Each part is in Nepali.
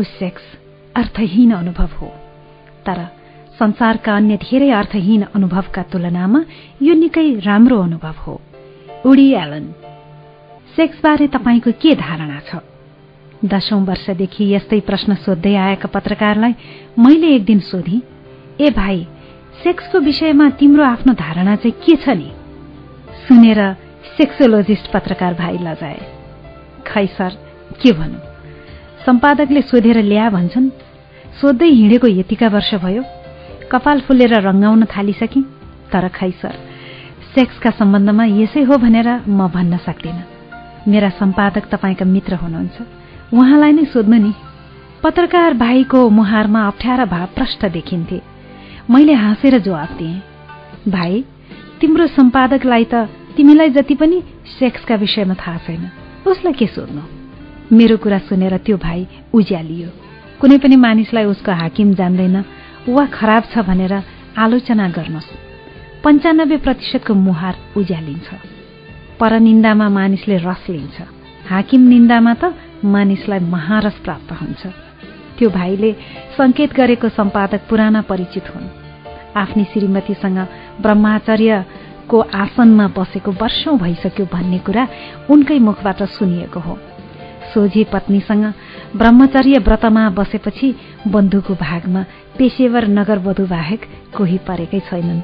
बिनाको सेक्स अर्थहीन अनुभव हो। तर संसारका अन्य धेरै अर्थहीन अनुभवका तुलनामा यो निकै राम्रो अनुभव हो। उडी एलन सेक्सबारे तपाईँको के धारणा छ? दशौं वर्षदेखि यस्तै प्रश्न सोध्दै आएका पत्रकारलाई मैले एक दिन सोधी ए भाइ सेक्सको विषयमा तिम्रो आफ्नो धारणा चाहिँ के छ नि? सुनेर सेक्सोलोजिस्ट पत्रकार भाइ लजाए खै सर के भनौँ सम्पादकले सोधेर ल्या भन्छन् सोध्दै हिँडेको यतिका वर्ष भयो कपाल फुलेर रङ्गाउन थालिसके तर खै सर सेक्सका सम्बन्धमा यसै हो भनेर म भन्न सक्दिनँ। मेरा सम्पादक तपाईँका मित्र हुनुहुन्छ। उहाँलाई नै सोध्नु नि। पत्रकार भाइको मुहारमा अप्ठ्यारा भाव प्रष्ट देखिन्थे। मैले हाँसेर जवाफ दिएँ भाइ तिम्रो सम्पादकलाई त तिमीलाई जति पनि सेक्सका विषयमा थाहा छैन। उसलाई के सोध्नु? मेरो कुरा सुनेर त्यो भाइ उज्यालियो। कुनै पनि मानिसलाई उसको हाकिम जान्दैन। वा खराब छ भनेर आलोचना गर्नुहोस्। पञ्चानब्बे प्रतिशतको मुहार उज्यालिन्छ। परनिन्दामा मानिसले रस लिन्छ। हाकिम निन्दामा त मानिसलाई महारस प्राप्त हुन्छ। त्यो भाइले संकेत गरेको सम्पादक पुराना परिचित हुन्। आफ्नी श्रीमतीसँग ब्रह्माचर्यको आसनमा बसेको वर्षौं भइसक्यो भन्ने कुरा उनकै मुखबाट सुनिएको हो। सोझी पत्नीसँग ब्रह्मचर्य व्रतमा बसेपछि बन्धुको भागमा पेशेवर नगरवधु बाहेक कोही परेकै छैनन्।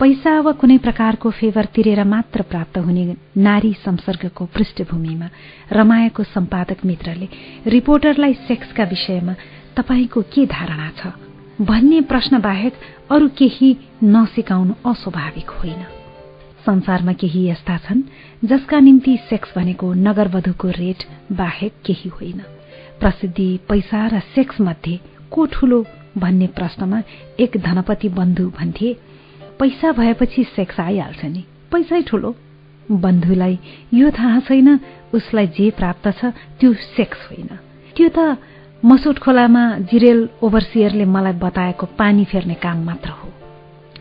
पैसा वा कुनै प्रकारको फेवर तिरेर मात्र प्राप्त हुने नारी संसर्गको पृष्ठभूमिमा रमाएको सम्पादक मित्रले रिपोर्टरलाई सेक्सका विषयमा तपाईँको के धारणा छ? भन्ने प्रश्न बाहेक अरू केही नसिकाउनु अस्वाभाविक होइन। संसारमा केही यस्ता छन् जसका निम्ति सेक्स भनेको नगरवधुको रेट बाहेक केही होइन। प्रसिद्धि पैसा र सेक्स मध्ये को ठूलो भन्ने प्रश्नमा एक धनपति बन्धु भन्थे पैसा भएपछि सेक्स आइहाल्छ नि। पैसै ठुलो। बन्धुलाई यो थाहा छैन उसलाई जे प्राप्त छ त्यो सेक्स होइन। त्यो त मसोट खोलामा जिरेल ओभरसियरले मलाई बताएको पानी फेर्ने काम मात्र हो।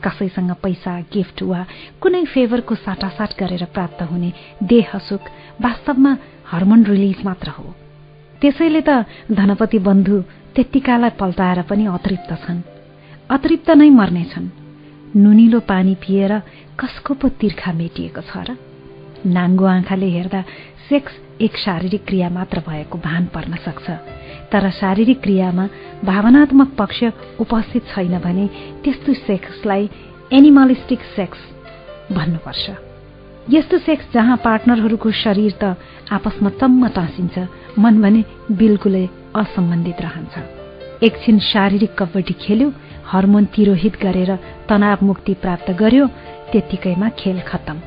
कसैसँग पैसा गिफ्ट वा कुनै फेभरको साटासाट गरेर प्राप्त हुने देह सुख वास्तवमा हर्मोन रिलिफ मात्र हो। त्यसैले त धनपति बन्धु त्यत्तिकालाई पल्टाएर पनि अतृप्त छन्। अतृप्त नै मर्नेछन् नुनिलो पानी पिएर कसको पो तिर्खा मेटिएको छ र? नाङ्गो आँखाले हेर्दा सेक्स एक शारीरिक क्रिया मात्र भएको भान पर्न सक्छ। तर शारीरिक क्रियामा भावनात्मक पक्ष उपस्थित छैन भने त्यस्तो सेक्सलाई एनिमलिस्टिक सेक्स भन्नुपर्छ। यस्तो सेक्स जहाँ पार्टनरहरूको शरीर त आपसमा चम्म टाँसिन्छ मन भने बिल्कुलै असम्बन्धित रहन्छ। एकछिन शारीरिक कबड्डी खेल्यो हर्मोन तिरोहित गरेर तनाव मुक्ति प्राप्त गर्यो त्यत्तिकैमा खेल खत्तम।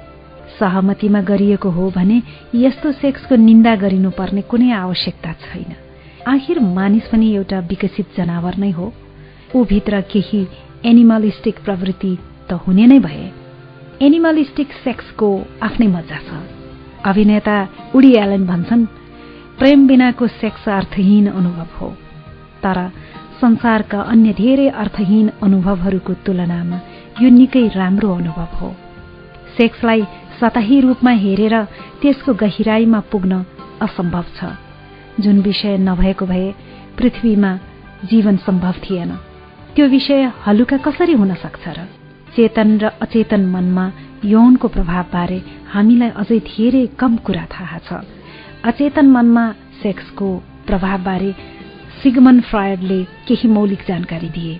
सहमतिमा गरिएको हो भने यस्तो सेक्सको निन्दा गरिनुपर्ने कुनै आवश्यकता छैन। आखिर मानिस पनि एउटा विकसित जनावर नै हो। ऊभित्र केही एनिमलिस्टिक प्रवृत्ति त हुने नै भए। एनिमलिस्टिक सेक्सको आफ्नै मजा छ। अभिनेता उडी एलन भन्छन् प्रेम बिनाको सेक्स अर्थहीन अनुभव हो। तर संसारका अन्य धेरै अर्थहीन अनुभवहरूको तुलनामा यो निकै राम्रो अनुभव हो। सेक्सलाई सतही रूपमा हेरेर त्यसको गहिराईमा पुग्न असम्भव छ। जुन विषय नभएको भए पृथ्वीमा जीवन सम्भव थिएन। त्यो विषय हलुका कसरी हुन सक्छ र? चेतन र अचेतन मनमा यौनको प्रभावबारे हामीलाई अझै धेरै कम कुरा थाहा छ। अचेतन मनमा सेक्सको प्रभावबारे सिगमन फ्रायडले केही मौलिक जानकारी दिए।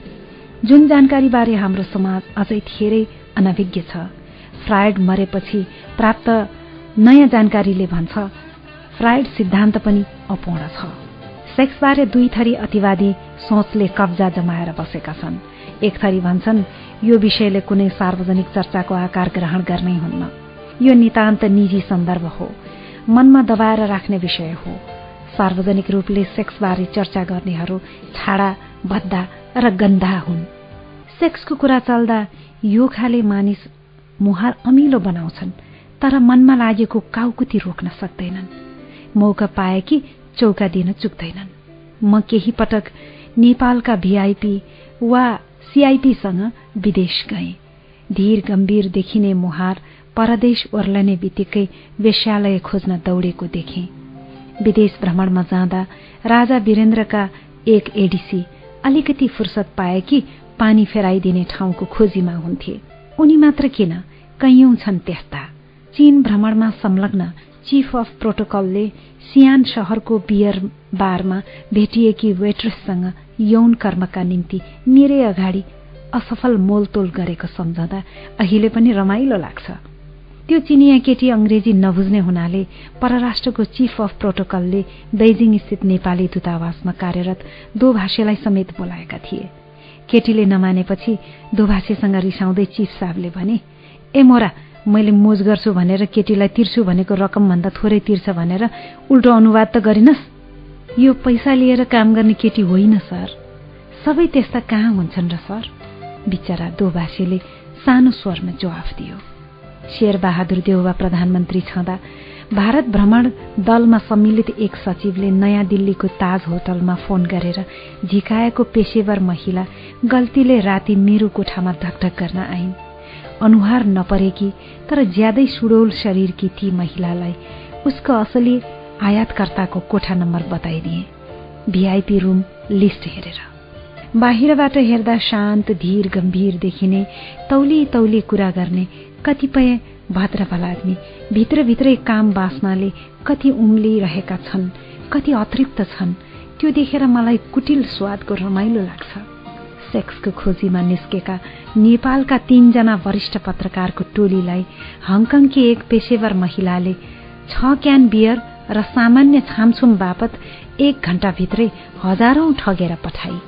जुन जानकारीबारे हाम्रो समाज अझै धेरै अनभिज्ञ छ। फ्रायड मरेपछि प्राप्त नयाँ जानकारीले भन्छ फ्रायड सिद्धान्त पनि अपूर्ण छ। सेक्सबारे दुई थरी अतिवादी सोचले कब्जा जमाएर बसेका छन्। एक थरी भन्छन् यो विषयले कुनै सार्वजनिक चर्चाको आकार ग्रहण गर्नै हुन्न। यो नितान्त निजी सन्दर्भ हो। मनमा दबाएर राख्ने विषय हो। सार्वजनिक रूपले सेक्सबारे चर्चा गर्नेहरू छाडा भद्दा र गन्धा हुन्। सेक्सको कुरा चल्दा यो खाले मानिस मुहार अमिलो बनाउँछन् तर मनमा लागेको काउकुती रोक्न सक्दैनन्। मौका पाए कि चौका दिन चुक्दैनन्। म केही पटक नेपालका भीआईपी वा सीआईपीसँग विदेश गए। धीर गम्भीर देखिने मुहार परदेश ओर्लने बित्तिकै वेश्यालय खोज्न दौडेको देखेँ। विदेश भ्रमणमा जाँदा राजा वीरेन्द्रका एक एडिसी अलिकति फुर्सद पाए कि पानी फेराइदिने ठाउँको खोजीमा हुन्थे। उनी मात्र किन? कैयौं छन् त्यस्ता। चीन भ्रमणमा संलग्न चीफ अफ प्रोटोकलले सियान शहरको बियर बारमा भेटिएकी वेट्रेससँग यौन कर्मका निम्ति मेरै अगाडि असफल मोलतोल गरेको सम्झँदा अहिले पनि रमाइलो लाग्छ। त्यो चिनिया केटी अंग्रेजी नबुझ्ने हुनाले परराष्ट्रको चीफ अफ प्रोटोकलले बेजिङ स्थित नेपाली दूतावासमा कार्यरत दोभाषीलाई समेत बोलाएका थिए। केटीले नमानेपछि दोभाषीसँग रिसाउँदै चिफ साहबले भने ए मोरा मैले मोज गर्छु भनेर केटीलाई तिर्छु भनेको रकमभन्दा थोरै तिर्छ भनेर उल्टो अनुवाद त गरिनस्। यो पैसा लिएर काम गर्ने केटी होइन सर। सबै त्यस्ता कहाँ हुन्छन् र सर? बिचरा दोभाषीले सानो स्वरमा जवाफ दियो। शेरबहादुर देउवा प्रधानमन्त्री छँदा भारत भ्रमण दलमा सम्मिलित एक सचिवले नयाँ दिल्लीको ताज होटलमा फोन गरेर झिकाएको पेशेवर महिला गल्तीले राति मेरो कोठामा ढकढक गर्न आइन्। अनुहार नपरेकी तर ज्यादै सुडौल शरीरकी ती महिलालाई उसको असली आयातकर्ताको कोठा नम्बर बताइदिए। भिआइपी रुम लिस्ट हेरेर। बाहिरबाट हेर्दा शान्त धीर गम्भीर देखिने तौली तौली कुरा गर्ने कतिपय भद्रफल आदमी भित्रभित्रै काम बाँच्नाले कति उम्लिरहेका छन् कति अतृप्त छन् त्यो देखेर मलाई कुटिल स्वादको रमाइलो लाग्छ। सेक्सको खोजीमा निस्केका नेपालका तीनजना वरिष्ठ पत्रकारको टोलीलाई हङकङकी एक पेशेवर महिलाले छ क्यान बियर र सामान्य छामछुम बापत एक घण्टाभित्रै हजारौं ठगेर पठाई।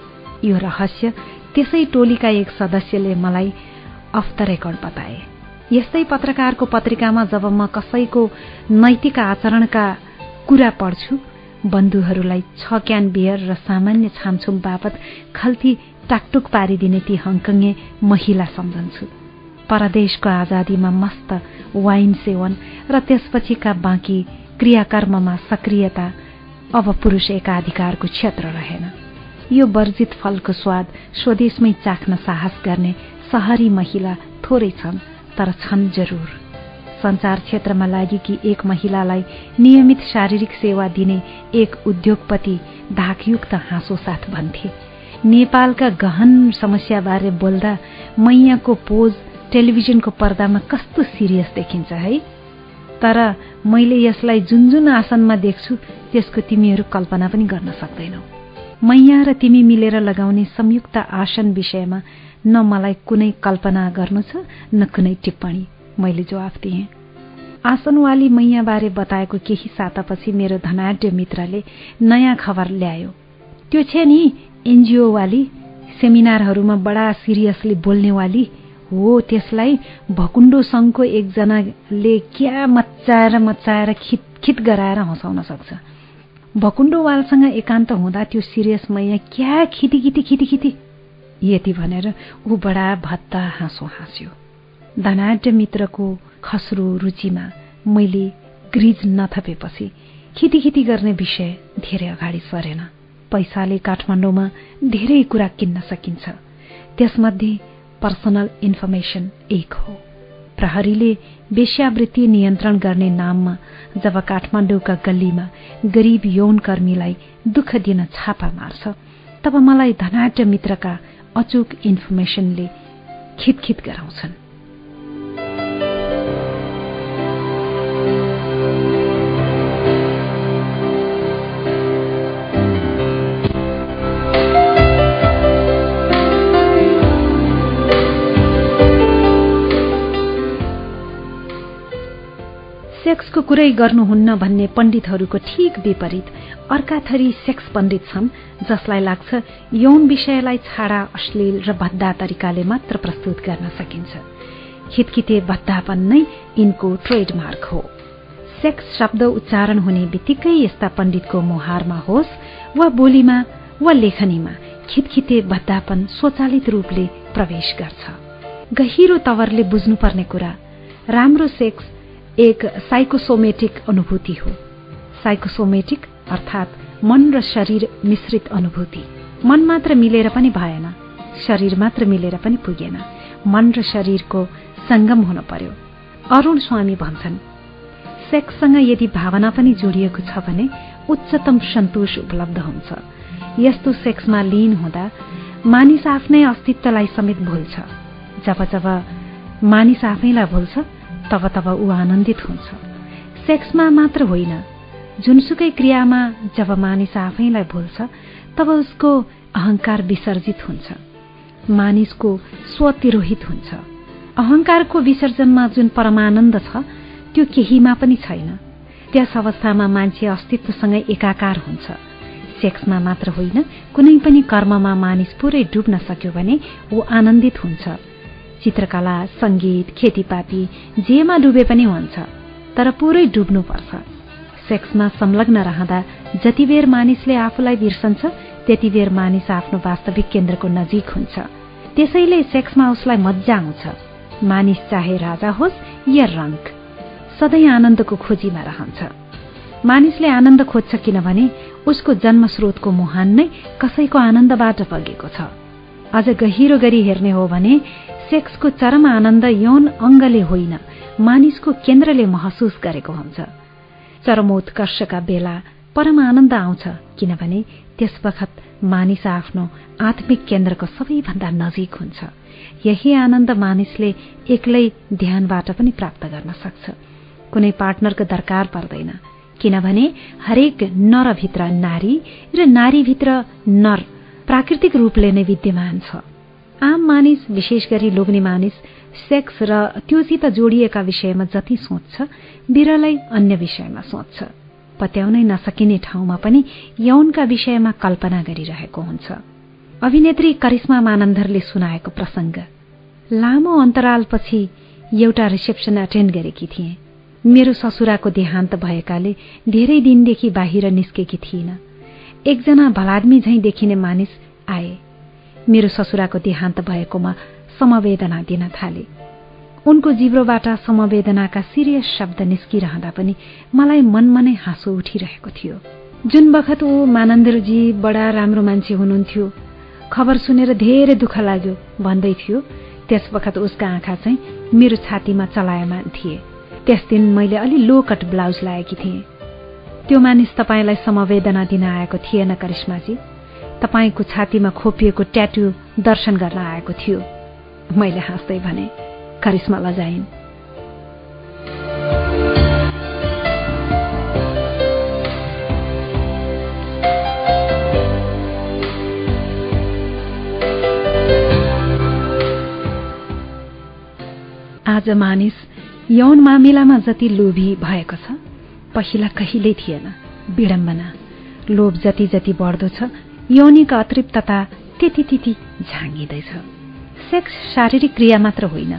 यो रहस्य त्यसै टोलीका एक सदस्यले मलाई अफ द रेकर्ड बताए। यस्तै पत्रकारको पत्रिकामा जब म कसैको नैतिक आचरणका कुरा पढ्छु बन्धुहरूलाई छ क्यान बियर र सामान्य छामछुम बापत खल्ती टाकटुक पारिदिने ती हङकङ्गे महिला सम्झन्छु परदेशको आजादीमा मस्त वाइन सेवन र त्यसपछिका बाँकी क्रियाकर्ममा सक्रियता अब पुरुष एकाधिकारको क्षेत्र रहेन। यो वर्जित फलको स्वाद स्वदेशमै चाख्न साहस गर्ने सहरी महिला थोरै छन् तर छन् जरूर। संचार क्षेत्रमा लागेकी एक महिलालाई नियमित शारीरिक सेवा दिने एक उद्योगपति धाकयुक्त हाँसो साथ भन्थे। नेपालका गहन समस्याबारे बोल्दा मैयाको पोज टेलिभिजनको पर्दामा कस्तो सिरियस देखिन्छ है? तर मैले यसलाई जुन जुन आसनमा देख्छु त्यसको तिमीहरू कल्पना पनि गर्न सक्दैनौ। मैया र तिमी मिलेर लगाउने संयुक्त आसन विषयमा न मलाई कुनै कल्पना गर्नु छ न कुनै टिप्पणी। मैले जवाफ दिएँ। आसनवाली मैयाबारे बताएको केही सातापछि मेरो धनाढ्य मित्रले नयाँ खबर ल्यायो। त्यो छ नि एनजिओवाली सेमिनारहरूमा बडा सिरियसली बोल्नेवाली हो त्यसलाई भकुण्डो सङ्घको एकजनाले क्या मच्चाएर मच्चाएर खित खित गराएर हँसाउन सक्छ। भकुण्डोवालसँग एकान्त हुँदा त्यो सिरियस मैया क्या खिति खिति यति भनेर ऊ बडा भत्ता हाँसो हाँस्यो। धनाढ्य मित्रको खस्रो रुचिमा मैले ग्रिज नथपेपछि खितिखिति गर्ने विषय धेरै अगाडि सरेन। पैसाले काठमाडौँमा धेरै कुरा किन्न सकिन्छ। त्यसमध्ये पर्सनल इन्फर्मेसन एक हो। प्रहरीले वेश्यावृत्ति नियन्त्रण गर्ने नाममा जब काठमाडौँका गल्लीमा गरीब यौनकर्मीलाई दुःख दिन छापा मार्छ तब मलाई धनाट्य मित्रका अचुक इन्फर्मेसनले खितखित गराउँछन्। सेक्सको कुरै गर्नुहुन्न भन्ने पण्डितहरूको ठिक विपरीत अर्का थरी सेक्स पण्डित छन् जसलाई लाग्छ यौन विषयलाई छाडा अश्लील र भद्दा तरिकाले मात्र प्रस्तुत गर्न सकिन्छ। खितखिते भद्दापन नै यिनको ट्रेडमार्क हो। सेक्स शब्द उच्चारण हुने बित्तिकै यस्ता पण्डितको मुहारमा होस् वा बोलीमा वा लेखनीमा खितखिते भद्दापन स्वचालित रूपले प्रवेश गर्छ। गहिरो तवरले बुझ्नुपर्ने कुरा राम्रो सेक्स एक साइकोसोमेटिक अनुभूति हो। साइकोसोमेटिक अर्थात् मन र शरीर मिश्रित अनुभूति। मन मात्र मिलेर पनि भएन शरीर मात्र मिलेर पनि पुगेन। मन र शरीरको संगम हुन पर्यो। अरूण स्वामी भन्छन् सेक्ससँग यदि भावना पनि जोडिएको छ भने उच्चतम सन्तोष उपलब्ध हुन्छ। यस्तो सेक्समा लिन हुँदा मानिस आफ्नै अस्तित्वलाई समेत भुल्छ। जब जब मानिस आफैलाई भुल्छ तब तब ऊ आनन्दित हुन्छ। सेक्समा मात्र होइन जुनसुकै क्रियामा जब मानिस आफैलाई भुल्छ तब उसको अहंकार विसर्जित हुन्छ। मानिसको स्वतिरोहित हुन्छ। अहंकारको विसर्जनमा जुन परमानन्द छ त्यो केहीमा पनि छैन। त्यस अवस्थामा मान्छे अस्तित्वसँगै एकाकार हुन्छ। सेक्समा मात्र होइन कुनै पनि कर्ममा मानिस पुरै डुब्न सक्यो भने ऊ आनन्दित हुन्छ। चित्रकला संगीत खेतीपाती जेमा डुबे पनि हुन्छ तर पुरै डुब्नुपर्छ। सेक्समा संलग्न रहँदा जति बेर मानिसले आफूलाई बिर्सन्छ त्यति बेर मानिस आफ्नो वास्तविक केन्द्रको नजिक हुन्छ। त्यसैले सेक्समा उसलाई मजा आउँछ। मानिस चाहे राजा होस् या रंक सधैँ आनन्दको खोजीमा रहन्छ। मानिसले आनन्द खोज्छ किनभने उसको जन्मस्रोतको मुहान नै कसैको आनन्दबाट बगेको छ। अझ गहिरो गरी हेर्ने हो भने सेक्सको चरम आनन्द यौन अङ्गले होइन। मानिसको केन्द्रले महसुस गरेको हुन्छ। चरमोत्कर्षका बेला परम आनन्द आउँछ किनभने त्यस बखत मानिस आफ्नो आत्मिक केन्द्रको सबैभन्दा नजिक हुन्छ। यही आनन्द मानिसले एक्लै ध्यानबाट पनि प्राप्त गर्न सक्छ। कुनै पार्टनरको दरकार पर्दैन किनभने हरेक नरभित्र नारी र नारीभित्र नर प्राकृतिक रूपले नै विद्यमान छ। आम मानिस विशेष गरी लोग्ने मानिस सेक्स र त्योसित जोडिएका विषयमा जति सोच्छ बिरलै अन्य विषयमा सोच्छ। पत्याउनै नसकिने ठाउँमा पनि यौनका विषयमा कल्पना गरिरहेको हुन्छ। अभिनेत्री करिश्मा मानन्दरले सुनाएको प्रसंग। लामो अन्तरालपछि एउटा रिसेप्सन एटेन्ड गरेकी थिए। मेरो ससुराको देहान्त भएकाले धेरै दिनदेखि बाहिर निस्केकी थिइन। एकजना भलादमी झैं देखिने मानिस आए। मेरो ससुराको देहान्त भएकोमा समवेदना दिन थाले। उनको जिब्रोबाट समवेदनाका सिरियस शब्द निस्किरहँदा पनि मलाई मनमा नै हाँसो उठिरहेको थियो। जुन बखत ऊ मानन्दरजी बडा राम्रो मान्छे हुनुहुन्थ्यो खबर सुनेर धेरै दुःख लाग्यो भन्दै थियो त्यस बखत उसका आँखा चाहिँ मेरो छातीमा चलायमान थिए। त्यस दिन मैले अलि लो कट ब्लाउज लगाएकी थिएँ। त्यो मानिस तपाईँलाई समवेदना दिन आएको थिएन करिश्माजी। तपाईँको छातीमा खोपिएको ट्याटु दर्शन गर्न आएको थियो। मैले हाँस्दै भने करिश्मा लजाइन्। आज मानिस यौन मामिलामा जति लोभी भएको छ पहिला कहिल्यै थिएन। विडम्बना। लोभ जति जति बढ्दो छ यौनिक अतृप्तता त्यति त्यति झाँगिँदैछ। सेक्स शारीरिक क्रिया मात्र होइन।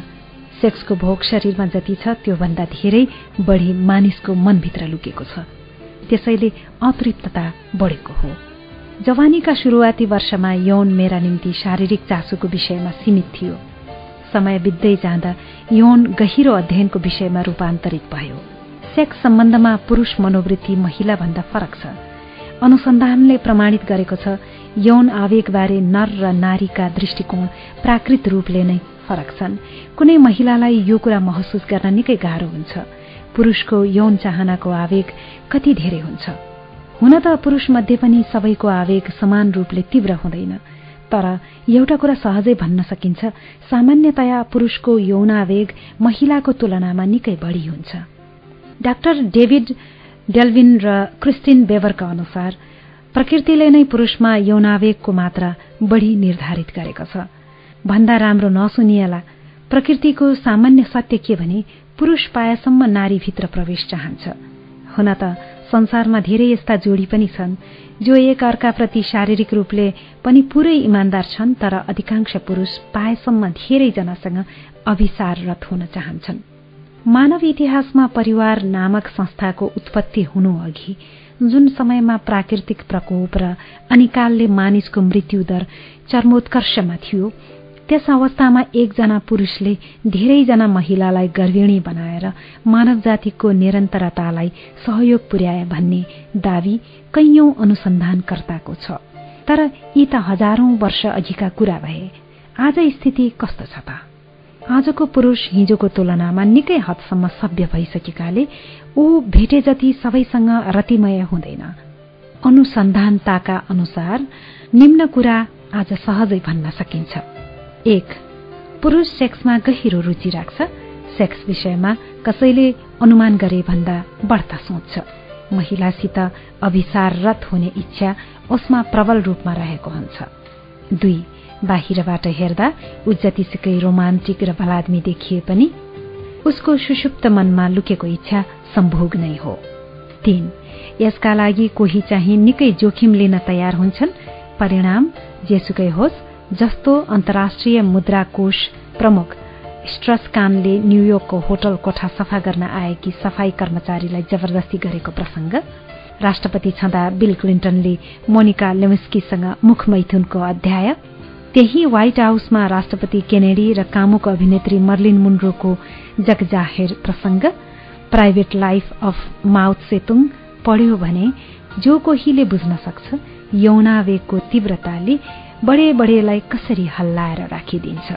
सेक्सको भोग शरीरमा जति छ त्योभन्दा धेरै बढी मानिसको मनभित्र लुकेको छ। त्यसैले अतृप्तता बढेको हो। जवानीका सुरुवाती वर्षमा यौन मेरा निम्ति शारीरिक चासोको विषयमा सीमित थियो। समय बित्दै जाँदा यौन गहिरो अध्ययनको विषयमा रूपान्तरित भयो। सेक्स सम्बन्धमा पुरूष मनोवृत्ति महिलाभन्दा फरक छ। अनुसन्धानले प्रमाणित गरेको छ यौन आवेगबारे नर र नारीका दृष्टिकोण प्राकृत रूपले नै फरक छन्। कुनै महिलालाई यो कुरा महसुस गर्न निकै गाह्रो हुन्छ। पुरूषको यौन चाहनाको आवेग कति धेरै हुन्छ। हुन त पुरूष मध्ये पनि सबैको आवेग समान रूपले तीव्र हुँदैन। तर एउटा कुरा सहजै भन्न सकिन्छ सामान्यतया पुरूषको यौनावेग महिलाको तुलनामा निकै बढ़ी हुन्छ। डाक्टर डेभिड डेल्भिन र क्रिस्टिन बेबरका अनुसार प्रकृतिले नै पुरूषमा यौनावेगको मात्रा बढ़ी निर्धारित गरेको छ। भन्दा राम्रो नसुनिएला प्रकृतिको सामान्य सत्य के भने पुरूष पाएसम्म नारीभित्र प्रवेश चाहन्छ। हुन त संसारमा धेरै यस्ता जोडी पनि छन् जो एक अर्काप्रति शारीरिक रूपले पनि पूरै इमान्दार छन् तर अधिकांश पुरूष पाएसम्म धेरैजनासँग अभिसाररत हुन चाहन्छन्। मानव इतिहासमा परिवार नामक संस्थाको उत्पत्ति हुनु अघि जुन समयमा प्राकृतिक प्रकोप र अनिकालले मानिसको मृत्युदर चर्मोत्कर्षमा थियो त्यस अवस्थामा एकजना पुरूषले धेरैजना महिलालाई गर्भिणी बनाएर मानव जातिको निरन्तरतालाई सहयोग पुर्याए भन्ने दावी कैयौं अनुसन्धानकर्ताको छ। तर यी त हजारौं वर्ष अघिका कुरा भए। आज स्थिति कस्तो छ त? आजको पुरूष हिजोको तुलनामा निकै हदसम्म सभ्य भइसकेकाले ऊ भेटे जति सबैसँग रतिमय हुँदैन। अनुसन्धानताका अनुसार निम्न कुरा आज सहजै भन्न सकिन्छ। एक पुरूष सेक्समा गहिरो रुचि राख्छ। सेक्स विषयमा कसैले अनुमान गरे भन्दा बढ्ता सोच्छ। महिलासित अभिसाररत हुने इच्छा उसमा प्रबल रूपमा रहेको हुन्छ। दुई बाहिरबाट हेर्दा ऊ जतिसुकै रोमान्टिक र भलादमी देखिए पनि उसको सुषुप्त मनमा लुकेको इच्छा सम्भोग नै हो। तीन यसका लागि कोही चाहिँ निकै जोखिम लिन तयार हुन्छन्। परिणाम जेसुकै होस् जस्तो अन्तर्राष्ट्रिय मुद्रा कोष प्रमुख स्ट्रसकानले न्यूयोर्कको होटल कोठा सफा गर्न आएकी सफाई कर्मचारीलाई जबरजस्ती गरेको प्रसंग राष्ट्रपति छँदा बिल क्लिन्टनले मोनिका लेमस्कीसँग मुख मैथुनको अध्याय। त्यही व्हाइट हाउसमा राष्ट्रपति केनेडी र कामुक अभिनेत्री मर्लिन मुन्ड्रोको जगजाहेर प्रसंग private life of Mao Tsetung पढ्यो भने जो कोहीले बुझ्न सक्छ यौनावेगको तीव्रताले बडे बडेलाई कसरी हल्लाएर राखिदिन्छ?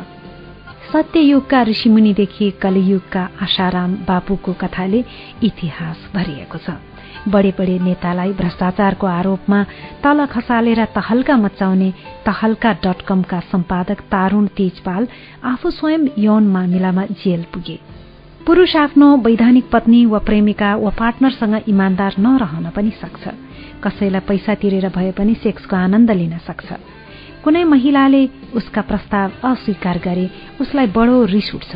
सत्ययुगका ऋषिमुनिदेखि कलियुगका आशाराम बापुको कथाले इतिहास भरिएको छ। बडे बडे नेतालाई भ्रष्टाचारको आरोपमा तल खसालेर तहल्का मचाउने तहल्का डट कमका सम्पादक तारूण तेजपाल आफू स्वयं यौन मामिलामा जेल पुगे। पुरूष आफ्नो वैधानिक पत्नी वा प्रेमिका वा पार्टनरसँग इमान्दार नरहन पनि सक्छ। कसैलाई पैसा तिरेर भए पनि सेक्सको आनन्द लिन सक्छ। कुनै महिलाले उसका प्रस्ताव अस्वीकार गरे उसलाई बडो रिस उठ्छ।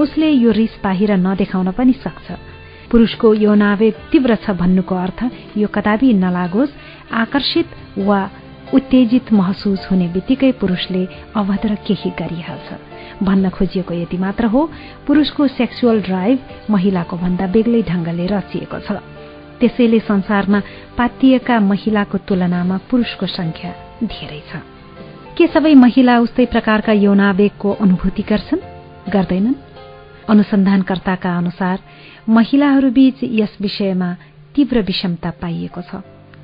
उसले यो रिस बाहिर नदेखाउन पनि सक्छ। पुरूषको यौनावेग तीव्र छ भन्नुको अर्थ यो कदापि नलागोस् आकर्षित वा उत्तेजित महसुस हुने बित्तिकै पुरूषले अभद्र केही गरिहाल्छ। भन्न खोजिएको यति मात्र हो पुरूषको सेक्सुअल ड्राइभ महिलाको भन्दा बेग्लै ढंगले रचिएको छ। त्यसैले संसारमा पातिएका महिलाको तुलनामा पुरूषको संख्या धेरै छ। के सबै महिला उस्तै प्रकारका यौनावेगको अनुभूति गर्छन्? गर्दैनन्। अनुसन्धानकर्ताका अनुसार महिलाहरूबीच यस विषयमा तीव्र विषमता पाइएको छ।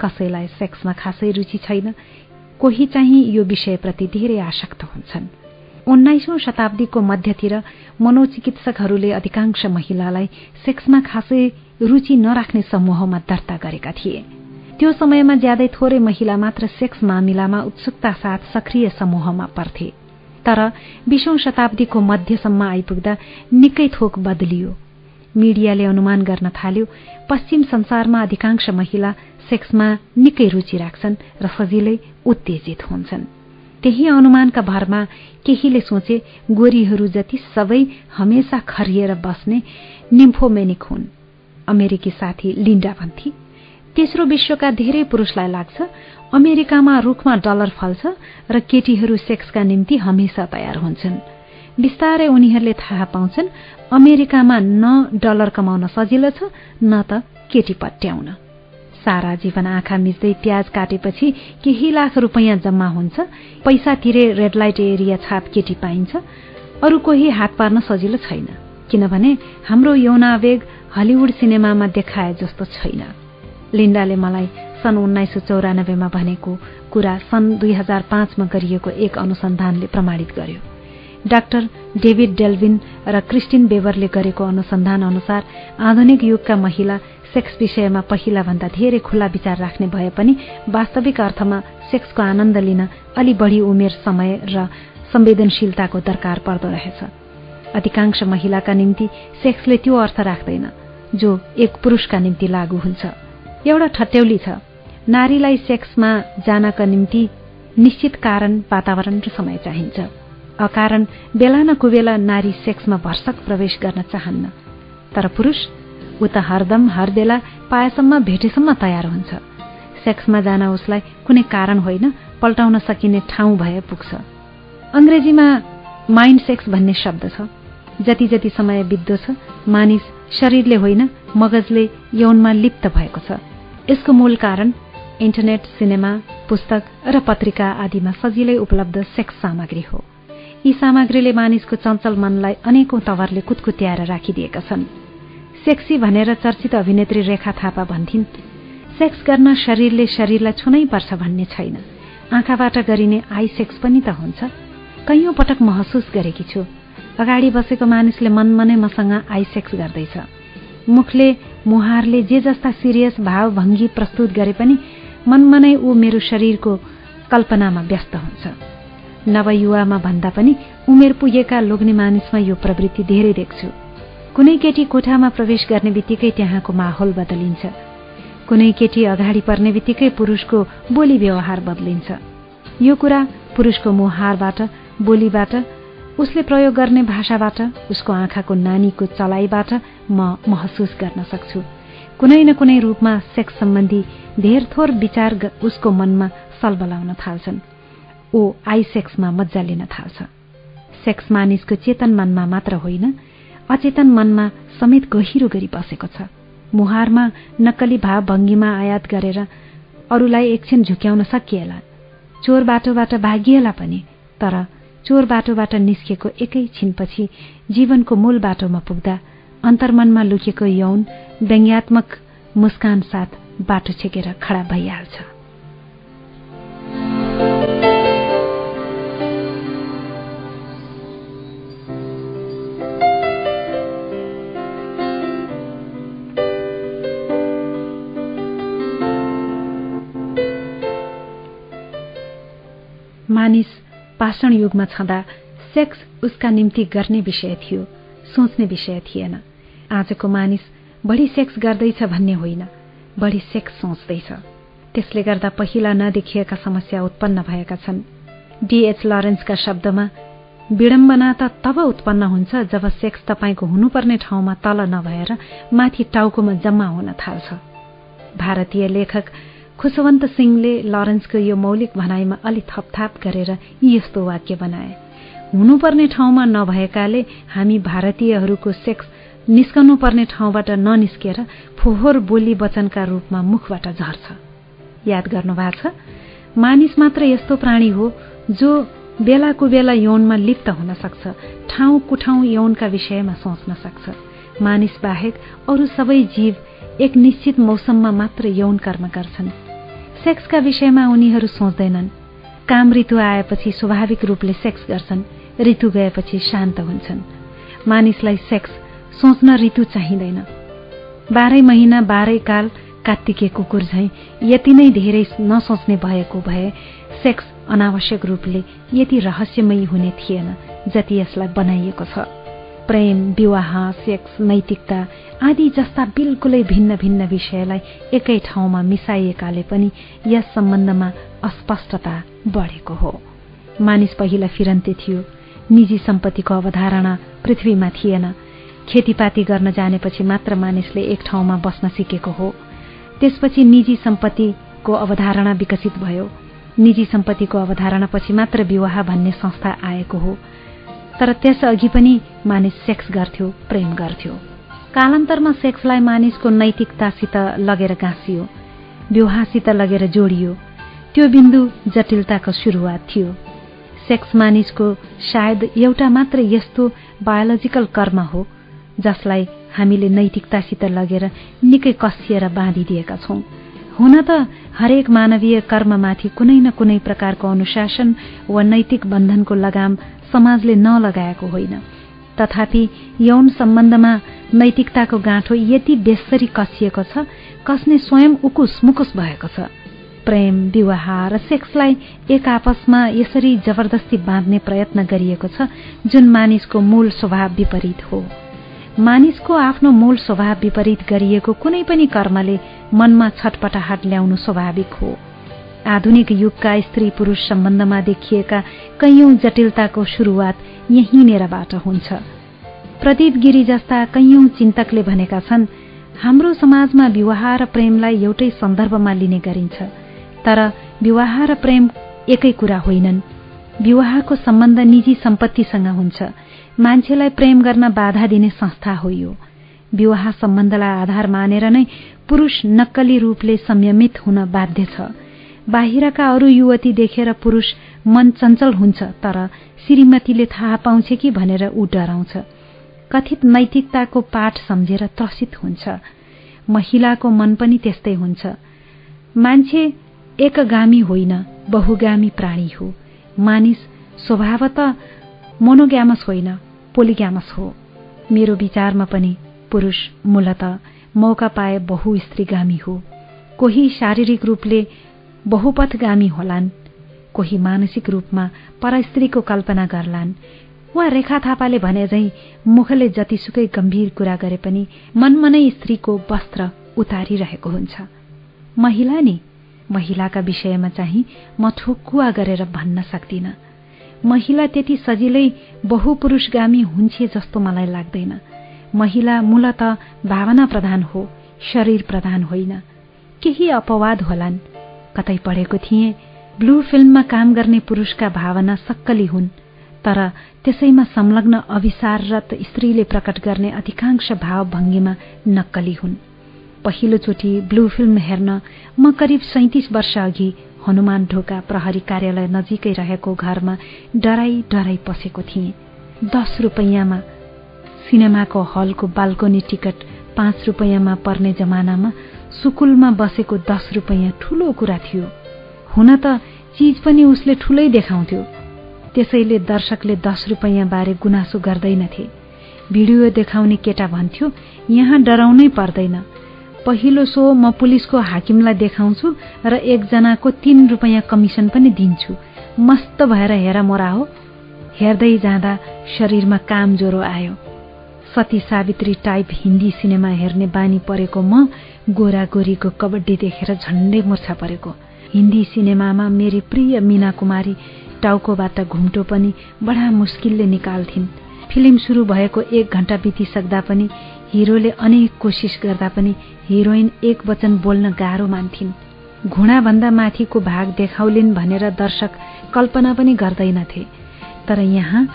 कसैलाई सेक्समा खासै रुचि छैन। कोही चाहिँ यो विषयप्रति धेरै आसक्त हुन्छन्। उन्नाइसौं शताब्दीको मध्यतिर मनोचिकित्सकहरूले अधिकांश महिलालाई सेक्समा खासै रुचि नराख्ने समूहमा दर्ता गरेका थिए। त्यो समयमा ज्यादै थोरै महिला मात्र सेक्स मामिलामा उत्सुकता साथ सक्रिय समूहमा पर्थे। तर बीसौं शताब्दीको मध्यसम्म आइपुग्दा निकै थोक बदलियो। मिडियाले अनुमान गर्न थाल्यो पश्चिम संसारमा अधिकांश महिला सेक्समा निकै रुचि राख्छन् र सजिलै उत्तेजित हुन्छन्। त्यही अनुमानका भरमा केहीले सोचे गोरीहरू जति सबै हमेसा खरिएर बस्ने निम्फोमेनिक हुन्। अमेरिकी साथी लिन्डा भन्थे तेस्रो विश्वका धेरै पुरूषलाई लाग्छ अमेरिकामा रूखमा डलर फल्छ र केटीहरू सेक्सका निम्ति हमेसा तयार हुन्छन्। बिस्तारै उनीहरूले थाहा पाउँछन् अमेरिकामा न डलर कमाउन सजिलो छ न त केटी पट्याउन। सारा जीवन आँखा मिच्दै प्याज काटेपछि केही लाख रुपियाँ जम्मा हुन्छ पैसा तिरे रेड लाइट एरिया छाप केटी पाइन्छ अरू कोही हात पार्न सजिलो छैन किनभने हाम्रो यौनावेग हलिउड सिनेमामा देखाए जस्तो छैन। लिन्डाले मलाई सन् उन्नाइस सय चौरानब्बेमा भनेको कुरा सन् दुई हजार पाँचमा गरिएको एक अनुसन्धानले प्रमाणित गर्यो। डाक्टर डेभिड डेल्भिन र क्रिस्टिन बेबरले गरेको अनुसन्धान अनुसार आधुनिक युगका महिला सेक्स विषयमा पहिलाभन्दा धेरै खुल्ला विचार राख्ने भए पनि वास्तविक अर्थमा सेक्सको आनन्द लिन अलि बढ़ी उमेर समय र संवेदनशीलताको दरकार पर्दो रहेछ। अधिकांश महिलाका निम्ति सेक्सले त्यो अर्थ राख्दैन जो एक पुरूषका निम्ति लागू हुन्छ। एउटा ठट्यौली छ नारीलाई सेक्समा जानका निम्ति निश्चित कारण वातावरण र समय चाहिन्छ। अकारण बेला न कुबेला नारी सेक्समा भर्सक प्रवेश गर्न चाहन्न। तर पुरूष ऊ त हरदम हर बेला पाएसम्म भेटेसम्म तयार हुन्छ। सेक्समा जान उसलाई कुनै कारण होइन पल्टाउन सकिने ठाउँ भए पुग्छ। अंग्रेजीमा माइन्ड सेक्स भन्ने शब्द छ। जति जति समय बित्दो छ मानिस शरीरले होइन मगजले यौनमा लिप्त भएको छ। यसको मूल कारण इन्टरनेट सिनेमा पुस्तक र पत्रिका आदिमा सजिलै उपलब्ध सेक्स सामग्री हो। यी सामग्रीले मानिसको चञ्चल मनलाई अनेकौं तवरले कुतकुत्याएर राखिदिएका छन्। सेक्सी भनेर चर्चित अभिनेत्री रेखा थापा भन्थिन् सेक्स गर्न शरीरले शरीरलाई छुनै पर्छ भन्ने छैन। आँखाबाट गरिने आई सेक्स पनि त हुन्छ। कैयौं पटक महसुस गरेकी छु। अगाडि बसेको मानिसले मनमनै मसँग आई सेक्स गर्दैछ। मुखले मुहारले जे जस्ता सिरियस भाव भङ्गी प्रस्तुत गरे पनि मनमा नै ऊ मेरो शरीरको कल्पनामा व्यस्त हुन्छ। नवयुवामा भन्दा पनि उमेर पुगेका लोग्ने मानिसमा यो प्रवृत्ति धेरै देख्छु। कुनै केटी कोठामा प्रवेश गर्ने बित्तिकै त्यहाँको माहौल बदलिन्छ। कुनै केटी अगाडि पर्ने बित्तिकै पुरुषको बोली व्यवहार बदलिन्छ। यो कुरा पुरुषको मुहारबाट बोलीबाट उसले प्रयोग गर्ने भाषाबाट उसको आँखाको नानीको चलाइबाट म महसुस गर्न सक्छु। कुनै न कुनै रूपमा सेक्स सम्बन्धी धेर थोर विचार उसको मनमा सलबलाउन थाल्छन्। ऊ आई सेक्समा मजा लिन थाल्छ। सेक्स मानिसको चेतन मनमा मात्र होइन अचेतन मनमा समेत गहिरो गरी बसेको छ। मुहारमा नक्कली भाव भङ्गीमा आयात गरेर अरूलाई एकछिन झुक्याउन सकिएला। चोर बाटोबाट भागिएला पनि तर चोर बाटोबाट निस्केको एकै छिनपछि जीवनको मूल बाटोमा पुग्दा अन्तर्मनमा लुकेको यौन व्यङ्ग्यात्मक मुस्कान साथ बाटो छेकेर खडा भइहाल्छ। मानिस पाषण युगमा छँदा सेक्स उसका निम्ति गर्ने विषय थियो सोच्ने विषय थिएन। आजको मानिस बढी सेक्स गर्दैछ भन्ने होइन बढी सेक्स सोच्दैछ। त्यसले गर्दा पहिला नदेखिएका समस्या उत्पन्न भएका छन्। डीएच लरेन्सका शब्दमा विडम्बना त तब उत्पन्न हुन्छ जब सेक्स तपाईँको हुनुपर्ने ठाउँमा तल नभएर माथि टाउकोमा जम्मा हुन थाल्छ। भारतीय लेखक खुशवन्त सिंहले लरेन्सको यो मौलिक भनाइमा अलि थपथाप गरेर यस्तो वाक्य बनाए। हुनुपर्ने ठाउँमा नभएकाले हामी भारतीयहरूको सेक्स निस्कनु पर्ने ठाउँबाट ननिस्केर फोहोर बोली वचनका रूपमा मुखबाट झर्छ। याद गर्नुभएको छ? मानिस मात्र यस्तो प्राणी हो जो बेलाको बेला यौनमा लिप्त हुन सक्छ ठाउँ कुठाउँ यौनका विषयमा सोच्न सक्छ। मानिस बाहेक अरू सबै जीव एक निश्चित मौसममा मात्र यौन कर्म गर्छन्। सेक्सका विषयमा उनीहरू सोच्दैनन्। काम ऋतु आएपछि स्वाभाविक रूपले सेक्स गर्छन् ऋतु गएपछि शान्त हुन्छन्। मानिसलाई सेक्स सोच्न ऋतु चाहिँदैन। बाह्रै महिना बाह्रै काल कात्तिके कुकुर झैँ यति नै धेरै नसोच्ने भएको भए सेक्स अनावश्यक रूपले यति रहस्यमयी हुने थिएन जति यसलाई बनाइएको छ। प्रेम विवाह सेक्स नैतिकता आदि जस्ता बिल्कुलै भिन्न भिन्न विषयलाई एकै ठाउँमा मिसाइएकाले पनि यस सम्बन्धमा अस्पष्टता बढेको हो। मानिस पहिला फिरन्ते थियो निजी सम्पत्तिको अवधारणा पृथ्वीमा थिएन खेतीपाती गर्न जानेपछि मात्र मानिसले एक ठाउँमा बस्न सिकेको हो। त्यसपछि निजी सम्पत्तिको अवधारणा विकसित भयो। निजी सम्पत्तिको अवधारणापछि मात्र विवाह भन्ने संस्था आएको हो। तर त्यसअघि पनि मानिस सेक्स गर्थ्यो प्रेम गर्थ्यो। कालान्तरमा सेक्सलाई मानिसको नैतिकतासित लगेर गाँसियो विवाहसित लगेर जोडियो। त्यो बिन्दु जटिलताको सुरुवात थियो। सेक्स मानिसको सायद एउटा मात्र यस्तो बायोलोजिकल कर्म हो जसलाई हामीले नैतिकतासित लगेर निकै कसिएर बाँधिदिएका छौं। हुन त हरेक मानवीय कर्ममाथि कुनै न कुनै प्रकारको अनुशासन वा नैतिक बन्धनको लगाम समाजले नलगाएको होइन। तथापि यौन सम्बन्धमा नैतिकताको गाँठो यति बेसरी कसिएको छ कसने स्वयं उकुस मुकुस भएको छ। प्रेम विवाह र सेक्सलाई एक आपसमा यसरी जबरजस्ती बाँध्ने प्रयत्न गरिएको छ जुन मानिसको मूल स्वभाव विपरीत हो। मानिसको आफ्नो मूल स्वभाव विपरीत गरिएको कुनै पनि कर्मले मनमा छटपटाहट ल्याउनु स्वाभाविक हो। आधुनिक युगका स्त्री पुरूष सम्बन्धमा देखिएका कैयौं जटिलताको सुरुवात यहीँनेरबाट हुन्छ। प्रदीप गिरी जस्ता कैयौं चिन्तकले भनेका छन् हाम्रो समाजमा विवाह र प्रेमलाई एउटै सन्दर्भमा लिने गरिन्छ तर विवाह र प्रेम एकै कुरा होइनन्। विवाहको सम्बन्ध निजी सम्पत्तिसँग हुन्छ। मान्छेलाई प्रेम गर्न बाधा दिने संस्था हो यो। विवाह सम्बन्धलाई आधार मानेर नै पुरूष नक्कली रूपले संयमित हुन बाध्य छ। बाहिरका अरू युवती देखेर पुरूष मन चञ्चल हुन्छ तर श्रीमतीले थाहा पाउँछ कि भनेर ऊ डराउँछ। कथित नैतिकताको पाठ सम्झेर त्रसित हुन्छ। महिलाको मन पनि त्यस्तै हुन्छ। मान्छे एकगामी होइन बहुगामी प्राणी हो। मानिस स्वभावत मोनोग्यामस होइन पोलिग्यामस हो। मेरो विचारमा पनि पुरूष मूलत मौका पाए बहु स्त्रीगामी हो। कोही शारीरिक रूपले बहुपथगामी होलान्। कोही मानसिक रूपमा परस्त्रीको कल्पना गर्लान्। वा रेखा थापाले भने झै मुखले जतिसुकै गम्भीर कुरा गरे पनि मनमनै स्त्रीको वस्त्र उतारिरहेको हुन्छ। महिला नि? महिलाका विषयमा चाहिँ म ठोकुवा गरेर भन्न सक्दिन। महिला त्यति सजिलै बहुपुरुषगामी हुन्छे जस्तो मलाई लाग्दैन। महिला मूलत भावना प्रधान हो शरीर प्रधान होइन। केही अपवाद होलान्। कतै पढेको थिएँ ब्लू फिल्ममा काम गर्ने पुरुषका भावना सक्कली हुन् तर त्यसैमा संलग्न अभिसाररत स्त्रीले प्रकट गर्ने अधिकांश भाव भङ्गीमा नक्कली हुन्। पहिलोचोटि ब्लू फिल्म हेर्न म करिब सैतिस वर्ष अघि हनुमान ढोका प्रहरी कार्यालय नजिकै रहेको घरमा डराई डराई पसेको थिएँ। दस रुपैयाँमा सिनेमाको हलको बाल्कोनी टिकट पाँच रुपैयाँमा पर्ने जमानामा सुकुलमा बसेको दस रुपैयाँ ठूलो कुरा थियो। हुन त चिज पनि उसले ठूलै देखाउँथ्यो। त्यसैले दर्शकले दस रुपैयाँ बारे गुनासो गर्दैनथे। भिडियो देखाउने केटा भन्थ्यो यहाँ डराउनै पर्दैन। पहिलो शो म पुलिसको हाकिमलाई देखाउँछु र एकजनाको तीन रुपियाँ कमिसन पनि दिन्छु। मस्त भएर हेर मोरा हो। हेर्दै जाँदा शरीरमा काम ज्वरो आयो। सती सावित्री टाइप हिन्दी सिनेमा हेर्ने बानी परेको म गोरा गोरीको कबड्डी देखेर झन्डै मुर्छा परेको। हिन्दी सिनेमामा मेरी प्रिय मीना कुमारी टाउकोबाट घुम्टो पनि बडा मुस्किलले निकाल्थिन्। फिल्म सुरु भएको एक घण्टा बितिसक्दा पनि हिरोले अनेक कोसिस गर्दा पनि हिरोइन एक वचन बोल्न गाह्रो मान्थिन्। घुँडाभन्दा माथिको भाग देखाउलिन् भनेर दर्शक कल्पना पनि गर्दैनथे। तर यहाँ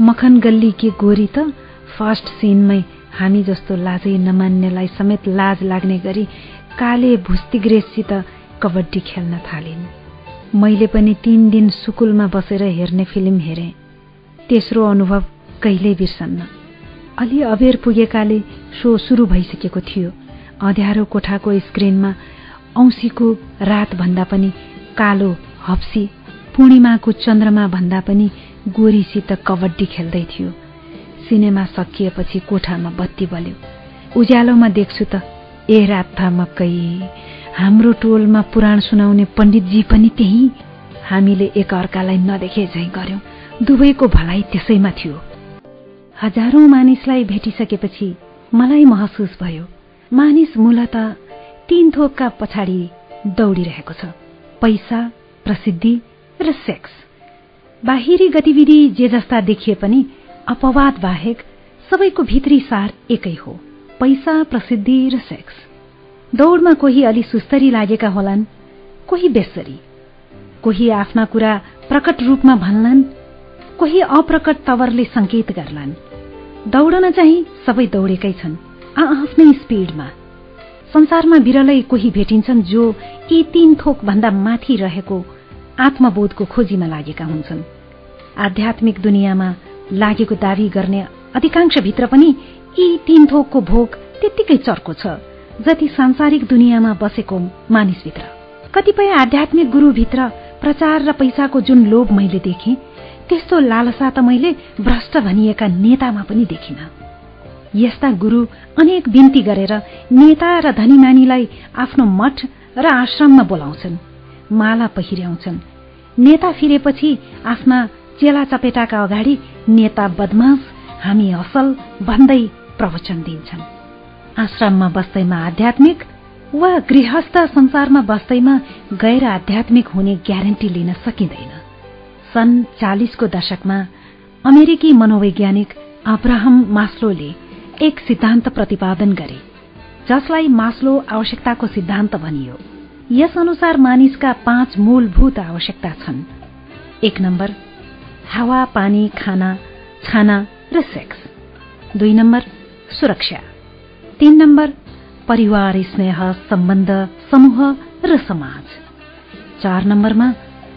मखन गल्ली के गोरी त फर्स्ट सिनमै हामी जस्तो लाजै नमान्नेलाई समेत लाज लाग्ने गरी काले भुस्तिग्रेससित कबड्डी खेल्न थालिन्। मैले पनि तीन दिन सुकुलमा बसेर हेर्ने फिल्म हेरेँ। तेस्रो अनुभव कहिल्यै बिर्सन्न। अलि अबेर पुगेकाले सो सुरु भइसकेको थियो। अँध्यारो कोठाको स्क्रिनमा औँसीको रातभन्दा पनि कालो हप्सी पूर्णिमाको चन्द्रमा भन्दा पनि गोरीसित कबड्डी खेल्दै थियो। सिनेमा सकिएपछि कोठामा बत्ती बल्यो। उज्यालोमा देख्छु त ए रात मकै हाम्रो टोलमा पुराण सुनाउने पण्डितजी पनि त्यही। हामीले एक अर्कालाई नदेखे झै गर्यौं। दुवैको भलाइ त्यसैमा थियो। हजारौं मानिसलाई भेटिसकेपछि मलाई महसुस भयो। मानिस मूलत तीन थोकका पछाडि दौडिरहेको छ। पैसा प्रसिद्धि र सेक्स। बाहिरी गतिविधि जे जस्ता देखिए पनि अपवाद बाहेक सबैको भित्री सार एकै हो। पैसा प्रसिद्धि र सेक्स। दौड़मा कोही अलि सुस्तरी लागेका होलान् कोही बेसरी। कोही आफ्ना कुरा प्रकट रूपमा भन्लान् कोही अप्रकट तवरले संकेत गर्लान्। दौडन चाहिँ सबै दौडेकै छन् आफ्नै स्पिडमा। संसारमा बिरलै कोही भेटिन्छन् जो यी तीन थोक भन्दा माथि रहेको आत्मबोधको खोजीमा लागेका हुन्छन्। आध्यात्मिक दुनियाँमा लागेको दावी गर्ने अधिकांश भित्र पनि यी तीन थोकको भोग त्यत्तिकै चर्को छ जति सांसारिक दुनियाँमा बसेको मानिसभित्र। कतिपय आध्यात्मिक गुरुभित्र प्रचार र पैसाको जुन लोभ मैले देखेँ त्यस्तो लालसा त मैले भ्रष्ट भनिएका नेतामा पनि देखिन। यस्ता गुरु अनेक बिन्ती गरेर नेता र धनीमानीलाई आफ्नो मठ र आश्रममा बोलाउँछन् माला पहिर्याउँछन्। नेता फिरेपछि आफ्ना चेला चपेटाका अगाडि नेता बदमास हामी असल भन्दै प्रवचन दिन्छन्। आश्रममा बस्दैमा आध्यात्मिक वा गृहस्थ संसारमा बस्दैमा गैर आध्यात्मिक हुने ग्यारेन्टी लिन सकिँदैन। सन् चालिसको दशकमा अमेरिकी मनोवैज्ञानिक अब्राहम मास्लोले एक सिद्धान्त प्रतिपादन गरे जसलाई मास्लो आवश्यकताको सिद्धान्त भनियो। यस अनुसार मानिसका पाँच मूलभूत आवश्यकता छन्। एक नम्बर हावा पानी खाना छाना र सेक्स दुई नम्बर सुरक्षा। तीन नम्बर परिवार स्नेह सम्बन्ध समूह र समाज। चार नम्बरमा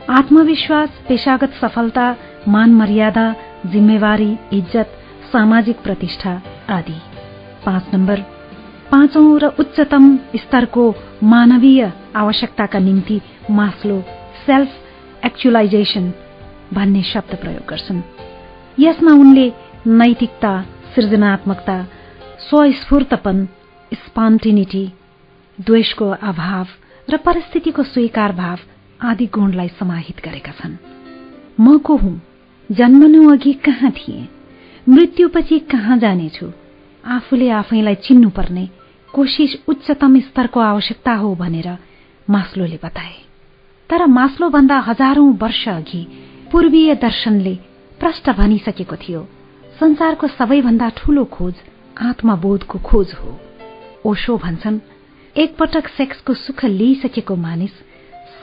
आत्मविश्वास पेशागत सफलता मान मर्यादा जिम्मेवारी इज्जत सामाजिक प्रतिष्ठा आदि। पाँच नम्बर पाँचौं र उच्चतम स्तरको मानवीय आवश्यकताका निम्ति मास्लो सेल्फ एक्चुलाइजेसन भन्ने शब्द प्रयोग गर्छन्। यसमा उनले नैतिकता सृजनात्मकता स्वस्फूर्तपन स्पान्टिनिटी द्वेषको अभाव र परिस्थितिको स्वीकार भाव आदि गुणलाई समाहित गरेका छन्। म को हुँ? जन्मनु अघि कहाँ थिए? मृत्युपछि कहाँ जानेछु? आफूले आफैलाई चिन्नुपर्ने कोशिश उच्चतम स्तरको आवश्यकता हो भनेर मास्लोले बताए। तर मास्लोभन्दा हजारौं वर्ष अघि पूर्वीय दर्शनले प्रष्ट भनिसकेको थियो संसारको सबैभन्दा ठूलो खोज आत्मबोधको खोज हो। ओशो भन्छन् एकपटक सेक्सको सुख लिइसकेको मानिस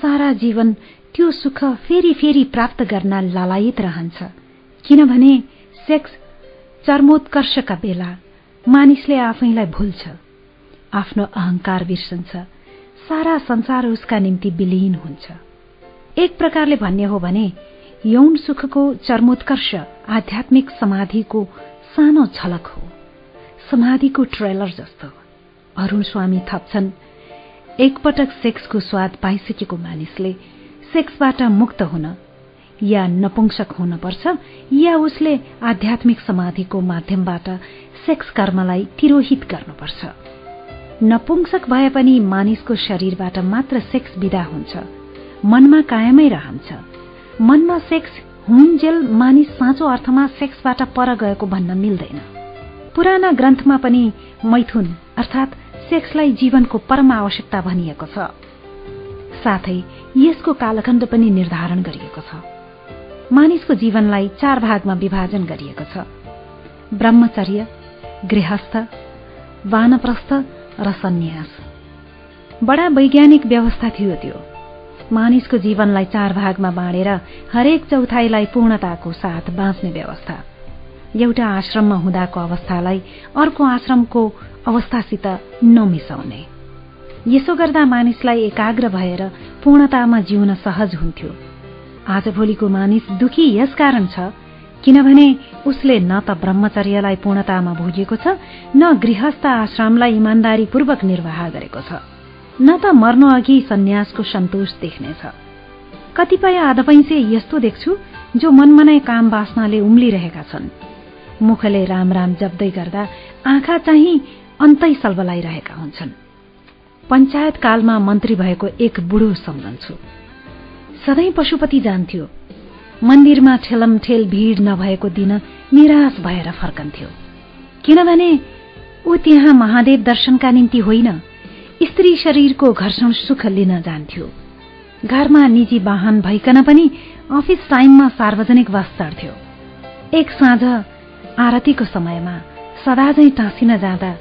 सारा जीवन त्यो सुख फेरि फेरि प्राप्त गर्न लालायित रहन्छ। किनभने सेक्स चर्मोत्कर्षका बेला मानिसले आफैलाई भुल्छ आफ्नो अहंकार बिर्सन्छ सारा संसार उसका निम्ति विलीन हुन्छ। एक प्रकारले भन्ने हो भने यौन सुखको चर्मोत्कर्ष आध्यात्मिक समाधिको सानो झलक हो। समाधिको ट्रेलर जस्तो। अरूण स्वामी थप्छन्। एकपटक सेक्सको स्वाद पाइसकेको मानिसले सेक्सबाट मुक्त हुन या नपुंसक हुनपर्छ या उसले आध्यात्मिक समाधिको माध्यमबाट सेक्स कर्मलाई तिरोहित गर्नुपर्छ। नपुंसक भए पनि मानिसको शरीरबाट मात्र सेक्स विदा हुन्छ। मनमा कायमै रहन्छ। मनमा सेक्स हुन्जेल मानिस साँचो अर्थमा सेक्सबाट पर गएको भन्न मिल्दैन। पुराना ग्रन्थमा पनि मैथुन अर्थात सेक्सलाई जीवनको परम आवश्यकता भनिएको छ। साथै यसको कालखण्ड पनि निर्धारण गरिएको छ। मानिसको जीवनलाई चार भागमा विभाजन गरिएको छ। ब्रह्मचर्य गृहस्थ वानप्रस्थ र सन्यास। बडा वैज्ञानिक व्यवस्था थियो त्यो। मानिसको जीवनलाई चार भागमा बाँडेर हरेक चौथाइलाई पूर्णताको साथ बाँच्ने व्यवस्था। एउटा आश्रममा हुँदाको अवस्थालाई अर्को आश्रमको अवस्थासित नमिसाउने। यसो गर्दा मानिसलाई एकाग्र भएर पूर्णतामा जिउन सहज हुन्थ्यो। आजभोलिको मानिस दुखी यसकारण छ किनभने उसले न त ब्रह्मचर्यलाई पूर्णतामा भोगेको छ न गृहस्थ आश्रमलाई इमान्दारीपूर्वक निर्वाह गरेको छ। न त मर्नु अघि सन्यासको सन्तोष देख्नेछ कतिपय आधपैसे यस्तो देख्छु जो मनमनै काम बाँच्नाले उम्लिरहेका छन्। मुखले राम राम जप्दै गर्दा आँखा चाहिँ अन्तै सल्बलाइरहेका हुन्छन्। पञ्चायत कालमा मन्त्री भएको एक बुढो सम्झन्छु सधैँ पशुपति जान्थ्यो। मन्दिरमा ठेलमठेल भीड़ नभएको दिन निराश भएर फर्कन्थ्यो। किनभने ऊ त्यहाँ महादेव दर्शनका निम्ति होइन। स्त्री शरीरको घर्षण सुख लिन जान्थ्यो। घरमा निजी वाहन भइकन पनि अफिस टाइममा सार्वजनिक बस चढ्थ्यो। एक साँझ आरतीको समयमा सदाझै टाँसिन जाँदा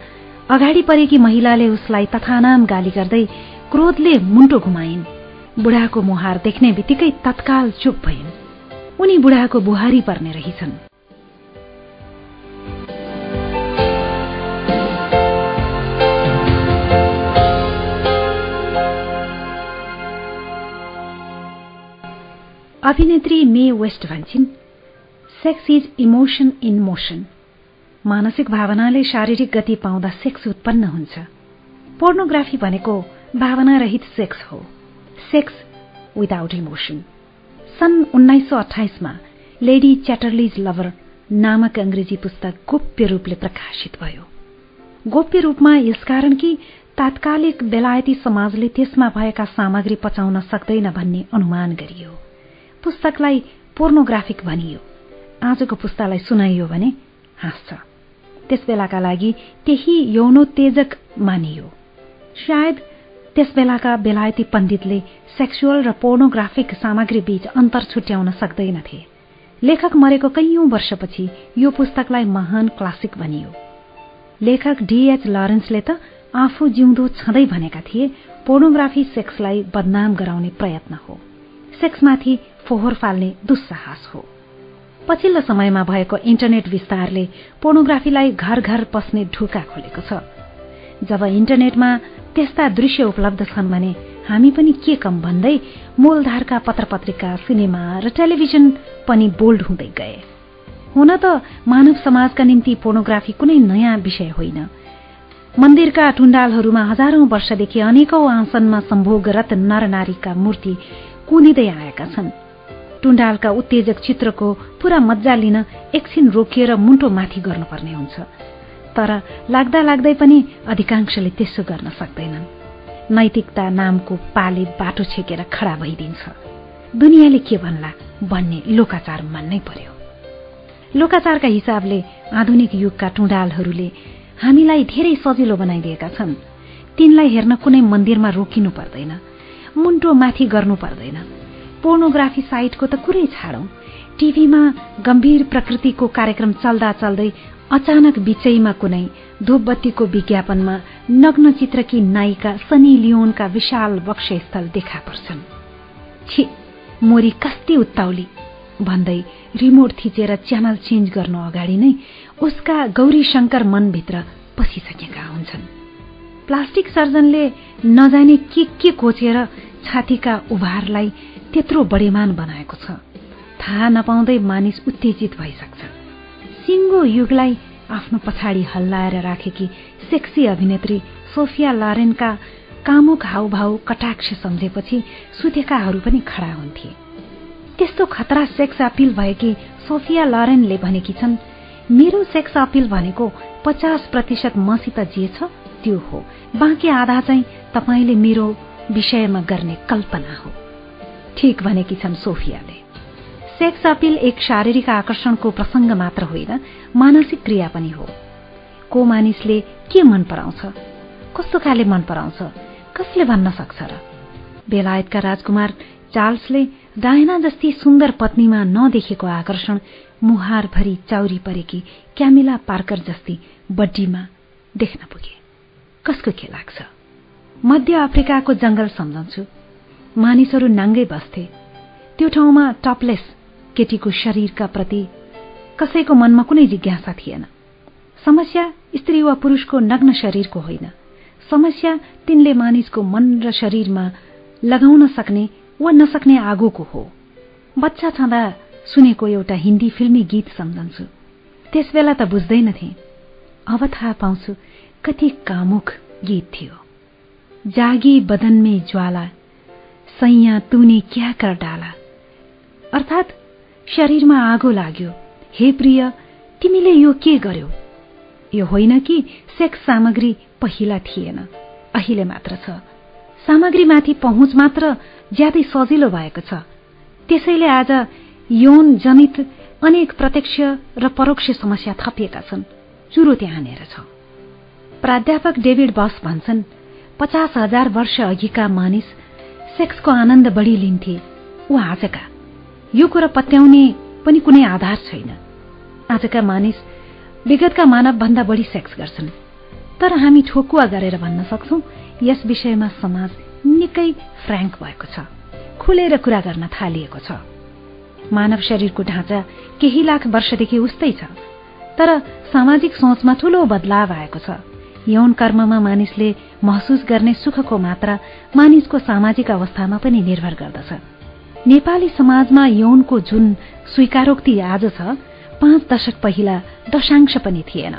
अगाडि परेकी महिलाले उसलाई तथानाम गाली गर्दै क्रोधले मुन्टो घुमाइन्। बुढाको मुहार देख्ने बित्तिकै तत्काल चुप भइन्। उनी बुढाको बुहारी पर्ने रहेछन्। अभिनेत्री मे वेस्ट भन्छन्। Sex is emotion in motion मानसिक भावनाले शारीरिक गति पाउँदा सेक्स उत्पन्न हुन्छ। पोर्नोग्राफी भनेको भावना रहित सेक्स हो। सेक्स विदाउट इमोसन सन् उन्नाइस सौ अठाइसमा लेडी च्याटरलिज लभर नामक अंग्रेजी पुस्तक गोप्य रूपले प्रकाशित भयो। गोप्य रूपमा यसकारण कि तात्कालिक बेलायती समाजले त्यसमा भएका सामग्री पचाउन सक्दैन भन्ने अनुमान गरियो। पुस्तकलाई पोर्नोग्राफिक भनियो। आजको पुस्तालाई सुनाइयो भने हाँस्छ। त्यसबेलाका लागि त्यही यौनोत्तेजक मानियो। सायद त्यसबेलाका बेलायती पण्डितले सेक्सुअल र पोर्नोग्राफिक सामग्री बीच अन्तर छुट्याउन सक्दैनथे। लेखक मरेको कैयौं वर्षपछि यो पुस्तकलाई महान क्लासिक भनियो। लेखक डीएच लरेन्सले त आफू जिउँदो छँदै भनेका थिए पोर्नोग्राफी सेक्सलाई बदनाम गराउने प्रयत्न हो। सेक्समाथि फोहोर फाल्ने दुस्साहस हो। पछिल्लो समयमा भएको इन्टरनेट विस्तारले पोर्नोग्राफीलाई घर घर पस्ने ढुका खोलेको छ। जब इन्टरनेटमा त्यस्ता दृश्य उपलब्ध छन् भने हामी पनि के कम भन्दै मूलधारका पत्र पत्रिका सिनेमा र टेलिभिजन पनि बोल्ड हुँदै गए। हुन त मानव समाजका निम्ति पोर्नोग्राफी कुनै नयाँ विषय होइन। मन्दिरका टुण्डालहरूमा हजारौं वर्षदेखि अनेकौं आसनमा सम्भोगरत नरनारीका मूर्ति कुदिँदै आएका छन्। टुण्डालका उत्तेजक चित्रको पूरा मज्जा लिन एकछिन रोकिएर मुन्टो माथि गर्नुपर्ने हुन्छ। तर लाग्दा लाग्दै पनि अधिकांशले त्यसो गर्न सक्दैनन्। नैतिकता नामको पाले बाटो छेकेर खडा भइदिन्छ। दुनियाँले के भन्ला भन्ने लोकाचार मान्नै पर्यो। लोकाचारका हिसाबले आधुनिक युगका टुँडालहरूले हामीलाई धेरै सजिलो बनाइदिएका छन्। तिनलाई हेर्न कुनै मन्दिरमा रोकिनु पर्दैन। मुन्टो माथि गर्नु पर्दैन। पोर्नोग्राफी साइटको त कुरै छाडौं। टिभीमा गम्भीर प्रकृतिको कार्यक्रम चल्दा चल्दै अचानक बिचैमा कुनै धूपबत्तीको विज्ञापनमा नग्न चित्रकी नायिका सनी लियोनका विशाल वक्षस्थल देखा पर्छन्। छि मोरी कस्ती उत्ताउली भन्दै रिमोट थिचेर च्यानल चेन्ज गर्नु अगाडि नै उसका गौरी शङ्कर मनभित्र पसिसकेका हुन्छन्। प्लास्टिक सर्जनले नजाने के के कोचेर छातीका उभारलाई त्यत्रो बढेमान बनाएको छ। थाहा नपाउँदै मानिस उत्तेजित भइसक्छ। सिङ्गो युगलाई आफ्नो पछाडि हल्लाएर राखेकी सेक्सी अभिनेत्री सोफिया लारेनका कामुक हाउभाउ कटाक्ष सम्झेपछि सुतेकाहरू पनि खडा हुन्थे। त्यस्तो खतरा सेक्स अपिल भएकी सोफिया लरेनले भनेकी छन् मेरो सेक्स अपिल भनेको पचास प्रतिशत मसित जे छ त्यो हो। बाँकी आधा चाहिँ तपाईँले मेरो विषयमा गर्ने कल्पना हो। ठिक भनेकी छन् सोफियाले। सेक्स अपिल एक शारीरिक आकर्षणको प्रसंग मात्र होइन मानसिक क्रिया पनि हो। को मानिसले के मन पराउँछ? कस्तो खाले मन पराउँछ? कसले भन्न सक्छ र? बेलायतका राजकुमार चार्ल्सले डायना जस्ती सुन्दर पत्नीमा नदेखेको आकर्षण मुहारभरि चाउरी परेकी क्यामिला पार्कर जस्ती बड्डीमा देख्न पुगे। कसको के लाग्छ? मध्य अफ्रिकाको जंगल सम्झन्छु। मानिसहरू नाङ्गै बस्थे। त्यो ठाउँमा टपलेस केटीको शरीरका प्रति कसैको मनमा कुनै जिज्ञासा थिएन। समस्या स्त्री वा पुरुषको नग्न शरीरको होइन। समस्या तिनले मानिसको मन र शरीरमा लगाउन सक्ने वा नसक्ने आगोको हो। बच्चा छँदा सुनेको एउटा हिन्दी फिल्मी गीत सम्झन्छु। त्यसबेला त बुझ्दैनथे। अब थाहा पाउँछु कति कामुक गीत थियो। जागी बदनमे ज्वाला। सैया तुने क्या कर डाला? अर्थात् शरीरमा आगो लाग्यो। हे प्रिय तिमीले यो के गर्यो? यो होइन कि सेक्स सामग्री पहिला थिएन। अहिले मात्र छ। सामग्रीमाथि पहुँच मात्र ज्यादै सजिलो भएको छ। त्यसैले आज यौन जनित अनेक प्रत्यक्ष र परोक्ष समस्या थपिएका छन्। चुरो त्यहाँनिर छ प्राध्यापक डेभिड बस भन्छन् पचास हजार वर्ष अघिका मानिस सेक्सको आनन्द बढी लिन्थे। ऊ आजका। यो कुरा पत्याउने पनि कुनै आधार छैन। आजका मानिस विगतका मानव भन्दा बढी सेक्स गर्छन्। तर हामी ठोकुवा गरेर भन्न सक्छौ यस विषयमा समाज निकै फ्रेङ्क भएको छ। खुलेर कुरा गर्न थालिएको छ। मानव शरीरको ढाँचा केही लाख वर्षदेखि उस्तै छ। तर सामाजिक सोचमा ठूलो बदलाव आएको छ। यौन कर्ममा मानिसले महसुस गर्ने सुखको मात्रा मानिसको सामाजिक अवस्थामा पनि निर्भर गर्दछ। नेपाली समाजमा यौनको जुन स्वीकारोक्ति आज छ पाँच दशक पहिला दशांश पनि थिएन।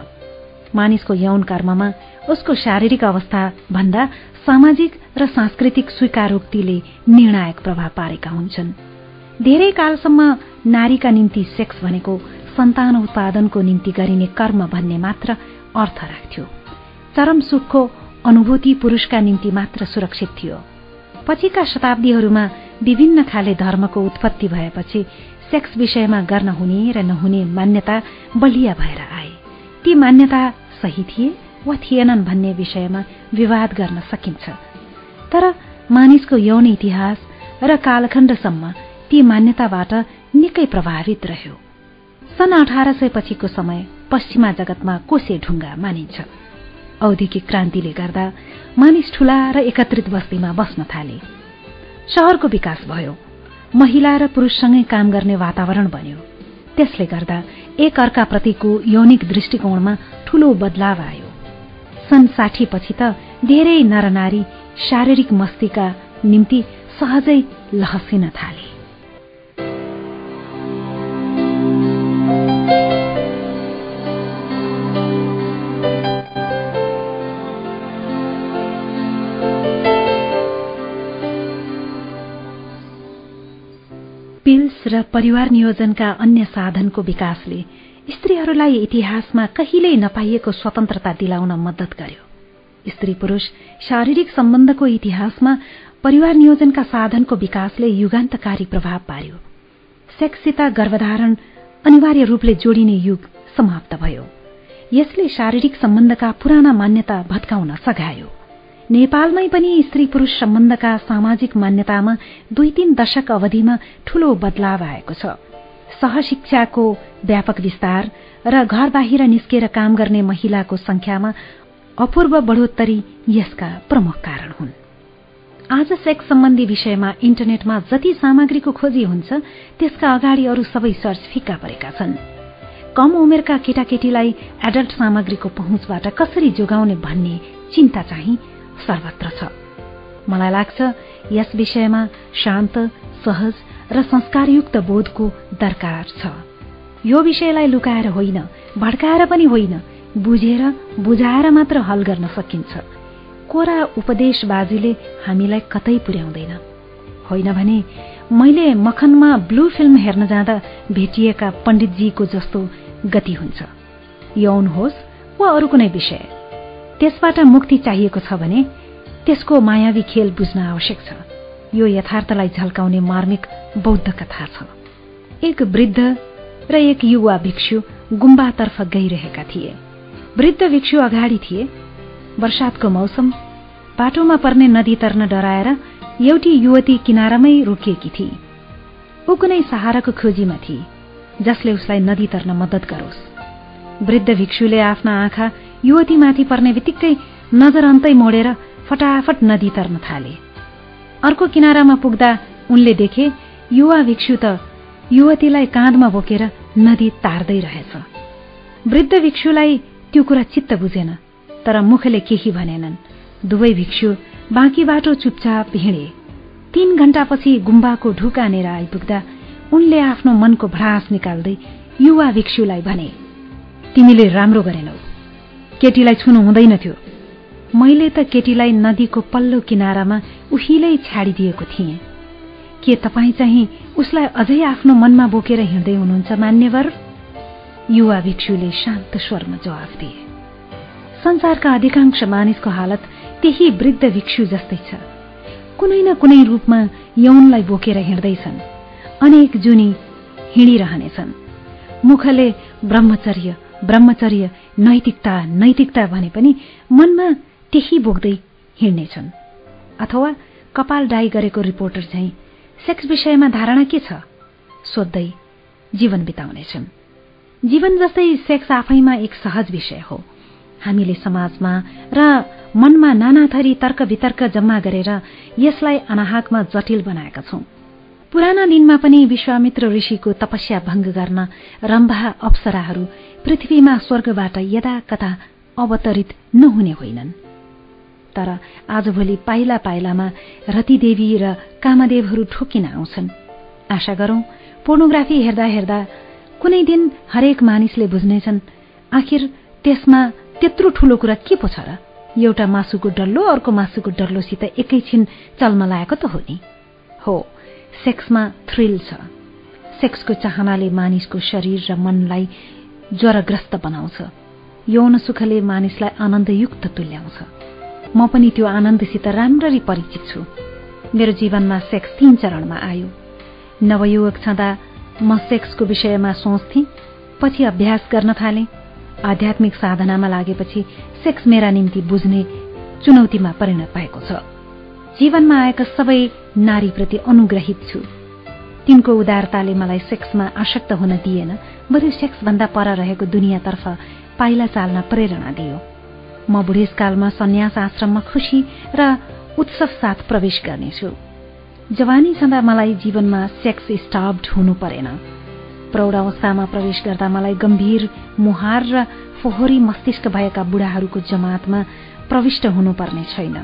मानिसको यौन कर्ममा उसको शारीरिक अवस्था भन्दा सामाजिक र सांस्कृतिक स्वीकारोक्तिले निर्णायक प्रभाव पारेका हुन्छन्। धेरै कालसम्म नारीका निम्ति सेक्स भनेको सन्तान उत्पादनको निम्ति गरिने कर्म भन्ने मात्र अर्थ राख्थ्यो। चरम सुखको अनुभूति पुरूषका निम्ति मात्र सुरक्षित थियो। पछिका शताब्दीहरूमा विभिन्न खाले धर्मको उत्पत्ति भएपछि सेक्स विषयमा गर्न हुने र नहुने मान्यता बलिया भएर आए। ती मान्यता सही थिए वा थिएनन् भन्ने विषयमा विवाद गर्न सकिन्छ। तर मानिसको यौन इतिहास र कालखण्डसम्म ती मान्यताबाट निकै प्रभावित रह्यो। सन् अठार सय पछिको समय पश्चिमा जगतमा कोसे ढुङ्गा मानिन्छ। औद्योगिक क्रान्तिले गर्दा मानिस ठूला र एकत्रित बस्तीमा बस्न थाले। शहरको विकास भयो। महिला र पुरूषसँगै काम गर्ने वातावरण बन्यो। त्यसले गर्दा एक अर्काप्रतिको यौनिक दृष्टिकोणमा ठूलो बदलाव आयो। सन् साठी त धेरै नरनारी शारीरिक मस्तीका निम्ति सहजै लहसिन थाले। र परिवार नियोजनका अन्य साधनको विकासले स्त्रीहरूलाई इतिहासमा कहिल्यै नपाइएको स्वतन्त्रता दिलाउन मद्दत गर्यो। स्त्री पुरूष शारीरिक सम्बन्धको इतिहासमा परिवार नियोजनका साधनको विकासले युगान्तकारी प्रभाव पार्यो। सेक्ससित गर्भधारण अनिवार्य रूपले जोडिने युग समाप्त भयो। यसले शारीरिक सम्बन्धका पुराना मान्यता भत्काउन सघायो। नेपालमै पनि स्त्री पुरूष सम्बन्धका सामाजिक मान्यतामा दुई तीन दशक अवधिमा ठूलो बदलाव आएको छ। सहशिक्षाको व्यापक विस्तार र घर बाहिर निस्केर काम गर्ने महिलाको संख्यामा अपूर्व बढोत्तरी यसका प्रमुख कारण हुन्। आज सेक्स सम्बन्धी विषयमा इन्टरनेटमा जति सामग्रीको खोजी हुन्छ त्यसका अगाडि अरू सबै सर्च फिक्का परेका छन्। कम उमेरका केटाकेटीलाई एडल्ट सामग्रीको पहुँचबाट कसरी जोगाउने भन्ने चिन्ता चाहिँ सर्वत्र छ। मलाई लाग्छ यस विषयमा शान्त सहज र संस्कारयुक्त बोधको दरकार छ। यो विषयलाई लुकाएर होइन भड्काएर पनि होइन बुझेर बुझाएर मात्र हल गर्न सकिन्छ। कोरा उपदेशबाजीले हामीलाई कतै पुर्याउँदैन। होइन भने मैले मखनमा ब्लू फिल्म हेर्न जाँदा भेटिएका पण्डितजीको जस्तो गति हुन्छ। यौन होस् वा अरू कुनै विषय। त्यसबाट मुक्ति चाहिएको छ भने त्यसको मायावी खेल बुझ्न आवश्यक छ। यो यथार्थलाई झल्काउने मार्मिक बौद्ध कथा छ। एक वृद्ध र एक युवा भिक्षु गुम्बातर्फ गइरहेका थिए। वृद्ध भिक्षु अगाडि थिए। वर्षातको मौसम बाटोमा पर्ने नदी तर्न डराएर एउटी युवती किनारामै रोकिएकी थिए ऊ कुनै सहाराको खोजीमा थिए जसले उसलाई नदी तर्न मद्दत गरोस्। वृद्ध भिक्षुले आफ्ना आँखा युवतीमाथि पर्ने बित्तिकै नजर अन्तै मोडेर फटाफट नदी तर्न थाले। अर्को किनारामा पुग्दा उनले देखे युवा भिक्षु त युवतीलाई काँधमा बोकेर नदी तार्दै रहेछ। वृद्ध भिक्षुलाई त्यो कुरा चित्त बुझेन तर मुखले केही भनेनन्। दुवै भिक्षु बाँकी बाटो चुपचाप हिँडे। तीन घण्टापछि गुम्बाको ढुकानेर आइपुग्दा उनले आफ्नो मनको भ्रास निकाल्दै युवा भिक्षुलाई भने तिमीले राम्रो गरेनौ। केटीलाई छुनु हुँदैन थियो। मैले त केटीलाई नदीको पल्लो किनारामा उहिलै छाडिदिएको थिएँ। के तपाईँ चाहिँ उसलाई अझै आफ्नो मनमा बोकेर हिँड्दै हुनुहुन्छ मान्यवर? युवा भिक्षुले शान्त स्वरमा जवाफ दिए। संसारका अधिकांश मानिसको हालत त्यही वृद्ध भिक्षु जस्तै छ। कुनै न कुनै रूपमा यौनलाई बोकेर हिँड्दैछन्। अनेक जुनी हिँडिरहनेछन्। मुखले ब्रह्मचर्य ब्रह्मचर्य नैतिकता नैतिकता भने पनि मनमा त्यही बोक्दै हिँड्नेछन्। अथवा कपाल डाई गरेको रिपोर्टर चाहिँ सेक्स विषयमा धारणा के छ? सोध्दै जीवन बिताउनेछन्। जीवन जस्तै सेक्स आफैमा एक सहज विषय हो। हामीले समाजमा र मनमा नाना थरी तर्क वितर्क जम्मा गरेर यसलाई अनाहकमा जटिल बनाएका छौं। पुराना दिनमा पनि विश्वामित्र ऋषिको तपस्या भंग गर्न रम्भा अप्सराहरू पृथ्वीमा स्वर्गबाट यदा कता अवतरित नहुने होइनन्। तर आजभोलि पाइला पाइलामा रतिदेवी र कामदेवहरू ठोकिन आउँछन्। आशा गरौं पोर्नोग्राफी हेर्दा हेर्दा कुनै दिन हरेक मानिसले बुझ्नेछन् आखिर त्यसमा त्यत्रो ठूलो कुरा के पो छ र? एउटा मासुको डल्लो अर्को मासुको डल्लोसित एकैछिन चल्मलाएको त हो नि। हो सेक्समा थ्रिल छ। सेक्सको चाहनाले मानिसको शरीर र मनलाई ज्वरग्रस्त बनाउँछ। यौन सुखले मानिसलाई आनन्दयुक्त तुल्याउँछ। म पनि त्यो आनन्दसित राम्ररी परिचित छु। मेरो जीवनमा सेक्स तीन चरणमा आयो। नवयुवक छँदा म सेक्सको विषयमा सोच्थे पछि अभ्यास गर्न थाले। आध्यात्मिक साधनामा लागेपछि सेक्स मेरा निम्ति बुझ्ने चुनौतीमा परिणत भएको छ। जीवनमा आएका सबै नारीप्रति अनुग्रहित छु। तिनको उदारताले मलाई सेक्समा आसक्त हुन दिएन। बरु सेक्सभन्दा पर रहेको दुनियाँतर्फ पाइला चाल्न प्रेरणा दियो। म बुढेसकालमा सन्यास आश्रममा खुशी र उत्सव साथ प्रवेश गर्नेछु। जवानी छँदा मलाई जीवनमा सेक्स स्टाब्ड हुनु परेन। प्रौढ अवस्थामा प्रवेश गर्दा मलाई गम्भीर मुहार र फोहोरी मस्तिष्क भएका बुढाहरूको जमातमा प्रविष्ट हुनुपर्ने छैन।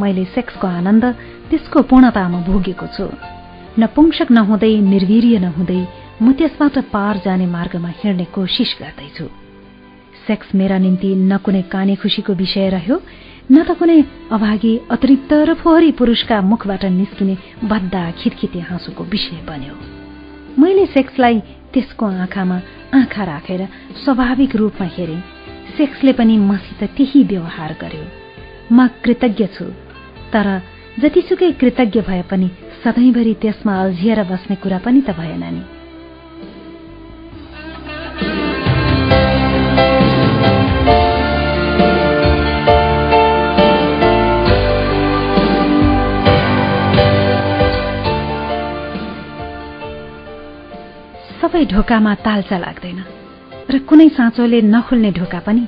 मैले सेक्सको आनन्द त्यसको पूर्णतामा भोगेको छु। नपुंसक नहुँदै निर्वीर्य नहुँदै म त्यसबाट पार जाने मार्गमा हिँड्ने कोसिस गर्दैछु। सेक्स मेरा निम्ति न कुनै काने खुसीको विषय रह्यो न त कुनै अभागी अतिरिक्त र फोहोरी पुरुषका मुखबाट निस्किने बद्दा खितखिते हाँसोको विषय बन्यो। मैले सेक्सलाई त्यसको आँखामा आँखा राखेर स्वाभाविक रूपमा हेरे। सेक्सले पनि मसित त्यही व्यवहार गर्यो। म कृतज्ञ छु। तर जतिसुकै कृतज्ञ भए पनि सधैँभरि त्यसमा अल्झिएर बस्ने कुरा पनि त भएन नि। सबै ढोकामा तालचा लाग्दैन र कुनै साँचोले नखुल्ने ढोका पनि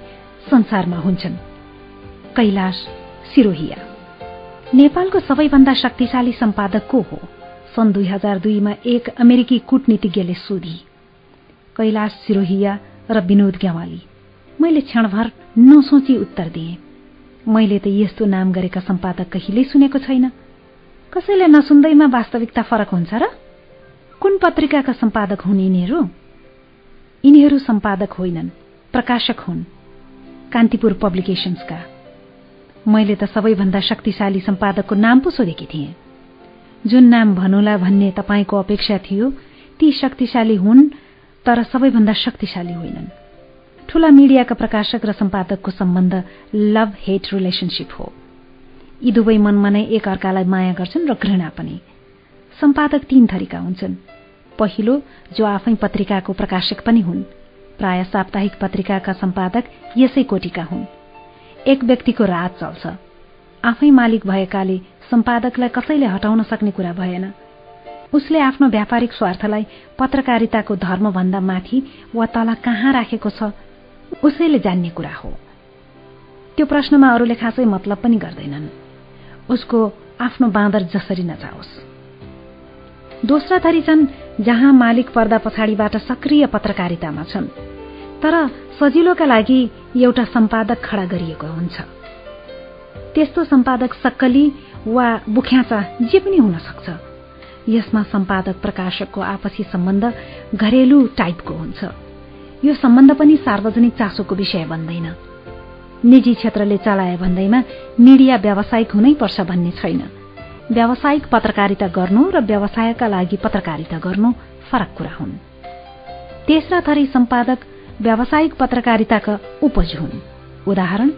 संसारमा हुन्छन्। कैलाश सिरोहिया। नेपालको सबैभन्दा शक्तिशाली सम्पादक को हो? सन् दुई हजार दुईमा एक अमेरिकी कूटनीतिज्ञले सोधी। कैलाश सिरोहिया र विनोद ग्यावाली। मैले क्षणभर नसोची उत्तर दिए। मैले त यस्तो नाम गरेका सम्पादक कहिल्यै सुनेको छैन। कसैले नसुन्दैमा वास्तविकता फरक हुन्छ र? कुन पत्रिकाका सम्पादक हुन् यिनीहरू? यिनीहरू सम्पादक होइनन् प्रकाशक हुन् कान्तिपुर पब्लिकेशन्सका मैले त सबैभन्दा शक्तिशाली सम्पादकको नाम पो सोधेकी थिएँ। जुन नाम भनुला भन्ने तपाईँको अपेक्षा थियो ती शक्तिशाली हुन् तर सबैभन्दा शक्तिशाली होइनन्। ठूला मिडियाका प्रकाशक र सम्पादकको सम्बन्ध लभ हेट रिलेसनसिप हो। यी दुवै मनमा नै एक अर्कालाई माया गर्छन् र घृणा पनि। सम्पादक तीन थरीका हुन्छन्। पहिलो जो आफै पत्रिकाको प्रकाशक पनि हुन्। प्राय साप्ताहिक पत्रिकाका सम्पादक यसै कोटिका हुन्। एक व्यक्तिको राज चल्छ। आफै मालिक भएकाले सम्पादकलाई कसैले हटाउन सक्ने कुरा भएन। उसले आफ्नो व्यापारिक स्वार्थलाई पत्रकारिताको धर्मभन्दा माथि वा तल कहाँ राखेको छ उसैले जान्ने कुरा हो। त्यो प्रश्नमा अरूले खासै मतलब पनि गर्दैनन्। उसको आफ्नो बाँदर जसरी नजाओस्। दोस्रा थरी छन् जहाँ मालिक पर्दा पछाडिबाट सक्रिय पत्रकारितामा छन् तर सजिलोका लागि एउटा सम्पादक खडा गरिएको हुन्छ। त्यस्तो सम्पादक सक्कली वा बुख्याचा जे पनि हुन सक्छ। यसमा सम्पादक प्रकाशकको आपसी सम्बन्ध घरेलु टाइपको हुन्छ। यो सम्बन्ध पनि सार्वजनिक चासोको विषय बन्दैन। निजी क्षेत्रले चलाए भन्दैमा मिडिया व्यावसायिक हुनै पर्छ भन्ने छैन। व्यावसायिक पत्रकारिता गर्नु र व्यवसायका लागि पत्रकारिता गर्नु फरक कुरा हुन्। तेस्रा थरी सम्पादक व्यावसायिक पत्रकारिताका उपज हुन्। उदाहरण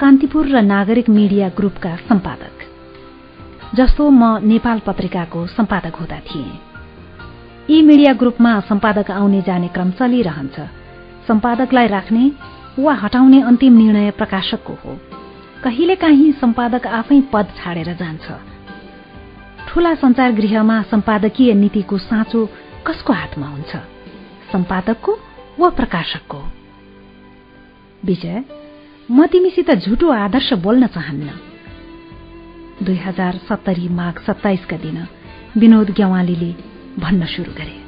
कान्तिपुर र नागरिक मिडिया ग्रुपका सम्पादक। जस्तो म नेपाल पत्रिकाको सम्पादक हुँदा थिएँ। यी मिडिया ग्रुपमा सम्पादक आउने जाने क्रम चलिरहन्छ। सम्पादकलाई राख्ने वा हटाउने अन्तिम निर्णय प्रकाशकको हो। कहिलेकाहीँ सम्पादक आफै पद छाडेर जान्छ। ठूला संचार गृहमा सम्पादकीय नीतिको साँचो कसको हातमा हुन्छ? सम्पादकको वा प्रकाशकको? विजय म तिमीसित झुटो आदर्श बोल्न चाहन्न। दुई हजार सत्तरी माघ सत्ताइसका दिन विनोद ग्यावालीले भन्न शुरू गरे।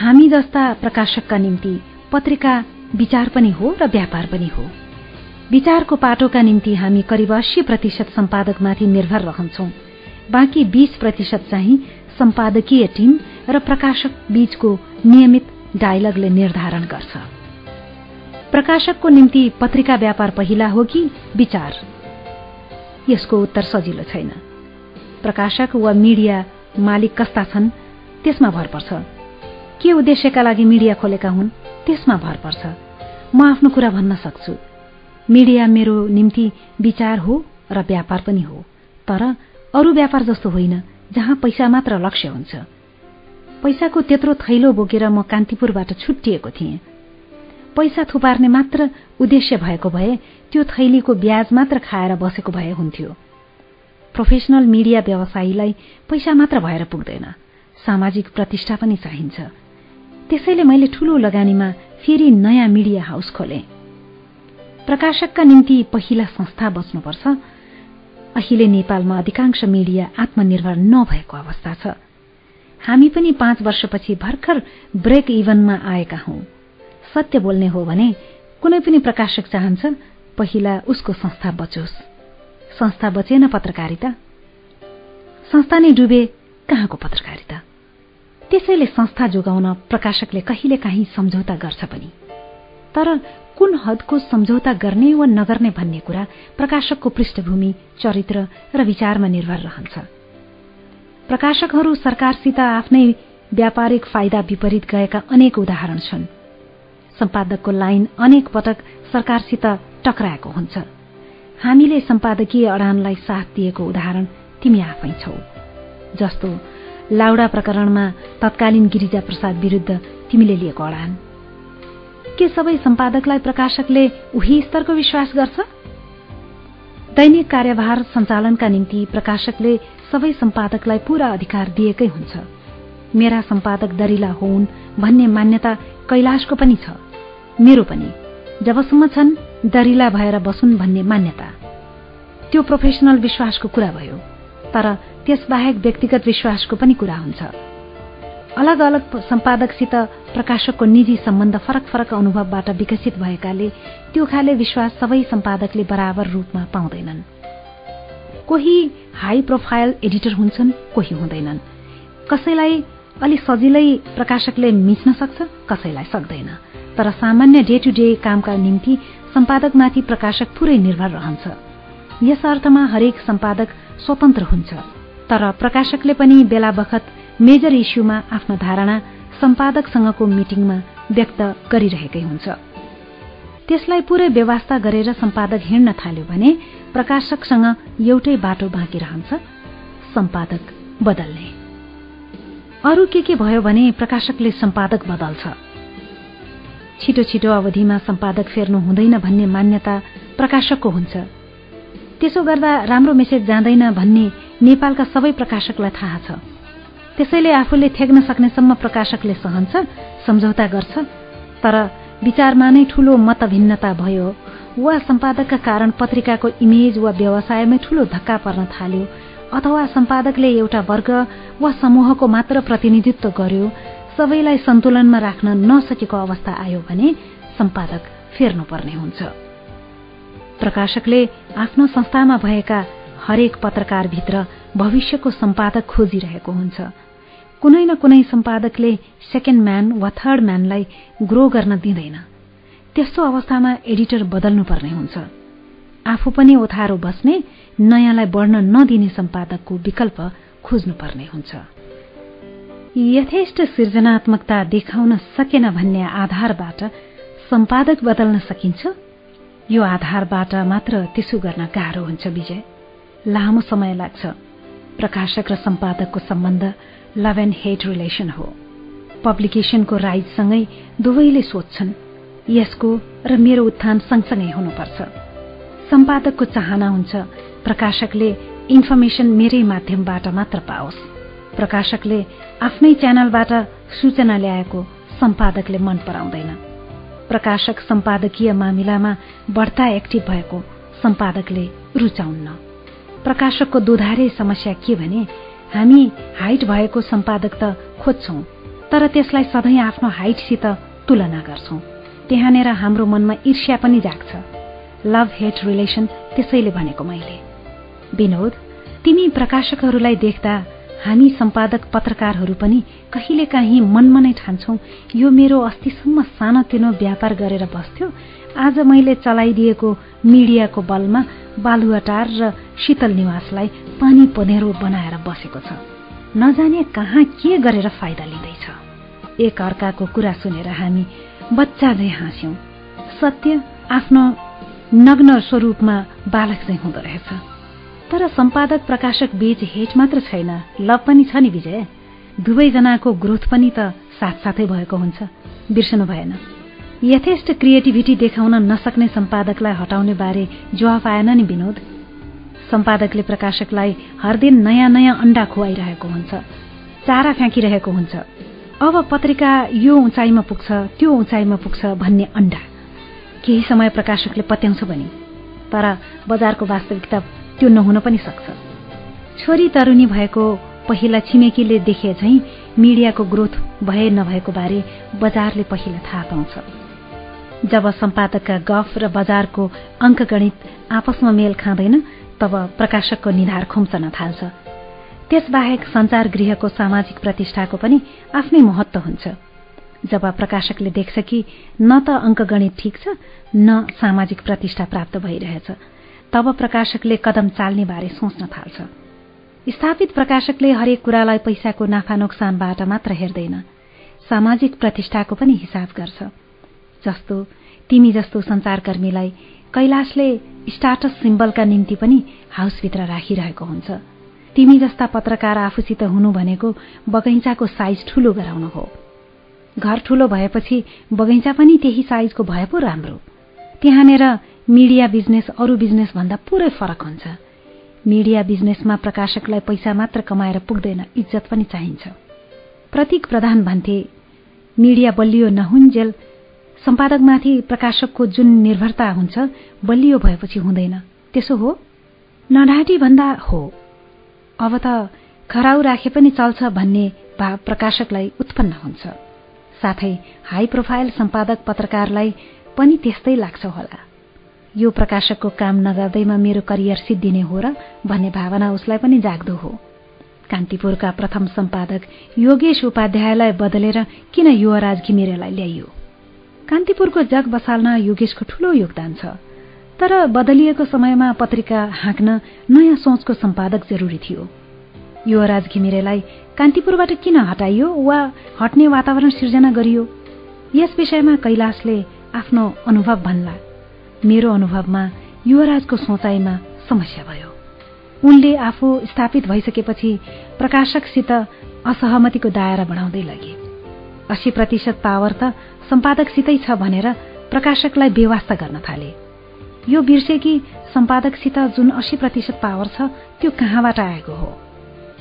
हामी जस्ता प्रकाशकका निम्ति पत्रिका विचार पनि हो र व्यापार पनि हो। विचारको पाटोका निम्ति हामी करिब अस्सी प्रतिशत सम्पादकमाथि निर्भर रहन्छौं। बाँकी बीस प्रतिशत चाहिँ सम्पादकीय टीम र प्रकाशक बीचको नियमित डायलगले निर्धारण गर्छ। प्रकाशकको निम्ति पत्रिका व्यापार पहिला हो कि विचार? यसको उत्तर सजिलो छैन। प्रकाशक वा मिडिया मालिक कस्ता छन् त्यसमा भर पर्छ। के उद्देश्यका लागि मिडिया खोलेका हुन् त्यसमा भर पर्छ। म आफ्नो कुरा भन्न सक्छु। मिडिया मेरो निम्ति विचार हो र व्यापार पनि हो तर अरू व्यापार जस्तो होइन जहाँ पैसा मात्र लक्ष्य हुन्छ। पैसाको त्यत्रो थैलो बोकेर म कान्तिपुरबाट छुट्टिएको थिएँ। पैसा थुपार्ने मात्र उद्देश्य भएको भए त्यो थैलीको ब्याज मात्र खाएर बसेको भए हुन्थ्यो। प्रोफेसनल मिडिया व्यवसायीलाई पैसा मात्र भएर पुग्दैन। सामाजिक प्रतिष्ठा पनि चाहिन्छ। त्यसैले मैले ठूलो लगानीमा फेरि नयाँ मिडिया हाउस खोले। प्रकाशकका निम्ति पहिला संस्था बस्नुपर्छ। अहिले नेपालमा अधिकांश मिडिया आत्मनिर्भर नभएको अवस्था छ। हामी पनि पाँच वर्षपछि भर्खर ब्रेक इभनमा आएका हौं। सत्य बोल्ने हो भने कुनै पनि प्रकाशक चाहन्छ पहिला उसको संस्था बचोस्। संस्था बचेन पत्रकारिता? संस्था नै डुबे कहाँको पत्रकारिता? त्यसैले संस्था जोगाउन प्रकाशकले कहिले काहीँ सम्झौता गर्छ पनि। तर कुन हदको सम्झौता गर्ने वा नगर्ने भन्ने कुरा प्रकाशकको पृष्ठभूमि चरित्र र विचारमा निर्भर रहन्छ। प्रकाशकहरू सरकारसित आफ्नै व्यापारिक फाइदा विपरीत गएका अनेक उदाहरण छन्। सम्पादकको लाइन अनेक पटक सरकारसित टक्राएको हुन्छ। हामीले सम्पादकीय अडानलाई साथ दिएको उदाहरण तिमी आफै छौ। जस्तो लाउडा प्रकरणमा तत्कालीन गिरिजा प्रसाद विरूद्ध तिमीले लिएको अडान। के सबै सम्पादकलाई प्रकाशकले उही स्तरको विश्वास गर्छ? दैनिक कार्यभार सञ्चालनका निम्ति प्रकाशकले सबै सम्पादकलाई पूरा अधिकार दिएकै हुन्छ। मेरा सम्पादक दरिला होउन् भन्ने मान्यता कैलाशको पनि छ। मेरो पनि। जबसम्म छन् दरिला भएर बसुन् भन्ने मान्यता। त्यो प्रोफेसनल विश्वासको कुरा भयो तर त्यसबाहेक व्यक्तिगत विश्वासको पनि कुरा हुन्छ। अलग अलग सम्पादकसित प्रकाशकको निजी सम्बन्ध फरक फरक अनुभवबाट विकसित भएकाले त्यो खाले विश्वास सबै सम्पादकले बराबर रूपमा पाउँदैनन्। कोही हाई प्रोफाइल एडिटर हुन्छन् कोही हुँदैनन्। कसैलाई अलि सजिलै प्रकाशकले मिच्न सक्छ कसैलाई सक्दैन। तर सामान्य डे टु डे कामका निम्ति सम्पादकमाथि प्रकाशक पूरै निर्भर रहन्छ। यस अर्थमा हरेक सम्पादक स्वतन्त्र हुन्छ। तर प्रकाशकले पनि बेला बखत मेजर इस्युमा आफ्नो धारणा सम्पादकसँगको मिटिङमा व्यक्त गरिरहेकै हुन्छ। त्यसलाई पूरै व्यवस्था गरेर सम्पादक हिँड्न थाल्यो भने प्रकाशकसँग एउटै बाटो बाँकी रहन्छ। सम्पादक बदल्ने। अरू के के भयो भने प्रकाशकले सम्पादक बदल्छ। छिटो छिटो अवधिमा सम्पादक फेर्नु हुँदैन भन्ने मान्यता प्रकाशकको हुन्छ। त्यसो गर्दा राम्रो मेसेज जाँदैन भन्ने नेपालका सबै प्रकाशकलाई थाहा छ। त्यसैले आफूले थेग्न सक्नेसम्म प्रकाशकले सहन्छ सम्झौता गर्छ। तर विचारमा नै ठूलो मतभिन्नता भयो वा सम्पादकका कारण पत्रिकाको इमेज वा व्यवसायमै ठूलो धक्का पर्न थाल्यो अथवा सम्पादकले एउटा वर्ग वा समूहको मात्र प्रतिनिधित्व गर्यो सबैलाई सन्तुलनमा राख्न नसकेको अवस्था आयो भने सम्पादक फेर्नुपर्ने हुन्छ। प्रकाशकले आफ्नो संस्थामा भएका हरेक पत्रकारभित्र भविष्यको सम्पादक खोजिरहेको हुन्छ। कुनै न कुनै सम्पादकले सेकेन्ड म्यान वा थर्ड म्यानलाई ग्रो गर्न दिँदैन। त्यस्तो अवस्थामा एडिटर बदल्नुपर्ने हुन्छ। आफू पनि ओथारो बस्ने नयाँलाई बढ्न नदिने सम्पादकको विकल्प खोज्नुपर्ने हुन्छ। यथेष्ट सृजनात्मकता देखाउन सकेन भन्ने आधारबाट सम्पादक बदल्न सकिन्छ? यो आधारबाट मात्र त्यसो गर्न गाह्रो हुन्छ विजय। लामो समय लाग्छ। प्रकाशक र सम्पादकको सम्बन्ध लभ एन्ड हेट रिलेसन हो। पब्लिकेशनको राइटसँगै दुवैले सोध्छन् यसको र मेरो उत्थान सँगसँगै हुनुपर्छ। सम्पादकको चाहना हुन्छ प्रकाशकले इन्फर्मेसन मेरै माध्यमबाट मात्र पाओस्। प्रकाशकले आफ्नै च्यानलबाट सूचना ल्याएको सम्पादकले मन पराउँदैन। प्रकाशक सम्पादकीय मामिलामा बढ्ता एक्टिभ भएको सम्पादकले रुचाउन्न। प्रकाशकको दुधारे समस्या के भने हामी हाइट भएको सम्पादक त खोज्छौं तर त्यसलाई सधैँ आफ्नो हाइटसित तुलना गर्छौं। त्यहाँनिर हाम्रो मनमा ईर्ष्या पनि जाग्छ। लभ हेट रिलेसन त्यसैले भनेको मैले। विनोद तिमी प्रकाशकहरूलाई देख्दा हामी सम्पादक पत्रकारहरू पनि कहिलेकाहीँ मनमा नै ठान्छौं यो मेरो अस्तिसम्म सानोतिनो व्यापार गरेर बस्थ्यो। आज मैले चलाइदिएको मिडियाको बलमा बालुवाटार र शीतल निवासलाई पानी पँधेरो बनाएर बसेको छ। नजाने कहाँ के गरेर फाइदा लिँदैछ? एक अर्काको कुरा सुनेर हामी बच्चा झै हाँस्यौं। सत्य आफ्नो नग्न स्वरूपमा बालक चाहिँ हुँदो रहेछ। तर सम्पादक प्रकाशक बीच हेट मात्र छैन। लभ पनि छ नि विजय। दुवैजनाको ग्रोथ पनि त साथसाथै भएको हुन्छ। बिर्सनु भएन। यथेष्ट क्रिएटिभिटी देखाउन नसक्ने सम्पादकलाई हटाउने बारे जवाफ आएन नि विनोद। सम्पादकले प्रकाशकलाई हर दिन नयाँ नयाँ अण्डा खुवाइरहेको हुन्छ। चारा फ्याँकिरहेको हुन्छ। अब पत्रिका यो उचाइमा पुग्छ त्यो उचाइमा पुग्छ भन्ने अण्डा केही समय प्रकाशकले पत्याउँछ भने तर बजारको वास्तविकता त्यो नहुन पनि सक्छ। छोरी तरुनी भएको पहिला छिमेकीले देखे झैँ मिडियाको ग्रोथ भए नभएको बारे बजारले पहिला थाहा पाउँछ। जब सम्पादकका गफ र बजारको अङ्कगणित आपसमा मेल खाँदैन तब प्रकाशकको निधार खुम्चन थाल्छ। त्यसबाहेक संचार गृहको सामाजिक प्रतिष्ठाको पनि आफ्नै महत्व हुन्छ। जब प्रकाशकले देख्छ कि न त अङ्कगणित ठिक छ न सामाजिक प्रतिष्ठा प्राप्त भइरहेछ। तब प्रकाशकले कदम चाल्ने बारे सोच्न थाल्छ। स्थापित प्रकाशकले हरेक कुरालाई पैसाको नाफा नोक्सानबाट मात्र हेर्दैन। सामाजिक प्रतिष्ठाको पनि हिसाब गर्छ। जस्तो तिमी जस्तो संचारकर्मीलाई कैलाशले स्टाटस सिम्बलका निम्ति पनि हाउसभित्र राखिरहेको हुन्छ। तिमी जस्ता पत्रकार आफूसित हुनु भनेको बगैँचाको साइज ठूलो गराउनु हो। घर ठूलो भएपछि बगैँचा पनि त्यही साइजको भए पो राम्रो। त्यहाँनिर मिडिया बिजनेस अरू बिजनेस भन्दा पुरै फरक हुन्छ। मिडिया बिजनेसमा प्रकाशकलाई पैसा मात्र कमाएर पुग्दैन इज्जत पनि चाहिन्छ। प्रतीक प्रधान भन्थे मिडिया बलियो नहुन्जेल सम्पादकमाथि प्रकाशकको जुन निर्भरता हुन्छ बलियो भएपछि हुँदैन। त्यसो हो? नढाँटी भन्दा हो। अब त खराउ राखे पनि चल्छ भन्ने भाव प्रकाशकलाई उत्पन्न हुन्छ। साथै हाई प्रोफाइल सम्पादक पत्रकारलाई पनि त्यस्तै लाग्छ होला। यो प्रकाशकको काम नगर्दैमा मेरो करियर सिद्धिने हो र भन्ने भावना उसलाई पनि जाग्दो हो। कान्तिपुरका प्रथम सम्पादक योगेश उपाध्यायलाई बदलेर किन युवराज घिमिरेलाई ल्याइयो? कान्तिपुरको जग बसाल्न योगेशको ठूलो योगदान छ। तर बदलिएको समयमा पत्रिका हाँक्न नयाँ सोचको सम्पादक जरुरी थियो। युवराज घिमिरेलाई कान्तिपुरबाट किन हटाइयो वा हट्ने वातावरण सिर्जना गरियो? यस विषयमा कैलाशले आफ्नो अनुभव भन्ला। मेरो अनुभवमा युवराजको सोचाइमा समस्या भयो। उनले आफू स्थापित भइसकेपछि प्रकाशकसित असहमतिको दायरा बढाउँदै लगे। अस्सी प्रतिशत पावर त सम्पादकसितै छ भनेर प्रकाशकलाई बेवास्ता गर्न थाले। यो बिर्से कि सम्पादकसित जुन अस्सी प्रतिशत पावर छ त्यो कहाँबाट आएको हो?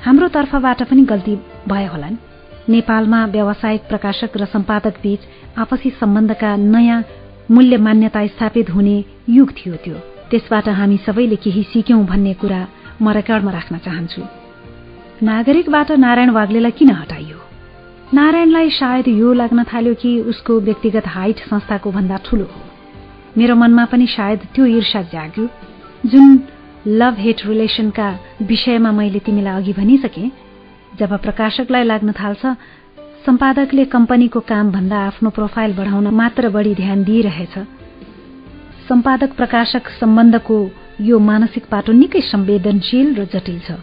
हाम्रो तर्फबाट पनि गल्ती भए होलान्। नेपालमा व्यावसायिक प्रकाशक र सम्पादक बीच आपसी सम्बन्धका नयाँ मूल्य मान्यता स्थापित हुने युग थियो त्यो। त्यसबाट हामी सबैले केही सिक्यौं भन्ने कुरा म रेकर्डमा राख्न चाहन्छु। नागरिकबाट नारायण वाग्लेलाई किन हटाइयो? नारायणलाई सायद यो लाग्न थाल्यो कि उसको व्यक्तिगत हाइट संस्थाको भन्दा ठूलो हो। मेरो मनमा पनि सायद त्यो ईर्षा जाग्यो। जुन लभ हेट रिलेसनका विषयमा मैले तिमीलाई अघि भनिसके जब प्रकाशकलाई लाग्न थाल्छ सम्पादकले कम्पनीको काम भन्दा आफ्नो प्रोफाइल बढाउन मात्र बढी ध्यान दिइरहेछ। सम्पादक प्रकाशक सम्बन्धको यो मानसिक पाटो निकै संवेदनशील र जटिल छ।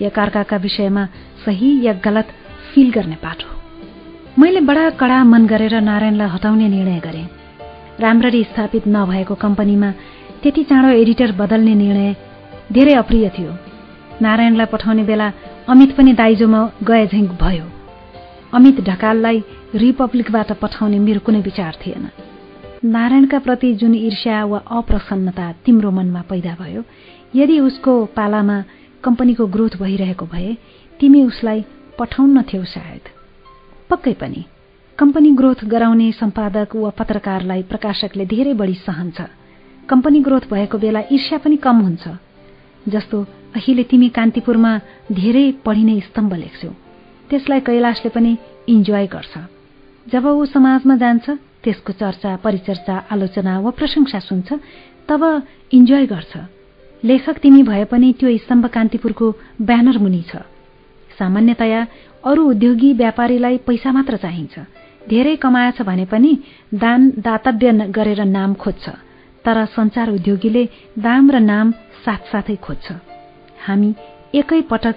एकअर्काका विषयमा सही या गलत फिल गर्ने पाटो। मैले बडा कडा मन गरेर नारायणलाई हटाउने निर्णय गरेँ। राम्ररी स्थापित नभएको कम्पनीमा त्यति चाँडो एडिटर बदल्ने निर्णय धेरै अप्रिय थियो। नारायणलाई पठाउने बेला अमित पनि दाइजोमा गए झैँ भयो। अमित ढकाललाई रिपब्लिकबाट पठाउने मेरो कुनै विचार थिएन। नारायणका प्रति जुन ईर्ष्या वा अप्रसन्नता तिम्रो मनमा पैदा भयो यदि उसको पालामा कम्पनीको ग्रोथ भइरहेको भए तिमी उसलाई पठाउन थियौ सायद। पक्कै पनि कम्पनी ग्रोथ गराउने सम्पादक वा पत्रकारलाई प्रकाशकले धेरै बढी सहन्छ। कम्पनी ग्रोथ भएको बेला ईर्ष्या पनि कम हुन्छ जस्तो अहिले तिमी कान्तिपुरमा धेरै पढिने स्तम्भ लेख्छौ। त्यसलाई कैलाशले पनि इन्जोय गर्छ। जब ऊ समाजमा जान्छ त्यसको चर्चा परिचर्चा आलोचना वा प्रशंसा सुन्छ तब इन्जोय गर्छ। लेखक तिमी भए पनि त्यो स्तम्भ कान्तिपुरको ब्यानर मुनि छ। सामान्यतया अरू उद्योगी व्यापारीलाई पैसा मात्र चाहिन्छ। धेरै कमाएछ भने पनि दान दातव्य गरेर नाम खोज्छ। तर संचार उद्योगीले दाम र नाम साथसाथै खोज्छ। हामी एकै पटक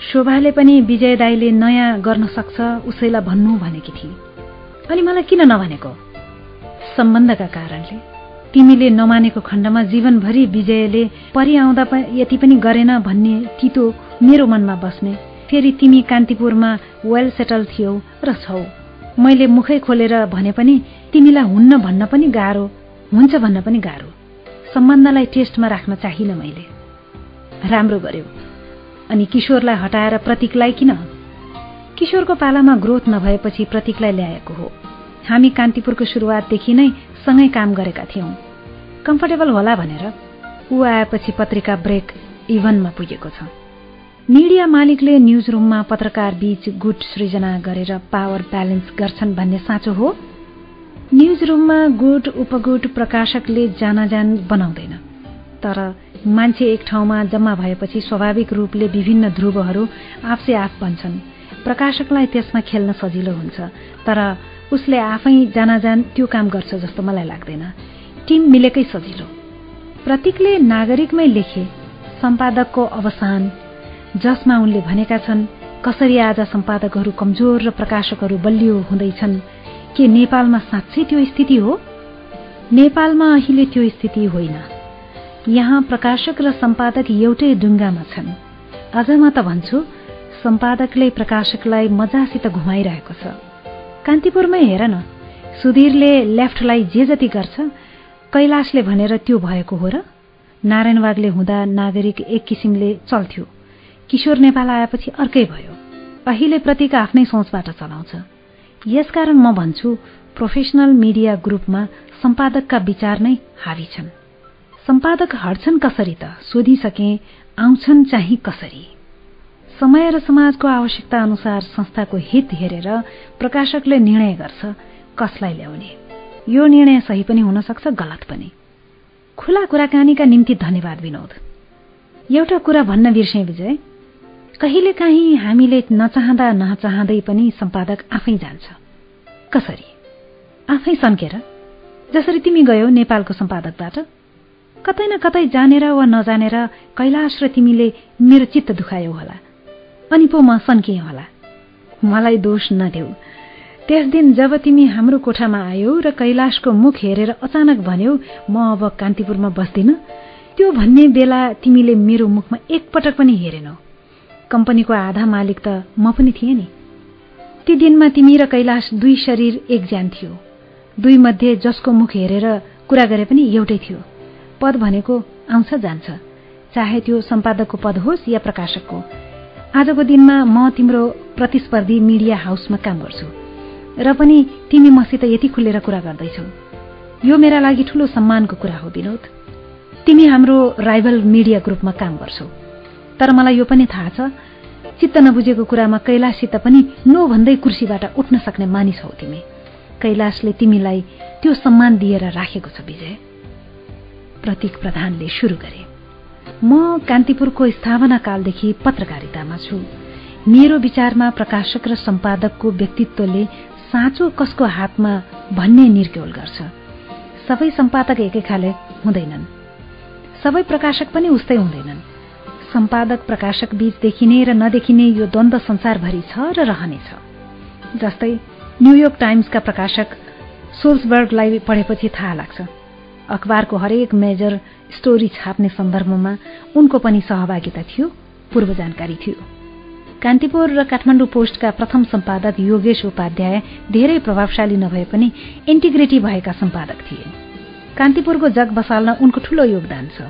शोभाले पनि विजय दाईले नयाँ गर्न सक्छ उसैलाई भन्नु भनेकी थिए अनि मलाई किन नभनेको? सम्बन्धका कारणले। तिमीले नमानेको खण्डमा जीवनभरि विजयले परिआउँदा यति पनि गरेन भन्ने तितो मेरो मनमा बस्ने। फेरि तिमी कान्तिपुरमा वेल सेटल थियौ र छौ। मैले मुखै खोलेर भने पनि तिमीलाई हुन्न भन्न पनि गाह्रो हुन्छ भन्न पनि गाह्रो। सम्बन्धलाई टेस्टमा राख्न चाहिन मैले। राम्रो गर्यो। अनि किशोरलाई हटाएर प्रतीकलाई किन? किशोरको पालामा ग्रोथ नभएपछि प्रतीकलाई ल्याएको हो। हामी कान्तिपुरको सुरुवातदेखि नै सँगै काम गरेका थियौं। कम्फर्टेबल होला भनेर ऊ आएपछि पत्रिका ब्रेक इभनमा पुगेको छ। मिडिया मालिकले न्युज रुममा पत्रकार बीच गुट सृजना गरेर पावर ब्यालेन्स गर्छन् भन्ने साँचो हो। न्युज रुममा गुट उपगुट प्रकाशकले जानाजान बनाउँदैन। तर मान्छे एक ठाउँमा जम्मा भएपछि स्वाभाविक रूपले विभिन्न ध्रुवहरू आफसे आफ बन्छन्। प्रकाशकलाई त्यसमा खेल्न सजिलो हुन्छ तर उसले आफै जानाजान त्यो काम गर्छ जस्तो मलाई लाग्दैन। टिम मिलेकै सजिलो। प्रतीकले नागरिकमै लेखे सम्पादकको अवसान। जसमा उनले भनेका छन् कसरी आज सम्पादकहरू कमजोर र प्रकाशकहरू बलियो हुँदैछन्? के नेपालमा साँच्चै त्यो स्थिति हो? नेपालमा अहिले त्यो स्थिति होइन। यहाँ प्रकाशक र सम्पादक एउटै डुङ्गामा छन्। अझ म त भन्छु सम्पादकले प्रकाशकलाई मजासित घुमाइरहेको छ। कान्तिपुरमै हेर न सुधीरले लेफ्टलाई जे जति गर्छ कैलाशले भनेर त्यो भएको हो र? नारायणवागले हुँदा नागरिक एक किसिमले चल्थ्यो। किशोर नेपाल आएपछि अर्कै भयो। अहिले प्रतीक आफ्नै सोचबाट चलाउँछ। यसकारण म भन्छु प्रोफेसनल मिडिया ग्रुपमा सम्पादकका विचार नै हावी छन्। सम्पादक हट्छन् कसरी त? सोधिसके आउँछन् चाहिँ कसरी? समय र समाजको आवश्यकता अनुसार संस्थाको हित हेरेर प्रकाशकले निर्णय गर्छ कसलाई ल्याउने। यो निर्णय सही पनि हुन सक्छ गलत पनि। खुला कुराकानीका निम्ति धन्यवाद विनोद। एउटा कुरा भन्न बिर्से विजय। कहिलेकाहीँ हामीले नचाहँदा नचाहँदै पनि सम्पादक आफै जान्छ। कसरी? आफै सन्केर? जसरी तिमी गयौ नेपालको सम्पादकबाट? कतै न कतै जानेर वा नजानेर कैलाश र तिमीले मेरो चित्त दुखायौ होला। अनि पो म सन्किएँ होला। मलाई दोष नदेऊ। त्यस दिन जब तिमी हाम्रो कोठामा आयौ र कैलाशको मुख हेरेर अचानक भन्यौ म अब कान्तिपुरमा बस्दिन? त्यो भन्ने बेला तिमीले मेरो मुखमा एकपटक पनि हेरेनौ। कम्पनीको आधा मालिक त म पनि थिएँ नि। ती दिनमा तिमी र कैलाश दुई शरीर एक ज्यान थियो। दुई मध्ये जसको मुख हेरेर कुरा गरे पनि एउटै थियो। पद भनेको आउँछ जान्छ। चाहे त्यो सम्पादकको पद होस् या प्रकाशकको। आजको दिनमा म तिम्रो प्रतिस्पर्धी मिडिया हाउसमा काम गर्छु। र पनि तिमी मसित यति खुलेर कुरा गर्दैछौ। यो मेरा लागि ठूलो सम्मानको कुरा हो विनोद। तिमी हाम्रो राइभल मिडिया ग्रुपमा काम गर्छौ। तर मलाई यो पनि थाहा छ चित्त नबुझेको कुरामा कैलाशसित पनि नो भन्दै कुर्सीबाट उठ्न सक्ने मानिस हौ तिमी। कैलाशले तिमीलाई त्यो सम्मान दिएर राखेको छ विजय। प्रतीक प्रधानले सुरु गरे। म कान्तिपुरको स्थापना कालदेखि पत्रकारितामा छु। मेरो विचारमा प्रकाशक र सम्पादकको व्यक्तित्वले साँचो कसको हातमा भन्ने निर्क्योल गर्छ। सबै सम्पादक एकै खाले हुँदैनन्। सबै प्रकाशक पनि उस्तै हुँदैनन्। सम्पादक प्रकाशक बीच देखिने र नदेखिने यो द्वन्द संसारभरि छ र रहनेछ जस्तै न्यूयोर्क टाइम्सका प्रकाशक सोल्सबर्गलाई पढेपछि थाहा लाग्छ। अखबारको हरेक मेजर स्टोरी छाप्ने सन्दर्भमा उनको पनि सहभागिता थियो पूर्व जानकारी थियो। कान्तिपुर र काठमाडौँ पोस्टका प्रथम सम्पादक योगेश उपाध्याय धेरै प्रभावशाली नभए पनि इन्टिग्रिटी भएका सम्पादक थिए। कान्तिपुरको जग बसाल्न उनको ठूलो योगदान छ।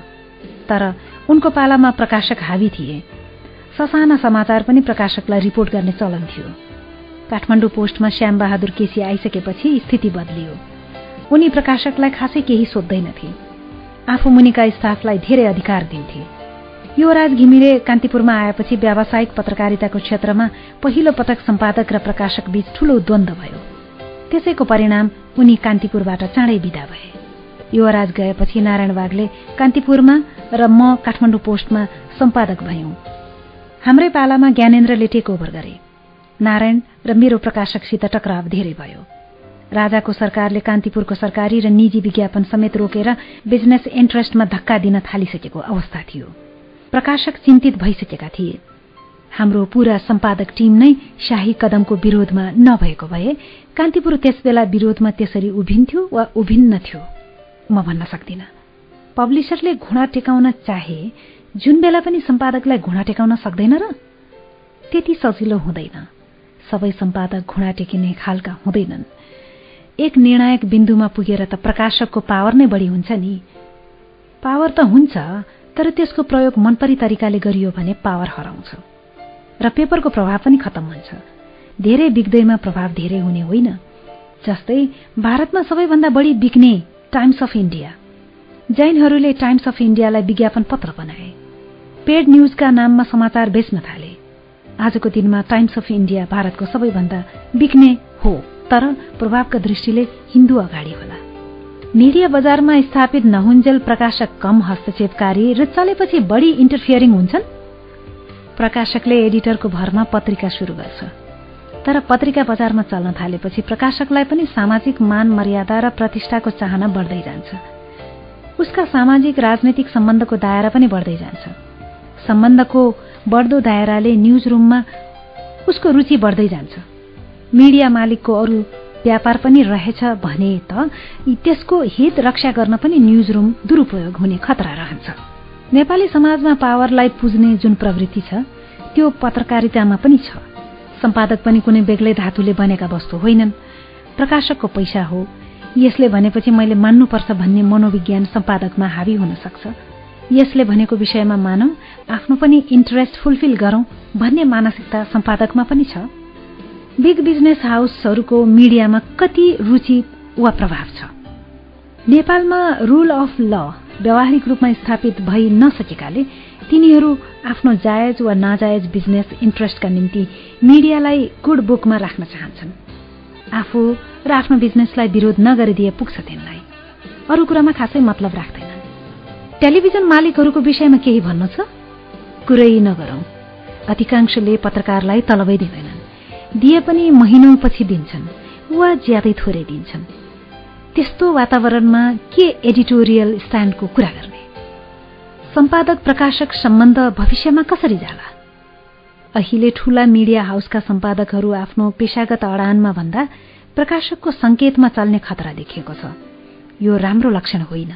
तर उनको पालामा प्रकाशक हावी थिए। ससाना समाचार पनि प्रकाशकलाई रिपोर्ट गर्ने चलन थियो। काठमाडौँ पोस्टमा श्यामबहादुर केसी आइसकेपछि स्थिति बदलियो। उनी प्रकाशकलाई खासै केही सोध्दैनथे। आफू मुनिका स्टाफलाई धेरै अधिकार दिन्थे। युवराज घिमिरे कान्तिपुरमा आएपछि व्यावसायिक पत्रकारिताको क्षेत्रमा पहिलो पटक सम्पादक र प्रकाशक बीच ठूलो द्वन्द भयो। त्यसैको परिणाम उनी कान्तिपुरबाट चाँडै विदा भए। युवराज गएपछि नारायण बागले कान्तिपुरमा र म काठमाडौँ पोस्टमा सम्पादक भयौं। हाम्रै पालामा ज्ञानेन्द्रले टेक ओभर गरे। नारायण र मेरो प्रकाशकसित टक्राव धेरै भयो। राजाको सरकारले कान्तिपुरको सरकारी र निजी विज्ञापन समेत रोकेर बिजनेस इन्ट्रेस्टमा धक्का दिन थालिसकेको अवस्था थियो। प्रकाशक चिन्तित भइसकेका थिए। हाम्रो पूरा सम्पादक टीम नै शाही कदमको विरोधमा नभएको भए कान्तिपुर त्यसबेला विरोधमा त्यसरी उभिन्थ्यो वा उभिन्न थियो म भन्न सक्दिनँ। पब्लिसरले घुँडा टेकाउन चाहे जुन बेला पनि सम्पादकलाई घुँडा टेकाउन सक्दैन र त्यति सजिलो हुँदैन। सबै सम्पादक घुँडा टेकिने खालका हुँदैनन्। एक निर्णायक बिन्दुमा पुगेर त प्रकाशकको पावर नै बढी हुन्छ नि। पावर त हुन्छ तर त्यसको प्रयोग मनपरी तरिकाले गरियो भने पावर हराउँछ र पेपरको प्रभाव पनि खत्तम हुन्छ। धेरै बिग्दैमा प्रभाव धेरै हुने होइन। जस्तै भारतमा सबैभन्दा बढी बिक्ने टाइम्स अफ इन्डिया। जैनहरूले टाइम्स अफ इन्डियालाई विज्ञापन पत्र बनाए। पेड न्यूजका नाममा समाचार बेच्न थाले। आजको दिनमा टाइम्स अफ इन्डिया भारतको सबैभन्दा बिक्ने हो। तर प्रभावका दृष्टिले हिन्दू अगाडि होला। मिडिया बजारमा स्थापित नहुन्जेल प्रकाशक कम हस्तक्षेपकारी र चलेपछि बढी इन्टरफियरिङ हुन्छन्? प्रकाशकले एडिटरको भरमा पत्रिका सुरु गर्छ। तर पत्रिका बजारमा चल्न थालेपछि प्रकाशकलाई पनि सामाजिक मान मर्यादा र प्रतिष्ठाको चाहना बढ्दै जान्छ। उसका सामाजिक राजनैतिक सम्बन्धको दायरा पनि बढ्दै जान्छ। सम्बन्धको बढ्दो दायराले न्युज रुममा उसको रुचि बढ्दै जान्छ। मिडिया मालिकको अरू व्यापार पनि रहेछ भने त त्यसको हित रक्षा गर्न पनि न्युज रुम दुरूपयोग हुने खतरा रहन्छ। नेपाली समाजमा पावरलाई पुज्ने जुन प्रवृत्ति छ त्यो पत्रकारितामा पनि छ। सम्पादक पनि कुनै बेग्लै धातुले बनेका वस्तु होइनन्। प्रकाशकको पैसा हो। यसले भनेपछि मैले मान्नुपर्छ भन्ने मनोविज्ञान सम्पादकमा हावी हुन सक्छ। यसले भनेको विषयमा मानौ आफ्नो पनि इन्ट्रेस्ट फुलफिल गरौं भन्ने मानसिकता सम्पादकमा पनि छ। बिग बिजनेस हाउसहरूको मिडियामा कति रुचि वा प्रभाव छ? नेपालमा रूल अफ ल व्यावहारिक रूपमा स्थापित भइ नसकेकाले तिनीहरू आफ्नो जायज वा नाजायज बिजनेस इन्ट्रेस्टका निम्ति मिडियालाई गुड बुकमा राख्न चाहन्छन्। आफू र आफ्नो बिजनेसलाई विरोध नगरिदिए पुग्छ तिनलाई। अरू कुरामा खासै मतलब राख्दैनन्। टेलिभिजन मालिकहरूको विषयमा केही भन्नु छ? कुरै नगरौं। अधिकांशले पत्रकारलाई तलबै दिँदैनन्। दिए पनि महिनौपछि दिन्छन्। वा ज्यादै थोरै दिन्छन्। त्यस्तो वातावरणमा के एडिटोरियल स्ट्यान्डको कुरा गर्ने? सम्पादक प्रकाशक सम्बन्ध भविष्यमा कसरी जाला? अहिले ठूला मिडिया हाउसका सम्पादकहरू आफ्नो पेशागत अडानमा भन्दा प्रकाशकको संकेतमा चल्ने खतरा देखिएको छ। यो राम्रो लक्षण होइन।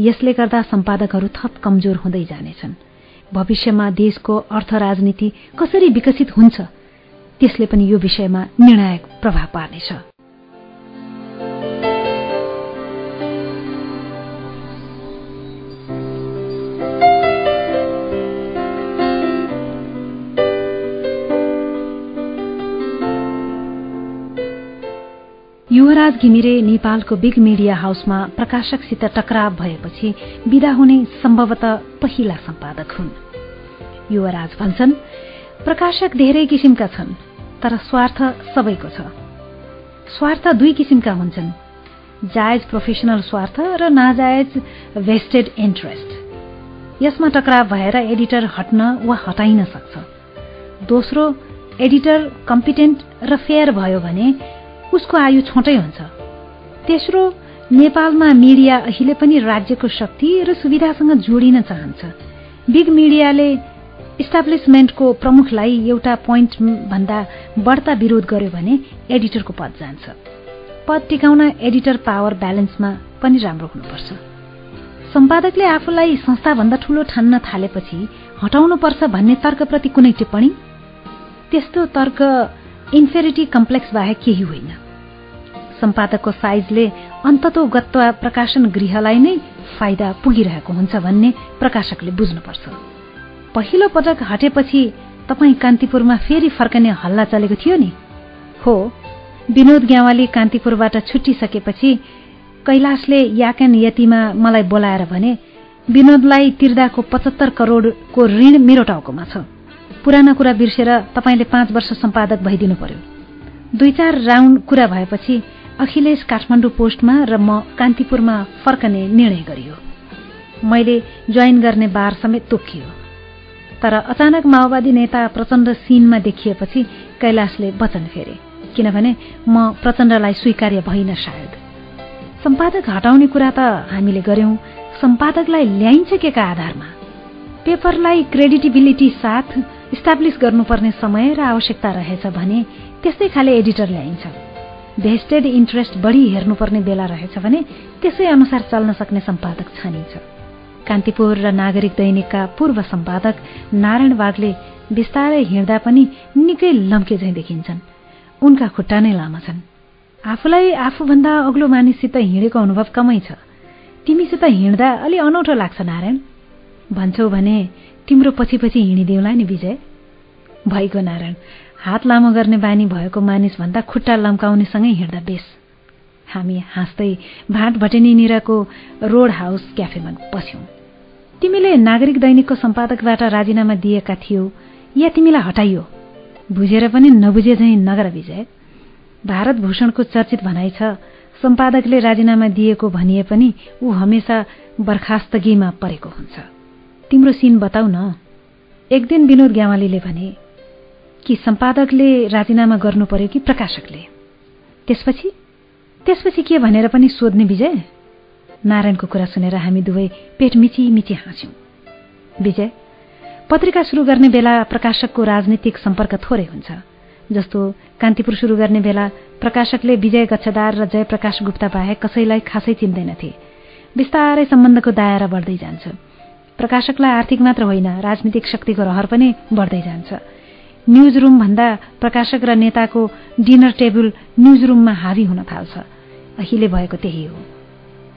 यसले गर्दा सम्पादकहरू थप कमजोर हुँदै जानेछन्। भविष्यमा देशको अर्थ राजनीति कसरी विकसित हुन्छ? त्यसले पनि यो विषयमा निर्णायक प्रभाव पार्नेछ। युवराज घिमिरे नेपालको बिग मिडिया हाउसमा प्रकाशकसित टकराव भएपछि विदा हुने सम्भवतः पहिला सम्पादक हुन्। युवराज भन्छन् प्रकाशक धेरै किसिमका छन्। तर स्वार्थ सबैको छ। स्वार्थ दुई किसिमका हुन्छन्। जायज प्रोफेसनल स्वार्थ र नाजायज भेस्टेड इन्ट्रेस्ट यसमा टकराव भएर एडिटर हट्न वा हटाइन सक्छ। दोस्रो एडिटर कम्पिटेन्ट र फेयर भयो भने उसको आयु छोटै हुन्छ। तेस्रो नेपालमा मिडिया अहिले पनि राज्यको शक्ति र सुविधासँग जोडिन चाहन्छ। बिग मिडियाले इस्टाब्लिसमेन्टको प्रमुखलाई एउटा पोइन्ट भन्दा बढ्ता विरोध गर्यो भने एडिटरको पद जान्छ। पद टिकाउन एडिटर पावर ब्यालेन्समा पनि राम्रो हुनुपर्छ। सम्पादकले आफूलाई संस्थाभन्दा ठूलो ठान्न थालेपछि हटाउनुपर्छ भन्ने तर्कप्रति कुनै टिप्पणी? त्यस्तो तर्क इन्फेरिटी कम्प्लेक्स बाहेक केही होइन। सम्पादकको साइजले अन्ततोगत्वा प्रकाशन गृहलाई नै फाइदा पुगिरहेको हुन्छ भन्ने प्रकाशकले बुझ्नुपर्छ। पहिलो पटक हटेपछि तपाईँ कान्तिपुरमा फेरि फर्कने हल्ला चलेको थियो नि? हो विनोद ग्यावाली कान्तिपुरबाट छुट्टिसकेपछि कैलाशले याकेन यतिमा मलाई बोलाएर भने विनोदलाई तिर्दाको पचहत्तर करोडको ऋण मेरो टाउकोमा छ। पुराना कुरा बिर्सेर तपाईँले पाँच वर्ष सम्पादक भइदिनु पर्यो। दुई चार राउन्ड कुरा भएपछि अखिलेश काठमाडौँ पोस्टमा र म कान्तिपुरमा फर्कने निर्णय गरियो। मैले जोइन गर्ने बार समेत तोकियो। तर अचानक माओवादी नेता प्रचण्ड सिनमा देखिएपछि कैलाशले वचन फेरे। किनभने म प्रचण्डलाई स्वीकार्य भइन सायद। सम्पादक हटाउने कुरा त हामीले गर्यौं सम्पादकलाई ल्याइन्छ के का आधारमा? पेपरलाई क्रेडिटिबिलिटी साथ इस्टाब्लिस गर्नुपर्ने समय र आवश्यकता रहेछ भने त्यस्तै खाले एडिटर ल्याइन्छ। भेस्टेड इन्ट्रेस्ट बढी हेर्नुपर्ने बेला रहेछ भने त्यसै अनुसार चल्न सक्ने सम्पादक छानिन्छ। कान्तिपुर र नागरिक दैनिकका पूर्व सम्पादक नारायण बागले बिस्तारै हिँड्दा पनि निकै लम्के झैँ देखिन्छन्। उनका खुट्टा नै लामा छन्। आफूलाई आफूभन्दा अग्लो मानिससित हिँडेको अनुभव कमै छ। तिमीसित हिँड्दा अलि अनौठो लाग्छ नारायण। भन्छौ भने तिम्रो पछि पछि हिँडिदेऊला नि विजय। भइगयो नारायण। हात लामो गर्ने बानी भएको मानिसभन्दा खुट्टा लम्काउनेसँगै हिँड्दा बेस। हामी हाँस्दै भाट भटेनीनिरको रोड हाउस क्याफेमा पस्यौं तिमीले नागरिक दैनिकको सम्पादकबाट राजीनामा दिएका थियौ या तिमीलाई हटाइयो? बुझेर पनि नबुझे झैँ नगर विजय। भारत भूषणको चर्चित भनाइ छ सम्पादकले राजीनामा दिएको भनिए पनि ऊ हमेसा बर्खास्तगीमा परेको हुन्छ। तिम्रो सिन बताउ न। एक दिन विनोद ग्यावालीले भने कि सम्पादकले राजीनामा गर्नु पर्यो कि प्रकाशकले? त्यसपछि त्यसपछि के भनेर पनि सोध्ने विजय? नारायणको कुरा सुनेर हामी दुवै पेट मिची मिची हाँस्यौं। विजय पत्रिका सुरु गर्ने बेला प्रकाशकको राजनीतिक सम्पर्क थोरै हुन्छ जस्तो कान्तिपुर सुरु गर्ने बेला प्रकाशकले विजय गच्छदार र जयप्रकाश गुप्ता बाहेक कसैलाई खासै चिन्दैनथे। बिस्तारै सम्बन्धको दायरा बढ्दै जान्छ। प्रकाशकलाई आर्थिक मात्र होइन राजनीतिक शक्तिको रहर पनि बढ्दै जान्छ। न्युज रुम भन्दा प्रकाशक र नेताको डिनर टेबल न्युज रुममा हावी हुन थाल्छ। अहिले भएको त्यही हो।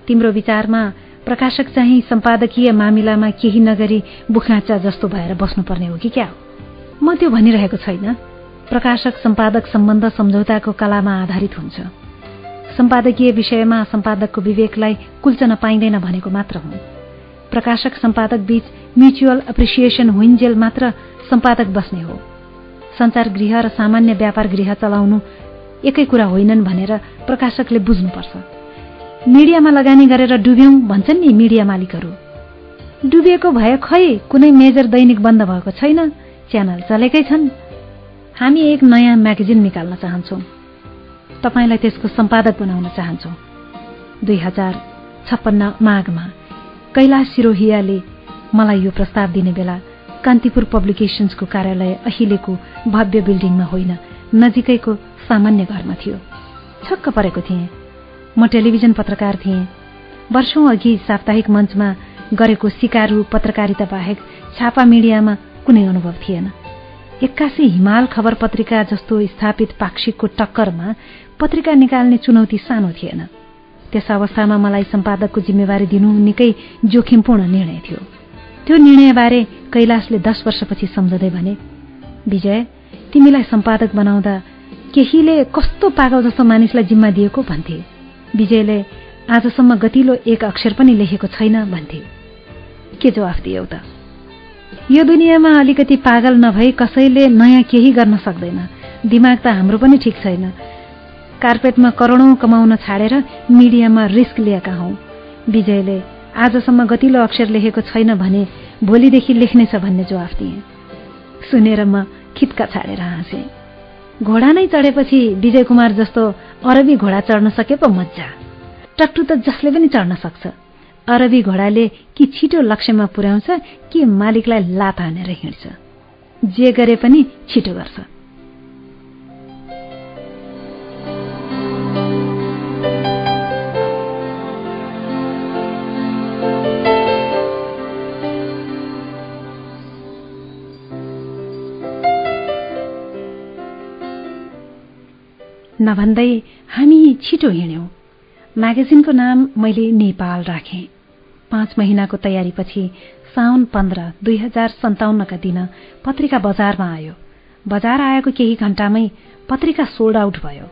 तिम्रो विचारमा प्रकाशक चाहिँ सम्पादकीय मामिलामा केही नगरी बुखाचा जस्तो भएर बस्नुपर्ने हो कि क्या? हो म त्यो भनिरहेको छैन। प्रकाशक सम्पादक सम्बन्ध सम्झौताको कलामा आधारित हुन्छ। सम्पादकीय विषयमा सम्पादकको विवेकलाई कुल्चन पाइँदैन भनेको मात्र हुँ। प्रकाशक सम्पादक बीच म्युचुअल एप्रिसिएसन हुइन्जेल मात्र सम्पादक बस्ने हो। संचार गृह र सामान्य व्यापार गृह चलाउनु एकै कुरा होइनन् भनेर प्रकाशकले बुझ्नुपर्छ। मिडियामा लगानी गरेर डुब्यौं भन्छन् नि मिडिया मालिकहरू। डुबिएको भए खै कुनै मेजर दैनिक बन्द भएको छैन? च्यानल चलेकै छन्। हामी एक नयाँ म्यागजिन निकाल्न चाहन्छौँ। तपाईँलाई त्यसको सम्पादक बनाउन चाहन्छौँ। दुई हजार छप्पन्न माघमा कैलाश सिरोहियाले मलाई यो प्रस्ताव दिने बेला कान्तिपुर पब्लिकेशन्सको कार्यालय अहिलेको भव्य बिल्डिङमा होइन नजिकैको सामान्य घरमा थियो। छक्क परेको थिएँ। म टेलिभिजन पत्रकार थिएँ। वर्षौं अघि साप्ताहिक मञ्चमा गरेको सिकारु पत्रकारिता बाहेक छापा मिडियामा कुनै अनुभव थिएन। एक्कासी हिमाल खबर पत्रिका जस्तो स्थापित पाक्षिकको टक्करमा पत्रिका निकाल्ने चुनौती सानो थिएन। त्यस अवस्थामा मलाई सम्पादकको जिम्मेवारी दिनु निकै जोखिमपूर्ण निर्णय थियो। त्यो निर्णयबारे कैलाशले दश वर्षपछि सम्झँदै भने विजय तिमीलाई सम्पादक बनाउँदा केहीले कस्तो पागल जस्तो मानिसलाई जिम्मा दिएको? भन्थे। विजयले आजसम्म गतिलो एक अक्षर पनि लेखेको छैन भन्थे। के जवाफ दियौ त? यो दुनियाँमा अलिकति पागल नभई कसैले नयाँ केही गर्न सक्दैन। दिमाग त हाम्रो पनि ठिक छैन। कार्पेटमा करोडौं कमाउन छाडेर मिडियामा रिस्क लिएका हौ। विजयले आजसम्म गतिलो अक्षर लेखेको छैन भने भोलिदेखि लेख्नेछ भन्ने जवाफ दिए। सुनेर म खित्का छाडेर हाँसे। घोडा नै चढेपछि विजय कुमार जस्तो अरबी घोडा चढ्न सके पो मजा टट्टु त जसले पनि चढ्न सक्छ। अरबी घोडाले कि छिटो लक्ष्यमा पुर्याउँछ कि मालिकलाई लात हानेर हिँड्छ। जे गरे पनि छिटो गर्छ। नभन्दै हामी छिटो हिँड्यौं। म्यागजिनको नाम मैले नेपाल राखेँ। पाँच महिनाको तयारीपछि साउन पन्ध्र दुई हजार सन्ताउन्नका दिन पत्रिका बजारमा आयो। बजार आएको केही घण्टामै पत्रिका सोल्ड आउट भयो।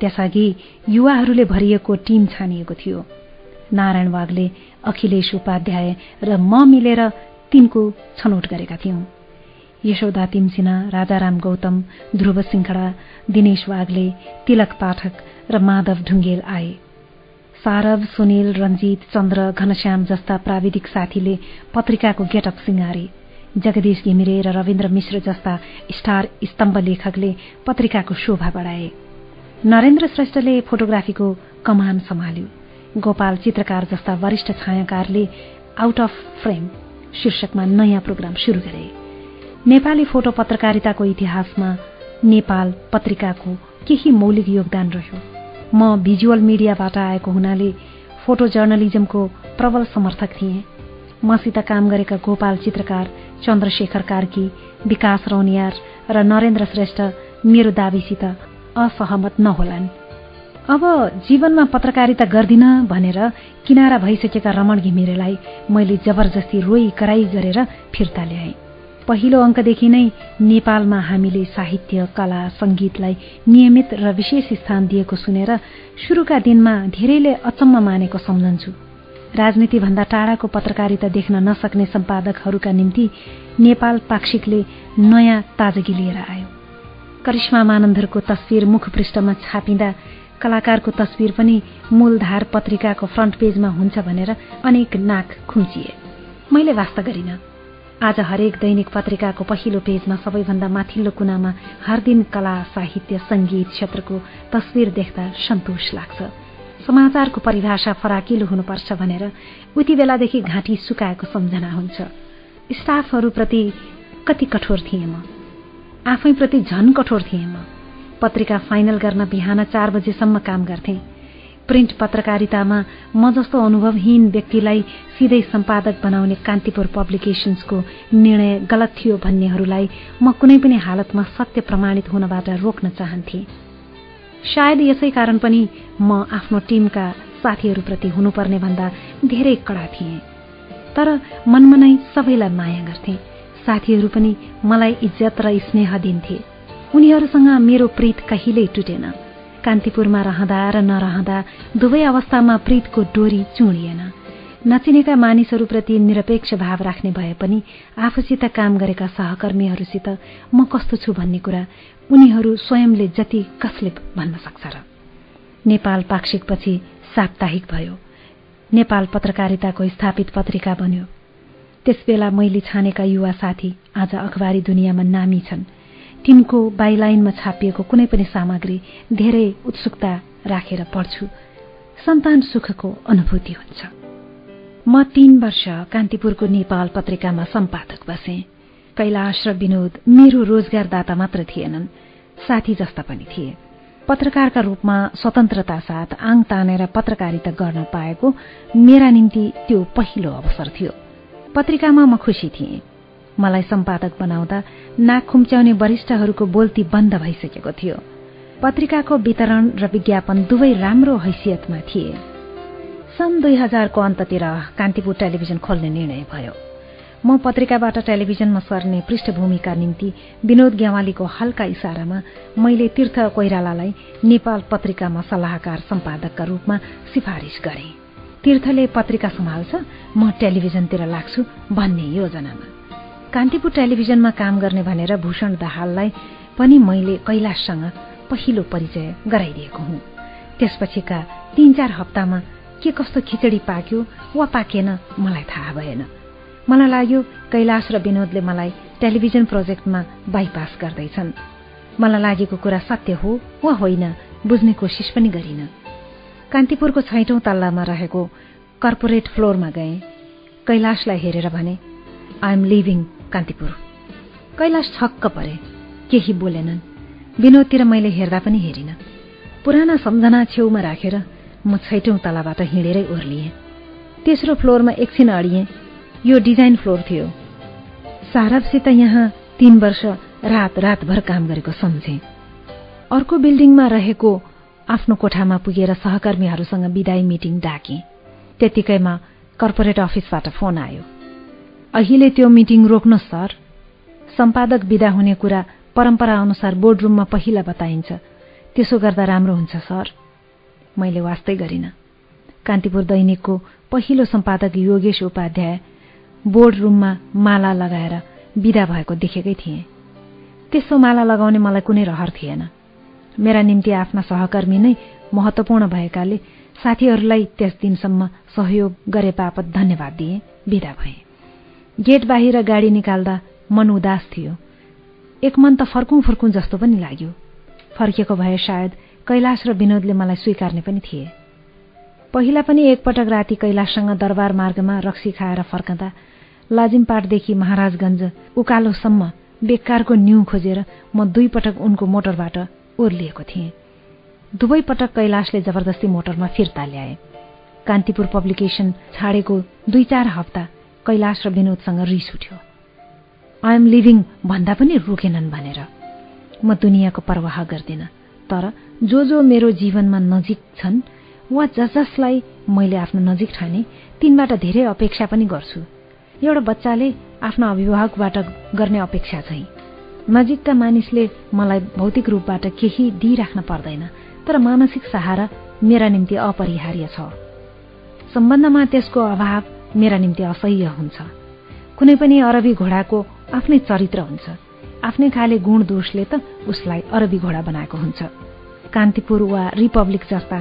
त्यसअघि युवाहरूले भरिएको टिम छानिएको थियो। नारायण वागले अखिलेश उपाध्याय र म मिलेर तिनको छनौट गरेका थियौं। यशोदा तिमसिना राजाराम गौतम ध्रुव सिंखडा दिनेश वाग्ले तिलक पाठक र माधव ढुङ्गेल आए। सारव सुनिल रञ्जित चन्द्र घनश्याम जस्ता प्राविधिक साथीले पत्रिकाको गेटअप सिंगारे। जगदीश घिमिरे र रविन्द्र मिश्र जस्ता स्टार स्तम्भ लेखकले पत्रिकाको शोभा बढाए। नरेन्द्र श्रेष्ठले फोटोग्राफीको कमान सम्हाल्यो। गोपाल चित्रकार जस्ता वरिष्ठ छायाकारले आउट अफ फ्रेम शीर्षकमा नयाँ प्रोग्राम शुरू गरे। नेपाली फोटो पत्रकारिताको इतिहासमा नेपाल पत्रिकाको केही मौलिक योगदान रह्यो। म भिजुअल मिडियाबाट आएको हुनाले फोटो जर्नलिजमको प्रबल समर्थक थिएँ। मसित काम गरेका गोपाल चित्रकार चन्द्रशेखर कार्की विकास रौनियार र नरेन्द्र श्रेष्ठ मेरो दावीसित असहमत नहोलान्। अब जीवनमा पत्रकारिता गर्दिन भनेर किनारा भइसकेका रमण घिमिरेलाई मैले जबरजस्ती रोई कराई गरेर फिर्ता ल्याएँ। पहिलो अङ्कदेखि नै नेपालमा हामीले साहित्य कला संगीतलाई नियमित र विशेष स्थान दिएको सुनेर सुरुका दिनमा धेरैले अचम्म मानेको सम्झन्छु। राजनीति भन्दा टाढाको पत्रकारिता देख्न नसक्ने सम्पादकहरूका निम्ति नेपाल पाक्षिकले नयाँ ताजगी लिएर आयो। करिश्मा मानन्दरको तस्विर मुख पृष्ठमा छापिँदा कलाकारको तस्विर पनि मूलधार पत्रिकाको फ्रन्ट पेजमा हुन्छ भनेर अनेक नाक खुम्चिए। मैले वास्ता गरिन। आज हरेक दैनिक पत्रिकाको पहिलो पेजमा सबैभन्दा माथिल्लो कुनामा हर दिन कला साहित्य संगीत क्षेत्रको तस्विर देख्दा सन्तोष लाग्छ। समाचारको परिभाषा फराकिलो हुनुपर्छ भनेर उति बेलादेखि घाँटी सुकाएको सम्झना हुन्छ। स्टाफहरूप्रति कति कठोर थिएँ म? आफैप्रति झन कठोर थिएँ म। पत्रिका फाइनल गर्न बिहान चार बजेसम्म काम गर्थेँ। प्रिन्ट पत्रकारितामा म जस्तो अनुभवहीन व्यक्तिलाई सिधै सम्पादक बनाउने कान्तिपुर पब्लिकेशन्सको निर्णय गलत थियो भन्नेहरूलाई म कुनै पनि हालतमा सत्य प्रमाणित हुनबाट रोक्न चाहन्थे। सायद यसै कारण पनि म आफ्नो टिमका साथीहरूप्रति हुनुपर्ने भन्दा धेरै कडा थिएँ। तर मनमनै सबैलाई माया गर्थे। साथीहरू पनि मलाई इज्जत र स्नेह दिन्थे। उनीहरूसँग मेरो प्रीत कहिल्यै टुटेन। कान्तिपुरमा रहँदा र नरहँदा दुवै अवस्थामा प्रीतको डोरी चुडिएन। नचिनेका मानिसहरूप्रति निरपेक्ष भाव राख्ने भए पनि आफूसित काम गरेका सहकर्मीहरूसित म कस्तो छु भन्ने कुरा उनीहरू स्वयंले जति कसले भन्न सक्छ र। नेपाल पाक्षिकपछि साप्ताहिक भयो। नेपाल पत्रकारिताको स्थापित पत्रिका बन्यो। त्यसबेला मैले छानेका युवा साथी आज अखबारी दुनियाँमा नामी छन्। तिनको बाइलाइनमा छापिएको कुनै पनि सामग्री धेरै उत्सुकता राखेर पढ्छु। सन्तान सुखको अनुभूति हुन्छ। म तीन वर्ष कान्तिपुरको नेपाल पत्रिकामा सम्पादक बसे। कैलाश र विनोद मेरो रोजगारदाता मात्र थिएनन् साथी जस्ता पनि थिए। पत्रकारका रूपमा स्वतन्त्रता साथ आङ तानेर पत्रकारिता गर्न पाएको मेरा निम्ति त्यो पहिलो अवसर थियो। पत्रिकामा म खुसी थिएँ। मलाई सम्पादक बनाउँदा नाक खुम्च्याउने वरिष्ठहरूको बोल्ती बन्द भइसकेको थियो। पत्रिकाको वितरण र विज्ञापन दुवै राम्रो हैसियतमा थिए। सन् दुई हजारको अन्ततिर कान्तिपुर टेलिभिजन खोल्ने निर्णय भयो। म पत्रिकाबाट टेलिभिजनमा सर्ने पृष्ठभूमिका निम्ति विनोद ग्यावालीको हल्का इसारामा मैले तीर्थ कोइरालालाई नेपाल पत्रिकामा सल्लाहकार सम्पादकका रूपमा सिफारिस गरे। तीर्थले पत्रिका सम्हाल्छ म टेलिभिजनतिर लाग्छु भन्ने योजनामा। कान्तिपुर टेलिभिजनमा काम गर्ने भनेर भूषण दाहाललाई पनि मैले कैलाशसँग पहिलो परिचय गराइदिएको हुँ। त्यसपछिका तीन चार हप्तामा के कस्तो खिचडी पाक्यो वा पाकेन मलाई थाहा भएन। मलाई लाग्यो कैलाश र विनोदले मलाई टेलिभिजन प्रोजेक्टमा बाइपास गर्दैछन्। मलाई लागेको कुरा सत्य हो वा होइन बुझ्ने कोसिस पनि गरिन। कान्तिपुरको छैटौं तल्लामा रहेको कर्पोरेट फ्लोरमा गए। कैलाशलाई हेरेर भने आइएम लिभिङ कान्तिपुर। कैलाश छक्क परे। केही बोलेनन्। विनोदतिर मैले हेर्दा पनि हेरिन। पुराना सम्झना छेउमा राखेर म छैटौं तलाबाट हिँडेरै ओर्लिएँ। तेस्रो फ्लोरमा एकछिन अडिएँ। यो डिजाइन फ्लोर थियो। सारबसित यहाँ तीन वर्ष रात रातभर काम गरेको सम्झे। अर्को बिल्डिङमा रहेको आफ्नो कोठामा पुगेर सहकर्मीहरूसँग विदाई मिटिङ डाके। त्यतिकैमा कर्पोरेट अफिसबाट फोन आयो। अहिले त्यो मिटिङ रोक्नु सर। सम्पादक विदा हुने कुरा परम्परा अनुसार बोर्डरुममा पहिला बताइन्छ। त्यसो गर्दा राम्रो हुन्छ सर। मैले वास्तै गरिन। कान्तिपुर दैनिकको पहिलो सम्पादक योगेश उपाध्याय बोर्डरुममा माला लगाएर विदा भएको देखेकै थिएँ। त्यसो माला लगाउने मलाई कुनै रहर थिएन। मेरा निम्ति आफ्ना सहकर्मी नै महत्वपूर्ण भएकाले साथीहरूलाई त्यस दिनसम्म सहयोग गरे बापत धन्यवाद दिए। विदा भए। गेट बाहिर गाडी निकाल्दा मन उदास थियो। एक मन त फर्कौं फर्कौं जस्तो पनि लाग्यो। फर्किएको भए सायद कैलाश र विनोदले मलाई स्वीकार्ने पनि थिए। पहिला पनि एकपटक राति कैलाशसँग दरबार मार्गमा रक्सी खाएर फर्कँदा लाजिमपाटदेखि महाराजगञ्ज उकालोसम्म बेकारको न्यू खोजेर म दुई पटक उनको मोटरबाट ओर्लिएको थिएँ। दुवै पटक कैलाशले जबरजस्ती मोटरमा फिर्ता ल्याए। कान्तिपुर पब्लिकेशन छाडेको दुई चार हप्ता कैलाश र विनोदसँग रिस उठ्यो। आइएम लिभिङ भन्दा पनि रोकेनन् भनेर। म दुनियाँको प्रवाह गर्दिन तर जो जो मेरो जीवनमा नजिक छन् वा जस जसलाई मैले आफ्नो नजिक ठाने तिनबाट धेरै अपेक्षा पनि गर्छु। एउटा बच्चाले आफ्नो अभिभावकबाट गर्ने अपेक्षा चाहिँ। नजिकका मानिसले मलाई भौतिक रूपबाट केही दिइराख्न पर्दैन तर मानसिक सहारा मेरा निम्ति अपरिहार्य छ। सम्बन्धमा त्यसको अभाव मेरा निम्ति असह्य हुन्छ। कुनै पनि अरबी घोडाको आफ्नै चरित्र हुन्छ। आफ्नै खाले गुण दोषले त उसलाई अरबी घोडा बनाएको हुन्छ। कान्तिपुर वा रिपब्लिक जस्ता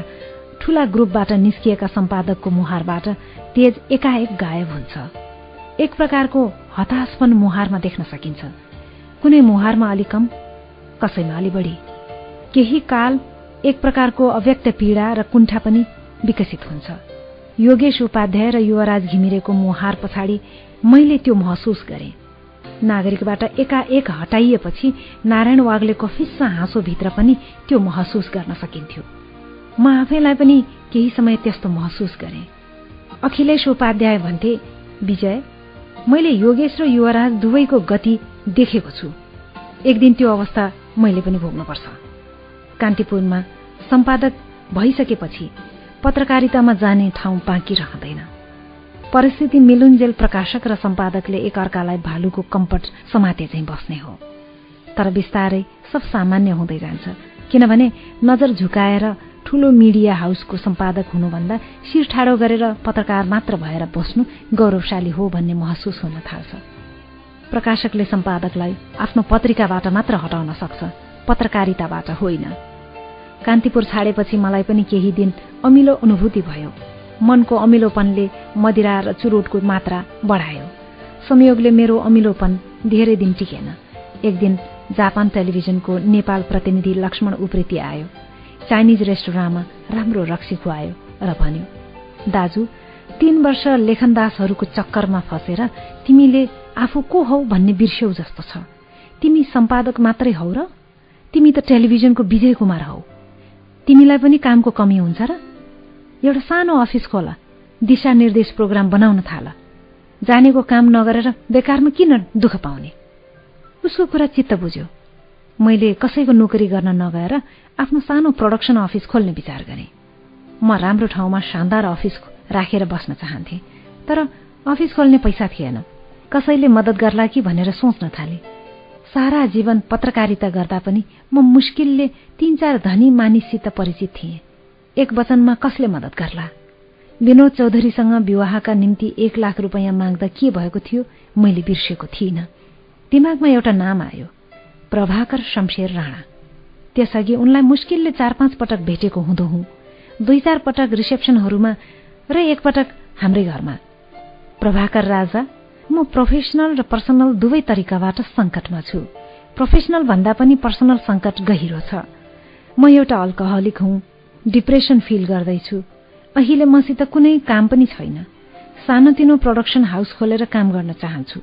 ठूला ग्रुपबाट निस्किएका सम्पादकको मुहारबाट तेज एकाएक गायब हुन्छ। एक प्रकारको हताशपन मुहारमा देख्न सकिन्छ। कुनै मुहारमा अलि कम कसैमा अलि बढी। केही काल एक प्रकारको अव्यक्त पीडा र कुण्ठा पनि विकसित हुन्छ। योगेश उपाध्याय र युवराज घिमिरेको मुहार पछाडि मैले त्यो महसुस गरेँ। नागरिकबाट एकाएक हटाइएपछि नारायण वाग्लेको फिस्सा हाँसोभित्र पनि त्यो महसुस गर्न सकिन्थ्यो। म आफैलाई पनि केही समय त्यस्तो महसुस गरेँ। अखिलेश उपाध्याय भन्थे विजय मैले योगेश र युवराज दुवैको गति देखेको छु। एक दिन त्यो अवस्था मैले पनि भोग्नुपर्छ। कान्तिपुरमा सम्पादक भइसकेपछि पत्रकारितामा जाने ठाउँ बाँकी रहँदैन। परिस्थिति मिलुन्जेल प्रकाशक र सम्पादकले एकअर्कालाई भालुको कम्पट समाते चाहिँ बस्ने हो। तर बिस्तारै सब सामान्य हुँदै जान्छ। किनभने नजर झुकाएर ठूलो मिडिया हाउसको सम्पादक हुनुभन्दा शिर ठाडो गरेर पत्रकार मात्र भएर बस्नु गौरवशाली हो भन्ने महसुस हुन थाल्छ। प्रकाशकले सम्पादकलाई आफ्नो पत्रिकाबाट मात्र हटाउन सक्छ पत्रकारिताबाट होइन। कान्तिपुर छाडेपछि मलाई पनि केही दिन अमिलो अनुभूति भयो। मनको अमिलोपनले मदिरा र चुरोटको मात्रा बढायो। संयोगले मेरो अमिलोपन धेरै दिन टिकेन। एक दिन जापान टेलिभिजनको नेपाल प्रतिनिधि लक्ष्मण उप्रेती आयो। चाइनिज रेस्टुराँमा राम्रो रक्सी खुवायो र भन्यो दाजु तीन वर्ष लेखनदासहरूको चक्करमा फसेर तिमीले आफू को हौ भन्ने बिर्स्यौ जस्तो छ। तिमी सम्पादक मात्रै हौ र? तिमी त टेलिभिजनको विजय कुमार हौ। तिमीलाई पनि कामको कमी हुन्छ र? एउटा सानो अफिस खोला दिशानिर्देश प्रोग्राम बनाउन थाल। जानेको काम नगरेर बेकारमा किन दुःख पाउने? उसको कुरा चित्त बुझ्यो। मैले कसैको नोकरी गर्न नगएर आफ्नो सानो प्रडक्सन अफिस खोल्ने विचार गरेँ। म राम्रो ठाउँमा शानदार अफिस राखेर बस्न चाहन्थे तर अफिस खोल्ने पैसा थिएन। कसैले मद्दत गर्ला कि भनेर सोच्न थाले। सारा जीवन पत्रकारिता गर्दा पनि म मुस्किलले तीन चार धनी मानिससित परिचित थिएँ। एक वचनमा कसले मद्दत गर्ला? विनोद चौधरीसँग विवाहका निम्ति एक लाख रुपियाँ माग्दा के भएको थियो मैले बिर्सेको थिइनँ। दिमागमा एउटा नाम आयो प्रभाकर शमशेर राणा। त्यसअघि उनलाई मुस्किलले चार पाँच पटक भेटेको हुँदो हुँ। दुई चार पटक रिसेप्सनहरूमा र एकपटक हाम्रै घरमा। प्रभाकर राजा म प्रोफेसनल र पर्सनल दुवै तरिकाबाट सङ्कटमा छु। प्रोफेसनल भन्दा पनि पर्सनल सङ्कट गहिरो छ। म एउटा अल्कोहलिक हुँ डिप्रेसन फिल गर्दैछु। अहिले मसित कुनै काम पनि छैन। सानोतिनो प्रडक्सन हाउस खोलेर काम गर्न चाहन्छु।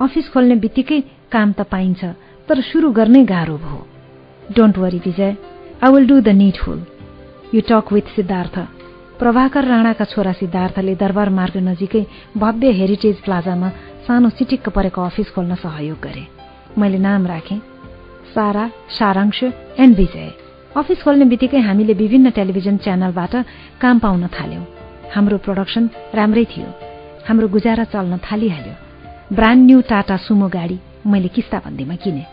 अफिस खोल्ने बित्तिकै काम त पाइन्छ तर सुरु गर्नै गाह्रो भयो। Don't worry Vijay I will do the needful you talk with Siddharth Prabhakar राणाका छोरा सिद्धार्थले दरबार मार्ग नजिकै भव्य हेरिटेज प्लाजामा सानो चिटिक्क परेको अफिस खोल्न सहयोग गरे। मैले नाम राखेँ सारा सारांश एन्ड विजय। अफिस खोल्ने बित्तिकै हामीले विभिन्न टेलिभिजन च्यानलबाट काम पाउन थाल्यौं। हाम्रो प्रोडक्सन राम्रै थियो। हाम्रो गुजारा चल्न थालिहाल्यो। ब्रान्ड न्यू टाटा सुमो गाडी मैले किस्ता बन्दीमा किने।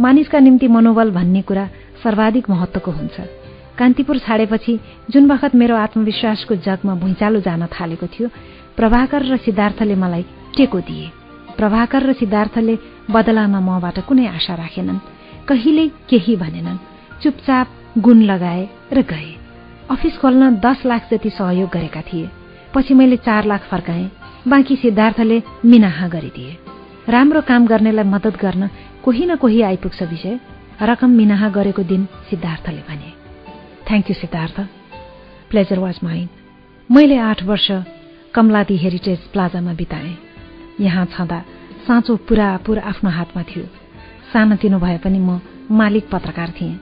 मानिसका निम्ति मनोबल भन्ने कुरा सर्वाधिक महत्वको हुन्छ। कान्तिपुर छाडेपछि जुन बखत मेरो आत्मविश्वासको जगमा भुइँचालो जान थालेको थियो प्रभाकर र सिद्धार्थले मलाई टेको दिए। प्रभाकर र सिद्धार्थले बदलामा मबाट कुनै आशा राखेनन् कहिल्यै केही भनेनन् चुपचाप गुण लगाए र गए। अफिस खोल्न दस लाख जति सहयोग गरेका थिए पछि मैले चार लाख फर्काएँ बाँकी सिद्धार्थले मिनाहा गरिदिए। राम्रो काम गर्नेलाई मद्दत गर्न कोही न कोही आइपुग्छ विषय रकम मिनाहा गरेको दिन सिद्धार्थले भने। Thank you Siddharth pleasure was mine मैले आठ वर्ष कमलादी हेरिटेज प्लाजामा बिताएँ। यहाँ छँदा साँचो पुरापुर आफ्नो हातमा थियो। सानोतिनो भए पनि म मालिक पत्रकार थिएँ।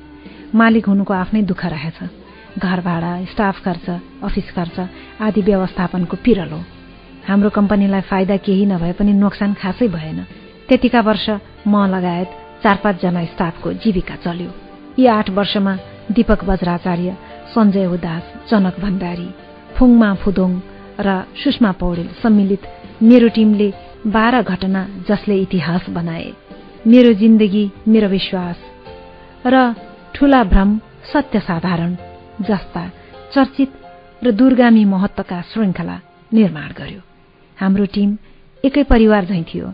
मालिक हुनुको आफ्नै दुःख रहेछ। घर भाडा स्टाफ खर्च अफिस खर्च आदि व्यवस्थापनको पिरल। हो हाम्रो कम्पनीलाई फाइदा केही नभए पनि नोक्सान खासै भएन। त्यतिका वर्ष म लगायत चार पाँचजना स्टाफको जीविका चल्यो। यी आठ वर्षमा दीपक वज्राचार्य सञ्जय उदास जनक भण्डारी फुङमा फुदोङ र सुषमा पौडेल सम्मिलित मेरो टिमले बाह्र घटना जसले इतिहास बनाए। मेरो जिन्दगी मेरो विश्वास र ठूला भ्रम सत्य साधारण जस्ता चर्चित र दूरगामी महत्वका श्रृङ्खला निर्माण गर्यो। हाम्रो टिम एकै परिवार झैँ थियो।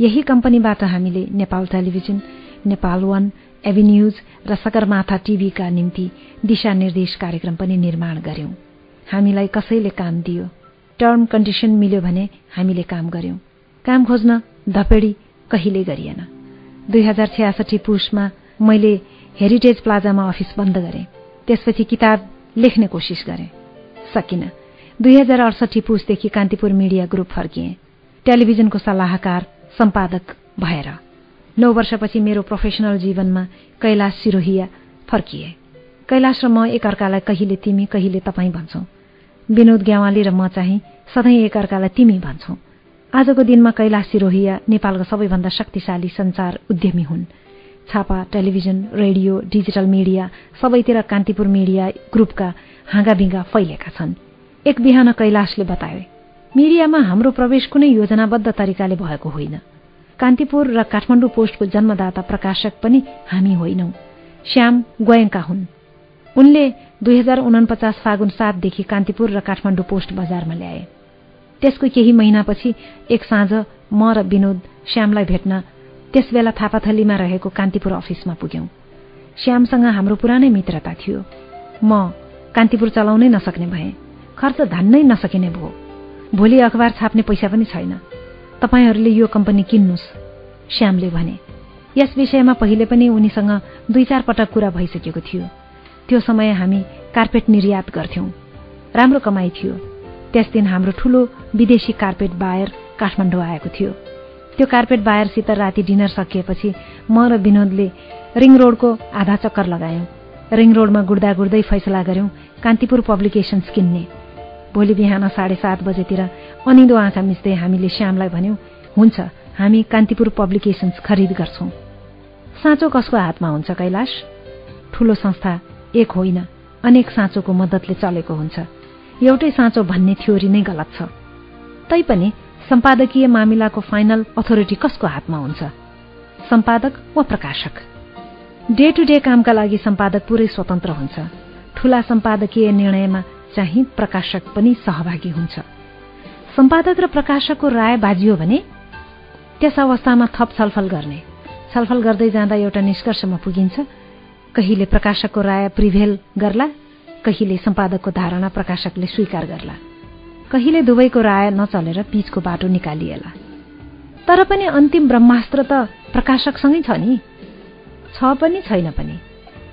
यही कम्पनीबाट हामीले Nepal television Nepal one Avenues र सगरमाथा टिभीका निम्ति दिशानिर्देश कार्यक्रम पनि निर्माण गर्यौं। हामीलाई कसैले काम दियो? टर्म कन्डिसन मिल्यो भने हामीले काम गर्यौं। काम खोज्न धपेडी कहिले गरिएन। दुई हजार छ्यासठी पुसमा मैले हेरिटेज प्लाजामा अफिस बन्द गरेँ। त्यसपछि किताब लेख्ने कोसिस गरेँ। सकिन। दुई हजार अडसठी पुसदेखि कान्तिपुर मिडिया ग्रुप फर्किएँ। टेलिभिजनको सल्लाहकार सम्पादक भएर। नौ वर्षपछि मेरो प्रोफेसनल जीवनमा कैलाश सिरोहिया फर्किए। कैलाश र म एकअर्कालाई कहिले तिमी कहिले तपाईँ भन्छौं। विनोद ग्यावाली र म चाहिँ सधैँ एकअर्कालाई तिमी भन्छौं। आजको दिनमा कैलाश सिरोहिया नेपालका सबैभन्दा शक्तिशाली संचार उद्यमी हुन्। छापा टेलिभिजन रेडियो डिजिटल मिडिया सबैतिर कान्तिपुर मिडिया ग्रुपका हाँगाबिङ्गा फैलेका छन्। एक बिहान कैलाशले बताए मिडियामा हाम्रो प्रवेश कुनै योजनाबद्ध तरिकाले भएको होइन। कान्तिपुर र काठमाडौँ पोस्टको जन्मदाता प्रकाशक पनि हामी होइनौ। श्याम गोयङ्का हुन्। उनले दुई हजार उनपचास फागुन सातदेखि कान्तिपुर र काठमाडौँ पोस्ट बजारमा ल्याए। त्यसको केही महिनापछि एक साँझ म र विनोद श्यामलाई भेट्न त्यसबेला थापाथलीमा रहेको कान्तिपुर अफिसमा पुग्यौं। श्यामसँग हाम्रो पुरानै मित्रता थियो। म कान्तिपुर चलाउनै नसक्ने भए। खर्च धान्नै नसकिने भयो। भोलि अखबार छाप्ने पैसा पनि छैन। तपाईँहरूले यो कम्पनी किन्नुहोस् श्यामले भने। यस विषयमा पहिले पनि उनीसँग दुई चार पटक कुरा भइसकेको थियो। त्यो समय हामी कार्पेट निर्यात गर्थ्यौं। राम्रो कमाई थियो। त्यस दिन हाम्रो ठूलो विदेशी कार्पेट बायर काठमाडौँ आएको थियो। त्यो कार्पेट बायरसित राति डिनर सकिएपछि म र विनोदले रिङ रोडको आधा चक्कर लगायौं। रिङ रोडमा गुड्दा गुड्दै फैसला गर्यौं कान्तिपुर पब्लिकेशन्स किन्ने। भोलि बिहान साढे सात बजेतिर अनिदो आँखा मिच्दै हामीले श्यामलाई भन्यौं हुन्छ हामी कान्तिपुर पब्लिकेशन्स खरिद गर्छौं। साँचो कसको हातमा हुन्छ कैलाश? ठूलो संस्था एक होइन अनेक साँचोको मद्दतले चलेको हुन्छ। एउटै साँचो भन्ने थ्योरी नै गलत छ। तैपनि सम्पादकीय मामिलाको फाइनल अथोरिटी कसको हातमा हुन्छ? सम्पादक वा प्रकाशक? डे टु डे कामका लागि सम्पादक पुरै स्वतन्त्र हुन्छ। ठूला सम्पादकीय निर्णयमा चाहिँ प्रकाशक पनि सहभागी हुन्छ। सम्पादक र प्रकाशकको राय बाजियो भने त्यस अवस्थामा थप छलफल गर्ने। छलफल गर्दै जाँदा एउटा निष्कर्षमा पुगिन्छ कहिले प्रकाशकको राय प्रिभेल गर्ला कहिले सम्पादकको धारणा प्रकाशकले स्वीकार गर्ला। कहिले दुवैको राय नचलेर बीचको बाटो निकालिएला। तर पनि अन्तिम ब्रह्मास्त्र त प्रकाशकसँगै छ नि। छ पनि छैन पनि।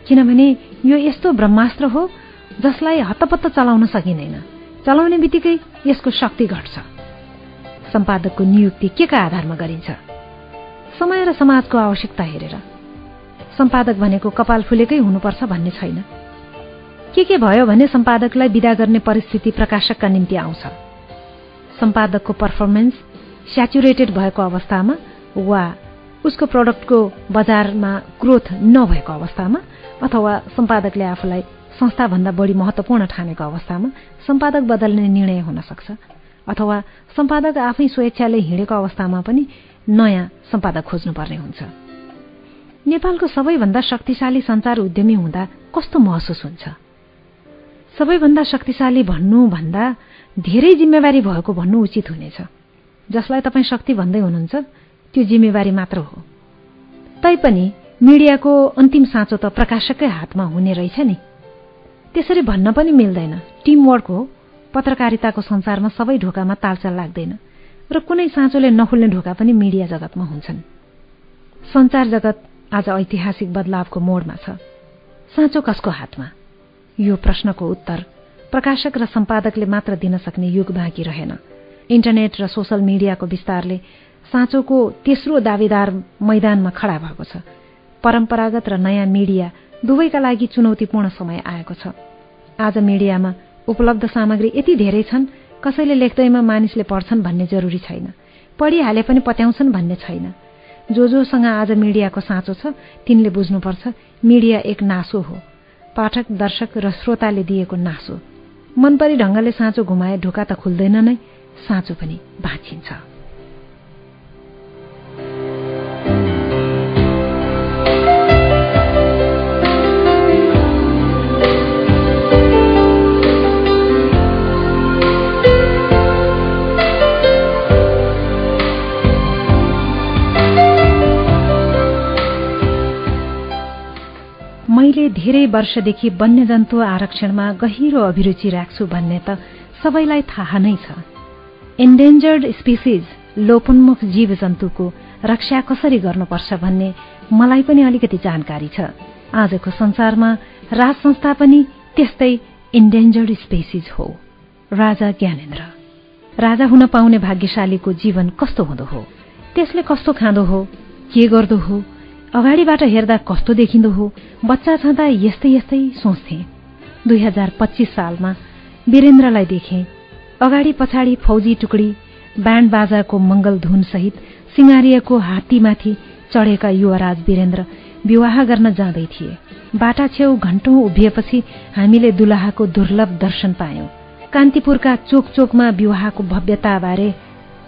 किनभने यो यस्तो ब्रह्मास्त्र हो जसलाई हत्तपत्त चलाउन सकिँदैन। चलाउने बित्तिकै यसको शक्ति घट्छ। सम्पादकको नियुक्ति के का आधारमा गरिन्छ? समय र समाजको आवश्यकता हेरेर। सम्पादक भनेको कपाल फुलेकै हुनुपर्छ भन्ने छैन। के के भयो भने सम्पादकलाई विदा गर्ने परिस्थिति प्रकाशकका निम्ति आउँछ। सम्पादकको पर्फर्मेन्स स्याचुरेटेड भएको अवस्थामा वा उसको प्रडक्टको बजारमा ग्रोथ नभएको अवस्थामा अथवा सम्पादकले आफूलाई संस्थाभन्दा बढी महत्वपूर्ण ठानेको अवस्थामा सम्पादक बदल्ने निर्णय हुन सक्छ अथवा सम्पादक आफै स्वेच्छाले हिँडेको अवस्थामा पनि नयाँ सम्पादक खोज्नुपर्ने हुन्छ। नेपालको सबैभन्दा शक्तिशाली संचार उद्यमी हुँदा कस्तो महसुस हुन्छ? सबैभन्दा शक्तिशाली भन्नुभन्दा धेरै जिम्मेवारी भएको भन्नु उचित हुनेछ। जसलाई तपाईँ शक्ति भन्दै हुनुहुन्छ त्यो जिम्मेवारी मात्र हो। तैपनि मिडियाको अन्तिम साँचो त प्रकाशकै हातमा हुने रहेछ नि। त्यसरी भन्न पनि मिल्दैन। टिमवर्क हो। पत्रकारिताको संसारमा सबै ढोकामा तालचाल लाग्दैन र कुनै साँचोले नखुल्ने ढोका पनि मिडिया जगतमा हुन्छन्। संचार जगत आज ऐतिहासिक बदलावको मोडमा छ। साँचो कसको हातमा? यो प्रश्नको उत्तर प्रकाशक र सम्पादकले मात्र दिन सक्ने युग बाँकी रहेन। इन्टरनेट र सोसल मिडियाको विस्तारले साँचोको तेस्रो दावेदार मैदानमा खडा भएको छ। परम्परागत र नयाँ मिडिया दुवैका लागि चुनौतीपूर्ण समय आएको छ। आज मिडियामा उपलब्ध सामग्री यति धेरै छन् कसैले लेख्दैमा मानिसले पढ्छन् भन्ने जरुरी छैन। पढिहाले पनि पत्याउँछन् भन्ने छैन। जो जोसँग आज मिडियाको साँचो छ तिनले बुझ्नुपर्छ मिडिया एक नासो हो। पाठक दर्शक र श्रोताले दिएको नासो। मनपरी ढंगले साँचो घुमाए ढोका त खुल्दैन नै साँचो पनि भाँचिन्छ धेरै वर्षदेखि वन्यजन्तु आरक्षणमा गहिरो अभिरुचि राख्छु भन्ने त सबैलाई थाहा नै छ। एन्डेन्जर्ड स्पिसिज लोपोन्मुख जीव जन्तुको रक्षा कसरी गर्नुपर्छ भन्ने मलाई पनि अलिकति जानकारी छ। आजको संसारमा राज संस्था पनि त्यस्तै इन्डेन्जर्ड स्पेसिज हो। राजा ज्ञानेन्द्र। राजा हुन पाउने भाग्यशालीको जीवन कस्तो हुँदो हो? त्यसले कस्तो खाँदो हो? के गर्दो हो? अगाडिबाट हेर्दा कस्तो देखिँदो हो बच्चा छँदा यस्तै यस्तै सोच्थे। दुई हजार पच्चिस सालमा वीरेन्द्रलाई देखे अगाडि पछाडि फौजी टुकडी ब्याण्ड बाजाको मंगल धुनसहित सिंगारिएको हात्तीमाथि चढेका युवराज वीरेन्द्र विवाह गर्न जाँदै थिए। बाटा छेउ घण्टौं उभिएपछि हामीले दुलाहाको दुर्लभ दर्शन पायौं। कान्तिपुरका चोक चोकमा विवाहको भव्यताबारे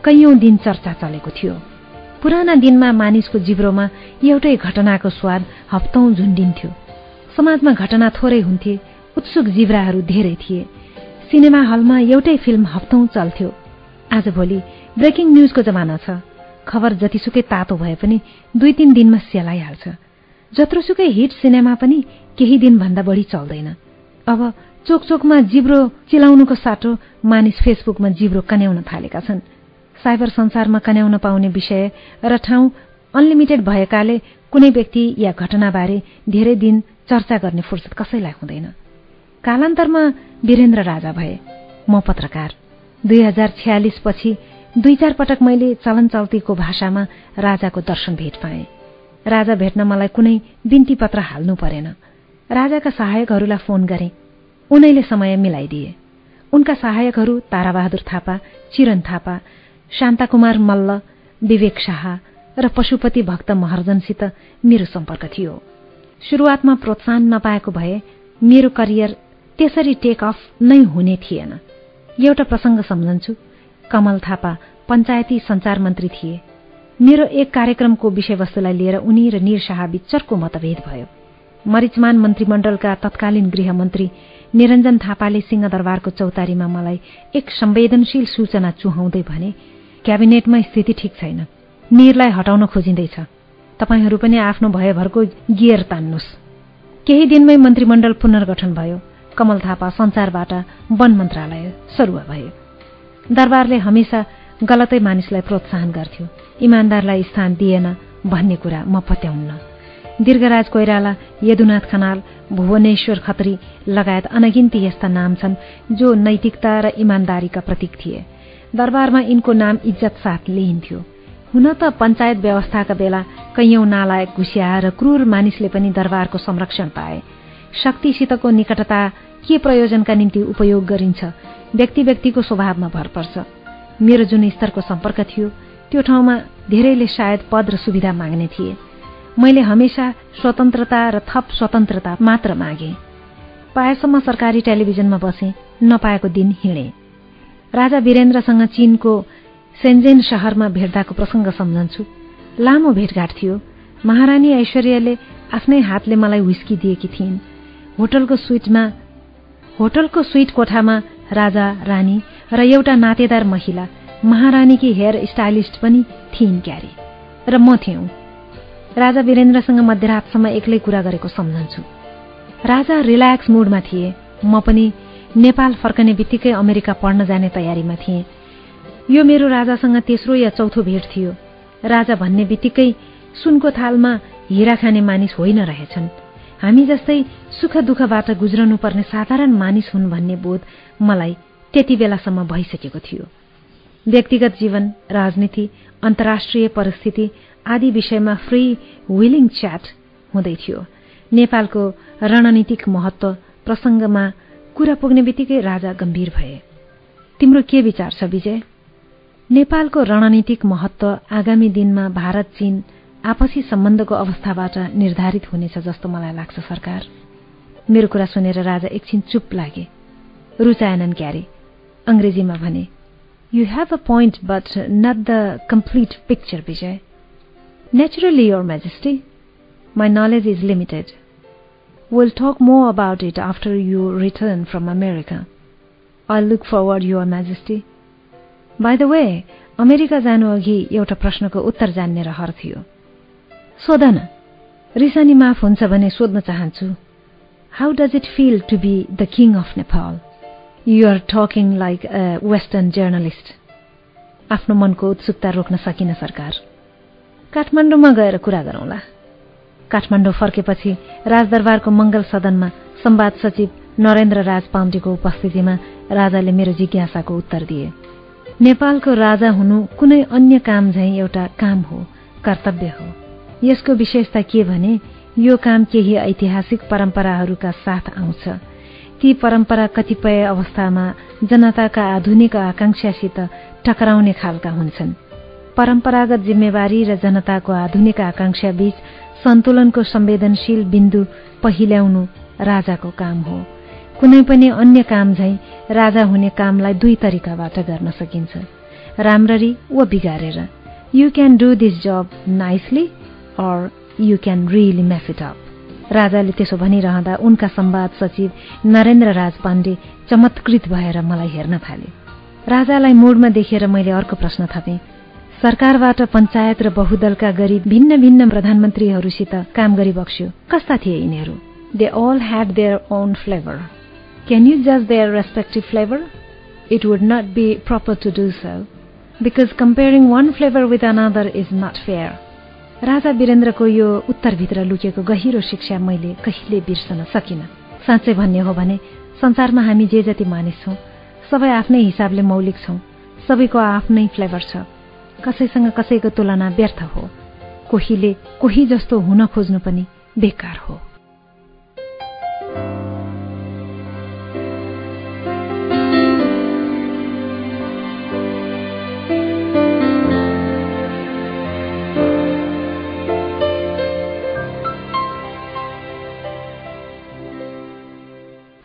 कैयौं दिन चर्चा चलेको थियो। पुराना दिनमा मानिसको जिब्रोमा एउटै घटनाको स्वाद हप्तौं झुन्डिन्थ्यो। समाजमा घटना थोरै हुन्थे उत्सुक जिब्राहरू धेरै थिए। सिनेमा हलमा एउटै फिल्म हप्तौं चल्थ्यो। आजभोलि ब्रेकिङ न्यूजको जमाना छ। खबर जतिसुकै तातो भए पनि दुई तीन दिनमा सेलाइहाल्छ जत्रोसुकै हिट सिनेमा पनि केही दिनभन्दा बढी चल्दैन। अब चोकचोकमा जिब्रो चिलाउनुको साटो मानिस फेसबुकमा जिब्रो कन्याउन थालेका छन्। साइबर संसारमा कन्याउन पाउने विषय र ठाउँ अनलिमिटेड भएकाले कुनै व्यक्ति या घटनाबारे धेरै दिन चर्चा गर्ने फुर्सद कसैलाई हुँदैन। कालान्तरमा वीरेन्द्र राजा भए। म पत्रकार। दुई हजार छ्यालिस पछि दुई चार पटक मैले चलन चल्तीको भाषामा राजाको दर्शन भेट पाएँ। राजा भेट्न मलाई कुनै बिन्ती पत्र हाल्नु परेन। राजाका सहायकहरूलाई फोन गरे। उनैले समय मिलाइदिए। उनका सहायकहरू ताराबहादुर थापा चिरन थापा शान्ताकुमार मल्ल विवेक शाह र पशुपति भक्त महर्जनसित मेरो सम्पर्क थियो। शुरूआतमा प्रोत्साहन नपाएको भए मेरो करियर त्यसरी टेक अफ नै हुने थिएन। एउटा प्रसङ्ग सम्झन्छु। कमल थापा पञ्चायती संचार मन्त्री थिए। मेरो एक कार्यक्रमको विषयवस्तुलाई लिएर उनी र निर शाहबीच चर्को मतभेद भयो। मरिचमान मन्त्रीमण्डलका तत्कालीन गृहमन्त्री निरञ्जन थापाले सिंहदरबारको चौतारीमा मलाई एक संवेदनशील सूचना चुहाउँदै भने क्याबिनेटमा स्थिति ठिक छैन। निरलाई हटाउन खोजिँदैछ। तपाईँहरू पनि आफ्नो भयभरको गियर तान्नुहोस् केही दिनमै मन्त्रीमण्डल पुनर्गठन भयो। कमल थापा संसारबाट वन मन्त्रालय सरुवा भए दरबारले हमेसा गलतै मानिसलाई प्रोत्साहन गर्थ्यो। इमान्दारलाई स्थान दिएन भन्ने कुरा म पत्याउन्न। दीर्घराज कोइराला यदुनाथ खनाल भुवनेश्वर खत्री लगायत अनगिन्ती यस्ता नाम छन् जो नैतिकता र इमान्दारीका प्रतीक थिए। दरबारमा यिनको नाम इज्जत साथ लिइन्थ्यो। हुन त पञ्चायत व्यवस्थाका बेला कैयौं नालायक घुसिया र क्रूर मानिसले पनि दरबारको संरक्षण पाए। शक्तिसितको निकटता के प्रयोजनका निम्ति उपयोग गरिन्छ व्यक्ति व्यक्तिको स्वभावमा भर पर्छ। मेरो जुन स्तरको सम्पर्क थियो त्यो ठाउँमा धेरैले सायद पद र सुविधा माग्ने थिए। मैले हमेसा स्वतन्त्रता र थप स्वतन्त्रता मात्र मागे। पाएसम्म सरकारी टेलिभिजनमा बसे नपाएको दिन हिँडे। राजा वीरेन्द्रसँग चीनको सेन्जेन शहरमा भेट्दाको प्रसङ्ग सम्झन्छु। लामो भेटघाट थियो। महारानी ऐश्वर्यले आफ्नै हातले मलाई विस्की दिएकी थिइन्। होटलको स्विटमा होटलको स्विट कोठामा राजा रानी र एउटा नातेदार महिला महारानीकी हेयर स्टाइलिस्ट पनि थिइन् क्यारे र म थियौं। राजा वीरेन्द्रसँग मध्यरातसम्म एक्लै कुरा गरेको सम्झन्छु। राजा रिल्याक्स मुडमा थिए। म पनि नेपाल फर्कने बित्तिकै अमेरिका पढ्न जाने तयारीमा थिएँ। यो मेरो राजासँग तेस्रो या चौथो भेट थियो। राजा भन्ने बित्तिकै सुनको थालमा हिरा खाने मानिस होइन रहेछन्। हामी जस्तै सुख दुःखबाट गुज्रनु पर्ने साधारण मानिस हुन् भन्ने बोध मलाई त्यति बेलासम्म भइसकेको थियो। व्यक्तिगत जीवन राजनीति अन्तर्राष्ट्रिय परिस्थिति आदि विषयमा फ्री विलिङ च्याट हुँदै थियो। नेपालको रणनीतिक महत्व प्रसंगमा कुरा पुग्ने बित्तिकै राजा गम्भीर भए। तिम्रो के विचार छ विजय? नेपालको रणनीतिक महत्व आगामी दिनमा भारत चीन आपसी सम्बन्धको अवस्थाबाट निर्धारित हुनेछ जस्तो मलाई लाग्छ सरकार। मेरो कुरा सुनेर राजा एकछिन चुप लागे। रुचाएनन् क्यारे। अंग्रेजीमा भने you have a point but not the complete picture Vijay. Naturally your majesty my knowledge is limited will talk more about it after you return from America I look forward your majesty by the way America जानु अघि एउटा प्रश्नको उत्तर जान्ने रहर थियो। सोध न रिसानी माफ हुन्छ भने सोध्न चाहन्छु। Does it feel to be the king of Nepal? You are talking like a Western journalist. आफ्नो मनको उत्सुकता रोक्न सकिन सरकार। काठमाडौँमा गएर कुरा गरौँला। काठमाडौँ फर्केपछि राजदरबारको मंगल सदनमा संवाद सचिव नरेन्द्र राज पाण्डेको उपस्थितिमा राजाले मेरो जिज्ञासाको उत्तर दिए। नेपालको राजा हुनु कुनै अन्य काम झैं एउटा काम हो कर्तव्य हो। यसको विशेषता के भने यो काम केही ऐतिहासिक परम्पराहरूका साथ आउँछ। ती परम्परा कतिपय अवस्थामा जनताका आधुनिक आकांक्षासित टकराउने खालका हुन्छन्। परम्परागत जिम्मेवारी र जनताको आधुनिक आकांक्षा बीच सन्तुलनको संवेदनशील बिन्दु पहिल्याउनु राजाको काम हो। कुनै पनि अन्य काम झै राजा हुने कामलाई दुई तरिकाबाट गर्न सकिन्छ। राम्ररी वा बिगारेर। You can do this job nicely or you can really mess it up राजाले त्यसो भनिरहँदा उनका संवाद सचिव नरेन्द्र राज पाण्डे चमत्कृत भएर मलाई हेर्न थाले। राजालाई मूडमा देखेर मैले अर्को प्रश्न थपेँ। सरकारबाट पञ्चायत र बहुदलका गरी भिन्न भिन्न प्रधानमन्त्रीहरूसित काम गरिबक्स्यो कस्ता थिए यिनीहरू? They all had their own flavour can you जज their respective flavour it would not be proper to do so because comparing one flavour with another is not fair राजा वीरेन्द्रको यो उत्तरभित्र लुकेको गहिरो शिक्षा मैले कहिले बिर्सन सकिनँ। साँच्चै भन्ने हो भने संसारमा हामी जे जति मानिस छौँ सबै आफ्नै हिसाबले मौलिक छौँ। सबैको आफ्नै फ्लेभर छ। कसैसँग कसैको तुलना व्यर्थ हो। कोहीले कोही जस्तो हुन खोज्नु पनि बेकार हो।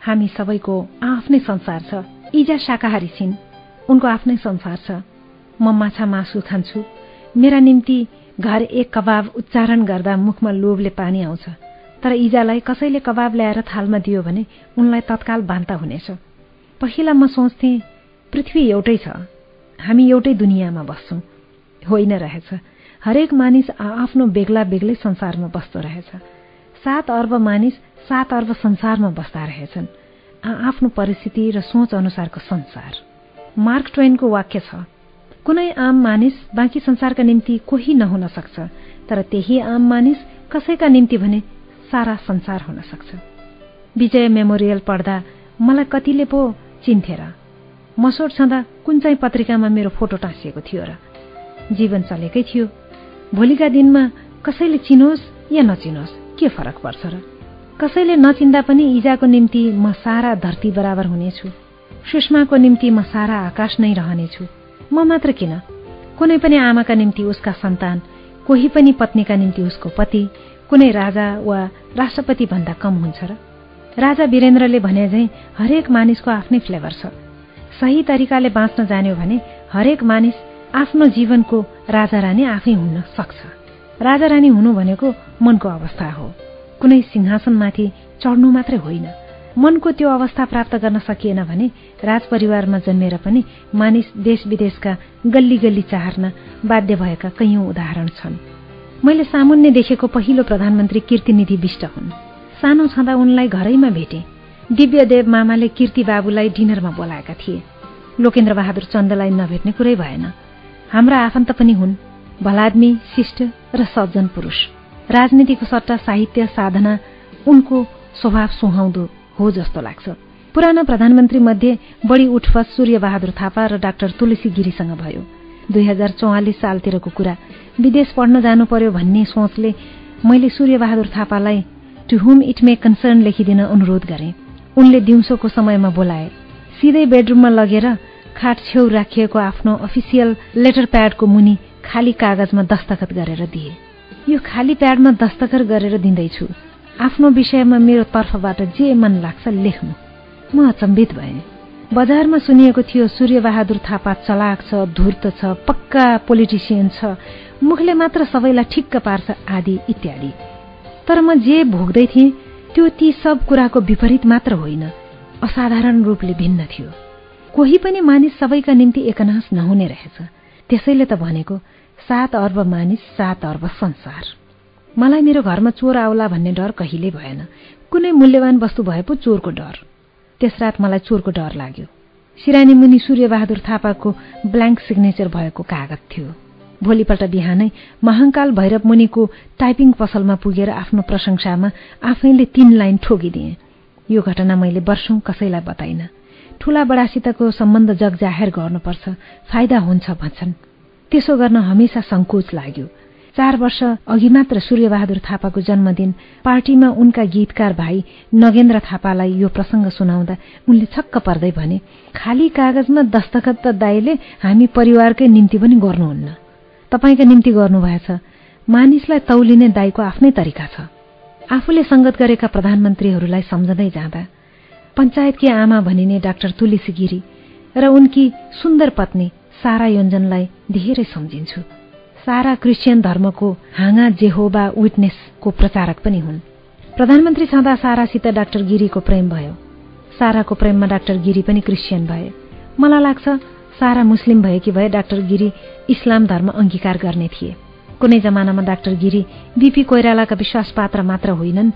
हामी सबैको आफ्नै संसार छ। इजा शाकाहारी छिन्। उनको आफ्नै संसार छ। म माछा मासु खान्छु। मेरा निम्ति घर एक कबाब उच्चारण गर्दा मुखमा लोभले पानी आउँछ। तर इजालाई कसैले कबाब ल्याएर थालमा दियो भने उनलाई तत्काल बान्ता हुनेछ। पहिला म सोच्थेँ पृथ्वी एउटै छ। हामी एउटै दुनियाँमा बस्छौँ। होइन रहेछ। हरेक मानिस आफ्नो बेग्ला बेग्लै संसारमा बस्दो रहेछ। सात अर्ब मानिस सात अर्ब संसारमा बस्दा रहेछन्। आफ्नो परिस्थिति र सोच अनुसारको संसार। मार्क ट्वेनको वाक्य छ कुनै आम मानिस बाँकी संसारका निम्ति कोही नहुन सक्छ तर त्यही आम मानिस कसैका निम्ति भने सारा संसार हुन सक्छ। विजय मेमोरियल पढ्दा मलाई कतिले पो चिन्थे र मसोड छँदा कुन चाहिँ पत्रिकामा मेरो फोटो टाँसिएको थियो र जीवन चलेकै थियो। भोलिका दिनमा कसैले चिनोस् या नचिनोस् के फरक पर्छ र? कसैले नचिन्दा पनि इजाको निम्ति म सारा धरती बराबर हुनेछु। सुषमाको निम्ति म सारा आकाश नै रहनेछु। म मात्र किन? कुनै पनि आमाका निम्ति उसका सन्तान कोही पनि पत्नीका निम्ति उसको पति कुनै राजा वा राष्ट्रपति भन्दा कम हुन्छ र? राजा वीरेन्द्रले भने झै हरेक मानिसको आफ्नै फ्लेभर छ। सही तरिकाले बाँच्न जान्यो भने हरेक मानिस आफ्नो जीवनको राजा रानी आफै हुन सक्छ। राजा रानी हुनु भनेको मनको अवस्था हो। कुनै सिंहासनमाथि चढ्नु मात्रै होइन। मनको त्यो अवस्था प्राप्त गर्न सकिएन भने राजपरिवारमा जन्मेर पनि मानिस देश विदेशका गल्ली गल्ली चाहर्न बाध्य भएका कैयौं उदाहरण छन्। मैले सामुन्ने देखेको पहिलो प्रधानमन्त्री कीर्तिनिधि विष्ट हुन्। सानो छँदा उनलाई घरैमा भेटे। दिव्यदेव मामाले कीर्ति बाबुलाई डिनरमा बोलाएका थिए। लोकेन्द्र बहादुर चन्दलाई नभेट्ने कुरै भएन। हाम्रा आफन्त पनि हुन्। भलाद्मी शिष्ट र सज्जन पुरूष। राजनीतिको सट्टा साहित्य साधना उनको स्वभाव सुहाउँदो हो जस्तो लाग्छ। पुरानो प्रधानमन्त्री मध्ये बढी उठफस सूर्यबहादुर थापा र डाक्टर तुलसी गिरीसँग भयो। दुई हजार चौवालिस सालतिरको कुरा। विदेश पढ्न जानु पर्यो भन्ने सोचले मैले सूर्यबहादुर थापालाई टु हुम इट मे कन्सर्न लेखिदिन अनुरोध गरे। उनले दिउँसोको समयमा बोलाए सिधै बेडरुममा लगेर खाट छेउ राखिएको आफ्नो अफिसियल लेटर प्याडको मुनि खाली कागजमा दस्तखत गरेर दिए। यो खाली प्याडमा दस्तखत गरेर दिँदैछु। आफ्नो विषयमा मेरो तर्फबाट जे मन लाग्छ लेख्नु। म अचम्बित भएँ। बजारमा सुनिएको थियो सूर्यबहादुर थापा चलाक छ धूर्त छ पक्का पोलिटिसियन छ मुखले मात्र सबैलाई ठिक्क पार्छ आदि इत्यादि। तर म जे भोग्दै थिएँ त्यो ती सब कुराको विपरीत मात्र होइन असाधारण रूपले भिन्न थियो। कोही पनि मानिस सबैका निम्ति एकनाश नहुने रहेछ। त्यसैले त भनेको सात अर्ब मानिस सात अर्ब संसार। मलाई मेरो घरमा चोर आउला भन्ने डर कहिल्यै भएन। कुनै मूल्यवान वस्तु भए पो चोरको डर। त्यस रात मलाई चोरको डर लाग्यो। सिरानी मुनि सूर्यबहादुर थापाको ब्ल्याङ्क सिग्नेचर भएको कागज थियो। भोलिपल्ट बिहानै महाङ्काल भैरव मुनिको टाइपिङ पसलमा पुगेर आफ्नो प्रशंसामा आफैले तीन लाइन ठोकिदिए। यो घटना मैले वर्षौं कसैलाई बताइन। ठूला बडासितको सम्बन्ध जग जाहेर गर्नुपर्छ फाइदा हुन्छ भन्छन्। त्यसो गर्न हमेसा संकोच लाग्यो। चार वर्ष अघि मात्र सूर्यबहादुर थापाको जन्मदिन पार्टीमा उनका गीतकार भाइ नगेन्द्र थापालाई यो प्रसंग सुनाउँदा उनले छक्क पर्दै भने खाली कागजमा दस्तखत त दाईले हामी परिवारकै निम्ति पनि गर्नुहुन्न। तपाईँका निम्ति गर्नुभएछ मानिसलाई तौलिने दाईको आफ्नै तरिका छ। आफूले संगत गरेका प्रधानमन्त्रीहरूलाई सम्झँदै जाँदा पञ्चायतकी आमा भनिने डाक्टर तुलसी गिरी र उनकी सुन्दर पत्नी सारा योजनलाई धेरै सम्झिन्छु। सारा क्रिस्चियन धर्मको हाङा जेहोबा विटनेसको प्रचारक पनि हुन्। प्रधानमन्त्री छँदा सारासित डाक्टर गिरीको प्रेम भयो। साराको प्रेममा डाक्टर गिरी पनि क्रिस्चियन भए। मलाई लाग्छ सारा मुस्लिम भएकी भए डाक्टर गिरी इस्लाम धर्म अंगीकार गर्ने थिए। कुनै जमानामा डाक्टर गिरी बीपी कोइरालाका विश्वासपात्र मात्र होइनन्।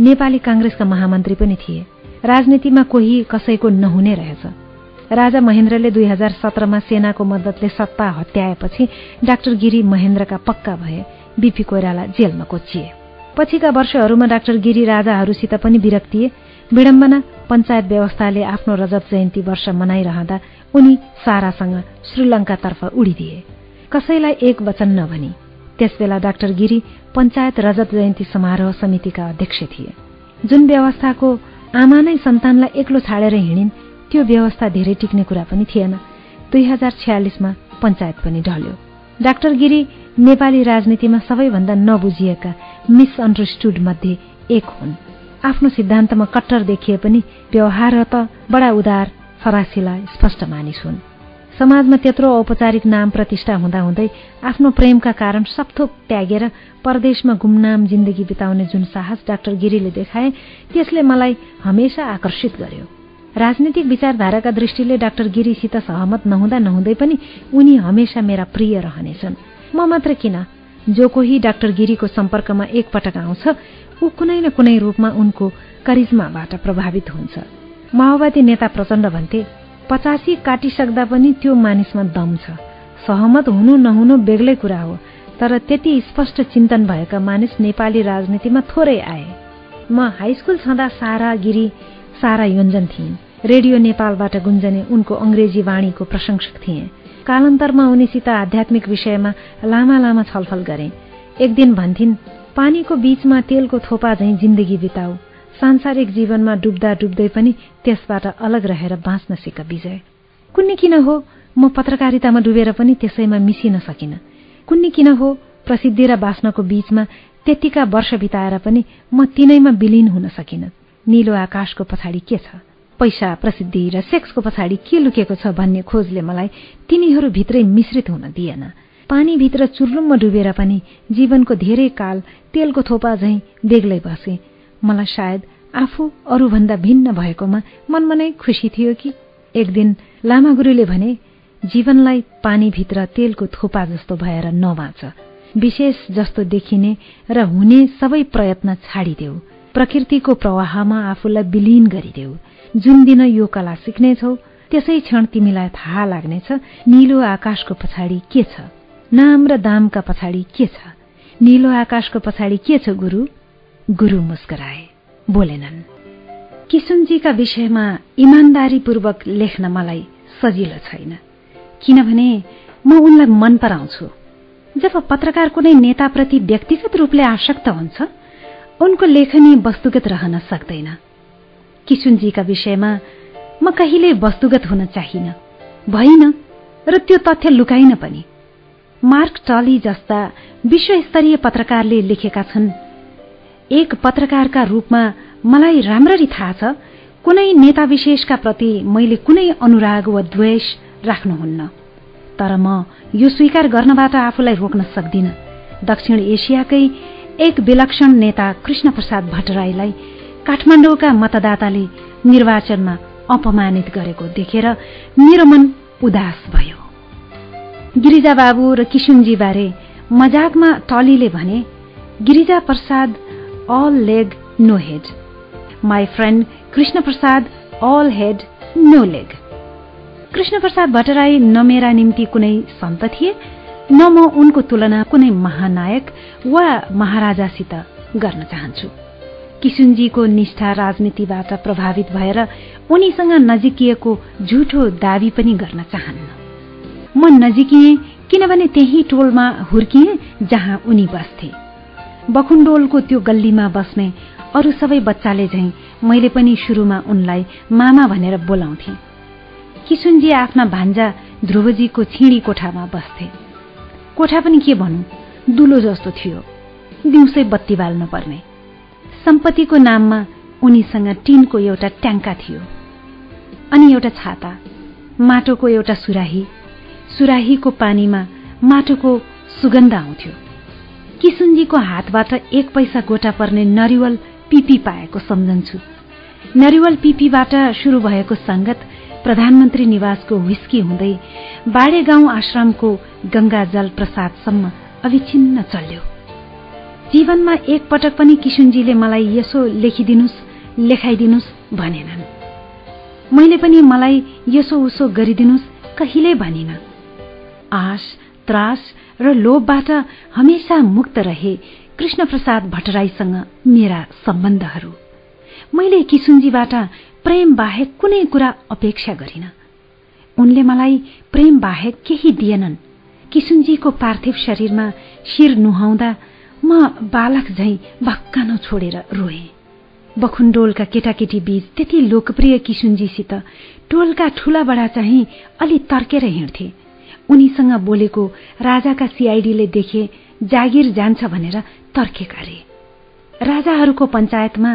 नेपाली काङ्ग्रेसका महामन्त्री पनि थिए। राजनीतिमा कोही कसैको नहुने रहेछ। राजा महेन्द्रले दुई हजार सत्रमा सेनाको मद्दतले सत्ता हत्याएपछि डाक्टर गिरी महेन्द्रका पक्का भए बीपी कोइराला जेलमा कोचिए। पछिका वर्षहरूमा डाक्टर गिरी राजाहरूसित पनि विरक्तिए विडम्बना पञ्चायत व्यवस्थाले आफ्नो रजत जयन्ती वर्ष मनाइरहँदा उनी सारासँग श्रीलङ्कातर्फ उडिदिए। कसैलाई एक वचन नभनी त्यसबेला डाक्टर गिरी पञ्चायत रजत जयन्ती समारोह समितिका अध्यक्ष थिए। जुन व्यवस्थाको आमा नै सन्तानलाई एक्लो छाडेर हिँडिन् त्यो व्यवस्था धेरै टिक्ने कुरा पनि थिएन। दुई हजार छयालिसमा पञ्चायत पनि ढल्यो। डाक्टर गिरी नेपाली राजनीतिमा सबैभन्दा नबुझिएका मिसअन्डरस्टुड मध्ये एक हुन्। आफ्नो सिद्धान्तमा कट्टर देखिए पनि व्यवहार त बडा उदार फरासिला स्पष्ट मानिस हुन्। समाजमा त्यत्रो औपचारिक नाम प्रतिष्ठा हुँदाहुँदै आफ्नो प्रेमका कारण सपथोक त्यागेर परदेशमा गुमनाम जिन्दगी बिताउने जुन साहस डाक्टर गिरीले देखाए त्यसले मलाई हमेसा आकर्षित गर्यो। राजनीतिक विचारधाराका दृष्टिले डाक्टर गिरीसित सहमत नहुँदा नहुँदै पनि उनी हमेसा मेरा प्रिय रहनेछन्। म मात्र किन? जो कोही डाक्टर गिरीको सम्पर्कमा एकपटक आउँछ ऊ कुनै न कुनै रूपमा उनको करिज्माबाट प्रभावित हुन्छ। माओवादी नेता प्रचण्ड भन्थे पचासी काटिसक्दा पनि त्यो मानिसमा दम छ। सहमत हुनु नहुनु बेग्लै कुरा हो तर त्यति स्पष्ट चिन्तन भएका मानिस नेपाली राजनीतिमा थोरै आए। म हाइस्कुल छँदा सारा गिरी सारा योन्जन थिइन्। रेडियो नेपालबाट गुन्जने उनको अंग्रेजी वाणीको प्रशंसक थिए। कालान्तरमा उनीसित आध्यात्मिक विषयमा लामा लामा छलफल गरे। एक दिन भन्थिन् पानीको बीचमा तेलको थोपा झैं जिन्दगी बिताऊ। सांसारिक जीवनमा डुब्दा डुब्दै पनि त्यसबाट अलग रहेर बाँच्न सिक विजय। कुन्नी किन हो? म पत्रकारितामा डुबेर पनि त्यसैमा मिसिन सकिन। कुन्नी किन हो? प्रसिद्धि र बाँच्नको बीचमा त्यतिका वर्ष बिताएर पनि म तिनैमा विलिन हुन सकिन। निलो आकाशको पछाडि के छ? पैसा प्रसिद्धि र सेक्सको पछाडि के लुकेको छ भन्ने खोजले मलाई तिनीहरू भित्रै मिश्रित हुन दिएन। पानीभित्र चुर्लुममा डुबेर पनि जीवनको धेरै काल तेलको थोपा झैं बेग्लै बसे। मलाई सायद आफू अरूभन्दा भिन्न भएकोमा मनमा नै खुसी थियो कि एक दिन लामा गुरूले भने जीवनलाई पानीभित्र तेलको थोपा जस्तो भएर नबाँच विशेष जस्तो देखिने र हुने सबै प्रयत्न छाडिदेऊ। प्रकृतिको प्रवाहमा आफूलाई विलिन गरिदेऊ। जुन दिन यो कला सिक्नेछौ त्यसै क्षण तिमीलाई थाहा लाग्नेछ निलो आकाशको पछाडि के छ? नाम र दामका पछाडि के छ? निलो आकाशको पछाडि के छ गुरु? गुरु मुस्कराए। बोलेनन्। किशुनजीका विषयमा इमान्दारीपूर्वक लेख्न मलाई सजिलो छैन। किनभने म उनलाई मन पराउँछु। जब पत्रकार कुनै नेताप्रति व्यक्तिगत रूपले आसक्त हुन्छ उनको लेखनी वस्तुगत रहन सक्दैन। किशुनजीका विषयमा म कहिले वस्तुगत हुन चाहिन। भइन र त्यो तथ्य लुकाइन पनि। मार्क टली जस्ता विश्वस्तरीय पत्रकारले लेखेका छन्। एक पत्रकारका रूपमा मलाई राम्ररी थाहा छ कुनै नेता विशेषका प्रति मैले कुनै अनुराग वा द्वेष राख्नुहुन्न। तर म यो स्वीकार गर्नबाट आफूलाई रोक्न सक्दिन। दक्षिण एसियाकै एक विलक्षण नेता कृष्ण प्रसाद भट्टराईलाई काठमाडौँका मतदाताले निर्वाचनमा अपमानित गरेको देखेर मेरो मन उदास भयो। गिरिजा बाबु र किशुनजी बारे मजाकमा टलीले भने Girija Prasad all leg no head my friend Krishna Prasad all head no leg Krishna Prasad Bhattarai न मेरा निम्ति कुनै सन्त थिए न म उनको तुलना कुनै महानायक वा महाराजासित गर्न चाहन्छु। किशुनजीको निष्ठा राजनीतिबाट प्रभावित भएर उनीसँग नजिकिएको झुठो दावी पनि गर्न चाहन्न। म नजिकिए किनभने त्यही टोलमा हुर्किए जहाँ उनी बस्थे। बखुण्डोलको त्यो गल्लीमा बस्ने अरू सबै बच्चाले झैं मैले पनि सुरुमा उनलाई मामा भनेर बोलाउँथे। किशुनजी आफ्ना भान्जा ध्रुवजीको छिडी कोठामा बस्थे। कोठा पनि के भनौँ दुलो जस्तो थियो। दिउँसै बत्ती बाल्नु पर्ने। सम्पत्तिको नाममा उनीसँग टिनको एउटा ट्याङ्का थियो। अनि एउटा छाता माटोको एउटा सुराही सुराहीको पानीमा माटोको सुगन्ध आउँथ्यो। किसुनजीको हातबाट एक पैसा गोटा पर्ने नरिवल पिपी पाएको सम्झन्छु। नरिवल पिपीबाट शुरू भएको संगत प्रधानमन्त्री निवासको विस्की हुँदै बाडे गाउँ आश्रमको गंगा जल प्रसादसम्म अविच्छिन्न चल्यो। जीवनमा एक पटक पनि किशुनजीले मलाई यसो लेखिदिनुहोस् लेखाइदिनुहोस् भनेनन्। मैले पनि मलाई यसो उसो गरिदिनुहोस् कहिल्यै भनिन। आश त्रास र लोभबाट हमेसा मुक्त रहे कृष्ण प्रसाद भट्टराईसँग मेरा सम्बन्धहरू। मैले किशुनजीबाट प्रेम बाहेक कुनै कुरा अपेक्षा गरिन। उनले मलाई प्रेम बाहेक केही दिएनन्। किशुनजीको पार्थिव शरीरमा शिर नुहाउँदा म बालक झै भक्कानो छोडेर रोए। बखुण्डोलका केटाकेटी बीच त्यति लोकप्रिय किशुनजीसित टोलका ठूला बडा चाहिँ अलि तर्केर हिँड्थे। उनीसँग बोलेको राजाका सीआईडीले देखे जागिर जान्छ भनेर तर्केका रे राजाहरूको पञ्चायतमा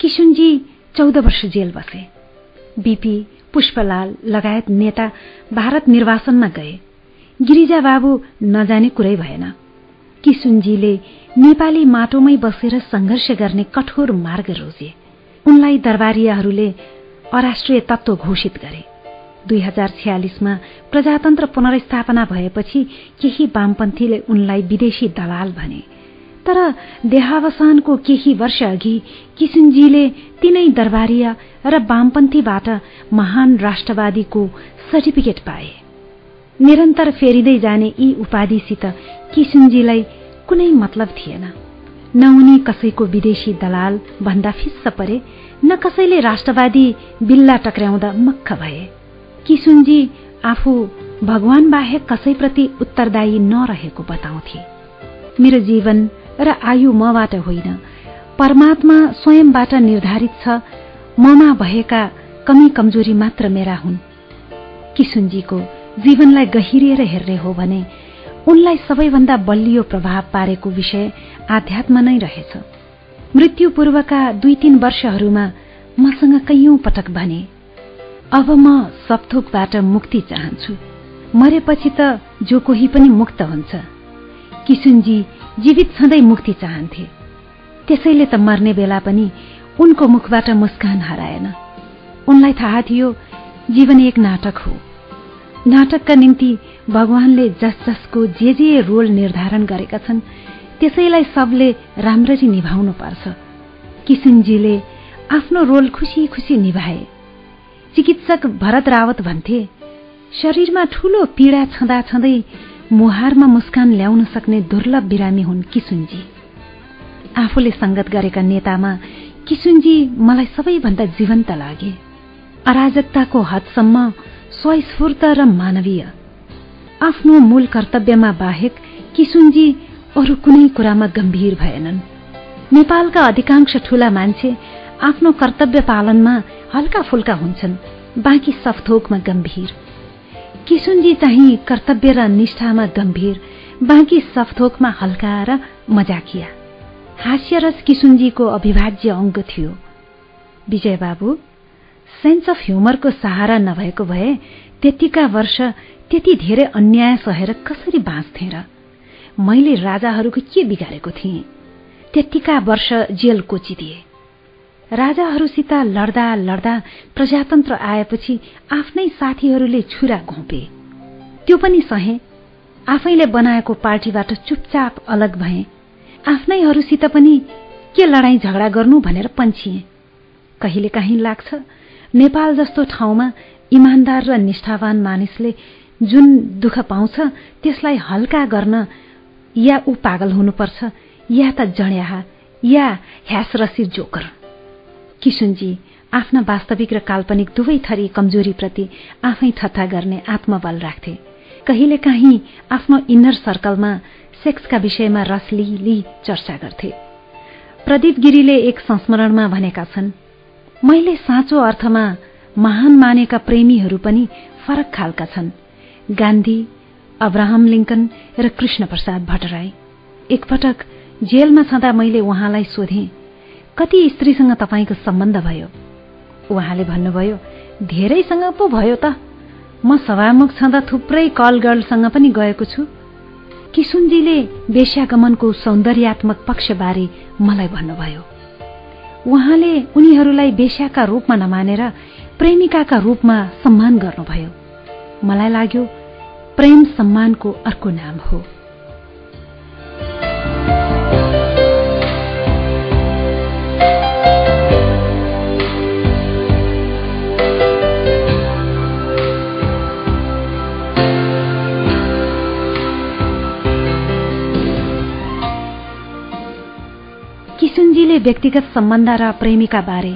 किशुनजी चौध वर्ष जेल बसे। बीपी पुष्पलाल लगायत नेता भारत निर्वासनमा गए। गिरिजा बाबु नजाने कुरै भएन। किसुनजीले नेपाली माटोमै बसेर संघर्ष गर्ने कठोर मार्ग रोजे। उनलाई दरबारियाहरूले अराष्ट्रिय तत्व घोषित गरे। दुई हजार छ्यालिसमा प्रजातन्त्र पुनर्स्थापना भएपछि केही वामपन्थीले उनलाई विदेशी दलाल भने। तर देहावसानको केही वर्ष अघि किसुनजीले तिनै दरबारिया र वामपन्थीबाट महान राष्ट्रवादीको सर्टिफिकेट पाए। निरन्तर फेरिँदै जाने यी उपाधिसित किसुनजीलाई कुनै मतलब थिएन। न उनी कसैको विदेशी दलाल भन्दा फिस्स परे न कसैले राष्ट्रवादी बिल्ला टक्र्याउँदा मक्ख भए। किसुनजी आफू भगवान बाहेक कसैप्रति उत्तरदायी नरहेको बताउँथे। मेरो जीवन र आयु मबाट होइन परमात्मा स्वयंबाट निर्धारित छ ममा भएका कमी कमजोरी मात्र मेरा हुन्। किसुनजीको जीवनलाई गहिरिएर हेर्ने हो भने उनलाई सबैभन्दा बलियो प्रभाव पारेको विषय आध्यात्म नै रहेछ। मृत्यु पूर्वका दुई तीन वर्षहरूमा मसँग कैयौं पटक भने अब म सपथोकबाट मुक्ति चाहन्छु। मरेपछि त जो कोही पनि मुक्त हुन्छ। किसुनजी जीवित छँदै मुक्ति चाहन्थे। त्यसैले त मर्ने बेला पनि उनको मुखबाट मुस्कान हराएन। उनलाई थाहा थियो जीवन एक नाटक हो। नाटकका निम्ति भगवानले जस जसको जे जे रोल निर्धारण गरेका छन् त्यसैलाई सबले राम्ररी निभाउनु पर्छ। किसुनजीले आफ्नो रोल खुसी खुसी निभाए। चिकित्सक भरत रावत भन्थे शरीरमा ठूलो पीड़ा छँदा छँदै मुहारमा मुस्कान ल्याउन सक्ने दुर्लभ बिरामी हुन् किसुनजी। आफूले संगत गरेका नेतामा किसुनजी मलाई सबैभन्दा जीवन्त लागे। अराजकताको हदसम्म स्वस्फूर्त र मानवीय। आफ्नो मूल कर्तव्यमा बाहेक किसुनजी अरू कुनै कुरामा गम्भीर भएनन्। नेपालका अधिकांश ठूला मान्छे आफ्नो कर्तव्य पालनमा हल्का फुल्का हुन्छन् बाँकी सफथोकमा गम्भीर। किसुनजी चाहिँ कर्तव्य र निष्ठामा गम्भीर बाँकी सफथोकमा हल्का र मजाकिया। हास्यरस किसुनजीको अविभाज्य अङ्ग थियो। विजय बाबु सेन्स अफ ह्युमरको सहारा नभएको भए त्यतिका वर्ष त्यति धेरै अन्याय सहेर कसरी बाँच्थे र? मैले राजाहरूको के बिगारेको थिएँ? त्यतिका वर्ष जेल कोचिदिए। राजाहरूसित लड्दा लड्दा प्रजातन्त्र आएपछि आफ्नै साथीहरूले छुरा घोपे। त्यो पनि सहे आफैले बनाएको पार्टीबाट चुपचाप अलग भए। आफ्नैहरूसित पनि के लडाईँ झगडा गर्नु भनेर पन्छिए। कहिलेकाहीँ लाग्छ नेपाल जस्तो ठाउँमा इमान्दार र निष्ठावान मानिसले जुन दुःख पाउँछ त्यसलाई हल्का गर्न या ऊ पागल हुनुपर्छ या त जड्याहा या ह्यासरसी जोकर। किशुनजी आफ्ना वास्तविक र काल्पनिक दुवै थरी कमजोरीप्रति आफै ठट्टा गर्ने आत्मबल राख्थे। कहिलेकाहीँ आफ्नो इन्नर सर्कलमा सेक्सका विषयमा रसलिली चर्चा गर्थे। प्रदीप गिरीले एक संस्मरणमा भनेका छन् मैले साँचो अर्थमा महान मानेका प्रेमीहरू पनि फरक खालका छन्। गान्धी अब्राहम लिङ्कन र कृष्ण प्रसाद भट्टराई। एकपटक जेलमा छँदा मैले उहाँलाई सोधेँ कति स्त्रीसँग तपाईँको सम्बन्ध भयो? उहाँले भन्नुभयो धेरैसँग पो भयो त। म सभामुख छँदा थुप्रै कल गर्लसँग पनि गएको छु। किसुनजीले वेश्यागमनको सौन्दर्यात्मक पक्षबारे मलाई भन्नुभयो। उहाँले उनीहरूलाई वेश्याका रूपमा नमानेर प्रेमिकाका रूपमा सम्मान गर्नुभयो। मलाई लाग्यो प्रेम सम्मानको अर्को नाम हो। किसुनजीले व्यक्तिगत सम्बन्ध र प्रेमिका बारे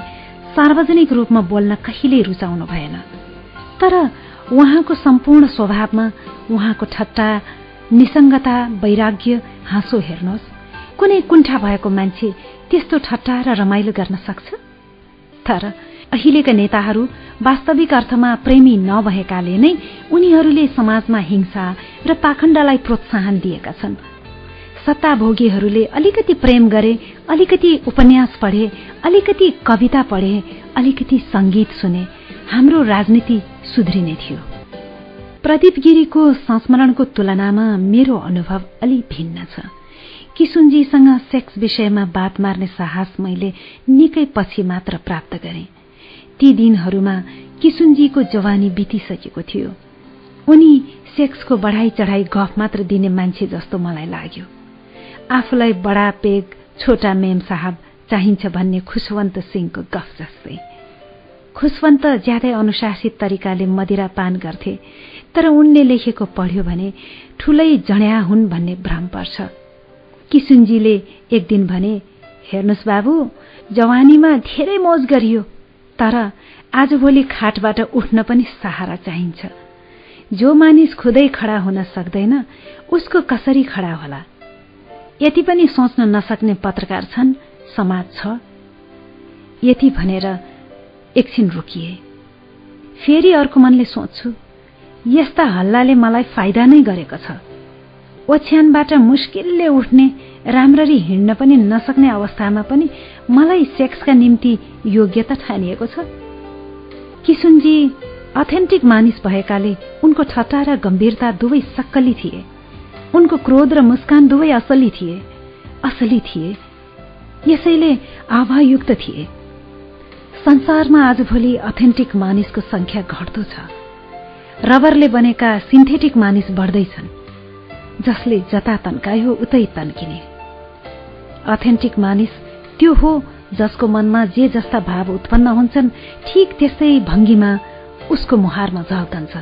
सार्वजनिक रूपमा बोल्न कहिल्यै रुचाउनु भएन। तर उहाँको सम्पूर्ण स्वभावमा उहाँको ठट्टा निसङ्गता वैराग्य हाँसो हेर्नुहोस्। कुनै कुण्ठा भएको मान्छे त्यस्तो ठट्टा र रमाइलो गर्न सक्छ? तर अहिलेका नेताहरू वास्तविक अर्थमा प्रेमी नभएकाले नै उनीहरूले समाजमा हिंसा र पाखण्डलाई प्रोत्साहन दिएका छन्। सत्ताभोगीहरूले अलिकति प्रेम गरे अलिकति उपन्यास पढे अलिकति कविता पढे अलिकति संगीत सुने हाम्रो राजनीति सुध्रिने थियो। प्रदीप गिरीको संस्मरणको तुलनामा मेरो अनुभव अलि भिन्न छ। किशुनजीसँग सेक्स विषयमा बात मार्ने साहस मैले निकै पछि मात्र प्राप्त गरे। ती दिनहरूमा किशुनजीको जवानी बितिसकेको थियो। उनी सेक्सको बढाई चढाई गफ मात्र दिने मान्छे जस्तो मलाई लाग्यो। आफूलाई बडा पेग छोटा मेम साहब चाहिन्छ भन्ने खुशवन्त सिंहको गफ जस्तै। खुशवन्त ज्यादै अनुशासित तरिकाले मदिरा पान गर्थे तर उनले लेखेको पढ्यो भने ठूलै जड्या हुन् भन्ने भ्रम पर्छ। किसुनजीले एक दिन भने हेर्नुहोस् बाबु जवानीमा धेरै मोज गरियो तर आजभोलि खाटबाट उठ्न पनि सहारा चाहिन्छ। जो मानिस खुदै खडा हुन सक्दैन उसको कसरी खडा होला? यति पनि सोच्न नसक्ने पत्रकार छन् समाज छ। यति भनेर एकछिन रोकिए। फेरि अर्को मनले सोच्छु यस्ता हल्लाले मलाई फाइदा नै गरेको छ। ओछ्यानबाट मुस्किलले उठ्ने राम्ररी हिँड्न पनि नसक्ने अवस्थामा पनि मलाई सेक्सका निम्ति योग्यता ठानिएको छ। किसुनजी अथेन्टिक मानिस भएकाले उनको ठट्टा र गम्भीरता दुवै सक्कली थिए। उनको क्रोध र मुस्कान दुवै असली थिए। असली थिए। यसैले आभायुक्त थिए। संसारमा आजभोलि अथेन्टिक मानिसको संख्या घट्दो छ। रबरले बनेका सिन्थेटिक मानिस बढ्दैछन् जसले जता तन्कायो उतै तन्किने। अथेन्टिक मानिस त्यो हो जसको मनमा जे जस्ता भाव उत्पन्न हुन्छन् ठिक त्यस्तै भङ्गीमा उसको मुहारमा झल्कन्छ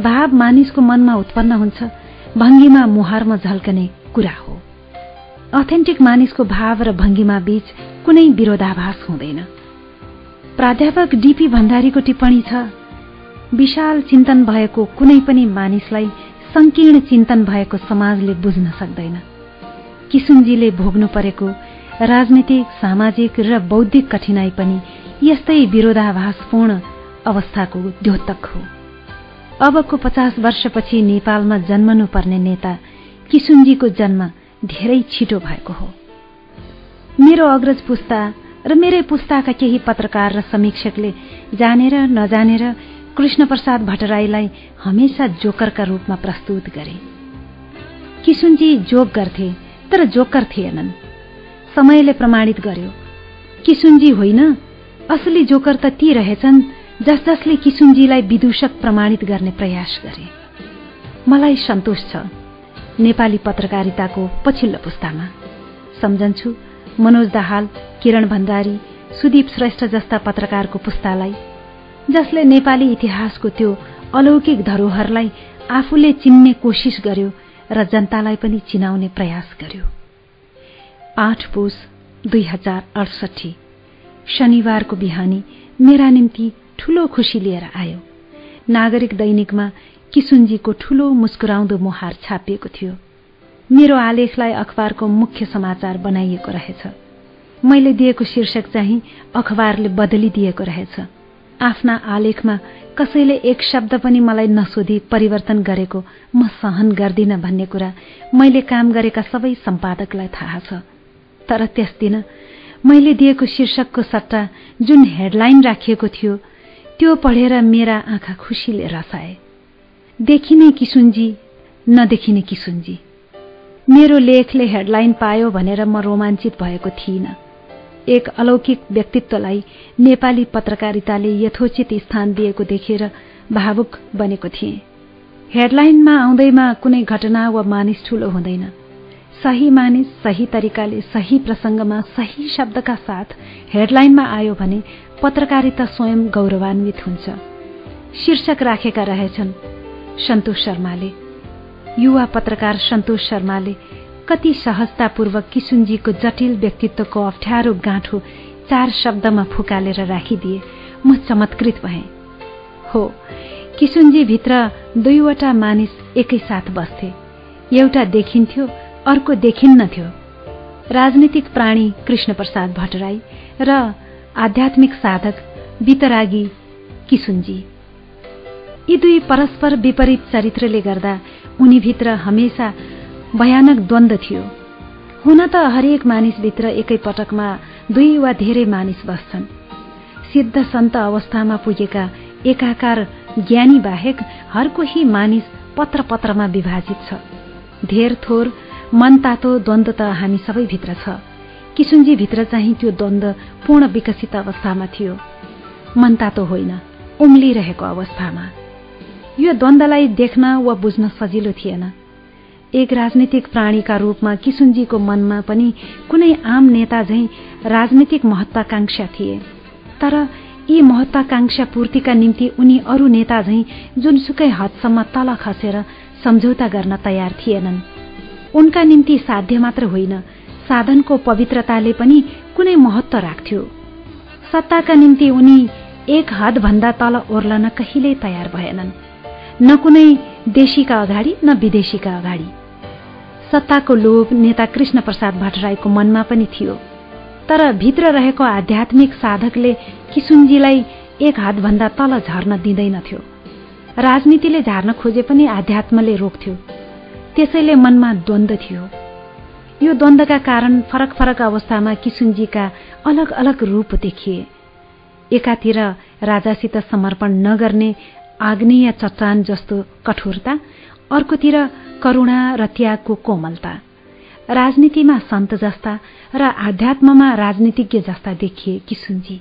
भाव मानिसको मनमा उत्पन्न हुन्छ भङ्गीमा मुहारमा झल्कने कुरा हो। अथेन्टिक मानिसको भाव र भङ्गीमा बीच कुनै विरोधाभास हुँदैन। प्राध्यापक डीपी भण्डारीको टिप्पणी छ विशाल चिन्तन भएको कुनै पनि मानिसलाई संकीर्ण चिन्तन भएको समाजले बुझ्न सक्दैन। किसुनजीले भोग्नु परेको राजनीतिक सामाजिक र बौद्धिक कठिनाई पनि यस्तै विरोधाभासपूर्ण अवस्थाको द्योतक हो। अबको पचास वर्षपछि नेपालमा जन्मनु पर्ने नेता किसुनजीको जन्म धेरै छिटो भएको हो। मेरो अग्रज पुस्ता र मेरै पुस्ताका केही पत्रकार र समीक्षकले जानेर नजानेर कृष्ण प्रसाद भट्टराईलाई हमेसा जोकरका रूपमा प्रस्तुत गरे। किसुनजी जोक गर्थे तर जोकर थिएनन्। समयले प्रमाणित गर्यो किसुनजी होइन असली जोकर त ती रहेछन् जस जसले किसुनजीलाई विदूषक प्रमाणित गर्ने प्रयास गरे। मलाई सन्तोष छ नेपाली पत्रकारिताको पछिल्लो पुस्तामा। सम्झन्छु मनोज दाहाल किरण भण्डारी सुदीप श्रेष्ठ जस्ता पत्रकारको पुस्तालाई जसले नेपाली इतिहासको त्यो अलौकिक धरोहरलाई आफूले चिन्ने कोसिस गर्यो र जनतालाई पनि चिनाउने प्रयास गर्यो। आठ पुस दुई हजार अडसठी। शनिबारको बिहानी मेरा निम्ति ठूलो खुशी लिएर आयो। नागरिक दैनिकमा किसुनजीको ठूलो मुस्कुराउँदो मुहार छापिएको थियो। मेरो आलेखलाई अखबारको मुख्य समाचार बनाइएको रहेछ। मैले दिएको शीर्षक चाहिँ अखबारले बदलिदिएको रहेछ। आफ्ना आलेखमा कसैले एक शब्द पनि मलाई नसोधी परिवर्तन गरेको म सहन गर्दिन भन्ने कुरा मैले काम गरेका सबै सम्पादकलाई थाहा छ। तर त्यस दिन मैले दिएको शीर्षकको सट्टा जुन हेडलाइन राखिएको थियो त्यो पढेर मेरा आँखा खुसीले रसाए। देखिने किसुन्जी नदेखिने किसुन्जी। मेरो लेखले हेडलाइन पायो भनेर म रोमाञ्चित भएको थिइनँ। एक अलौकिक व्यक्तित्वलाई नेपाली पत्रकारिताले यथोचित स्थान दिएको देखेर भावुक बनेको थिएँ। हेडलाइनमा आउँदैमा कुनै घटना वा मानिस ठूलो हुँदैन। सही मानिस सही तरिकाले सही प्रसंगमा सही शब्दका साथ हेडलाइनमा आयो भने पत्रकारिता स्वयं गौरवान्वित हुन्छ। शीर्षक राखेका रहेछन् सन्तोष शर्माले। युवा पत्रकार सन्तोष शर्माले कति सहजतापूर्वक किसुनजीको जटिल व्यक्तित्वको अप्ठ्यारो गाँठो चार शब्दमा फुकालेर राखिदिए म चमत्कृत भएँ। हो किसुनजी भित्र दुईवटा मानिस एकैसाथ बस्थे। एउटा देखिन्थ्यो अर्को देखिन्न थियो। राजनीतिक प्राणी कृष्णप्रसाद भट्टराई र आध्यात्मिक साधक वितरागी किसुनजी यी दुई परस्पर विपरीत चरित्रले गर्दा उनीभित्र हमेसा भयानक द्वन्द थियो हुन त हरेक मानिसभित्र एकै पटकमा दुई वा धेरै मानिस बस्छन् सिद्ध सन्त अवस्थामा पुगेका एकाकार ज्ञानी बाहेक हर कोही मानिस पत्र पत्रमा विभाजित छ धेर थोर मन तातो द्वन्द त हामी सबैभित्र छ किसुनजी भित्र चाहिँ त्यो द्वन्द पूर्ण विकसित अवस्थामा थियो। मन तातो होइन उम्लिरहेको अवस्थामा। यो द्वन्द्वलाई देख्न वा बुझ्न सजिलो थिएन। एक राजनीतिक प्राणीका रूपमा किसुनजीको मनमा पनि कुनै आम नेता झैं राजनीतिक महत्वाकांक्षा थिए। तर यी महत्वाकांक्षा पूर्तिका निम्ति उनी अरू नेता झैं जुनसुकै हदसम्म तल खसेर सम्झौता गर्न तयार थिएनन्। उनका निम्ति साध्य मात्र होइन साधनको पवित्रताले पनि कुनै महत्व राख्थ्यो। सत्ताका निम्ति उनी एक हदभन्दा तल ओर्लन कहिल्यै तयार भएनन्। न कुनै देशीका अगाडि न विदेशीका अगाडि। सत्ताको लोभ नेता कृष्ण प्रसाद भट्टराईको मनमा पनि थियो। तर भित्र रहेको आध्यात्मिक साधकले किसुनजीलाई एक हातभन्दा तल झर्न दिँदैनथ्यो। राजनीतिले झार्न खोजे पनि आध्यात्मले रोक्थ्यो। त्यसैले मनमा द्वन्द थियो। यो द्वन्द्वका कारण फरक फरक अवस्थामा किसुनजीका अलग अलग रूप देखिए। एकातिर राजासित समर्पण नगर्ने आग्नेय चट्टान जस्तो कठोरता अर्कोतिर करुणा र त्यागको कोमलता। राजनीतिमा सन्त जस्ता र आध्यात्ममा राजनीतिज्ञ जस्ता देखिए किसुनजी।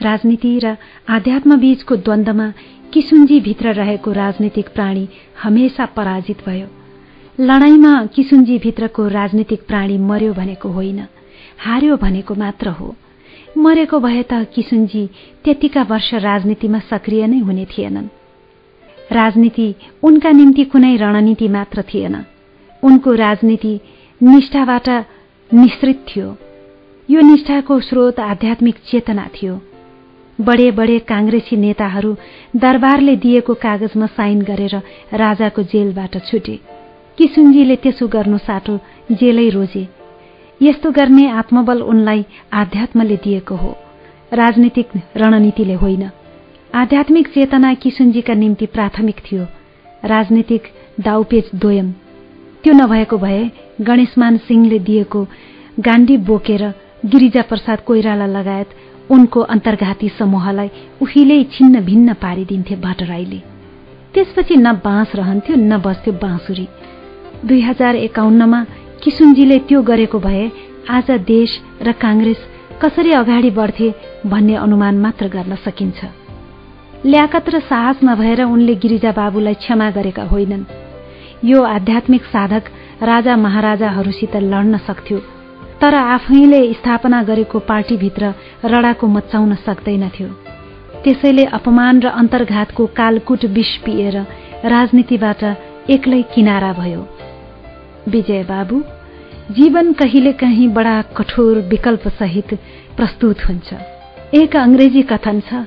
राजनीति र आध्यात्म बीचको द्वन्द्वमा किसुनजी भित्र रहेको राजनीतिक प्राणी हमेसा पराजित भयो। लडाईँमा किसुनजी भित्रको राजनीतिक प्राणी मर्यो भनेको होइन। हार्यो भनेको मात्र हो। मरेको भए त किसुनजी त्यतिका वर्ष राजनीतिमा सक्रिय नै हुने थिएनन्। राजनीति उनका निम्ति कुनै रणनीति मात्र थिएन। उनको राजनीति निष्ठाबाट निश्रित थियो। यो निष्ठाको स्रोत आध्यात्मिक चेतना थियो। बडे बडे काङ्ग्रेसी नेताहरू दरबारले दिएको कागजमा साइन गरेर राजाको जेलबाट छुटे। किसुनजीले त्यसो गर्नु साटो जेलै रोजे। यस्तो गर्ने आत्मबल उनलाई आध्यात्मले दिएको हो। राजनीतिक रणनीतिले होइन। आध्यात्मिक चेतना किसुनजीका निम्ति प्राथमिक थियो। राजनीतिक दाउपेच दोयम। त्यो नभएको भए गणेशमान सिंहले दिएको गाण्डी बोकेर गिरिजा प्रसाद कोइराला लगायत उनको अन्तर्घाती समूहलाई उहिल्यै छिन्न भिन्न पारिदिन्थे भट्टराईले। त्यसपछि न बाँस रहन्थ्यो न बस्थ्यो बाँसुरी। दुई हजार एकाउन्नमा किसुनजीले त्यो गरेको भए आज देश र काङ्ग्रेस कसरी अगाडि बढ्थे भन्ने अनुमान मात्र गर्न सकिन्छ। ल्याकत र साहस नभएर उनले गिरिजा बाबुलाई क्षमा गरेका होइनन्। यो आध्यात्मिक साधक राजा महाराजाहरूसित लड्न सक्थ्यो तर आफैले स्थापना गरेको पार्टीभित्र रडाको मचाउन सक्दैनथ्यो। त्यसैले अपमान र अन्तर्घातको कालकुट विष पिएर राजनीतिबाट एक्लै किनारा भयो। विजय बाबु जीवन कहिलेकाहीँ बडा कठोर विकल्पसहित प्रस्तुत हुन्छ। एक अङ्ग्रेजी कथन छ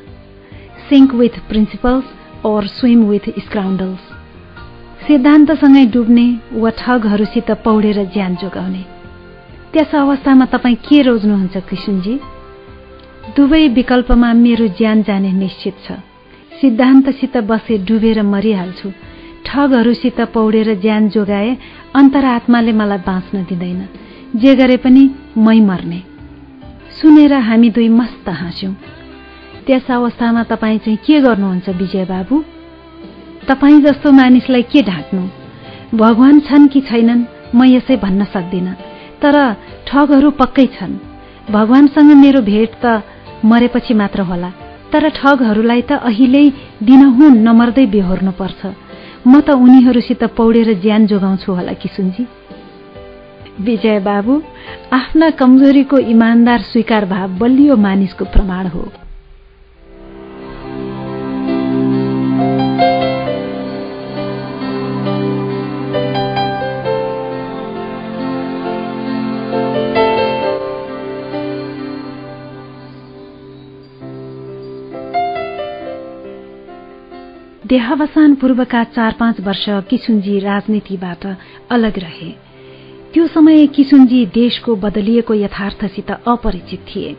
sink with principles or swim with scoundrels सिद्धान्तसँगै डुब्ने वा ठगहरूसित पौडेर ज्यान जोगाउने। त्यस अवस्थामा तपाईँ के रोज्नुहुन्छ कृष्णजी? दुवै विकल्पमा मेरो ज्यान जाने निश्चित छ। सिद्धान्तसित बसे डुबेर मरिहाल्छु। ठगहरूसित पौडेर ज्यान जोगाए अन्तरात्माले मलाई बाँच्न दिँदैन। जे गरे पनि मै मर्ने। सुनेर हामी दुई मस्त हाँस्यौं। त्यस अवस्थामा तपाईँ चाहिँ के गर्नुहुन्छ विजय बाबु? तपाईँ जस्तो मानिसलाई के ढाँट्नु भगवान छन् कि छैनन् म यसै भन्न सक्दिनँ। तर ठगहरू पक्कै छन्। भगवानसँग मेरो भेट त मरेपछि मात्र होला। तर ठगहरूलाई त अहिले दिनहुँ नमर्दै बेहोर्नु पर्छ म त उनीहरूसित पौडेर ज्यान जोगाउँछु होला किसुनजी विजय बाबु आफ्ना कमजोरीको इमान्दार स्वीकार भाव बलियो मानिसको प्रमाण हो। देहावसान पूर्वका चार पाँच वर्ष किसुनजी राजनीतिबाट अलग रहे। त्यो समय किसुनजी देशको बदलिएको यथार्थसित अपरिचित थिए।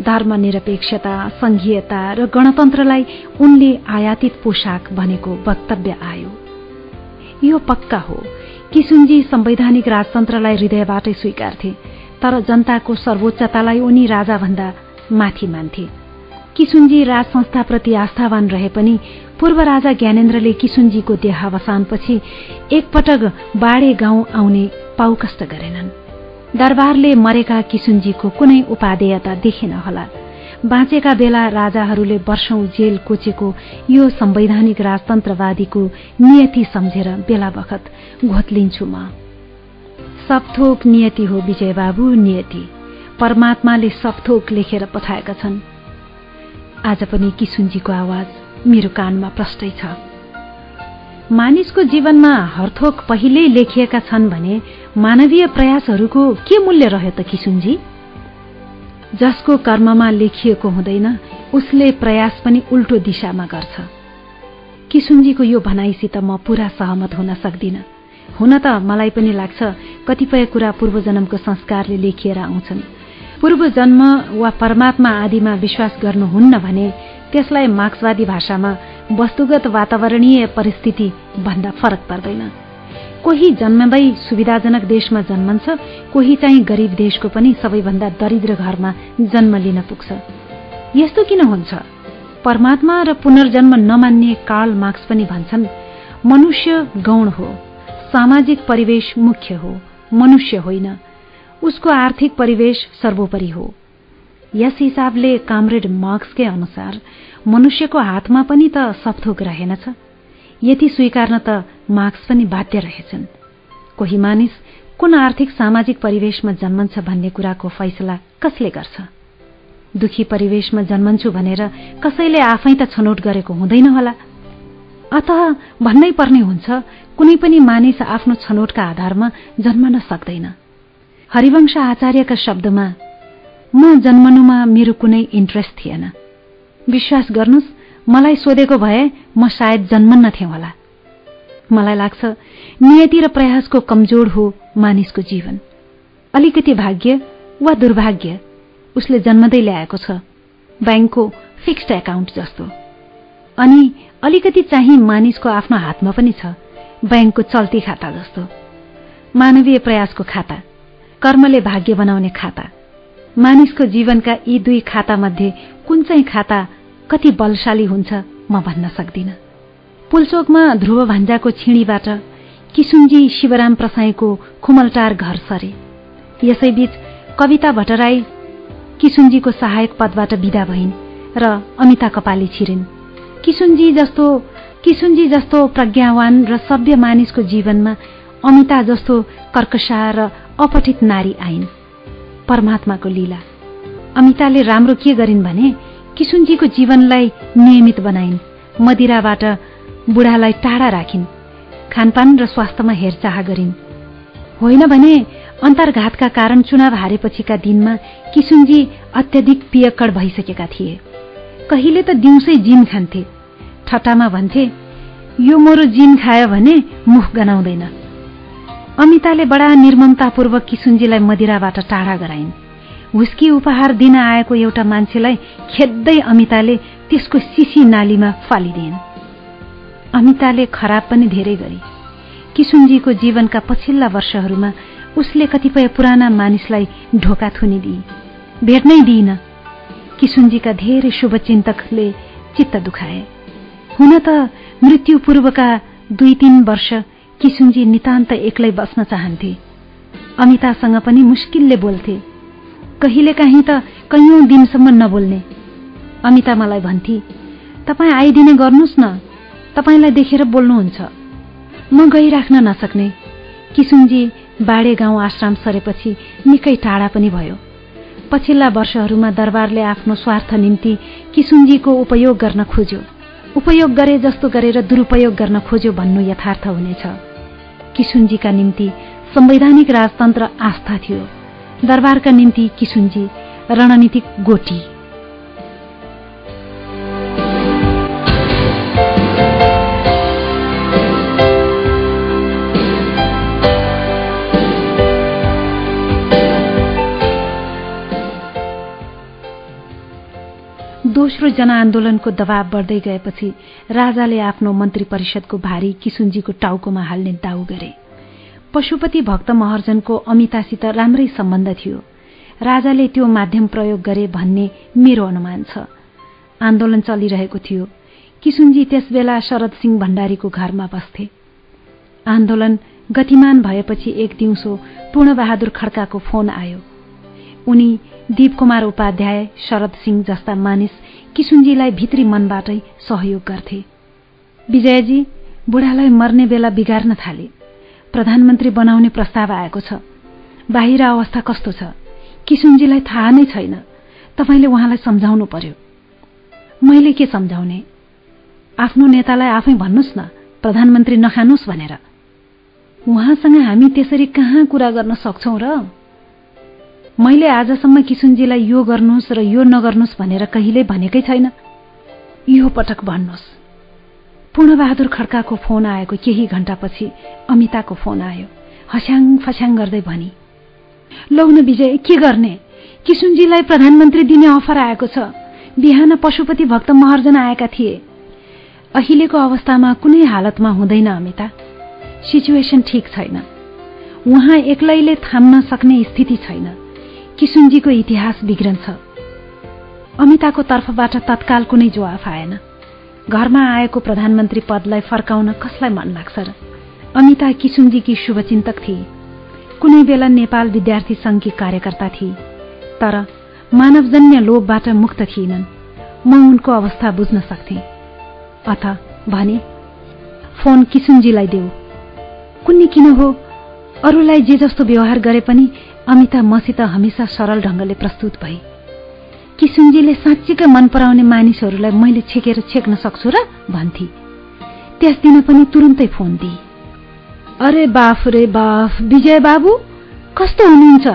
धर्मनिरपेक्षता संघीयता र गणतन्त्रलाई उनले आयातित पोसाक भनेको वक्तव्य आयो। यो पक्का हो। किसुनजी संवैधानिक राजतन्त्रलाई हृदयबाटै स्वीकार्थे तर जनताको सर्वोच्चतालाई उनी राजाभन्दा माथि मान्थे। किसुनजी राज संस्थाप्रति आस्थावान रहे पनि पूर्व राजा ज्ञानेन्द्रले किसुनजीको देहावसानपछि एकपटक बाडे गाउँ आउने पाउकष्ट गरेनन्। दरबारले मरेका किसुनजीको कुनै उपादेयता देखेन होला। बाँचेका बेला राजाहरूले वर्षौं जेल कोचेको यो संवैधानिक राजतन्त्रवादीको नियति सम्झेर बेला बखत घोत्लिन्छु म। सबथोक नियति हो विजयबाबु नियति। परमात्माले सबथोक लेखेर पठाएका छन् आज पनि किसुनजीको आवाज मेरो कानमा प्रष्टै छ। मानिसको जीवनमा हरथोक पहिल्यै लेखिएका छन् भने मानवीय प्रयासहरूको के मूल्य रह्यो त किसुनजी जसको कर्ममा लेखिएको हुँदैन उसले प्रयास पनि उल्टो दिशामा गर्छ। किसुनजीको यो भनाइसित म पूरा सहमत हुन सक्दिन। हुन त मलाई पनि लाग्छ कतिपय कुरा पूर्वजन्मको संस्कारले लेखिएर आउँछन्। पूर्व जन्म वा परमात्मा आदिमा विश्वास गर्नुहुन्न भने त्यसलाई मार्क्सवादी भाषामा वस्तुगत वातावरणीय परिस्थिति भन्दा फरक पर्दैन। कोही जन्मदै सुविधाजनक देशमा जन्मन्छ कोही चाहिँ गरिब देशको पनि सबैभन्दा दरिद्र घरमा जन्म लिन पुग्छ। यस्तो किन हुन्छ? परमात्मा र पुनर्जन्म नमान्ने कार्ल मार्क्स पनि भन्छन् मनुष्य गौण हो सामाजिक परिवेश मुख्य हो मनुष्य होइन उसको आर्थिक परिवेश सर्वोपरि हो। यस हिसाबले कामरेड मार्क्सकै अनुसार मनुष्यको हातमा पनि त सपथोक रहेनछ यति स्वीकार्न त मार्क्स पनि बाध्य रहेछन्। कोही मानिस कुन आर्थिक सामाजिक परिवेशमा जन्मन्छ भन्ने कुराको फैसला कसले गर्छ? दुखी परिवेशमा जन्मन्छु भनेर कसैले आफै त छनौट गरेको हुँदैन होला। अत भन्नै पर्ने हुन्छ कुनै पनि मानिस आफ्नो छनौटका आधारमा जन्मन सक्दैन। हरिवंश आचार्यका शब्दमा म जन्मनुमा मेरो कुनै इन्ट्रेस्ट थिएन। विश्वास गर्नुहोस् मलाई सोधेको भए म सायद जन्मन्न थिएँ होला। मलाई लाग्छ नियति र प्रयासको कमजोर हो मानिसको जीवन। अलिकति भाग्य वा दुर्भाग्य उसले जन्मदै ल्याएको छ ब्याङ्कको फिक्स्ड एकाउन्ट जस्तो। अनि अलिकति चाहिँ मानिसको आफ्नो हातमा पनि छ ब्याङ्कको चल्ती खाता जस्तो। मानवीय प्रयासको खाता कर्मले भाग्य बनाउने खाता। मानिसको जीवनका यी दुई खातामध्ये कुन चाहिँ खाता कति बलशाली हुन्छ म भन्न सक्दिन। पुलचोकमा ध्रुव भान्जाको छिणीबाट किसुनजी शिवराम प्रसाईको खुमलटार घर सरे। यसैबीच कविता भट्टराई किसुनजीको सहायक पदबाट विदा भइन् र अमिता कपाली छिरिन्। किसुनजी जस्तो किसुनजी जस्तो प्रज्ञावान र सभ्य मानिसको जीवनमा अमिता जस्तो कर्कशा र अपठित नारी आइन्। परमात्माको लीला। अमिताले राम्रो के गरिन् भने किसुनजीको जीवनलाई नियमित बनाइन् मदिराबाट बुढालाई टाढा राखिन् खानपान र स्वास्थ्यमा हेरचाह गरिन्। होइन भने अन्तर्घातका कारण चुनाव हारेपछिका दिनमा किसुनजी अत्यधिक पियक्कड भइसकेका थिए। कहिले त दिउँसै जिन खान्थे। ठट्टामा भन्थे यो मोरो जिन खायो भने मुख गनाउँदैन। अमिताले बडा निर्ममतापूर्वक किसुनजीलाई मदिराबाट टाढा गराइन्। हुस्की उपहार दिन आएको एउटा मान्छेलाई खेद्दै अमिताले त्यसको सिसी नालीमा फालिदिइन् अमिताले खराब पनि धेरै गरे। किसुनजीको जीवनका पछिल्ला वर्षहरूमा उसले कतिपय पुराना मानिसलाई ढोका थुनिदिए। भेट्नै दिइन। किसुनजीका धेरै शुभचिन्तकले चित्त दुखाए। हुन त मृत्यु पूर्वका दुई तीन वर्ष किसुनजी नितान्त एक्लै बस्न चाहन्थे। अमितासँग पनि मुस्किलले बोल्थे। कहिलेकाहीँ त कैयौं दिनसम्म नबोल्ने। अमिता मलाई भन्थे तपाईँ आइदिने गर्नुहोस् न। तपाईँलाई देखेर बोल्नुहुन्छ। म गइराख्न नसक्ने। किसुनजी बाडे गाउँ आश्रम सरेपछि निकै टाढा पनि भयो। पछिल्ला वर्षहरूमा दरबारले आफ्नो स्वार्थ निम्ति किसुनजीको उपयोग गर्न खोज्यो। उपयोग गरे जस्तो गरेर दुरुपयोग गर्न खोज्यो भन्नु यथार्थ हुनेछ। किसुनजीका निम्ति संवैधानिक राजतन्त्र आस्था थियो। दरबारका निम्ति किसुनजी रणनीतिक गोटी। दोस्रो जनआन्दोलनको दबाव बढ्दै गएपछि राजाले आफ्नो मन्त्री परिषदको भारी किसुनजीको टाउकोमा हाल्ने दाउ गरे। पशुपति भक्त महर्जनको अमितासित राम्रै सम्बन्ध थियो। राजाले त्यो माध्यम प्रयोग गरे भन्ने मेरो अनुमान छ। आन्दोलन चलिरहेको थियो। किसुनजी त्यसबेला शरद सिंह भण्डारीको घरमा बस्थे। आन्दोलन गतिमान भएपछि एक दिउँसो पूर्णबहादुर खड्काको फोन आयो। उनी दीपकुमार उपाध्याय शरद सिंह जस्ता मानिस किसुनजीलाई भित्री मनबाटै सहयोग गर्थे। विजयजी बुढालाई मर्ने बेला बिगार्न थाले। प्रधानमन्त्री बनाउने प्रस्ताव आएको छ। बाहिर अवस्था कस्तो छ? किसुनजीलाई थाहा नै छैन। तपाईँले उहाँलाई सम्झाउनु पर्यो। मैले के सम्झाउने? आफ्नो नेतालाई आफै भन्नुहोस् न। प्रधानमन्त्री नखानुहोस् भनेर। उहाँसँग हामी त्यसरी कहाँ कुरा गर्न सक्छौ र? मैले आजसम्म किसुनजीलाई यो गर्नुहोस् र यो नगर्नुहोस् भनेर कहिल्यै भनेकै छैन। यो पटक भन्नुहोस्। पूर्णबहादुर खड्काको फोन आएको केही घण्टापछि अमिताको फोन आयो। हस्याङ फस्याङ गर्दै भनी लौन विजय के गर्ने? किसुनजीलाई प्रधानमन्त्री दिने अफर आएको छ। बिहान पशुपति भक्त महर्जन आएका थिए। अहिलेको अवस्थामा कुनै हालतमा हुँदैन अमिता। सिचुएसन ठिक छैन। उहाँ एक्लैले थाम्न सक्ने स्थिति छैन। किसुनजीको इतिहास बिग्रन्छ। अमिताको तर्फबाट तत्काल कुनै जवाफ आएन। घरमा आएको प्रधानमन्त्री पदलाई फर्काउन कसलाई मन लाग्छ र? अमिता किसुनजीकी शुभचिन्तक थिए। कुनै बेला नेपाल विद्यार्थी संघकी कार्यकर्ता थिए। तर मानवजन्य लोभबाट मुक्त थिएनन्। म उनको अवस्था बुझ्न सक्थे। अथ भने फोन किसुनजीलाई देऊ। कुन्नी किन हो? अरूलाई जे जस्तो व्यवहार गरे पनि अमिता मसित हमेसा सरल ढंगले प्रस्तुत भए किसुनजीले साँच्चीकै मन पराउने मानिसहरूलाई मैले छेकेर छेक्न सक्छु र भन्थे। त्यस दिन पनि तुरुन्तै फोन दिए। अरे बाफ रे बाफ विजय बाबु कस्तो हुनुहुन्छ?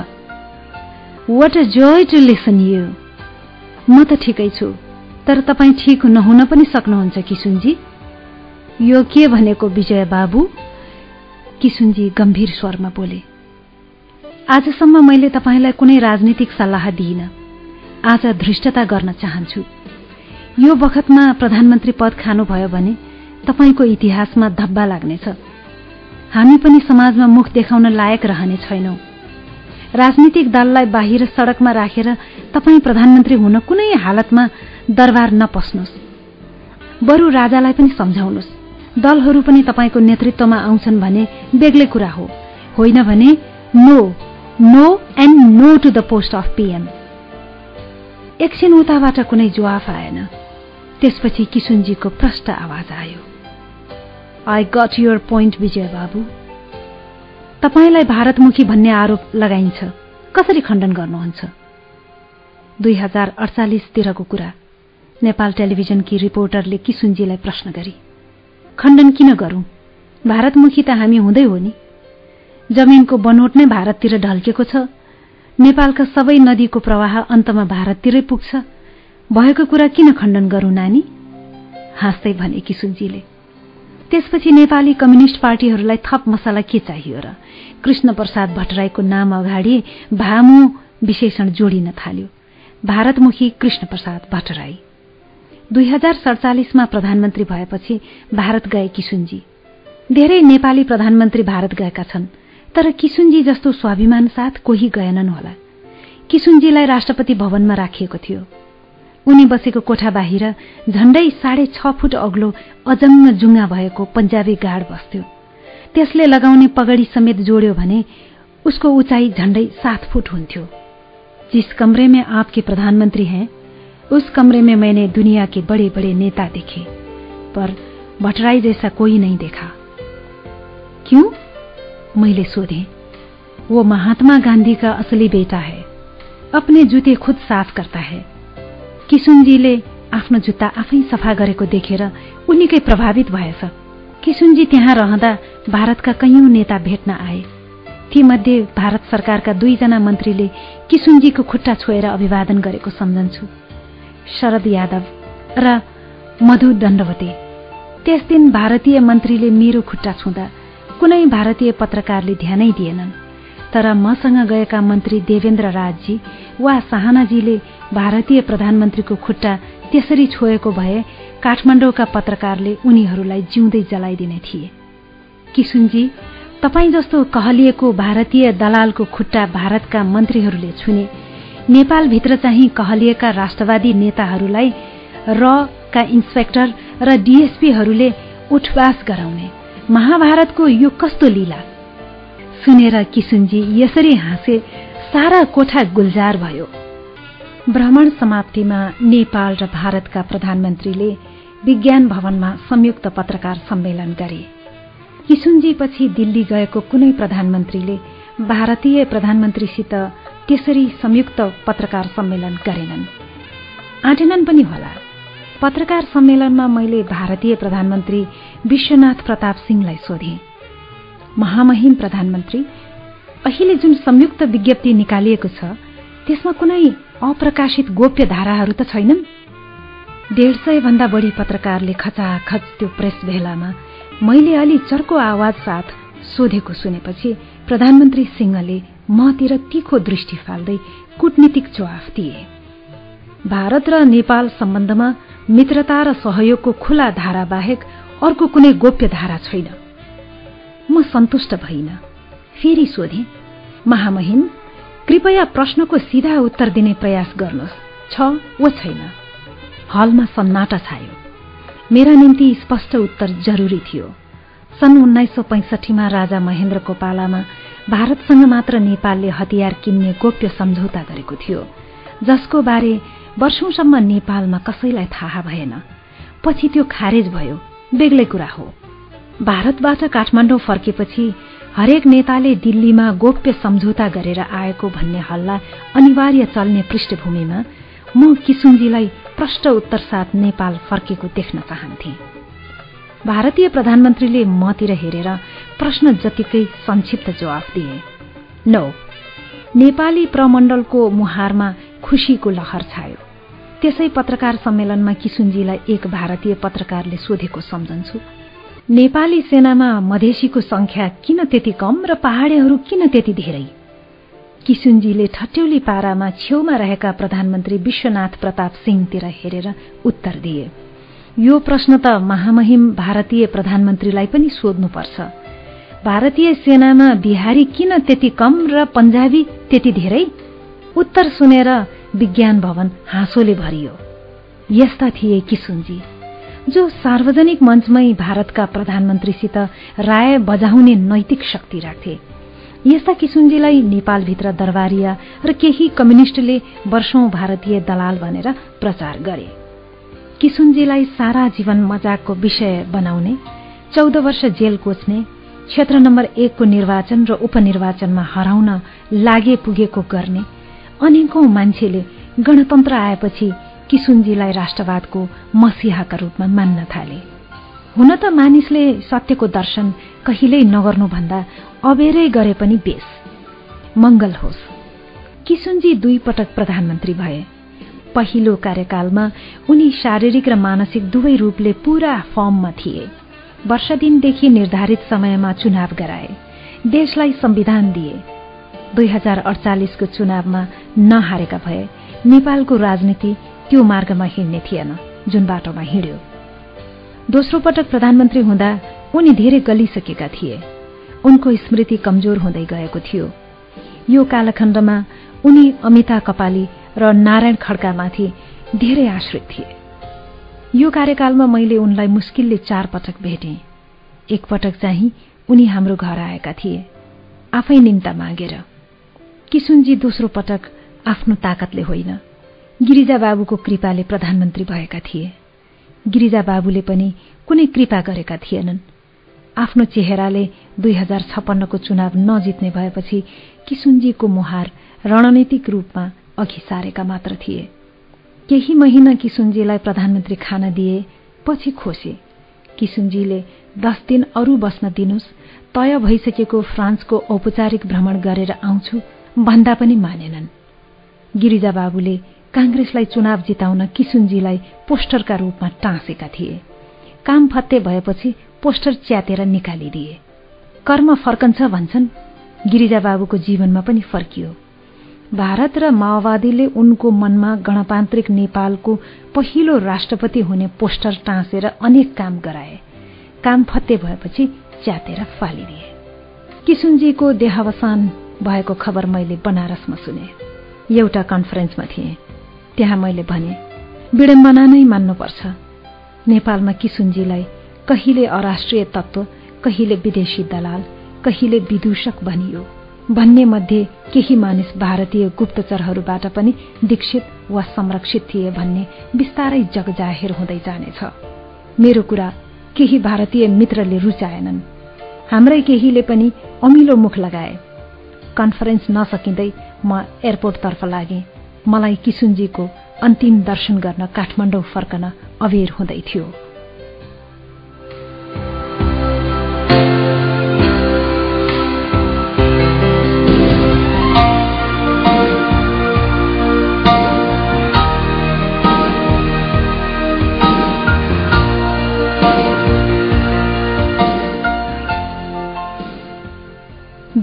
What a joy to listen you म त ठिकै छु तर तपाईँ ठिक नहुन पनि सक्नुहुन्छ किसुनजी यो के भनेको विजय बाबु? किसुनजी गम्भीर स्वरमा बोले। आजसम्म मैले तपाईँलाई कुनै राजनीतिक सल्लाह दिइन आज धृष्टता गर्न चाहन्छु। यो बखतमा प्रधानमन्त्री पद खानुभयो भने तपाईँको इतिहासमा धब्बा लाग्नेछ। हामी पनि समाजमा मुख देखाउन लायक रहने छैनौं। राजनीतिक दललाई बाहिर सड़कमा राखेर तपाईँ प्रधानमन्त्री हुन कुनै हालतमा दरबार नपस्नुहोस्। बरु राजालाई पनि सम्झाउनुहोस्। दलहरू पनि तपाईँको नेतृत्वमा आउँछन् भने बेग्लै कुरा हो। होइन भने no. No and no to the post of PM एकछिन उताबाट कुनै जवाफ आएन। त्यसपछि किसुनजीको प्रष्ट आवाज आयो। I got your point Vijay बाबु। तपाईँलाई भारतमुखी भन्ने आरोप लगाइन्छ। कसरी खण्डन गर्नुहुन्छ? दुई हजार अडचालिसतिरको कुरा। नेपाल टेलिभिजनकी रिपोर्टरले किसुनजीलाई प्रश्न गरी। खण्डन किन गरौं? भारतमुखी त हामी हुँदै हो नि। जमिनको बनोट नै भारततिर ढल्केको छ। नेपालका सबै नदीको प्रवाह अन्तमा भारततिरै पुग्छ। भएको कुरा किन खण्डन गरौं नानी? हाँस्दै भने किसुनजीले त्यसपछि नेपाली कम्युनिष्ट पार्टीहरूलाई थप मसाला के चाहियो र कृष्ण प्रसाद भट्टराईको नाम अगाडि भामु विशेषण जोडिन थाल्यो। भारतमुखी कृष्ण प्रसाद भट्टराई। दुई हजार सडचालिसमा प्रधानमन्त्री भएपछि भारत गए किसुनजी धेरै नेपाली प्रधानमन्त्री भारत गएका छन्। तर किसुनजी जस्तो स्वाभिमान साथ कोही गएनन् होला। किसुनजीलाई राष्ट्रपति भवनमा राखिएको थियो। उनी बसेको कोठा बाहिर झण्डै साढे छ फुट अग्लो अजङ्ग जुङ्गा भएको पन्जाबी गाड बस्थ्यो। त्यसले लगाउने पगडी समेत जोड्यो भने उसको उचाइ झण्डै सात फुट हुन्थ्यो। जिस कमरे में आपके प्रधानमंत्री हैं उस कमरे में मैंने दुनिया के बड़े बड़े नेता देखे पर भट्टराई जैसा कोई नहीं देखा। क्यों? मैले सोधे वो महात्मा गांधी का असली बेटा है। अपने जूते खुद साफ करता है। किसुनजीले आफ्नो जुत्ता आफै सफा गरेको देखेर उनीकै प्रभावित भएछ किसुनजी त्यहाँ रहँदा भारतका कैयौं नेता भेट्न आए। तीमध्ये भारत सरकारका दुईजना मन्त्रीले किसुनजीको खुट्टा छोएर अभिवादन गरेको सम्झन्छु। शरद यादव र मधु दण्डवती। त्यस दिन भारतीय मन्त्रीले मेरो खुट्टा छुँदा कुनै भारतीय पत्रकारले ध्यानै दिएनन्। तर मसँग गएका मन्त्री देवेन्द्र राजजी वा साहनाजीले भारतीय प्रधानमन्त्रीको खुट्टा त्यसरी छोएको भए काठमाडौँका पत्रकारले उनीहरूलाई जिउँदै जलाइदिने थिए। किसुनजी तपाईँ जस्तो कहलिएको भारतीय दलालको खुट्टा भारतका मन्त्रीहरूले छुने नेपालभित्र चाहिँ कहलिएका राष्ट्रवादी नेताहरूलाई र का इन्सपेक्टर र डीएसपीहरूले उठवास गराउने। महाभारतको यो कस्तो लीला? सुनेर किसुनजी यसरी हाँसे सारा कोठा गुल्जार भयो। भ्रमण समाप्तिमा नेपाल र भारतका प्रधानमन्त्रीले विज्ञान भवनमा संयुक्त पत्रकार सम्मेलन गरे। किसुनजीपछि दिल्ली गएको कुनै प्रधानमन्त्रीले भारतीय प्रधानमन्त्रीसित त्यसरी संयुक्त पत्रकार सम्मेलन गरेनन्। आँटेनन् पनि होला। पत्रकार सम्मेलनमा मैले भारतीय प्रधानमन्त्री विश्वनाथ प्रताप सिंहलाई सोधे। महामहिम प्रधानमन्त्री अहिले जुन संयुक्त विज्ञप्ति निकालिएको छ त्यसमा कुनै अप्रकाशित गोप्य धाराहरू त छैनन्? डेढ सय भन्दा बढी पत्रकारले खचाखच त्यो प्रेस भेलामा मैले अलि चर्को आवाज साथ सोधेको सुनेपछि प्रधानमन्त्री सिंहले मतिर तीखो दृष्टि फाल्दै कूटनीतिक जवाफ दिए। भारत र नेपाल सम्बन्धमा मित्रता र सहयोगको खुला धारा बाहेक अर्को कुनै गोप्य धारा छैन। म सन्तुष्ट भइन। फेरि सोधे महामहिम कृपया प्रश्नको सीधा उत्तर दिने प्रयास गर्नुहोस्। छ वा छैन? हलमा सन्नाटा छायो। मेरा निम्ति स्पष्ट उत्तर जरुरी थियो। सन् उन्नाइस सौ पैंसठीमा राजा महेन्द्रको पालामा भारतसँग मात्र नेपालले हतियार किन्ने गोप्य सम्झौता गरेको थियो जसको बारे वर्षौंसम्म नेपालमा कसैलाई थाहा भएन। पछि त्यो खारेज भयो। बेग्लै कुरा हो। भारतबाट काठमाडौँ फर्केपछि हरेक नेताले दिल्लीमा गोप्य सम्झौता गरेर आएको भन्ने हल्ला अनिवार्य चल्ने पृष्ठभूमिमा म किसुनजीलाई प्रष्ट उत्तर साथ नेपाल फर्केको देख्न चाहन्थे। भारतीय प्रधानमन्त्रीले मतिर हेरेर प्रश्न जतिकै संक्षिप्त जवाफ दिए। नौ नेपाली प्रमण्डलको मुहारमा खुशीको लहर छायो। त्यसै पत्रकार सम्मेलनमा किसुनजीलाई एक भारतीय पत्रकारले सोधेको सम्झन्छु। नेपाली सेनामा मधेसीको संख्या किन त्यति कम र पहाडेहरू किन त्यति धेरै? किसुनजीले ठट्यौली पारामा छेउमा रहेका प्रधानमन्त्री विश्वनाथ प्रताप सिंहतिर हेरेर उत्तर दिए। यो प्रश्न त महामहिम भारतीय प्रधानमन्त्रीलाई पनि सोध्नुपर्छ। भारतीय सेनामा बिहारी किन त्यति कम र पञ्जाबी त्यति धेरै? उत्तर सुनेर विज्ञान भवन हाँसोले भरियो। यस्ता थिए किसुनजी जो सार्वजनिक मञ्चमै भारतका प्रधानमन्त्रीसित राय बजाउने नैतिक शक्ति राख्थे यस्ता किसुनजीलाई नेपालभित्र दरबारिया र केही कम्युनिष्टले वर्षौं भारतीय दलाल भनेर प्रचार गरे। किसुनजीलाई सारा जीवन मजाकको विषय बनाउने चौध वर्ष जेल कोच्ने क्षेत्र नम्बर एकको निर्वाचन र उपनिर्वाचनमा हराउन लागे पुगेको गर्ने अनेकौं मान्छेले गणतन्त्र आएपछि किसुनजीलाई राष्ट्रवादको मसिहाका रूपमा मान्न थाले। हुन त मानिसले सत्यको दर्शन कहिल्यै नगर्नुभन्दा अबेरै गरे पनि बेस। मंगल होस्। किसुनजी दुई पटक प्रधानमन्त्री भए। पहिलो कार्यकालमा उनी शारीरिक र मानसिक दुवै रूपले पूरा फर्ममा थिए। वर्ष दिनदेखि निर्धारित समयमा चुनाव गराए। देशलाई संविधान दिए। दुई हजार अडचालिसको चुनावमा नहारेका भए नेपालको राजनीति त्यो मार्गमा हिँड्ने थिएन जुन बाटोमा हिँड्यो। दोस्रो पटक प्रधानमन्त्री हुँदा उनी धेरै गलिसकेका थिए। उनको स्मृति कमजोर हुँदै गएको थियो। यो कालखण्डमा उनी अमिता कपाली र नारायण खड्कामाथि धेरै आश्रित थिए। यो कार्यकालमा मैले उनलाई मुस्किलले चार पटक भेटेँ। एकपटक चाहिँ उनी हाम्रो घर आएका थिए। आफै निम्ता मागेर किसुनजी दोस्रो पटक आफ्नो ताकतले होइन। गिरिजा बाबुको कृपाले प्रधानमन्त्री भएका थिए। गिरिजा बाबुले पनि कुनै कृपा गरेका थिएनन्। आफ्नो चेहराले दुई हजार छप्पन्नको चुनाव नजित्ने भएपछि किसुनजीको मुहार रणनीतिक रूपमा अघि सारेका मात्र थिए। केही महिना किसुनजीलाई प्रधानमन्त्री खान दिए पछि खोसे। किसुनजीले दस दिन अरू बस्न दिनुहोस् तय भइसकेको फ्रान्सको औपचारिक भ्रमण गरेर आउँछु भन्दा पनि मानेनन्। गिरिजा बाबुले काङ्ग्रेसलाई चुनाव जिताउन किसुनजीलाई पोस्टरका रूपमा टाँसेका थिए। काम फत्ते भएपछि पोस्टर च्यातेर निकालिदिए। कर्म फर्कन्छ भन्छन् गिरिजा बाबुको जीवनमा पनि फर्कियो। भारत र माओवादीले उनको मनमा गणतान्त्रिक नेपालको पहिलो राष्ट्रपति हुने पोस्टर टाँसेर अनेक काम गराए। काम फत्ते भएपछि च्यातेर फालिदिए। किसुनजीको देहावसान भएको खबर मैले बनारसमा सुने। एउटा कन्फरेन्समा थिएँ। त्यहाँ मैले भने विडम्बना नै मान्नुपर्छ। नेपालमा किसुनजीलाई कहिले अराष्ट्रिय तत्व कहिले विदेशी दलाल कहिले विदूषक भनियो। भन्ने मध्ये केही मानिस भारतीय गुप्तचरहरूबाट पनि दीक्षित वा संरक्षित थिए भन्ने बिस्तारै जगजाहेर हुँदै जानेछ। मेरो कुरा केही भारतीय मित्रले रुचाएनन्। हाम्रै केहीले पनि अमिलो मुख लगाए। कन्फरेन्स नसकिँदै म एयरपोर्टतर्फ लागेँ। मलाई किसुनजीको अन्तिम दर्शन गर्न काठमाडौँ फर्कन अबेर हुँदै थियो।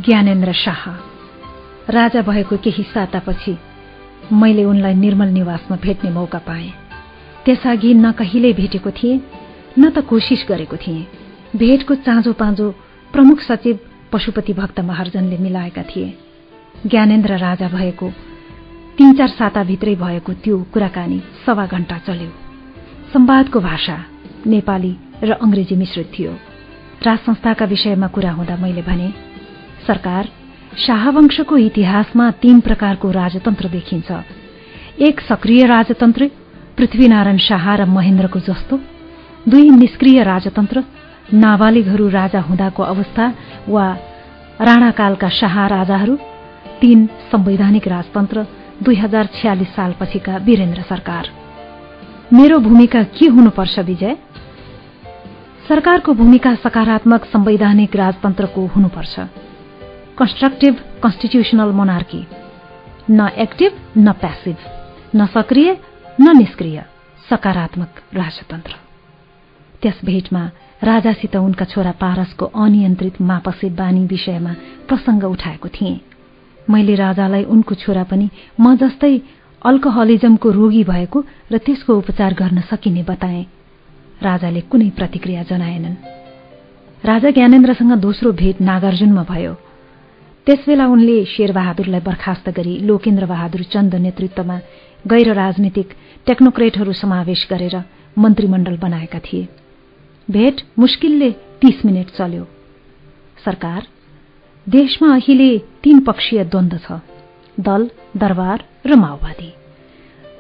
ज्ञानेन्द्र शाह। राजा भएको केही सातापछि मैले उनलाई निर्मल निवासमा भेट्ने मौका पाएँ। त्यसअघि न कहिल्यै भेटेको थिएँ न त कोसिस गरेको थिएँ। भेटको चाँजो पाँजो प्रमुख सचिव पशुपति भक्त महर्जनले मिलाएका थिए। ज्ञानेन्द्र राजा भएको तीन चार साताभित्रै भएको त्यो कुराकानी सवा घण्टा चल्यो। संवादको भाषा नेपाली र अंग्रेजी मिश्रित थियो। राज संस्थाका विषयमा कुरा हुँदा मैले भने सरकार शाहवंशको इतिहासमा तीन प्रकारको राजतन्त्र देखिन्छ। एक सक्रिय राजतन्त्र पृथ्वीनारायण शाह र महेन्द्रको जस्तो। दुई निष्क्रिय राजतन्त्र नाबालिगहरू राजा हुँदाको अवस्था वा राणाकालका शाह राजाहरू। तीन संवैधानिक राजतन्त्र दुई हजार छ्यालिस सालपछिका वीरेन्द्र सरकार। मेरो भूमिका के हुनुपर्छ विजय? सरकारको भूमिका सकारात्मक संवैधानिक राजतन्त्रको हुनुपर्छ। कन्स्ट्रक्टिभ कन्स्टिट्युसनल मोनार्की न एक्टिभ न प्यासिभ न सक्रिय न निष्क्रिय. सकारात्मक राजतन्त्र. त्यस भेटमा राजासित उनका छोरा पारसको अनियन्त्रित मापसे बानी विषयमा प्रसंग उठाएको थिएँ। मैले राजालाई उनको छोरा पनि म जस्तै अल्कोहलिजमको रोगी भएको र त्यसको उपचार गर्न सकिने बताए। राजाले कुनै प्रतिक्रिया जनाएनन्। राजा ज्ञानेन्द्रसँग दोस्रो भेट नागार्जुनमा भयो। त्यसबेला उनले शेरबहादुरलाई बर्खास्त गरी लोकेन्द्र बहादुर चन्द नेतृत्वमा गैर राजनीतिक टेक्नोक्रेटहरू समावेश गरेर मन्त्रीमण्डल बनाएका थिए। भेट मुस्किलले तीस मिनट चल्यो। सरकार देशमा अहिले तीन पक्षीय द्वन्द छ दल दरबार र माओवादी।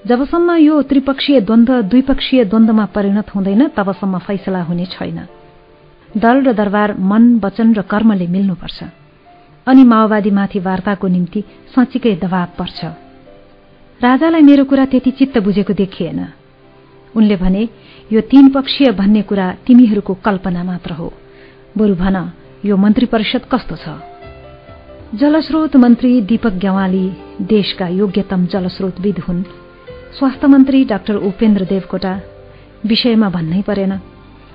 जबसम्म यो त्रिपक्षीय द्वन्द द्विपक्षीय द्वन्द्वमा परिणत हुँदैन तबसम्म फैसला हुने छैन। दल र दरबार मन वचन र कर्मले मिल्नुपर्छ। अनि माओवादीमाथि वार्ताको निम्ति सचिकै दबाव पर्छ। राजालाई मेरो कुरा त्यति चित्त बुझेको देखिएन। उनले भने यो तीन पक्षीय भन्ने कुरा तिमीहरूको कल्पना मात्र हो। बरु भन यो मन्त्री परिषद कस्तो छ? जलस्रोत मन्त्री दीपक ग्यावाली देशका योग्यतम जलस्रोतविद हुन्। स्वास्थ्य मन्त्री डाक्टर उपेन्द्र देवकोटा विषयमा भन्नै परेन।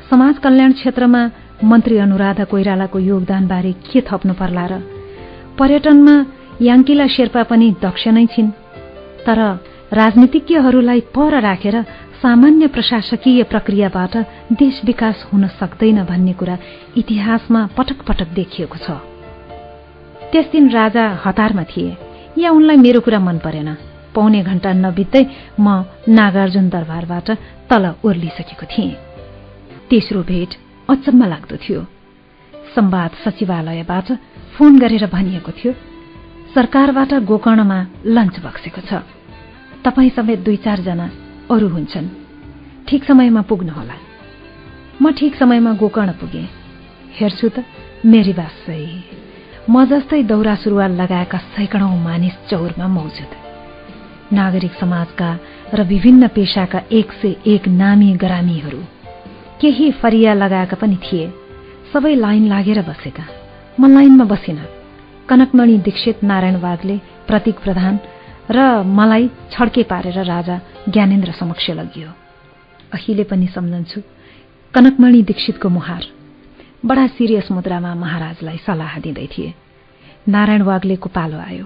समाज कल्याण क्षेत्रमा मन्त्री अनुराधा कोइरालाको योगदानबारे के थप्नु पर्ला र पर्यटनमा याङ्किला शेर्पा पनि दक्ष नै छिन्। तर राजनीतिज्ञहरूलाई पर राखेर सामान्य प्रशासकीय प्रक्रियाबाट देश विकास हुन सक्दैन भन्ने कुरा इतिहासमा पटक पटक देखिएको छ। त्यस दिन राजा हतारमा थिए। या उनलाई मेरो कुरा मन परेन। पौने घण्टा नबित्दै म नागार्जुन दरबारबाट तल ओर्लिसकेको थिएँ। तेस्रो भेट अचम्म लाग्दो थियो। सम्वाद सचिवालयबाट फोन गरेर भनिएको थियो सरकारबाट गोकर्णमा लन्च बक्सेको छ। तपाईँ समेत दुई चारजना अरू हुन्छन्। ठिक समयमा पुग्नुहोला। म ठिक समयमा गोकर्ण पुगे। हेर्छु त मेरी बास म जस्तै दौरा सुरुवाल लगाएका सैकडौं मानिस चौरमा मौजुद। नागरिक समाजका र विभिन्न पेशाका एक सय एक नामी गरामीहरू केही फरिया लगाएका पनि थिए। सबै लाइन लागेर बसेका। म लाइनमा बसिन। कनकमणि दीक्षित नारायण वागले प्रतीक प्रधान र मलाई छड्के पारेर राजा ज्ञानेन्द्र समक्ष लगियो। अहिले पनि सम्झन्छु कनकमणि दीक्षितको मुहार। बडा सिरियस मुद्रामा महाराजलाई सल्लाह दिँदै थिए। नारायण वाग्लेको पालो आयो।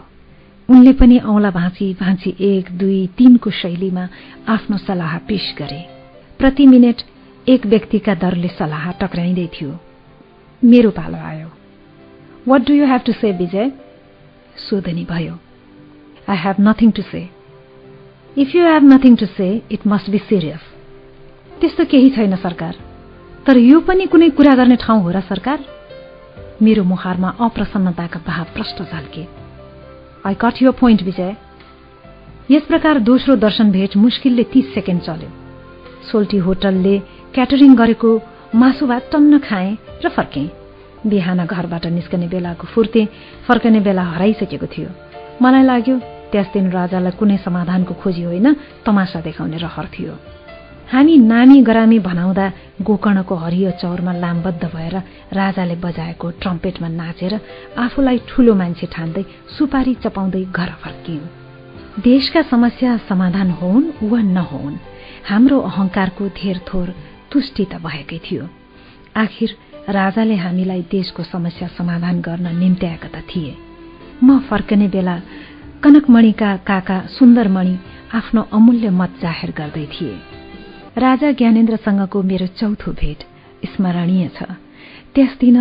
उनले पनि औंला भाँची भाँची एक दुई तीनको शैलीमा आफ्नो सल्लाह पेश गरे। प्रति मिनट एक व्यक्तिका दरले सल्लाह टक्राइँदै थियो। मेरो पालो आयो। What do you have to say Vijay सोधनी भयो I have nothing to say if you have nothing to say it must be serious त्यस्तो केही छैन सरकार। तर यो पनि कुनै कुरा गर्ने ठाउँ हो र सरकार? मेरो मुहारमा अप्रसन्नताका भाव प्रष्ट झल्के। I got your point Vijay यस प्रकार दोस्रो दर्शन भेट मुस्किलले तीस सेकेन्ड चल्यो। सोल्टी होटलले क्याटरिङ गरेको मासु भात टन्न खाएँ र फर्केँ। बिहान घरबाट निस्कने बेलाको फुर्ते फर्कने बेला हराइसकेको थियो। मलाई लाग्यो त्यस दिन राजालाई कुनै समाधानको खोजी होइन तमासा देखाउने रहर थियो। हामी नामी गरामी भनाउँदा गोकर्णको हरियो चौरमा लामबद्ध भएर राजाले बजाएको ट्रम्पेटमा नाचेर आफूलाई ठूलो मान्छे ठान्दै सुपारी चपाउँदै घर फर्कियौं। देशका समस्या समाधान होउन् वा नहोउन् हाम्रो अहंकारको धेर थोर तुष्टि त भएकै थियो। आखिर राजाले हामीलाई देशको समस्या समाधान गर्न निम्त्याएका त थिए। म फर्कने बेला कनकमणिका काका सुन्दरमणि आफ्नो अमूल्य मत जाहेर गर्दै थिए। राजा ज्ञानेन्द्रसँगको मेरो चौथो भेट स्मरणीय छ। त्यस दिन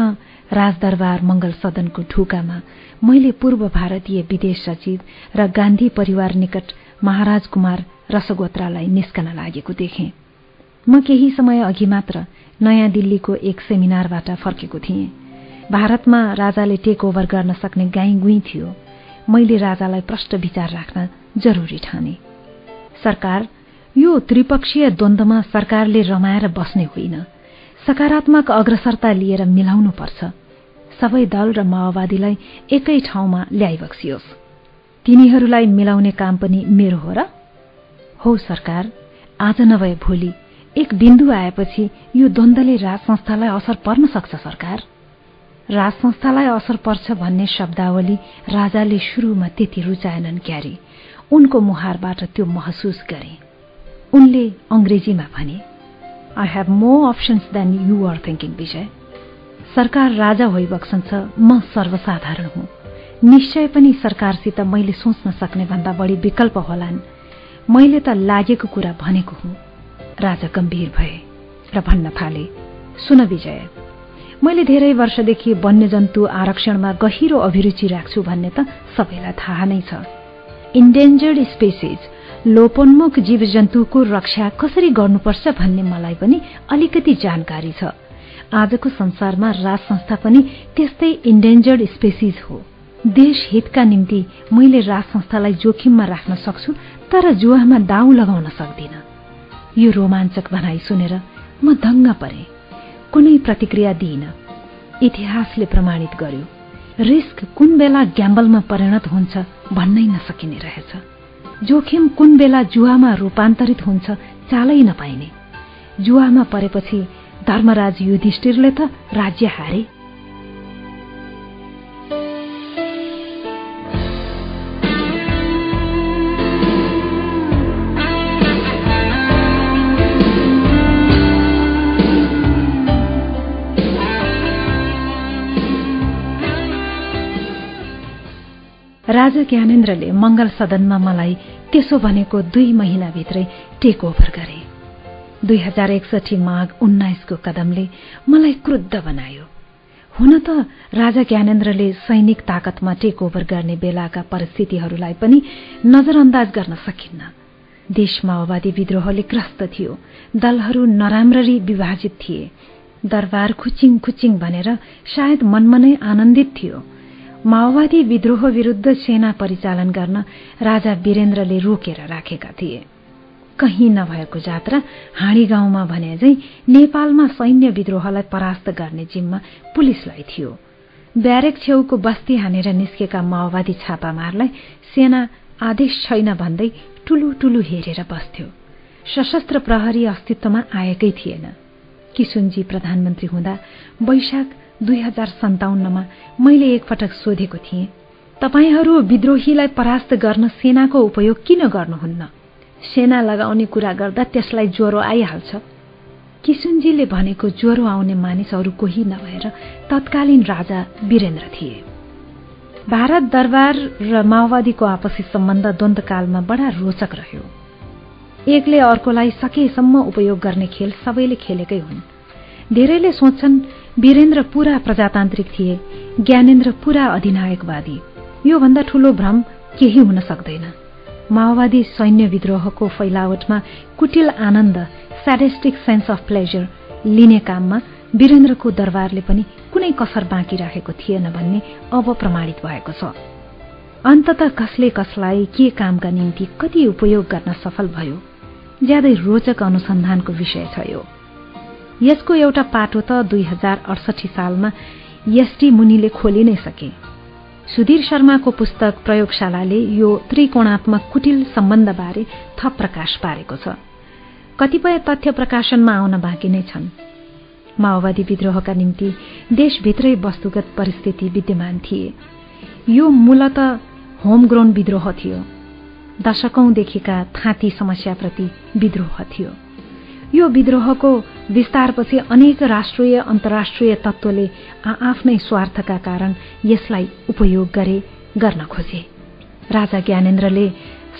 राजदरबार मंगल सदनको ढुकामा मैले पूर्व भारतीय विदेश सचिव र गान्धी परिवार निकट महाराज कुमार रसगोत्रालाई निस्कन लागेको देखे। म केही समय अघि मात्र नयाँ दिल्लीको एक सेमिनारबाट फर्केको थिएँ। भारतमा राजाले टेक ओभर गर्न सक्ने गाई गुई थियो। मैले राजालाई प्रष्ट विचार राख्न जरुरी ठाने। सरकार यो त्रिपक्षीय द्वन्द्वमा सरकारले रमाएर बस्ने होइन। सकारात्मक अग्रसरता लिएर मिलाउनु पर्छ सबै दल र माओवादीलाई एकै ठाउँमा ल्याइबक्सियोस्। तिनीहरूलाई मिलाउने काम पनि मेरो हो र? हो सरकार आज नभए भोलि एक बिन्दु आएपछि यो द्वन्द्वले राज संस्थालाई असर पर्न सक्छ सरकार। राज संस्थालाई असर पर्छ भन्ने शब्दावली राजाले शुरूमा त्यति रुचाएनन् क्यारे। उनको मुहारबाट त्यो महसुस गरे। उनले अंग्रेजीमा भने I have more options than you are thinking Vijay. सरकार राजा होइबक्सन्छ म सर्वसाधारण हुँ। निश्चय पनि सरकारसित मैले सोच्न सक्ने भन्दा बढी विकल्प होलान्। मैले त लागेको कुरा भनेको हुँ। राजा गम्भीर भए र भन्न थाले सुन विजय मैले धेरै वर्षदेखि वन्यजन्तु आरक्षणमा गहिरो अभिरुचि राख्छु भन्ने त सबैलाई थाहा नै छ। इन्डेन्जर्ड स्पेसिज लोपोन्मुख जीव जन्तुको रक्षा कसरी गर्नुपर्छ भन्ने मलाई पनि अलिकति जानकारी छ। आजको संसारमा राज संस्था पनि त्यस्तै इन्डेन्जर्ड स्पेसिज हो। देश हितका निम्ति मैले राज संस्थालाई जोखिममा राख्न सक्छु तर जुवामा दाउ लगाउन सक्दिन। यो रोमाञ्चक भनाइ सुनेर म दङ्ग परे। कुनै प्रतिक्रिया दिइन। इतिहासले प्रमाणित गर्यो रिस्क कुन बेला ग्याम्बलमा परिणत हुन्छ भन्नै नसकिने रहेछ। जोखिम कुन बेला जुवामा रूपान्तरित हुन्छ चालै नपाइने। जुवामा परेपछि धर्मराज युधिष्ठिरले त राज्य हारे। राजा ज्ञानेन्द्रले मंगल सदनमा मलाई त्यसो भनेको दुई महिनाभित्रै टेक ओभर गरे। दुई हजार एकसठी माघ उन्नाइसको कदमले मलाई क्रुद्ध बनायो। हुन त राजा ज्ञानेन्द्रले सैनिक ताकतमा टेक ओभर गर्ने बेलाका परिस्थितिहरूलाई पनि नजरअन्दाज गर्न सकिन्न। देश माओवादी विद्रोहले ग्रस्त थियो। दलहरू नराम्ररी विभाजित थिए। दरबार खुचिङ खुचिङ भनेर सायद मनमनै आनन्दित थियो। माओवादी विद्रोह विरूद्ध सेना परिचालन गर्न राजा वीरेन्द्रले रोकेर राखेका थिए। कहीँ नभएको जात्रा हाँडी गाउँमा भने झै नेपालमा सैन्य विद्रोहलाई परास्त गर्ने जिम्मा पुलिसलाई थियो। ब्यारेक छेउको बस्ती हानेर निस्केका माओवादी छापामारलाई सेना आदेश छैन भन्दै टुलु टुलु हेरेर बस्थ्यो। सशस्त्र प्रहरी अस्तित्वमा आएकै थिएन। किशुनजी प्रधानमन्त्री हुँदा वैशाख दुई हजार सन्ताउन्नमा मैले एकपटक सोधेको थिएँ तपाईँहरू विद्रोहीलाई परास्त गर्न सेनाको उपयोग किन गर्नुहुन्न? सेना लगाउने कुरा गर्दा त्यसलाई ज्वरो आइहाल्छ। किशुनजीले भनेको ज्वरो आउने मानिसहरू कोही नभएर तत्कालीन राजा वीरेन्द्र थिए। भारत दरबार र माओवादीको आपसी सम्बन्ध द्वन्दकालमा बडा रोचक रह्यो। एकले अर्कोलाई सकेसम्म उपयोग गर्ने खेल सबैले खेलेकै हुन्। धेरैले सोच्छन् वीरेन्द्र पूरा प्रजातान्त्रिक थिए ज्ञानेन्द्र पूरा अधिनायकवादी। योभन्दा ठूलो भ्रम केही हुन सक्दैन। माओवादी सैन्य विद्रोहको फैलावटमा कुटिल आनन्द स्याडेस्टिक सेन्स अफ प्लेजर लिने काममा वीरेन्द्रको दरबारले पनि कुनै कसर बाँकी राखेको थिएन भन्ने अब प्रमाणित भएको छ। अन्तत कसले कसलाई के कामका निम्ति कति उपयोग गर्न सफल भयो ज्यादै रोचक अनुसन्धानको विषय छ यो। यसको एउटा पाटो त दुई हजार अडसठी सालमा एसटी मुनिले खोलि नै सके। सुधीर शर्माको पुस्तक प्रयोगशालाले यो त्रिकोणात्मक कुटिल सम्बन्धबारे थप प्रकाश पारेको छ। कतिपय तथ्य प्रकाशनमा आउन बाँकी नै छन्। माओवादी विद्रोहका निम्ति देशभित्रै वस्तुगत परिस्थिति विद्यमान थिए। यो मूलत होमग्रोन विद्रोह थियो। दशकौंदेखिका थाँती समस्याप्रति विद्रोह थियो। यो विद्रोहको विस्तारपछि अनेक राष्ट्रिय अन्तर्राष्ट्रिय तत्वले आफ्नै स्वार्थका कारण यसलाई उपयोग गरे गर्न खोजे। राजा ज्ञानेन्द्रले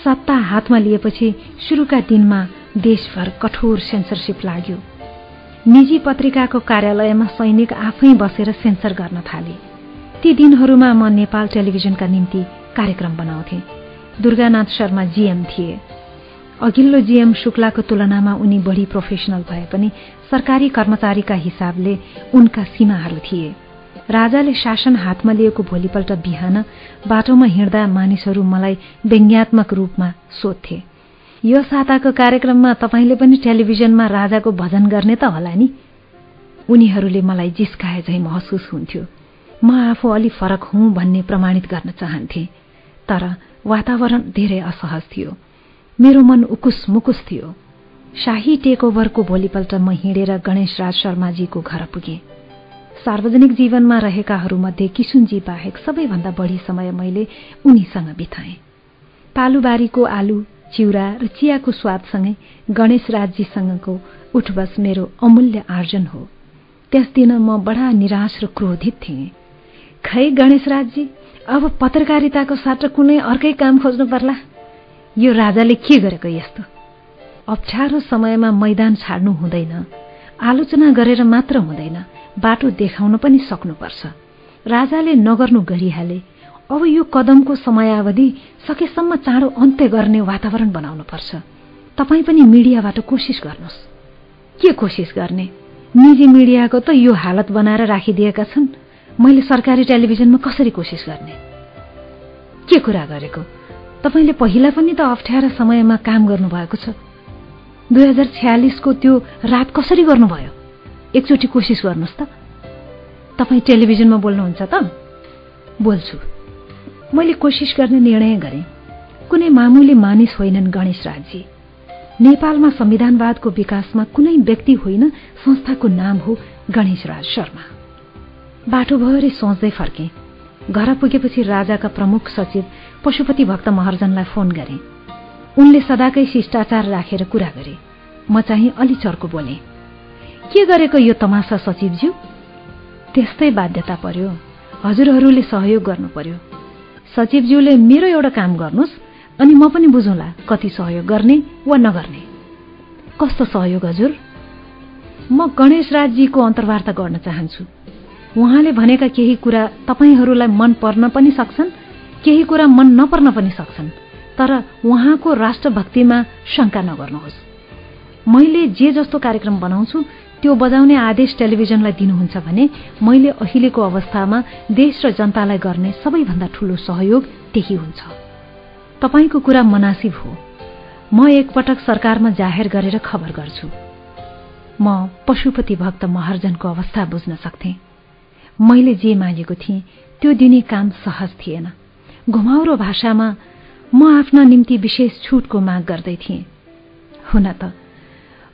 सत्ता हातमा लिएपछि शुरूका दिनमा देशभर कठोर सेन्सरसिप लाग्यो। निजी पत्रिकाको कार्यालयमा सैनिक आफै बसेर सेन्सर गर्न थाले। ती दिनहरूमा म नेपाल टेलिभिजनका निम्ति कार्यक्रम बनाउँथे। दुर्गानाथ शर्मा जीएम थिए। अघिल्लो जीएम शुक्लाको तुलनामा उनी बढ़ी प्रोफेसनल भए पनि सरकारी कर्मचारीका हिसाबले उनका सीमाहरू थिए। राजाले शासन हातमा लिएको भोलिपल्ट बिहान बाटोमा हिँड्दा मानिसहरू मलाई व्यङ्ग्यात्मक रूपमा सोध्थे। यो साताको कार्यक्रममा तपाईँले पनि टेलिभिजनमा राजाको भजन गर्ने त होला नि? उनीहरूले मलाई जिस्काए झै महसुस हुन्थ्यो। म आफू अलि फरक हुँ भन्ने प्रमाणित गर्न चाहन्थे तर वातावरण धेरै असहज थियो। मेरो मन उकुस मुकुस थियो। शाही टेक ओभरको भोलिपल्ट म हिँडेर गणेश राज शर्माजीको घर पुगे। सार्वजनिक जीवनमा रहेकाहरूमध्ये किशुनजी बाहेक सबैभन्दा बढी समय मैले उनीसँग बिताएँ। पालुबारीको आलु चिउरा र चियाको स्वादसँगै गणेश राजजीसँगको उठबस मेरो अमूल्य आर्जन हो। त्यस दिन म बडा निराश र क्रोधित थिएँ। खै गणेश राजजी अब पत्रकारिताको साथ कुनै अर्कै काम खोज्नु पर्ला। यो राजाले के गरेको यस्तो? अप्ठ्यारो समयमा मैदान छाड्नु हुँदैन। आलोचना गरेर मात्र हुँदैन। बाटो देखाउन पनि सक्नुपर्छ। राजाले नगर्नु गरिहाले। अब यो कदमको समयावधि सकेसम्म चाँडो अन्त्य गर्ने वातावरण बनाउनुपर्छ। तपाईँ पनि मिडियाबाट कोसिस गर्नुहोस्। के कोसिस गर्ने? निजी मिडियाको त यो हालत बनाएर राखिदिएका छन्। मैले सरकारी टेलिभिजनमा कसरी कोसिस गर्ने? के कुरा गरेको? तपाईँले पहिला पनि त अप्ठ्यारा समयमा काम गर्नुभएको छ। दुई हजार छ्यालिसको त्यो रात कसरी गर्नुभयो? एकचोटि कोसिस गर्नुहोस् त। तपाईँ टेलिभिजनमा बोल्नुहुन्छ त? बोल्छु। मैले कोसिस गर्ने निर्णय गरेँ। कुनै मामुली मानिस होइनन् गणेश राजी नेपालमा संविधानवादको विकासमा कुनै व्यक्ति होइन संस्थाको नाम हो गणेश राज शर्मा। बाटोभरि सोच्दै फर्के। घर पुगेपछि राजाका प्रमुख सचिव पशुपति भक्त महर्जनलाई फोन गरे। उनले सदाकै शिष्टाचार राखेर कुरा गरे। म चाहिँ अलि चर्को बोले के गरेको यो तमासा सचिवज्यू? त्यस्तै बाध्यता पर्यो। हजुरहरूले सहयोग गर्नु पर्यो सचिवज्यूले मेरो एउटा काम गर्नुहोस् अनि म पनि बुझौँला कति सहयोग गर्ने वा नगर्ने। कस्तो सहयोग हजुर? म गणेश राजजीको अन्तर्वार्ता गर्न चाहन्छु। उहाँले भनेका केही कुरा तपाईँहरूलाई मन पर्न पनि सक्छन् केही कुरा मन नपर्न पनि सक्छन् तर उहाँको राष्ट्रभक्तिमा शङ्का नगर्नुहोस्। मैले जे जस्तो कार्यक्रम बनाउँछु त्यो बजाउने आदेश टेलिभिजनलाई दिनुहुन्छ भने मैले अहिलेको अवस्थामा देश र जनतालाई गर्ने सबैभन्दा ठूलो सहयोग त्यही हुन्छ। तपाईँको कुरा मनासिब हो। म एकपटक सरकारमा जाहेर गरेर खबर गर्छु। म पशुपति भक्त महर्जनको अवस्था बुझ्न सक्थेँ। मैले जे मागेको थिएँ त्यो दिने काम सहज थिएन। घुमाउरो भाषामा म आफ्ना निम्ति विशेष छुटको माग गर्दै थिएँ। हुन त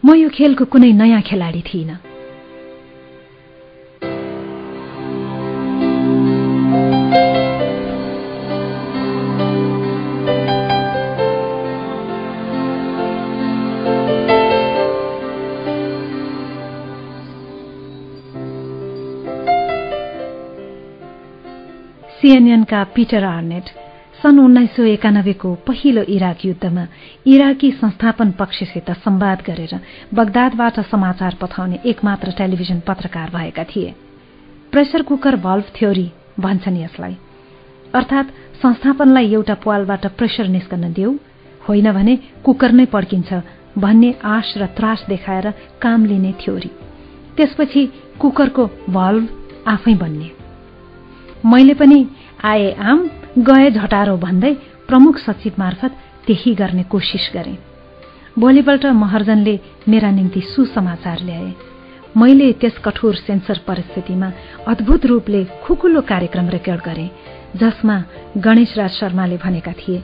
म यो खेलको कुनै नयाँ खेलाडी थिइनँ। सिएनएनका पिटर आर्नेट सन् उन्नाइस सय एकानब्बेको पहिलो इराक युद्धमा इराकी संस्थापन पक्षसित सम्वाद गरेर बगदादबाट समाचार पठाउने एकमात्र टेलिभिजन पत्रकार भएका थिए। प्रेसर कुकर भल्भ थ्योरी भन्छन् यसलाई। अर्थात संस्थापनलाई एउटा पालबाट प्रेसर निस्कन देऊ होइन भने कुकर नै पड्किन्छ भन्ने आश र त्रास देखाएर काम लिने थ्योरी। त्यसपछि कुकरको भल्भ आफै बन्ने। मैले पनि आए आम गए झटारो भन्दै प्रमुख सचिव मार्फत त्यही गर्ने कोसिस गरे। भोलिपल्ट महर्जनले मेरा निम्ति सुसमाचार ल्याए। मैले त्यस कठोर सेन्सर परिस्थितिमा अद्भुत रूपले खुकुलो कार्यक्रम रेकर्ड गरे जसमा गणेश राज शर्माले भनेका थिए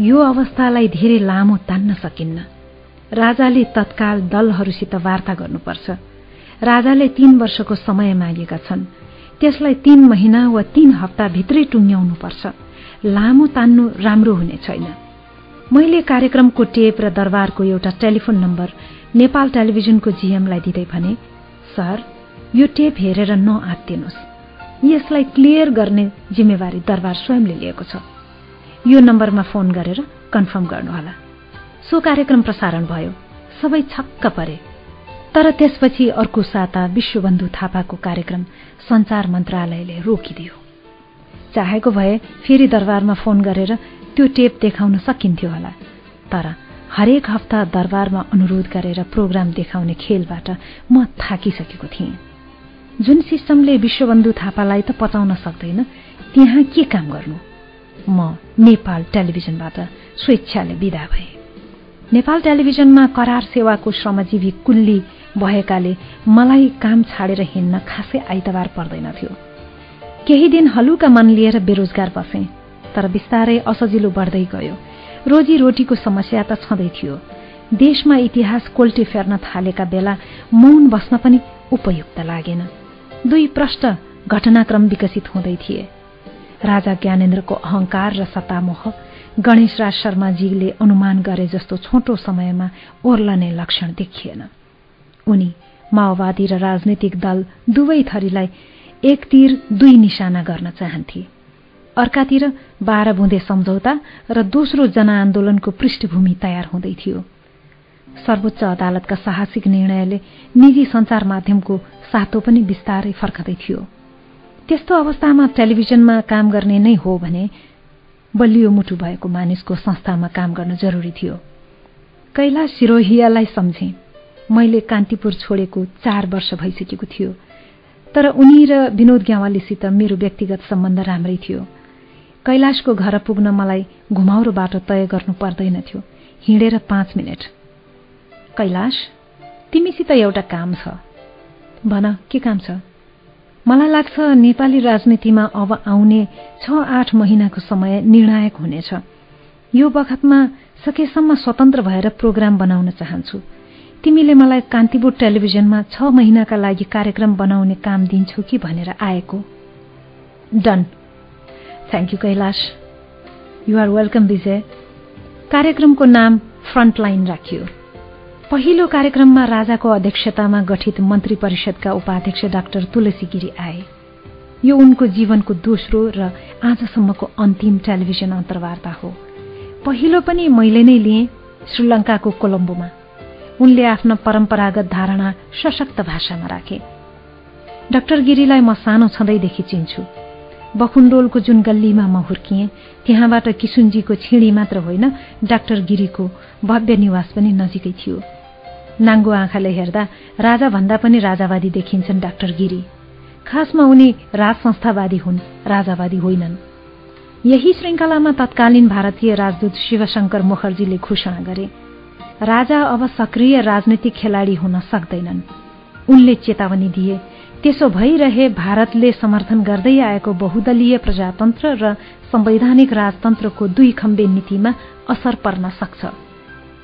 यो अवस्थालाई धेरै लामो तान्न सकिन्न। राजाले तत्काल दलहरूसित वार्ता गर्नुपर्छ। राजाले तीन वर्षको समय मागेका छन्। त्यसलाई तीन महिना वा तीन हप्ताभित्रै टुङ्ग्याउनुपर्छ। लामो तान्नु राम्रो हुने छैन। मैले कार्यक्रमको टेप र दरबारको एउटा टेलिफोन नम्बर नेपाल टेलिभिजनको जीएमलाई दिँदै भने सर यो टेप हेरेर नआत्तिनुहोस्। यसलाई क्लियर गर्ने जिम्मेवारी दरबार स्वयंले लिएको छ। यो नम्बरमा फोन गरेर कन्फर्म गर्नुहोला। सो कार्यक्रम प्रसारण भयो। सबै छक्क परे। तर त्यसपछि अर्को साता विश्वबन्धु थापाको कार्यक्रम संचार मन्त्रालयले रोकिदियो। चाहेको भए फेरि दरबारमा फोन गरेर त्यो टेप देखाउन सकिन्थ्यो होला तर हरेक हप्ता दरबारमा अनुरोध गरेर प्रोग्राम देखाउने खेलबाट म थाकिसकेको थिएँ। जुन सिस्टमले विश्वबन्धु थापालाई त पचाउन सक्दैन त्यहाँ के काम गर्नु? म नेपाल टेलिभिजनबाट स्वेच्छाले विदा भए। नेपाल टेलिभिजनमा करार सेवाको श्रमजीवी कुल्ली भएकाले मलाई काम छाडेर हिँड्न खासै आइतबार पर्दैनथ्यो। केही दिन हलुका मन लिएर बेरोजगार बसे तर बिस्तारै असजिलो बढ्दै गयो। रोजी रोटीको समस्या त छँदै थियो। देशमा इतिहास कोल्टे फेर्न थालेका बेला मौन बस्न पनि उपयुक्त लागेन। दुई प्रष्ट घटनाक्रम विकसित हुँदै थिए। राजा ज्ञानेन्द्रको अहंकार र सत्तामोह गणेश राज शर्माजीले अनुमान गरे जस्तो छोटो समयमा ओर्लने लक्षण देखिएन। उनी माओवादी र राजनैतिक दल दुवै थरीलाई एक तिर दुई निशाना गर्न चाहन्थे। अर्कातिर बाह्र बुँदे सम्झौता र दोस्रो जनआन्दोलनको पृष्ठभूमि तयार हुँदै थियो। सर्वोच्च अदालतका साहसिक निर्णयले निजी सञ्चार माध्यमको सातो पनि बिस्तारै फर्कदै थियो। त्यस्तो अवस्थामा टेलिभिजनमा काम गर्ने नै हो भने बलियो मुटु भएको मानिसको संस्थामा काम गर्न जरुरी थियो। कैलाश सिरोहियालाई सम्झे। मैले कान्तिपुर छोडेको चार वर्ष भइसकेको थियो। तर उनी र विनोद ग्यावालीसित मेरो व्यक्तिगत सम्बन्ध राम्रै थियो। कैलाशको घर पुग्न मलाई घुमाउरो बाटो तय गर्नु पर्दैनथ्यो हिँडेर पाँच मिनट। कैलाश तिमीसित एउटा काम छ। भन के काम छ? मलाई लाग्छ नेपाली राजनीतिमा अब आउने छ आठ महिनाको समय निर्णायक हुनेछ। यो बखतमा सकेसम्म स्वतन्त्र भएर प्रोग्राम बनाउन चाहन्छु। तिमीले मलाई कान्तिपुर टेलिभिजनमा छ महिनाका लागि कार्यक्रम बनाउने काम दिन्छौ कि भनेर आएको। Done. Thank you Kailash. You are welcome Vijay. कार्यक्रमको नाम फ्रन्टलाइन राखियो। पहिलो कार्यक्रममा राजाको अध्यक्षतामा गठित मन्त्री परिषदका उपाध्यक्ष डाक्टर तुलसी गिरी आए। यो उनको जीवनको दोस्रो र आजसम्मको अन्तिम टेलिभिजन अन्तर्वार्ता हो। पहिलो पनि मैले नै लिएँ श्रीलङ्काको कोलम्बोमा। उनले आफ्नो परम्परागत धारणा सशक्त भाषामा राखे। डाक्टर गिरीलाई म सानो छँदैदेखि चिन्छु। बखुण्डोलको जुन गल्लीमा म हुर्किएँ त्यहाँबाट किसुनजीको छिडी मात्र होइन डाक्टर गिरीको भव्य निवास पनि नजिकै थियो। नाङ्गो आँखाले हेर्दा राजा भन्दा पनि राजावादी देखिन्छन् डाक्टर गिरी। खासमा उनी राज संस्थावादी हुन् राजावादी होइनन्। यही श्रृङ्खलामा तत्कालीन भारतीय राजदूत शिवशंकर मुखर्जीले घोषणा गरे। राजा अब सक्रिय राजनैतिक खेलाडी हुन सक्दैनन्। उनले चेतावनी दिए त्यसो भइरहे भारतले समर्थन गर्दै आएको बहुदलीय प्रजातन्त्र र संवैधानिक राजतन्त्रको दुई खम्बे नीतिमा असर पर्न सक्छ।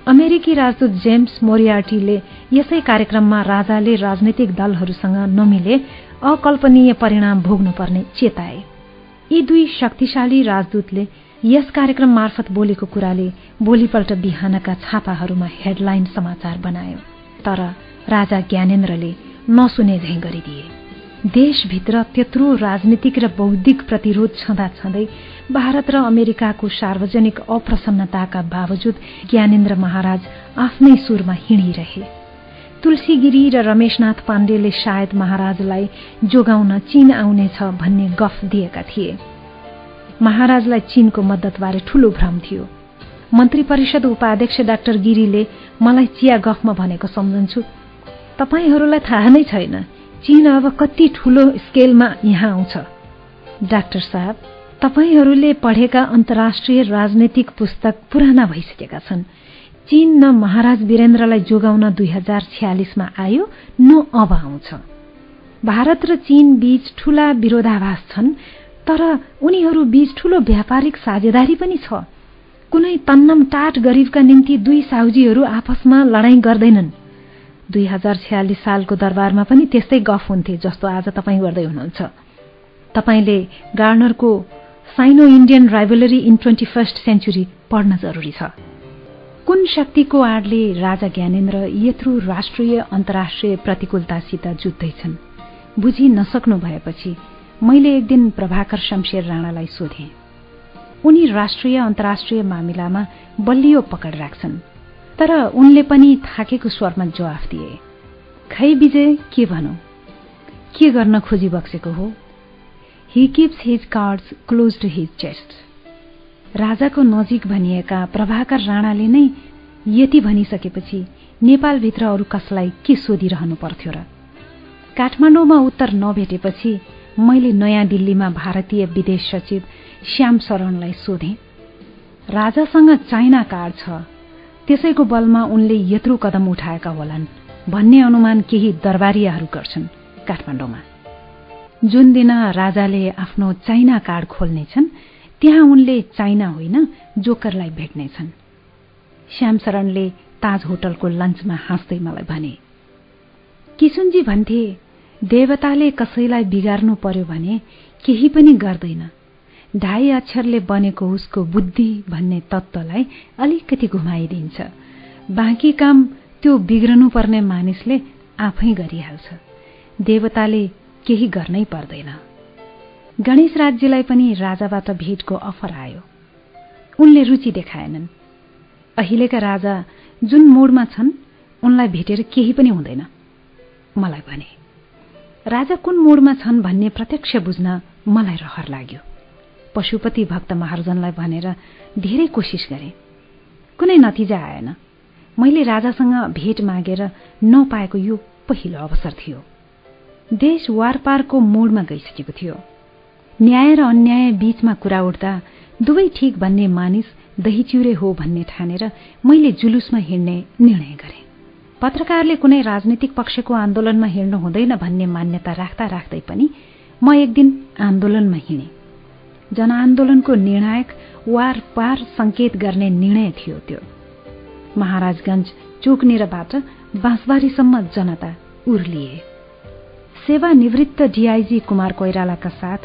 अमेरिकी राजदूत जेम्स मोरियार्टीले यसै कार्यक्रममा राजाले राजनैतिक दलहरूसँग नमिले अकल्पनीय परिणाम भोग्नुपर्ने चेताए। यी दुई शक्तिशाली राजदूतले यस कार्यक्रम मार्फत बोलेको कुराले भोलिपल्ट बिहानका छापाहरूमा हेडलाइन समाचार बनायो। तर राजा ज्ञानेन्द्रले नसुने झैं गरिदिए। देशभित्र त्यत्रो राजनीतिक र बौद्धिक प्रतिरोध छँदा छँदै भारत र अमेरिकाको सार्वजनिक अप्रसन्नताका बावजुद ज्ञानेन्द्र महाराज आफ्नै सुरमा हिँडिरहे। तुलसीगिरी र रमेशनाथ पाण्डेले सायद महाराजलाई जोगाउन चीन आउनेछ भन्ने गफ दिएका थिए। महाराजलाई चीनको मद्दतबारे ठूलो भ्रम थियो। मन्त्री परिषद उपाध्यक्ष डाक्टर गिरीले मलाई चिया गफमा भनेको सम्झन्छु। तपाईँहरूलाई थाहा नै छैन चीन अब कति ठूलो स्केलमा यहाँ आउँछ। डाक्टर साहब तपाईँहरूले पढेका अन्तर्राष्ट्रिय राजनैतिक पुस्तक पुराना भइसकेका छन्। चीन न महाराज वीरेन्द्रलाई जोगाउन दुई हजार छ्यालिसमा आयो न अब आउँछ। भारत र चीन बीच ठूला विरोधाभास छन्। तर उनीहरू बीच ठूलो व्यापारिक साझेदारी पनि छ। कुनै तन्नम टाट गरिबका निम्ति दुई साउजीहरू आपसमा लडाईँ गर्दैनन्। दुई हजार छ्यालिस सालको दरबारमा पनि त्यस्तै गफ हुन्थे जस्तो आज तपाईँ गर्दै हुनुहुन्छ। तपाईँले गार्नरको Sino Indian rivalry in twenty first century पढ्न जरुरी छ। कुन शक्तिको आडले राजा ज्ञानेन्द्र यत्रो राष्ट्रिय अन्तर्राष्ट्रिय प्रतिकूलतासित जुत्दैछन् बुझि नसक्नु भएपछि मैले एक दिन प्रभाकर शमशेर राणालाई सोधे। उनी राष्ट्रिय अन्तर्राष्ट्रिय मामिलामा बलियो पकड राख्छन् तर उनले पनि थाकेको स्वरमा जवाफ दिए। खै विजय के भनौ? के गर्न खोजी बक्सेको हो? He keeps his cards close to his chest राजाको नजिक भनिएका प्रभाकर राणाले नै यति भनिसकेपछि नेपालभित्र अरू कसलाई के सोधिरहनु पर्थ्यो र? काठमाडौँमा उत्तर नभेटेपछि मैले नयाँ दिल्लीमा भारतीय विदेश सचिव श्याम शरणलाई सोधेँ। राजासँग चाइना कार्ड छ। त्यसैको बलमा उनले यत्रो कदम उठाएका होलान्। भन्ने अनुमान केही दरबारियाहरू गर्छन् काठमाडौँमा। जुन दिन राजाले आफ्नो चाइना कार्ड खोल्नेछन् त्यहाँ उनले चाइना होइन जोकरलाई भेट्नेछन्। श्यामशरणले ताज होटलको लन्चमा हाँस्दै मलाई भने किसुनजी भन्थे देवताले कसैलाई बिगार्नु पर्यो भने केही पनि गर्दैन। ढाई अक्षरले बनेको उसको बुद्धि भन्ने तत्त्वलाई अलिकति घुमाइदिन्छ। बाँकी काम त्यो बिग्रनु पर्ने मानिसले आफै गरिहाल्छ। देवताले केही गर्नै पर्दैन। गणेश राज्यलाई पनि राजाबाट भेटको अफर आयो। उनले रुचि देखाएनन्। अहिलेका राजा जुन मोडमा छन् उनलाई भेटेर केही पनि हुँदैन। मलाई भने। राजा कुन मोडमा छन् भन्ने प्रत्यक्ष बुझ्न मलाई रहर लाग्यो। पशुपति भक्त महार्जनलाई भनेर धेरै कोसिस गरे। कुनै नतिजा आएन। मैले राजासँग भेट मागेर नपाएको यो पहिलो अवसर थियो। देश वारपारको मोडमा गइसकेको थियो। न्याय र अन्याय बीचमा कुरा उठ्दा दुवै ठिक भन्ने मानिस दहीचिउरे हो भन्ने ठानेर मैले जुलुसमा हिँड्ने निर्णय गरे। पत्रकारले कुनै राजनीतिक पक्षको आन्दोलनमा हिँड्नु हुँदैन भन्ने मान्यता राख्दा राख्दै पनि म एक दिन आन्दोलनमा हिँडे। जनआन्दोलनको निर्णायक वार पार संकेत गर्ने निर्णय थियो त्यो। महाराजगंज चोकनेरबाट बाँसबारीसम्म जनता उर्लिए। सेवानिवृत्त डीआईजी कुमार कोइरालाका साथ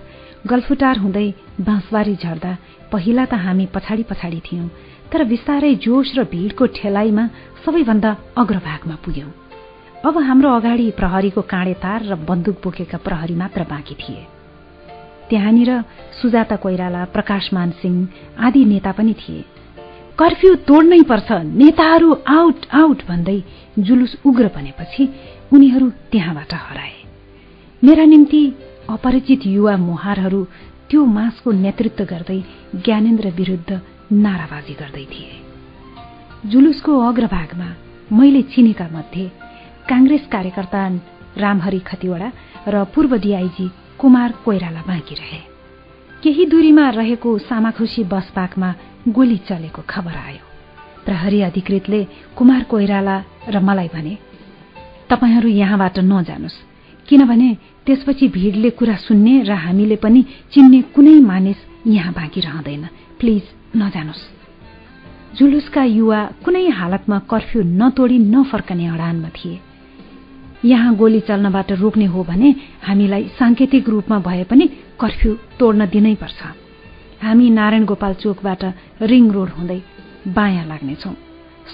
गल्फुटार हुँदै बाँसबारी झर्दा पहिला त हामी पछाडि पछाडि थियौं। तर बिस्तारै जोश र भीड़को ठेलाइमा सबैभन्दा अग्रभागमा पुग्यौं। अब हाम्रो अगाडि प्रहरीको काँडे तार र बन्दुक बोकेका प्रहरी मात्र बाँकी थिए। त्यहाँनिर सुजाता कोइराला प्रकाशमान सिंह आदि नेता पनि थिए। कर्फ्यू तोड्नै पर्छ नेताहरू आउट आउट भन्दै जुलुस उग्र बनेपछि उनीहरू त्यहाँबाट हराए। मेरा निम्ति अपरिचित युवा मुहारहरू त्यो मासको नेतृत्व गर्दै ज्ञानेन्द्र विरूद्ध नाराबाजी गर्दै थिए। जुलुसको अग्रभागमा मैले चिनेका मध्ये काङ्ग्रेस कार्यकर्ता रामहरि खतिवड़ा र पूर्व डीआईजी कुमार कोइराला बाँकी रहे। केही दूरीमा रहेको सामाखुसी बस पाकमा गोली चलेको खबर आयो। प्रहरी अधिकृतले कुमार कोइराला र मलाई भने तपाईँहरू यहाँबाट नजानुस् किनभने त्यसपछि भीड़ले कुरा सुन्ने र हामीले पनि चिन्ने कुनै मानिस यहाँ बाँकी रहँदैन। प्लिज नजानुस्। जुलुसका युवा कुनै हालतमा कर्फ्यू नतोडी नफर्कने अडानमा थिए। यहाँ गोली चल्नबाट रोक्ने हो भने हामीलाई सांकेतिक रूपमा भए पनि कर्फ्यू तोड्न दिनै पर्छ। हामी नारायण गोपाल चोकबाट रिङ रोड हुँदै बायाँ लाग्नेछौ।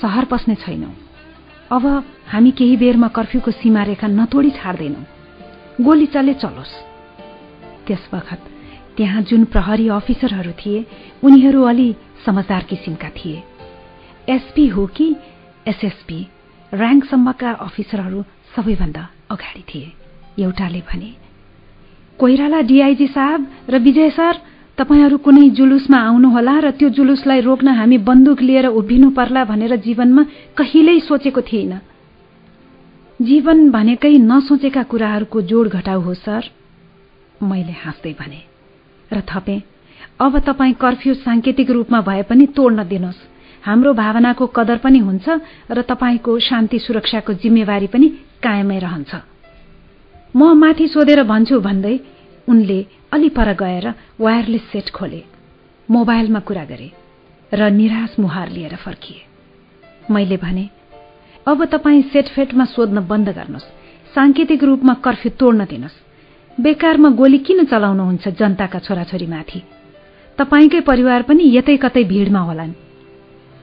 सहर पस्ने छैनौ। अब हामी केही बेरमा कर्फ्यूको सीमा रेखा नतोडी छाड्दैनौ। गोली चले चलोस्। त्यस बखत त्यहाँ जुन प्रहरी अफिसरहरू थिए उनीहरू अलि समझदार किसिमका थिए। एसपी हो कि एसएसपी ऱ्याङ्कसम्मका अफिसरहरू सबैभन्दा अगाडि थिए। एउटाले भने कोइराला डीआईजी साहब र विजय सर तपाईँहरू कुनै जुलुसमा आउनुहोला र त्यो जुलुसलाई रोक्न हामी बन्दुक लिएर उभिनु पर्ला भनेर जीवनमा कहिल्यै सोचेको थिएन। जीवन भनेकै नसोचेका कुराहरूको जोड घटाउ हो सर। मैले हाँस्दै भने र थपे। अब तपाईँ कर्फ्यू सांकेतिक रूपमा भए पनि तोड्न दिनुहोस् हाम्रो भावनाको कदर पनि हुन्छ र तपाईँको शान्ति सुरक्षाको जिम्मेवारी पनि कायमै रहन्छ। म माथि सोधेर भन्छु भन्दै उनले अलि पर गएर वायरलेस सेट खोले। मोबाइलमा कुरा गरे र निराश मुहार लिएर फर्किए। मैले भने अब तपाईँ सेटफेटमा सोध्न बन्द गर्नुहोस्। सांकेतिक रूपमा कर्फ्यू तोड्न दिनुहोस् बेकारमा गोली किन चलाउनुहुन्छ जनताका छोराछोरीमाथि? तपाईँकै परिवार पनि यतै कतै भीड़मा होलान्।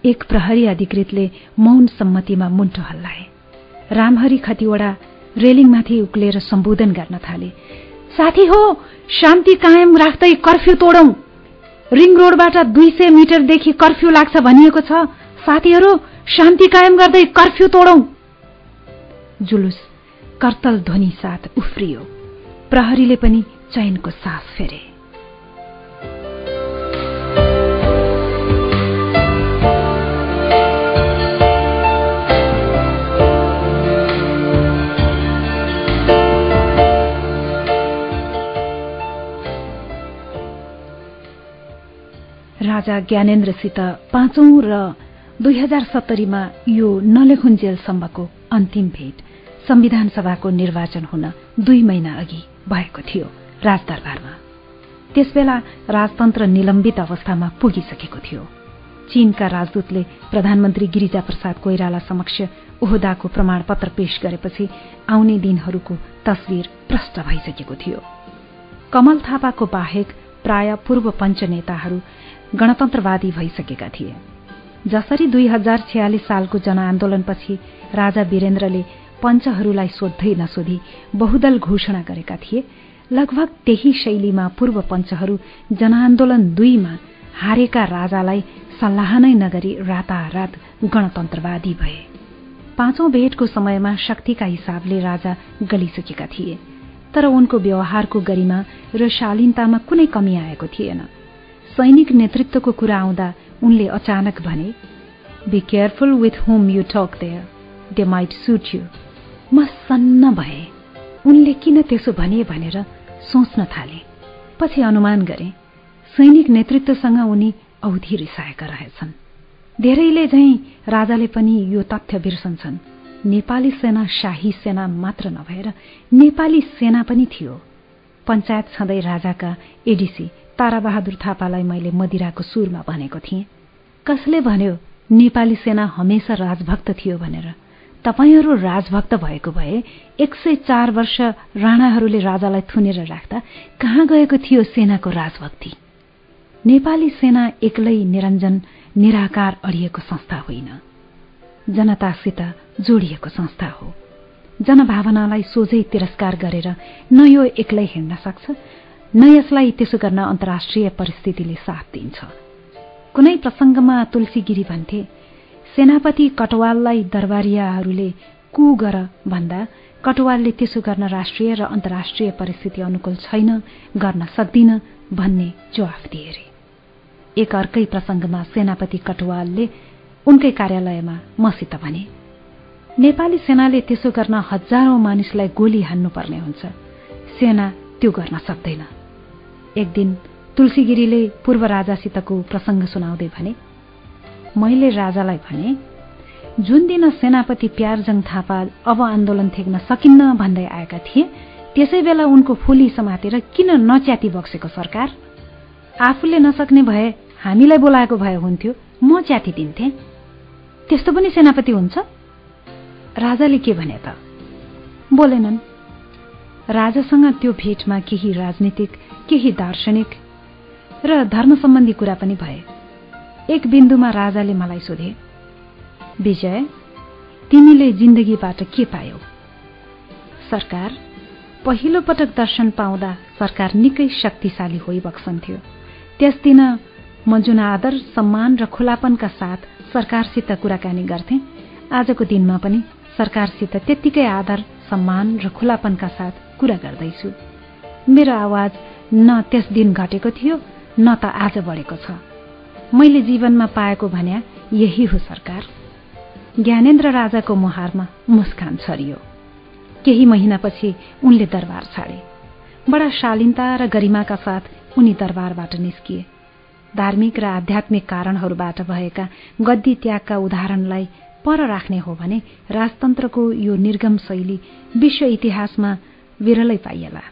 एक प्रहरी अधिकृतले मौन सम्मतिमा मुन्टो हल्लाए। रामहरि खतिवड़ा रेलिङमाथि उक्लेर सम्बोधन गर्न थाले। साथी हो शान्ति कायम राख्दै कर्फ्यू तोडौं। रिङ रोडबाट दुई सय मिटरदेखि कर्फ्यू लाग्छ भनिएको छ। साथीहरू शान्ति कायम गर्दै कर्फ्यू तोडौं। जुलुस कर्तल ध्वनि साथ उफ्रियो। प्रहरीले पनि चयनको सास फेरे। राजा ज्ञानेन्द्रसित पाँचौं र दुई हजार सत्तरीमा यो नलेखुन्जेलसम्मको अन्तिम भेट संविधान सभाको निर्वाचन हुन दुई महिना अघि। भएको थियो राजदरबारमा। त्यसबेला राजतन्त्र निलम्बित अवस्थामा पुगिसकेको थियो। चीनका राजदूतले प्रधानमन्त्री गिरिजा प्रसाद कोइराला समक्ष ओहदाको प्रमाणपत्र पेश गरेपछि आउने दिनहरूको तस्विर प्रष्ट भइसकेको थियो। कमल थापाको बाहेक प्राय पूर्व पञ्च नेताहरू गणतन्त्रवादी भइसकेका थिए। जसरी दुई हजार छयालिस सालको जनआन्दोलनपछि राजा वीरेन्द्रले पञ्चहरूलाई सोध्दै नसोधी बहुदल घोषणा गरेका थिए। लगभग त्यही शैलीमा पूर्व पञ्चहरू जनआन्दोलन दुईमा हारेका राजालाई सल्लाह नै नगरी रातारात गणतन्त्रवादी भए। पाँचौं भेटको समयमा शक्तिका हिसाबले राजा गलिसकेका थिए। तर उनको व्यवहारको गरिमा र शालीनतामा कुनै कमी आएको थिएन। सैनिक नेतृत्वको कुरा आउँदा उनले अचानक भने be careful with whom you talk there they might shoot you म सन्न भए। उनले किन त्यसो भने भनेर सोच्न थाले। पछि अनुमान गरे सैनिक नेतृत्वसँग उनी औधी रिसाएका रहेछन्। धेरैले झैं राजाले पनि यो तथ्य बिर्सन्छन्। नेपाली सेना शाही सेना मात्र नभएर नेपाली सेना पनि थियो। पञ्चायत छँदै राजाका एडिसी ताराबहादुर थापालाई मैले मदिराको सुरमा भनेको थिएँ। कसले भन्यो नेपाली सेना हमेसा राजभक्त थियो भनेर? तपाईँहरू राजभक्त भएको भए एक सय चार वर्ष राणाहरूले राजालाई थुनेर राख्दा कहाँ गएको थियो सेनाको राजभक्ति? नेपाली सेना एक्लै निरञ्जन निराकार अडिएको संस्था होइन। जनतासित जोडिएको संस्था हो। जनभावनालाई सोझै तिरस्कार गरेर न यो एक्लै हिँड्न सक्छ न यसलाई त्यसो गर्न अन्तर्राष्ट्रिय परिस्थितिले साथ दिन्छ। कुनै प्रसंगमा तुलसीगिरी भन्थे सेनापति कटवाललाई दरबारियाहरूले कु गर भन्दा कटवालले त्यसो गर्न राष्ट्रिय र अन्तर्राष्ट्रिय परिस्थिति अनुकूल छैन गर्न सक्दिन भन्ने जवाफ दिए रे। एक अर्कै प्रसंगमा सेनापति कटवालले उनकै कार्यालयमा मसित भने नेपाली सेनाले त्यसो गर्न हजारौं मानिसलाई गोली हान्नुपर्ने हुन्छ। सेना त्यो गर्न सक्दैन। एक दिन तुलसीगिरीले पूर्व राजासितको प्रसंग सुनाउँदै भने मैले राजालाई भने जुन दिन सेनापति प्यारजङ थापा अब आन्दोलन थेक्न सकिन्न भन्दै आएका थिए त्यसै बेला उनको फुली समातेर किन नच्याती बक्सेको सरकार? आफूले नसक्ने भए हामीलाई बोलाएको भए हुन्थ्यो म च्याती दिन्थे। त्यस्तो पनि सेनापति हुन्छ? राजाले के भने त? बोलेनन् राजासँग त्यो भेटमा केही राजनीतिक केही दार्शनिक र धर्म सम्बन्धी कुरा पनि भए। एक बिन्दुमा राजाले मलाई सोधे विजय तिमीले जिन्दगीबाट के पायौ? सरकार पहिलो पटक दर्शन पाउँदा सरकार निकै शक्तिशाली बक्सन्थ्यो। त्यस दिन म जुन आदर सम्मान र खुलापनका साथ सरकारसित कुराकानी गर्थे आजको दिनमा पनि सरकारसित त्यत्तिकै आदर सम्मान र खुलापनका साथ कुरा गर्दैछु। मेरो आवाज न त्यस दिन घटेको थियो न त आज बढेको छ। मैले जीवनमा पाएको भन्या यही हो सरकार। ज्ञानेन्द्र राजाको मुहारमा मुस्कान छरियो। केही महिनापछि उनले दरबार छाडे। बडा शालीनता र गरिमाका साथ उनी दरबारबाट निस्किए। धार्मिक र आध्यात्मिक कारणहरूबाट भएका गद्दी त्यागका उदाहरणलाई पर राख्ने हो भने राजतन्त्रको यो निर्गम शैली विश्व इतिहासमा विरलै पाइएला।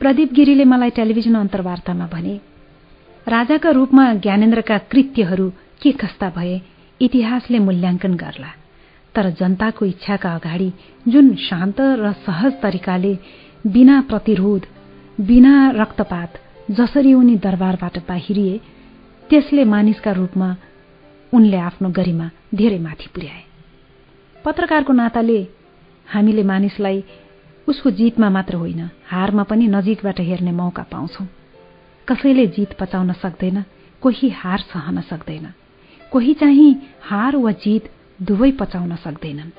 प्रदीप गिरीले मलाई टेलिभिजन अन्तर्वार्तामा भने राजाका रूपमा ज्ञानेन्द्रका कृत्यहरू के कस्ता भए इतिहासले मूल्याङ्कन गर्ला। तर जनताको इच्छाका अगाडि जुन शान्त र सहज तरिकाले बिना प्रतिरोध बिना रक्तपात जसरी उनी दरबारबाट बाहिरिए त्यसले मानिसका रूपमा उनले आफ्नो गरिमा धेरै माथि पुर्याए। पत्रकारको नाताले हामीले मानिसलाई उसको जितमा मात्र होइन हारमा पनि नजिकबाट हेर्ने मौका पाउँछौं। कसैले जीत पचाउन सक्दैन कोही हार सहन सक्दैन कोही चाहिँ हार वा जीत दुवै पचाउन सक्दैनन्।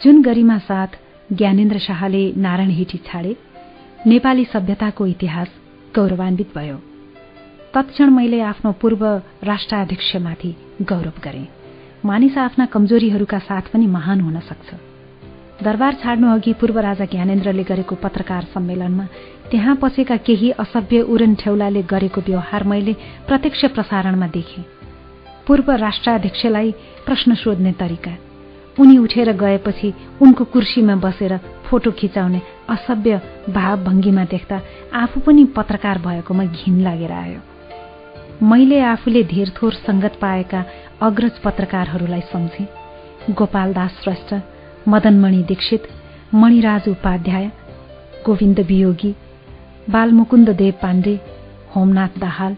जुन गरिमा साथ ज्ञानेन्द्र शाहले नारायण हिटी छाडे नेपाली सभ्यताको इतिहास गौरवान्वित भयो। तत्क्षण मैले आफ्नो पूर्व राष्ट्राध्यक्षमाथि गौरव गरे। मानिस आफ्ना कमजोरीहरूका साथ पनि महान हुन सक्छ। दरबार छाड्नु अघि पूर्व राजा ज्ञानेन्द्रले गरेको पत्रकार सम्मेलनमा त्यहाँ पसेका केही असभ्य उरन ठेउलाले गरेको व्यवहार मैले प्रत्यक्ष प्रसारणमा देखेँ। पूर्व राष्ट्राध्यक्षलाई प्रश्न सोध्ने तरिका। उनी उठेर गएपछि उनको कुर्सीमा बसेर फोटो खिचाउने असभ्य भावभङ्गीमा देख्दा आफू पनि पत्रकार भएकोमा घिन लागेर आयो। मैले आफूले धेर थोर सङ्गत पाएका अग्रज पत्रकारहरूलाई सम्झेँ। गोपाल दास श्रेष्ठ मदनमणि दीक्षित मणिराज उपाध्याय गोविन्द वियोगी बालमुकुन्द देव पाण्डे होमनाथ दाहाल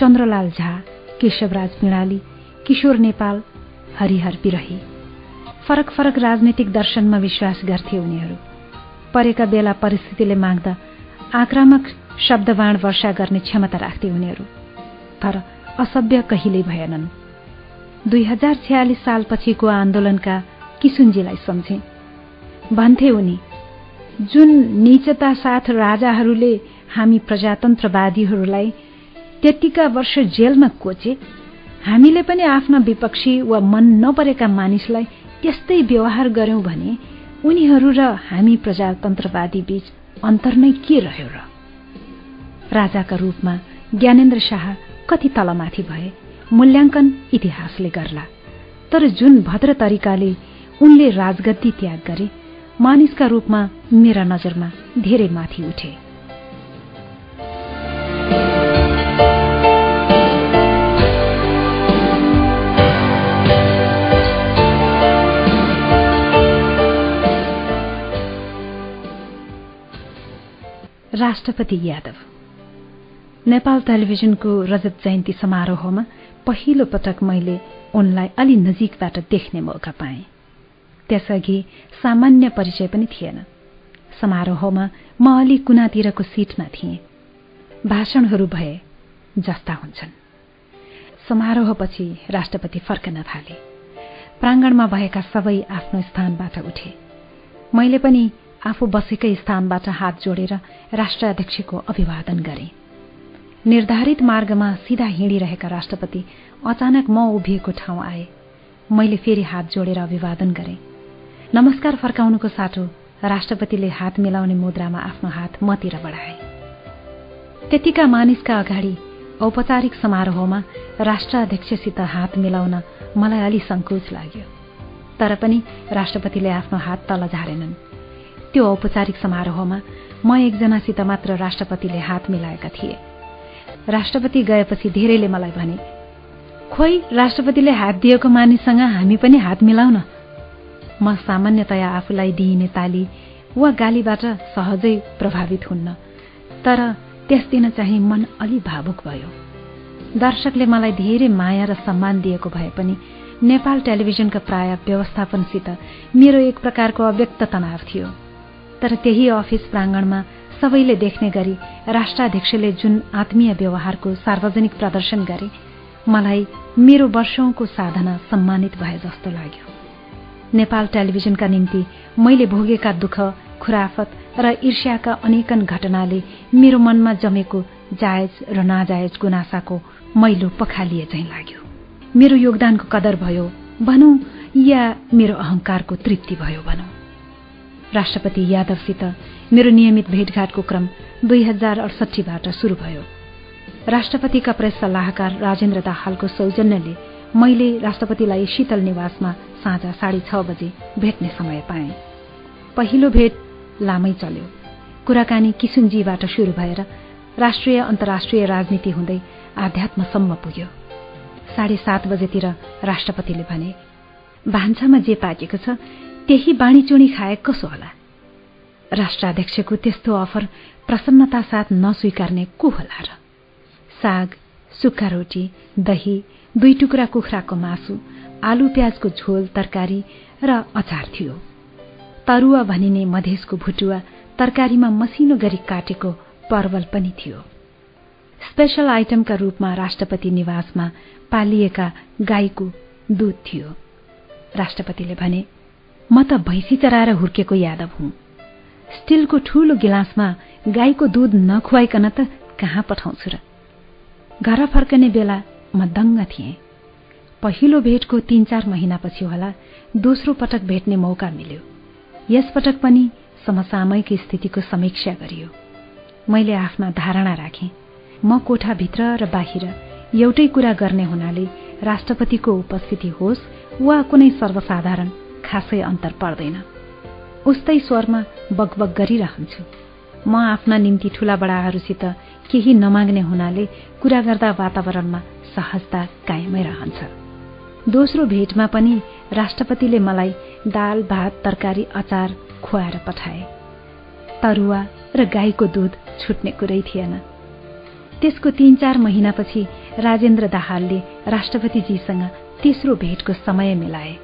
चन्द्रलाल झा केशवराज पिणाली किशोर नेपाल हरिहर विरही फरक फरक राजनैतिक दर्शनमा विश्वास गर्थे उनीहरू। परेका बेला परिस्थितिले माग्दा आक्रामक शब्दबाण वर्षा गर्ने क्षमता राख्थे उनीहरू। तर असभ्य कहिल्यै भएनन्। दुई हजार छयालिस सालपछिको आन्दोलनका किसुनजीलाई सम्झे। भन्थे उनी जुन निचता साथ राजाहरूले हामी प्रजातन्त्रवादीहरूलाई त्यतिका वर्ष जेलमा कोचे हामीले पनि आफ्ना विपक्षी वा मन नपरेका मानिसलाई त्यस्तै व्यवहार गर्यौं भने उनीहरू र हामी प्रजातन्त्रवादी बीच अन्तर नै के रह्यो र? राजाका रूपमा ज्ञानेन्द्र शाह कति तलमाथि भए मूल्याङ्कन इतिहासले गर्ला तर जुन भद्र तरिकाले उनले राजगद्दी त्याग गरे मानिसका रूपमा मेरा नजरमा धेरै माथि उठे। राष्ट्रपति यादव नेपाल टेलिभिजनको रजत जयन्ती समारोहमा पहिलो पटक मैले उनलाई अलि नजिकबाट देख्ने मौका पाएँ। त्यसअघि सामान्य परिचय पनि थिएन। समारोहमा म अलि कुनातिरको सिटमा थिएँ। भाषणहरू भए जस्ता हुन्छन्। समारोहपछि राष्ट्रपति फर्कन थाले। प्राङ्गणमा भएका सबै आफ्नो स्थानबाट उठे। मैले पनि आफू बसेकै स्थानबाट हात जोडेर राष्ट्राध्यक्षको अभिवादन गरे। निर्धारित मार्गमा सिधा हिँडिरहेका राष्ट्रपति अचानक म उभिएको ठाउँ आए। मैले फेरि हात जोडेर अभिवादन गरे। नमस्कार फर्काउनुको साटो। राष्ट्रपतिले हात मिलाउने मुद्रामा आफ्नो हात मतिर बढाए। त्यतिका मानिसका अगाडि औपचारिक समारोहमा राष्ट्राध्यक्षसित हात मिलाउन मलाई अलि सङ्कोच लाग्यो। तर पनि राष्ट्रपतिले आफ्नो हात तल झारेनन्। त्यो औपचारिक समारोहमा म एकजनासित मात्र राष्ट्रपतिले हात मिलाएका थिए। राष्ट्रपति गएपछि धेरैले मलाई भने खोइ राष्ट्रपतिले हात दिएको मानिससँग हामी पनि हात मिलाउन म सामान्यतया आफूलाई दिइने ताली वा गालीबाट सहजै प्रभावित हुन्न। तर त्यस दिन चाहिँ मन अलि भावुक भयो। दर्शकले मलाई धेरै माया र सम्मान दिएको भए पनि नेपाल टेलिभिजनका प्राय व्यवस्थापनसित मेरो एक प्रकारको अव्यक्त तनाव थियो। तर त्यही अफिस प्राङ्गणमा सबैले देख्ने गरी राष्ट्राध्यक्षले जुन आत्मीय व्यवहारको सार्वजनिक प्रदर्शन गरे मलाई मेरो वर्षौंको साधना सम्मानित भए जस्तो लाग्यो। नेपाल टेलिभिजनका निम्ति मैले भोगेका दुःख खुराफत र ईर्ष्याका अनेकन घटनाले मेरो मनमा जमेको जायज र नाजायज गुनासाको मैलो पखालिए झैं लाग्यो। मेरो योगदानको कदर भयो भनौं या मेरो अहंकारको तृप्ति भयो भनौं। राष्ट्रपति यादवसित मेरो नियमित भेटघाटको क्रम दुई हजार अडसठीबाट शुरू भयो। राष्ट्रपतिका प्रेस सल्लाहकार राजेन्द्र दाहालको सौजन्यले मैले राष्ट्रपतिलाई शीतल निवासमा साँझ साढे छ बजे भेट्ने समय पाएँ। पहिलो भेट लामै चल्यो। कुराकानी किसुनजीबाट शुरू भएर राष्ट्रिय अन्तर्राष्ट्रिय राजनीति हुँदै आध्यात्मसम्म पुग्यो। साढे सात बजेतिर राष्ट्रपतिले भने भान्सामा जे पाकेको छ त्यही बाँडीचुणी खाए कसो होला? राष्ट्राध्यक्षको त्यस्तो अफर प्रसन्नता साथ नस्वीकार्ने को होला र? साग सुक्खा रोटी दही दुई टुक्रा कुखुराको मासु आलु प्याजको झोल तरकारी र अचार थियो। तरुवा भनिने मधेसको भुटुवा तरकारीमा मसिनो गरी काटेको पर्वल पनि थियो। स्पेशल आइटमका रूपमा राष्ट्रपति निवासमा पालिएका गाईको दूध थियो। राष्ट्रपतिले भने म त भैँसी चराएर हुर्केको यादव हुँ। स्टिलको ठूलो गिलासमा गाईको दूध नखुवाइकन त कहाँ पठाउँछु र? घर फर्कने बेला म दङ्ग थिएँ। पहिलो भेटको तीन चार महिनापछि होला दोस्रो पटक भेट्ने मौका मिल्यो। यसपटक पनि समसामयिक स्थितिको समीक्षा गरियो। मैले आफ्ना धारणा राखेँ। म कोठाभित्र र बाहिर एउटै कुरा गर्ने हुनाले राष्ट्रपतिको उपस्थिति होस् वा कुनै सर्वसाधारण खासै अन्तर पर्दैन। उस्तै स्वरमा बगबग गरिरहन्छु। म आफ्ना निम्ति ठूला बडाहरूसित केही नमाग्ने हुनाले कुरा गर्दा वातावरणमा सहजता कायमै रहन्छ। दोस्रो भेटमा पनि राष्ट्रपतिले मलाई दाल भात तरकारी अचार खुवाएर पठाए। तरुवा र गाईको दूध छुट्ने कुरै थिएन। त्यसको तीन चार महिनापछि राजेन्द्र दाहालले राष्ट्रपतिजीसँग तेस्रो भेटको समय मिलाए।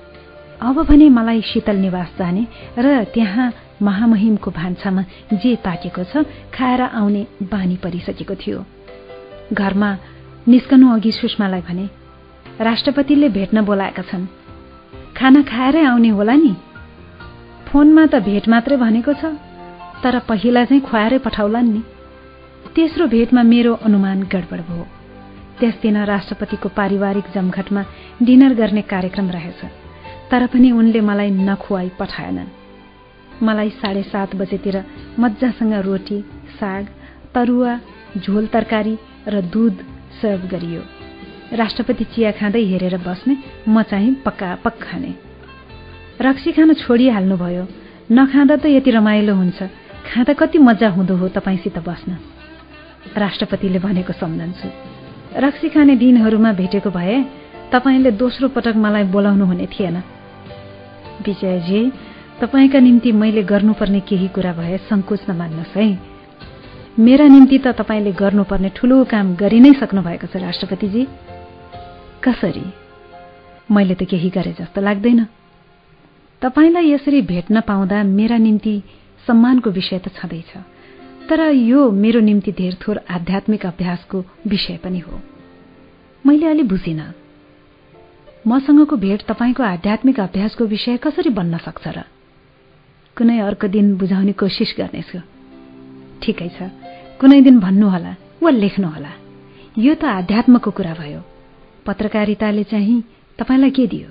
अब भने मलाई शीतल निवास जाने र त्यहाँ महामहिमको भान्सामा जे पाकेको छ खाएर आउने बानी परिसकेको थियो। घरमा निस्कनु अघि सुषमालाई भने राष्ट्रपतिले भेट्न बोलाएका छन्। खाना खाएरै आउने होला नि? फोनमा त भेट मात्रै भनेको छ तर पहिला चाहिँ खुवाएरै पठाउलान् नि। तेस्रो भेटमा मेरो अनुमान गडबड भयो। त्यस दिन राष्ट्रपतिको पारिवारिक जमघटमा डिनर गर्ने कार्यक्रम रहेछ तर पनि उनले मलाई नखुवाई पठाएनन्। मलाई साढे सात बजेतिर मजासँग रोटी साग तरुवा झोल तरकारी र दूध सर्भ गरियो। राष्ट्रपति चिया खाँदै हेरेर बस्ने म चाहिँ पक्का पक खाने। रक्सी खान छोडिहाल्नुभयो। नखाँदा त यति रमाइलो हुन्छ। खाँदा कति मजा हुँदो हो तपाईँसित बस्न। राष्ट्रपतिले भनेको सम्झन्छु। रक्सी खाने दिनहरूमा भेटेको भए तपाईँले दोस्रो पटक मलाई बोलाउनु हुने थिएन। विजयजी तपाईँका निम्ति मैले गर्नुपर्ने केही कुरा भए सङ्कोच नमान्नुहोस् है। मेरा निम्ति त तपाईँले गर्नुपर्ने ठुलो काम गरि नै सक्नु भएको छ राष्ट्रपतिजी। कसरी? मैले त केही गरे जस्तो लाग्दैन। तपाईँलाई यसरी भेट्न पाउँदा मेरा निम्ति सम्मानको विषय त छँदैछ तर यो मेरो निम्ति धेर थोर आध्यात्मिक अभ्यासको विषय पनि हो। मैले अलि बुझिन। मसँगको भेट तपाईँको आध्यात्मिक अभ्यासको विषय कसरी बन्न सक्छ र? कुनै अर्को दिन बुझाउने कोसिस गर्नेछु। ठिकै छ। कुनै दिन भन्नुहोला वा लेख्नुहोला। यो त आध्यात्मको कुरा भयो। पत्रकारिताले चाहिँ तपाईँलाई के दियो?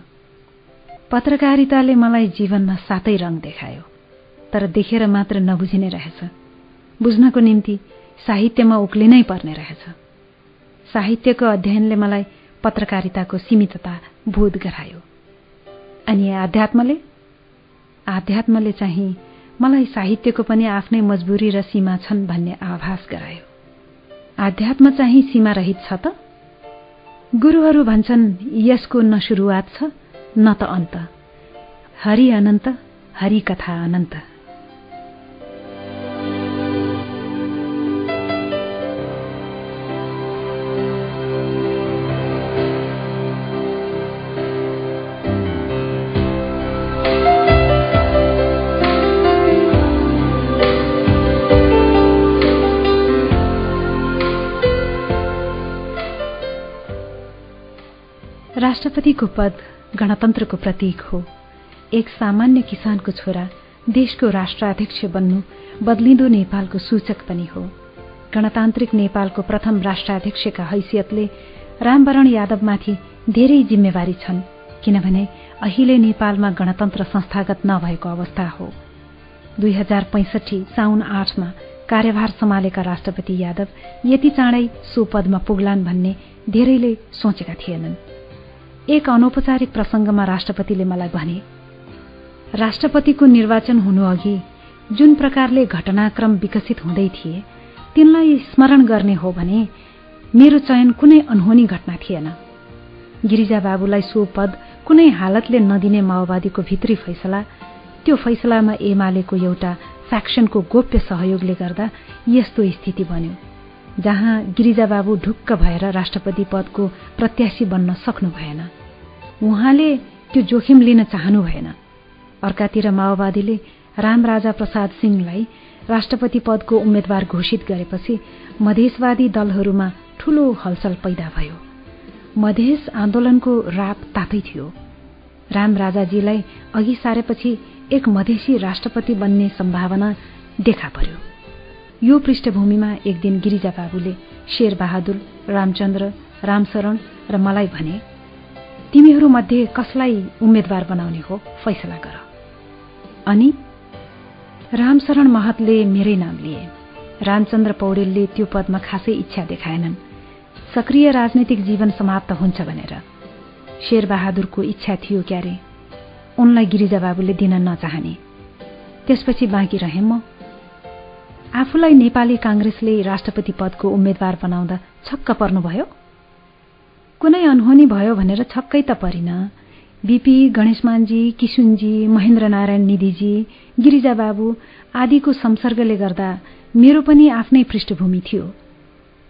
पत्रकारिताले मलाई जीवनमा सातै रङ देखायो तर देखेर मात्र नबुझिने रहेछ। बुझ्नको निम्ति साहित्यमा उक्लिनै पर्ने रहेछ। साहित्यको अध्ययनले मलाई पत्रकारिताको सीमितता बोध गरायो। अनि आध्यात्मले? आध्यात्मले चाहिँ मलाई साहित्यको पनि आफ्नै मजबुरी र सीमा छन् भन्ने आभास गरायो। आध्यात्म चाहिँ सीमा रहित छ त? गुरुहरू भन्छन् यसको न सुरुवात छ न त अन्त। हरि अनन्त हरि कथा अनन्त। राष्ट्रपतिको पद गणतन्त्रको प्रतीक हो। एक सामान्य किसानको छोरा देशको राष्ट्राध्यक्ष बन्नु बदलिँदो नेपालको सूचक पनि हो। गणतान्त्रिक नेपालको प्रथम राष्ट्राध्यक्षका हैसियतले रामवरण यादवमाथि धेरै जिम्मेवारी छन् किनभने अहिले नेपालमा गणतन्त्र संस्थागत नभएको अवस्था हो। दुई हजार पैंसठी साउन आठमा कार्यभार सम्हालेका राष्ट्रपति यादव यति चाँडै सो पदमा पुग्लान् भन्ने धेरैले सोचेका थिएनन्। एक अनौपचारिक प्रसंगमा राष्ट्रपतिले मलाई भने राष्ट्रपतिको निर्वाचन हुनुअघि जुन प्रकारले घटनाक्रम विकसित हुँदै थिए तिनलाई स्मरण गर्ने हो भने मेरो चयन कुनै अनहोनी घटना थिएन। गिरिजा बाबुलाई सो पद कुनै हालतले नदिने माओवादीको भित्री फैसला त्यो फैसलामा एमालेको एउटा फ्याक्सनको गोप्य सहयोगले गर्दा यस्तो स्थिति बन्यो। जहाँ गिरिजाबाबु ढुक्क भएर राष्ट्रपति पदको प्रत्याशी बन्न सक्नु भएन। उहाँले त्यो जोखिम लिन चाहनु भएन। अर्कातिर माओवादीले रामराजा प्रसाद सिंहलाई राष्ट्रपति पदको उम्मेद्वार घोषित गरेपछि मधेसवादी दलहरूमा ठूलो हलचल पैदा भयो। मधेस आन्दोलनको राप तातै थियो। रामराजाजीलाई अघि सारेपछि एक मधेसी राष्ट्रपति बन्ने सम्भावना देखा पर्यो। यो पृष्ठभूमिमा एक दिन गिरिजा बाबुले शेरबहादुर रामचन्द्र रामशरण र मलाई भने तिमीहरूमध्ये कसलाई उम्मेद्वार बनाउने हो? फैसला गर। अनि रामशरण महतले मेरै नाम लिए। रामचन्द्र पौडेलले त्यो पदमा खासै इच्छा देखाएनन्। सक्रिय राजनैतिक जीवन समाप्त हुन्छ भनेर। शेरबहादुरको इच्छा थियो क्यारे। उनलाई गिरिजाबाबुले दिन नचाहने। त्यसपछि बाँकी रहे म। आफूलाई नेपाली काङ्ग्रेसले राष्ट्रपति पदको उम्मेद्वार बनाउँदा छक्क पर्नुभयो? कुनै अनहोनी भयो भनेर छक्कै त परिन। बिपी गणेशमानजी किसुनजी महेन्द्र नारायण निधिजी गिरिजा बाबु आदिको संसर्गले गर्दा मेरो पनि आफ्नै पृष्ठभूमि थियो।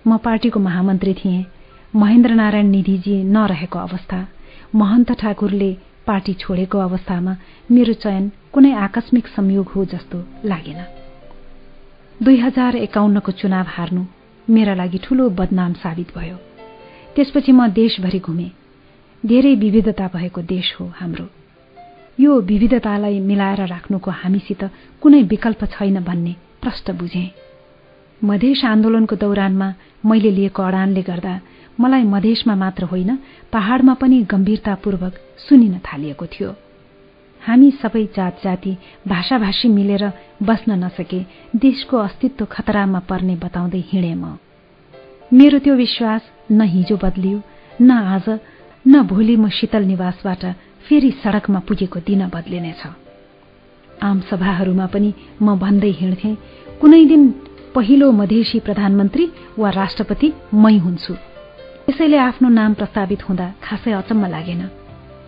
म पार्टीको महामन्त्री थिएँ। महेन्द्र नारायण निधिजी नरहेको अवस्था। महन्त ठाकुरले पार्टी छोडेको अवस्थामा मेरो चयन कुनै आकस्मिक संयोग हो जस्तो लागेन। दुई हजार एकाउन्नको चुनाव हार्नु मेरा लागि ठूलो बदनाम साबित भयो। त्यसपछि म देशभरि घुमे। धेरै विविधता भएको देश हो हाम्रो। यो विविधतालाई मिलाएर राख्नुको हामीसित कुनै विकल्प छैन भन्ने प्रष्ट बुझे। मधेस आन्दोलनको दौरानमा मैले लिएको अडानले गर्दा मलाई मधेसमा मात्र होइन पहाड़मा पनि गम्भीरतापूर्वक सुनिन थालिएको थियो। हामी सबै जात जाति भाषाभाषी मिलेर बस्न नसके देशको अस्तित्व खतरामा पर्ने बताउँदै हिँडे म। मेरो त्यो विश्वास न हिजो बदलियो न आज न भोलि म शीतल निवासबाट फेरि सड़कमा पुगेको दिन बदलिनेछ। आम सभाहरूमा पनि म भन्दै हिँड्थेँ कुनै दिन पहिलो मधेसी प्रधानमन्त्री वा राष्ट्रपति मै हुन्छु। त्यसैले आफ्नो नाम प्रस्तावित हुँदा खासै अचम्म लागेन।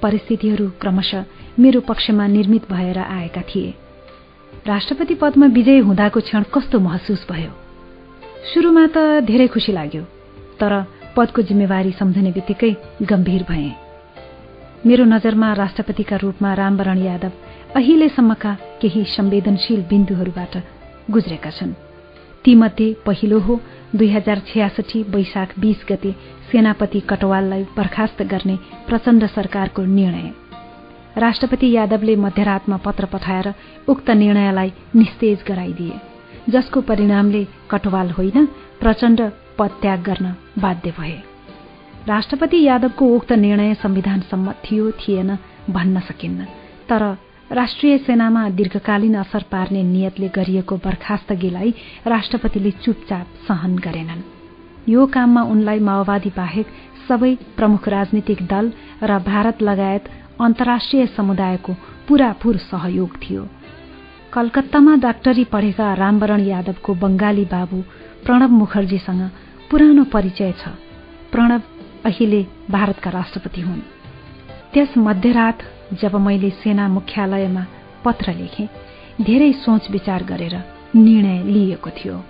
परिस्थितिहरू क्रमशः मेरो पक्षमा निर्मित भएर आएका थिए। राष्ट्रपति पदमा विजय हुँदाको क्षण कस्तो महसुस भयो। सुरुमा त धेरै खुसी लाग्यो तर पदको जिम्मेवारी सम्झने बित्तिकै गम्भीर भए। मेरो नजरमा राष्ट्रपतिका रूपमा रामवरण यादव अहिलेसम्मका केही संवेदनशील बिन्दुहरूबाट गुज्रेका छन्। तीमध्ये पहिलो हो दुई हजार छयासठी वैशाख बीस गते सेनापति कटवाललाई बर्खास्त गर्ने प्रचण्ड सरकारको निर्णय। राष्ट्रपति यादवले मध्यरातमा पत्र पठाएर उक्त निर्णयलाई निस्तेज गराइदिए जसको परिणामले कटवाल होइन प्रचण्ड पद त्याग गर्न बाध्य भए। राष्ट्रपति यादवको उक्त निर्णय संविधान सम्मत थियो थिएन भन्न सकिन्न तर राष्ट्रिय सेनामा दीर्घकालीन असर पार्ने नियतले गरिएको बर्खास्तगीलाई राष्ट्रपतिले चुपचाप सहन गरेनन्। यो काममा उनलाई माओवादी बाहेक सबै प्रमुख राजनीतिक दल र भारत लगायत अन्तर्राष्ट्रिय समुदायको पूरापूर सहयोग थियो। कलकत्तामा डाक्टरी पढेका रामवरण यादवको बंगाली बाबु प्रणव मुखर्जीसँग पुरानो परिचय छ। प्रणव अहिले भारतका राष्ट्रपति हुन्। त्यस मध्यरात जब मैले सेना मुख्यालयमा पत्र लेखेँ धेरै सोच विचार गरेर निर्णय लिएको थियो।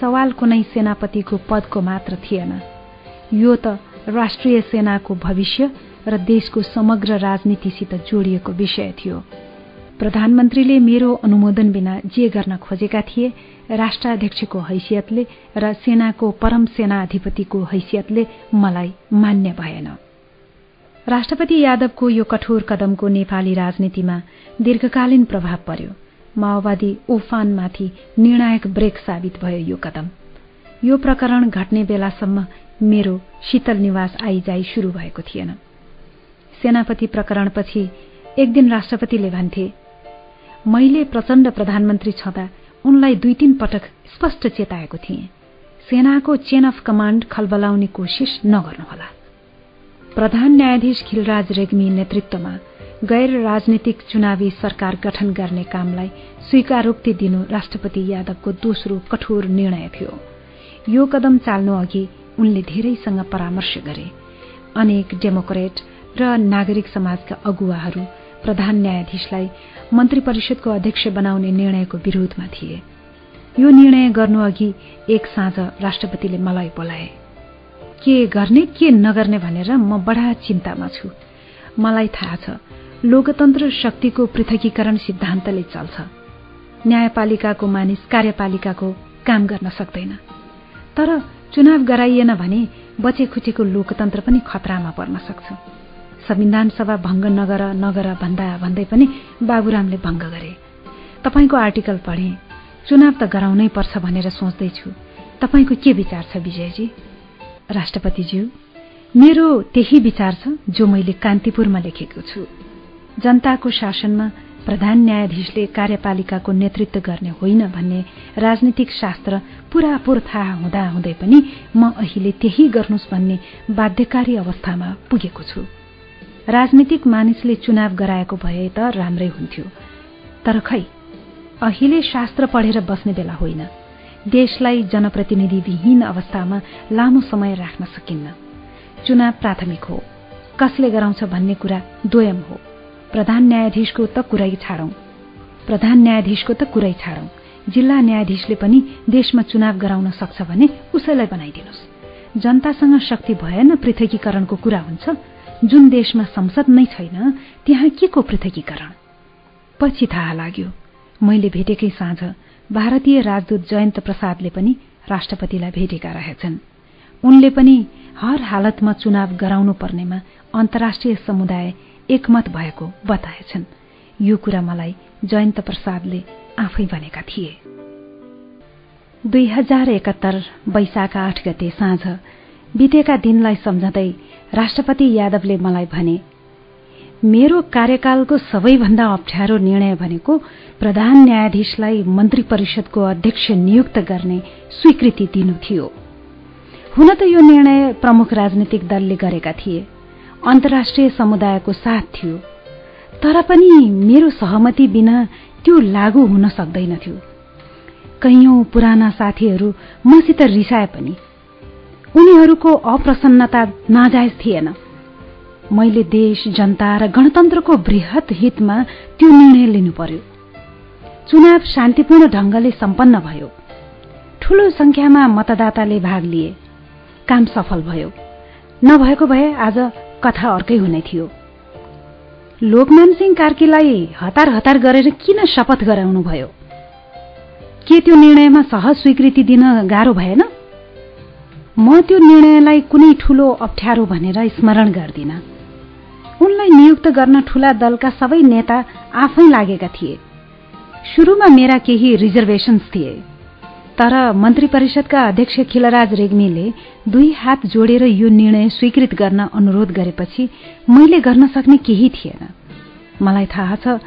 सवाल कुनै सेनापतिको पदको मात्र थिएन। यो त राष्ट्रिय सेनाको भविष्य र देशको समग्र राजनीतिसित जोडिएको विषय थियो। प्रधानमन्त्रीले मेरो अनुमोदन बिना जे गर्न खोजेका थिए राष्ट्राध्यक्षको हैसियतले र सेनाको परम सेनाधिपतिको हैसियतले मलाई मान्य भएन। राष्ट्रपति यादवको यो कठोर कदमको नेपाली राजनीतिमा दीर्घकालीन प्रभाव पर्यो। माओवादी उफानमाथि निर्णायक ब्रेक साबित भयो यो कदम। यो प्रकरण घट्ने बेलासम्म मेरो शीतल निवास आइजाई शुरू भएको थिएन। सेनापति प्रकरणपछि एक दिन राष्ट्रपतिले भन्थे मैले प्रचण्ड प्रधानमन्त्री छँदा उनलाई दुई तीन पटक स्पष्ट चेताएको थिएँ। सेनाको चेन अफ कमाण्ड खलबलाउने कोसिस नगर्नुहोला। प्रधान न्यायाधीश खिलराज रेग्मी नेतृत्वमा गैर राजनीतिक चुनावी सरकार गठन गर्ने कामलाई स्वीकारोक्ति दिनु राष्ट्रपति यादवको दोस्रो कठोर निर्णय थियो। यो कदम चाल्नु अघि उनले धेरैसँग परामर्श गरे। अनेक डेमोक्रेट र नागरिक समाजका अगुवाहरू प्रधान न्यायाधीशलाई मन्त्री परिषदको अध्यक्ष बनाउने निर्णयको विरोधमा थिए। यो निर्णय गर्नुअघि एक साँझ राष्ट्रपतिले मलाई बोलाए के गर्ने के नगर्ने भनेर म बडा चिन्तामा छु। मलाई थाहा छ लोकतन्त्र शक्तिको पृथकीकरण सिद्धान्तले चल्छ। न्यायपालिकाको मानिस कार्यपालिकाको काम गर्न सक्दैन। तर चुनाव गराइएन भने बचेखुचेको लोकतन्त्र पनि खतरामा पर्न सक्छ। संविधान सभा भङ्ग नगर नगर भन्दा भन्दै पनि बाबुरामले भङ्ग गरे। तपाईँको आर्टिकल पढे। चुनाव त गराउनै पर्छ भनेर सोच्दैछु। तपाईँको के विचार छ विजयजी? राष्ट्रपतिज्यू मेरो त्यही विचार छ जो मैले कान्तिपुरमा लेखेको छु। जनताको शासनमा प्रधान न्यायाधीशले कार्यपालिकाको नेतृत्व गर्ने होइन भन्ने राजनीतिक शास्त्र पूरापूर थाहा हुँदा हुँदै पनि म अहिले त्यही गर्नुहोस् भन्ने बाध्यकारी अवस्थामा पुगेको छु। राजनीतिक मानिसले चुनाव गराएको भए त राम्रै हुन्थ्यो। तर खै अहिले शास्त्र पढेर बस्ने बेला होइन। देशलाई जनप्रतिनिधिविहीन अवस्थामा लामो समय राख्न सकिन्न। चुनाव प्राथमिक हो। कसले गराउँछ भन्ने कुरा दोयम हो। प्रधान न्यायाधीशको त कुरै छाडौं। प्रधान न्यायाधीशको त कुरै छाडौं। जिल्ला न्यायाधीशले पनि देशमा चुनाव गराउन सक्छ भने उसैलाई बनाइदिनुहोस्। जनतासँग शक्ति भएन पृथकीकरणको कुरा हुन्छ। जुन देशमा संसद नै छैन त्यहाँ के को पृथकीकरण? पछि थाहा लाग्यो मैले भेटेकै साँझ भारतीय राजदूत जयन्त प्रसादले पनि राष्ट्रपतिलाई भेटेका रहेछन्। उनले पनि हर हालतमा चुनाव गराउनु पर्नेमा अन्तर्राष्ट्रिय समुदाय एकमत भएको बताएछन्। यो कुरा मलाई जयन्त प्रसादले आफै भनेका थिए। दुई हजार एकात्तर वैशाख आठ गते साँझ बितेका दिनलाई सम्झँदै राष्ट्रपति यादवले मलाई भने मेरो कार्यकालको सबैभन्दा अप्ठ्यारो निर्णय भनेको प्रधान न्यायाधीशलाई मन्त्री परिषदको अध्यक्ष नियुक्त गर्ने स्वीकृति दिनु थियो। हुन त यो निर्णय प्रमुख राजनीतिक दलले गरेका थिए अन्तर्राष्ट्रिय समुदायको साथ थियो तर पनि मेरो सहमति बिना त्यो लागू हुन सक्दैनथ्यो कैयौं पुराना साथीहरू मसित रिसाए पनि उनीहरूको अप्रसन्नता नाजायज थिएन। मैले देश जनता र गणतन्त्रको वृहत हितमा त्यो निर्णय लिनु पर्यो। चुनाव शान्तिपूर्ण ढंगले सम्पन्न भयो। ठूलो संख्यामा मतदाताले भाग लिए। काम सफल भयो। नभएको भए आज कथा अर्कै हुने थियो। लोकमान सिंह कार्कीलाई हतार हतार गरेर किन शपथ गराउनु भयो? के त्यो निर्णयमा सहज स्वीकृति दिन गाह्रो भएन? म त्यो निर्णयलाई कुनै ठूलो अप्ठ्यारो भनेर स्मरण गर्दिन। उनलाई नियुक्त गर्न ठूला दलका सबै नेता आफै लागेका थिए। सुरुमा मेरा केही रिजर्भेशन्स थिए। तर मन्त्री परिषदका अध्यक्ष खिलराज रेग्मीले दुई हात जोडेर यो निर्णय स्वीकृत गर्न अनुरोध गरेपछि मैले गर्न सक्ने केही थिएन। मलाई थाहा छ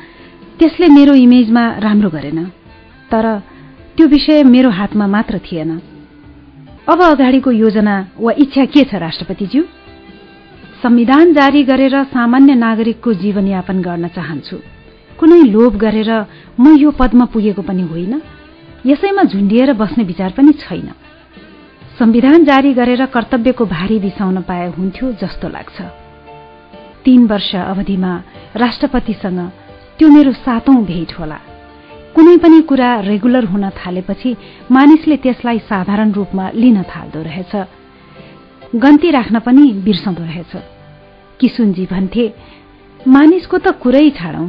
त्यसले मेरो इमेजमा राम्रो गरेन। तर त्यो विषय मेरो हातमा मात्र थिएन। अब अगाडिको योजना वा इच्छा के छ राष्ट्रपतिज्यू? संविधान जारी गरेर सामान्य नागरिकको जीवनयापन गर्न चाहन्छु। कुनै लोभ गरेर म यो पदमा पुगेको पनि होइन। यसैमा झुन्डिएर बस्ने विचार पनि छैन। संविधान जारी गरेर कर्तव्यको भारी बिसाउन पाए हुन्थ्यो जस्तो लाग्छ। तीन वर्ष अवधिमा राष्ट्रपतिसँग त्यो मेरो सातौं भेट होला। कुनै पनि कुरा रेगुलर हुन थालेपछि मानिसले त्यसलाई साधारण रूपमा लिन थाल्दो रहेछ। गन्ती राख्न पनि बिर्सँदो रहेछ। किसुनजी भन्थे मानिसको त कुरै छाडौं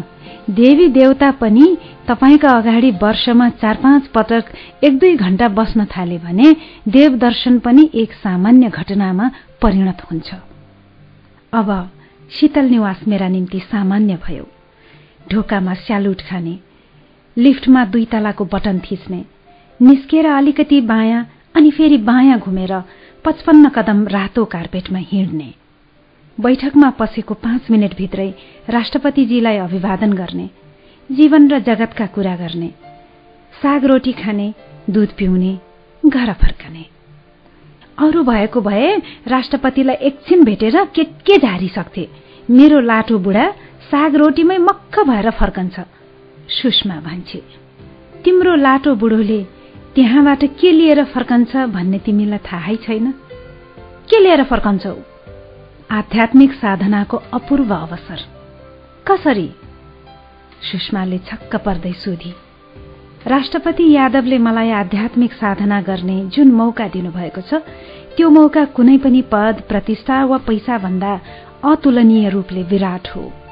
देवी देवता पनि तपाईँका अगाडि वर्षमा चार पाँच पटक एक दुई घण्टा बस्न थाले भने देव दर्शन पनि एक सामान्य घटनामा परिणत हुन्छ। अब शीतल निवास मेरा निम्ति सामान्य भयो। ढोकामा स्यालुट खाने लिफ्टमा दुई तलाको बटन थिच्ने। निस्केर अलिकति बायाँ अनि फेरि बायाँ घुमेर पचपन्न कदम रातो कार्पेटमा हिँड्ने। बैठकमा पसेको पाँच मिनटभित्रै राष्ट्रपतिजीलाई अभिवादन गर्ने जीवन र जगतका कुरा गर्ने साग रोटी खाने दूध पिउने घर फर्कने। अरू भएको भए राष्ट्रपतिलाई एकछिन भेटेर के के झारिसक्थे? मेरो लाटो बुढा साग रोटीमै मक्ख भएर फर्कन्छ। सुषमा भन्छे तिम्रो लाटो बुढोले त्यहाँबाट के लिएर फर्कन्छ भन्ने तिमीलाई थाहै छैन? के लिएर फर्कन्छौ? आध्यात्मिक साधनाको अपूर्व अवसर। कसरी? सुषमाले छक्क पर्दै सोधी राष्ट्रपति यादवले मलाई आध्यात्मिक साधना गर्ने जुन मौका दिनुभएको छ त्यो मौका कुनै पनि पद प्रतिष्ठा वा पैसा भन्दा अतुलनीय रूपले विराट हो।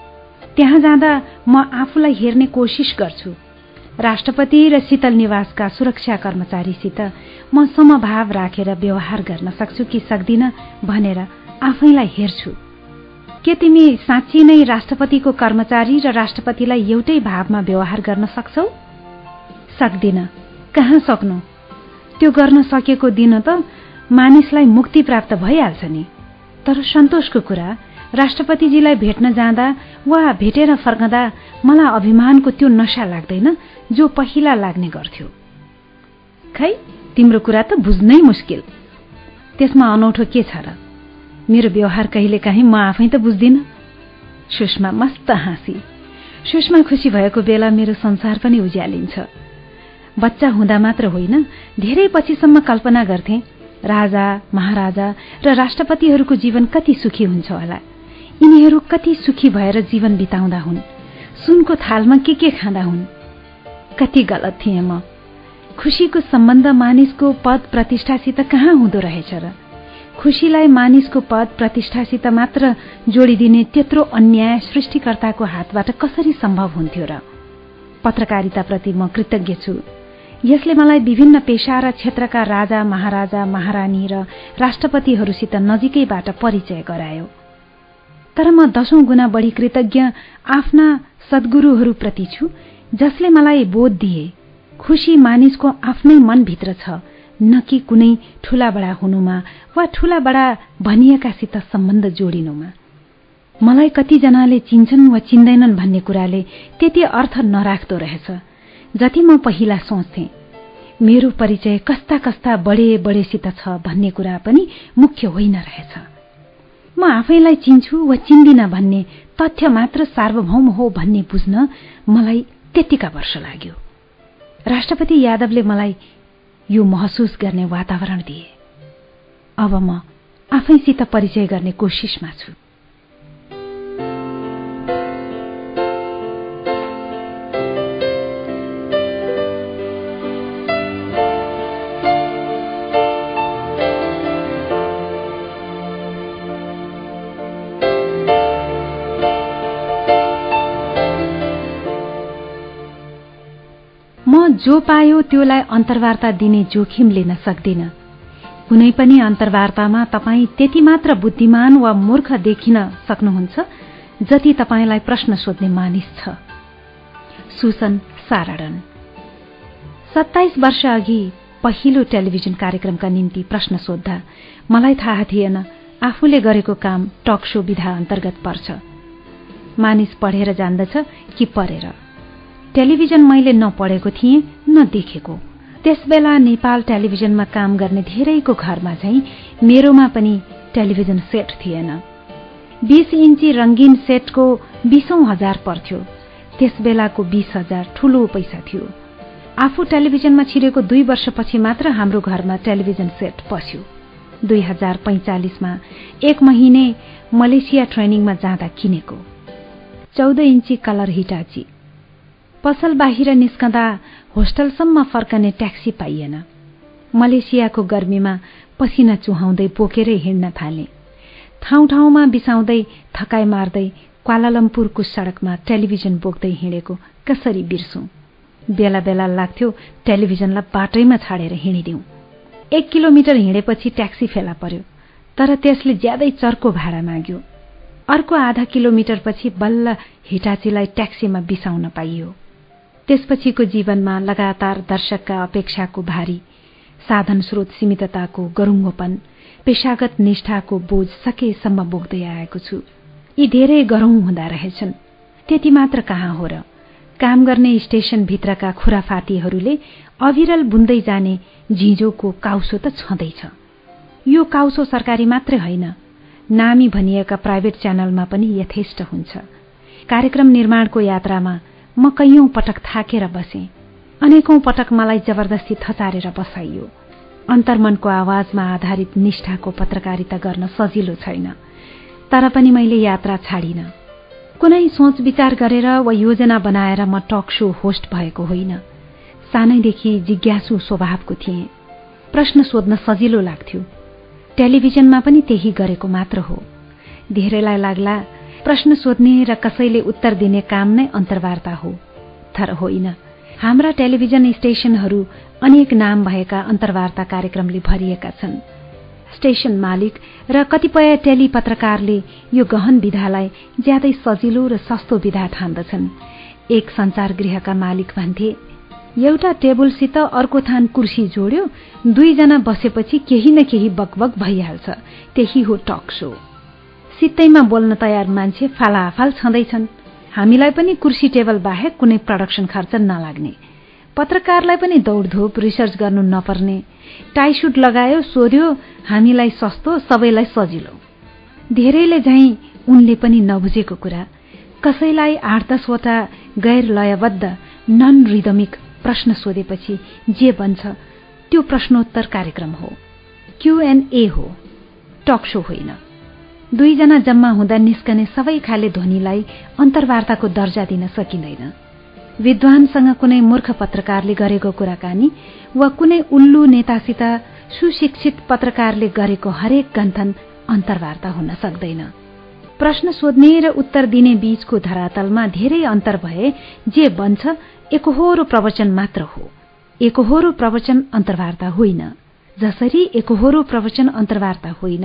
त्यहाँ जाँदा म आफूलाई हेर्ने कोशिश गर्छु। राष्ट्रपति र शीतल निवासका सुरक्षा कर्मचारीसित म समभाव राखेर व्यवहार गर्न सक्छु कि सक्दिन भनेर आफैलाई हेर्छु। के तिमी साँच्ची नै राष्ट्रपतिको कर्मचारी र राष्ट्रपतिलाई एउटै भावमा व्यवहार गर्न सक्छौ? सक्दिन। कहाँ सक्नु? त्यो गर्न सकेको दिन त मानिसलाई मुक्ति प्राप्त भइहाल्छ नि। तर सन्तोषको कुरा राष्ट्रपतिजीलाई भेट्न जाँदा वा भेटेर फर्कँदा मलाई अभिमानको त्यो नशा लाग्दैन जो पहिला लाग्ने गर्थ्यो। खै तिम्रो कुरा त बुझ्नै मुस्किल। त्यसमा अनौठो के छ र? मेरो व्यवहार कहिले काहीँ म आफै त बुझ्दिन। सुषमा मस्त हाँसी। सुषमा खुसी भएको बेला मेरो संसार पनि उज्यालिन्छ। बच्चा हुँदा मात्र होइन धेरै पछिसम्म कल्पना गर्थे राजा महाराजा र राष्ट्रपतिहरूको जीवन कति सुखी हुन्छ होला। यिनीहरू कति सुखी भएर जीवन बिताउँदा हुन्। सुनको थालमा के के खाँदा हुन्? कति गलत थिएँ म। खुशीको सम्बन्ध मानिसको पद प्रतिष्ठासित कहाँ हुँदो रहेछ र? खुशीलाई मानिसको पद प्रतिष्ठासित मात्र जोडिदिने त्यत्रो अन्याय सृष्टिकर्ताको हातबाट कसरी सम्भव हुन्थ्यो र? पत्रकारिताप्रति म कृतज्ञ छु। यसले मलाई विभिन्न पेशा र क्षेत्रका राजा महाराजा महारानी र राष्ट्रपतिहरूसित नजिकैबाट परिचय गरायो। तर म दशौं गुणा बढ़ी कृतज्ञ आफ्ना सद्गुरूहरूप्रति छु जसले मलाई बोध दिए। खुशी मानिसको आफ्नै मनभित्र छ न कि कुनै ठूला बडा हुनुमा वा ठूला बडा भनिएकासित सम्बन्ध जोडिनुमा। मलाई कतिजनाले चिन्छन् वा चिन्दैनन् भन्ने कुराले त्यति अर्थ नराख्दो रहेछ जति म पहिला सोच्थे। मेरो परिचय कस्ता कस्ता बडे बडेसित छ भन्ने कुरा पनि मुख्य होइन रहेछ। म आफैलाई चिन्छु वा चिन्दिन भन्ने तथ्य मात्र सार्वभौम हो भन्ने बुझ्न मलाई त्यतिका वर्ष लाग्यो। राष्ट्रपति यादवले मलाई यो महसुस गर्ने वातावरण दिए। अब म आफैसित परिचय गर्ने कोसिसमा छु। जो पायो त्योलाई अन्तर्वार्ता दिने जोखिम लिन सक्दिन। कुनै पनि अन्तर्वार्तामा तपाईँ त्यति मात्र बुद्धिमान वा मूर्ख देखिन सक्नुहुन्छ जति तपाईँलाई प्रश्न सोध्ने मानिस छ। सुसन सत्ताइस वर्ष अघि पहिलो टेलिभिजन कार्यक्रमका निम्ति प्रश्न सोद्धा मलाई थाहा थिएन आफूले गरेको काम टक सो विधा अन्तर्गत पर्छ। मानिस पढेर जान्दछ कि परेर। टेलिभिजन मैले नपढेको थिएँ न देखेको त्यसबेला नेपाल टेलिभिजनमा काम गर्ने धेरैको घरमा चाहिँ मेरोमा पनि टेलिभिजन सेट थिएन। बीस इन्ची रंगीन सेटको बीसौं हजार पर्थ्यो त्यसबेलाको बीस हजार ठूलो पैसा थियो। आफू टेलिभिजनमा छिरेको दुई वर्षपछि मात्र हाम्रो घरमा टेलिभिजन सेट पस्यो। दुई हजार पैंचालिसमा एक महिने मलेसिया ट्रेनिङमा जाँदा किनेको। चौध इन्ची कलर हिटाची। पसल बाहिर निस्कँदा होस्टलसम्म फर्कने ट्याक्सी पाइएन। मलेसियाको गर्मीमा पसिना चुहाउँदै बोकेरै हिँड्न थाले। ठाउँ ठाउँमा बिसाउँदै थकाइ मार्दै क्वालालम्पुरको सड़कमा टेलिभिजन बोक्दै हिँडेको कसरी बिर्सौं? बेला बेला लाग्थ्यो टेलिभिजनलाई बाटैमा छाडेर हिँडिदिउँ। एक किलोमिटर हिँडेपछि ट्याक्सी फेला पर्यो तर त्यसले ज्यादै चर्को भाडा माग्यो। अर्को आधा किलोमिटरपछि बल्ल हिटाचीलाई ट्याक्सीमा बिसाउन पाइयो। त्यसपछिको जीवनमा लगातार दर्शकका अपेक्षाको भारी साधन स्रोत सीमितताको गरुङ्गोपन पेशागत निष्ठाको बोझ सकेसम्म बोक्दै आएको छु। यी धेरै गरौं हुँदा रहेछन्। त्यति मात्र कहाँ हो र? काम गर्ने स्टेशनभित्रका खुराफातीहरूले अविरल बुन्दै जाने झिझोको काउसो त छँदैछ। यो काउसो सरकारी मात्रै होइन। नामी भनिएका प्राइभेट च्यानलमा पनि यथेष्ट हुन्छ। कार्यक्रम निर्माणको यात्रामा म कैयौं पटक थाकेर बसे। अनेकौं पटक मलाई जबरजस्ती थचारेर बसाइयो। अन्तर्मनको आवाजमा आधारित निष्ठाको पत्रकारिता गर्न सजिलो छैन। तर पनि मैले यात्रा छाडिन। कुनै सोच विचार गरेर वा योजना बनाएर म टक सो होस्ट भएको होइन। सानैदेखि जिज्ञासु स्वभावको थिएँ। प्रश्न सोध्न सजिलो लाग्थ्यो। टेलिभिजनमा पनि त्यही गरेको मात्र हो। धेरैलाई लाग्ला प्रश्न सोध्ने र कसैले उत्तर दिने काम नै अन्तर्वार्ता हो। तर होइन। हाम्रा टेलिभिजन स्टेशनहरू अनेक नाम भएका अन्तर्वार्ता कार्यक्रमले भरिएका छन्। स्टेशन मालिक र कतिपय टेली पत्रकारले यो गहन विधालाई ज्यादै सजिलो र सस्तो विधा ठान्दछन्। एक संचार गृहका मालिक भन्थे एउटा टेबलसित अर्को थान कुर्सी जोड्यो दुईजना बसेपछि केही न केही बकबक भइहाल्छ। त्यही हो टक सो। सित्तैमा बोल्न तयार मान्छे फालाफाल छँदैछन्। हामीलाई पनि कुर्सी टेबल बाहेक कुनै प्रडक्सन खर्च नलाग्ने। पत्रकारलाई पनि दौडधोप रिसर्च गर्नु नपर्ने। टाइसुट लगायो सोध्यो हामीलाई सस्तो सबैलाई सजिलो। धेरैले झैं उनले पनि नबुझेको कुरा। कसैलाई आठ दसवटा गैर लयबद्ध नन रिदमिक प्रश्न सोधेपछि जे बन्छ त्यो प्रश्नोत्तर कार्यक्रम हो। क्यूएनए हो। टक सो होइन। दुईजना जम्मा हुँदा निस्कने सबै खाले ध्वनिलाई अन्तर्वार्ताको दर्जा दिन सकिँदैन। विद्वानसँग कुनै मूर्ख पत्रकारले गरेको कुराकानी वा कुनै उल्लु नेतासित सुशिक्षित पत्रकारले गरेको हरेक गन्थन अन्तर्वार्ता हुन सक्दैन। प्रश्न सोध्ने र उत्तर दिने बीचको धरातलमा धेरै अन्तर भए जे बन्छ एकहोरो प्रवचन मात्र हो। एकहोरो प्रवचन अन्तर्वार्ता होइन। जसरी एकहोरो प्रवचन अन्तर्वार्ता होइन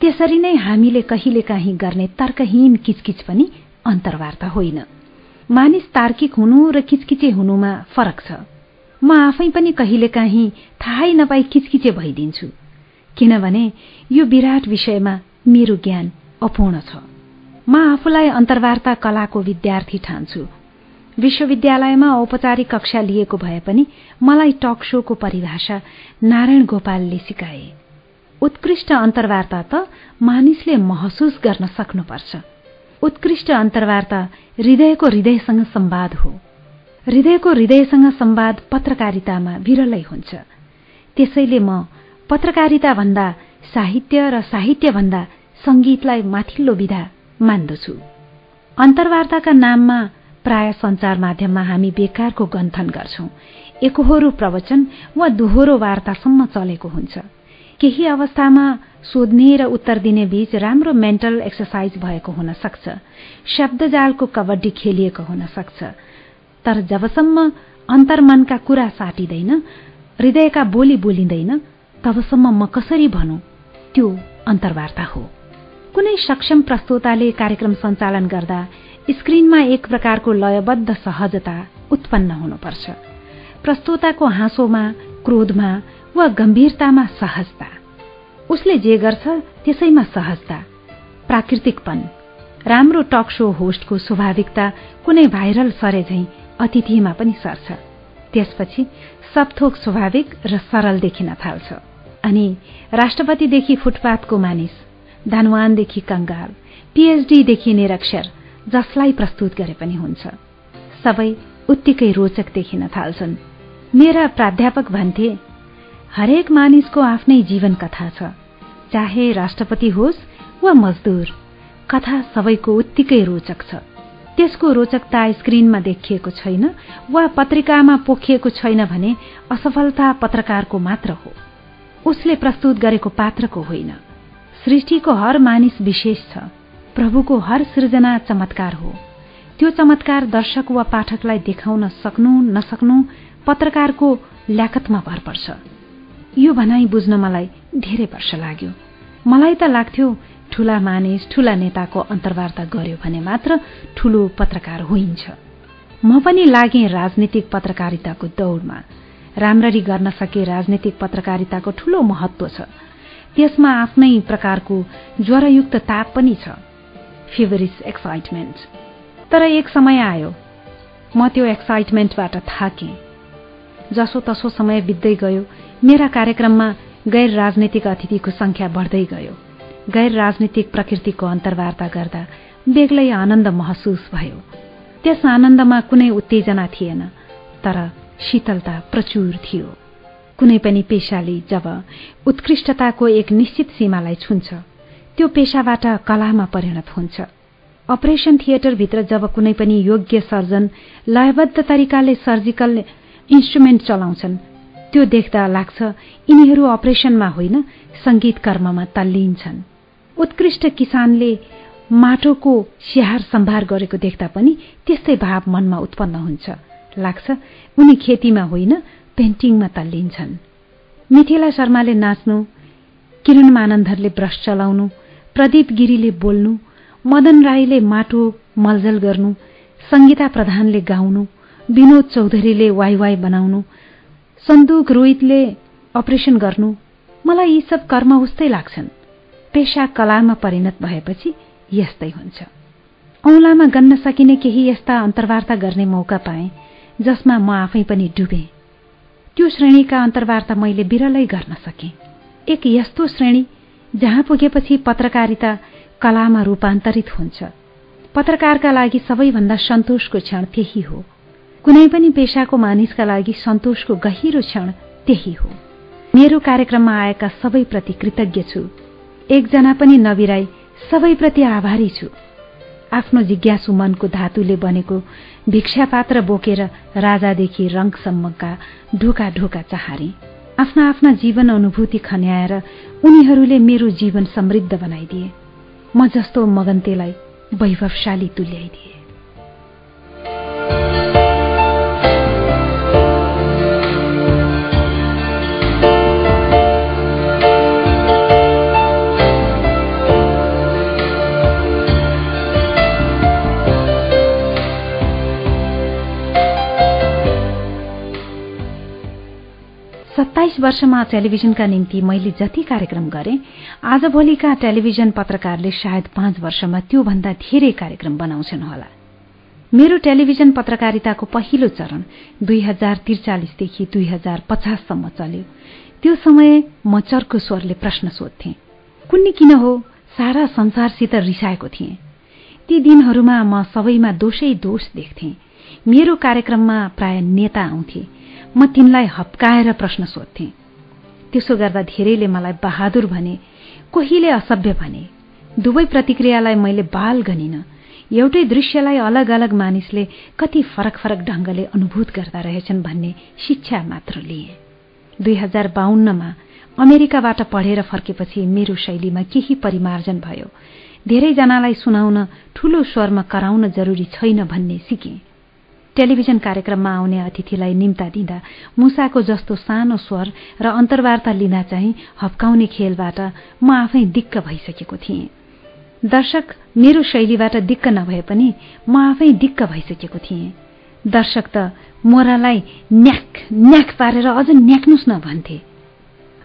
त्यसरी नै हामीले कहिलेकाहीँ गर्ने तर्कहीन किचकिच पनि अन्तर्वार्ता होइन। मानिस तार्किक हुनु र किचकिचे हुनुमा फरक छ। म आफै पनि कहिलेकाहीँ थाहै नपाई किचकिचे भइदिन्छु। किनभने यो विराट विषयमा मेरो ज्ञान अपूर्ण छ। म आफूलाई अन्तर्वार्ता कलाको विद्यार्थी ठान्छु। विश्वविद्यालयमा औपचारिक कक्षा लिएको भए पनि मलाई टक शोको परिभाषा नारायण गोपालले सिकाए। उत्कृष्ट अन्तर्वार्ता त मानिसले महसुस गर्न सक्नुपर्छ। उत्कृष्ट अन्तर्वार्ता हृदयको हृदयसँग सम्वाद हो। हृदयको हृदयसँग सम्वाद पत्रकारितामा विरलै हुन्छ। त्यसैले म पत्रकारिता भन्दा साहित्य र साहित्य भन्दा संगीतलाई माथिल्लो विधा मान्दछु। अन्तर्वार्ताका नाममा प्राय सञ्चार माध्यममा हामी बेकारको गन्थन गर्छौं। एकहोरो प्रवचन वा दोहोरो वार्तासम्म चलेको हुन्छ। केही अवस्थामा सोध्ने र उत्तर दिने बीच राम्रो मेन्टल एक्सर्साइज भएको हुन सक्छ। शब्दजालको कबड्डी खेलिएको हुन सक्छ। तर जबसम्म अन्तर्मनका कुरा साटिँदैन हृदयका बोली बोलिँदैन तबसम्म म कसरी भनौं? त्यो अन्तर्वार्ता हो। कुनै सक्षम प्रस्तोताले कार्यक्रम सञ्चालन गर्दा स्क्रिनमा एक प्रकारको लयबद्ध सहजता उत्पन्न हुनुपर्छ। प्रस्तोताको हाँसोमा क्रोधमा वा गम्भीरतामा सहजता। उसले जे गर्छ त्यसैमा सहजता। प्राकृतिकपन। राम्रो टक शो होस्टको स्वाभाविकता कुनै भाइरल सरे झैं अतिथिमा पनि सर्छ। त्यसपछि सबथोक स्वाभाविक र सरल देखिन थाल्छ। अनि राष्ट्रपतिदेखि फुटपाथको मानिस धनवानदेखि कंगाल पीएचडीदेखि निरक्षर जसलाई प्रस्तुत गरे पनि हुन्छ। सबै उत्तिकै रोचक देखिन थाल्छन्। मेरा प्राध्यापक भन्थे हरेक मानिसको आफ्नै जीवन कथा छ। चाहे राष्ट्रपति होस् वा मजदूर कथा सबैको उत्तिकै रोचक छ। त्यसको रोचकता स्क्रिनमा देखिएको छैन वा पत्रिकामा पोखिएको छैन भने असफलता पत्रकारको मात्र हो। उसले प्रस्तुत गरेको पात्रको होइन। सृष्टिको हर मानिस विशेष छ। प्रभुको हर सृजना चमत्कार हो। त्यो चमत्कार दर्शक वा पाठकलाई देखाउन सक्नु नसक्नु पत्रकारको ल्याकतमा भर पर्छ। यो भनाई बुझ्न मलाई धेरै वर्ष लाग्यो। मलाई त लाग्थ्यो ठूला मानिस ठूला नेताको अन्तर्वार्ता गर्यो भने मात्र ठूलो पत्रकार होइन्छ। म पनि लागे राजनीतिक पत्रकारिताको दौड़मा। राम्ररी गर्न सके राजनीतिक पत्रकारिताको ठूलो महत्व छ। त्यसमा आफ्नै प्रकारको ज्वरयुक्त ताप पनि छ। Feverish excitement. तर एक समय आयो। म त्यो एक्साइटमेन्टबाट थाकेँ। जसो तसो समय बित्दै गयो मेरा कार्यक्रममा गैर राजनैतिक अतिथिको संख्या बढ्दै गयो। गैर राजनीतिक प्रकृतिको अन्तर्वार्ता गर्दा बेग्लै आनन्द महसुस भयो। त्यस आनन्दमा कुनै उत्तेजना थिएन तर शीतलता प्रचुर थियो। कुनै पनि पेशाले जब उत्कृष्टताको एक निश्चित सीमालाई छुन्छ त्यो पेशाबाट कलामा परिणत हुन्छ। अपरेशन थिएटरभित्र जब कुनै पनि योग्य सर्जन लयबद्ध तरिकाले सर्जिकल इन्स्ट्रुमेन्ट चलाउँछन् त्यो देख्दा लाग्छ यिनीहरू अपरेशनमा होइन संगीत कर्ममा तल्लिन्छन्। उत्कृष्ट किसानले माटोको स्याहार सम्भार गरेको देख्दा पनि त्यस्तै भाव मनमा उत्पन्न हुन्छ। लाग्छ उनी खेतीमा होइन पेन्टिङमा तल्लिन्छन्। मिथिला शर्माले नाच्नु किरण मानन्दरले ब्रस चलाउनु प्रदीप गिरीले बोल्नु मदन राईले माटो मलजल गर्नु संगीता प्रधानले गाउनु विनोद चौधरीले वाइ वाइ बनाउनु सन्दुक रोहितले अपरेशन गर्नु मलाई यी सब कर्म उस्तै लाग्छन्। पेशा कलामा परिणत भएपछि यस्तै हुन्छ। औंलामा गन्न सकिने केही यस्ता अन्तर्वार्ता गर्ने मौका पाए जसमा म आफै पनि डुबे। त्यो श्रेणीका अन्तर्वार्ता मैले बिरलै गर्न सके। एक यस्तो श्रेणी जहाँ पुगेपछि पत्रकारिता कलामा रूपान्तरित हुन्छ। पत्रकारका लागि सबैभन्दा सन्तोषको क्षण त्यही हो। कुनै पनि पेशाको मानिसका लागि सन्तोषको गहिरो क्षण त्यही हो। मेरो कार्यक्रममा आएका सबैप्रति कृतज्ञ छु। एकजना पनि नबिराई सबैप्रति आभारी छु। आफ्नो जिज्ञासु मनको धातुले बनेको भिक्षापात्र बोकेर राजादेखि रङसम्मका ढोका ढोका चाहारे। आफ्ना आफ्ना जीवन अनुभूति खन्याएर उनीहरूले मेरो जीवन समृद्ध बनाइदिए। म जस्तो मगन्तेलाई वैभवशाली तुल्याइदिए। सत्ताइस वर्षमा टेलिभिजनका निम्ति मैले जति कार्यक्रम गरे आजभोलिका टेलिभिजन पत्रकारले सायद पाँच वर्षमा त्योभन्दा धेरै कार्यक्रम बनाउँछन् होला। मेरो टेलिभिजन पत्रकारिताको पहिलो चरण दुई हजार त्रिचालिसदेखि दुई हजार पचाससम्म चल्यो। त्यो समय म चर्को स्वरले प्रश्न सोध्थेँ कुन्नी किन हो? सारा संसारसित रिसाएको थिएँ। ती दिनहरूमा म सबैमा दोषै दोष देख्थेँ। मेरो कार्यक्रममा प्राय नेता आउँथे। म तिनलाई हप्काएर प्रश्न सोध्थेँ। त्यसो गर्दा धेरैले मलाई बहादुर भने कोहीले असभ्य भने? दुवै प्रतिक्रियालाई मैले बाल गनिन। एउटै दृश्यलाई अलग अलग मानिसले कति फरक फरक ढंगले अनुभूत गर्दा रहेछन् भन्ने शिक्षा मात्र लिए। दुई हजार बाहन्नमा अमेरिकाबाट पढेर फर्केपछि मेरो शैलीमा केही परिमार्जन भयो। धेरैजनालाई सुनाउन ठूलो स्वरमा कराउन जरुरी छैन भन्ने सिकेँ। टेलिभिजन कार्यक्रममा आउने अतिथिलाई निम्ता दिँदा मुसाको जस्तो सानो स्वर र अन्तर्वार्ता लिँदा चाहिँ हप्काउने खेलबाट म आफै दिक्क भइसकेको थिएँ। दर्शक मेरो शैलीबाट दिक्क नभए पनि म आफै दिक्क भइसकेको थिएँ। दर्शक त मोरालाई न्याक न्याक पारेर अझ न्याक्नुस् न भन्थे।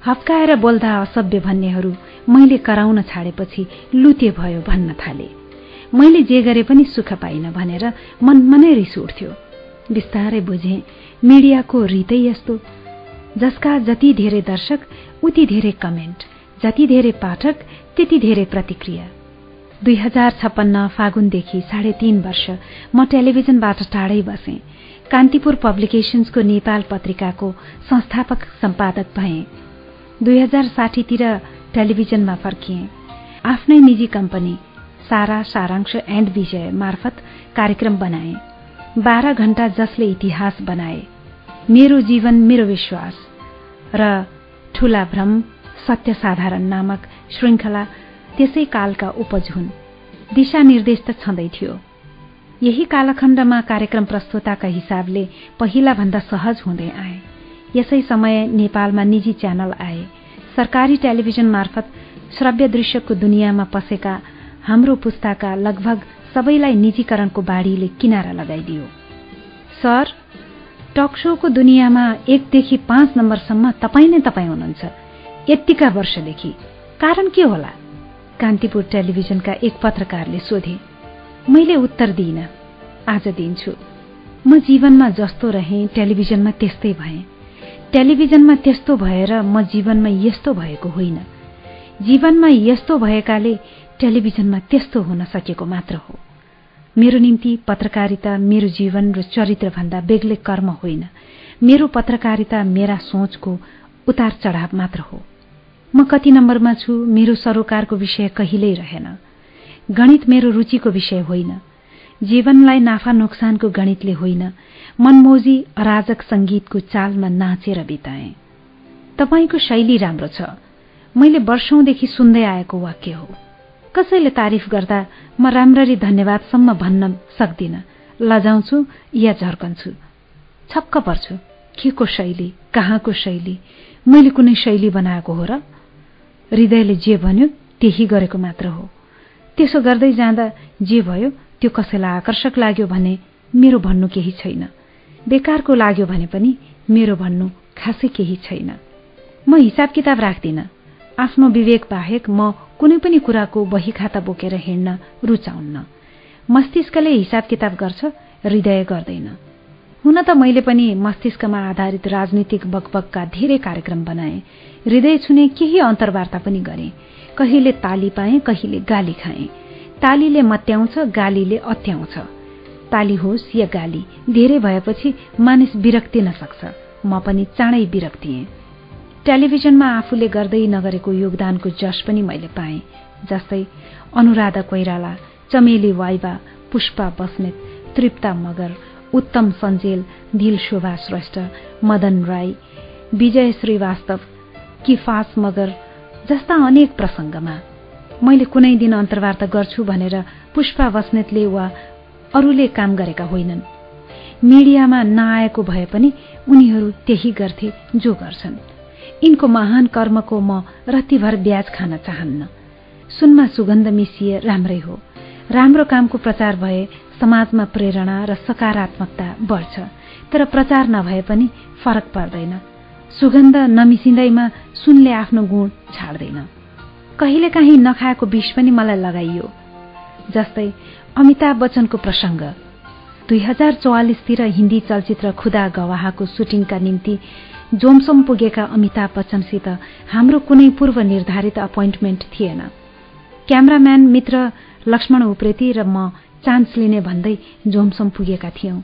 हप्काएर बोल्दा असभ्य भन्नेहरू मैले कराउन छाडेपछि लुते भयो भन्न थाले। मैले जे गरे पनि सुख पाइन भनेर मनमा नै रिस उठ्थ्यो। बिस्तारै बुझे। मिडियाको रितै यस्तो। जसका जति धेरै दर्शक उति धेरै कमेन्ट। जति धेरै पाठक त्यति धेरै प्रतिक्रिया। दुई हजार छप्पन्न फागुनदेखि साढे तीन वर्ष म टेलिभिजनबाट टाढै बसे। कान्तिपुर पब्लिकेशन्सको नेपाल पत्रिकाको संस्थापक सम्पादक भए। दुई हजार साठीतिर टेलिभिजनमा फर्किए। आफ्नै निजी कम्पनी सारा सारांश एण्ड विजय मार्फत कार्यक्रम बनाए। बाह्र घण्टा जसले इतिहास बनाए। मेरो जीवन मेरो विश्वास। र ठूला भ्रम सत्य साधारण नामक श्रृङ्खला त्यसै कालका उपज हुन्। दिशानिर्देश त छँदै थियो। यही कालखण्डमा कार्यक्रम प्रस्तुताका हिसाबले पहिलाभन्दा सहज हुँदै आए। यसै समय नेपालमा निजी च्यानल आए। सरकारी टेलिभिजन मार्फत श्रव्य दृश्यको दुनियाँमा पसेका हाम्रो पुस्ताका लगभग सबैलाई निजीकरणको बाढीले किनारा लगाइदियो। सर टक शोको दुनियाँमा एकदेखि पाँच नम्बरसम्म तपाईँ नै तपाईँ हुनुहुन्छ। यत्तिका वर्षदेखि। कारण के होला? कान्तिपुर टेलिभिजनका एक पत्रकारले सोधे मैले उत्तर दिइन। आज दिन्छु। म जीवनमा जस्तो रहेँ टेलिभिजनमा त्यस्तै भएँ। टेलिभिजनमा त्यस्तो भएर म जीवनमा यस्तो भएको होइन। जीवनमा यस्तो भएकाले टेलिभिजनमा त्यस्तो हुन सकेको मात्र हो। मेरो निम्ति पत्रकारिता मेरो जीवन र चरित्रभन्दा बेग्लै कर्म होइन। मेरो पत्रकारिता मेरा सोचको उतार चढाव मात्र हो। म कति नम्बरमा छु मेरो सरोकारको विषय कहिल्यै रहेन। गणित मेरो रुचिको विषय होइन। जीवनलाई नाफा नोक्सानको गणितले होइन। मनमोजी अराजक संगीतको चालमा नाचेर बिताए। तपाईँको शैली राम्रो छ। मैले वर्षौंदेखि सुन्दै आएको वाक्य हो। कसैले तारिफ गर्दा म राम्ररी धन्यवादसम्म भन्न सक्दिन। लजाउँछु या झर्कन्छु। छक्क पर्छु के को शैली कहाँको शैली? मैले कुनै शैली बनाएको हो र? हृदयले जे भन्यो त्यही गरेको मात्र हो। त्यसो गर्दै जाँदा जे भयो त्यो कसैलाई आकर्षक लाग्यो भने मेरो भन्नु केही छैन। बेकारको लाग्यो भने पनि मेरो भन्नु खासै केही छैन। म हिसाब किताब राख्दिन। आफ्नो विवेक बाहेक म कुनै पनि कुराको बही खाता बोकेर हिँड्न रुचाउन्न। मस्तिष्कले हिसाब किताब गर्छ हृदय गर्दैन। हुन त मैले पनि मस्तिष्कमा आधारित राजनीतिक बकबकका धेरै कार्यक्रम बनाए। हृदय छुने केही अन्तर्वार्ता पनि गरे। कहिले ताली पाए कहिले गाली खाए। तालीले मत्याउँछ गालीले अत्याउँछ। ताली होस् या गाली धेरै भएपछि मानिस बिरक्तिन सक्छ म पनि चाँडै बिरक्तिए टेलिभिजनमा आफूले गर्दै नगरेको योगदानको जस पनि मैले पाएँ जस्तै अनुराधा कोइराला चमेली वाइबा पुष्पा बस्नेत तृप्ता मगर उत्तम सञ्जेल दिल शोभा श्रेष्ठ मदन राई विजय श्रीवास्तव किफास मगर जस्ता अनेक प्रसंगमा मैले कुनै दिन अन्तर्वार्ता गर्छु भनेर पुष्पा बस्नेतले वा अरूले काम गरेका होइनन्। मिडियामा नआएको भए पनि उनीहरू त्यही गर्थे जो गर्छन्। यिनको महान कर्मको म रतिभर ब्याज खान चाहन्न। सुनमा सुगन्ध मिसिए राम्रै हो। राम्रो कामको प्रचार भए समाजमा प्रेरणा र सकारात्मकता बढ्छ। तर प्रचार नभए पनि फरक पर्दैन। सुगन्ध नमिसिँदैमा सुनले आफ्नो गुण छाड्दैन। कहिलेकाहीँ नखाएको विष पनि मलाई लगाइयो। जस्तै अमिताभ बच्चनको प्रसङ्ग। दुई हजार चौवालिसतिर हिन्दी चलचित्र खुदा गवाहको सुटिङका निम्ति जोमसोम पुगेका अमिताभ बच्चनसित हाम्रो कुनै पूर्व निर्धारित अपोइन्टमेन्ट थिएन। क्यामराम्यान मित्र लक्ष्मण उप्रेती र म चान्स लिने भन्दै जोमसोम पुगेका थियौं।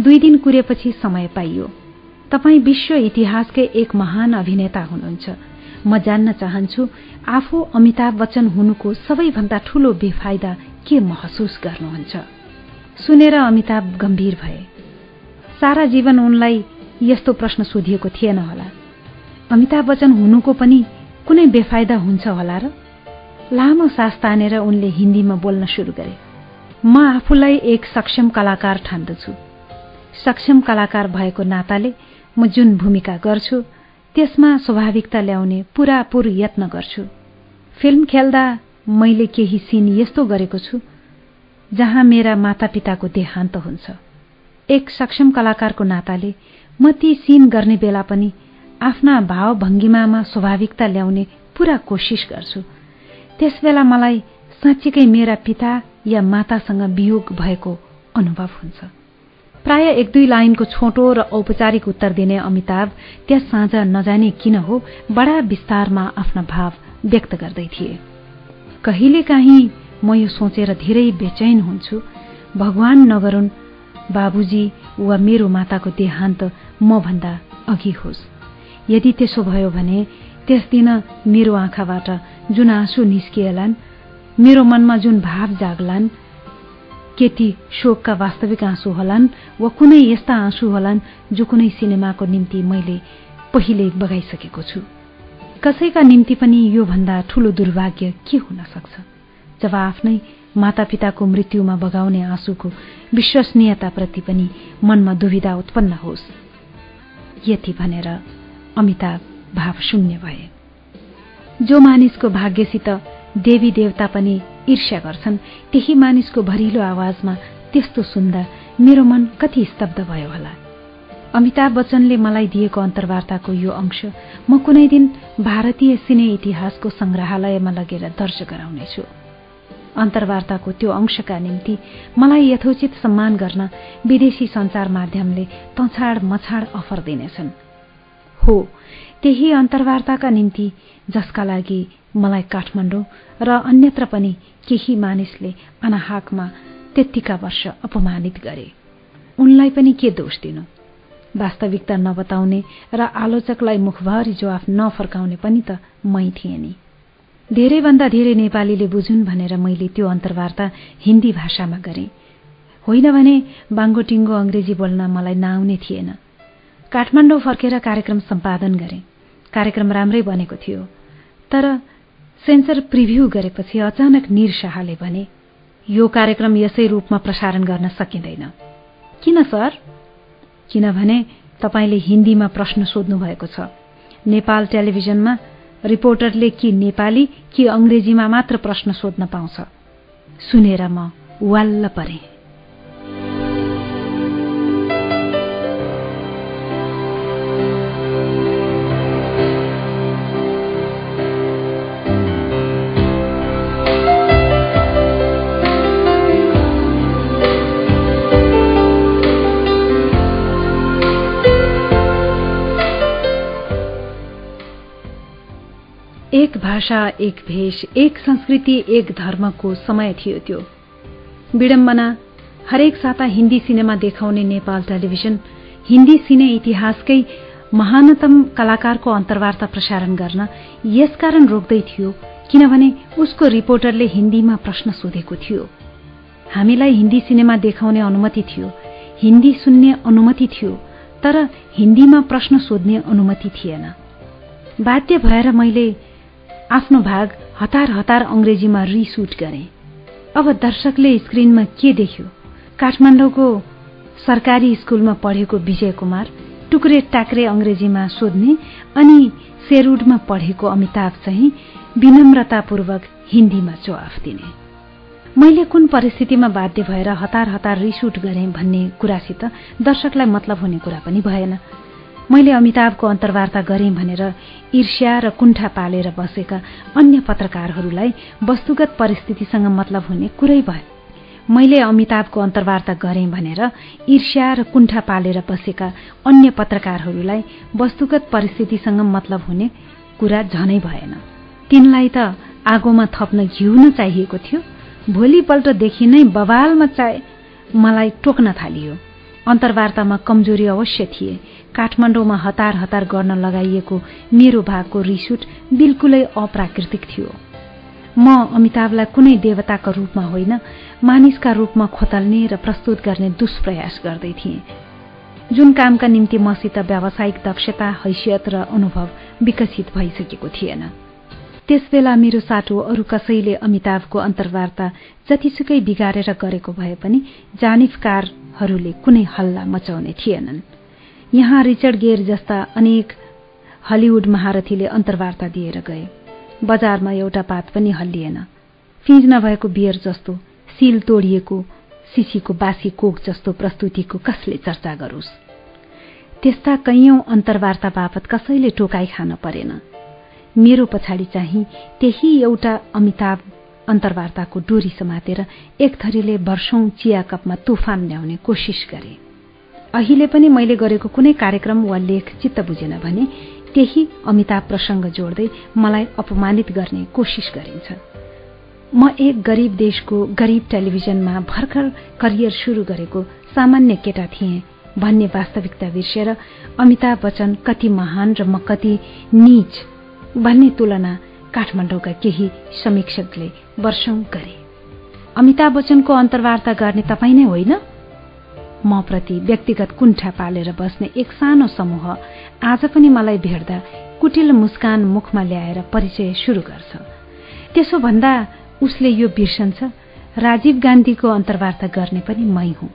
दुई दिन कुरेपछि समय पाइयो। तपाईँ विश्व इतिहासकै एक महान अभिनेता हुनुहुन्छ। म जान्न चाहन्छु आफू अमिताभ बच्चन हुनुको सबैभन्दा ठूलो बेफाइदा के महसुस गर्नुहुन्छ? सुनेर अमिताभ गम्भीर भए। सारा जीवन उनलाई यस्तो प्रश्न सोधिएको थिएन होला। अमिताभ बच्चन हुनुको पनि कुनै बेफाइदा हुन्छ होला र? लामो सास तानेर उनले हिन्दीमा बोल्न शुरू गरे। म आफूलाई एक सक्षम कलाकार ठान्दछु। सक्षम कलाकार भएको नाताले म जुन भूमिका गर्छु त्यसमा स्वाभाविकता ल्याउने पूरापूर यत्न गर्छु। फिल्म खेल्दा मैले केही सिन यस्तो गरेको छु जहाँ मेरा मातापिताको देहान्त हुन्छ। एक सक्षम कलाकारको नाताले म ती सिन गर्ने बेला पनि आफ्ना भावभङ्गिमामा स्वाभाविकता ल्याउने पूरा कोसिस गर्छु। त्यसबेला मलाई साँच्चीकै मेरा पिता या मातासँग वियोग भएको अनुभव हुन्छ। प्राय एक दुई लाइनको छोटो र औपचारिक उत्तर दिने अमिताभ त्यस साँझ नजाने किन हो बडा विस्तारमा आफ्ना भाव व्यक्त गर्दै थिए। कहिलेकाहीँ म यो सोचेर धेरै बेचैन हुन्छु। भगवान नगरून् बाबुजी वा मेरो माताको देहान्त म भन्दा अघि होस्। यदि त्यसो भयो भने त्यस दिन मेरो आँखाबाट जुन आँसु निस्किएलान् मेरो मनमा जुन भाव जाग्लान् के ती शोकका वास्तविक आँसु होलान् वा कुनै यस्ता आँसु होलान् जो कुनै सिनेमाको निम्ति मैले पहिले बगाइसकेको छु। कसैका निम्ति पनि योभन्दा ठूलो दुर्भाग्य के हुन सक्छ? जब आफ्नै मातापिताको मृत्युमा बगाउने आँसुको विश्वसनीयताप्रति पनि मनमा दुविधा उत्पन्न होस्। यति भनेर अमिताभ भाव शून्य भए। जो मानिसको भाग्यसित देवी देवता पनि ईर्ष्या गर्छन् त्यही मानिसको भरिलो आवाजमा त्यस्तो सुन्दा मेरो मन कति स्तब्ध भयो होला। अमिताभ बच्चनले मलाई दिएको अन्तर्वार्ताको यो अंश म कुनै दिन भारतीय सिने इतिहासको संग्रहालयमा लगेर दर्ज गराउनेछु। अन्तर्वार्ताको त्यो अंशका निम्ति मलाई यथोचित सम्मान गर्न विदेशी संचार माध्यमले तछाड मछाड अफर दिनेछन्। हो त्यही अन्तर्वार्ताका निम्ति जसका लागि मलाई काठमाडौँ र अन्यत्र पनि केही मानिसले अनाहाकमा त्यत्तिका वर्ष अपमानित गरे। उनलाई पनि के दोष दिनु? वास्तविकता नबताउने र आलोचकलाई मुखभरि जवाफ नफर्काउने पनि त मै थिएँ नि। धेरैभन्दा धेरै नेपालीले बुझुन् भनेर मैले त्यो अन्तर्वार्ता हिन्दी भाषामा गरेँ। होइन भने बाङ्गोटिङ्गो अङ्ग्रेजी बोल्न मलाई नआउने थिएन। काठमाडौँ फर्केर कार्यक्रम सम्पादन गरे। कार्यक्रम राम्रै बनेको थियो। तर सेन्सर प्रिभ्यू गरेपछि अचानक निर शाहले भने यो कार्यक्रम यसै रूपमा प्रसारण गर्न सकिँदैन। किन सर? किनभने तपाईँले हिन्दीमा प्रश्न सोध्नु भएको छ। नेपाल टेलिभिजनमा रिपोर्टरले कि नेपाली कि अङ्ग्रेजीमा मात्र प्रश्न सोध्न पाउँछ। सुनेर म वाल्ल परेँ। एक भाषा एक भेष एक संस्कृति एक धर्मको समय थियो त्यो। विडम्बना हरेक साता हिन्दी सिनेमा देखाउने नेपाल टेलिभिजन हिन्दी सिने इतिहासकै महानतम कलाकारको अन्तर्वार्ता प्रसारण गर्न यसकारण रोक्दै थियो किनभने उसको रिपोर्टरले हिन्दीमा प्रश्न सोधेको थियो। हामीलाई हिन्दी सिनेमा देखाउने अनुमति थियो हिन्दी सुन्ने अनुमति थियो तर हिन्दीमा प्रश्न सोध्ने अनुमति थिएन। बाध्य भएर मैले आफ्नो भाग हतार हतार अङ्ग्रेजीमा रिसुट गरे। अब दर्शकले स्क्रिनमा के देख्यो? काठमाडौँको सरकारी स्कूलमा पढेको विजय कुमार टुक्रे टाक्रे अङ्ग्रेजीमा सोध्ने अनि सेरुडमा पढेको अमिताभ चाहिँ विनम्रतापूर्वक हिन्दीमा जवाफ दिने। मैले कुन परिस्थितिमा बाध्य भएर हतार हतार रिसुट गरेँ भन्ने कुरासित दर्शकलाई मतलब हुने कुरा पनि भएन। मैले अमिताभको अन्तर्वार्ता गरेँ भनेर ईर्ष्या र कुण्ठा पालेर बसेका अन्य पत्रकारहरूलाई वस्तुगत परिस्थितिसँग मतलब हुने कुरै भयो। मैले अमिताभको अन्तर्वार्ता गरेँ भनेर ईर्ष्या र कुण्ठा पालेर बसेका अन्य पत्रकारहरूलाई वस्तुगत परिस्थितिसँग मतलब हुने कुरा झनै भएन। तिनलाई त आगोमा थप्न घिउ न चाहिएको थियो। भोलिपल्टदेखि नै बवालमा चाहे मलाई टोक्न थालियो। अन्तर्वार्तामा कमजोरी अवश्य थिए। काठमाडौँमा हतार हतार गर्न लगाइएको मेरो भागको रिसुट बिल्कुलै अप्राकृतिक थियो। म अमिताभलाई कुनै देवताका रूपमा होइन मानिसका रूपमा खोतल्ने र प्रस्तुत गर्ने दुष्प्रयास गर्दै थिएँ। जुन कामका निम्ति मसित व्यावसायिक दक्षता हैसियत र अनुभव विकसित भइसकेको थिएन। त्यसबेला मेरो साटो अरू कसैले अमिताभको अन्तर्वार्ता जतिसुकै बिगारेर गरेको भए पनि जानिफकारहरूले कुनै हल्ला मचाउने थिएनन्। यहाँ रिचर्ड गेर जस्ता अनेक हलिउड महारथीले अन्तर्वार्ता दिएर गए। बजारमा एउटा पात पनि हल्लिएन। फिज नभएको बियर जस्तो सिल तोडिएको सिसीको बासी कोक जस्तो प्रस्तुतिको कसले चर्चा गरोस्? त्यस्ता कैयौं अन्तर्वार्ता बापत कसैले टोकाई खान परेन। मेरो पछाडि चाहिँ त्यही एउटा अमिताभ अन्तर्वार्ताको डोरी समातेर एक थरीले वर्षौं चिया कपमा तुफान ल्याउने कोसिस गरे। अहिले पनि मैले गरेको कुनै कार्यक्रम वा लेख चित्त बुझेन भने त्यही अमिताभ प्रसंग जोड्दै मलाई अपमानित गर्ने कोसिस गरिन्छ। म एक गरीब देशको गरीब टेलिभिजनमा भर्खर करियर शुरू गरेको सामान्य केटा थिएँ भन्ने वास्तविकता बिर्सेर अमिताभ बच्चन कति महान र म कति नीच भन्ने तुलना काठमाडौँका केही समीक्षकले वर्षौं गरे। अमिताभ बच्चनको अन्तर्वार्ता गर्ने तपाईँ नै होइन? म प्रति व्यक्तिगत कुण्ठा पालेर बस्ने एक सानो समूह आज पनि मलाई भेट्दा कुटिल मुस्कान मुखमा ल्याएर परिचय शुरू गर्छ। त्यसो भन्दा उसले यो बिर्सन्छ। राजीव गान्धीको अन्तर्वार्ता गर्ने पनि मै हुँ।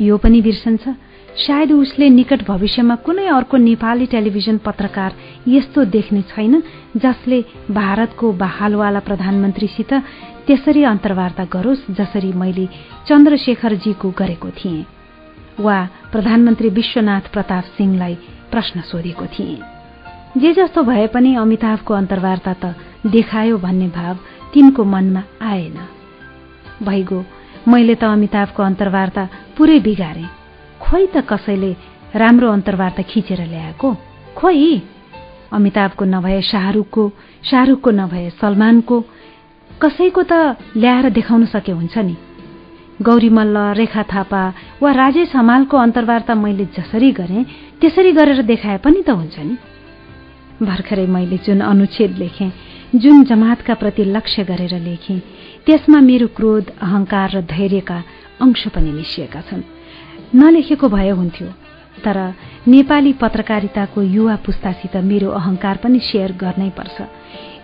यो पनि बिर्सन्छ। सायद उसले निकट भविष्यमा कुनै अर्को नेपाली टेलिभिजन पत्रकार यस्तो देख्ने छैन जसले भारतको बहालवाला प्रधानमन्त्रीसित त्यसरी अन्तर्वार्ता गरोस् जसरी मैले चन्द्रशेखरजीको गरेको थिएँ। वा प्रधानमन्त्री विश्वनाथ प्रताप सिंहलाई प्रश्न सोधेको थिएँ। जे जस्तो भए पनि अमिताभको अन्तर्वार्ता त देखायो भन्ने भाव तिनको मनमा आएन। भइगो मैले त अमिताभको अन्तर्वार्ता पुरै बिगारे। खोइ त कसैले राम्रो अन्तर्वार्ता खिचेर ल्याएको? खोइ! अमिताभको नभए शाहरुखको शाहरुखको नभए सलमानको कसैको त ल्याएर देखाउन सके हुन्छ नि। गौरी मल्ल रेखा थापा वा राजेश हमालको अन्तर्वार्ता मैले जसरी गरेँ त्यसरी गरेर देखाए पनि त हुन्छ नि भर्खरै मैले जुन अनुच्छेद लेखेँ जुन जमातका प्रति लक्ष्य गरेर लेखेँ त्यसमा मेरो क्रोध अहंकार र धैर्यका अंश पनि मिसिएका छन्। नलेखेको भए हुन्थ्यो तर नेपाली पत्रकारिताको युवा पुस्तासित मेरो अहंकार पनि सेयर गर्नै पर्छ।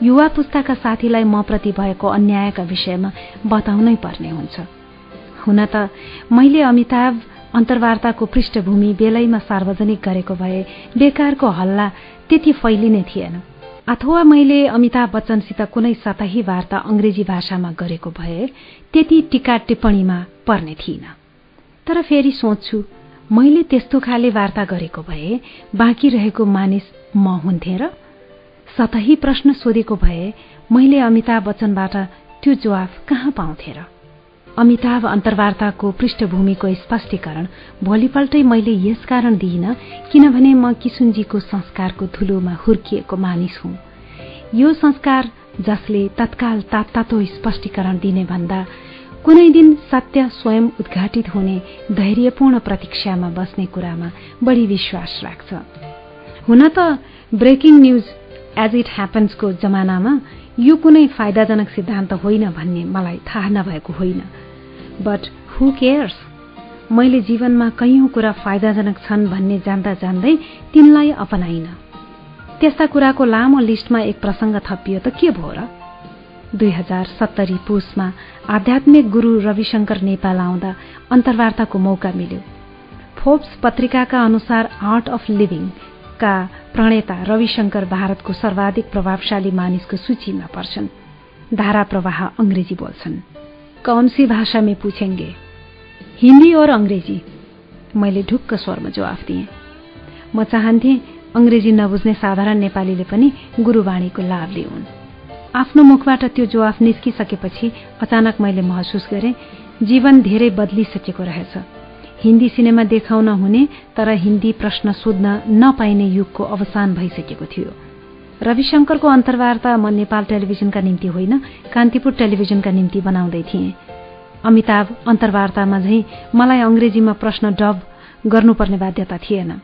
युवा पुस्ताका साथीलाई म प्रति भएको अन्यायका विषयमा बताउनै पर्ने हुन्छ। हुन त मैले अमिताभ अन्तर्वार्ताको पृष्ठभूमि बेलैमा सार्वजनिक गरेको भए बेकारको हल्ला त्यति फैलिने थिएन। अथवा मैले अमिताभ बच्चनसित कुनै सतही वार्ता अंग्रेजी भाषामा गरेको भए त्यति टीका टिप्पणीमा पर्ने थिइन। तर फेरि सोच्छु मैले त्यस्तो खाले वार्ता गरेको भए बाँकी रहेको मानिस म हुन्थे र सतही प्रश्न सोधेको भए मैले अमिताभ बच्चनबाट त्यो जवाफ कहाँ पाउँथे र? अमिताभ अन्तर्वार्ताको पृष्ठभूमिको स्पष्टीकरण भोलिपल्टै मैले यसकारण दिइन किनभने म किसुनजीको संस्कारको धुलोमा हुर्किएको मानिस हुँ। यो संस्कार जसले तत्काल तात्तातो स्पष्टीकरण दिने भन्दा कुनै दिन सत्य स्वयं उद्घाटित हुने धैर्यपूर्ण प्रतीक्षामा बस्ने कुरामा बढी विश्वास राख्छ। हुन त ब्रेकिङ न्यूज एज इट ह्यापन्सको जमानामा यो कुनै फाइदाजनक सिद्धान्त होइन भन्ने मलाई थाहा नभएको होइन। बट हु केयर्स मैले जीवनमा कैयौं कुरा फाइदाजनक छन् भन्ने जान्दा जान्दै तिनलाई अपनाइन। त्यस्ता कुराको लामो लिस्टमा एक प्रसंग थपियो त के भयो र? दुई हजार सत्तरी पुसमा आध्यात्मिक गुरू रविशंकर नेपाल आउँदा अन्तर्वार्ताको मौका मिल्यो। फोर्ब्स पत्रिकाका अनुसार आर्ट अफ लिभिङका प्रणेता रविशंकर भारतको सर्वाधिक प्रभावशाली मानिसको सूचीमा पर्छन्। धारा प्रवाह अंग्रेजी बोल्छन्। कौनसी भाषा में पूछेंगे? हिन्दी और अंग्रेजी। मैले ढुक्क स्वरमा जवाफ दिएँ। म चाहन्थे अंग्रेजी नबुझ्ने साधारण नेपालीले पनि गुरूवाणीको लाभ लिउन्। आफ्नो मुखबाट त्यो जवाफ निस्किसकेपछि अचानक मैले महसुस गरेँ जीवन धेरै बदलिसकेको रहेछ। हिन्दी सिनेमा देखाउन हुने तर हिन्दी प्रश्न सोध्न नपाइने युगको अवसान भइसकेको थियो। रविशंकरको अन्तर्वार्ता म नेपाल टेलिभिजनका निम्ति होइन कान्तिपुर टेलिभिजनका निम्ति बनाउँदै थिएँ। अमिताभ अन्तर्वार्तामा झैं मलाई अंग्रेजीमा प्रश्न डब गर्नुपर्ने बाध्यता थिएन।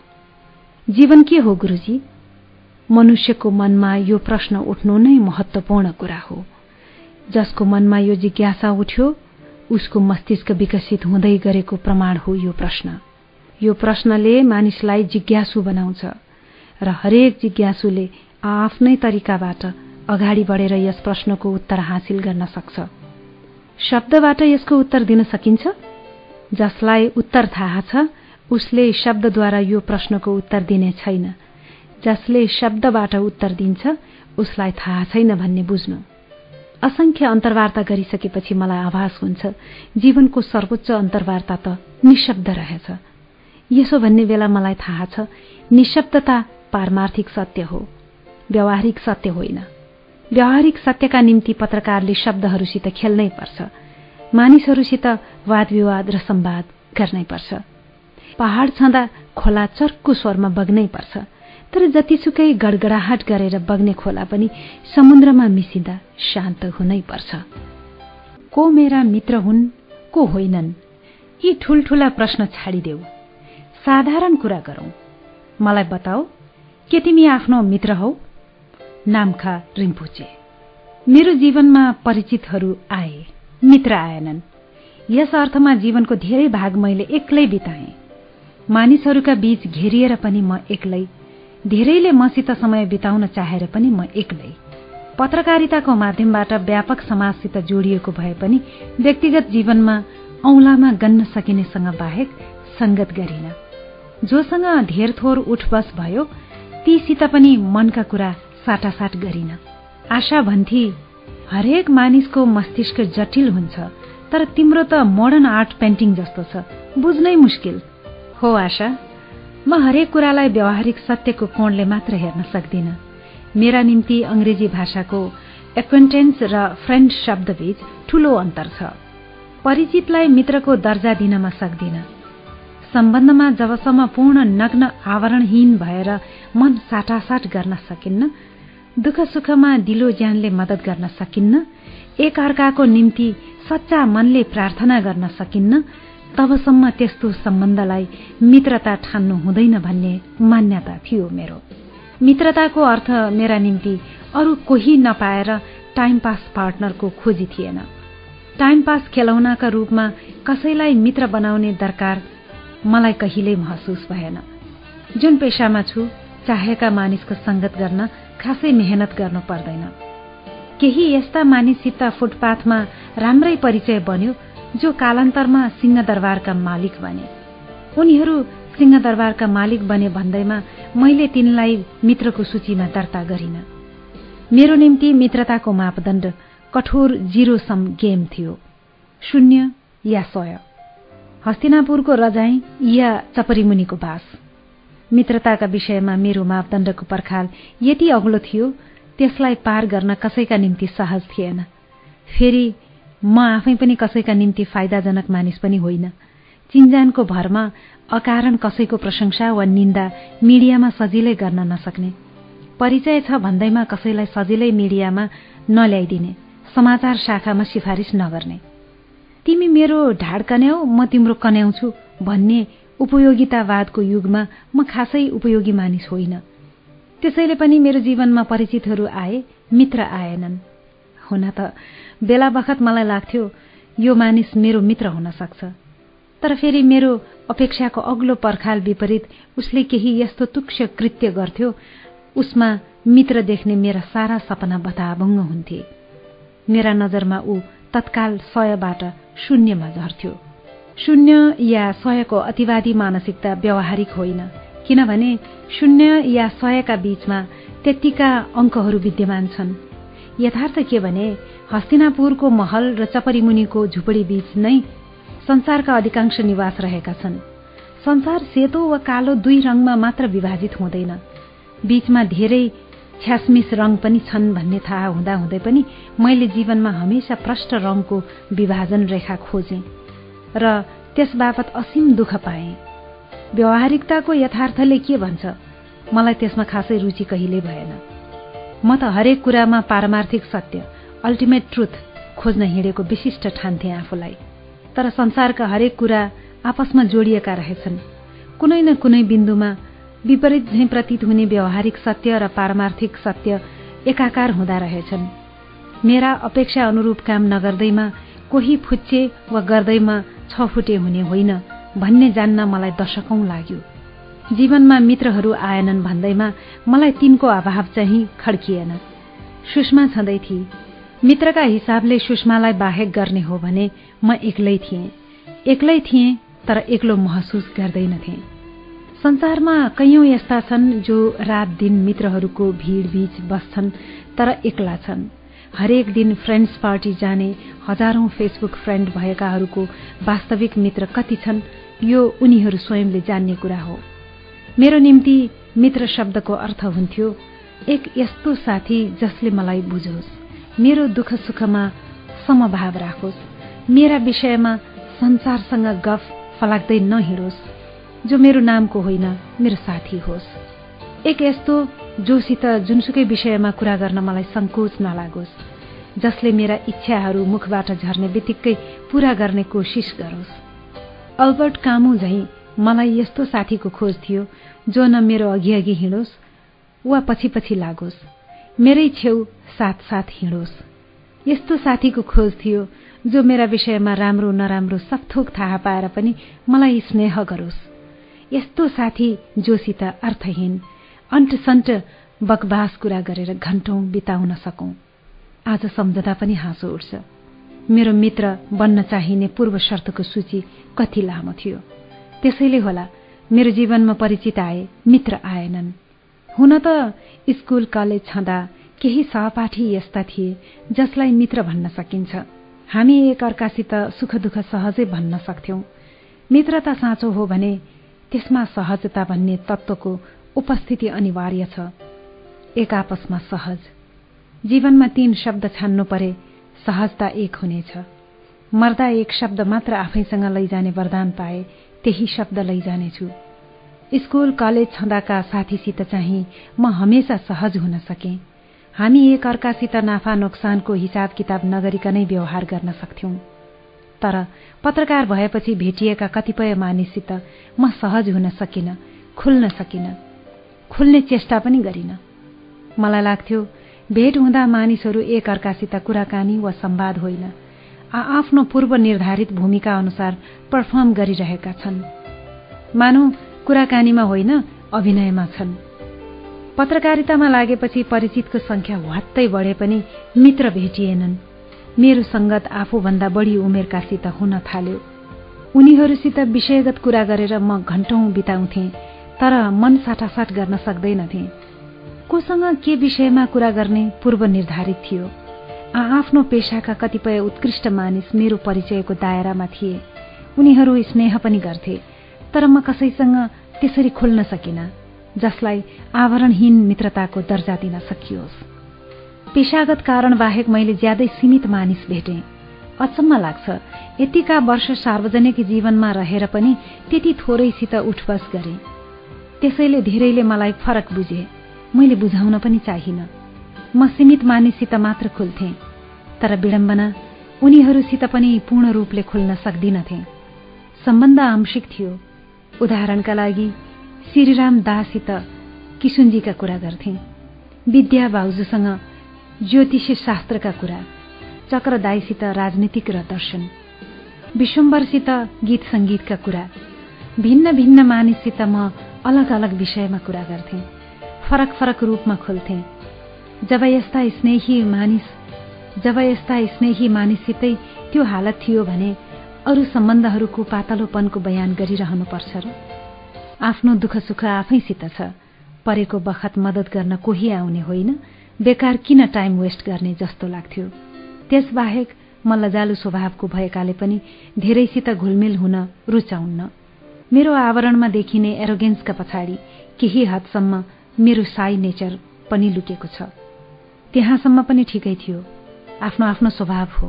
जीवन के हो गुरूजी? मनुष्यको मनमा यो प्रश्न उठ्नु नै महत्वपूर्ण कुरा हो। जसको मनमा यो जिज्ञासा उठ्यो उसको मस्तिष्क विकसित हुँदै गरेको प्रमाण हो यो प्रश्न। यो प्रश्नले मानिसलाई जिज्ञासु बनाउँछ र हरेक जिज्ञासुले आफ्नै तरिकाबाट अगाडि बढेर यस प्रश्नको उत्तर हासिल गर्न सक्छ। शब्दबाट यसको उत्तर दिन सकिन्छ? जसलाई उत्तर थाहा छ उसले शब्दद्वारा यो प्रश्नको उत्तर दिने छैन। जसले शब्दबाट उत्तर दिन्छ उसलाई थाहा छैन भन्ने बुझ्नु। असंख्य अन्तर्वार्ता गरिसकेपछि मलाई आभास हुन्छ जीवनको सर्वोच्च अन्तर्वार्ता त निशब्द रहेछ। यसो भन्ने बेला मलाई थाहा छ निशब्दता पारमार्थिक सत्य हो। व्यावहारिक सत्य होइन। व्यावहारिक सत्यका निम्ति पत्रकारले शब्दहरूसित खेल्नै पर्छ। मानिसहरूसित वाद विवाद र सम्वाद गर्नै पर्छ। पहाड़ छँदा खोला चर्को स्वरमा बग्नै पर्छ। तर जतिसुकै गडगडाहट गरेर बग्ने खोला पनि समुद्रमा मिसिँदा शान्त हुनै पर्छ। को मेरा मित्र हुन् को होइनन् यी ठूल्ठूला प्रश्न छाडिदेऊ। साधारण कुरा गरौं। मलाई बताऊ के तिमी आफ्नो मित्र हौ? नामखा रिम्पुचे। मेरो जीवनमा परिचितहरू आए मित्र आएनन्। यस अर्थमा जीवनको धेरै भाग मैले एक्लै बिताएँ। मानिसहरूका बीच घेरिएर पनि म एक्लै धेरैले मसित समय बिताउन चाहेर पनि म एक्लै। पत्रकारिताको माध्यमबाट व्यापक समाजसित जोडिएको भए पनि व्यक्तिगत जीवनमा औंलामा गन्न सकिनेसँग बाहेक संगत गरिन। जोसँग धेर थोर उठबस भयो तीसित पनि मनका कुरा साटासाट गरिन। आशा भन्थे हरेक मानिसको मस्तिष्क जटिल हुन्छ तर तिम्रो त मोडर्न आर्ट पेन्टिङ जस्तो छ। बुझ्नै मुस्किल। हो आशा। म हरेक कुरालाई व्यावहारिक सत्यको कोणले मात्र हेर्न सक्दिन। मेरा निम्ति अंग्रेजी भाषाको एक्वेन्टेन्स र फ्रेन्ड शब्दबीच ठूलो अन्तर छ। परिचितलाई मित्रको दर्जा दिन म सक्दिन। सम्बन्धमा जबसम्म पूर्ण नग्न आवरणहीन भएर मन साटासाट गर्न सकिन्न दुःख सुखमा दिलो ज्यानले मदत गर्न सकिन्न एक अर्काको निम्ति सच्चा मनले प्रार्थना गर्न सकिन्न तबसम्म त्यस्तो सम्बन्धलाई मित्रता ठान्नु हुँदैन भन्ने मान्यता थियो मेरो। मित्रताको अर्थ मेरा निम्ति अरू कोही नपाएर टाइम पास पार्टनरको खोजी थिएन। टाइम पास खेलौनाका रूपमा कसैलाई मित्र बनाउने दरकार मलाई कहिल्यै महसुस भएन। जुन पेसामा छु चाहेका मानिसको संगत गर्न खासै मेहनत गर्नु पर्दैन। केही यस्ता मानिससित फुटपाथमा राम्रै परिचय बन्यो जो कालान्तरमा सिंहदरबारका मालिक बने। उनीहरू सिंहदरबारका मालिक बने भन्दैमा मैले तिनलाई मित्रको सूचीमा दर्ता गरिन। मेरो निम्ति मित्रताको मापदण्ड कठोर जिरो सम गेम थियो। शून्य या सय। हस्तिनापुरको रजाई या चपरीमुनिको बास। मित्रताका विषयमा मेरो मापदण्डको पर्खाल यति अग्लो थियो त्यसलाई पार गर्न कसैका निम्ति सहज थिएन। फेरि म आफै पनि कसैका निम्ति फाइदाजनक मानिस पनि होइन। चिन्जानको भरमा अकारण कसैको प्रशंसा वा निन्दा मिडियामा सजिलै गर्न नसक्ने। परिचय छ भन्दैमा कसैलाई सजिलै मिडियामा नल्याइदिने समाचार शाखामा सिफारिस नगर्ने। तिमी मेरो ढाड कन्याउ म तिम्रो कन्याउँछु भन्ने उपयोगितावादको युगमा म खासै उपयोगी मानिस होइन। त्यसैले पनि मेरो जीवनमा परिचितहरू आए मित्र आएनन्। हुन त बेला बखत मलाई लाग्थ्यो यो मानिस मेरो मित्र हुन सक्छ। तर फेरि मेरो अपेक्षाको अग्लो पर्खाल विपरीत उसले केही यस्तो तुक्ष कृत्य गर्थ्यो उसमा मित्र देख्ने मेरा सारा सपना बताभङ्ग हुन्थे। मेरा नजरमा ऊ तत्काल सयबाट शून्यमा झर्थ्यो। शून्य या सयको अतिवादी मानसिकता व्यावहारिक होइन। किनभने शून्य या सयका बीचमा त्यत्तिका अङ्कहरू विद्यमान छन्। यथार्थ के भने हस्तिनापुरको महल र चपरीमुनिको झुपडी बीच नै संसारका अधिकांश निवास रहेका छन्। संसार सेतो वा कालो दुई रङमा मात्र विभाजित हुँदैन। बीचमा धेरै छ्यासमिस रङ पनि छन् भन्ने थाहा हुँदाहुँदै पनि मैले जीवनमा हमेसा प्रष्ट रङको विभाजन रेखा खोजेँ। र त्यसबापत असीम दुःख पाएँ। व्यवहारिकताको यथार्थले के भन्छ? मलाई त्यसमा खासै रुचि कहिल्यै भएन। म त हरेक कुरामा पारमार्थिक सत्य अल्टिमेट ट्रुथ खोज्न हिँडेको विशिष्ट ठान्थे आफूलाई। तर संसारका हरेक कुरा आपसमा जोडिएका रहेछन्। कुनै न कुनै बिन्दुमा विपरीत झैँ प्रतीत हुने व्यवहारिक सत्य र पारमार्थिक सत्य एकाकार हुँदा रहेछन्। मेरा अपेक्षा अनुरूप काम नगर्दैमा कोही फुच्चे वा गर्दैमा छफुटे हुने होइन भन्ने जान्न मलाई दशकौं लाग्यो। जीवनमा मित्रहरू आएनन् भन्दैमा मलाई तिनको अभाव चाहिँ खड्किएन। सुषमा छँदै थिए। मित्रका हिसाबले सुषमालाई बाहेक गर्ने हो भने म एक्लै थिएँ। एक्लै थिएँ तर एक्लो महसुस गर्दैनथे संसारमा कैयौं यस्ता छन् जो रात दिन मित्रहरूको भिडबीच बस्छन् तर एक्ला छन्। हरेक दिन फ्रेन्ड्स पार्टी जाने हजारौं फेसबुक फ्रेन्ड भएकाहरूको वास्तविक मित्र कति छन् यो उनीहरू स्वयंले जान्ने कुरा हो। मेरो निम्ति मित्र शब्दको अर्थ हुन्थ्यो एक यस्तो साथी जसले मलाई बुझोस्। मेरो दुःख सुखमा समभाव राखोस्। मेरा विषयमा संसारसँग गफ फलाक्दै नहिँडोस् जो मेरो नामको होइन मेरो साथी होस्। एक यस्तो जोसित जुनसुकै विषयमा कुरा गर्न मलाई संकोच नलागोस्। जसले मेरा इच्छाहरू मुखबाट झर्ने बित्तिकै पूरा गर्ने कोसिस गरोस्। अल्बर्ट कामु झैं मलाई यस्तो साथीको खोज थियो जो न मेरो अघि अघि हिँडोस् वा पछि पछि लागोस्। मेरै छेउ साथ साथ हिँडोस्। यस्तो साथीको खोज थियो जो मेरा विषयमा राम्रो नराम्रो सबथोक थाहा पाएर पनि मलाई स्नेह गरोस्। यस्तो साथी जोसित अर्थहीन। अन्टसन्ट बकबास कुरा गरेर घण्टौं बिताउन सकौं। आज सम्झदा पनि हाँसो उठ्छ। मेरो मित्र बन्न चाहिने पूर्व शर्तको सूची कति लामो थियो। त्यसैले होला मेरो जीवनमा परिचित आए मित्र आएनन्। हुन त स्कूल कलेज छँदा केही सहपाठी यस्ता थिए जसलाई मित्र भन्न सकिन्छ। हामी एक अर्कासित सुख दुःख सहजै भन्न सक्थ्यौं। मित्रता साँचो हो भने त्यसमा सहजता भन्ने तत्वको उपस्थिति अनिवार्य छ। एक आपसमा सहज। जीवनमा तीन शब्द छान्नु परे सहजता एक हुनेछ। मर्दा एक शब्द मात्र आफैसँग लैजाने वरदान पाए त्यही शब्द लैजानेछु। स्कूल कलेज छँदाका साथीसित चाहिँ म हमेसा सहज हुन सके। हामी एक अर्कासित नाफा नोक्सानको हिसाब किताब नगरिकनै व्यवहार गर्न सक्थ्यौं। तर पत्रकार भएपछि भेटिएका कतिपय मानिससित म सहज हुन सकिन खुल्न सकिन। खुल्ने चेष्टा पनि गरिन। मलाई लाग्थ्यो भेट हुँदा मानिसहरू एक अर्कासित कुराकानी वा सम्वाद होइन। आफ्नो पूर्व निर्धारित भूमिका अनुसार पर्फर्म गरिरहेका छन्। मानौ कुराकानीमा होइन अभिनयमा छन्। पत्रकारितामा लागेपछि परिचितको संख्या ह्वात्तै बढे पनि मित्र भेटिएनन्। मेरो संगत आफूभन्दा बढी उमेरकासित हुन थाल्यो। उनीहरूसित विषयगत कुरा गरेर म घण्टौं बिताउँथे। तर मन साटासाट गर्न सक्दैनथे। कोसँग के विषयमा कुरा गर्ने पूर्व निर्धारित थियो। आफ्नो पेशाका कतिपय उत्कृष्ट मानिस मेरो परिचयको दायरामा थिए। उनीहरू स्नेह पनि गर्थे तर म कसैसँग त्यसरी खोल्न सकिन जसलाई आवरणहीन मित्रताको दर्जा दिन सकियोस्। पेशागत कारण बाहेक मैले ज्यादै सीमित मानिस भेटे। अचम्म लाग्छ यतिका वर्ष सार्वजनिक जीवनमा रहेर पनि त्यति थोरैसित उठबस गरे। त्यसैले धेरैले मलाई फरक बुझे। मैले बुझाउन पनि चाहिन। म सीमित मानिससित मात्र खुल्थे तर विडम्बना उनीहरूसित पनि पूर्ण रूपले खुल्न सक्दिनथे। सम्बन्ध आंशिक थियो। उदाहरणका लागि श्रीराम दाससित किशुनजीका कुरा गर्थे। विद्या बाउजूसँग ज्योतिष शास्त्रका कुरा चक्रदाईसित राजनीतिक र दर्शन। विश्वम्बरसित गीत संगीतका कुरा। भिन्न भिन्न मानिससित म अलग अलग विषयमा कुरा गर्थे। फरक फरक रूपमा खोल्थे। जब यस्ता स्नेही मानिस जब यस्ता स्नेही मानिससितै त्यो हालत थियो भने अरू सम्बन्धहरूको पातलोपनको बयान गरिरहनुपर्छ र आफ्नो दुःख सुख आफैसित छ। परेको बखत मद्दत गर्न कोही आउने होइन। बेकार किन टाइम वेस्ट गर्ने जस्तो लाग्थ्यो। त्यसबाहेक म लजालु स्वभावको भएकाले पनि धेरैसित घुलमिल हुन रुचाउन्न। मेरो आवरणमा देखिने एरोगेन्सका पछाडि केही हदसम्म मेरो साई नेचर पनि लुकेको छ। त्यहाँसम्म पनि ठिकै थियो। आफ्नो आफ्नो स्वभाव हो।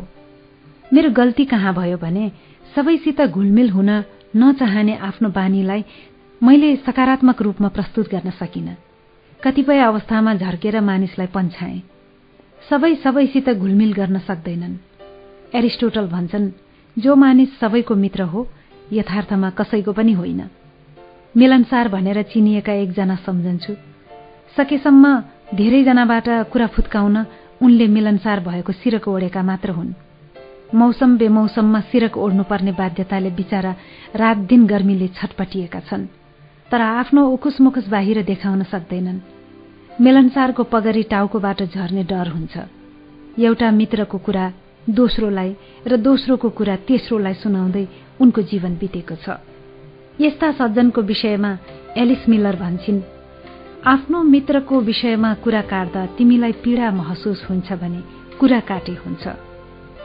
मेरो गल्ती कहाँ भयो भने सबैसित घुलमिल हुन नचाहने आफ्नो बानीलाई मैले सकारात्मक रूपमा प्रस्तुत गर्न सकिन। कतिपय अवस्थामा झर्केर मानिसलाई पन्छाए। सबै सबैसित घुलमिल गर्न सक्दैनन्। एरिस्टोटल भन्छन् जो मानिस सबैको मित्र हो यथार्थमा कसैको पनि होइन। मिलनसार भनेर चिनिएका एकजना सम्झन्छु। सकेसम्म धेरैजनाबाट कुरा फुत्काउन उनले मिलनसार भएको सिरक ओढेका मात्र हुन्। मौसम बेमौसममा सिरक ओढ्नुपर्ने बाध्यताले बिचारा रात दिन गर्मीले छटपटिएका छन् तर आफ्नो उकुस मुकुस बाहिर देखाउन सक्दैनन्। मिलनसारको पगरी टाउकोबाट झर्ने डर हुन्छ। एउटा मित्रको कुरा दोस्रोलाई र दोस्रोको कुरा तेस्रोलाई सुनाउँदै उनको जीवन बितेको छ। यस्ता सज्जनको विषयमा एलिस मिलर भन्छन् आफ्नो मित्रको विषयमा कुरा काट्दा तिमीलाई पीड़ा महसुस हुन्छ भने कुरा काटे हुन्छ।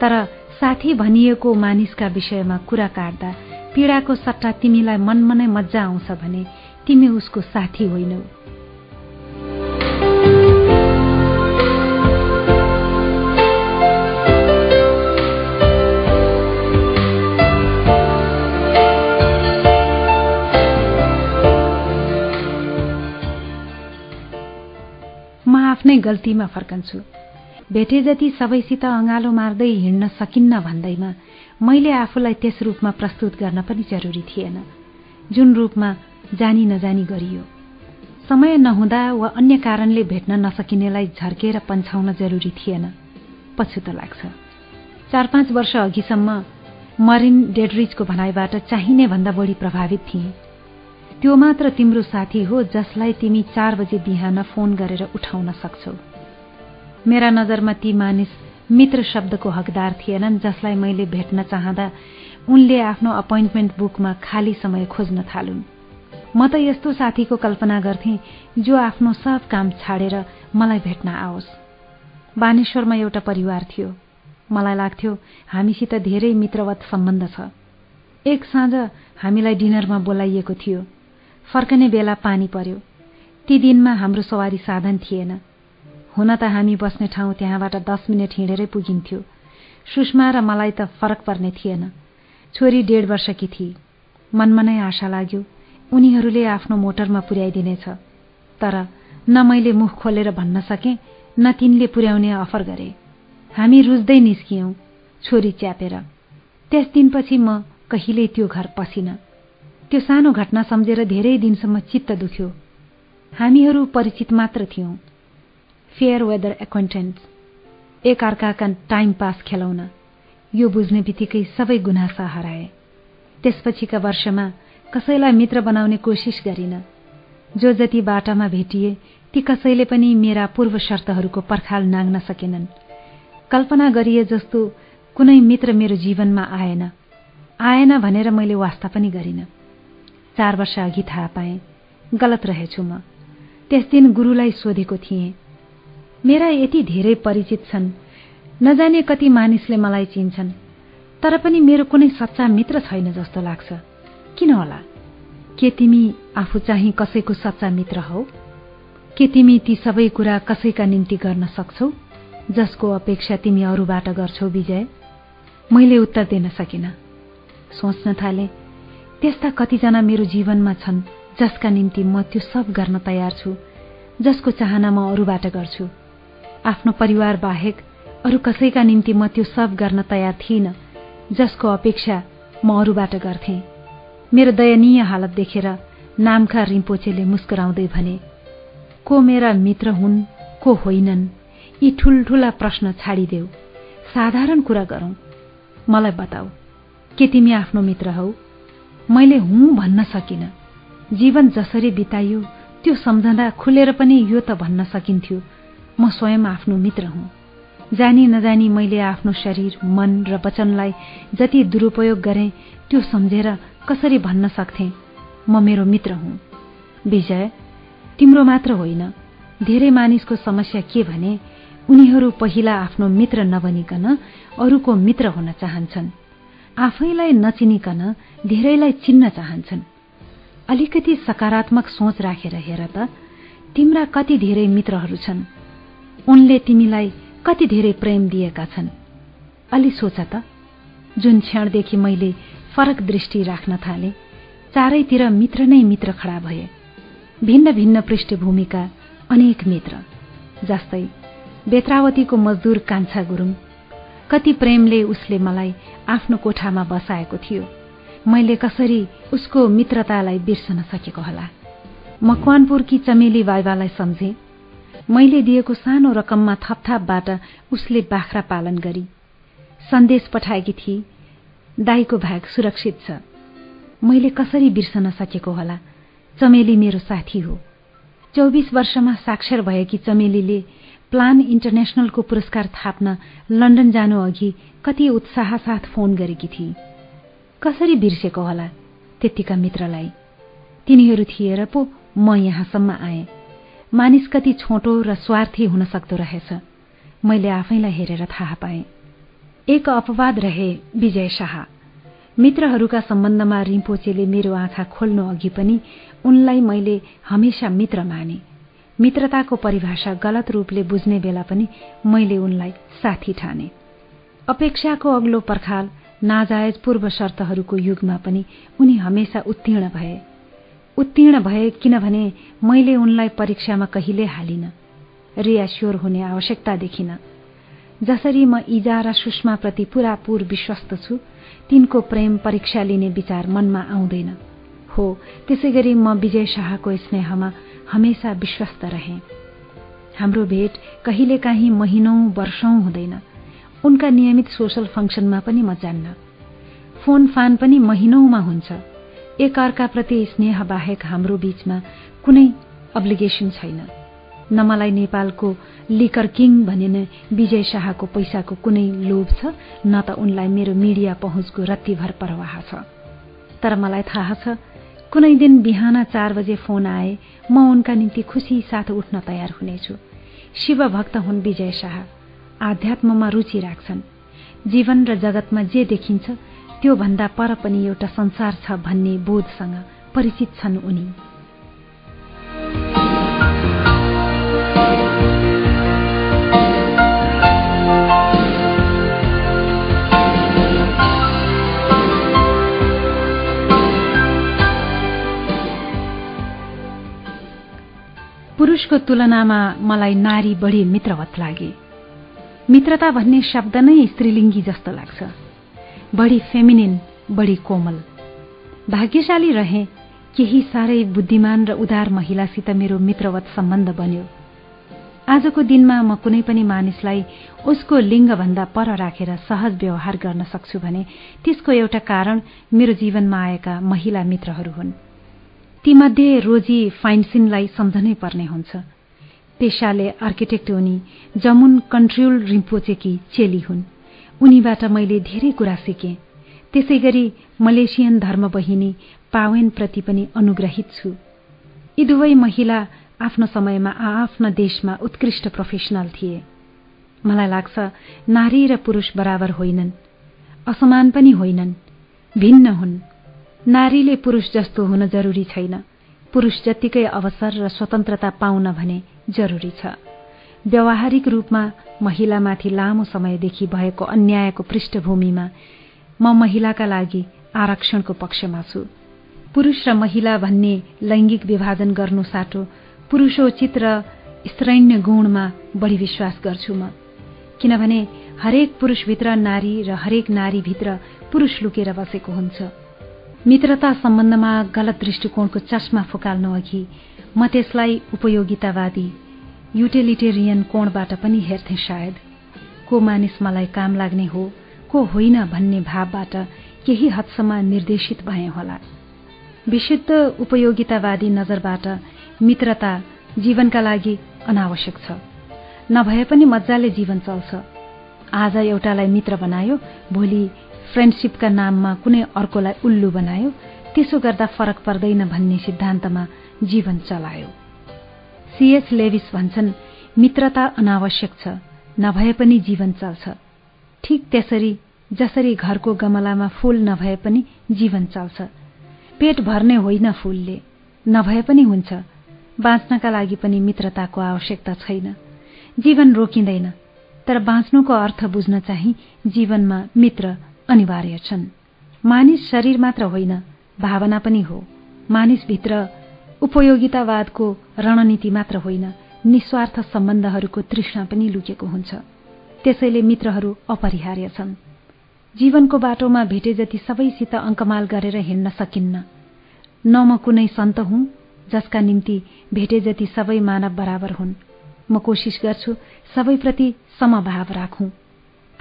तर साथी भनिएको मानिसका विषयमा कुरा काट्दा पीड़ाको सट्टा तिमीलाई मनमा नै मजा आउँछ भने तिमी उसको साथी होइनौ। आफ्नै गल्तीमा फर्कन्छु। भेटे जति सबैसित अँगालो मार्दै हिँड्न सकिन्न भन्दैमा मैले आफूलाई त्यस रूपमा प्रस्तुत गर्न पनि जरुरी थिएन। जुन रूपमा जानी नजानी गरियो। समय नहुँदा वा अन्य कारणले भेट्न नसकिनेलाई झर्केर पन्छाउन जरुरी थिएन। पछुतो लाग्छ। चार पाँच वर्ष अघिसम्म मरिन डेडरिजको भनाइबाट चाहिने भन्दा बढी प्रभावित थिए। त्यो मात्र तिम्रो साथी हो जसलाई तिमी चार बजे बिहान फोन गरेर उठाउन सक्छौ। मेरा नजरमा ती मानिस मित्र शब्दको हकदार थिएनन् जसलाई मैले भेट्न चाहँदा उनले आफ्नो अपोइन्टमेन्ट बुकमा खाली समय खोज्न थालुन्। म त यस्तो साथीको कल्पना गर्थे जो आफ्नो सब काम छाडेर मलाई भेट्न आओस्। बानेश्वरमा एउटा परिवार थियो। मलाई लाग्थ्यो हामीसित धेरै मित्रवत सम्बन्ध छ। एक साँझ हामीलाई डिनरमा बोलाइएको थियो। फर्कने बेला पानी पर्यो। ती दिनमा हाम्रो सवारी साधन थिएन। हुन त हामी बस्ने ठाउँ त्यहाँबाट दस मिनट हिँडेरै पुगिन्थ्यो। सुषमा र मलाई त फरक पर्ने थिएन। छोरी डेढ वर्षकी थिए मनमा नै आशा लाग्यो उनीहरूले आफ्नो मोटरमा पुर्याइदिनेछ। तर न मैले मुख खोलेर भन्न सके न तिनले पुर्याउने अफर गरे। हामी रुच्दै निस्कियौं छोरी च्यापेर। त्यस दिनपछि म कहिल्यै त्यो घर पसिन। त्यो सानो घटना सम्झेर धेरै दिनसम्म चित्त दुख्यो। हामीहरू परिचित मात्र थियौं। फेयर वेदर एक्वेन्टेन्स एक अर्काका टाइम पास खेलाउन यो बुझ्ने बित्तिकै सबै गुनासा हराए। त्यसपछिका वर्षमा कसैलाई मित्र बनाउने कोसिस गरिन। जो जति बाटामा भेटिए ती कसैले पनि मेरा पूर्व शर्तहरूको पर्खाल नाग्न सकेनन्। कल्पना गरिए जस्तो कुनै मित्र मेरो जीवनमा आएन। आएन भनेर मैले वास्ता पनि गरिन। चार वर्ष अघि थाहा पाएँ। गलत रहेछु म। त्यस दिन गुरुलाई सोधेको थिएँ मेरा यति धेरै परिचित छन्। नजाने कति मानिसले मलाई चिन्छन् तर पनि मेरो कुनै सच्चा मित्र छैन जस्तो लाग्छ। किन होला? के तिमी आफू चाहिँ कसैको सच्चा मित्र हौ? के तिमी ती सबै कुरा कसैका निम्ति गर्न सक्छौ जसको अपेक्षा तिमी अरूबाट गर्छौ विजय? मैले उत्तर दिन सकिन। सोच्न थाले त्यस्ता कतिजना मेरो जीवनमा छन् जसका निम्ति म त्यो सब गर्न तयार छु जसको चाहना म अरूबाट गर्छु। आफ्नो परिवार बाहेक अरू कसैका निम्ति म त्यो सब गर्न तयार थिइनँ जसको अपेक्षा म अरूबाट गर्थे। मेरो दयनीय हालत देखेर नामखा रिम्पोचेले मुस्कुराउँदै भने को मेरा मित्र हुन् को होइनन् यी ठूल्ठूला प्रश्न छाडिदेऊ। साधारण कुरा गरौं। मलाई बताऊ के तिमी आफ्नो मित्र हौ? मैले हुँ भन्न सकिन। जीवन जसरी बिताइयो त्यो सम्झँदा खुलेर पनि यो त भन्न सकिन्थ्यो। म स्वयं आफ्नो मित्र हुँ। जानी नजानी मैले आफ्नो शरीर मन र वचनलाई जति दुरुपयोग गरेँ त्यो सम्झेर कसरी भन्न सक्थे? म मेरो मित्र हुँ। विजय तिम्रो मात्र होइन। धेरै मानिसको समस्या के भने उनीहरू पहिला आफ्नो मित्र नबनिकन अरूको मित्र हुन चाहन्छन्। आफैलाई नचिनिकन धेरैलाई चिन्न चाहन्छन्। अलिकति सकारात्मक सोच राखेर हेर त तिम्रा कति धेरै मित्रहरू छन्। उनले तिमीलाई कति धेरै प्रेम दिएका छन्। अलि सोच त जुन क्षणदेखि मैले फरक दृष्टि राख्न थाले चारैतिर मित्र नै मित्र खडा भए। भिन्न भिन्न पृष्ठभूमिका अनेक मित्र जस्तै बेत्रावतीको मजदुर कान्छा गुरुङ कति प्रेमले उसले मलाई आफ्नो कोठामा बसाएको थियो। मैले कसरी उसको मित्रतालाई बिर्सन सकेको होला? मकवानपुरकी चमेली बाइबालाई सम्झे। मैले दिएको सानो रकममा थपथापबाट उसले बाख्रा पालन गरी। सन्देश पठाएकी थिए दाईको भाग सुरक्षित छ। मैले कसरी बिर्सन सकेको होला? चमेली मेरो साथी हो। चौबिस वर्षमा साक्षर भएकी चमेलीले प्लान इन्टरनेसनलको पुरस्कार थाप्न लन्डन जानु अघि कति उत्साह साथ फोन गरेकी थिए कसरी बिर्सेको होला त्यतिका मित्रलाई? तिनीहरू थिएर पो म यहाँसम्म आएँ। मानिस कति छोटो र स्वार्थी हुन सक्दो रहेछ। मैले आफैलाई हेरेर थाहा पाएँ। एक अपवाद रहे विजय शाह। मित्रहरूका सम्बन्धमा रिम्पोचेले मेरो आँखा खोल्नु अघि पनि उनलाई मैले हमेशा मित्र माने। मित्रताको परिभाषा गलत रूपले बुझ्ने बेला पनि मैले उनलाई साथी ठाने। अपेक्षाको अग्लो पर्खाल नाजायज पूर्व शर्तहरूको युगमा पनि उनी हमेशा उत्तीर्ण भए। उत्तीर्ण भए किनभने मैले उनलाई परीक्षामा कहिले हालिन रियास्योर हुने आवश्यकता देखिन। जसरी म इजा र सुषमाप्रति पूरापूर विश्वस्त छु तिनको प्रेम परीक्षा लिने विचार मनमा आउँदैन। हो त्यसै गरी म विजय शाहको स्नेहमा हमेसा विश्वस्त रहे। हाम्रो भेट कहिलेकाहीँ महिनौ वर्षौं हुँदैन। उनका नियमित सोसल फङ्सनमा पनि म जान्न। फोन फान पनि महिनौमा हुन्छ। एक अर्काप्रति स्नेह बाहेक हाम्रो बीचमा कुनै अब्लिगेसन छैन। न मलाई नेपालको लिकर किङ भनिने विजय शाहको पैसाको कुनै लोभ छ न त उनलाई मेरो मिडिया पहुँचको रत्तीभर प्रवाह छ। तर मलाई थाहा छ कुनै दिन बिहान चार बजे फोन आए म उनका निम्ति खुसी साथ उठ्न तयार हुनेछु। शिवभक्त हुन् विजय शाह। आध्यात्ममा रुचि राख्छन्। जीवन र जगतमा जे देखिन्छ त्योभन्दा पर पनि एउटा संसार छ भन्ने बोधसँग परिचित छन् उनी। पुरुषको तुलनामा मलाई नारी बढी मित्रवत लागे। मित्रता भन्ने शब्द नै स्त्रीलिङ्गी जस्तो लाग्छ। बढी फेमिनिन बढी कोमल। भाग्यशाली रहे केही साह्रै बुद्धिमान र उदार महिलासित मेरो मित्रवत सम्बन्ध बन्यो। आजको दिनमा म कुनै पनि मानिसलाई उसको लिङ्गभन्दा पर राखेर सहज व्यवहार गर्न सक्छु भने त्यसको एउटा कारण मेरो जीवनमा आएका महिला मित्रहरू हुन्। तीमध्ये रोजी फाइन्सिनलाई सम्झनै पर्ने हुन्छ। पेसाले आर्किटेक्ट उनी जमुन कन्ट्रियुल रिम्पोचेकी चेली हुन्। उनीबाट मैले धेरै कुरा सिकेँ। त्यसै गरी मलेसियन धर्मबहिनी पावेनप्रति पनि अनुग्रहित छु। यी दुवै महिला आफ्नो समयमा आआफ्ना देशमा उत्कृष्ट प्रोफेसनल थिए। मलाई लाग्छ नारी र पुरुष बराबर होइनन्। असमान पनि होइनन्। भिन्न हुन्। नारीले पुरुष जस्तो हुन जरुरी छैन। पुरुष जत्तिकै अवसर र स्वतन्त्रता पाउन भने जरुरी छ। व्यावहारिक रूपमा महिलामाथि लामो समयदेखि भएको अन्यायको पृष्ठभूमिमा म महिलाका लागि आरक्षणको पक्षमा छु। पुरुष र महिला भन्ने लैंगिक विभाजन गर्नु साटो पुरुषोचित र स्त्रैन्य गुणमा बढी विश्वास गर्छु म। किनभने हरेक पुरुषभित्र नारी र हरेक नारीभित्र पुरुष लुकेर बसेको हुन्छ। मित्रता सम्बन्धमा गलत दृष्टिकोणको चस्मा फुकाल्नु अघि म त्यसलाई उपयोगितावादी युटिलिटेरियन कोणबाट पनि हेर्थे सायद। को मानिस मलाई काम लाग्ने हो को होइन भन्ने भावबाट केही हदसम्म निर्देशित भए होला। विशुद्ध उपयोगितावादी नजरबाट मित्रता जीवनका लागि अनावश्यक छ। नभए पनि मजाले जीवन चल्छ। आज एउटालाई मित्र बनायो भोलि फ्रेन्डसिपका नाममा कुनै अर्कोलाई उल्लु बनायो त्यसो गर्दा फरक पर्दैन भन्ने सिद्धान्तमा जीवन चलायो। सीएस लेविस भन्छन् मित्रता अनावश्यक छ नभए पनि जीवन चल्छ। ठिक त्यसरी जसरी घरको गमलामा फूल नभए पनि जीवन चल्छ। पेट भर्ने होइन फूलले नभए पनि हुन्छ। बाँच्नका लागि पनि मित्रताको आवश्यकता छैन। जीवन रोकिँदैन तर बाँच्नुको अर्थ बुझ्न चाहिँ जीवनमा मित्र अनिवार्य छन्। मानिस शरीर मात्र होइन भावना पनि हो। मानिसभित्र उपयोगितावादको रणनीति मात्र होइन निस्वार्थ सम्बन्धहरूको तृष्णा पनि लुकेको हुन्छ। त्यसैले मित्रहरू अपरिहार्य छन्। जीवनको बाटोमा भेटे जति सबैसित अङ्कमाल गरेर हिँड्न सकिन्न। न म कुनै सन्त हुँ जसका निम्ति भेटे जति सबै मानव बराबर हुन्। म कोसिस गर्छु सबैप्रति समभाव राखौं।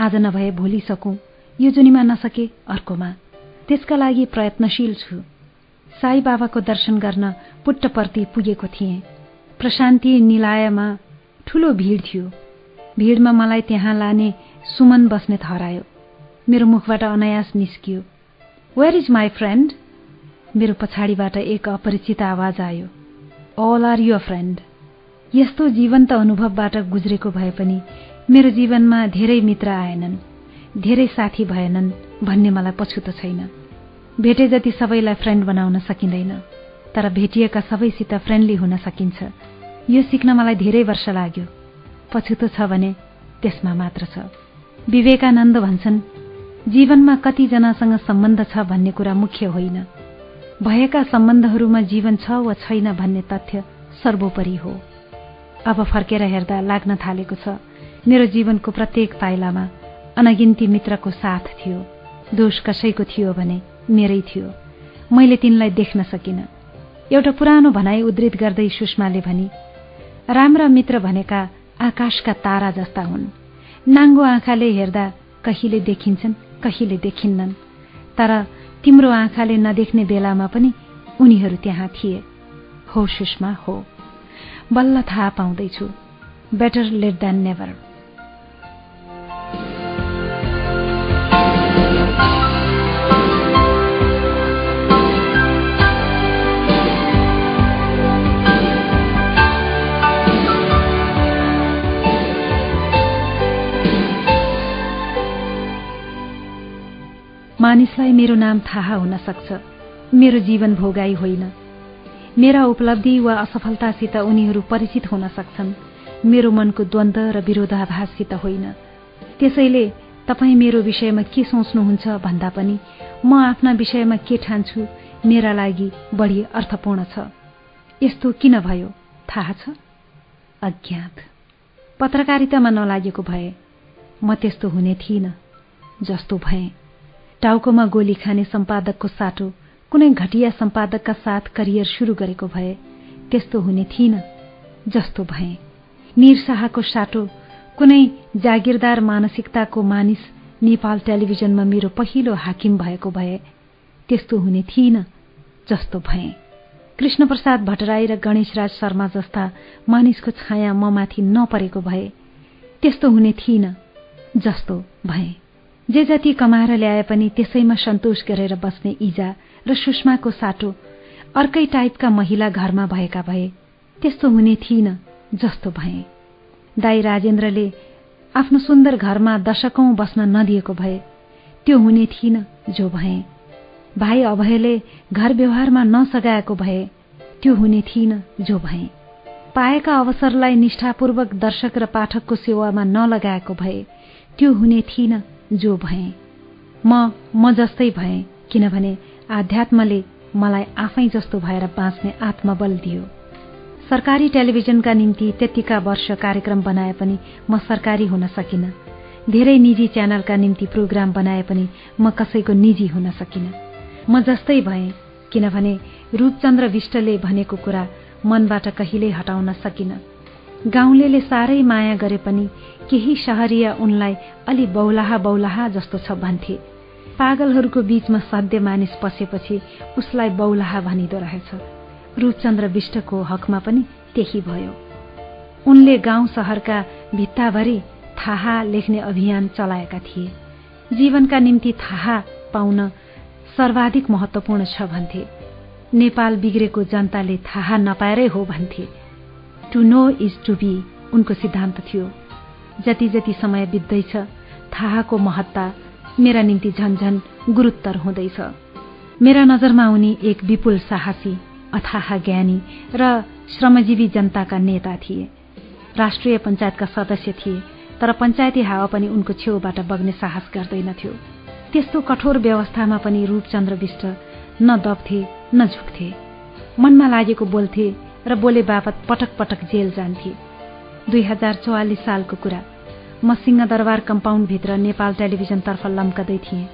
आज नभए भोलि सकौं यो जुनीमा नसके अर्कोमा। त्यसका लागि प्रयत्नशील छु। साई बाबाको दर्शन गर्न पुट्टपर्ती पुगेको थिएँ। प्रशान्ति निलायमा ठूलो भीड़ थियो। भीड़मा मलाई त्यहाँ लाने सुमन बस्ने हरायो मेरो मुखबाट अनायास निस्कियो। वेयर इज माई फ्रेन्ड मेरो पछाडिबाट एक अपरिचित आवाज आयो। अल आर युर फ्रेन्ड यस्तो जीवन्त अनुभवबाट गुज्रेको भए पनि मेरो जीवनमा धेरै मित्र आएनन्। धेरै साथी भएनन् भन्ने मलाई पछुतो छैन। भेटे जति सबैलाई फ्रेन्ड बनाउन सकिँदैन तर भेटिएका सबैसित फ्रेन्डली हुन सकिन्छ। यो सिक्न मलाई धेरै वर्ष लाग्यो। पछुतो छ भने त्यसमा मात्र छ। विवेकानन्द भन्छन् जीवनमा कतिजनासँग सम्बन्ध छ भन्ने कुरा मुख्य होइन। भएका सम्बन्धहरूमा जीवन छ वा छैन भन्ने तथ्य सर्वोपरि हो। अब फर्केर हेर्दा लाग्न थालेको छ मेरो जीवनको प्रत्येक पाइलामा अनगिन्ती मित्रको साथ थियो। दोष कसैको थियो भने मेरै थियो। मैले तिनलाई देख्न सकिन। एउटा पुरानो भनाई उद्धित गर्दै सुषमाले भनी राम्रा मित्र भनेका आकाशका तारा जस्ता हुन्। नाङ्गो आँखाले हेर्दा कहिले देखिन्छन् कहिले देखिन्नन्। तर तिम्रो आँखाले नदेख्ने बेलामा पनि उनीहरू त्यहाँ थिए। हो सुषमा हो। बल्ल थाहा पाउँदैछु। बेटर लेट देन नेभर मानिसलाई मेरो नाम थाहा हुन सक्छ। मेरो जीवन भोगाई होइन। मेरा उपलब्धि वा असफलतासित उनीहरू परिचित हुन सक्छन्। मेरो मनको द्वन्द र विरोधाभाससित होइन। त्यसैले तपाईँ मेरो विषयमा के सोच्नुहुन्छ भन्दा पनि म आफ्ना विषयमा के ठान्छु मेरा लागि बढी अर्थपूर्ण छ। यस्तो किन भयो? थाहा छ? अज्ञात। पत्रकारितामा नलागेको भए म त्यस्तो हुने थिइनँ जस्तो भएँ। टाउकोमा गोली खाने सम्पादकको साटो कुनै घटिया सम्पादकका साथ करियर सुरु गरेको भए त्यस्तो हुने थिइन जस्तो भए। निर शाहको साटो कुनै जागिरदार मानसिकताको मानिस नेपाल टेलिभिजनमा मेरो पहिलो हाकिम भएको भए त्यस्तो हुने थिइन जस्तो भए। कृष्णप्रसाद भट्टराई र गणेशराज शर्मा जस्ता मानिसको छाया म माथि नपरेको भए त्यस्तो हुने थिइन जस्तो भए। जे जति कमाएर ल्याए पनि त्यसैमा सन्तोष गरेर बस्ने इजा र सुषमाको साटो अर्कै टाइपका महिला घरमा भएका भए त्यस्तो हुने थिइन जस्तो भए। दाई राजेन्द्रले आफ्नो सुन्दर घरमा दशकौं बस्न नदिएको भए त्यो हुने थिइन जो भए। भाइ अभयले घर व्यवहारमा नसगाएको भए त्यो हुने थिइन जो भए। पाएका अवसरलाई निष्ठापूर्वक दर्शक र पाठकको सेवामा नलगाएको भए त्यो हुने थिइन जो भए। म म जस्तै भए किनभने आध्यात्मले मलाई आफै जस्तो भएर बाँच्ने आत्मबल दियो। सरकारी टेलिभिजनका निम्ति त्यतिका वर्ष कार्यक्रम बनाए पनि म सरकारी हुन सकिन। धेरै निजी च्यानलका निम्ति प्रोग्राम बनाए पनि म कसैको निजी हुन सकिन। म जस्तै भए किनभने रूपचन्द्र विष्टले भनेको कुरा मनबाट कहिल्यै हटाउन सकिन। गाउँले साह्रै माया गरे पनि केही सहरिया उनलाई अलि बौलाहा बौलाहा जस्तो छ भन्थे। पागलहरूको बीचमा सध्य मानिस पसेपछि उसलाई बौलाहा भनिदो रहेछ। रूपचन्द्र विष्टको हकमा पनि त्यही भयो। उनले गाउँ सहरका भित्ताभरि थाहा लेख्ने अभियान चलाएका थिए। जीवनका निम्ति थाहा पाउन सर्वाधिक महत्वपूर्ण छ भन्थे। नेपाल बिग्रेको जनताले थाहा नपाएरै हो भन्थे। To know is to be उनको सिद्धान्त थियो। जति जति समय बित्दैछ थाहाको महत्ता मेरा निम्ति झन्झन गुरुत्तर हुँदैछ। मेरा नजरमा उनी एक विपुल साहसी अथाह ज्ञानी र श्रमजीवी जनताका नेता थिए। राष्ट्रिय पञ्चायतका सदस्य थिए तर पञ्चायती हावा पनि उनको छेउबाट बग्ने साहस गर्दैनथ्यो। त्यस्तो कठोर व्यवस्थामा पनि रूपचन्द्र विष्ट न दब्थे न झुक्थे। मनमा लागेको बोल्थे र बोले बापत पटक पटक जेल जान्थे। दुई हजार चौवालिस सालको कुरा। म सिंहदरबार कम्पाउन्डभित्र नेपाल टेलिभिजनतर्फ लम्कदै थिएँ।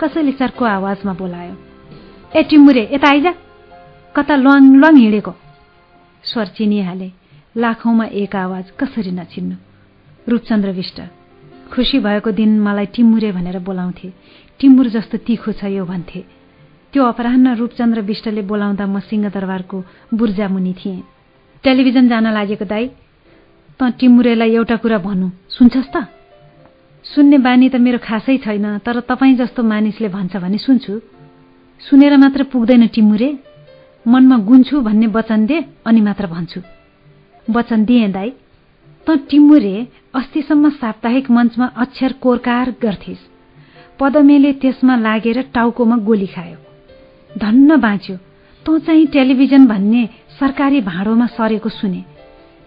कसैले चर्को आवाजमा बोलायो ए टिमुरे यता आइज। कता लङ लङ हिँडेको। स्वर चिनिहाले लाखौंमा एक आवाज कसरी नचिन्नु। रूपचन्द्र विष्ट खुसी भएको दिन मलाई टिमुरे भनेर बोलाउँथे। टिमुर जस्तो तिखो छ यो भन्थे। त्यो अपराह्न रूपचन्द्र विष्टले बोलाउँदा म सिंहदरबारको बुर्जामुनि थिएँ। टेलिभिजन जान लागेको दाई त टिमुरेलाई एउटा कुरा भनौँ सुन्छस् त? सुन्ने बानी त मेरो खासै छैन तर तपाईँ जस्तो मानिसले भन्छ भने सुन्छु। सुनेर मात्र पुग्दैन टिमुरे? मनमा गुन्छु भन्ने वचन दे अनि मात्र भन्छु। वचन दिए दाई त टिमुरे अस्तिसम्म साप्ताहिक मञ्चमा अक्षर कोरकार गर्थिस्। पदमेले त्यसमा लागेर टाउकोमा गोली खायो। धन्न बाँच्यो तँ चाहिँ टेलिभिजन भन्ने सरकारी भाँडोमा सरेको सुने।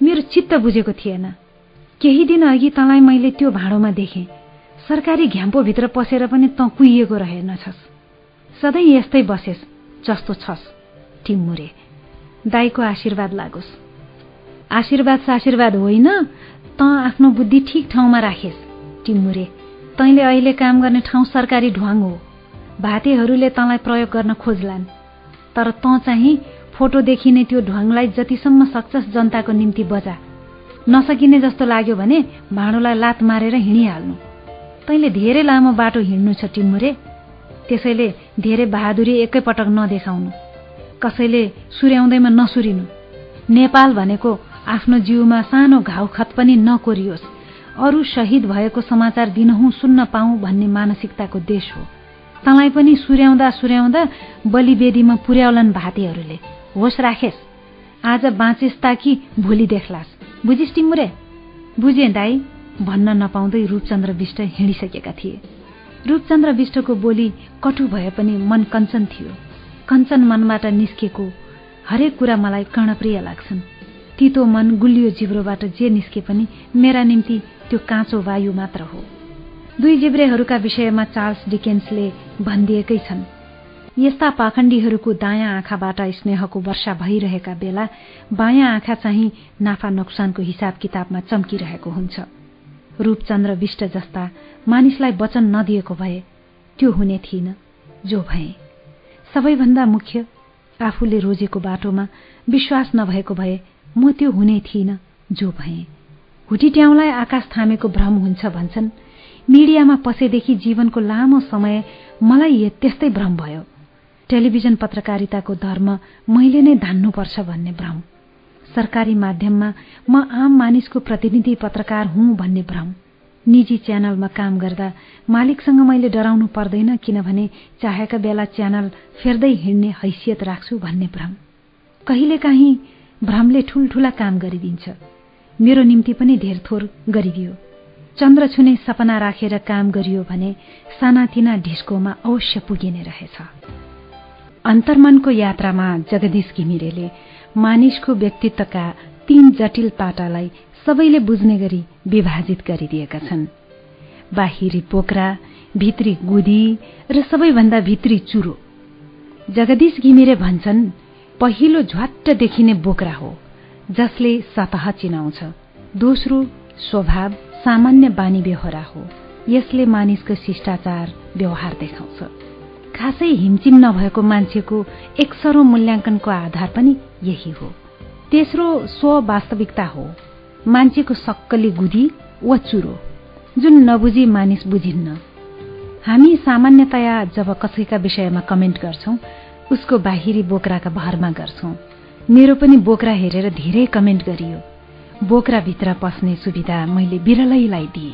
मेरो चित्त बुझेको थिएन। केही दिन अघि तँलाई मैले त्यो भाँडोमा देखेँ। सरकारी घ्याम्पोभित्र पसेर पनि तँ कुहिएको रहेनछस्। सधैँ यस्तै बसेस् जस्तो छस्। टिमुरे दाईको आशीर्वाद लागोस्। आशीर्वाद साशीर्वाद होइन तँ आफ्नो बुद्धि ठिक ठाउँमा राखेस्। टिमुरे तैँले अहिले काम गर्ने ठाउँ सरकारी ढुवाङ हो। भातेहरूले तँलाई प्रयोग गर्न खोज्लान्। तर तँ चाहिँ फोटो देखिने त्यो ढुवाङलाई जतिसम्म सक्छस् जनताको निम्ति बजा। नसकिने जस्तो लाग्यो भने भाँडोलाई लात मारेर हिँडिहाल्नु। तैँले धेरै लामो बाटो हिँड्नु छ टिमुरे त्यसैले धेरै बहादुरी एकैपटक नदेखाउनु। कसैले सुर्याउँदैमा नसुरिनु। नेपाल भनेको आफ्नो जिउमा सानो घाउखत पनि नकोरियोस्। अरू शहीद भएको समाचार दिनहुँ सुन्न पाऊ भन्ने मानसिकताको देश हो। तँलाई पनि सुर्याउँदा सुर्याउँदा बलिवेदीमा पुर्याउलान् भातीहरूले। होस राखेस् आज बाँचेस् ताकि भोलि देख्लास्। बुझिस् टिमुरे बुझे दाई भन्न नपाउँदै रूपचन्द्र विष्ट हिँडिसकेका थिए। रूपचन्द्र विष्टको बोली कटु भए पनि मन कञ्चन थियो। कञ्चन मनबाट निस्केको हरेक कुरा मलाई कर्णप्रिय लाग्छन्। तितो मन गुलियो जिब्रोबाट जे निस्के पनि मेरा निम्ति त्यो काँचो वायु मात्र हो। दुई जिब्रेहरूका विषयमा चार्ल्स डिकेन्सले भनिदिएकै छन्। यस्ता पाखण्डीहरूको दायाँ आँखाबाट स्नेहको वर्षा भइरहेका बेला बायाँ आँखा चाहिँ नाफा नोक्सानको हिसाब किताबमा चम्किरहेको हुन्छ। रूपचन्द्र विष्ट जस्ता मानिसलाई वचन नदिएको भए त्यो हुने थिइन जो भए। सबैभन्दा मुख्य आफूले रोजेको बाटोमा विश्वास नभएको भए म त्यो हुने थिइन जो भए। हुटिट्याउलाई आकाश थामेको भ्रम हुन्छ भन्छन्। मिडियामा पसेदेखि जीवनको लामो समय मलाई त्यस्तै भ्रम भयो। टेलिभिजन पत्रकारिताको धर्म मैले नै धान्नुपर्छ भन्ने भ्रम। सरकारी माध्यममा म आम मानिसको प्रतिनिधि पत्रकार हुँ भन्ने भ्रम। निजी च्यानलमा काम गर्दा मालिकसँग मैले डराउनु पर्दैन किनभने चाहेका बेला च्यानल फेर्दै हिँड्ने हैसियत राख्छु भन्ने भ्रम। कहिलेकाहीँ भ्रमले ठूल्ठूला काम गरिदिन्छ। मेरो निम्ति पनि धेर थोर गरिदियो। चन्द्र छुने सपना राखेर काम गरियो भने सानातिना ढिस्कोमा अवश्य पुगिने रहेछ। अन्तर्मनको यात्रामा जगदीश घिमिरेले मानिसको व्यक्तित्वका तीन जटिल पाटालाई सबैले बुझ्ने गरी विभाजित गरिदिएका छन्। बाहिरी पोखरा भित्री गुदी र सबैभन्दा भित्री चुरो। जगदीश घिमिरे भन्छन् पहिलो झ्वाट्ट देखिने बोक्रा हो जसले सतह चिनाउँछ। दोस्रो स्वभाव सामान्य बानी बेहोरा हो यसले मानिसको शिष्टाचार व्यवहार देखाउँछ। खासै हिमचिम नभएको मान्छेको एकसरो मूल्याङ्कनको आधार पनि यही हो। तेस्रो स्व वास्तविकता हो मान्छेको सक्कली गुदी वा चुरो जुन नबुझी मानिस बुझिन्न। हामी सामान्यतया जब कसैका विषयमा कमेन्ट गर्छौं उसको बाहिरी बोक्राका भरमा गर्छौं। मेरो पनि बोक्रा हेरेर धेरै कमेन्ट गरियो। बोक्राभित्र पस्ने सुविधा मैले बिरलैलाई दिए।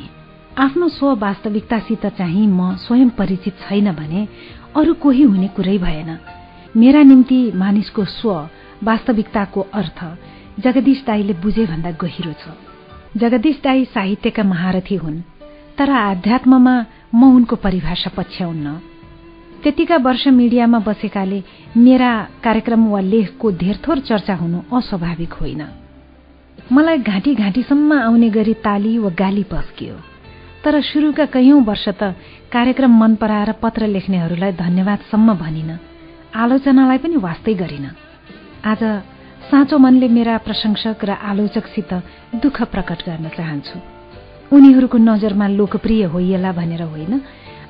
आफ्नो स्व वास्तविकतासित चाहिँ म स्वयं परिचित छैन भने अरू कोही हुने कुरै भएन। मेरा निम्ति मानिसको स्व वास्तविकताको अर्थ जगदीश दाईले बुझे भन्दा गहिरो छ। जगदीश दाई साहित्यका महारथी हुन् तर आध्यात्ममा म उनको परिभाषा पछ्याउन्न। त्यतिका वर्ष मिडियामा बसेकाले मेरा कार्यक्रम वा लेखको धेरथोर चर्चा हुनु अस्वाभाविक होइन। मलाई घाँटी घाँटीसम्म आउने गरी ताली वा गाली पस्कियो। तर सुरुका कैयौं वर्ष त कार्यक्रम मन पराएर पत्र लेख्नेहरूलाई धन्यवादसम्म भनिन आलोचनालाई पनि वास्तै गरिन। आज साँचो मनले मेरा प्रशंसक र आलोचकसित दुःख प्रकट गर्न चाहन्छु। उनीहरूको नजरमा लोकप्रिय होइएला भनेर होइन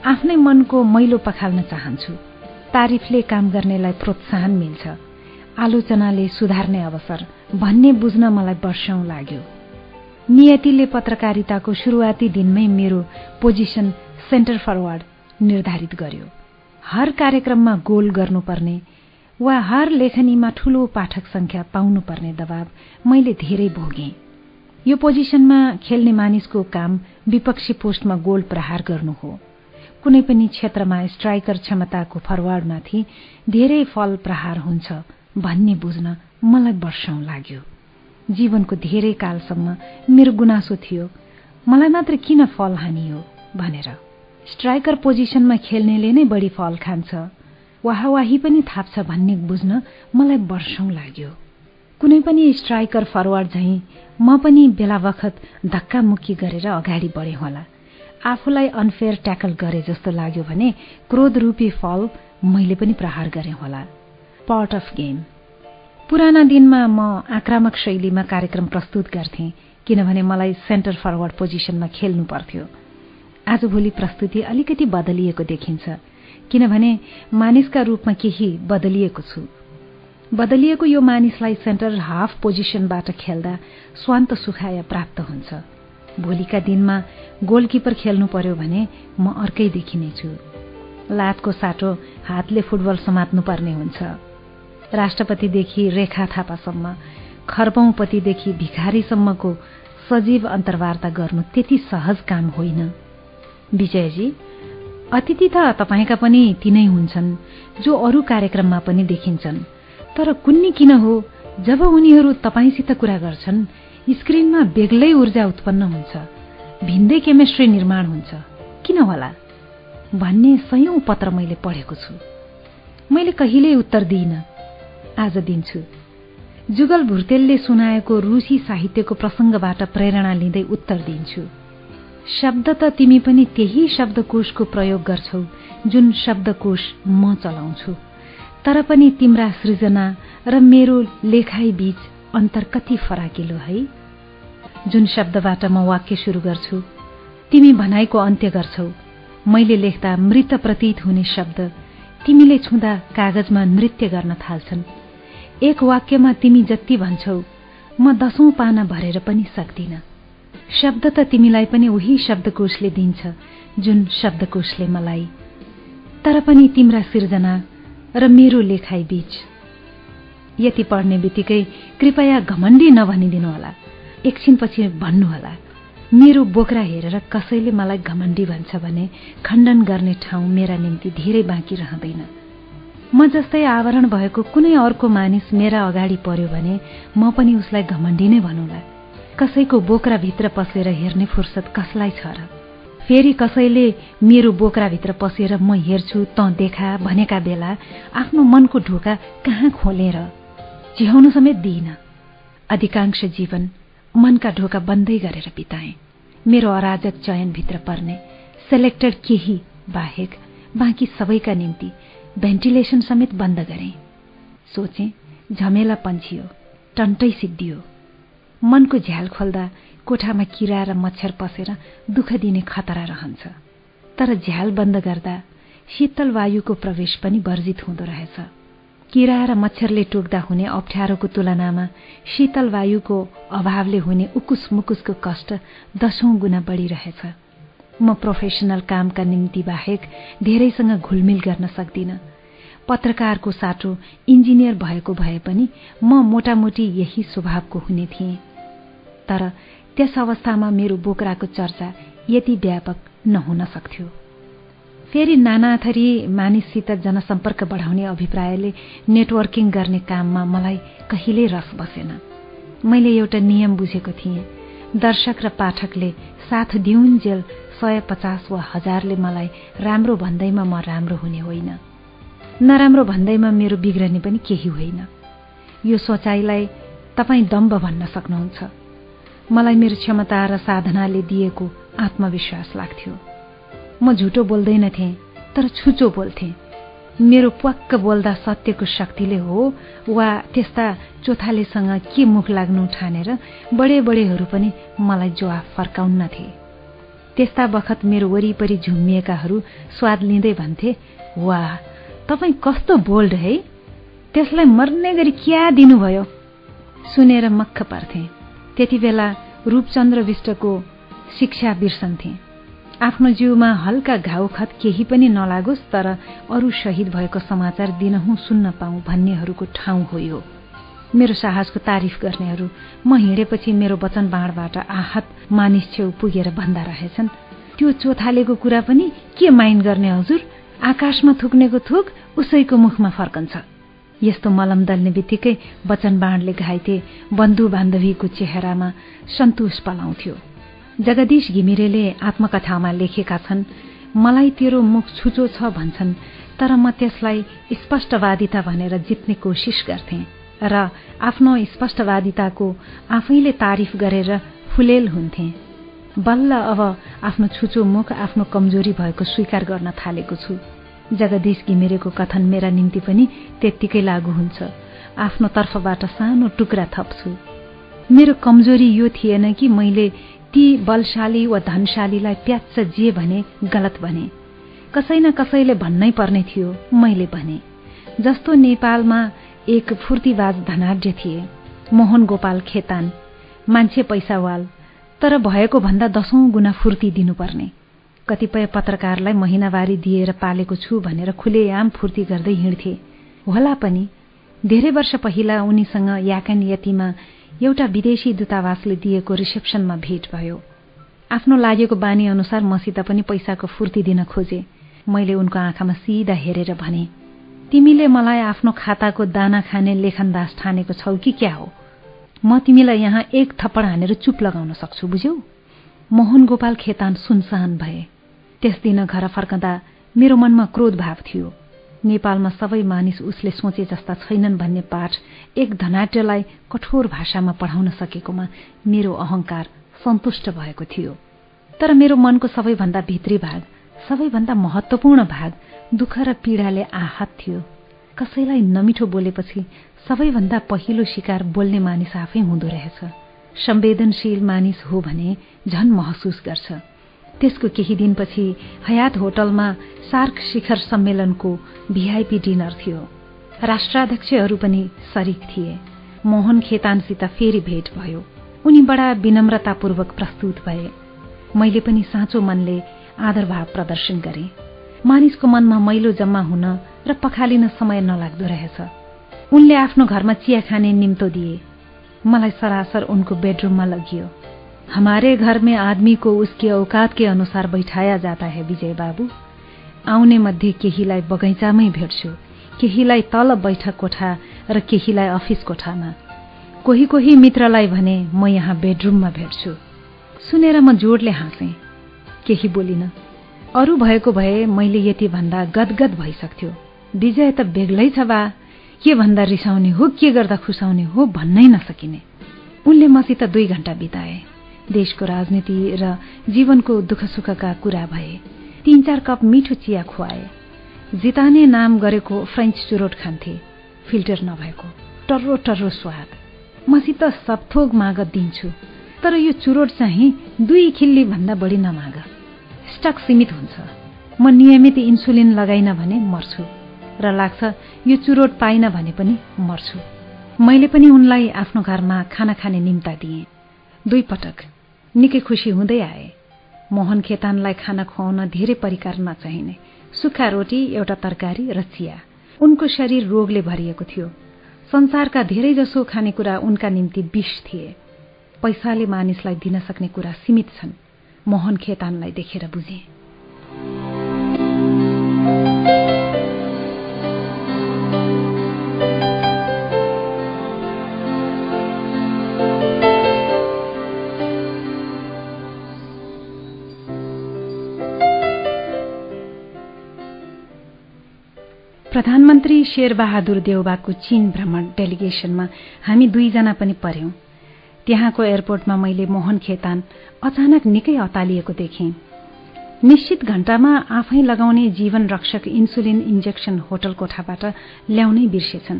आफ्नै मनको मैलो पखाल्न चाहन्छु। तारिफले काम गर्नेलाई प्रोत्साहन मिल्छ। आलोचनाले सुधार्ने अवसर भन्ने बुझ्न मलाई वर्षौं लाग्यो। नियतिले पत्रकारिताको सुरुवाती दिनमै मेरो पोजिसन सेन्टर फरवार्ड निर्धारित गर्यो। हर कार्यक्रममा गोल गर्नुपर्ने वा हर लेखनीमा ठूलो पाठक संख्या पाउनुपर्ने दबाव मैले धेरै भोगेँ। यो पोजिसनमा खेल्ने मानिसको काम विपक्षी पोस्टमा गोल प्रहार गर्नु हो। कुनै पनि क्षेत्रमा स्ट्राइकर क्षमताको फरवार्डमाथि धेरै फल प्रहार हुन्छ भन्ने बुझ्न मलाई वर्षौं लाग्यो। जीवनको धेरै कालसम्म मेरो गुनासो थियो मलाई मात्र किन फल हानि हो भनेर। स्ट्राइकर पोजिसनमा खेल्नेले नै बढी फल खान्छ। वाहवाही पनि थाप्छ भन्ने बुझ्न मलाई वर्षौं लाग्यो। कुनै पनि स्ट्राइकर फरवार्ड झैं म पनि बेला बखत धक्कामुक्की गरेर अगाडि बढे होला। आफूलाई अनफेयर ट्याकल गरे जस्तो लाग्यो भने क्रोध रूपी फल मैले पनि प्रहार गरे होला। पार्ट अफ गेम पुराना दिनमा म आक्रामक शैलीमा कार्यक्रम प्रस्तुत गर्थे किनभने मलाई सेन्टर फरवर्ड पोजिसनमा खेल्नु पर्थ्यो। आजभोलि प्रस्तुति अलिकति बदलिएको देखिन्छ। किनभने मानिसका रूपमा केही बदलिएको छु। बदलिएको यो मानिसलाई सेन्टर हाफ पोजिसनबाट खेल्दा स्वान्त सुखाय प्राप्त हुन्छ। भोलिका दिनमा गोलकिपर खेल्नु पर्यो भने म अर्कै देखिनेछु लातको साटो हातले फुटबल समात्नु पर्ने हुन्छ। राष्ट्रपतिदेखि रेखा थापासम्म खर्बौंपतिदेखि भिखारीसम्मको सजीव अन्तर्वार्ता गर्नु त्यति सहज काम होइन। विजयजी अतिथि त तपाईँका पनि तिनै हुन्छन् जो अरू कार्यक्रममा पनि देखिन्छन्। तर कुन्नी किन हो? जब उनीहरू तपाईँसित कुरा गर्छन् स्क्रिनमा बेग्लै ऊर्जा उत्पन्न हुन्छ। भिन्दै केमिस्ट्री निर्माण हुन्छ। किन होला? भन्ने सयौं पत्र मैले पढेको छु। मैले कहिल्यै उत्तर दिइन। आज दिन्छु। जुगल भुर्तेलले सुनाएको रुसी साहित्यको प्रसंगबाट प्रेरणा लिँदै उत्तर दिन्छु। शब्द त तिमी पनि त्यही शब्दकोशको प्रयोग गर्छौ जुन शब्दकोश म चलाउँछु। तर पनि तिम्रा सृजना र मेरो लेखाइ बीच अन्तर कति फराकिलो है। जुन शब्दबाट म वाक्य शुरू गर्छु तिमी भनाइको अन्त्य गर्छौ। मैले लेख्दा मृत प्रतीत हुने शब्द तिमीले छुँदा कागजमा नृत्य गर्न थाल्छन्। एक वाक्यमा तिमी जति भन्छौ म दशौं पाना भरेर पनि सक्दिन। शब्द त तिमीलाई पनि उही शब्दकोशले दिन्छ जुन शब्दकोशले मलाई। तर पनि तिम्रा सिर्जना र मेरो लेखाइ बीच। यति पढ्ने बित्तिकै कृपया घमण्डी नभनिदिनुहोला एकछिनपछि भन्नुहोला मेरो बोक्रा हेरेर कसैले मलाई घमण्डी भन्छ भने खण्डन गर्ने ठाउँ मेरा निम्ति धेरै बाँकी रहँदैन। म जस्तै आवरण भएको कुनै अर्को मानिस मेरा अगाडि पर्यो भने म पनि उसलाई घमण्डी नै भनौँला। कसैको बोक्राभित्र पसेर हेर्ने फुर्सद कसलाई छ र? फेरि कसैले मेरो बोक्राभित्र पसेर म हेर्छु त देखा भनेका बेला आफ्नो मनको ढोका कहाँ खोलेर? चिहाउनु समेत दिइन। अधिकांश जीवन मनका ढोका बन्दै गरेर बिताए। मेरो अराजक चयनभित्र पर्ने सेलेक्टेड केही बाहेक बाँकी सबैका निम्ति भेन्टिलेसन समेत बन्द गरे। सोचे झमेला पन्छियो टन्टै सिद्धियो। मनको झ्याल खोल्दा कोठामा किरा र मच्छर पसेर दुःख दिने खतरा रहन्छ। तर झ्याल बन्द गर्दा शीतल वायुको प्रवेश पनि वर्जित हुँदो रहेछ। किरा र मच्छरले टोक्दा हुने अप्ठ्यारोको तुलनामा शीतल वायुको अभावले हुने उकुस मुकुसको कष्ट दशौं गुणा बढ़िरहेछ म प्रोफेसनल कामका निम्ति बाहेक धेरैसँग घुलमिल गर्न सक्दिन। पत्रकारको साटो इन्जिनियर भएको भए पनि म मोटामोटी यही स्वभावको हुने थिएँ। तर त्यस अवस्थामा मेरो बोक्राको चर्चा यति व्यापक नहुन सक्थ्यो। फेरि नाना थरी मानिससित जनसम्पर्क बढाउने अभिप्रायले नेटवर्किङ गर्ने काममा मलाई कहिल्यै रस बसेन। मैले एउटा नियम बुझेको थिएँ। दर्शक र पाठकले साथ दिउन्जेल सय पचास वा हजारले मलाई राम्रो भन्दैमा म राम्रो हुने होइन। नराम्रो भन्दैमा मेरो बिग्रने पनि केही होइन। यो सोचाइलाई तपाईँ दम्ब भन्न सक्नुहुन्छ। मलाई मेरो क्षमता र साधनाले दिएको आत्मविश्वास लाग्थ्यो। म झुटो बोल्दैनथेँ तर छुचो बोल्थेँ। मेरो प्वाक्क बोल्दा सत्यको शक्तिले हो वा त्यस्ता चोथालेसँग के मुख लाग्नु ठानेर बडे बडेहरू पनि मलाई जवाफ फर्काउन्नथे। त्यस्ता बखत मेरो वरिपरि झुम्मिएकाहरू स्वाद लिँदै भन्थे वाह तपाईँ कस्तो बोल्ड है? त्यसलाई मर्ने गरी क्या दिनुभयो? सुनेर मक्ख पर्थे। त्यति बेला रूपचन्द्र विष्टको शिक्षा बिर्सन्थे आफ्नो जिउमा हल्का घाउखत केही पनि नलागोस् तर अरू शहीद भएको समाचार दिनहुँ सुन्न पाऊ भन्नेहरूको ठाउँ हो। यो मेरो साहसको तारिफ गर्नेहरू म हिँडेपछि मेरो वचन बाँडबाट आहत मानिस छेउ पुगेर भन्दा रहेछन् त्यो चोथालेको कुरा पनि के माइन गर्ने हजुर? आकाशमा थुक्नेको थुक उसैको मुखमा फर्कन्छ। यस्तो मलम दल्ने बित्तिकै वचन बाँडले घाइते बन्धु बान्धवीको चेहरामा सन्तोष पलाउँथ्यो। जगदीश घिमिरेले आत्मकथामा लेखेका छन् मलाई तेरो मुख छुचो छ भन्छन् तर म त्यसलाई स्पष्टवादिता भनेर जित्ने कोसिस गर्थे र आफ्नो स्पष्टवादिताको आफैले तारिफ गरेर फुलेल हुन्थे। बल्ल अब आफ्नो छुचो मुख आफ्नो कमजोरी भएको स्वीकार गर्न थालेको छु। जगदीश घिमिरेको कथन मेरा निम्ति पनि त्यत्तिकै लागू हुन्छ। आफ्नो तर्फबाट सानो टुक्रा थप्छु। मेरो कमजोरी यो थिएन कि मैले ती बलशाली वा धनशालीलाई प्याच्च जे भने गलत भने। कसै न कसैले भन्नै पर्ने थियो मैले भने। जस्तो नेपालमा एक फुर्तीबाज धनाढ्य थिए मोहन गोपाल खेतान मान्छे पैसावाल तर भएको भन्दा दशौं गुणा फुर्ती दिनुपर्ने। कतिपय पत्रकारलाई महिनावारी दिएर पालेको छु भनेर खुलेआम फुर्ती गर्दै हिँड्थे। होला पनि धेरै वर्ष पहिला उनीसँग याकन यतिमा एउटा विदेशी दूतावासले दिएको रिसेप्सनमा भेट भयो। आफ्नो लागेको बानी अनुसार मसित पनि पैसाको फुर्ती दिन खोजे। मैले उनको आँखामा सिधा हेरेर भने तिमीले मलाई आफ्नो खाताको दाना खाने लेखनदास ठानेको छौ कि क्या हो? म तिमीलाई यहाँ एक थप्पड हानेर चुप लगाउन सक्छु बुझ्यौ? मोहन गोपाल खेतान सुनसान भए। त्यस दिन घर फर्कँदा मेरो मनमा क्रोध भाव थियो। नेपालमा सबै मानिस उसले सोचे जस्ता छैनन् भन्ने पाठ एक धनाट्यलाई कठोर भाषामा पढाउन सकेकोमा मेरो अहंकार सन्तुष्ट भएको थियो। तर मेरो मनको सबैभन्दा भित्री भाग सबैभन्दा महत्वपूर्ण भाग दुःख र पीडाले आहत थियो। कसैलाई नमिठो बोलेपछि सबैभन्दा पहिलो शिकार बोल्ने मानिस आफै हुँदो रहेछ। संवेदनशील मानिस हो भने झन महसुस गर्छ। त्यसको केही दिनपछि हयात होटलमा सार्क शिखर सम्मेलनको भीआईपी डिनर थियो। राष्ट्राध्यक्षहरू पनि सरिक थिए। मोहन खेतानसित फेरि भेट भयो। उनी बडा विनम्रतापूर्वक प्रस्तुत भए। मैले पनि साँचो मनले आदरभाव प्रदर्शन गरे। मानिसको मनमा मैलो जम्मा हुन र पखालिन समय नलाग्दो रहेछ। उनले आफ्नो घरमा चिया खाने निम्तो दिए। मलाई सरासर उनको बेडरूममा लगियो। हमारे घर में आदमी को उसके औकात के अनुसार बैठाया जाता है विजय बाबू। आउने मध्ये केहीलाई बगैँचामै भेट्छु केहीलाई तल बैठक कोठा र केहीलाई अफिस कोठामा। कोही कोही मित्रलाई भने म यहाँ बेडरूममा भेट्छु। सुनेर म जोडले हाँसे। केही बोलिन। अरू भएको भए मैले यति भन्दा गदगद भइसक्थ्यो। विजय त बेग्लै छ बा। के भन्दा रिसाउने हो के गर्दा खुसाउने हो भन्नै नसकिने। उनले मसित दुई घण्टा बिताए। देशको राजनीति र जीवनको दुःख सुखका कुरा भए। तीन चार कप मिठो चिया खुवाए। जिताने नाम गरेको फ्रेन्च चुरोट खान्थे। फिल्टर नभएको। टर्रो टर्रो स्वाद। मसित सबथोक माग दिन्छु। तर यो चुरोट चाहिँ दुई खिल्ली भन्दा बढी नमाग। स्टक सीमित हुन्छ। म नियमित इन्सुलिन लगाइन भने मर्छु। र लाग्छ यो चुरोट पाइन भने पनि मर्छु। मैले पनि उनलाई आफ्नो घरमा खाना खाने निम्ता दिएँ। दुई पटक। निकै खुसी हुँदै आए। मोहन खेतानलाई खाना खुवाउन धेरै परिकार नचाहिने सुक्खा रोटी एउटा तरकारी र चिया। उनको शरीर रोगले भरिएको थियो। संसारका धेरैजसो खानेकुरा उनका निम्ति विष थिए। पैसाले मानिसलाई दिन सक्ने कुरा सीमित छन्। मोहन खेतानलाई देखेर बुझे। प्रधानमन्त्री शेरबहादुर देउबाको चीन भ्रमण डेलिगेशनमा हामी दुईजना पनि पर्यौं। त्यहाँको एयरपोर्टमा मैले मोहन खेतान अचानक निकै अतालिएको देखेँ। निश्चित घण्टामा आफै लगाउने जीवन रक्षक इन्सुलिन इन्जेक्सन होटल कोठाबाट ल्याउनै बिर्सेछन्।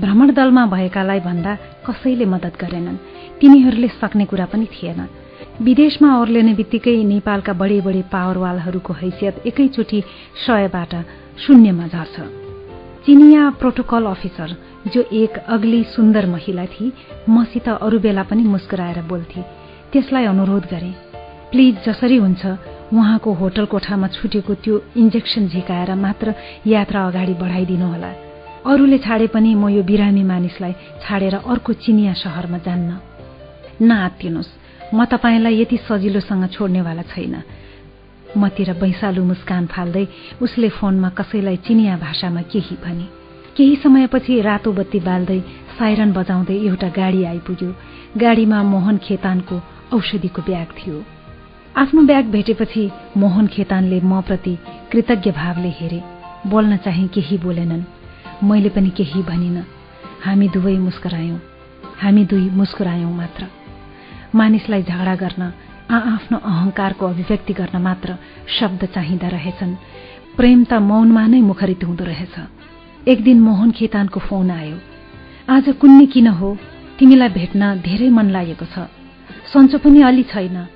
भ्रमण दलमा भएकालाई भन्दा कसैले मद्दत गरेनन्। तिनीहरूले सक्ने कुरा पनि थिएन। विदेशमा ओर्लिने बित्तिकै नेपालका बढी बढी पावरवालहरूको हैसियत एकैचोटि सयबाट शून्यमा झर्छ। चिनिया प्रोटोकल अफिसर जो एक अग्ली सुन्दर महिला थिए मसित अरू बेला पनि मुस्कुराएर बोल्थे। त्यसलाई अनुरोध गरे प्लिज जसरी हुन्छ उहाँको होटल कोठामा छुटेको त्यो इन्जेक्सन झिकाएर मात्र यात्रा अगाडि बढाइदिनुहोला अरूले छाडे पनि म यो बिरामी मानिसलाई छाडेर अर्को चिनिया शहरमा जान्न। नआत्तिनुहोस् म तपाईँलाई यति सजिलोसँग छोड्नेवाला छैन। मतिर बैसालु मुस्कान फाल्दै उसले फोनमा कसैलाई चिनिया भाषामा केही भने। केही समयपछि रातो बत्ती बाल्दै साइरन बजाउँदै एउटा गाडी आइपुग्यो। गाडीमा मोहन खेतानको औषधिको ब्याग थियो। आफ्नो ब्याग भेटेपछि मोहन खेतानले म प्रति कृतज्ञ भावले हेरे बोल्न चाहिँ केही बोलेनन्। मैले पनि केही भनिन। हामी दुवै मुस्कुरायौं। हामी दुई मुस्कुरायौं मात्र। मानिसलाई झगडा गर्न आआफ्नो अहंकारको अभिव्यक्ति गर्न मात्र शब्द चाहिँदा रहेछन्। प्रेम त मौनमा नै मुखरित हुँदो रहेछ। एक दिन मोहन खेतानको फोन आयो। आज कुन्ने किन हो? तिमीलाई भेट्न धेरै मन लागेको छ। सन्चो पनि अलि छैन।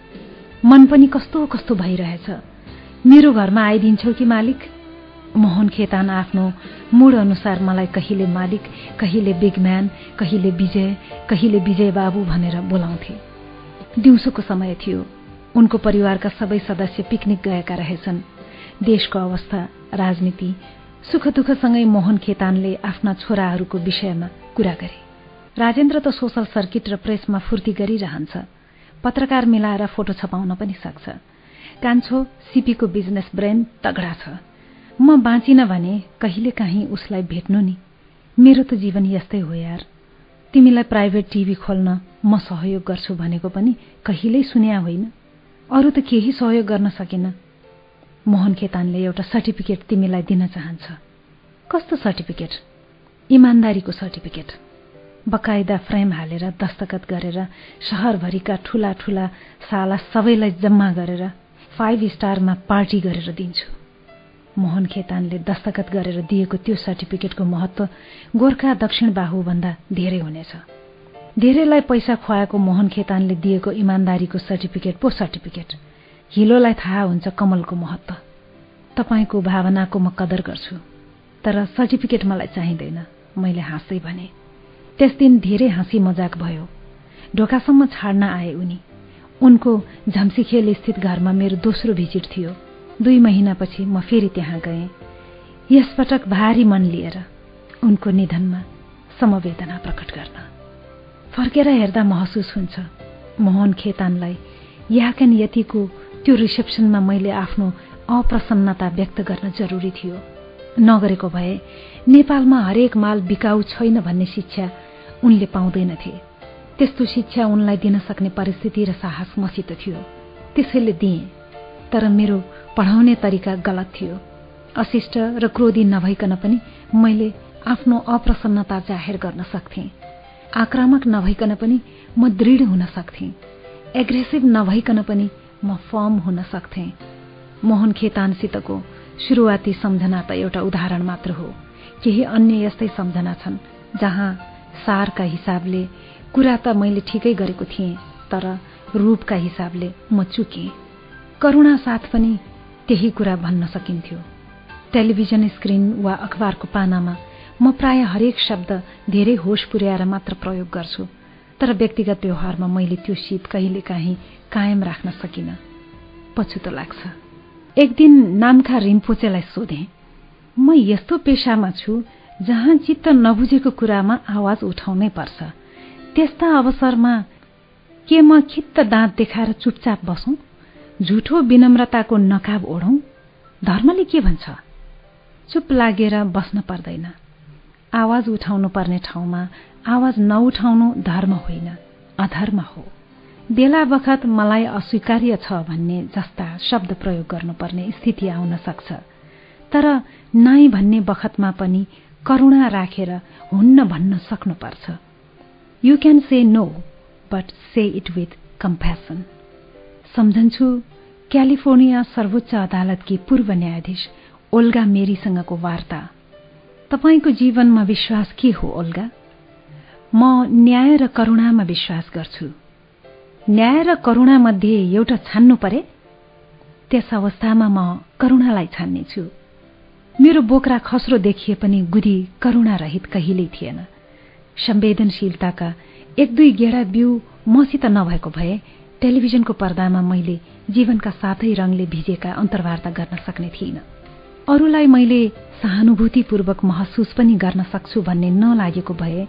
मन पनि कस्तो कस्तो भइरहेछ। मेरो घरमा आइदिन्छौ कि मालिक? मोहन खेतान आफ्नो मूड अनुसार मलाई कहिले मालिक कहिले बिगम्यान कहिले विजय कहिले विजय बाबु भनेर बोलाउँथे। दिउँसोको समय थियो। उनको परिवारका सबै सदस्य पिकनिक गएका रहेछन्। देशको अवस्था राजनीति सुख दुःखसँगै मोहन खेतानले आफ्ना छोराहरूको विषयमा कुरा गरे। राजेन्द्र त सोसल सर्किट र प्रेसमा फूर्ति गरिरहन्छ। पत्रकार मिलाएर फोटो छपाउन पनि सक्छ। कान्छो सिपीको बिजनेस ब्रेन तगडा छ। म बाँचिन भने कहिले काहीँ उसलाई भेट्नु नि। मेरो त जीवन यस्तै हो यार। तिमीलाई प्राइभेट टिभी खोल्न म सहयोग गर्छु भनेको पनि कहिल्यै सुन्या होइन। अरू त केही सहयोग गर्न सकिन। मोहन खेतानले एउटा सर्टिफिकेट तिमीलाई दिन चाहन्छ। कस्तो सर्टिफिकेट? इमान्दारीको सर्टिफिकेट। बकायदा फ्रेम हालेर दस्तखत गरेर शहरभरिका ठूला ठूला साला सबैलाई जम्मा गरेर फाइभ स्टारमा पार्टी गरेर दिन्छु। मोहन खेतानले दस्तखत गरेर दिएको त्यो सर्टिफिकेटको महत्व गोर्खा दक्षिण बाहुभन्दा धेरै हुनेछ। धेरैलाई पैसा खुवाएको मोहन खेतानले दिएको इमान्दारीको सर्टिफिकेट पो सर्टिफिकेट। हिलोलाई थाहा हुन्छ कमलको महत्व तपाईँको भावनाको म कदर गर्छु। तर सर्टिफिकेट मलाई चाहिँदैन मैले हाँस्दै भने। त्यस दिन धेरै हाँसी मजाक भयो। ढोकासम्म छाड्न आए उनी। उनको झम्सीखेल स्थित घरमा मेरो दोस्रो भिजिट थियो। दुई महिनापछि म फेरि त्यहाँ गएँ। यसपटक भारी मन लिएर उनको निधनमा समवेदना प्रकट गर्न। फर्केर हेर्दा महसुस हुन्छ मोहन खेतानलाई याकन यतिको त्यो रिसेप्सनमा मैले आफ्नो अप्रसन्नता व्यक्त गर्न जरुरी थियो। नगरेको भए नेपालमा हरेक माल बिकाउ छैन भन्ने शिक्षा उनले पाउँदैनथे। त्यस्तो शिक्षा उनलाई दिन सक्ने परिस्थिति र साहस मसित थियो। त्यसैले दिएँ। तर मेरो पढाउने तरिका गलत थियो। अशिष्ट र क्रोधी नभइकन पनि मैले आफ्नो अप्रसन्नता जाहेर गर्न सक्थेँ। आक्रामक नभइकन पनि म दृढ हुन सक्थेँ। एग्रेसिभ नभइकन पनि म फर्म हुन सक्थेँ। मोहन खेतानसितको सुरुवाती सम्झना त एउटा उदाहरण मात्र हो। केही अन्य यस्तै सम्झना छन् जहाँ सारका हिसाबले कुरा त मैले ठिकै गरेको थिएँ तर रूपका हिसाबले म चुकेँ। करुणा साथ पनि त्यही कुरा भन्न सकिन्थ्यो। टेलिभिजन स्क्रिन वा अखबारको पानामा म प्राय हरेक शब्द धेरै होस पुर्याएर मात्र प्रयोग गर्छु तर व्यक्तिगत व्यवहारमा मैले त्यो शीत कहिलेकाहीँ कायम राख्न सकिन। पछुतो लाग्छ। एक दिन नामखा रिम्पोचेलाई सोधे म यस्तो पेसामा छु जहाँ चित्त नबुझेको कुरामा आवाज उठाउनै पर्छ। त्यस्ता अवसरमा के म खित्त दाँत देखाएर चुपचाप बसौँ? झुठो विनम्रताको नकाब ओढौं। धर्मले के भन्छ? चुप लागेर बस्न पर्दैन। आवाज उठाउनु पर्ने ठाउँमा आवाज नउठाउनु धर्म होइन अधर्म हो। बेला बखत मलाई अस्वीकार्य छ भन्ने जस्ता शब्द प्रयोग गर्नुपर्ने स्थिति आउन सक्छ। तर नाइ भन्ने बखतमा पनि करुणा राखेर हुन्न भन्न सक्नुपर्छ। You can say no but say it with compassion सम्झन्छु California सर्वोच्च अदालतकी पूर्व न्यायाधीश ओल्गा मेरीसँगको वार्ता। तपाईँको जीवनमा विश्वास के हो ओल्गा? म न्याय र करुणामा विश्वास गर्छु। न्याय र करुणा मध्ये एउटा छान्नु परे? त्यस अवस्थामा म करुणालाई छान्नेछु। मेरो बोक्रा खस्रो देखिए पनि गुदी करुणा रहित कहिल्यै थिएन। संवेदनशीलताका एक दुई गेडा बिउ मसित नभएको भए टेलिभिजनको पर्दामा मैले जीवनका सातै रंगले भिजेका अन्तर्वार्ता गर्न सक्ने थिइनँ। अरूलाई मैले सहानुभूतिपूर्वक महसुस पनि गर्न सक्छु भन्ने नलागेको भए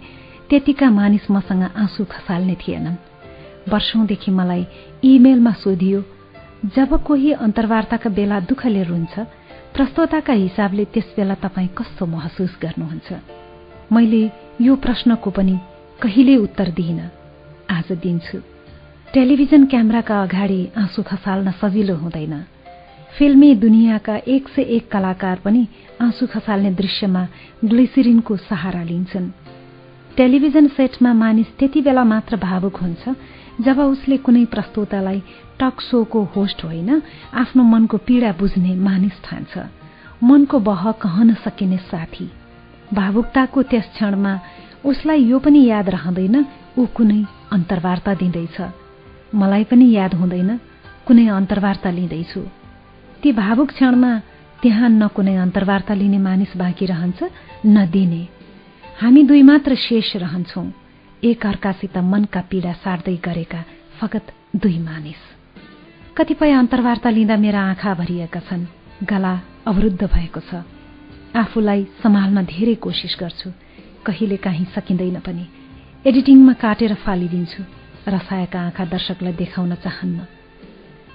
त्यतिका मानिस मसँग आँसु खसाल्ने थिएनन्। वर्षौंदेखि मलाई इमेलमा सोधियो जब कोही अन्तर्वार्ताका बेला दुःखले रुन्छ प्रस्तोताका हिसाबले त्यस बेला तपाईँ कस्तो महसुस गर्नुहुन्छ? मैले यो प्रश्नको पनि कहिल्यै उत्तर दिइन। आज दिन्छु। टेलिभिजन क्यामेराका अगाडि आँसु खसाल्न सजिलो हुँदैन। फिल्मी दुनियाँका एक सय एक कलाकार पनि आँसु खसाल्ने दृश्यमा ग्लिसिरिनको सहारा लिन्छन्। टेलिभिजन सेटमा मानिस त्यति बेला मात्र भावुक हुन्छ जब उसले कुनै प्रस्तोतालाई टक सोको होस्ट होइन आफ्नो मनको पीड़ा बुझ्ने मानिस ठान्छ। मनको बह कहन सकिने साथी। भावुकताको त्यस क्षणमा उसलाई यो पनि याद रहँदैन ऊ कुनै अन्तर्वार्ता दिँदैछ। मलाई पनि याद हुँदैन कुनै अन्तर्वार्ता लिँदैछु। ती भावुक क्षणमा त्यहाँ न कुनै अन्तर्वार्ता लिने मानिस बाँकी रहन्छ न दिने। हामी दुई मात्र शेष रहन्छौ एक अर्कासित मनका पीड़ा सार्दै गरेका फगत दुई मानिस। कतिपय अन्तर्वार्ता लिँदा मेरा आँखा भरिएका छन् गला अवरुद्ध भएको छ। आफूलाई सम्हाल्न धेरै कोसिस गर्छु कहिले काहीँ सकिँदैन पनि। एडिटिङमा काटेर फालिदिन्छु। रसाएका आँखा दर्शकलाई देखाउन चाहन्न।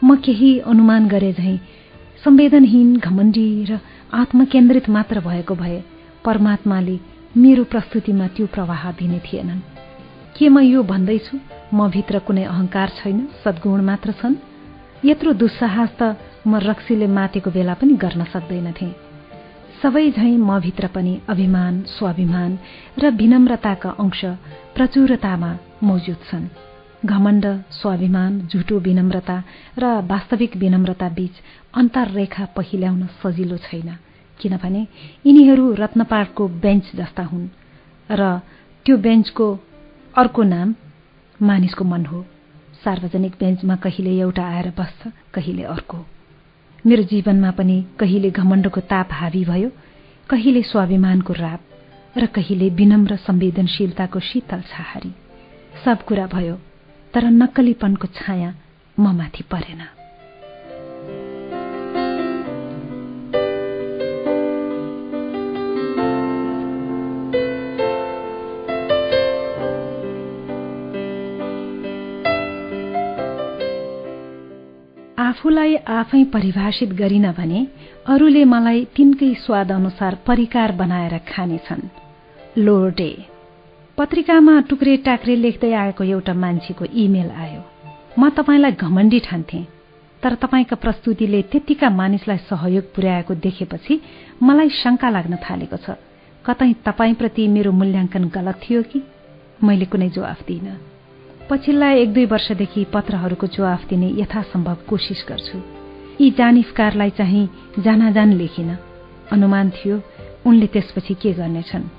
म केही अनुमान गरे झैं संवेदनहीन घमण्डी र आत्मकेन्द्रित मात्र भएको भए परमात्माले मेरो प्रस्तुतिमा त्यो प्रवाह दिने थिएनन्। के म यो भन्दैछु? म भित्र कुनै अहंकार छैन सद्गुण मात्र छन्। यत्रो दुस्साहस त म रक्सीले मातेको बेला पनि गर्न सक्दैनथे सबै झैं म भित्र पनि अभिमान स्वाभिमान र विनम्रताका अंश प्रचुरतामा मौजुद छन्। घमण्ड स्वाभिमान झुटो विनम्रता र वास्तविक विनम्रता बीच अन्तररेखा पहिल्याउन सजिलो छैन। किनभने यिनीहरू रत्नपाटको बेन्च जस्ता हुन् र त्यो बेन्चको अर्को नाम मानिसको मन हो। सार्वजनिक बेन्चमा कहिले एउटा आएर बस्छ कहिले अर्को। मेरो जीवनमा पनि कहिले घमण्डको ताप हावी भयो कहिले स्वाभिमानको राप र कहिले विनम्र संवेदनशीलताको शीतल छहारी। सब कुरा भयो। तर नक्कलीपनको छाया म माथि परेन। आफूलाई आफै परिभाषित गरिन भने अरूले मलाई तिनकै स्वाद अनुसार परिकार बनाएर खानेछन्। लोर्डे। पत्रिकामा टुक्रे टाक्रे लेख्दै आएको एउटा मान्छेको इमेल आयो। म तपाईँलाई घमण्डी ठान्थे तर तपाईँका प्रस्तुतिले त्यतिका मानिसलाई सहयोग पुर्याएको देखेपछि मलाई शंका लाग्न थालेको छ। कतै तपाईँप्रति मेरो मूल्याङ्कन गलत थियो कि? मैले कुनै जवाफ दिइन पछिल्ला एक दुई वर्षदेखि पत्रहरूको जवाफ दिने यथासम्भव कोसिस गर्छु। यी जानिफकारलाई चाहिँ जानाजान लेखिन। अनुमान थियो उनले त्यसपछि के गर्नेछन्?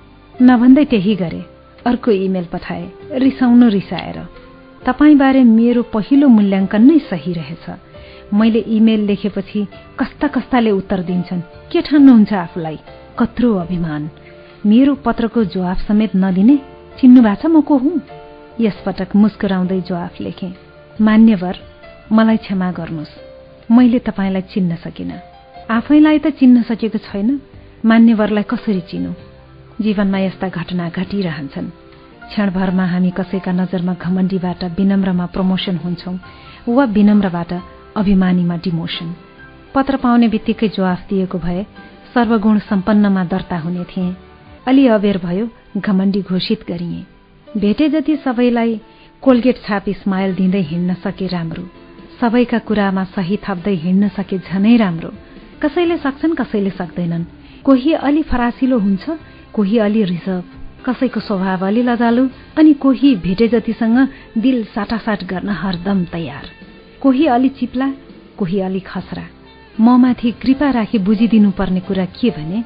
नभन्दै त्यही गरे। अर्को इमेल पठाए रिसाउनु रिसाएर। तपाईँबारे मेरो पहिलो मूल्याङ्कन नै सही रहेछ। मैले इमेल लेखेपछि कस्ता कस्ताले उत्तर दिन्छन्? के ठान्नुहुन्छ आफूलाई? कत्रो अभिमान। मेरो पत्रको जवाफ समेत नदिने चिन्नु भएको छ म को हुँ? यसपटक मुस्कुराउँदै जवाफ लेखे। मान्यवर मलाई क्षमा गर्नुहोस्। मैले तपाईँलाई चिन्न सकिनँ। आफैलाई त चिन्न सकेको छैन। मान्यवरलाई कसरी चिनौ? जीवनमा यस्ता घटना घटिरहन्छन्। क्षणभरमा हामी कसैका नजरमा घमण्डीबाट विनम्रमा प्रमोसन हुन्छौं वा विनम्रबाट अभिमानीमा डिमोसन पत्र पाउने बित्तिकै जवाफ दिएको भए सर्वगुण सम्पन्नमा दर्ता हुने थिए। अलि अबेर भयो घमण्डी घोषित गरिए। भेटे जति सबैलाई कोलगेट छापी स्माइल दिँदै हिँड्न सके राम्रो। सबैका कुरामा सही थप्दै हिँड्न सके झनै राम्रो। कसैले सक्छन् कसैले सक्दैनन्। कोही अलि फरासिलो हुन्छ कोही अलि रिजर्भ कसैको स्वभाव अलि लजालु अनि कोही भेटे जतिसँग दिल साटासाट गर्न हरदम तयार। कोही अलि चिप्ला कोही अलि खसरा। म माथि कृपा राखी बुझिदिनु पर्ने कुरा के भने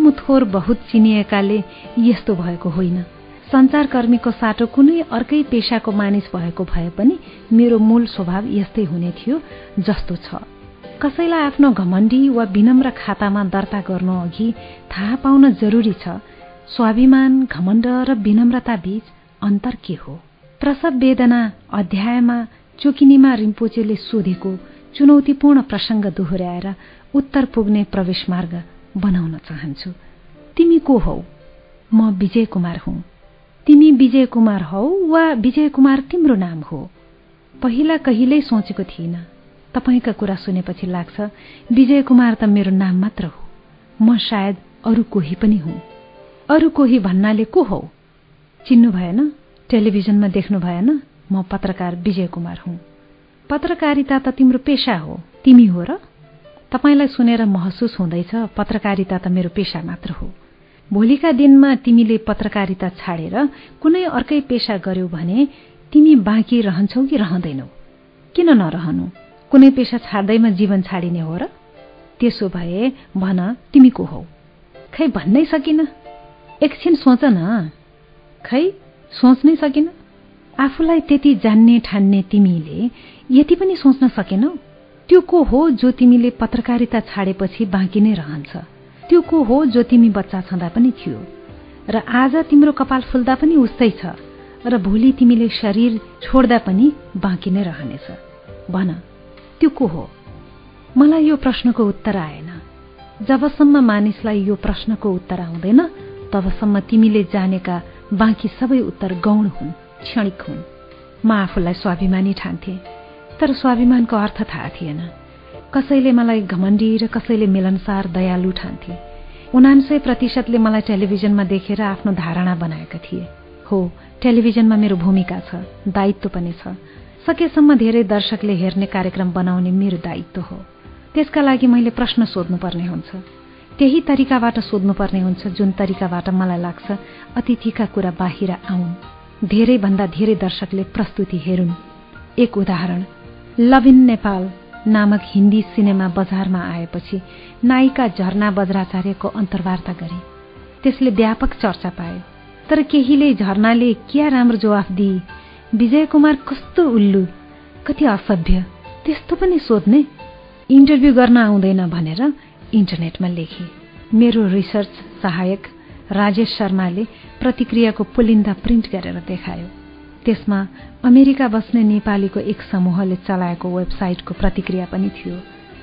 म थोर बहुत चिनिएकाले यस्तो भएको होइन। सञ्चारकर्मीको साटो कुनै अर्कै पेसाको मानिस भएको भए पनि मेरो मूल स्वभाव यस्तै हुने थियो जस्तो छ। कसैलाई आफ्नो घमण्डी वा विनम्र खातामा दर्ता गर्नु अघि थाहा पाउन जरुरी छ। स्वाभिमान घमण्ड र विनम्रता बीच अन्तर के हो? प्रसव वेदना अध्यायमा चोकिनीमा रिम्पोचेले सोधेको चुनौतीपूर्ण प्रसङ्ग दोहोऱ्याएर उत्तर पुग्ने प्रवेश मार्ग बनाउन चाहन्छु। तिमी को हौ? म विजय कुमार हुँ। तिमी विजय कुमार हौ वा विजय कुमार तिम्रो नाम हो? पहिला कहिल्यै सोचेको थिइनँ। तपाईँका कुरा सुनेपछि लाग्छ विजय कुमार त मेरो नाम मात्र हो। म सायद अरू कोही पनि हुँ। अरू कोही भन्नाले को हौ? चिन्नु भएन? टेलिभिजनमा देख्नु भएन? म पत्रकार विजय कुमार हुँ। पत्रकारिता त तिम्रो पेसा हो। तिमी हो र? तपाईँलाई सुनेर महसुस हुँदैछ पत्रकारिता त मेरो पेसा मात्र हो। भोलिका दिनमा तिमीले पत्रकारिता छाडेर कुनै अर्कै पेसा गर्यौ भने तिमी बाँकी रहन्छौ कि रहँदैनौ? किन नरहनु? कुनै पेसा छाड्दैमा जीवन छाडिने हो र? त्यसो भए भन तिमी को हौ? खै भन्नै सकिन? एकछिन सोच न। खै सोच्नै सकिन? आफूलाई त्यति जान्ने ठान्ने तिमीले यति पनि सोच्न सकेनौ? त्यो को हो जो तिमीले पत्रकारिता छाडेपछि बाँकी नै रहन्छ? त्यो को हो जो तिमी बच्चा छँदा पनि थियो? र आज तिम्रो कपाल फुल्दा पनि उस्तै छ? र भोलि तिमीले शरीर छोड्दा पनि बाँकी नै रहनेछ? भन। त्यो को हो? मलाई यो प्रश्नको उत्तर आएन। जबसम्म मानिसलाई यो प्रश्नको उत्तर आउँदैन तबसम्म तिमीले जानेका बाँकी सबै उत्तर गौण हुन् क्षणिक हुन्। म आफूलाई स्वाभिमानी ठान्थे तर स्वाभिमानको अर्थ थाहा थिएन। कसैले मलाई घमण्डी र कसैले मिलनसार दयालु ठान्थे। उनान्सय प्रतिशतले मलाई टेलिभिजनमा देखेर आफ्नो धारणा बनाएका थिए। हो टेलिभिजनमा मेरो भूमिका छ दायित्व पनि छ। सकेसम्म धेरै दर्शकले हेर्ने कार्यक्रम बनाउने मेरो दायित्व हो। त्यसका लागि मैले प्रश्न सोध्नुपर्ने हुन्छ। त्यही तरिकाबाट सोध्नुपर्ने हुन्छ जुन तरिकाबाट मलाई लाग्छ अतिथिका कुरा बाहिर आउन्। धेरैभन्दा धेरै दर्शकले प्रस्तुति हेरुन्। एक उदाहरण लभ इन नेपाल नामक हिन्दी सिनेमा बजारमा आएपछि नायिका झरना बज्राचार्यको अन्तर्वार्ता गरे। त्यसले व्यापक चर्चा पायो तर केहीले झरनाले क्या राम्रो जवाफ दिए विजय कुमार कस्तो उल्लु कति असभ्य त्यस्तो पनि सोध्ने। इन्टरभ्यू गर्न आउँदैन भनेर इन्टरनेटमा लेखे। मेरो रिसर्च सहायक राजेश शर्माले प्रतिक्रियाको पुलिन्दा प्रिन्ट गरेर देखायो। त्यसमा अमेरिका बस्ने नेपालीको एक समूहले चलाएको वेबसाइटको प्रतिक्रिया पनि थियो।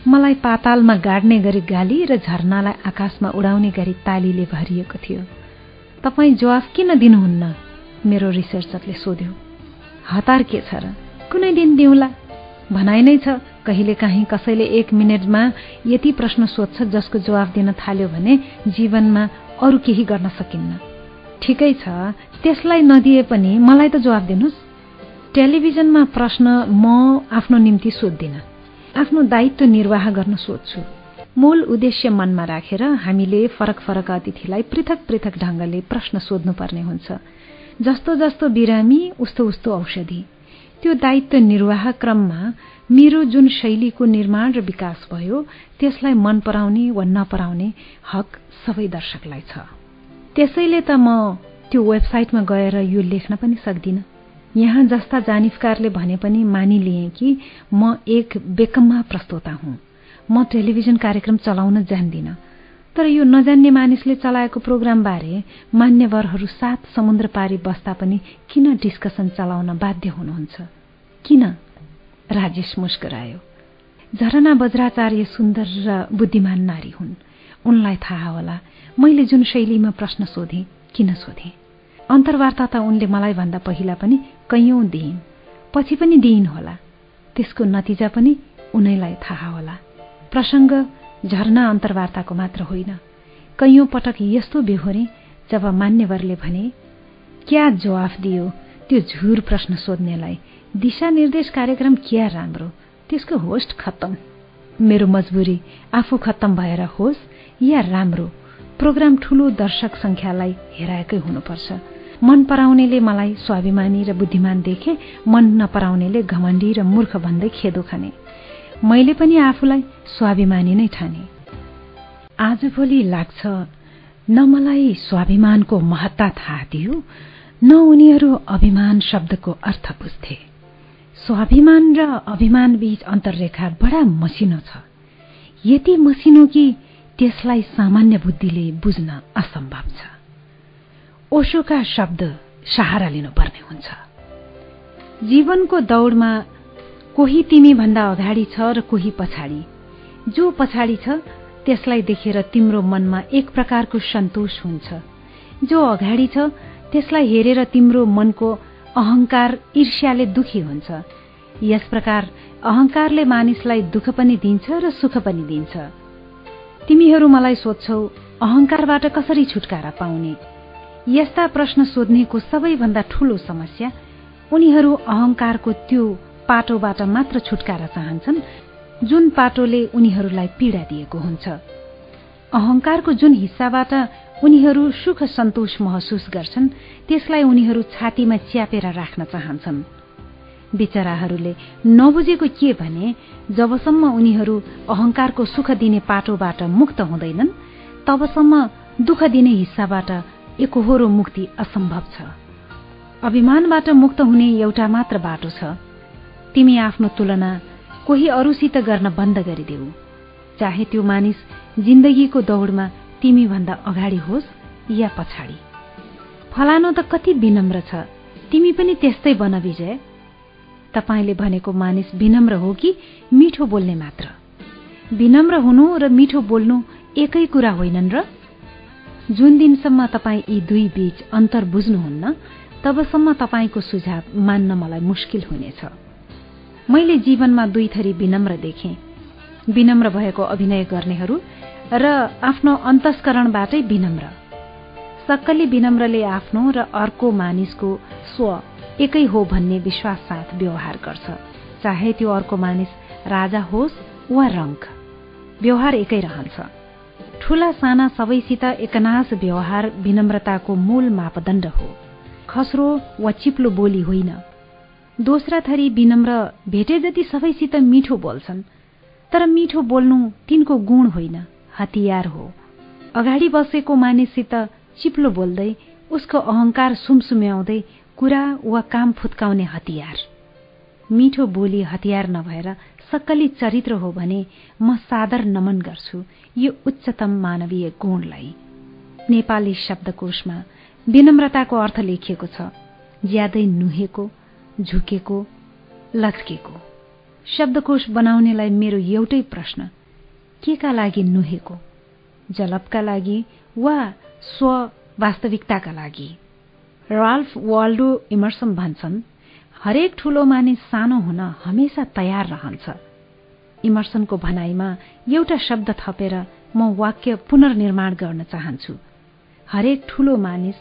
मलाई पातालमा गाड्ने गरी गाली र झरनालाई आकाशमा उडाउने गरी तालीले भरिएको थियो। तपाईँ जवाफ किन दिनुहुन्न? मेरो रिसर्चरले सोध्यो। हतार के छ र कुनै दिन दिउँला। भनाइ नै छ कहिलेकाहीँ कसैले एक मिनटमा यति प्रश्न सोध्छ जसको जवाफ दिन थाल्यो भने जीवनमा अरू केही गर्न सकिन्न। ठिकै छ त्यसलाई नदिए पनि मलाई त जवाफ दिनुहोस्। टेलिभिजनमा प्रश्न म आफ्नो निम्ति सोध्दिन। आफ्नो दायित्व निर्वाह गर्न सोध्छु। मूल उद्देश्य मनमा राखेर हामीले फरक फरक अतिथिलाई पृथक पृथक ढंगले प्रश्न सोध्नुपर्ने हुन्छ। जस्तो जस्तो बिरामी उस्तो उस्तो औषधि। त्यो दायित्व निर्वाह क्रममा मेरो जुन शैलीको निर्माण र विकास भयो त्यसलाई मन पराउने वा नपराउने हक सबै दर्शकलाई छ। त्यसैले त म त्यो वेबसाइटमा गएर यो लेख्न पनि सक्दिन। यहाँ जस्ता जानिफकारले भने पनि मानिलिए कि म एक बेकम्मा प्रस्तोता हुँ। म टेलिभिजन कार्यक्रम चलाउन जान्दिन। तर यो नजान्ने मानिसले चलाएको प्रोग्रामबारे मान्यवरहरू सात समुद्र पारी बस्दा पनि किन डिस्कसन चलाउन बाध्य हुनुहुन्छ? किन? राजेश मुस्करायो। झरना बज्राचार्य सुन्दर र बुद्धिमान नारी हुन्। उनलाई थाहा होला मैले जुन शैलीमा प्रश्न सोधे किन सोधे? अन्तर्वार्ता त उनले मलाई भन्दा पहिला पनि कैयौं दिइन्। पछि पनि दिइन् होला। त्यसको नतिजा पनि उनैलाई थाहा होला। प्रसङ्ग झरना अन्तर्वार्ताको मात्र होइन। कैयौं पटक यस्तो बेहोरे जब मान्यवरले भने क्या जवाफ दियो त्यो झुर प्रश्न सोध्नेलाई? दिशा निर्देश कार्यक्रम क्या राम्रो? त्यसको होस्ट खत्तम। मेरो मजबुरी आफू खत्तम भएर होस् या राम्रो प्रोग्राम ठूलो दर्शक संख्यालाई हेराएकै हुनुपर्छ। मन पराउनेले मलाई स्वाभिमानी र बुद्धिमान देखे मन नपराउनेले घमण्डी र मूर्ख भन्दै खेदो खाने। मैले पनि आफूलाई स्वाभिमानी नै ठाने। आजभोलि लाग्छ न मलाई स्वाभिमानको महत्ता थाहा दियो न उनीहरू अभिमान शब्दको अर्थ बुझ्थे। स्वाभिमान र अभिमान बीच अन्तर्रेखा बडा मसिनो छ। यति मसिनो कि त्यसलाई सामान्य बुद्धिले बुझ्न असम्भव छ। ओशोका शब्द सहारा लिनुपर्ने हुन्छ। जीवनको दौड़मा कोही तिमी भन्दा अगाडि छ र कोही पछाडि। जो पछाडि छ त्यसलाई देखेर तिम्रो मनमा एक प्रकारको सन्तोष हुन्छ। जो अगाडि छ त्यसलाई हेरेर तिम्रो मनको अहंकार ईर्ष्याले दुखी हुन्छ। यस प्रकार अहंकारले मानिसलाई दुःख पनि दिन्छ र सुख पनि दिन्छ। तिमीहरू मलाई सोध्छौ अहंकारबाट कसरी छुटकारा पाउने? यस्ता प्रश्न सोध्नेको सबैभन्दा ठूलो समस्या उनीहरू अहंकारको त्यो पाटोबाट मात्र छुटकारा चाहन्छन् जुन पाटोले उनीहरूलाई पीड़ा दिएको हुन्छ। अहंकारको जुन हिस्साबाट उनीहरू सुख सन्तोष महसुस गर्छन् त्यसलाई उनीहरू छातीमा च्यापेर राख्न चाहन्छन्। बिचराहरूले नबुझेको के भने जबसम्म उनीहरू अहंकारको सुख दिने पाटोबाट मुक्त हुँदैनन् तबसम्म दुःख दिने हिस्साबाट एकहोरो मुक्ति असम्भव छ। अभिमानबाट मुक्त हुने एउटा मात्र बाटो छ। तिमी आफ्नो तुलना कोही अरूसित गर्न बन्द गरिदेऊ। चाहे त्यो मानिस जिन्दगीको दौड़मा तिमी भन्दा अगाडि होस् या पछाडि। फलानो त कति विनम्र छ। तिमी पनि त्यस्तै बन विजय। तपाईँले भनेको मानिस विनम्र हो कि मिठो बोल्ने मात्र? विनम्र हुनु र मिठो बोल्नु एकै कुरा होइनन् र? जुन दिनसम्म तपाईँ यी दुई बीच अन्तर बुझ्नुहुन्न तबसम्म तपाईँको सुझाव मान्न मलाई मुस्किल हुनेछ। मैले जीवनमा दुई थरी विनम्र देखे। विनम्र भएको अभिनय गर्नेहरू र आफ्नो अन्तस्करणबाटै विनम्र। सक्कली विनम्रले आफ्नो र अर्को मानिसको स्व एकै हो भन्ने विश्वास साथ व्यवहार गर्छ। चाहे त्यो अर्को मानिस राजा होस् वा रंक व्यवहार एकै रहन्छ। ठूला साना सबैसित एकनाश व्यवहार विनम्रताको मूल मापदण्ड हो। खस्रो वा चिप्लो बोली होइन। दोस्रा थरी विनम्र भेटे जति सबैसित मिठो बोल्छन् तर मिठो बोल्नु तिनको गुण होइन हतियार हो। अगाडि बसेको मानिससित चिप्लो बोल्दै उसको अहंकार सुमसुम्याउँदै कुरा वा काम फुत्काउने हतियार। मिठो बोली हतियार नभएर सक्कली चरित्र हो भने म सादर नमन गर्छु यो उच्चतम मानवीय गुणलाई। नेपाली शब्दकोशमा विनम्रताको अर्थ लेखिएको छ ज्यादै नुहेको झुकेको लस्केको शब्दकोश बनाउनेलाई मेरो एउटै प्रश्न के का लागि नुहेको? जलपका लागि वा स्व वास्तविकताका लागि? राल्फ वाल्डो इमर्सन भन्छन् हरेक ठूलो मानिस सानो हुन हमेसा तयार रहन्छ। इमर्सनको भनाइमा एउटा शब्द थपेर म वाक्य पुनर्निर्माण गर्न चाहन्छु। हरेक ठूलो मानिस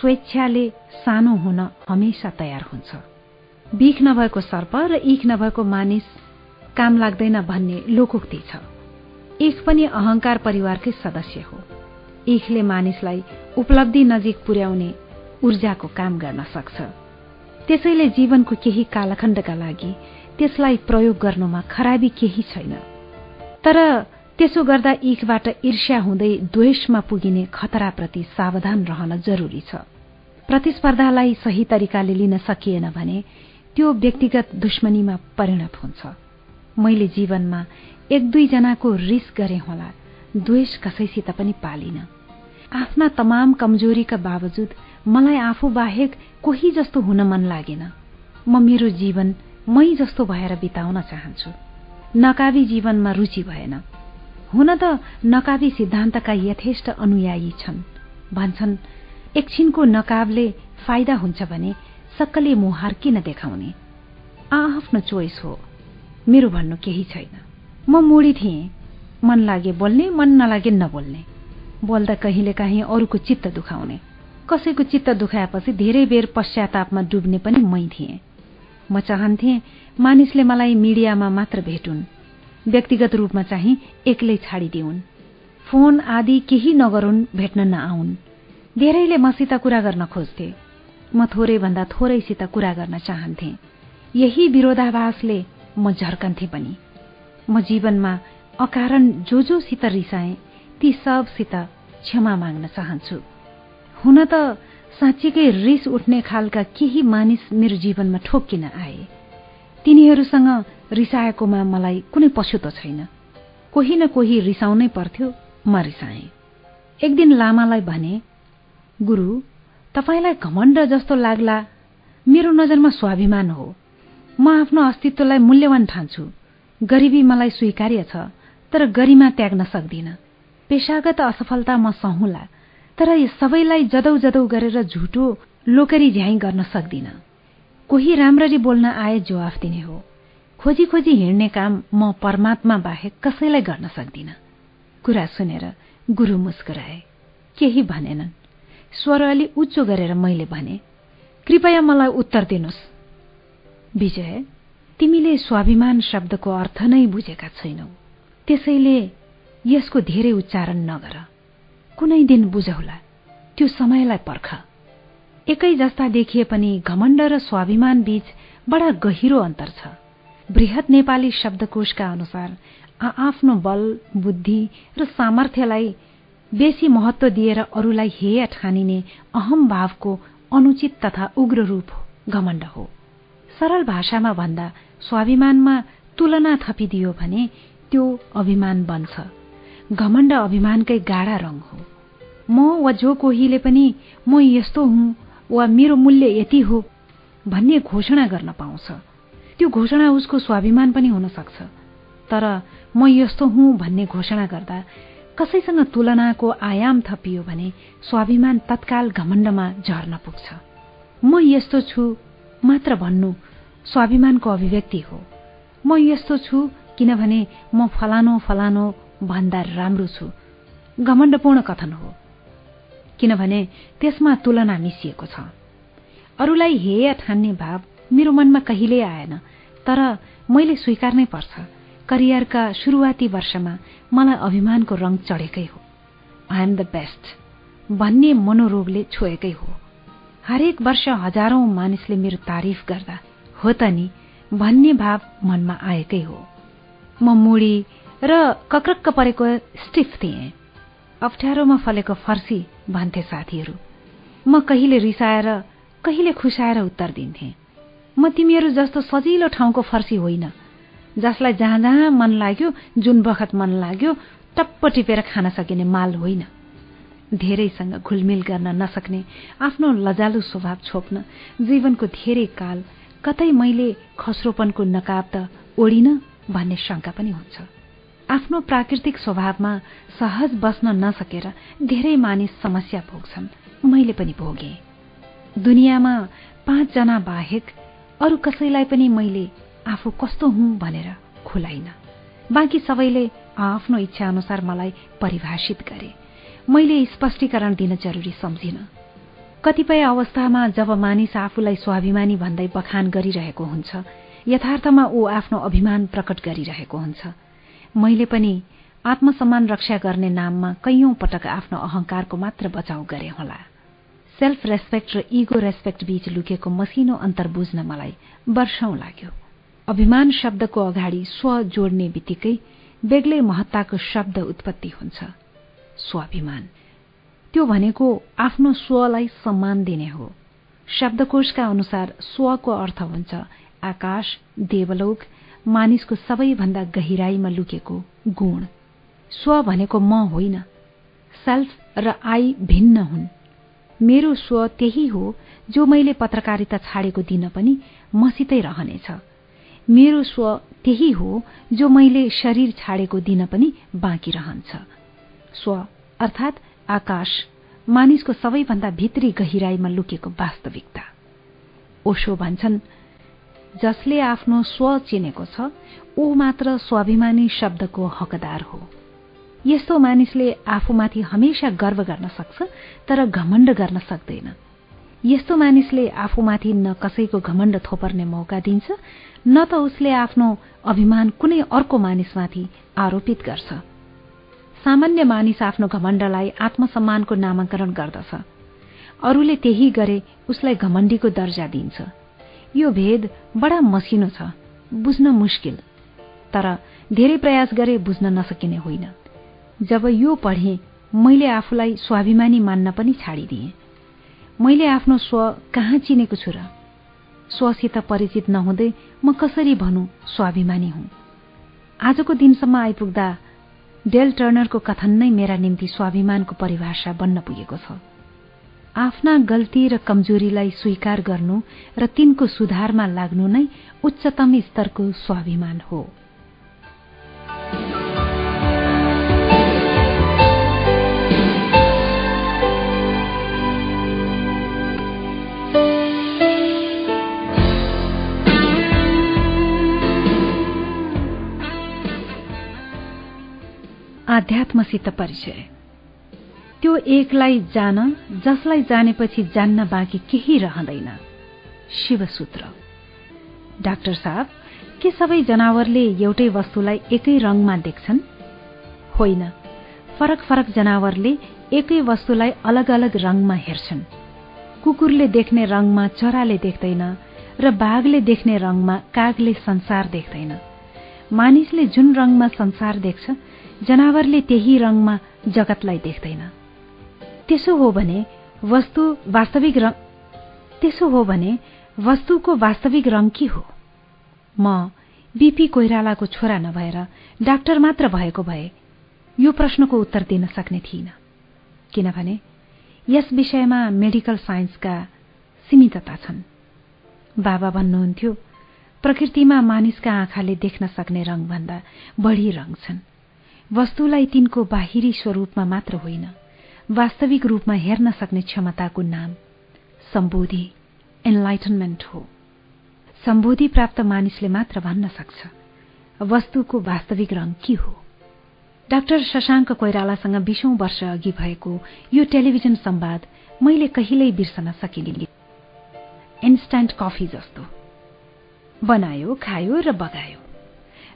स्वेच्छाले सानो हुन हमेसा तयार हुन्छ। बिख नभएको सर्प र इख नभएको मानिस काम लाग्दैन भन्ने लोकोक्ति छ। इख पनि अहंकार परिवारकै सदस्य हो। इखले मानिसलाई उपलब्धि नजिक पुर्याउने ऊर्जाको काम गर्न सक्छ। त्यसैले जीवनको केही कालखण्डका लागि त्यसलाई प्रयोग गर्नुमा खराबी केही छैन। तर त्यसो गर्दा इखबाट ईर्ष्या हुँदै द्वेषमा पुगिने खतराप्रति सावधान रहन जरूरी छ। प्रतिस्पर्धालाई सही तरिकाले लिन सकिएन भने त्यो व्यक्तिगत दुश्मनीमा परिणत हुन्छ। मैले जीवनमा एक दुईजनाको रिस गरे होला द्वेष कसैसित पनि पालिन। आफ्ना तमाम कमजोरीका बावजुद मलाई आफू बाहेक कोही जस्तो हुन मन लागेन। म मेरो जीवन मै जस्तो भएर बिताउन चाहन्छु। नकाबी जीवनमा रुचि भएन। हुन त नकाबी सिद्धान्तका यथेष्ट अनुयायी छन्। भन्छन् एकछिनको नकाबले फाइदा हुन्छ भने सक्कले मुहार किन देखाउने। आफ्नो चोइस हो। मेरो भन्नु केही छैन। म मुडी थिएँ। मन लागे बोल्ने मन नलागे नबोल्ने। बोल्दा कहिले काहीँ अरूको चित्त दुखाउने। कसैको चित्त दुखाएपछि धेरै बेर पश्चातापमा डुब्ने पनि मै थिएँ। म चाहन्थे मानिसले मलाई मिडियामा मात्र भेटुन्। व्यक्तिगत रूपमा चाहिँ एक्लै छाडिदिउन्। फोन आदि केही नगरून् भेट्न नआउन्। धेरैले मसित कुरा गर्न खोज्थे। म थोरैभन्दा थोरैसित कुरा गर्न चाहन्थे। यही विरोधाभासले म झर्कन्थे पनि। म जीवनमा अकारण जो जोसित रिसाएँ ती सबसित क्षमा माग्न चाहन्छु। हुन त साँच्चीकै रिस उठ्ने खालका केही मानिस मेरो जीवनमा ठोक्किन आए। तिनीहरूसँग रिसाएकोमा मलाई कुनै पछुतो छैन। कोही न कोही रिसाउनै पर्थ्यो म रिसाएँ। एक दिन लामालाई भने गुरु तपाईँलाई घमण्ड जस्तो लाग्ला। मेरो नजरमा स्वाभिमान हो। म आफ्नो अस्तित्वलाई मूल्यवान ठान्छु। गरिबी मलाई स्वीकार्य छ तर गरिमा त्याग्न सक्दिन। पेशागत असफलता म सहूला तर सबैलाई जदौ जदौ गरेर झुटो लोकरी झ्याइ गर्न सक्दिन। कोही राम्ररी बोल्न आए जवाफ दिने हो। खोजी खोजी हिँड्ने काम म परमात्मा बाहेक कसैलाई गर्न सक्दिन। कुरा सुनेर गुरु मुस्कुराए। केही भनेनन्। स्वर अलि उच्चो गरेर मैले भने कृपया मलाई उत्तर दिनुहोस्। विजय तिमीले स्वाभिमान शब्दको अर्थ नै बुझेका छैनौ। त्यसैले यसको धेरै उच्चारण नगर। कुनै दिन बुझौला त्यो समयलाई पर्ख। एकै जस्ता देखिए पनि घमण्ड र स्वाभिमान बीच बडा गहिरो अन्तर छ। बृहत नेपाली शब्दकोशका अनुसार आफ्नो बल बुद्धि र सामर्थ्यलाई बेसी महत्व दिएर अरूलाई हेय ठानिने अहम भावको अनुचित तथा उग्र रूप घमण्ड हो। सरल भाषामा भन्दा स्वाभिमानमा तुलना थपिदियो भने त्यो अभिमान बन्छ। घमण्ड अभिमानकै गाढा रङ हो। म वा जो कोहीले पनि म यस्तो हुँ वा मेरो मूल्य यति हो भन्ने घोषणा गर्न पाउँछ। त्यो घोषणा उसको स्वाभिमान पनि हुन सक्छ। तर म यस्तो हुँ भन्ने घोषणा गर्दा कसैसँग तुलनाको आयाम थपियो भने स्वाभिमान तत्काल घमण्डमा झर्न पुग्छ। म यस्तो छु मात्र भन्नु स्वाभिमानको अभिव्यक्ति हो। म यस्तो छु किनभने म फलानो फलानो भन्दा राम्रो छु। घमण्डपूर्ण कथन हो। किनभने त्यसमा तुलना मिसिएको छ। अरूलाई हेय ठान्ने भाव मेरो मनमा कहिल्यै आएन तर मैले स्वीकार्नै पर्छ। करियरका सुरुवाती वर्षमा मलाई अभिमानको रङ चढेकै हो। आई एम द बेस्ट भन्ने मनोरोगले छोएकै हो। हरेक वर्ष हजारौं मानिसले मेरो तारिफ गर्दा हो त नि भन्ने भाव मनमा आएकै हो। म मुडी र कक्रक्क परेको स्टिफ थिएँ। अप्ठ्यारोमा फलेको फर्सी भन्थे साथीहरू। म कहिले रिसाएर कहिले खुसाएर उत्तर दिन्थे। म तिमीहरू जस्तो सजिलो ठाउँको फर्सी होइन। जसलाई जहाँ जहाँ मन लाग्यो जुन बखत मन लाग्यो टप्प टिपेर खान सकिने माल होइन। धेरैसँग घुलमिल गर्न नसक्ने आफ्नो लजालु स्वभाव छोप्न जीवनको धेरै काल कतै मैले खस्रोपनको नकाब त ओढिन भन्ने शंका पनि हुन्छ। आफ्नो प्राकृतिक स्वभावमा सहज बस्न नसकेर धेरै मानिस समस्या भोग्छन्। मैले पनि भोगे। दुनियाँमा पाँचजना बाहेक अरू कसैलाई पनि मैले आफू कस्तो हुँ भनेर खुलाइन। बाँकी सबैले आफ्नो इच्छा अनुसार मलाई परिभाषित गरे। मैले स्पष्टीकरण दिन जरुरी सम्झिन। कतिपय अवस्थामा जब मानिस आफूलाई स्वाभिमानी भन्दै बखान गरिरहेको हुन्छ यथार्थमा ऊ आफ्नो अभिमान प्रकट गरिरहेको हुन्छ। मैले पनि आत्मसम्मान रक्षा गर्ने नाममा कैयौं पटक आफ्नो अहंकारको मात्र बचाउ गरे होला। सेल्फ रेस्पेक्ट र इगो रेस्पेक्ट बीच लुकेको मसिनो अन्तर बुझ्न मलाई वर्षौं लाग्यो। अभिमान शब्दको अगाडि स्व जोड्ने बित्तिकै बेग्लै महत्ताको शब्द उत्पत्ति हुन्छ। स्वाभिमान। त्यो भनेको आफ्नो स्वलाई सम्मान दिने हो। शब्दकोशका अनुसार स्वको अर्थ हुन्छ आकाश देवलोक मानिसको सबैभन्दा गहिराईमा लुकेको गुण। स्व भनेको म होइन। सेल्फ र आई भिन्न हुन्। मेरो स्व त्यही हो जो मैले पत्रकारिता छाडेको दिन पनि मसितै रहनेछ। मेरो स्व त्यही हो जो मैले शरीर छाडेको दिन पनि बाँकी रहन्छ। स्व अर्थात् आकाश मानिसको सबैभन्दा भित्री गहिराईमा लुकेको वास्तविकता। ओशो भन्छन् जसले आफ्नो स्व चिनेको छ ऊ मात्र स्वाभिमानी शब्दको हकदार हो। यस्तो मानिसले आफूमाथि हमेशा गर्व गर्न सक्छ तर घमण्ड गर्न सक्दैन। यस्तो मानिसले आफूमाथि न कसैको घमण्ड थोपर्ने मौका दिन्छ न त उसले आफ्नो अभिमान कुनै अर्को मानिसमाथि आरोपित गर्छ। सामान्य मानिस आफ्नो घमण्डलाई आत्मसम्मानको नामाकरण गर्दछ। अरूले त्यही गरे उसलाई घमण्डीको दर्जा दिन्छ। यो भेद बडा मसिनो छ बुझ्न मुस्किल तर धेरै प्रयास गरे बुझ्न नसकिने होइन। जब यो पढे मैले आफूलाई स्वाभिमानी मान्न पनि छाडिदिएँ। मैले आफ्नो स्व कहाँ चिनेको छु र? स्वसित परिचित नहुँदै म कसरी भनौँ स्वाभिमानी हुँ? आजको दिनसम्म आइपुग्दा डेल टर्नरको कथन नै मेरा निम्ति स्वाभिमानको परिभाषा बन्न पुगेको छ। आफ्ना गल्ती र कमजोरीलाई स्वीकार गर्नु र तिनको सुधारमा लाग्नु नै उच्चतम स्तरको स्वाभिमान हो। आध्यात्मसित परिचय। त्यो एकलाई जान जसलाई जानेपछि जान्न बाँकी केही रहँदैन। शिवसूत्र। डाक्टर साहब के सबै जनावरले एउटै वस्तुलाई एकै रंगमा देख्छन्? होइन। फरक फरक जनावरले एकै वस्तुलाई अलग अलग रंगमा हेर्छन्। कुकुरले देख्ने रंगमा चराले देख्दैन र बाघले देख्ने रंगमा कागले संसार देख्दैन। मानिसले जुन रंगमा संसार देख्छ जनावरले त्यही रंगमा जगतलाई देख्दैन। त्यसो हो भने वस्तु वास्तविक रंग त्यसो हो भने वस्तुको वास्तविक रंग के हो? म बीपी कोइरालाको छोरा नभएर डाक्टर मात्र भएको भए यो प्रश्नको उत्तर दिन सक्ने थिइन। किनभने यस विषयमा मेडिकल साइन्सका सीमितता छन्। बाबा भन्नुहुन्थ्यो प्रकृतिमा मानिसका आँखाले देख्न सक्ने रंगभन्दा बढ़ी रंग छन्। वस्तुलाई तिनको बाहिरी स्वरूपमा मात्र होइन वास्तविक रूपमा हेर्न सक्ने क्षमताको नाम सम्बोधि एनलाइटनमेन्ट हो। सम्बोधि प्राप्त मानिसले मात्र भन्न सक्छ वस्तुको वास्तविक रंग के हो। डाक्टर शशाङ्क कोइरालासँग बीसौं वर्ष अघि भएको यो टेलिभिजन संवाद मैले कहिल्यै बिर्सन सकिने इन्स्ट्यान्ट कफी जस्तो। बनायो खायो र बगायो।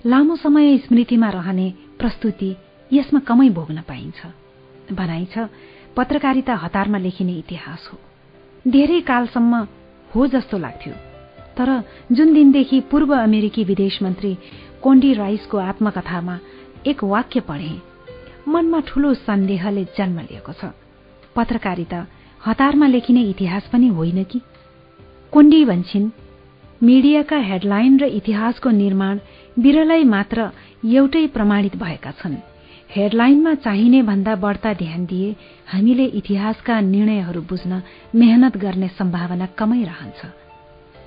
लामो समय स्मृतिमा रहने प्रस्तुति यसमा कमै भोग्न पाइन्छ। भनाइ छ पत्रकारिता हतारमा लेखिने इतिहास हो। धेरै कालसम्म हो जस्तो लाग्थ्यो। तर जुन दिनदेखि पूर्व अमेरिकी विदेश मन्त्री कोन्डी राइसको आत्मकथामा एक वाक्य पढे मनमा ठूलो सन्देहले जन्म लिएको छ। पत्रकारिता हतारमा लेखिने इतिहास पनि होइन कि? कोन्डी भन्छन् मिडियाका हेडलाइन र इतिहासको निर्माण विरलै मात्र एउटै प्रमाणित भएका छन्। हेडलाइनमा चाहिने भन्दा बढ्ता ध्यान दिए हामीले इतिहासका निर्णयहरू बुझ्न मेहनत गर्ने सम्भावना कमै रहन्छ।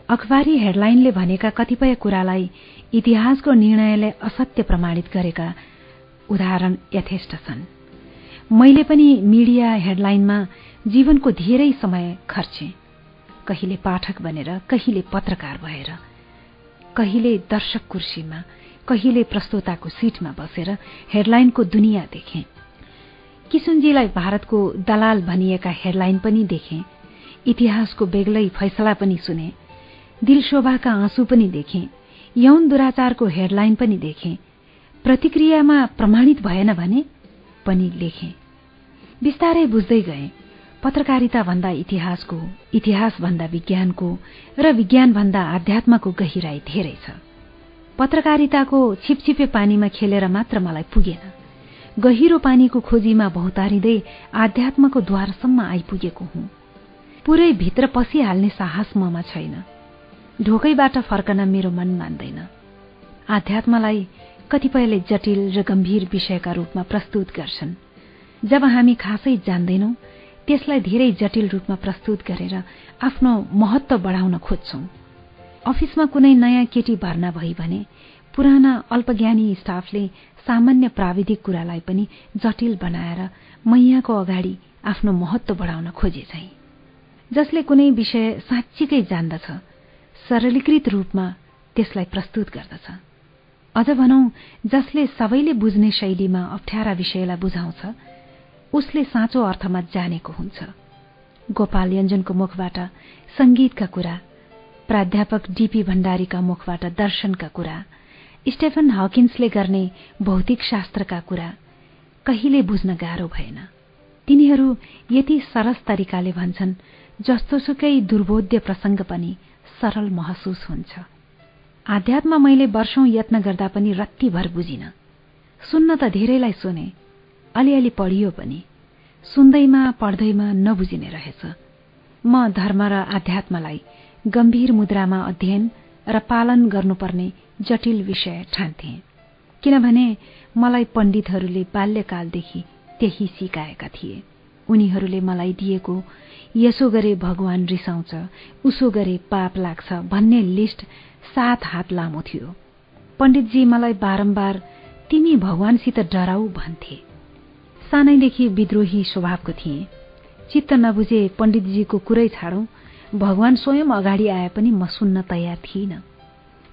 अखबारी हेडलाइनले भनेका कतिपय कुरालाई इतिहासको निर्णयले असत्य प्रमाणित गरेका उदाहरण यथेष्ट छन्। मैले पनि मिडिया हेडलाइनमा जीवनको धेरै समय खर्चे। कहिले पाठक बनेर कहिले पत्रकार भएर। कहिले दर्शक कुर्सीमा कहिले प्रस्तोताको सीटमा बसेर हेडलाइनको दुनियाँ देखे। किशुनजीलाई भारतको दलाल भनिएका हेडलाइन पनि देखे। इतिहासको बेग्लै फैसला पनि सुने। दिलशोभाका आँसु पनि देखे। यौन दुराचारको हेडलाइन पनि देखे। प्रतिक्रियामा प्रमाणित भएन भने पनि लेखे। बिस्तारै बुझ्दै गए। पत्रकारिता भन्दा इतिहासको इतिहास भन्दा विज्ञानको र विज्ञान भन्दा आध्यात्मको गहिराई धेरै छ। पत्रकारिताको छिपछिपे पानीमा खेलेर मात्र मलाई पुगेन। गहिरो पानीको खोजीमा बहुतारिँदै आध्यात्मको द्वारसम्म आइपुगेको हुँ। पुरै भित्र पसिहाल्ने साहस ममा छैन। ढोकैबाट फर्कन मेरो मन मान्दैन। आध्यात्मलाई कतिपयले जटिल र गम्भीर विषयका रूपमा प्रस्तुत गर्छन्। जब हामी खासै जान्दैनौ त्यसलाई धेरै जटिल रूपमा प्रस्तुत गरेर आफ्नो महत्व बढाउन खोज्छौं। अफिसमा कुनै नयाँ केटी भर्ना भई भने पुराना अल्पज्ञानी स्टाफले सामान्य प्राविधिक कुरालाई पनि जटिल बनाएर मैयाको अगाडि आफ्नो महत्व बढाउन खोजे चाहिँ। जसले कुनै विषय साँच्चीकै जान्दछ सरलीकृत रूपमा त्यसलाई प्रस्तुत गर्दछ। अझ भनौं जसले सबैले बुझ्ने शैलीमा अप्ठ्यारा विषयलाई बुझाउँछ उसले साँचो अर्थमा जानेको हुन्छ। गोपाल यञ्जनको मुखबाट संगीतका कुरा प्राध्यापक डीपी भण्डारीका मुखबाट दर्शनका कुरा स्टेफन हकिन्सले गर्ने भौतिक शास्त्रका कुरा कहिले बुझ्न गाह्रो भएन। तिनीहरू यति सरस तरिकाले भन्छन् जस्तोसुकै दुर्बोध्य प्रसङ्ग पनि सरल महसुस हुन्छ। आध्यात्म मैले वर्षौं यत्न गर्दा पनि रत्तीभर बुझिन। सुन्न त धेरैलाई सुने अलिअलि पढियो पनि सुन्दैमा पढ्दैमा नबुझिने रहेछ। म धर्म र आध्यात्मलाई गम्भीर मुद्रामा अध्ययन र पालन गर्नुपर्ने जटिल विषय ठान्थे किनभने मलाई पण्डितहरूले बाल्यकालदेखि त्यही सिकाएका थिए। उनीहरूले मलाई दिएको यसो गरे भगवान रिसाउँछ उसो गरे पाप लाग्छ भन्ने लिस्ट सात हात लामो थियो। पण्डितजी मलाई बारम्बार तिमी भगवानसित डराउ भन्थे। सानैदेखि विद्रोही स्वभावको थिए। चित्त नबुझे पण्डितजीको कुरै छाडौं। भगवान स्वयं अगाडि आए पनि म सुन्न तयार थिइनँ।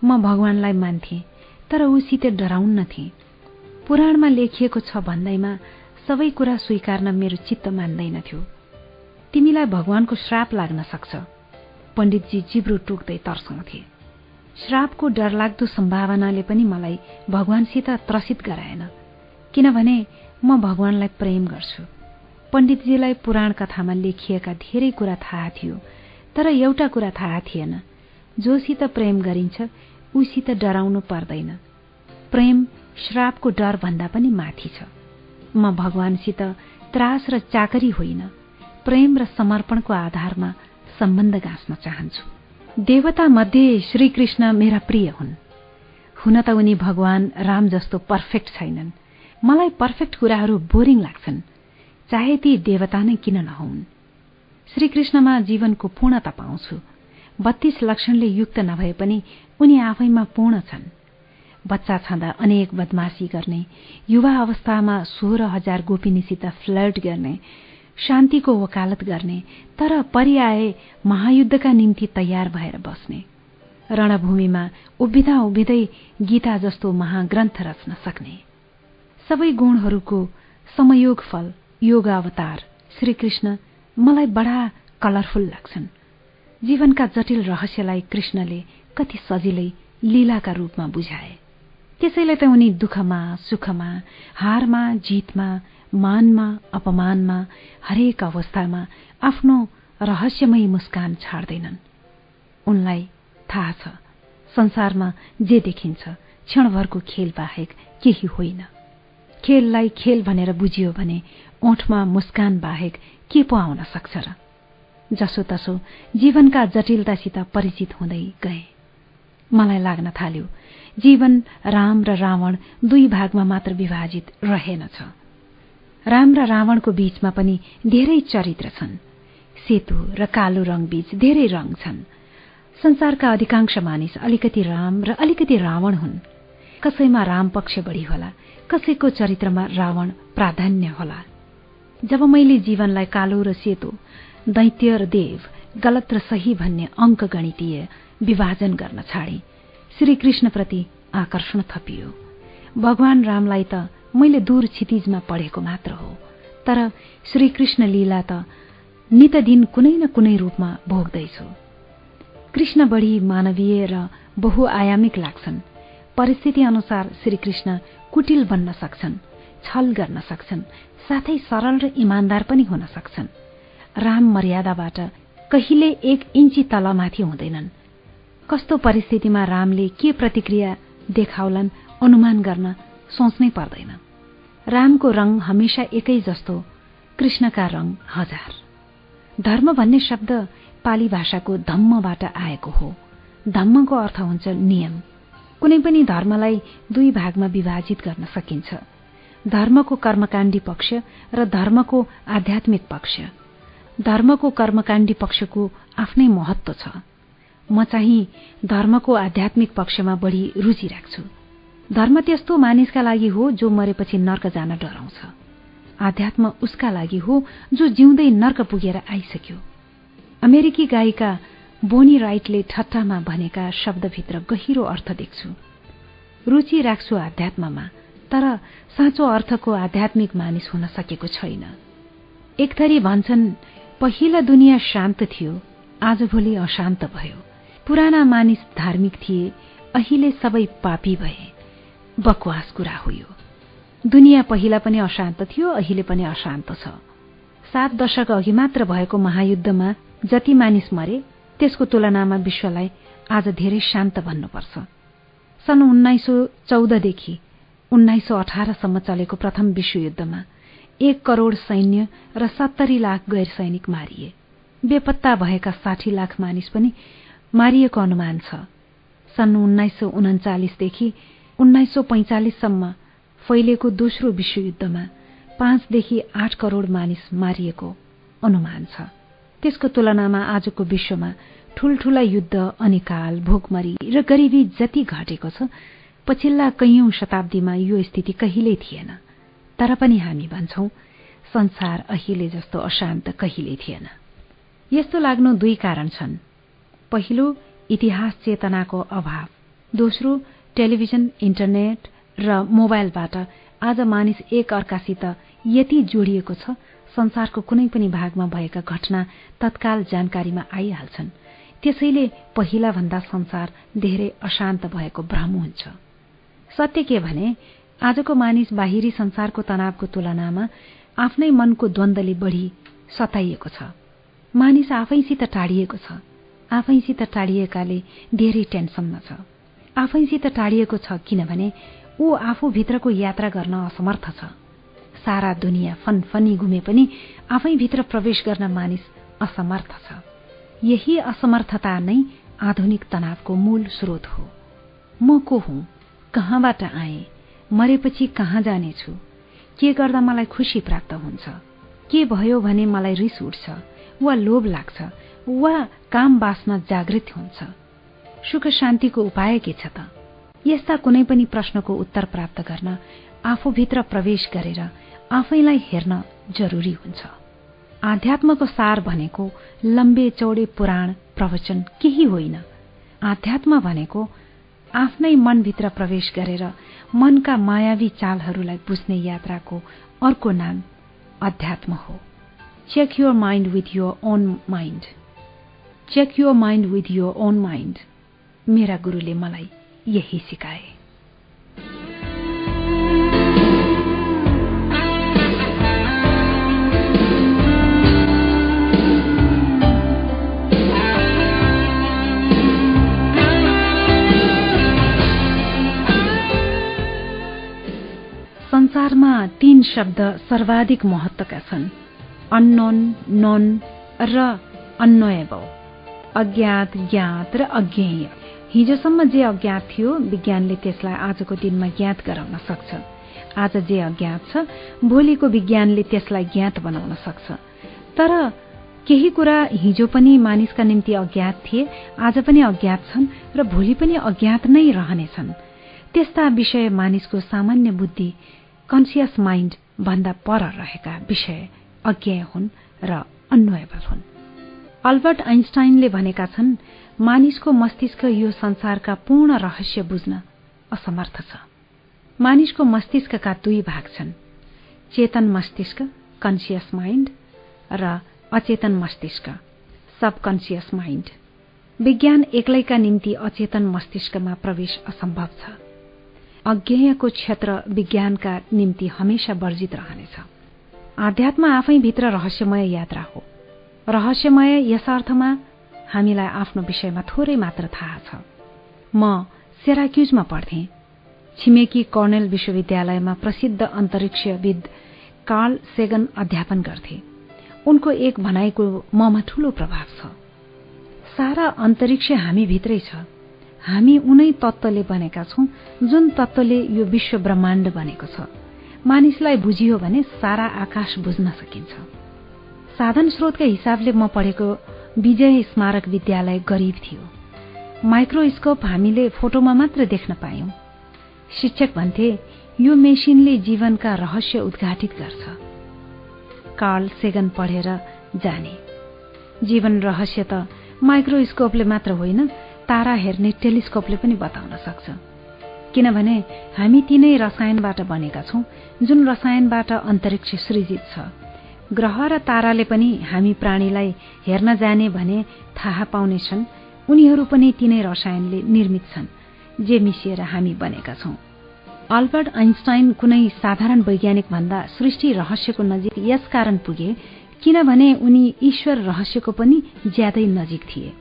म भगवानलाई मान्थे तर उसित डराउन्नथे पुराणमा लेखिएको छ भन्दैमा सबै कुरा स्वीकार्न मेरो चित्त मान्दैनथ्यो। तिमीलाई भगवानको श्राप लाग्न सक्छ। पण्डितजी जिब्रो टोक्दै तर्साउँथे श्रापको डरलाग्दो सम्भावनाले पनि मलाई भगवानसित त्रसित गराएन। किनभने म भगवानलाई प्रेम गर्छु। पण्डितजीलाई पुराण कथामा लेखिएका धेरै कुरा थाहा थियो तर एउटा कुरा थाहा थिएन। जोसित प्रेम गरिन्छ उसित डराउनु पर्दैन। प्रेम श्रापको डर भन्दा पनि माथि छ। म भगवानसित त्रास र चाकरी होइन। प्रेम र समर्पणको आधारमा सम्बन्ध गाँच्न चाहन्छु। देवता मध्ये श्रीकृष्ण मेरा प्रिय हुन्। हुन त उनी भगवान राम जस्तो पर्फेक्ट छैनन्। मलाई पर्फेक्ट कुराहरू बोरिङ लाग्छन्। चाहे ती देवता नै किन नहुन्। श्रीकृष्णमा जीवनको पूर्णता पाउँछु। बत्तीस लक्षणले युक्त नभए पनि उनी आफैमा पूर्ण छन्। बच्चा छँदा अनेक बदमासी गर्ने युवा अवस्थामा सोह्र हजार गोपिनीसित फ्लर्ट गर्ने शान्तिको वकालत गर्ने तर परिआए महायुद्धका निम्ति तयार भएर बस्ने। रणभूमिमा उभिँदा उभिँदै गीता जस्तो महाग्रन्थ रच्न सक्ने। सबै गुणहरूको समयोग फल योग अवतार श्रीकृष्ण मलाई बडा कलरफुल लाग्छन्। जीवनका जटिल रहस्यलाई कृष्णले कति सजिलै लीलाका रूपमा बुझाए। त्यसैले त उनी दुःखमा सुखमा हारमा जितमा मानमा अपमानमा हरेक अवस्थामा आफ्नो रहस्यमय मुस्कान छाड्दैनन्। उनलाई थाहा छ संसारमा जे देखिन्छ क्षणभरको खेल बाहेक केही होइन। खेललाई खेल भनेर बुझियो भने ओठमा मुस्कान बाहेक के पो आउन सक्छ र? जसोतसो जीवनका जटिलतासित परिचित हुँदै गए। मलाई लाग्न थाल्यो जीवन राम र रावण दुई भागमा मात्र विभाजित रहेनछ। राम र रावणको बीचमा पनि धेरै चरित्र छन्। सेतु र कालो रङ बीच धेरै रङ छन्। संसारका अधिकांश मानिस अलिकति राम र अलिकति रावण हुन्। कसैमा राम पक्ष बढी होला कसैको चरित्रमा रावण प्राधान्य होला। जब मैले जीवनलाई कालो र सेतो दैत्य र देव गलत र सही भन्ने अङ्क गणितीय विभाजन गर्न छाडे श्रीकृष्णप्रति आकर्षण थपियो। भगवान रामलाई त मैले दूर क्षितिजमा पढेको मात्र हो तर श्रीकृष्ण लीला त नित दिन कुनै न कुनै रूपमा भोग्दैछु। कृष्ण बढी मानवीय र बहुआयामिक लाग्छन्। परिस्थिति अनुसार श्रीकृष्ण कुटिल बन्न सक्छन् छल गर्न सक्छन् साथै सरल र इमान्दार पनि हुन सक्छन्। राम मर्यादाबाट कहिले एक इन्ची तलमाथि हुँदैनन्। कस्तो परिस्थितिमा रामले के प्रतिक्रिया देखाउलान् अनुमान गर्न सोच्नै पर्दैन। रामको रङ हमेशा एकै जस्तो कृष्णका रङ हजार। धर्म भन्ने शब्द पाली भाषाको धम्मबाट आएको हो। धम्मको अर्थ हुन्छ नियम। कुनै पनि धर्मलाई दुई भागमा विभाजित गर्न सकिन्छ। धर्मको कर्मकाण्डी पक्ष र धर्मको आध्यात्मिक पक्ष। धर्मको कर्मकाण्डी पक्षको आफ्नै महत्व छ। म चाहिँ धर्मको आध्यात्मिक पक्षमा बढ़ी रुचि राख्छु। धर्म त्यस्तो मानिसका लागि हो जो मरेपछि नर्क जान डराउँछ। आध्यात्म उसका लागि हो जो जिउँदै नर्क पुगेर आइसक्यो। अमेरिकी गायिका बोनी राइटले ठट्टामा भनेका शब्दभित्र गहिरो अर्थ देख्छु। रुचि राख्छु आध्यात्ममा तर साँचो अर्थको आध्यात्मिक मानिस हुन सकेको छैन। एक थरी भन्छन् पहिला दुनियाँ शान्त थियो आजभोलि अशान्त भयो। पुराना मानिस धार्मिक थिए अहिले सबै पापी भए। बकवास कुरा हो यो। दुनियाँ पहिला पनि अशान्त थियो अहिले पनि अशान्त छ। सात दशक अघि मात्र भएको महायुद्धमा जति मानिस मरे त्यसको तुलनामा विश्वलाई आज धेरै शान्त भन्नुपर्छ। सन् उन्नाइस सौ चौधदेखि उन्नाइस सौ अठारसम्म चलेको प्रथम विश्वयुद्धमा एक करोड़ सैन्य र सत्तरी लाख गैर सैनिक मारिए। बेपत्ता भएका साठी लाख मानिस पनि मारिएको अनुमान छ। सन् उन्नाइस सौ उन्चालिसदेखि उन्नाइस सौ पैंचालिससम्म फैलिएको दोस्रो विश्वयुद्धमा पाँचदेखि आठ करोड़ मानिस मारिएको अनुमान छ। त्यसको तुलनामा आजको विश्वमा ठूल्ठूला युद्ध अनिकाल भोकमरी र गरिबी जति घटेको छ पछिल्ला कैयौं शताब्दीमा यो स्थिति कहिल्यै थिएन। तर पनि हामी भन्छौं संसार अहिले जस्तो अशान्त कहिले थिएन। यस्तो लाग्नु दुई कारण छन्। पहिलो इतिहास चेतनाको अभाव। दोस्रो टेलिभिजन इन्टरनेट र मोबाइलबाट आज मानिस एक अर्कासित यति जोडिएको छ संसारको कुनै पनि भागमा भएका घटना तत्काल जानकारीमा आइहाल्छन्। त्यसैले पहिला भन्दा संसार धेरै अशान्त भएको भ्रम हुन्छ। सत्य के भने आजको मानिस बाहिरी संसारको तनावको तुलनामा आफ्नै मनको द्वन्दले बढ़ी सताइएको छ। मानिस आफैसित टाढिएको छ। आफैसित टाढिएकाले धेरै टेन्सनमा छ। आफैसित टाढिएको छ किनभने ऊ आफूभित्रको यात्रा गर्न असमर्थ छ। सारा दुनियाँ फनफनी घुमे पनि आफैभित्र प्रवेश गर्न मानिस असमर्थ छ। यही असमर्थता नै आधुनिक तनावको मूल स्रोत हो। म को हुँ? कहाँबाट आए? मरेपछि कहाँ जानेछु? के गर्दा मलाई खुसी प्राप्त हुन्छ? के भयो भने मलाई रिस उठ्छ? वा लोभ लाग्छ? वा काम बासना जागृत हुन्छ? सुख शान्तिको उपाय के छ त? यस्ता कुनै पनि प्रश्नको उत्तर प्राप्त गर्न आफूभित्र प्रवेश गरेर आफैलाई हेर्न जरुरी हुन्छ। आध्यात्मको सार भनेको लम्बे चौडे पुराण प्रवचन केही होइन। आध्यात्म भनेको आफ्नै मनभित्र प्रवेश गरेर मनका मायावी चालहरूलाई बुझ्ने यात्राको अर्को नाम अध्यात्म हो। Check your mind with your own mind check your mind with your own mind मेरा गुरुले मलाई यही सिकाए। संसारमा तीन शब्द सर्वाधिक महत्वका छन्। अन्नोन नोन र अन्नोएबल अज्ञात ज्ञात र अज्ञेय। हिजोसम्म जे अज्ञात थियो विज्ञानले त्यसलाई आजको दिनमा ज्ञात गराउन सक्छ। आज जे अज्ञात छ भोलिको विज्ञानले त्यसलाई ज्ञात बनाउन सक्छ। तर केही कुरा हिजो पनि मानिसका निम्ति अज्ञात थिए आज पनि अज्ञात छन् र भोलि पनि अज्ञात नै रहनेछन्। त्यस्ता विषय मानिसको सामान्य बुद्धि कन्सियस माइन्ड भन्दा पर रहेका विषय अज्ञेय हुन् र अन्वयबल हुन्। अल्बर्ट आइन्स्टाइनले भनेका छन् मानिसको मस्तिष्क यो संसारका पूर्ण रहस्य बुझ्न असमर्थ छ। मानिसको मस्तिष्कका दुई भाग छन् चेतन मस्तिष्क कन्सियस माइन्ड र अचेतन मस्तिष्क सबकन्सियस माइन्ड विज्ञान एक्लैका निम्ति अचेतन मस्तिष्कमा प्रवेश असम्भव छ। अज्ञेयको क्षेत्र विज्ञानका निम्ति हमेशा वर्जित रहनेछ। आध्यात्म आफैभित्र रहस्यमय यात्रा हो। रहस्यमय यस अर्थमा हामीलाई आफ्नो विषयमा थोरै मात्र थाहा छ। म सेराक्युजमा पढ्थेँ। छिमेकी कर्नेल विश्वविद्यालयमा प्रसिद्ध अन्तरिक्षविद कार्ल सेगन अध्यापन गर्थे। उनको एक भनाइको ममा ठूलो प्रभाव छ। सारा अन्तरिक्ष हामी भित्रै छ। हामी उनै तत्वले बनेका छौं जुन तत्वले यो विश्व ब्रह्माण्ड बनेको छ। मानिसलाई बुझियो भने सारा आकाश बुझ्न सकिन्छ। साधन स्रोतका हिसाबले म पढेको विजय स्मारक विद्यालय गरिब थियो। माइक्रोस्कोप हामीले फोटोमा मात्र देख्न पायौं। शिक्षक भन्थे यो मेसिनले जीवनका रहस्य उद्घाटित गर्छ। कार्ल सेगन पढेर जाने। जीवन रहस्य त माइक्रोस्कोपले मात्र होइन तारा हेर्ने टेलिस्कोपले पनि बताउन सक्छ। किनभने हामी तिनै रसायनबाट बनेका छौं जुन रसायनबाट अन्तरिक्ष सृजित छ। ग्रह र ताराले पनि हामी प्राणीलाई हेर्न जाने भने थाहा पाउनेछन् उनीहरू पनि तिनै रसायनले निर्मित छन् जे मिसिएर हामी बनेका छौं। अल्बर्ट आइन्स्टाइन कुनै साधारण वैज्ञानिक भन्दा सृष्टि रहस्यको नजिक यस कारण पुगे किनभने उनी ईश्वर रहस्यको पनि ज्यादै नजिक थिए।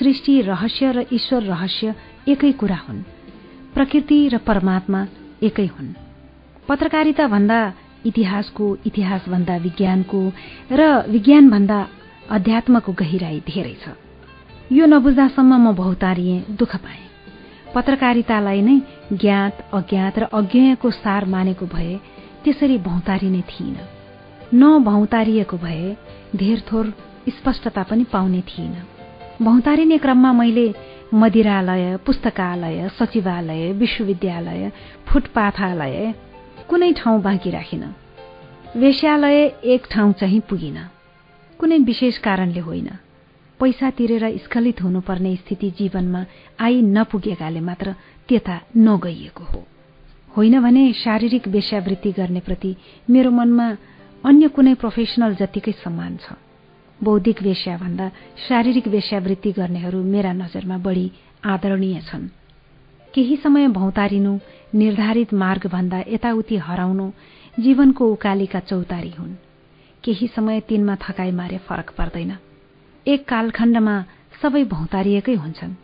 सृष्टि रहस्य र ईश्वर रहस्य एकै कुरा हुन्। प्रकृति र परमात्मा एकै हुन्। पत्रकारिता भन्दा इतिहासको इतिहास भन्दा विज्ञानको र विज्ञान भन्दा अध्यात्मको गहिराई धेरै छ। यो नबुझ्दासम्म म बहुतारिए दुःख पाएँ। पत्रकारितालाई नै ज्ञात अज्ञात र अज्ञेयको सार मानेको भए त्यसरी भौतारी नै थिइन। नभौतारिएको भए धेर थोर स्पष्टता पनि पाउने थिइन। भौतारिने क्रममा मैले मदिरालय पुस्तकालय सचिवालय विश्वविद्यालय फुटपाथालय कुनै ठाउँ बाँकी राखिन। वेश्यालय एक ठाउँ चाहिँ पुगिन। कुनै विशेष कारणले होइन। पैसा तिरेर स्खलित हुनुपर्ने स्थिति जीवनमा आई नपुगेकाले मात्र त्यता नगइएको हो। होइन भने शारीरिक वेश्यावृत्ति गर्नेप्रति मेरो मनमा अन्य कुनै प्रोफेसनल जतिकै सम्मान छ। बौद्धिक वेश्याभन्दा शारीरिक वेश्यावृत्ति गर्नेहरू मेरा नजरमा बढी आदरणीय छन्। केही समय भौतारिनु निर्धारित मार्गभन्दा यताउति हराउनु जीवनको उकालीका चौतारी हुन्। केही समय तिनमा थकाई मारे फरक पर्दैन। एक कालखण्डमा सबै भौतारिएकै हुन्छन्।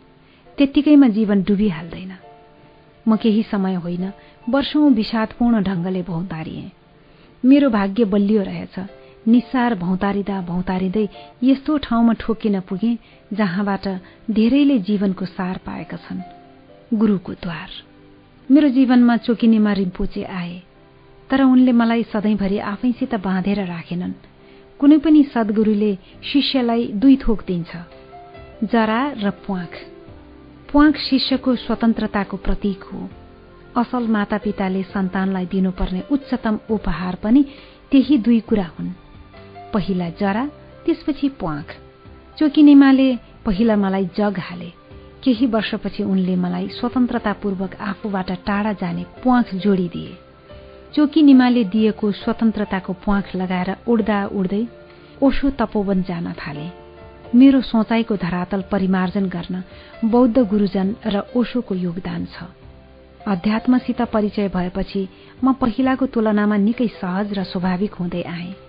त्यत्तिकैमा जीवन डुबिहाल्दैन। म केही समय होइन वर्षौं विषादपूर्ण ढंगले भौतारिए। मेरो भाग्य बलियो रहेछ। निस्सार भौतारिँदा भौतारिँदै यस्तो ठाउँमा ठोकिन पुगे जहाँबाट धेरैले जीवनको सार पाएका छन्। गुरुको द्वार। मेरो जीवनमा चोकिनेमा रिम्पोचे आए तर उनले मलाई सधैँभरि आफैसित बाँधेर राखेनन्। कुनै पनि सद्गुरूले शिष्यलाई दुई थोक दिन्छ जरा र प्वाख। प्वाख शिष्यको स्वतन्त्रताको प्रतीक हो। असल मातापिताले सन्तानलाई दिनुपर्ने उच्चतम उपहार पनि त्यही दुई कुरा हुन्। पहिला जरा त्यसपछि प्वाख। चोकिनेमाले पहिला मलाई जग हाले। केही वर्षपछि उनले मलाई स्वतन्त्रतापूर्वक आफूबाट टाढा जाने प्वाख जोडिदिए। चोकी निमाले दिएको स्वतन्त्रताको प्वाख लगाएर उड्दा उड्दै ओशो तपोवन जान थाले। मेरो सोचाइको धरातल परिमार्जन गर्न बौद्ध गुरूजन र ओशोको योगदान छ। अध्यात्मसित परिचय भएपछि म पहिलाको तुलनामा निकै सहज र स्वाभाविक हुँदै आए।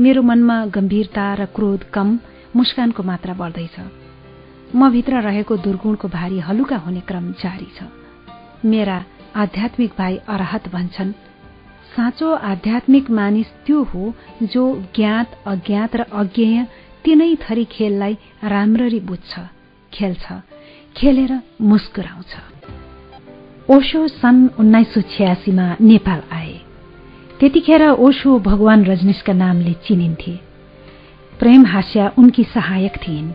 मेरो मनमा गम्भीरता र क्रोध कम मुस्कानको मात्रा बढ्दैछ। म भित्र रहेको दुर्गुणको भारी हलुका हुने क्रम जारी छ। मेरा आध्यात्मिक भाइ अराहत भन्छन् साँचो आध्यात्मिक मानिस त्यो हो जो ज्ञात अज्ञात र अज्ञेय तिनै थरी खेललाई राम्ररी बुझ्छ खेल्छ खेलेर मुस्कुराउँछ। ओशो सन् उन्नाइस सौ छ्यासीमा नेपाल आए। त्यतिखेर ओशो भगवान रजनीशका नामले चिनिन्थे। प्रेम हास्या उनकी सहायक थिइन्।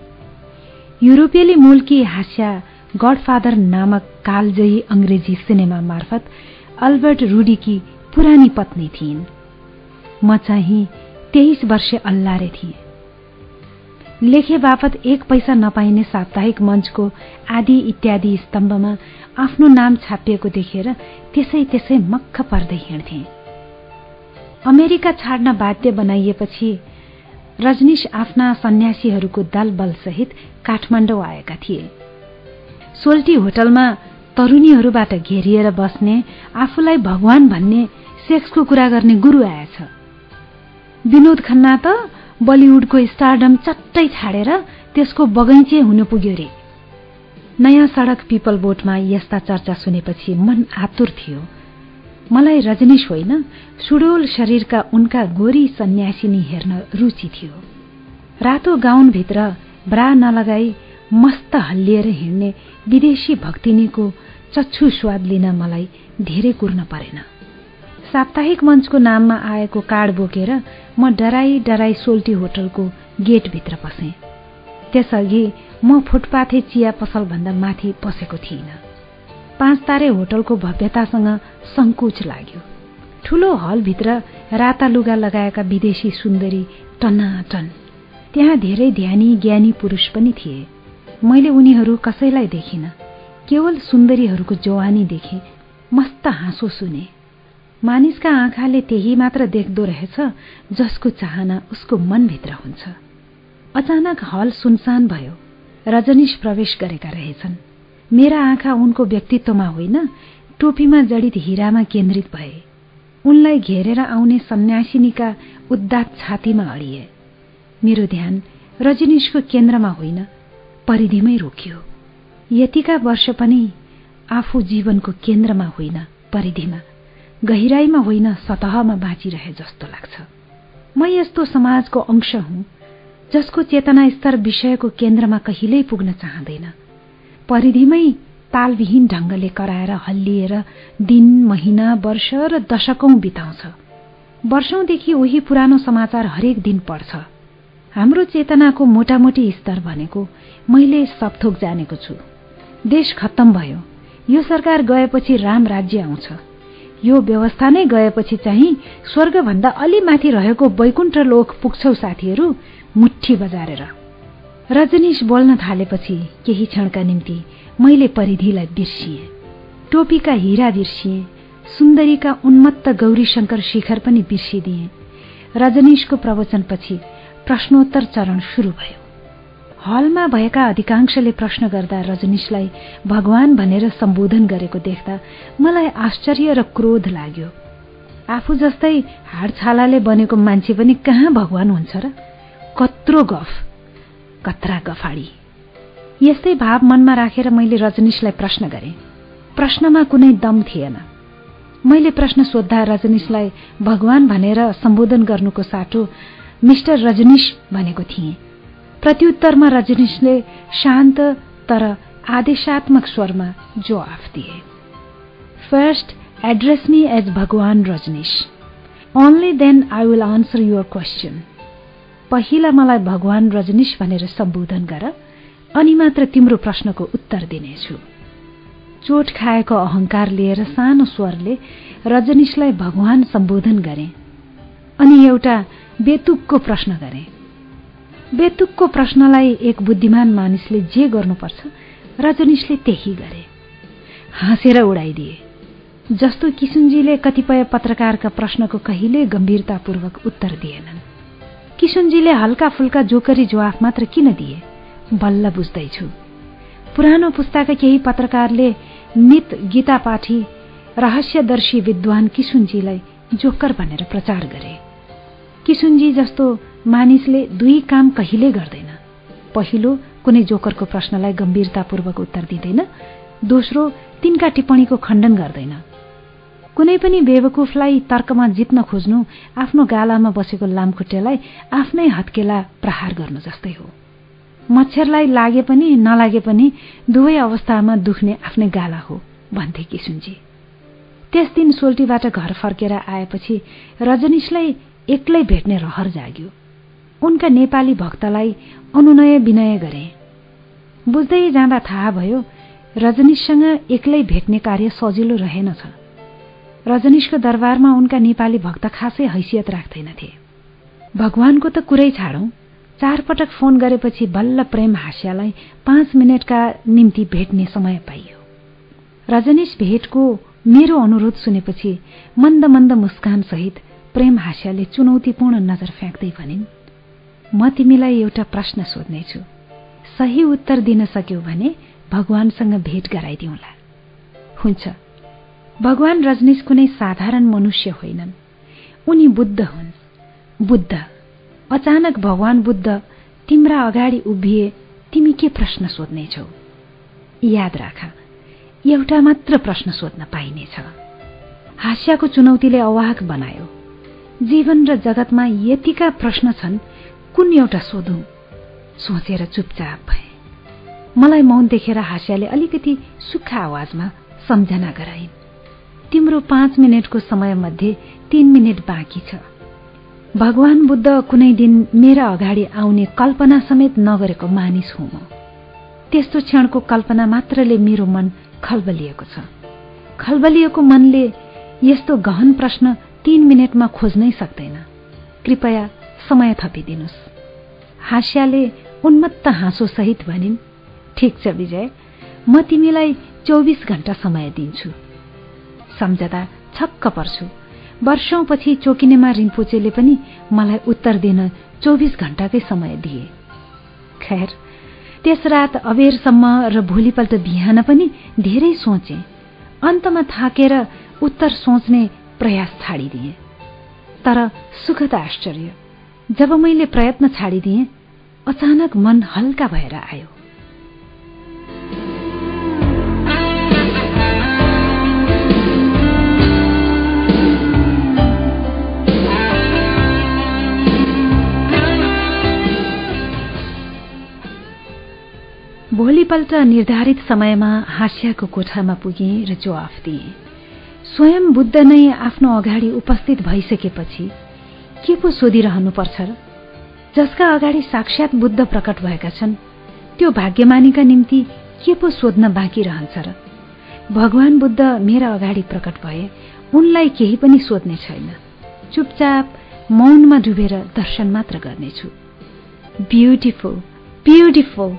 युरोपेली मूलकी हास्या गडफादर नामक कालजयी अंग्रेजी सिनेमा मार्फत अल्बर्ट रूडीकी पुरानी पत्नी थिइन्। म चाहिँ तेइस वर्षे अल्लारे थिएँ। लेखे बापत एक पैसा नपाइने साप्ताहिक मञ्चको आदि इत्यादि स्तम्भमा आफ्नो नाम छापिएको देखेर त्यसै त्यसै मक्ख पर्दै हिँड्थे। अमेरिका छाड्न बाध्य बनाइएपछि रजनीश आफ्ना सन्यासीहरूको दल बलसहित काठमाडौँ आएका थिए। सोल्टी होटलमा तरुणीहरूबाट घेरिएर बस्ने आफूलाई भगवान भन्ने सेक्सको कुरा गर्ने गुरु आएछ। विनोद खन्ना त बलिउडको स्टारडम चट्टै छाडेर त्यसको बगैँचे हुन पुग्यो रे। नयाँ सड़क पिपल बोटमा यस्ता चर्चा सुनेपछि मन आतुर थियो। मलाई रजनीश होइन। सुडोल शरीरका उनका गोरी सन्यासिनी हेर्न रुचि थियो। रातो गाउनभित्र ब्रा नलगाई मस्त हल्लिएर हिँड्ने विदेशी भक्तिनीको चच्छु स्वाद लिन मलाई धेरै कुर्न परेन। साप्ताहिक मञ्चको नाममा आएको कार्ड बोकेर म डराई डराई सोल्टी होटलको गेटभित्र पसेँ। त्यसअघि म फुटपाथे चिया पसलभन्दा माथि पसेको थिइनँ। पाँच तारे होटलको भव्यतासँग संकोच लाग्यो। ठूलो हलभित्र राता लुगा लगाएका विदेशी सुन्दरी टनाटन। त्यहाँ धेरै ध्यानी ज्ञानी पुरुष पनि थिए। मैले उनीहरू कसैलाई देखिन। केवल सुन्दरीहरूको जवानी देखे मस्त हाँसो सुने। मानिसका आँखाले त्यही मात्र देख्दो रहेछ जसको चाहना उसको मनभित्र हुन्छ। अचानक हल सुनसान भयो। रजनीश प्रवेश गरेका रहेछन्। मेरा आँखा उनको व्यक्तित्वमा होइन टोपीमा जडित हिरामा केन्द्रित भए। उनलाई घेरेर आउने सन्यासिनीका उद्दात छातीमा अडिए। मेरो ध्यान रजनीशको केन्द्रमा होइन परिधिमै रोकियो। यतिका वर्ष पनि आफू जीवनको केन्द्रमा होइन परिधिमा गहिराईमा होइन सतहमा बाँचिरहे जस्तो लाग्छ। म यस्तो समाजको अंश हुँ जसको चेतना स्तर विषयको केन्द्रमा कहिल्यै पुग्न चाहँदैन। परिधिमै तालविहीन ढंगले कराएर हल्लिएर दिन महिना वर्ष र दशकौं बिताउँछ। वर्षौंदेखि उही पुरानो समाचार हरेक दिन पढ्छ। हाम्रो चेतनाको मोटामोटी स्तर भनेको मैले सबथोक जानेको छु। देश खत्तम भयो। यो सरकार गएपछि राम राज्य आउँछ। यो व्यवस्था नै गएपछि चाहिँ स्वर्गभन्दा अलि माथि रहेको वैकुण्ठ लोक पुग्छौ साथीहरू मुठी बजारेर। रजनीश बोल्न थालेपछि केही क्षणका निम्ति मैले परिधिलाई बिर्सिएँ। टोपीका हिरा बिर्सिएँ सुन्दरीका उन्मत्त गौरीशंकर शिखर पनि बिर्सिदिए। रजनीशको प्रवचनपछि प्रश्नोत्तर चरण शुरू भयो। हलमा भएका अधिकांशले प्रश्न गर्दा रजनीशलाई भगवान भनेर सम्बोधन गरेको देख्दा मलाई आश्चर्य र क्रोध लाग्यो। आफू जस्तै हाडछालाले बनेको मान्छे पनि कहाँ भगवान हुन्छ र? कत्रो गफ! कत्रा गफाडी। यस्तै भाव मनमा राखेर मैले रजनीशलाई प्रश्न गरे। प्रश्नमा कुनै दम थिएन। मैले प्रश्न सोद्धा रजनीशलाई भगवान भनेर सम्बोधन गर्नुको साटो मिस्टर रजनीश भनेको थिएँ। प्रत्युत्तरमा रजनीशले शान्त तर आदेशात्मक स्वरमा जवाफ दिए। First address me as Bhagwan Rajneesh. Only then I will answer your question पहिला मलाई भगवान रजनीश भनेर सम्बोधन गर अनि मात्र तिम्रो प्रश्नको उत्तर दिनेछु। चोट खाएको अहंकार लिएर सानो स्वरले रजनीशलाई भगवान सम्बोधन गरे अनि एउटा बेतुकको प्रश्न गरे। बेतुकको प्रश्नलाई एक बुद्धिमान मानिसले जे गर्नुपर्छ रजनीशले त्यही गरे। हाँसेर उडाइदिए जस्तो किशुनजीले कतिपय पत्रकारका प्रश्नको कहिले गम्भीरतापूर्वक उत्तर दिएनन्। किशुनजीले हल्का फुल्का जोकरी जवाफ मात्र किन दिए? बल्ल बुझ्दैछु। पुरानो पुस्ताका केही पत्रकारले नित गीता पाठी रहस्यदर्शी विद्वान किशुनजीलाई जोकर भनेर प्रचार गरे। किशुनजी जस्तो मानिसले दुई काम कहिले गर्दैन। पहिलो कुनै जोकरको प्रश्नलाई गम्भीरतापूर्वक उत्तर दिँदैन। दोस्रो तिनका टिप्पणीको खण्डन गर्दैन। कुनै पनि बेवकुफलाई तर्कमा जित्न खोज्नु आफ्नो गालामा बसेको लामखुट्टेलाई आफ्नै हत्केला प्रहार गर्नु जस्तै हो। मच्छरलाई लागे पनि नलागे पनि दुवै अवस्थामा दुख्ने आफ्नै गाला हो भन्थे किसुनजी त्यस दिन सोल्टीबाट घर फर्केर आएपछि रजनीशलाई एक्लै भेट्ने रहर जाग्यो। उनका नेपाली भक्तलाई अनुनय विनय गरे। बुझ्दै जाँदा थाहा भयो रजनीशसँग एक्लै भेट्ने कार्य सजिलो रहेनछ। रजनीशको दरबारमा उनका नेपाली भक्त खासै हैसियत राख्दैनथे। भगवानको त कुरै छाडौं। चार पटक फोन गरेपछि बल्ल प्रेम हास्यालाई पाँच मिनटका निम्ति भेट्ने समय पाइयो। रजनीश भेटको मेरो अनुरोध सुनेपछि मन्द मन्द मुस्कान सहित प्रेम हास्याले चुनौतीपूर्ण नजर फ्याँक्दै भनिन् म तिमीलाई एउटा प्रश्न सोध्नेछु। सही उत्तर दिन सक्यौ भने भगवानसँग भेट गराइदिउला। हुन्छ। भगवान रजनीश कुनै साधारण मनुष्य होइनन्। उनी बुद्ध हुन्। बुद्ध अचानक भगवान बुद्ध तिम्रा अगाडि उभिए तिमी के प्रश्न सोध्नेछौ याद राख एउटा मात्र प्रश्न सोध्न पाइनेछ हास्याको चुनौतीले अवाहक बनायो जीवन र जगतमा यतिका प्रश्न छन् कुन एउटा सोधौं? सोचेर चुपचाप भए। मलाई मौन देखेर हास्याले अलिकति सुक्खा आवाजमा सम्झना गराइन्। तिम्रो पाँच मिनटको समयमध्ये तीन मिनट बाँकी छ। भगवान बुद्ध कुनै दिन मेरा अगाडि आउने कल्पना समेत नगरेको मानिस हुँ म। त्यस्तो क्षणको कल्पना मात्रले मेरो मन खलबलिएको छ। खलबलिएको मनले यस्तो गहन प्रश्न तीन मिनटमा खोज्नै सक्दैन। कृपया समय थपिदिनुहोस्। हास्याले उन्मत्त हाँसो सहित भनिन् ठिक छ विजय म तिमीलाई चौबिस घण्टा समय दिन्छु। सम्झदा छक्क पर्छु। वर्षौंपछि चोकिनेमा रिम्पोचेले पनि मलाई उत्तर दिन चौबिस घण्टाकै समय दिए। खैर त्यस रात अबेरसम्म र भोलिपल्ट बिहान पनि धेरै सोचे। अन्तमा थाकेर उत्तर सोच्ने प्रयास छाडिदिए। तर सुखद आश्चर्य जब मैले प्रयत्न छाडिदिएँ अचानक मन हल्का भएर आयो। भोलिपल्ट निर्धारित समयमा हास्याको कोठामा पुगे र जवाफ दिए। स्वयं बुद्ध नै आफ्नो अगाडि उपस्थित भइसकेपछि के पो सोधिरहनुपर्छ र? जसका अगाडि साक्षात बुद्ध प्रकट भएका छन् त्यो भाग्यमानीका निम्ति के पो सोध्न बाँकी रहन्छ र? भगवान बुद्ध मेरा अगाडि प्रकट भए उनलाई केही पनि सोध्ने छैन। चुपचाप मौनमा डुबेर दर्शन मात्र गर्नेछु। Beautiful beautiful!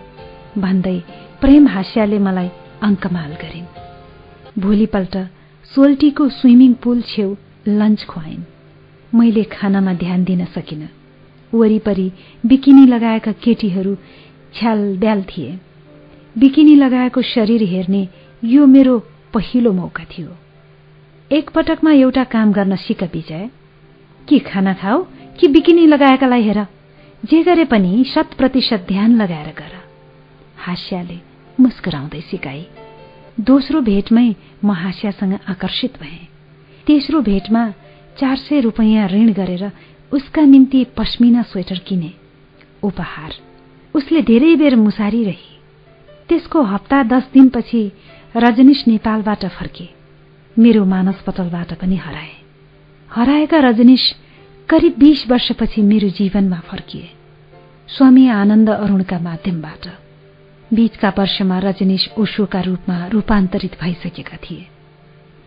भन्दै प्रेम हास्याले मलाई अङ्कमाल गरिन्। भोलिपल्ट सोल्टीको स्विमिङ पुल छेउ लन्च खुवाइन्। मैले खानामा ध्यान दिन सकिन। वरिपरि बिकिनी लगाएका केटीहरू छ्याल ब्याल थिए। बिकिनी लगाएको शरीर हेर्ने यो मेरो पहिलो मौका थियो। एकपटकमा एउटा काम गर्न सिक विजय कि खाना खाऊ? कि बिकिनी लगाएकालाई हेर। जे गरे पनि शत प्रतिशत ध्यान लगाएर गर। हास्याले मुस्कुराउँदै सिकाए। दोस्रो भेटमै म हास्यासँग आकर्षित भएँ। तेस्रो भेटमा चार सय रुपियाँ ऋण गरेर उसका निम्ति पश्मिना स्वेटर किने उपहार। उसले धेरै बेर मुसारी रही त्यसको हप्ता दस दिनपछि रजनीश नेपालबाट फर्के। मेरो मानस पटलबाट पनि हराए। हराएका रजनीश करिब बीस वर्षपछि मेरो जीवनमा फर्किए। स्वामी आनन्द अरूणका माध्यमबाट। बीचका वर्षमा रजनीश ओशोका रूपमा रूपान्तरित भइसकेका थिए।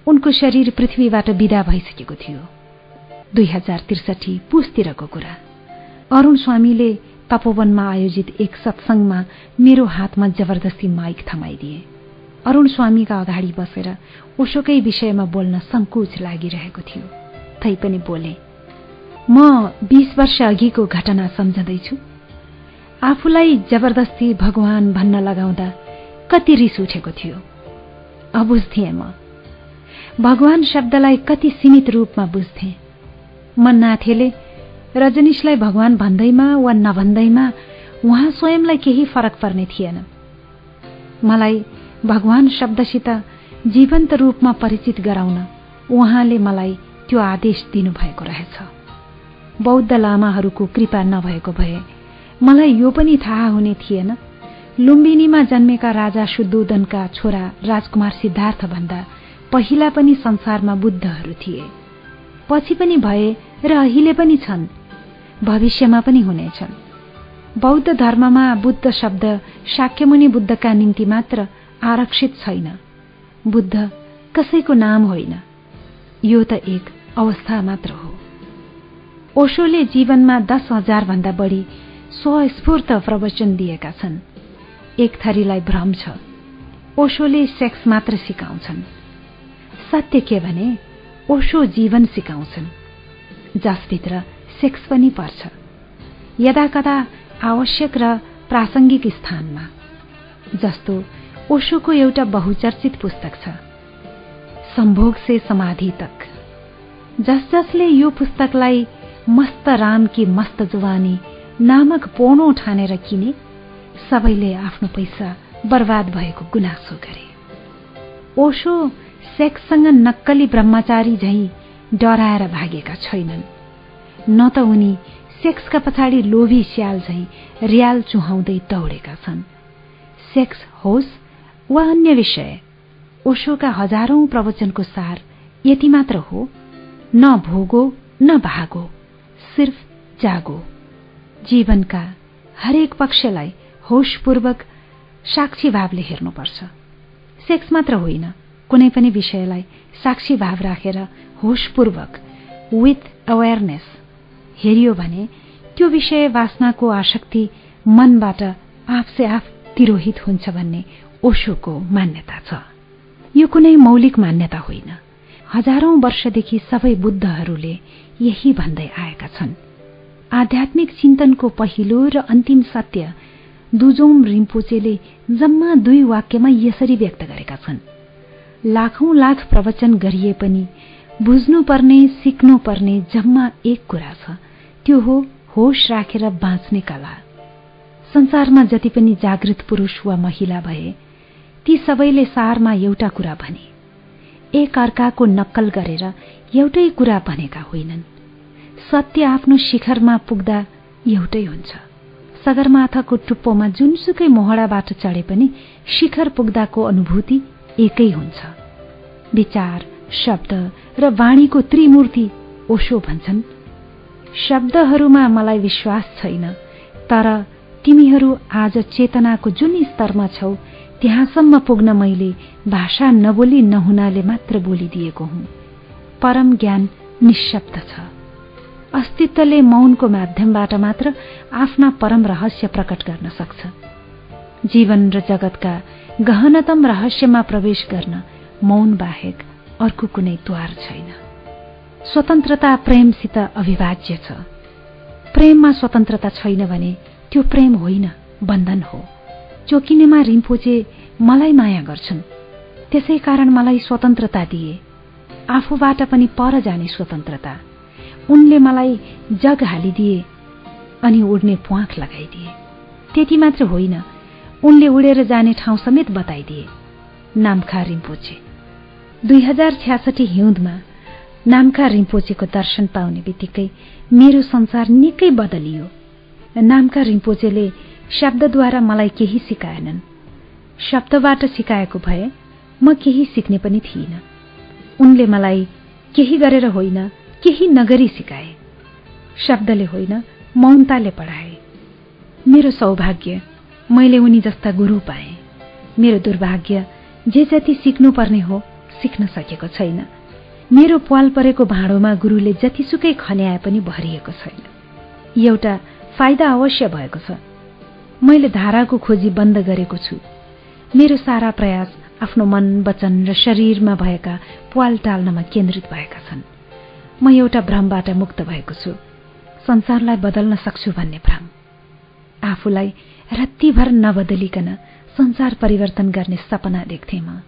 उनको शरीर पृथ्वीबाट विदा भइसकेको थियो। दुई हजार त्रिसठी पुसतिरको कुरा। अरूण स्वामीले तपोवनमा आयोजित एक सत्संगमा मेरो हातमा जबरजस्ती माइक थमाइदिए। अरूण स्वामीका अगाडि बसेर ओशोकै विषयमा बोल्न संकोच लागिरहेको थियो। तैपनि बोले म बीस वर्ष अघिको घटना सम्झँदैछु। आफूलाई जबरदस्ती भगवान भन्न लगाउँदा कति रिस उठेको थियो। अबुझ थिएँ म। भगवान शब्दलाई कति सीमित रूपमा बुझ्थे। म नाथेले रजनीशलाई भगवान भन्दैमा वा नभन्दैमा उहाँ स्वयंलाई केही फरक पर्ने थिएन। मलाई भगवान शब्दसित जीवन्त रूपमा परिचित गराउन उहाँले मलाई त्यो आदेश दिनुभएको रहेछ। बौद्ध लामाहरूको कृपा नभएको भए मलाई यो पनि थाहा हुने थिएन। लुम्बिनीमा जन्मेका राजा शुद्धोदनका छोरा राजकुमार सिद्धार्थ भन्दा पहिला पनि संसारमा बुद्धहरू थिए। पछि पनि भए र अहिले पनि छन्। भविष्यमा पनि हुनेछन्। बौद्ध धर्ममा बुद्ध शब्द शाक्यमुनि बुद्धका निम्ति मात्र आरक्षित छैन। बुद्ध कसैको नाम होइन। यो त एक अवस्था मात्र हो। ओशोले जीवनमा दस हजार भन्दा बढी स्वस्फूर्त प्रवचन दिएका छन्। एक थरीलाई भ्रम छ। ओशोले सेक्स मात्र सिकाउँछन्। सत्य के भने ओशो जीवन सिकाउँछन्। जसभित्र सेक्स पनि पर्छ। यदाकदा आवश्यक र प्रासंगिक स्थानमा जस्तो ओशोको एउटा बहुचर्चित पुस्तक छ। सम्भोग से समाधि तक जस जसले यो पुस्तकलाई मस्त राम कि मस्त जुवानी नामक पोनो ठानेर किने सबैले आफ्नो पैसा बर्बाद भएको गुनासो गरे। ओशो सेक्ससँग नक्कली ब्रह्मचारी झै डराएर भागेका छैनन्। न त उनी सेक्सका पछाडि लोभी स्याल झै रियाल चुहाउँदै दौडेका छन्। सेक्स होस् वा अन्य विषय ओशोका हजारौं प्रवचनको सार यति मात्र हो न भोगो न भागो सिर्फ जागो। जीवनका हरेक पक्षलाई होसपूर्वक साक्षी भावले हेर्नुपर्छ। सेक्स मात्र होइन कुनै पनि विषयलाई साक्षी भाव राखेर होसपूर्वक विथ अवेरनेस हेरियो भने त्यो विषय वासनाको आसक्ति मनबाट आफसे आफ तिरोहित हुन्छ भन्ने ओशोको मान्यता छ। यो कुनै मौलिक मान्यता होइन। हजारौं वर्षदेखि सबै बुद्धहरूले यही भन्दै आएका छन्। आध्यात्मिक चिन्तनको पहिलो र अन्तिम सत्य दुजोम रिम्पोचेले जम्मा दुई वाक्यमा यसरी व्यक्त गरेका छन्। लाखौं लाख प्रवचन गरिए पनि बुझ्नुपर्ने सिक्नुपर्ने जम्मा एक कुरा छ। त्यो हो होस राखेर बाँच्ने कला। संसारमा जति पनि जागृत पुरुष वा महिला भए ती सबैले सारमा एउटा कुरा भने एक अर्काको नक्कल गरेर एउटै कुरा भनेका होइनन्। सत्य आफ्नो शिखरमा पुग्दा एउटै हुन्छ। सगरमाथाको टुप्पोमा जुनसुकै मोहडाबाट चढे पनि शिखर पुग्दाको अनुभूति एकै हुन्छ। विचार शब्द र वाणीको त्रिमूर्ति ओशो भन्छन्। शब्दहरूमा मलाई विश्वास छैन तर तिमीहरू आज चेतनाको जुन स्तरमा छौ त्यहाँसम्म पुग्न मैले भाषा नबोली नहुनाले मात्र बोलिदिएको हुँ। परम ज्ञान निशब्द छ। अस्तित्वले मौनको माध्यमबाट मात्र आफ्ना परम रहस्य प्रकट गर्न सक्छ। जीवन र जगतका गहनतम रहस्यमा प्रवेश गर्न मौन बाहेक अर्को कुनै द्वार छैन। स्वतन्त्रता प्रेमसित अविभाज्य छ। प्रेममा स्वतन्त्रता छैन भने त्यो प्रेम होइन बन्धन हो। चोकिनेमा रिम्पोचे मलाई माया गर्छन्। त्यसै कारण मलाई स्वतन्त्रता दिए। आफूबाट पनि पर जाने स्वतन्त्रता। उनले मलाई जग हालिदिए अनि उड्ने प्वाख लगाइदिए। त्यति मात्र होइन उनले उडेर जाने ठाउँ समेत बताइदिए। नामखा रिम्पोचे। दुई हजार छ्यासठी हिउँदमा नामखा रिम्पोचेको दर्शन पाउने बित्तिकै मेरो संसार निकै बदलियो। नामका रिम्पोचेले शब्दद्वारा मलाई केही सिकाएनन्। शब्दबाट सिकाएको भए म केही सिक्ने पनि थिइनँ। उनले मलाई केही गरेर होइन केही नगरी सिकाए। शब्दले होइन मौनताले पढाए। मेरो सौभाग्य मैले उनी जस्ता गुरु पाएँ। मेरो दुर्भाग्य जे जति सिक्नुपर्ने हो सिक्न सकेको छैन। मेरो पाल परेको भाँडोमा गुरुले जतिसुकै खन्याए पनि भरिएको छैन। एउटा फाइदा अवश्य भएको छ। मैले धाराको खोजी बन्द गरेको छु। मेरो सारा प्रयास आफ्नो मन वचन र शरीरमा भएका पाल टाल्नमा केन्द्रित भएका छन्। म एउटा भ्रमबाट मुक्त भएको छु। संसारलाई बदल्न सक्छु भन्ने भ्रम। आफूलाई रत्तीभर नबदलिकन संसार परिवर्तन गर्ने सपना देख्थे म।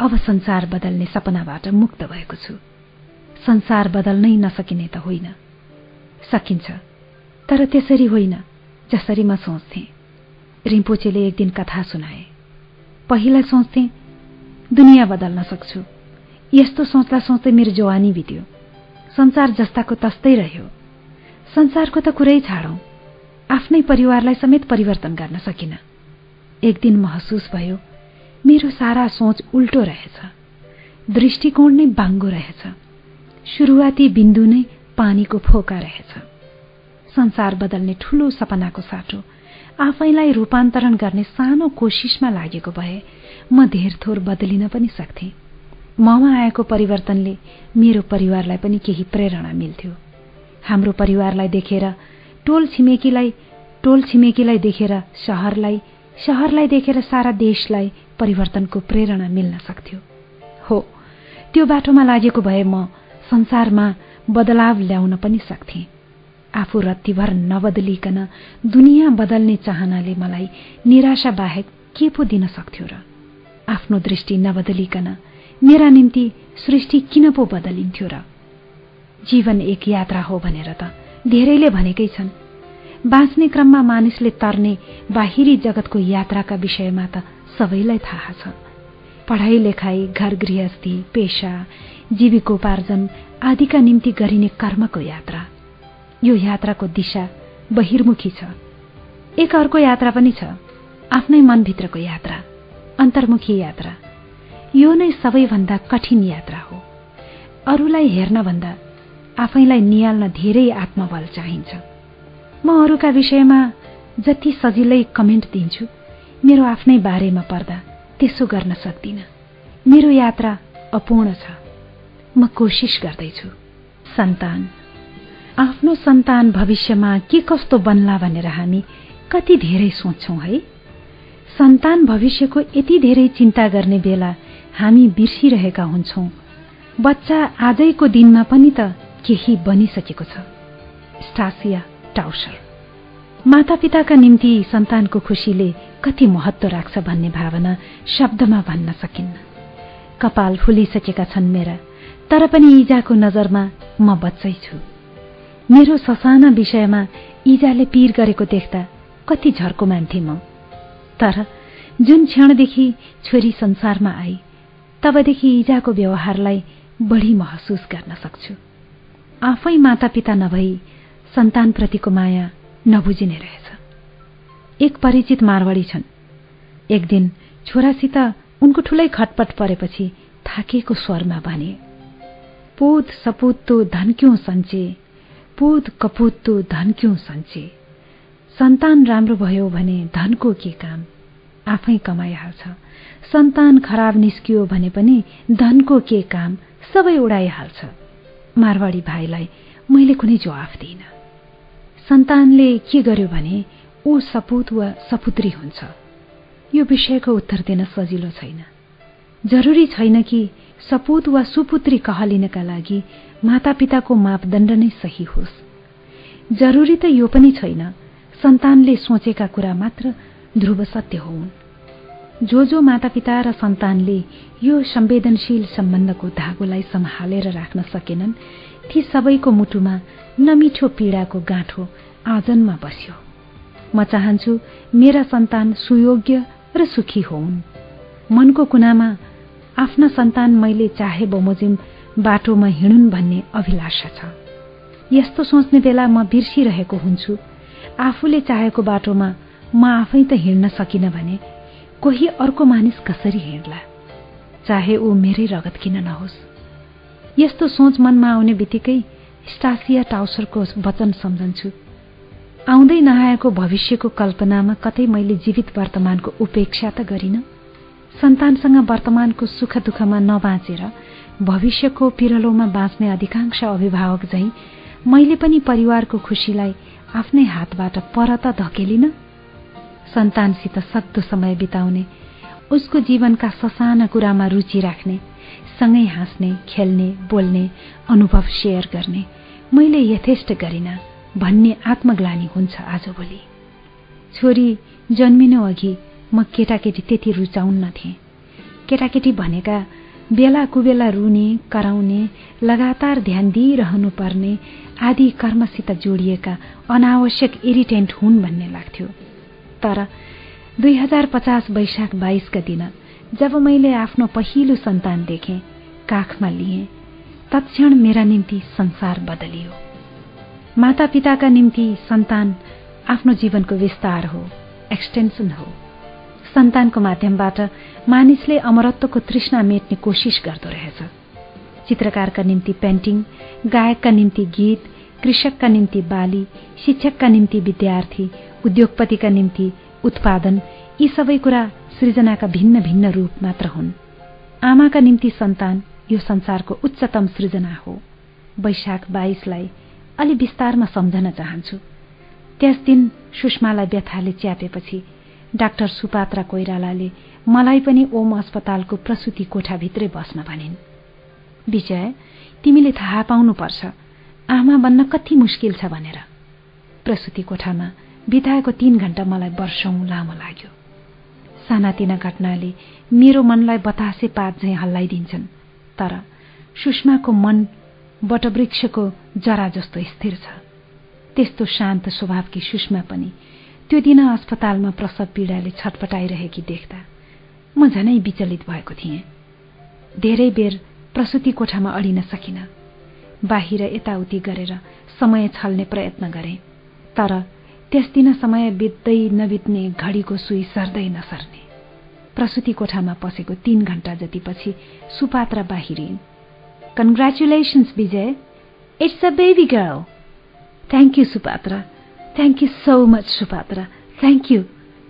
अब संसार बदल्ने सपनाबाट मुक्त भएको छु। संसार बदल्नै नसकिने त होइन। सकिन्छ। तर त्यसरी होइन जसरी म सोच्थेँ। रिम्पोचेले एक दिन कथा सुनाए। पहिला सोच्थेँ दुनियाँ बदल्न सक्छु। यस्तो सोच्दा सोच्दै मेरो जवानी बित्यो। संसार जस्ताको तस्तै रह्यो। संसारको त कुरै छाडौँ। आफ्नै परिवारलाई समेत परिवर्तन गर्न सकिन। एक दिन महसुस भयो मेरो सारा सोच उल्टो रहेछ। दृष्टिकोण नै बाङ्गो रहेछ। सुरुवाती बिन्दु नै पानीको फोका रहेछ। संसार बदल्ने ठूलो सपनाको साटो आफैलाई रूपान्तरण गर्ने सानो कोसिसमा लागेको भए म धेर थोर बदलिन पनि सक्थे। ममा आएको परिवर्तनले मेरो परिवारलाई पनि केही प्रेरणा मिल्थ्यो। हाम्रो परिवारलाई देखेर टोल छिमेकीलाई टोल छिमेकीलाई देखेर शहरलाई शहरलाई देखेर सारा देशलाई परिवर्तनको प्रेरणा मिल्न सक्थ्यो। हो त्यो बाटोमा लागेको भए म संसारमा बदलाव ल्याउन पनि सक्थेँ। आफू रत्तीभर नबदलिकन दुनियाँ बदल्ने चाहनाले मलाई निराशा बाहेक के पो दिन सक्थ्यो र? आफ्नो दृष्टि नबदलिकन मेरा निम्ति सृष्टि किन पो बदलिन्थ्यो र? जीवन एक यात्रा हो भनेर त धेरैले भनेकै छन्। बाँच्ने क्रममा मानिसले तर्ने बाहिरी जगतको यात्राका विषयमा त सबैलाई थाहा छ। पढाइ लेखाइ घर गृहस्थी पेसा जीविकोपार्जन आदिका निम्ति गरिने कर्मको यात्रा। यो यात्राको दिशा बहिर्मुखी छ। एक अर्को यात्रा पनि छ। आफ्नै मनभित्रको यात्रा अन्तर्मुखी यात्रा। यो नै सबैभन्दा कठिन यात्रा हो। अरूलाई हेर्नभन्दा आफैलाई निहाल्न धेरै आत्मबल चाहिन्छ। म अरूका विषयमा जति सजिलै कमेन्ट दिन्छु मेरो आफ्नै बारेमा पर्दा त्यसो गर्न सक्दिन। मेरो यात्रा अपूर्ण छ। म कोसिस गर्दैछु। सन्तान आफ्नो सन्तान भविष्यमा के कस्तो बन्ला भनेर हामी कति धेरै सोच्छौं है? सन्तान भविष्यको यति धेरै चिन्ता गर्ने बेला हामी बिर्सिरहेका हुन्छौं। बच्चा आजैको दिनमा पनि त केही बनिसकेको छ। स्टासिया टाउसर। मातापिताका निम्ति सन्तानको खुसीले कति महत्व राख्छ भन्ने भावना शब्दमा भन्न सकिन्न। कपाल फुलिसकेका छन् मेरा तर पनि इजाको नजरमा म बच्चै छु। मेरो ससाना विषयमा इजाले पीर गरेको देख्दा कति झर्को मान्थे म। तर जुन क्षणदेखि छोरी संसारमा आई तबदेखि इजाको व्यवहारलाई बढी महसुस गर्न सक्छु। आफै मातापिता नभई सन्तानप्रतिको माया नबुझिने रहेछ। एक परिचित मारवाडी छन्। एक दिन छोरासित उनको ठूलै खटपट परेपछि थाकेको स्वरमा भने पुत सपुत्तो धन्क्यौं सन्चे पुत कपुत्तो धन्क्यौं सन्चे सन्तान राम्रो भयो भने धनको के काम? आफै कमाइहाल्छ। सन्तान खराब निस्कियो भने पनि धनको के काम? सबै उडाइहाल्छ। मारवाडी भाइलाई मैले कुनै जवाफ दिइन। सन्तानले के गर्यो भने ऊ सपुत वा सपुत्री हुन्छ। यो विषयको उत्तर दिन सजिलो छैन। जरुरी छैन कि सपुत वा सुपुत्री कहलिनका लागि मातापिताको मापदण्ड नै सही होस्। जरुरी त यो पनि छैन। सन्तानले सोचेका कुरा मात्र ध्रुव सत्य हुन् जो जो मातापिता र सन्तानले यो संवेदनशील सम्बन्धको धागोलाई सम्हालेर राख्न सकेनन्। ती सबैको मुटुमा नमिठो पीडाको गाँठो आजनमा बस्यो। म चाहन्छु मेरा सन्तान सुयोग्य र सुखी होउन् मनको कुनामा आफ्ना सन्तान मैले चाहे बमोजिम बाटोमा हिँडुन् भन्ने अभिलाषा छ। यस्तो सोच्ने बेला म बिर्सिरहेको हुन्छु। आफूले चाहेको बाटोमा म आफै त हिँड्न सकिन भने कोही अर्को मानिस कसरी हिँड्ला चाहे ऊ मेरै रगत किन नहोस्। यस्तो सोच मनमा आउने बित्तिकै स्टासिया टाउसरको वचन सम्झन्छु। आउँदै नआएको भविष्यको कल्पनामा कतै मैले जीवित वर्तमानको उपेक्षा त गरिन। सन्तानसँग वर्तमानको सुख दुःखमा नबाँचेर भविष्यको पिरलोमा बाँच्ने अधिकांश अभिभावक झै मैले पनि परिवारको खुशीलाई आफ्नै हातबाट पर त धकेलिन। सन्तानसित सक्दो समय बिताउने उसको जीवनका ससाना कुरामा रुचि राख्ने सँगै हाँस्ने खेल्ने बोल्ने अनुभव सेयर गर्ने मैले यथेष्ट गरिन भन्ने आत्मग्लानी हुन्छ आजभोलि। छोरी जन्मिनु अघि म केटाकेटी त्यति रुचाउन्न थिएँ केटाकेटी भनेका बेला कुबेला रुने कराउने लगातार ध्यान दिइरहनु पर्ने आदि कर्मसित जोडिएका अनावश्यक इरिटेन्ट हुन् भन्ने लाग्थ्यो। तर दुई हजार पचास वैशाख बाइसका दिन जब मैले आफ्नो पहिलो सन्तान देखेँ काखमा लिएँ तत्क्षण मेरा निम्ति संसार बदलियो। मातापिताका निम्ति सन्तान आफ्नो जीवनको विस्तार हो एक्सटेन्सन हो। सन्तानको माध्यमबाट मानिसले अमरत्वको तृष्णा मेट्ने कोसिस गर्दो रहेछ। चित्रकारका निम्ति पेन्टिङ गायकका निम्ति गीत कृषकका निम्ति बाली शिक्षकका निम्ति विद्यार्थी उद्योगपतिका निम्ति उत्पादन यी सबै कुरा सृजनाका भिन्न भिन्न रूप मात्र हुन्। आमाका निम्ति सन्तान यो संसारको उच्चतम सृजना हो। वैशाख बाइसलाई अलि विस्तारमा सम्झन चाहन्छु। त्यस दिन सुषमालाई व्यथाले च्यापेपछि डाक्टर सुपात्रा कोइरालाले मलाई पनि ओम अस्पतालको प्रसुति कोठाभित्रै बस्न भनिन्। विजय तिमीले थाहा पाउनुपर्छ आमा बन्न कति मुस्किल छ भनेर। प्रसुति कोठामा बिताएको तीन घण्टा मलाई वर्षौं लामो लाग्यो। सानातिना घटनाले मेरो मनलाई बतासे पात झैँ हल्लाइदिन्छन् तर सुषमाको मन वटवृक्षको जरा जस्तो स्थिर छ। त्यस्तो शान्त स्वभावकी सुषमा पनि त्यो दिन अस्पतालमा प्रसव पीडाले छटपटाइरहेकी देख्दा म झनै विचलित भएको थिएँ। धेरै बेर प्रसुति कोठामा अडिन सकिन बाहिर यताउति गरेर समय छल्ने प्रयत्न गरे तर त्यस दिन समय बित्दै नबित्ने घडीको सुई सर्दै नसर्ने। प्रसुति कोठामा पसेको तीन घण्टा जतिपछि Supatra बाहिरिन्। Congratulations Vijay. It's a baby girl thank you Supatra. Thank you so much Supatra. Thank you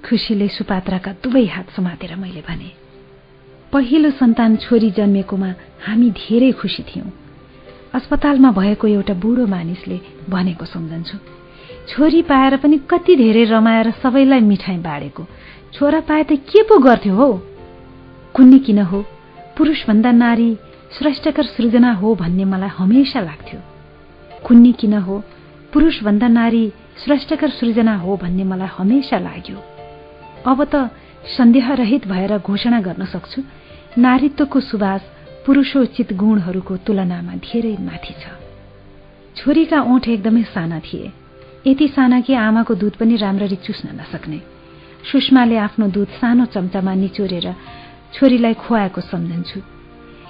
खुसीले सुपात्राका दुवै हात समातेर मैले भने पहिलो सन्तान छोरी जन्मेकोमा हामी धेरै खुसी थियौं। अस्पतालमा भएको एउटा बुढो मानिसले भनेको सम्झन्छु। छोरी पाएर पनि कति धेरै रमाएर सबैलाई मिठाई बाँडेको। छोरा पाए त के पो गर्थ्यो हो? कुन्नी किन हो? पुरुषभन्दा नारी श्रेष्ठकर सृजना हो भन्ने मलाई हमेसा लाग्थ्यो। कुन्नी किन हो? पुरुषभन्दा नारी श्रेष्ठकर सृजना हो भन्ने मलाई हमेसा लाग्यो। अब त सन्देहरहित भएर घोषणा गर्न सक्छु नारीत्वको सुवास पुरुषोचित गुणहरूको तुलनामा धेरै माथि छोरीका ओठ एकदमै साना थिए। यति साना कि आमाको दुध पनि राम्ररी चुस्न नसक्ने। सुषमाले आफ्नो दुध सानो चम्चामा निचोरेर छोरीलाई खुवाएको सम्झन्छु।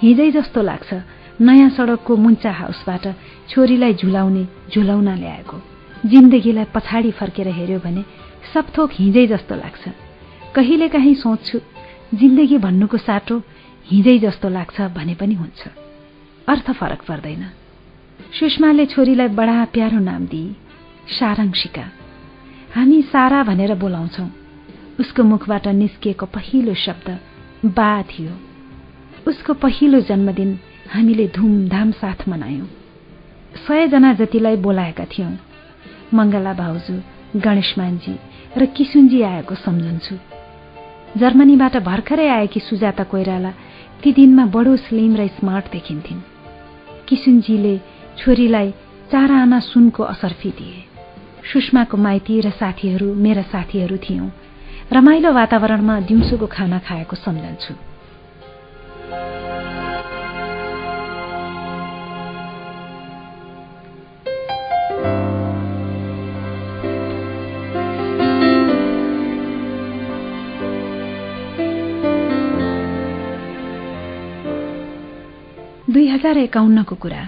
हिजै जस्तो लाग्छ नयाँ सड़कको मुन्चा हाउसबाट छोरीलाई झुलाउने झुलाउन ल्याएको। जिन्दगीलाई पछाडि फर्केर हेऱ्यो भने सबथोक हिजै जस्तो लाग्छ। कहिलेकाहीँ सोच्छु जिन्दगी भन्नुको साटो हिजै जस्तो लाग्छ भने पनि हुन्छ। अर्थ फरक पर्दैन। सुषमाले छोरीलाई बडा प्यारो नाम दिए सारांशिका। हामी सारा भनेर बोलाउँछौ। उसको मुखबाट निस्किएको पहिलो शब्द बा थियो। उसको पहिलो जन्मदिन हामीले धुमधाम साथ मनायौं। सयजना जतिलाई बोलाएका थियौं। मङ्गला भाउजू गणेशमानजी र किसुनजी आएको सम्झन्छु। जर्मनीबाट भर्खरै आएकी सुजाता कोइराला ती दिनमा बडो स्लिम र स्मार्ट देखिन्थिन्। किसुनजीले छोरीलाई चार आना सुनको असर्फी दिए सुषमाको माइती र साथीहरू मेरा साथीहरू थियौं। रमाइलो वातावरणमा दिउँसोको खाना खाएको सम्झन्छु दुई हजार एकाउन्नको कुरा।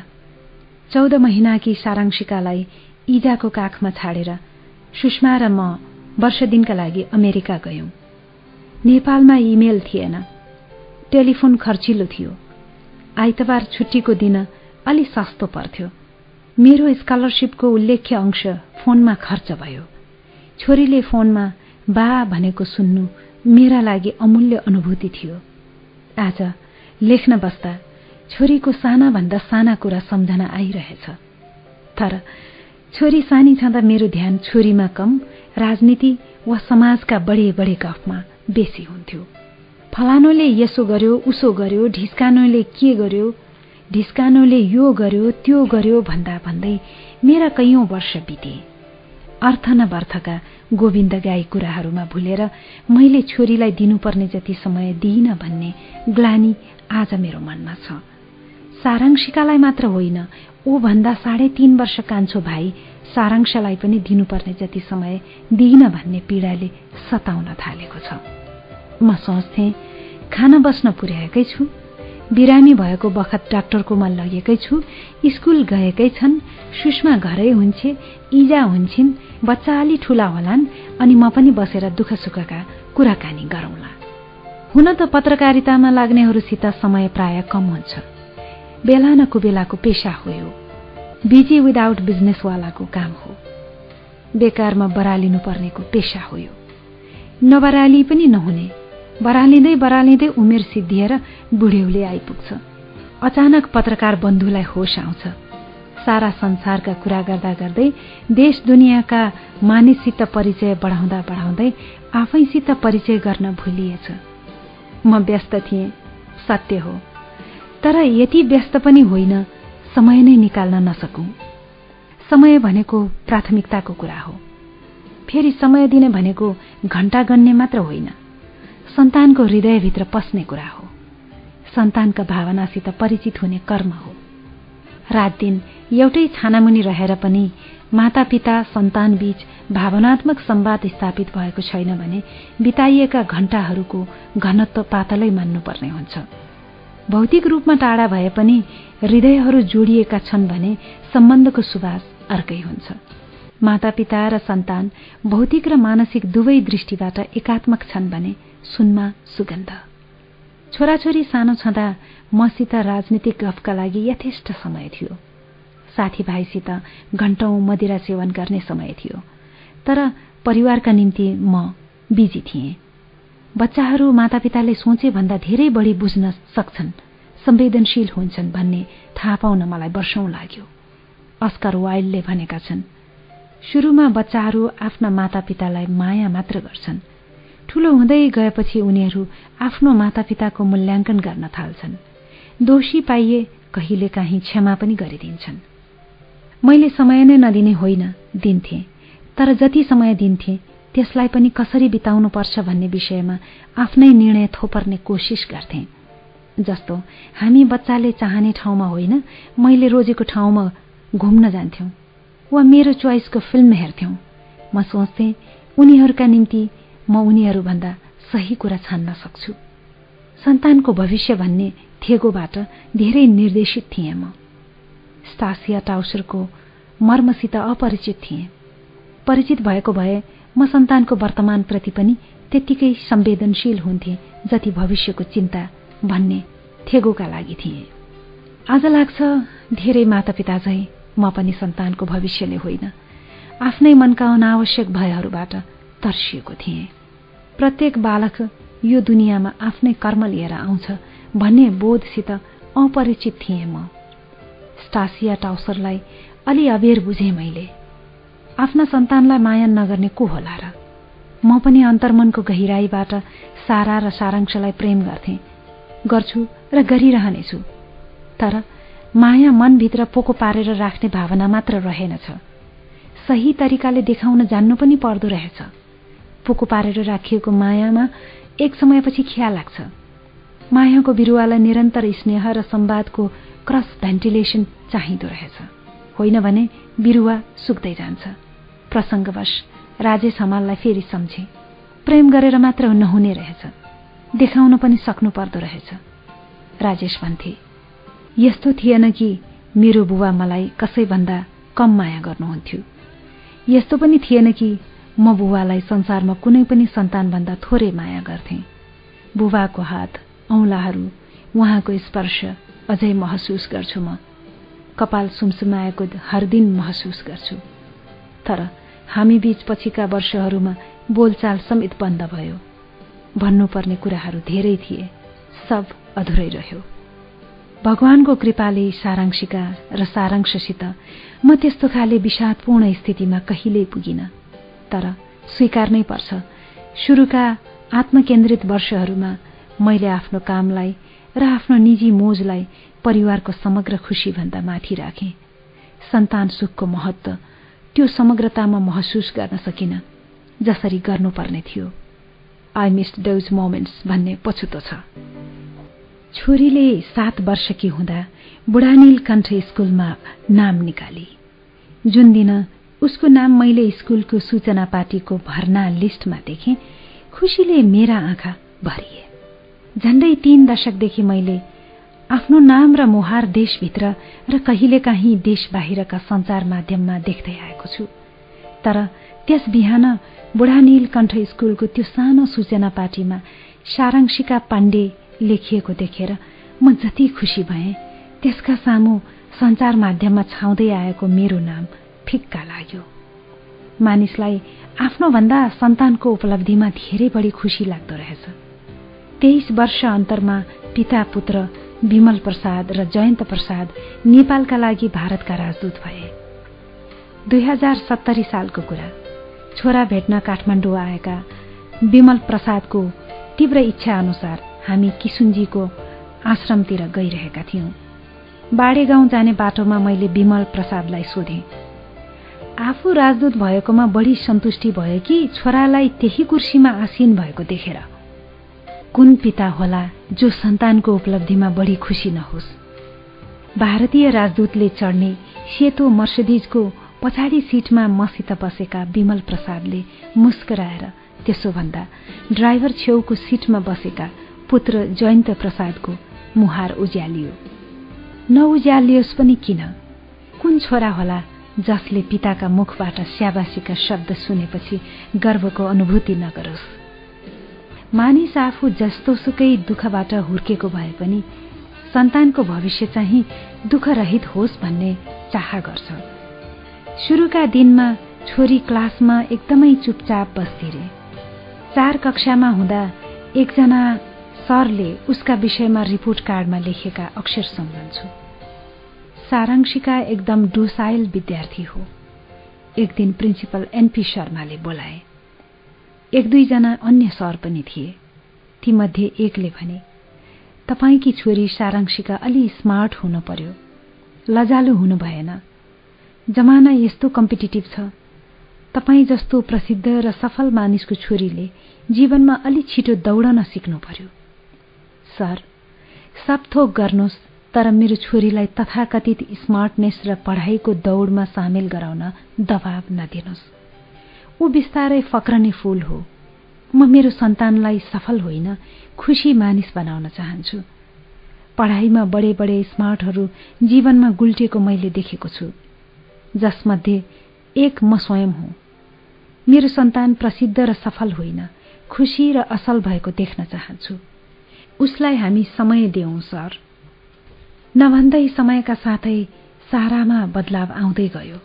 चौध महिनाकी सारांशिकालाई इजाको काखमा छाडेर सुषमा र म वर्ष दिनका लागि अमेरिका गयौं। नेपालमा इमेल थिएन। टेलिफोन खर्चिलो थियो। आइतबार छुट्टीको दिन अलि सस्तो पर्थ्यो। मेरो स्कलरसिपको उल्लेख्य अंश फोनमा खर्च भयो। छोरीले फोनमा बा भनेको सुन्नु मेरा लागि अमूल्य अनुभूति थियो। आज लेख्न बस्दा छोरीको सानाभन्दा साना कुरा सम्झना आइरहेछ। तर छोरी सानी छँदा मेरो ध्यान छोरीमा कम राजनीति वा समाजका बढे बढे गफमा बेसी हुन्थ्यो। फलानोले यसो गर्यो उसो गर्यो ढिस्कानोले के गर्यो ढिस्कानोले यो गर्यो त्यो गर्यो भन्दा भन्दै मेरा कैयौं वर्ष बिते। अर्थ नवर्थका गोविन्द गाई कुराहरूमा भुलेर मैले छोरीलाई दिनुपर्ने जति समय दिइन भन्ने ग्लानी आज मेरो मनमा छ। सारांशिकालाई मात्र होइन ऊ भन्दा साढे तीन वर्ष कान्छो भाइ सारांशलाई पनि दिनुपर्ने जति समय दिइन भन्ने पीडाले सताउन थालेको छ। म सोच्थे खाना बस्न पुर्याएकै छु बिरामी भएको बखत डाक्टरकोमा लगेकै छु स्कुल गएकै छन् सुषमा घरै हुन्छे इजा हुन्छन् बच्चा अलि ठूला होलान् अनि म पनि बसेर दुःख सुखका कुराकानी गरौंला। हुन त पत्रकारितामा लाग्नेहरूसित समय प्राय कम हुन्छ। बेला न कुबेलाको पेसा हो। यो बिजी विदाउट बिजनेसवालाको काम हो। बेकारमा बरालिनु पर्नेको पेसा हो। यो नबराली पनि नहुने। बरालिँदै बरालिँदै उमेर सिद्धिएर बुढ्यौले आइपुग्छ। अचानक पत्रकार बन्धुलाई होस आउँछ। सारा संसारका कुरा गर्दा गर्दै देश दुनियाँका मानिससित परिचय बढाउँदा बढाउँदै आफैसित परिचय गर्न भुलिएछ। म व्यस्त थिएँ। सत्य हो। तर यति व्यस्त पनि होइन समय नै निकाल्न नसकौं। समय भनेको प्राथमिकताको कुरा हो। फेरि समय दिने भनेको घण्टा गन्ने मात्र होइन सन्तानको हृदयभित्र पस्ने कुरा हो। सन्तानका भावनासित परिचित हुने कर्म हो। रात दिन एउटै छानामुनि रहेर पनि मातापिता सन्तान बीच भावनात्मक सम्वाद स्थापित भएको छैन भने बिताइएका घण्टाहरूको घनत्व पातलै मान्नुपर्ने हुन्छ। भौतिक रूपमा टाढा भए पनि हृदयहरू जोडिएका छन् भने सम्बन्धको सुवास अर्कै हुन्छ। मातापिता र सन्तान भौतिक र मानसिक दुवै दृष्टिबाट एकात्मक छन् भने सुनमा सुगन्ध। छोराछोरी सानो छँदा मसित राजनीतिक गफका लागि यथेष्ट समय थियो। साथीभाइसित घण्टौं मदिरा सेवन गर्ने समय थियो। तर परिवारका निम्ति म बिजी थिएँ। बच्चाहरू मातापिताले सोचे भन्दा धेरै बढी बुझ्न सक्छन्। संवेदनशील हुन्छन् भन्ने थाहा पाउन मलाई वर्षौं लाग्यो। अस्कर वाइल्डले भनेका छन् सुरुमा बच्चाहरू आफ्ना मातापितालाई माया मात्र गर्छन्। ठूलो हुँदै गएपछि उनीहरू आफ्नो मातापिताको मूल्याङ्कन गर्न थाल्छन्। दोषी पाइए कहिले काहीँ क्षमा पनि गरिदिन्छन्। मैले समय नै नदिने होइन दिन्थे तर जति समय दिन्थे त्यसलाई पनि कसरी बिताउनुपर्छ भन्ने विषयमा आफ्नै निर्णय थोपर्ने कोसिस गर्थे। जस्तो हामी बच्चाले चाहने ठाउँमा होइन मैले रोजेको ठाउँमा घुम्न जान्थ्यौं वा मेरो चोइसको फिल्म हेर्थ्यौं। म सोच्थेँ उनीहरूका निम्ति म उनीहरूभन्दा सही कुरा छान्न सक्छु। सन्तानको भविष्य भन्ने थेगोबाट धेरै निर्देशित थिएँ म। स्टासिया टाउसरको मर्मसित अपरिचित थिएँ। परिचित भएको भए म सन्तानको वर्तमानप्रति पनि त्यत्तिकै संवेदनशील हुन्थे जति भविष्यको चिन्ता भन्ने थेगोका लागि थिए। आज लाग्छ धेरै मातापिता झै म पनि सन्तानको भविष्यले होइन आफ्नै मनका अनावश्यक भयहरूबाट तर्सिएको थिएँ। प्रत्येक बालक यो दुनियाँमा आफ्नै कर्म लिएर आउँछ भन्ने बोधसित अपरिचित थिएँ म। स्टासिया टाउसरलाई अलि अबेर बुझेँ मैले। आफ्ना सन्तानलाई माया नगर्ने को होला र? म पनि अन्तर्मनको गहिराईबाट सारा र सारांशलाई प्रेम गर्थे गर्छु र गरिरहनेछु। तर माया मनभित्र पोको पारेर राख्ने भावना मात्र रहेनछ। सही तरिकाले देखाउन जान्नु पनि पर्दो रहेछ। पोको पारेर राखिएको मायामा एक समयपछि खिया लाग्छ। मायाको बिरुवालाई निरन्तर स्नेह र संवादको क्रस भेन्टिलेसन चाहिँदो रहेछ। होइन भने बिरुवा सुक्दै जान्छ। प्रसङ्गवश राजेश हमाललाई फेरि सम्झे। प्रेम गरेर मात्र नहुने रहेछ। देखाउन पनि सक्नु पर्दो रहेछ। राजेश भन्थे यस्तो थिएन कि मेरो बुबा मलाई कसैभन्दा कम माया गर्नुहुन्थ्यो। यस्तो पनि थिएन कि म बुबालाई संसारमा कुनै पनि सन्तानभन्दा थोरै माया गर्थे। बुबाको हात औंलाहरू उहाँको स्पर्श अझै महसुस गर्छु म। कपाल सुमसुमाएको हर दिन महसुस गर्छु। तर हामी बीच पछिका वर्षहरूमा बोलचाल समेत बन्द भयो। भन्नुपर्ने कुराहरू धेरै थिए सब अधुरै रह्यो। भगवानको कृपाले सारांशिका र सारांशसित म त्यस्तो खाले विषादपूर्ण स्थितिमा कहिल्यै पुगिन। तर स्वीकार्नै पर्छ सुरुका आत्मकेन्द्रित वर्षहरूमा मैले आफ्नो कामलाई र आफ्नो निजी मोजलाई परिवारको समग्र खुसीभन्दा माथि राखेँ। सन्तान सुखको महत्व त्यो समग्रतामा महसुस गर्न सकिन जसरी गर्नुपर्ने थियो। आई मिस डोज मोमेन्ट्स भन्ने पछुतो छ। छोरीले सात वर्षकी हुँदा बुढानील कण्ठ स्कुलमा नाम निकाली। जुन दिन उसको नाम मैले स्कुलको सूचना पार्टीको भर्ना लिस्टमा देखेँ खुसीले मेरा आँखा भरिए। झण्डै तीन दशकदेखि मैले आफ्नो नाम र मुहार देशभित्र र कहिलेकाहीँ देश बाहिरका सञ्चार माध्यममा देख्दै आएको छु। तर त्यस बिहान बुढानील कण्ठ स्कुलको त्यो सानो सूचना पार्टीमा सारांशिका पाण्डे लेखिएको देखेर म जति खुसी भएँ त्यसका सामु सञ्चार माध्यममा छाउँदै आएको मेरो नाम फिक्का लाग्यो। मानिसलाई आफ्नो भन्दा सन्तानको उपलब्धिमा धेरै बढी खुसी लाग्दो रहेछ। तेइस वर्ष अन्तरमा पिता पुत्र विमल प्रसाद र जयन्त प्रसाद नेपालका लागि भारतका राजदूत भए। दुई हजार सत्तरी सालको कुरा। छोरा भेट्न काठमाडौँ आएका विमल प्रसादको तीव्र इच्छा अनुसार हामी किसुनजीको आश्रमतिर गइरहेका थियौं। बाडे गाउँ जाने बाटोमा मैले विमल प्रसादलाई सोधे आफू राजदूत भएकोमा बढी सन्तुष्टि भयो कि छोरालाई त्यही कुर्सीमा आसीन भएको देखेर? कुन पिता होला जो सन्तानको उपलब्धिमा बढी खुसी नहोस्? भारतीय राजदूतले चढ्ने सेतो मर्सदिजको पछाडि सिटमा मसित बसेका विमल प्रसादले मुस्कराएर त्यसो भन्दा ड्राइभर छेउको सिटमा बसेका पुत्र जयन्त प्रसादको मुहार उज्यालियो। नउज्यालियोस् पनि किन? कुन छोरा होला जसले पिताका मुखबाट स्याबासीका शब्द सुनेपछि गर्वको अनुभूति नगरोस्? मानिस आफू जस्तो सुकै दुःखबाट हुर्केको भए पनि सन्तानको भविष्य चाहिँ दुःखरहित होस् भन्ने चाह गर्छ। सुरुका दिनमा छोरी क्लासमा एकदमै चुपचाप बस्दिरे चार कक्षामा हुँदा एकजना सरले उसका विषयमा रिपोर्ट कार्डमा लेखेका अक्षर सम्झन्छु। सारांशिका एकदम डोसाइल विद्यार्थी हो। एक दिन प्रिन्सिपल एनपी शर्माले बोलाए एक दुईजना अन्य सर पनि थिए। तीमध्ये एकले भने तपाईँकी छोरी सारांशिका अलि स्मार्ट हुन पर्यो। लजालु हुनु भएन। जमाना यस्तो कम्पिटिटिभ छ। तपाईँ जस्तो प्रसिद्ध र सफल मानिसको छोरीले जीवनमा अलि छिटो दौडन सिक्नु पर्यो। सर सब थोक गर्नुहोस् तर मेरो छोरीलाई तथाकथित स्मार्टनेस र पढाइको दौडमा सामेल गराउन दबाव नदिनुहोस्। ऊ बिस्तारै फक्रने फूल हो। म मेरो सन्तानलाई सफल होइन खुसी मानिस बनाउन चाहन्छु। पढाइमा बडे बडे स्मार्टहरू जीवनमा गुल्टिएको मैले देखेको छु। जसमध्ये एक म स्वयं हुँ। मेरो सन्तान प्रसिद्ध र सफल होइन खुसी र असल भएको देख्न चाहन्छु। उसलाई हामी समय देऊ सर। नभन्दै समयका साथै सारामा बदलाव आउँदै गयो।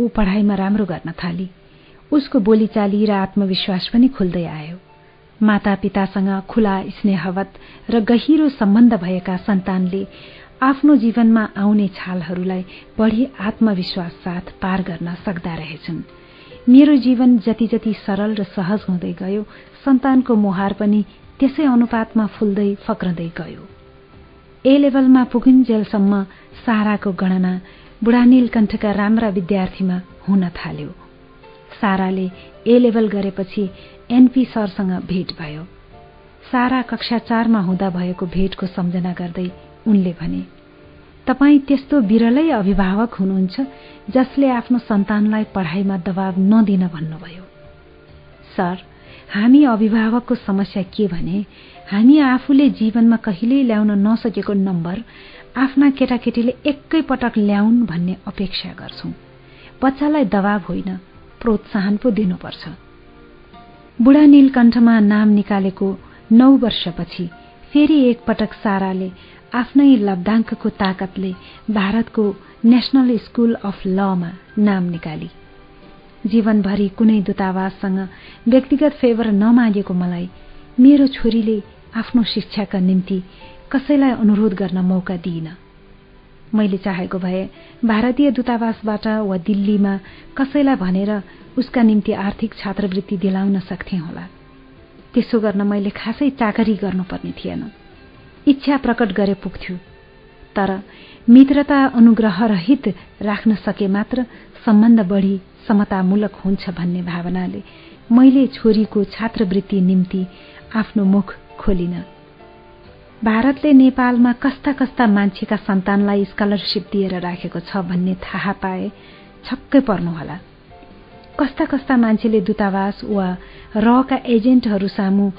ऊ पढाइमा राम्रो गर्न थाली। उसको बोलीचाली र आत्मविश्वास पनि खुल्दै आयो। मातापितासँग खुला स्नेहवत र गहिरो सम्बन्ध भएका सन्तानले आफ्नो जीवनमा आउने छालहरूलाई बढी आत्मविश्वास साथ पार गर्न सक्दा रहेछन्। मेरो जीवन जति जति सरल र सहज हुँदै गयो सन्तानको मुहार पनि त्यसै अनुपातमा फुल्दै फक्रँदै गयो। ए लेभलमा पुगिन्जेलसम्म साराको गणना बुढा नीलकण्ठका राम्रा विद्यार्थीमा हुन थाल्यो। साराले ए लेभल गरेपछि एनपी सरसँग भेट भयो। सारा कक्षा चारमा हुँदा भएको भेटको सम्झना गर्दै उनले भने तपाईँ त्यस्तो विरलै अभिभावक हुनुहुन्छ जसले आफ्नो सन्तानलाई पढाइमा दबाव नदिन भन्नुभयो। सर हामी अभिभावकको समस्या के भने हामी आफूले जीवनमा कहिल्यै ल्याउन नसकेको नम्बर आफ्ना केटाकेटीले एकै पटक ल्याउन् भन्ने अपेक्षा गर्छौं। बच्चालाई दबाव होइन। प्रोत्साहन पो दिनुपर्छ। बुढा नीलकण्ठमा नाम निकालेको नौ वर्षपछि फेरि एकपटक साराले आफ्नै लब्धाङ्कको ताकतले भारतको नेशनल स्कूल अफ लमा नाम निकाली। जीवनभरि कुनै दूतावाससँग व्यक्तिगत फेभर नमागेको मलाई मेरो छोरीले आफ्नो शिक्षाका निम्ति कसैलाई अनुरोध गर्न मौका दिइन। मैले चाहेको भए भारतीय दूतावासबाट वा दिल्लीमा कसैलाई भनेर उसका निम्ति आर्थिक छात्रवृत्ति दिलाउन सक्थे होला। त्यसो गर्न मैले खासै चाकरी गर्नुपर्ने थिएन। इच्छा प्रकट गरे पुग्थ्यो। तर मित्रता अनुग्रह रहित राख्न सके मात्र सम्बन्ध बढी समतामूलक हुन्छ भन्ने भावनाले मैले छोरीको छात्रवृत्ति निम्ति आफ्नो मुख खोलिन। भारतले नेपालमा कस्ता कस्ता मान्छेका सन्तानलाई स्कलरसिप दिएर राखेको छ भन्ने थाहा पाए छक्कै पर्नुहोला। कस्ता कस्ता मान्छेले दूतावास वा रहका एजेन्टहरू सामु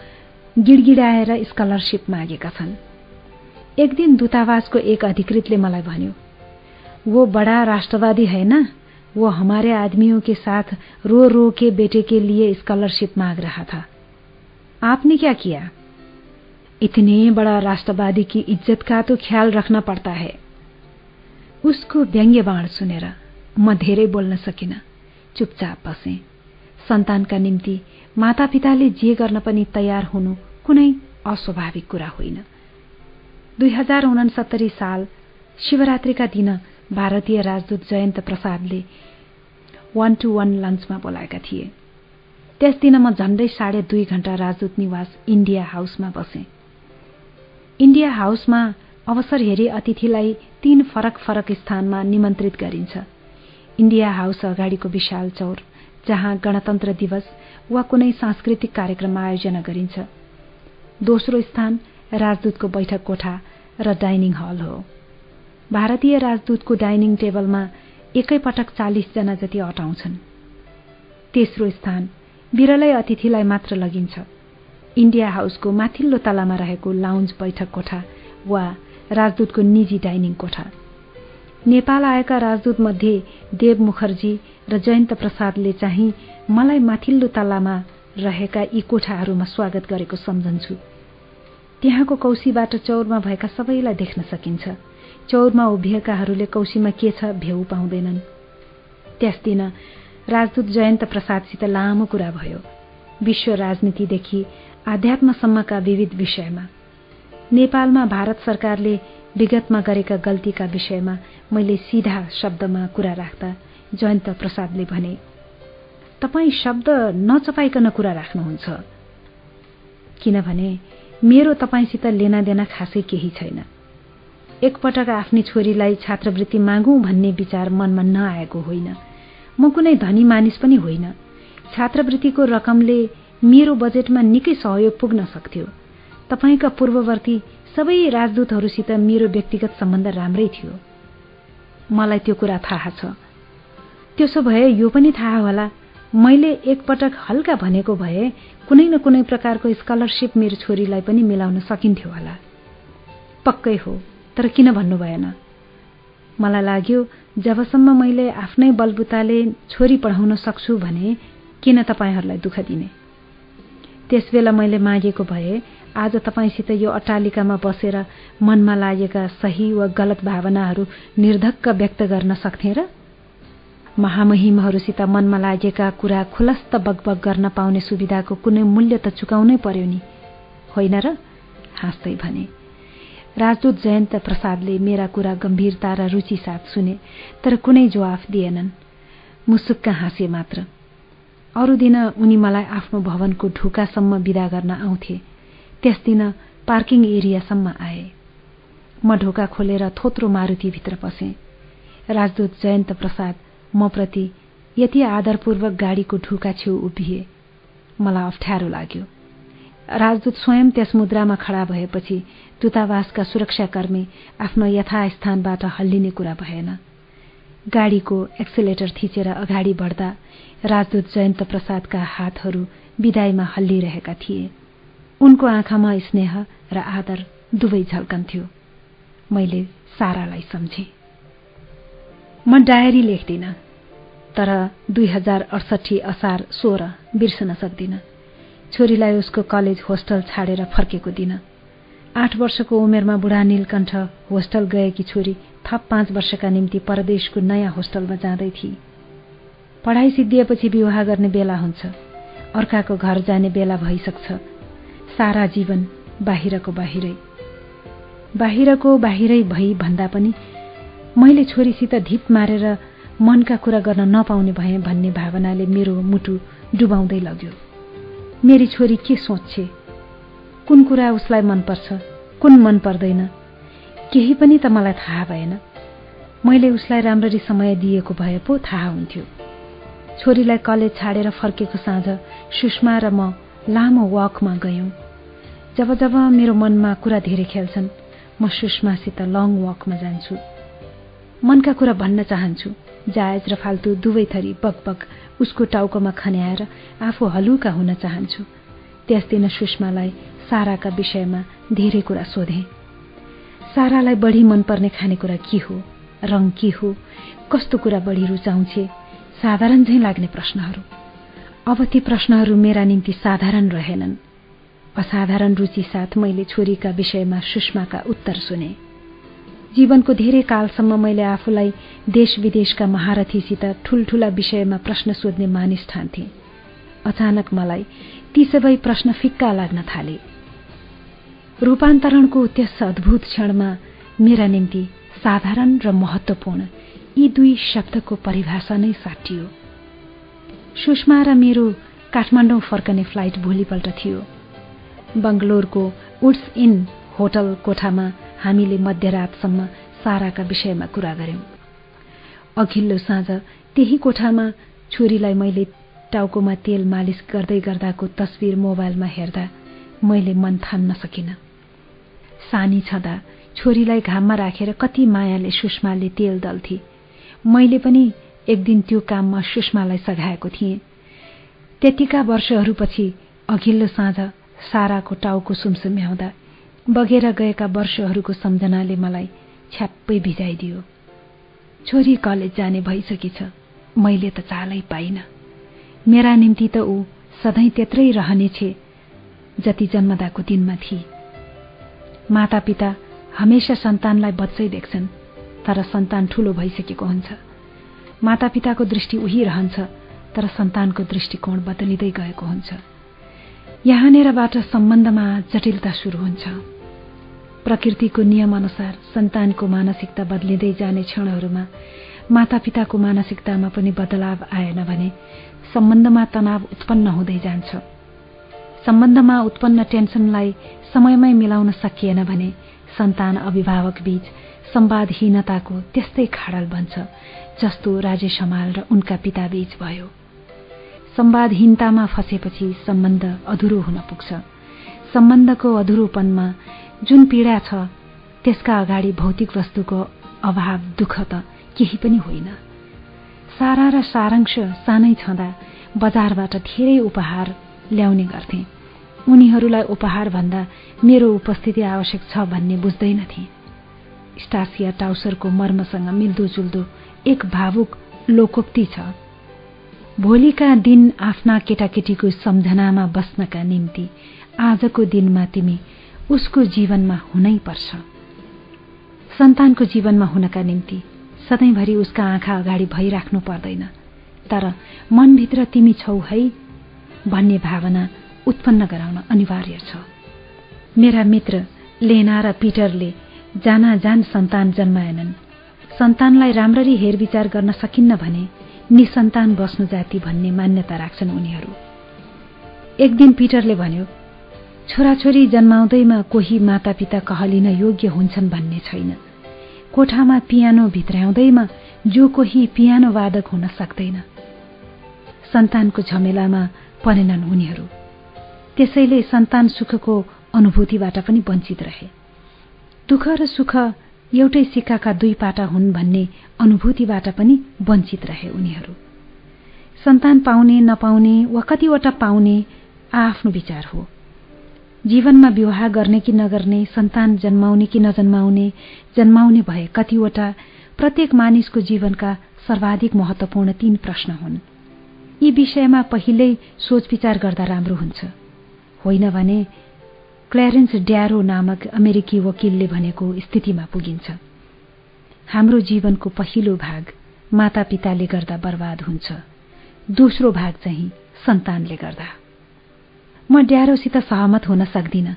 गिडगिडाएर स्कलरसिप मागेका छन्। एक दिन दूतावासको एक अधिकृतले मलाई भन्यो वो बड़ा राष्ट्रवादी है ना? वो हमारे आदमियों के साथ रो रो के बेटे के लिए स्कॉलरशिप मांग रहा था। आपने क्या किया? इतने बड़ा राष्ट्रवादी की इज्जत का तो ख्याल रखना पड़ता है। उसको व्यङ्ग्य बाण सुनेर म धेरै बोल्न सकिन। चुपचाप बसे। सन्तानका निम्ति मातापिताले जे गर्न पनि तयार हुनु कुनै अस्वाभाविक कुरा होइन। दुई हजार उनसत्तरी साल शिवरात्रिका दिन भारतीय राजदूत जयन्त प्रसादले वान टू वान लन्चमा बोलाएका थिए। त्यस दिन म झण्डै साढे दुई घण्टा राजदूत निवास इण्डिया हाउसमा बसेँ। इण्डिया हाउसमा अवसर हेरी अतिथिलाई तीन फरक फरक स्थानमा निमन्त्रित गरिन्छ। इण्डिया हाउस अगाडिको विशाल चौर जहाँ गणतन्त्र दिवस वा कुनै सांस्कृतिक कार्यक्रम आयोजना गरिन्छ। दोस्रो स्थान राजदूतको बैठक कोठा र डाइनिङ हल हो। भारतीय राजदूतको डाइनिङ टेबलमा एकैपटक चालिसजना जति अटाउँछन्। तेस्रो स्थान बिरलै अतिथिलाई मात्र लगिन्छ। इण्डिया हाउसको माथिल्लो तलामा रहेको लाउन्ज बैठक कोठा वा राजदूतको निजी डाइनिङ कोठा। नेपाल आएका राजदूत मध्ये देव मुखर्जी र जयन्त प्रसादले चाहिँ मलाई माथिल्लो तलामा रहेका यी कोठाहरूमा स्वागत गरेको सम्झन्छु। त्यहाँको कौशीबाट चौरमा भएका सबैलाई देख्न सकिन्छ। चौरमा उभिएकाहरूले कौशीमा के छ भेउ पाउँदैनन्। त्यस दिन राजदूत जयन्त प्रसादसित लामो कुरा भयो। विश्व राजनीतिदेखि आध्यात्मसम्मका विविध विषयमा। नेपालमा भारत सरकारले विगतमा गरेका गल्तीका विषयमा मैले सिधा शब्दमा कुरा राख्दा जयन्त प्रसादले भने तपाईँ शब्द नचपाइकन कुरा राख्नुहुन्छ। किनभने मेरो तपाईँसित लेनादेना खासै केही छैन। एकपटक आफ्नी छोरीलाई छात्रवृत्ति मागौँ भन्ने विचार मनमा नआएको होइन। म कुनै धनी मानिस पनि होइन। छात्रवृत्तिको रकमले मेरो बजेटमा निकै सहयोग पुग्न सक्थ्यो। तपाईँका पूर्ववर्ती सबै राजदूतहरूसित मेरो व्यक्तिगत सम्बन्ध राम्रै थियो। मलाई त्यो कुरा थाहा छ। त्यसो भए यो पनि थाहा होला मैले एकपटक हल्का भनेको भए कुनै न कुनै प्रकारको स्कलरसिप मेरो छोरीलाई पनि मिलाउन सकिन्थ्यो होला। पक्कै हो तर किन भन्नु भएन? मलाई लाग्यो जबसम्म मैले आफ्नै बलबुताले छोरी पढाउन सक्छु भने किन तपाईँहरूलाई दुःख दिने? त्यसबेला मैले मागेको भए आज तपाईँसित यो अट्टालिकामा बसेर मनमा लागेका सही वा गलत भावनाहरू निर्धक्क व्यक्त गर्न सक्थेँ र महामहिमहरूसित मनमा लागेका कुरा खुलस्त बगबग गर्न पाउने सुविधाको कुनै मूल्य त चुकाउनै पर्यो नि। होइन र? हाँस्दै भने। राजदूत जयन्त प्रसादले मेरा कुरा गम्भीरता र रुचि साथ सुने तर कुनै जवाफ दिएनन्। मुसुक्क हाँसे मात्र। अरू दिन उनी मलाई आफ्नो भवनको ढुकासम्म विदा गर्न आउँथे। त्यस दिन पार्किङ एरियासम्म आए। म ढोका खोलेर थोत्रो मारुतिभित्र पसेँ। राजदूत जयन्त प्रसाद म प्रति यति आदरपूर्वक गाडीको ढुका छेउ उभिए। मलाई अप्ठ्यारो लाग्यो। राजदूत स्वयं त्यस मुद्रामा खडा भएपछि दूतावासका सुरक्षाकर्मी आफ्नो यथास्थानबाट हल्लिने कुरा भएन। गाडीको एक्सिलेटर थिचेर अगाडि बढ्दा राजदूत जयन्त प्रसादका हातहरू विदाईमा हल्लिरहेका थिए। उनको आँखामा स्नेह र आदर दुवै झल्कन्थ्यो। मैले सारालाई सम्झेँ। म डायरी लेख्दिन तर दुई हजार अडसठी असार सोह्र बिर्सन सक्दिन। छोरीलाई उसको कलेज होस्टल छाडेर फर्केको दिन। आठ वर्षको उमेरमा बुढा नीलकण्ठ होस्टल गएकी छोरी थप पाँच वर्षका निम्ति परदेशको नयाँ होस्टलमा जाँदै थिए पढाइ सिद्धिएपछि विवाह गर्ने बेला हुन्छ। अर्काको घर जाने बेला भइसक्छ। सारा जीवन बाहिरको बाहिरै। बाहिरको बाहिरै भई भन्दा पनि मैले छोरीसित धिप मारेर मनका कुरा गर्न नपाउने भएँ भन्ने भावनाले मेरो मुटु डुबाउँदै लग्यो। मेरी छोरी के सोच्छे? कुन कुरा उसलाई मनपर्छ? कुन मन पर्दैन केही पनि त मलाई थाहा भएन। मैले उसलाई राम्ररी समय दिएको भए पो थाहा हुन्थ्यो। छोरीलाई कलेज छाडेर फर्केको साँझ सुषमा र म लामो वकमा गयौं। जब जब मेरो मनमा कुरा धेरै खेल्छन् म सुषमासित लङ वकमा जान्छु। मनका कुरा भन्न चाहन्छु जायज र फाल्तु दुवै थरी बकबक उसको टाउकोमा खन्याएर आफू हलुका हुन चाहन्छु। त्यस दिन सुषमालाई साराका विषयमा धेरै कुरा सोधे। सारालाई बढी मनपर्ने खानेकुरा के हो? रङ के हो? कस्तो कुरा बढी रुचाउँछे? साधारण झैँ लाग्ने प्रश्नहरू। अब ती प्रश्नहरू मेरा निम्ति साधारण रहेनन्। असाधारण रुचि साथ मैले छोरीका विषयमा सुषमाका उत्तर सुने। जीवनको धेरै कालसम्म मैले आफूलाई देश विदेशका महारथीसित ठूल्ठूला विषयमा प्रश्न सोध्ने मानिस ठान्थे अचानक मलाई ती सबै प्रश्न फिक्का लाग्न थाले। रूपान्तरणको त्यस अद्भुत क्षणमा मेरा निम्ति साधारण र महत्वपूर्ण यी दुई शब्दको परिभाषा नै साटियो। सुषमा र मेरो काठमाडौँ फर्कने फ्लाइट भोलिपल्ट थियो। बङ्गलोरको उड्स इन होटल कोठामा हामीले मध्यरातसम्म साराका विषयमा कुरा गर्यौं अघिल्लो साँझ त्यही कोठामा छोरीलाई मैले टाउकोमा तेल मालिस गर्दै गर्दाको तस्विर मोबाइलमा हेर्दा मैले मन थाम्न सकिन। सानी छँदा छोरीलाई घाममा राखेर कति मायाले सुषमाले तेल दल्थे। मैले पनि एक दिन त्यो काममा सुषमालाई सघाएको थिएँ। त्यतिका वर्षहरूपछि अघिल्लो साँझ साराको टाउको सुमसुम्याउँदा बगेर गएका वर्षहरूको सम्झनाले मलाई छ्याप्पै भिजाइदियो। छोरी कलेज जाने भइसकेछ मैले त चालै पाइन। मेरा निम्ति त ऊ सधैँ त्यत्रै रहनेछे जति जन्मदाको दिनमा थिए। मातापिता हमेसा सन्तानलाई बच्चै देख्छन्। तर सन्तान ठूलो भइसकेको हुन्छ। मातापिताको दृष्टि उही रहन्छ तर सन्तानको दृष्टिकोण बदलिँदै गएको हुन्छ। यहाँनिरबाट सम्बन्धमा जटिलता सुरु हुन्छ। प्रकृतिको नियमअनुसार सन्तानको मानसिकता बदलिँदै जाने क्षणहरूमा मातापिताको मानसिकतामा पनि बदलाव आएन भने सम्बन्धमा तनाव उत्पन्न हुँदै जान्छ। सम्बन्धमा उत्पन्न टेन्सनलाई समयमै मिलाउन सकिएन भने सन्तान अभिभावक बीच सम्वादहीनताको त्यस्तै खाडल बन्छ जस्तो राजेश हमाल र उनका पिता बीच भयो। सम्वादहीनतामा फसेपछि सम्बन्ध अधुरो हुन पुग्छ। सम्बन्धको अधुरोपनमा जुन पीडा छ त्यसका अगाडि भौतिक वस्तुको अभाव दुःख त केही पनि होइन। सारा र सारांश सानै छँदा बजारबाट धेरै उपहार ल्याउने गर्थे। उनीहरूलाई उपहार भन्दा मेरो उपस्थिति आवश्यक छ भन्ने बुझ्दैनथे। स्टासिया टाउसरको मर्मसँग मिल्दोजुल्दो एक भावुक लोकोक्ति छ। भोलिका दिन आफ्ना केटाकेटीको सम्झनामा बस्नका निम्ति आजको दिनमा तिमी उसको जीवनमा हुनै पर्छ। सन्तानको जीवनमा हुनका निम्ति सधैँभरि उसका आँखा अगाडि भइराख्नु पर्दैन। तर मनभित्र तिमी छौ है भन्ने भावना उत्पन्न गराउन अनिवार्य छ। मेरा मित्र लेना र पिटरले जाना जान सन्तान जन्माएनन्। सन्तानलाई राम्ररी हेरविचार गर्न सकिन्न भने निसन्तान बस्नु जाति भन्ने मान्यता राख्छन् उनीहरू। एक दिन पिटरले भन्यो छोराछोरी जन्माउँदैमा कोही मातापिता कहलिन योग्य हुन्छन् भन्ने छैन। कोठामा पियानो भित्राउँदैमा जो कोही पियानो वादक हुन सक्दैन। सन्तानको झमेलामा परेनन् उनीहरू। त्यसैले सन्तान सुखको अनुभूतिबाट पनि वञ्चित रहे। दुःख र सुख एउटै सिक्काका दुई पाटा हुन् भन्ने अनुभूतिबाट पनि वञ्चित रहे उनीहरू। सन्तान पाउने नपाउने वा कतिवटा पाउने आफ्नो विचार हो। जीवनमा विवाह गर्ने कि नगर्ने सन्तान जन्माउने कि नजन्माउने जन्माउने भए कतिवटा प्रत्येक मानिसको जीवनका सर्वाधिक महत्वपूर्ण तीन प्रश्न हुन्। यी विषयमा पहिल्यै सोच विचार गर्दा राम्रो हुन्छ। होइन भने क्ल्यारेन्स ड्यारो नामक अमेरिकी वकिलले भनेको स्थितिमा पुगिन्छ। हाम्रो जीवनको पहिलो भाग मातापिताले गर्दा बर्बाद हुन्छ। दोस्रो भाग चाहिँ सन्तानले गर्दा। म ड्यारोसित सहमत हुन सक्दिन।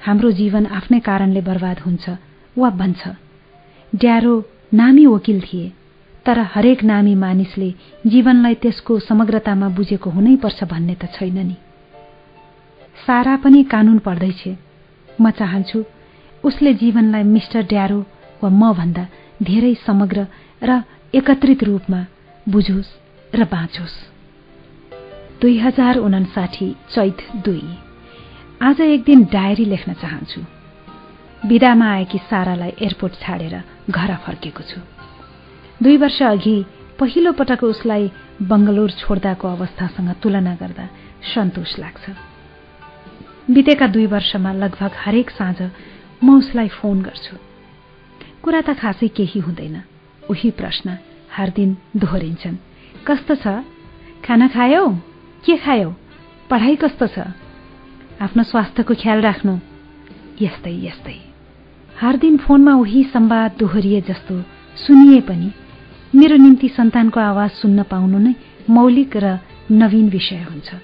हाम्रो जीवन आफ्नै कारणले बर्बाद हुन्छ वा बन्छ। ड्यारो नामी वकिल थिए तर हरेक नामी मानिसले जीवनलाई त्यसको समग्रतामा बुझेको हुनैपर्छ भन्ने त छैन नि। सारा पनि कानून पढ्दैछ म चाहन्छु उसले जीवनलाई मिस्टर ड्यारो वा म भन्दा धेरै समग्र र एकत्रित रूपमा बुझोस् र बाँचोस्। दुई हजार उनासाठी चैत दुई। आज एक दिन डायरी लेख्न चाहन्छु। विदामा आएकी सारालाई एयरपोर्ट छाडेर घर फर्केको छु। दुई वर्ष अघि पहिलो पटक उसलाई बङ्गलोर छोड्दाको अवस्थासँग तुलना गर्दा सन्तोष लाग्छ। बितेका दुई वर्षमा लगभग हरेक साँझ म उसलाई फोन गर्छु। कुरा त खासै केही हुँदैन। उही प्रश्न हर दिन दोहोरिन्छन्। कस्तो छ? खाना खायौ? के खायौ? पढाइ कस्तो छ? आफ्नो स्वास्थ्यको ख्याल राख्नु। यस्तै यस्तै। हर दिन फोनमा उही सम्वाद दोहोरिए जस्तो सुनिए पनि मेरो निम्ति सन्तानको आवाज सुन्न पाउनु नै मौलिक र नवीन विषय हुन्छ।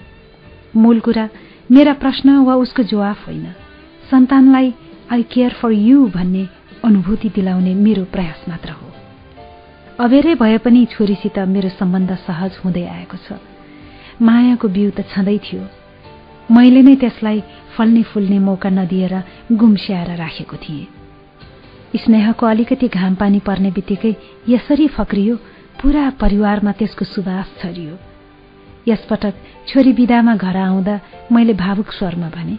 मूल कुरा मेरा प्रश्न वा उसको जवाफ होइन। सन्तानलाई आई केयर फर यु भन्ने अनुभूति दिलाउने मेरो प्रयास मात्र हो। अबेरै भए पनि छोरीसित मेरो सम्बन्ध सहज हुँदै आएको छ। मायाको बिउ त छँदै थियो। मैले नै त्यसलाई फल्ने फुल्ने मौका नदिएर गुम्स्याएर राखेको थिएँ। स्नेहको अलिकति घाम पानी पर्ने बित्तिकै यसरी फक्रियो पूरा परिवारमा त्यसको सुवास छरियो यसपटक छोरी विदामा घर आउँदा मैले भावुक स्वरमा भने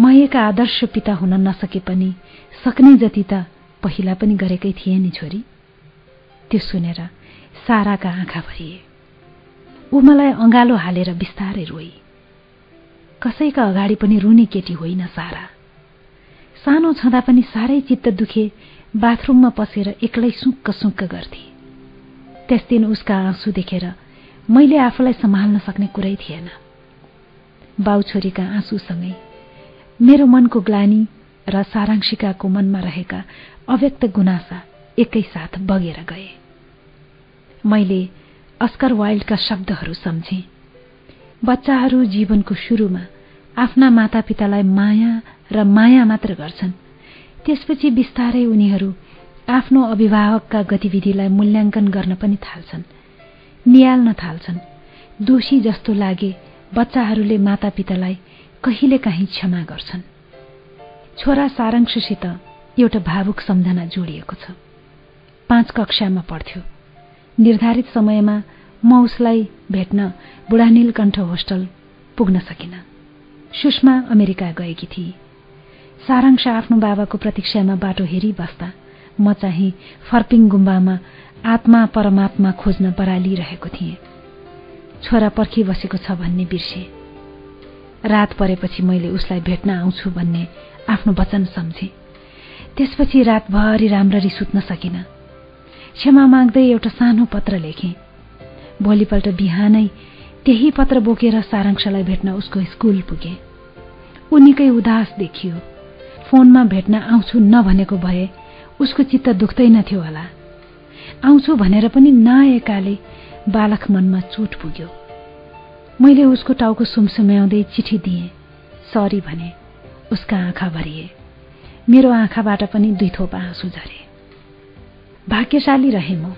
म एक आदर्श पिता हुन नसके पनि सक्ने जति त पहिला पनि गरेकै थिए नि छोरी त्यो सुनेर साराका आँखा भरिए। ऊ मलाई अँगालो हालेर बिस्तारै रोई कसैका अगाडि पनि रुने केटी होइन सारा। सानो छँदा पनि साह्रै चित्त दुखे बाथरूममा पसेर एक्लै सुक्क सुक्क गर्थे। त्यस दिन उसका आँसु देखेर मैले आफूलाई सम्हाल्न सक्ने कुरै थिएन। बाउ छोरीका आँसुसँगै मेरो मनको ग्लानी र सारांशिकाको मनमा रहेका अव्यक्त गुनासा एकैसाथ बगेर गए। मैले अस्कर वाइल्डका शब्दहरू सम्झे। बच्चाहरू जीवनको सुरुमा आफ्ना मातापितालाई माया र माया मात्र गर्छन्। त्यसपछि बिस्तारै उनीहरू आफ्नो अभिभावकका गतिविधिलाई मूल्याङ्कन गर्न पनि थाल्छन्। निहाल्न थाल्छन्। दोषी जस्तो लागे बच्चाहरूले मातापितालाई कहिलेकाहीँ क्षमा गर्छन्। छोरा सारांशसित एउटा भावुक सम्झना जोडिएको छ। पाँच कक्षामा पढ्थ्यो। निर्धारित समयमा म उसलाई भेट्न बुढानीलकण्ठ होस्टल पुग्न सकिन। सुषमा अमेरिका गएकी थिए सारांश आफ्नो बाबाको प्रतीक्षामा बाटो हेरिबस्दा म चाहिँ फर्पिङ गुम्बामा आत्मा परमात्मा खोज्न बरालिरहेको थिएँ। छोरा पर्खिबसेको छ भन्ने बिर्से। रात परेपछि मैले उसलाई भेट्न आउँछु भन्ने आफ्नो वचन सम्झे। त्यसपछि रातभरि राम्ररी सुत्न सकिन। क्षमा माग्दै एउटा सानो पत्र लेखेँ। भोलिपल्ट बिहानै त्यही पत्र बोकेर सारांशलाई भेट्न उसको स्कुल पुगे। ऊ निकै उदास देखियो। फोनमा भेट्न आउँछु नभनेको भए उसको चित्त दुख्दैनथ्यो होला। आउँछु भनेर पनि नआएकाले बालक मनमा चोट पुग्यो। मैले उसको टाउको सुमसुम्याउँदै चिठी दिएँ। सरी भने उसका आँखा भरिए। मेरो आँखाबाट पनि दुई थोप आँसु झरे। भाग्यशाली रहे म।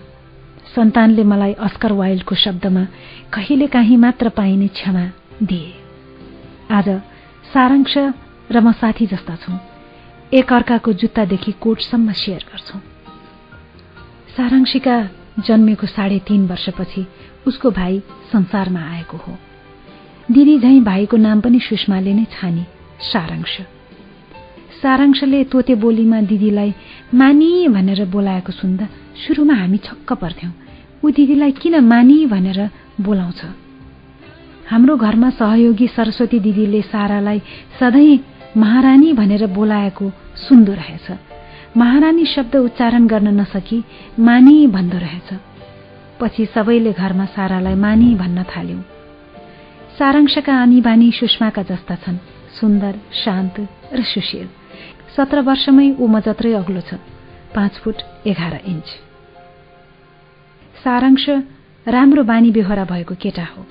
सन्तानले मलाई अस्कर वाइल्डको शब्दमा कहिले काहीँ मात्र पाइने क्षमा दिए। आज सारांश र म साथी जस्ता छौं। एक अर्काको जुत्तादेखि कोटसम्म सेयर गर्छौं। सारांशिका जन्मेको साढे तीन वर्षपछि उसको भाइ संसारमा आएको हो। दिदी झैँ भाइको नाम पनि सुषमाले नै छानी सारांश। सारांशले तोते बोलीमा दिदीलाई मानी भनेर बोलाएको सुन्दा सुरुमा हामी छक्क पर्थ्यौं। ऊ दिदीलाई किन मानी भनेर बोलाउँछ। हाम्रो घरमा सहयोगी सरस्वती दिदीले सारालाई सधैँ महारानी भनेर बोलाएको सुन्दो रहेछ। महारानी शब्द उच्चारण गर्न नसकी मानी भन्दो रहेछ। पछि सबैले घरमा सारालाई मानी भन्न थाल्यौं। सारांशका आनी बानी सुषमाका जस्ता छन् सुन्दर शान्त र सुशील। सत्र वर्षमै ऊ म जत्रै अग्लो छ पाँच फुट एघार इन्च। सारांश राम्रो बानी बेहोरा भएको केटा हो।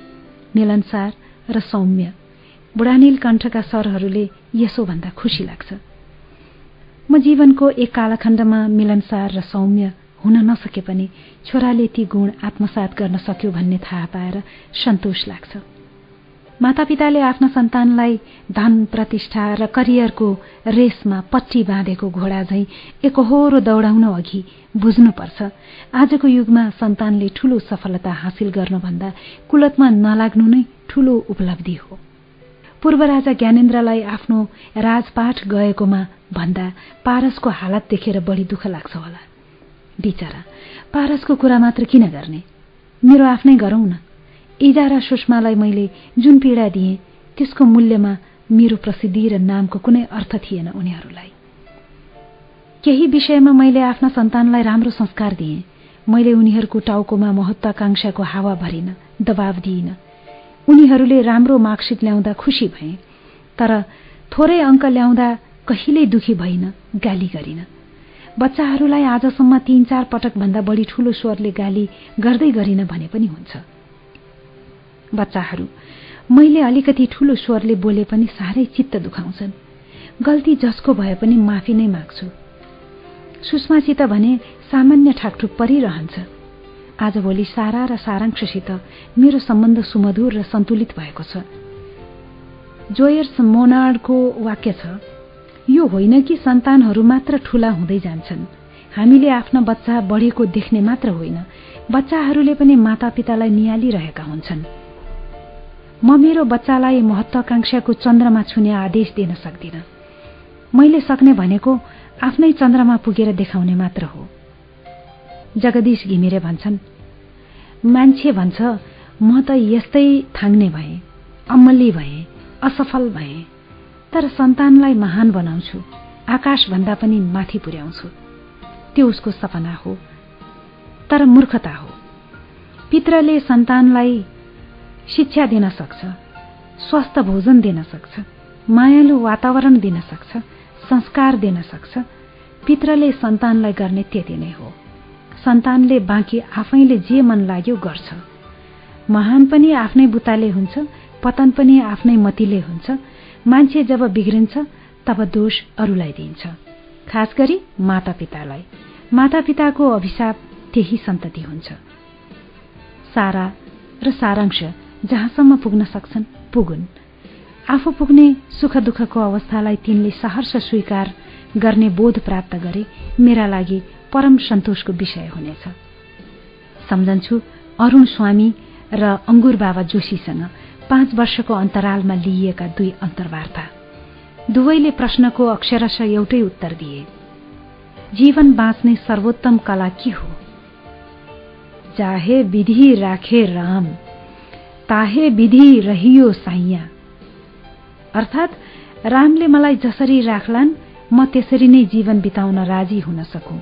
मिलनसार र सौम्य। बुढानील कण्ठका सरहरूले यसो भन्दा खुसी लाग्छ। म जीवनको एक कालखण्डमा मिलनसार र सौम्य हुन नसके पनि छोराले ती गुण आत्मसात गर्न सक्यो भन्ने थाहा पाएर सन्तोष लाग्छ। मातापिताले आफ्ना सन्तानलाई धन प्रतिष्ठा र करियरको रेसमा पट्टी बाँधेको घोडा झैं एकहोरो दौडाउन अघि बुझ्नुपर्छ। आजको युगमा सन्तानले ठूलो सफलता हासिल गर्नभन्दा कुलतमा नलाग्नु नै ठूलो उपलब्धि हो। पूर्व राजा ज्ञानेन्द्रलाई आफ्नो राजपाठ गएकोमा भन्दा पारसको हालत देखेर बढी दुःख लाग्छ होला। बिचरा पारसको कुरा मात्र किन गर्ने? मेरो आफ्नै गरौं न। इजा र सुषमालाई मैले जुन पीडा दिएँ त्यसको मूल्यमा मेरो प्रसिद्धि र नामको कुनै अर्थ थिएन उनीहरूलाई। केही विषयमा मैले आफ्ना सन्तानलाई राम्रो संस्कार दिएँ। मैले उनीहरूको टाउकोमा महत्वाकांक्षाको हावा भरिन दबाव दिइन। उनीहरूले राम्रो मार्कसिट ल्याउँदा खुसी भए तर थोरै अङ्क ल्याउँदा कहिल्यै दुखी भइन गाली गरिन। बच्चाहरूलाई आजसम्म तीन चार पटक भन्दा बढी ठूलो स्वरले गाली गर्दै गरिन भने पनि हुन्छ। बच्चाहरू मैले अलिकति ठूलो स्वरले बोले पनि साह्रै चित्त दुखाउँछन्। गल्ती जसको भए पनि माफी नै माग्छु। सुषमासित भने सामान्य ठाकठुक परिरहन्छ। आजभोलि सारा र सारांशसित मेरो सम्बन्ध सुमधुर र सन्तुलित भएको छ। जोयर्स मोनार्डको वाक्य छ यो होइन कि सन्तानहरू मात्र ठूला हुँदै जान्छन्। हामीले आफ्ना बच्चा बढेको देख्ने मात्र होइन बच्चाहरूले पनि मातापितालाई निहालिरहेका हुन्छन्। म मेरो बच्चालाई महत्वाकांक्षाको चन्द्रमा छुने आदेश दिन सक्दिन। मैले सक्ने भनेको आफ्नै चन्द्रमा पुगेर देखाउने मात्र हो। जगदीश घिमिरे भन्छन्। मान्छे भन्छ म त यस्तै थाङ्ने भए अमल्ली भए असफल भए तर सन्तानलाई महान बनाउँछु आकाशभन्दा पनि माथि पुर्याउँछु। त्यो उसको सपना हो तर मूर्खता हो। पित्रले सन्तानलाई शिक्षा दिन सक्छ स्वस्थ भोजन दिन सक्छ मायालु वातावरण दिन सक्छ संस्कार दिन सक्छ। पित्रले सन्तानलाई गर्ने त्यति नै हो। सन्तानले बाँकी आफैले जे मन लाग्यो गर्छ। महान पनि आफ्नै बुताले हुन्छ पतन पनि आफ्नै मतिले हुन्छ। मान्छे जब बिग्रिन्छ तब दोष अरूलाई दिन्छ खास गरी मातापितालाई। मातापिताको अभिशाप त्यही सन्तति हुन्छ। सारा र सारांश जहाँसम्म पुग्न सक्छन् पुगुन्। आफू पुग्ने सुख दुःखको अवस्थालाई तिनले सहर्ष स्वीकार गर्ने बोध प्राप्त गरे मेरा लागि परम सन्तोषको विषय हुनेछ। सम्झन्छु अरूण स्वामी र अङ्गुर बाबा जोशीसँग पाँच वर्षको अन्तरालमा लिइएका दुई अन्तर्वार्ता। दुवैले प्रश्नको अक्षरश एउटै उत्तर दिए। जीवन बाँच्ने सर्वोत्तम कला के हो? चाहे विधि राखे राम ताहे विधि रहियो साइया अर्थात् रामले मलाई जसरी राख्लान् म त्यसरी नै जीवन बिताउन राजी हुन सकौं।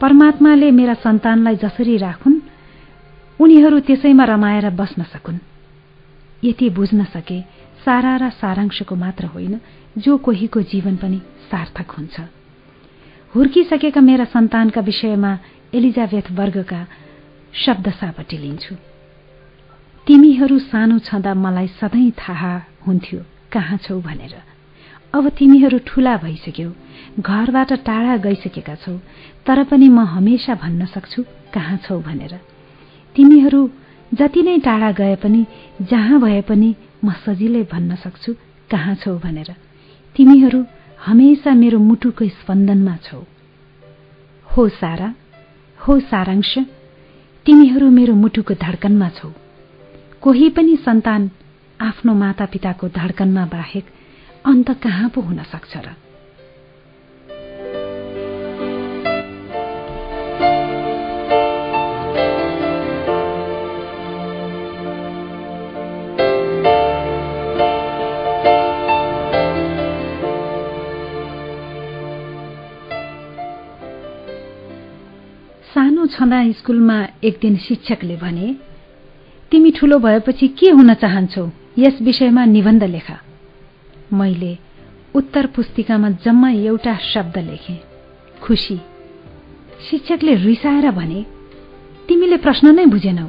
परमात्माले मेरा सन्तानलाई जसरी राखुन् उनीहरू त्यसैमा रमाएर बस्न सकुन्। यति बुझ्न सके सारा र सारांशको मात्र होइन जो कोहीको जीवन पनि सार्थक हुन्छ। हुर्किसकेका मेरा सन्तानका विषयमा एलिजाबेथ वर्गका शब्द सापट्टि लिन्छु। तिमीहरू सानो छँदा मलाई सधैँ थाहा हुन्थ्यो कहाँ छौ भनेर। अब तिमीहरू ठूला भइसक्यौ घरबाट टाढा गइसकेका छौ तर पनि म हमेसा भन्न सक्छु कहाँ छौ? भनेर। तिमीहरू जति नै टाढा गए पनि जहाँ भए पनि म सजिलै भन्न सक्छु कहाँ छौ? भनेर। तिमीहरू हमेसा मेरो मुटुको स्पन्दनमा छौ। हो सारा हो सारांश तिमीहरू मेरो मुटुको धड्कनमा छौ। कोही पनि सन्तान आफ्नो मातापिताको धड्कनमा बाहेक अन्त कहाँ पो हुन सक्छ र? सानो छँदा स्कुलमा एक दिन शिक्षकले भने तिमी ठूलो भएपछि के हुन चाहन्छौ? यस विषयमा निबन्ध लेखा। मैले उत्तर पुस्तिकामा जम्मा एउटा शब्द लेखे। खुसी। शिक्षकले रिसाएर भने तिमीले प्रश्न नै बुझेनौ।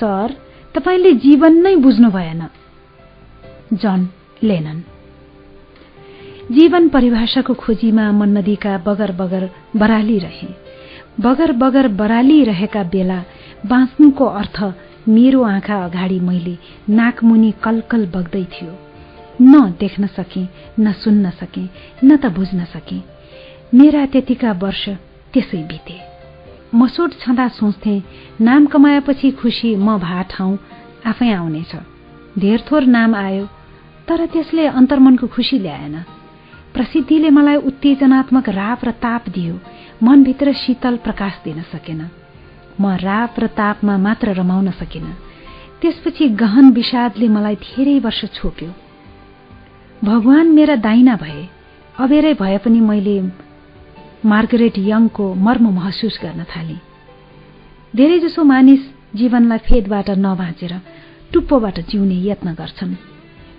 सर तपाईँले जीवन नै बुझ्नु भएन। जन लेनन। जीवन परिभाषाको खोजीमा मन्नदीका बगर बगर बरालिरहे। बगर बगर बरालिरहेका बेला बाँच्नुको अर्थ मेरो आँखा अगाडि मैले नाकमुनि कलकल बग्दै थियो। न देख्न सके न सुन्न सके न त बुझ्न सके। मेरा त्यतिका वर्ष त्यसै बिते। मसोट छँदा सोच्थे नाम कमाएपछि खुसी म भा ठाउँ आफै आउनेछ। धेर थोर नाम आयो तर त्यसले अन्तर्मनको खुसी ल्याएन। प्रसिद्धिले मलाई उत्तेजनात्मक राप र ताप दियो। मनभित्र शीतल प्रकाश दिन सकेन। म राप र तापमा मात्र रमाउन सकिन। त्यसपछि गहन विषादले मलाई धेरै वर्ष छोप्यो। भगवान मेरा दाइना भए। अबेरै भए पनि मैले मार्गरेट यङको मर्म महसुस गर्न थाले। धेरैजसो मानिस जीवनलाई फेदबाट नबाँचेर टुप्पोबाट जिउने यत्न गर्छन्।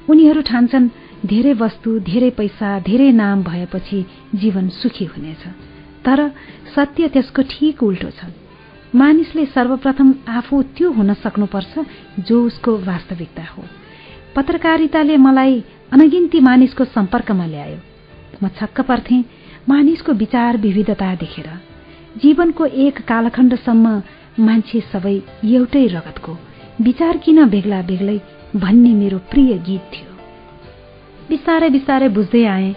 उनीहरू ठान्छन् धेरै वस्तु धेरै पैसा धेरै नाम भएपछि जीवन सुखी हुनेछ। तर सत्य त्यसको ठिक उल्टो छ। मानिसले सर्वप्रथम आफू त्यो हुन सक्नुपर्छ जो उसको वास्तविकता हो। पत्रकारिताले मलाई अनगिन्ती मानिसको सम्पर्कमा ल्यायो। म छक्क पर्थे मानिसको विचार विविधता देखेर। जीवनको एक कालखण्डसम्म मान्छे सबै एउटै रगतको विचार किन बेग्ला बेग्लै भन्ने मेरो प्रिय गीत थियो। बिस्तारै बिस्तारै बुझ्दै आए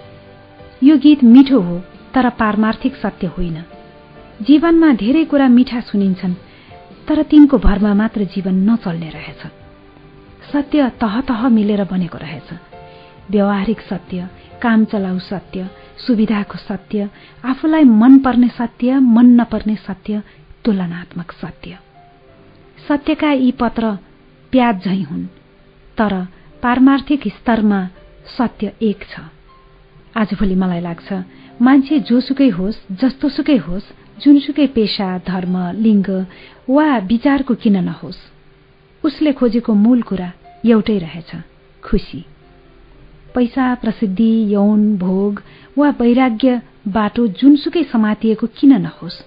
यो गीत मिठो हो तर पारमार्थिक सत्य होइन। जीवनमा धेरै कुरा मिठा सुनिन्छन् तर तिनको भरमा मात्र जीवन नचल्ने रहेछ। सत्य तह तह मिलेर बनेको रहेछ। व्यावहारिक सत्य काम चलाउ सत्य सुविधाको सत्य आफूलाई मन पर्ने सत्य मन नपर्ने सत्य तुलनात्मक सत्य। सत्यका यी पत्र प्याज झैं हुन् तर पारमार्थिक स्तरमा सत्य एक छ। आजभोलि मलाई लाग्छ मान्छे जोसुकै होस् जस्तोसुकै होस् जुनसुकै पेशा धर्म लिङ्ग वा विचारको किन नहोस्। उसले खोजेको मूल कुरा एउटै रहेछ खुसी। पैसा प्रसिद्धि यौन भोग वा वैराग्य बाटो जुनसुकै समातिएको किन नहोस्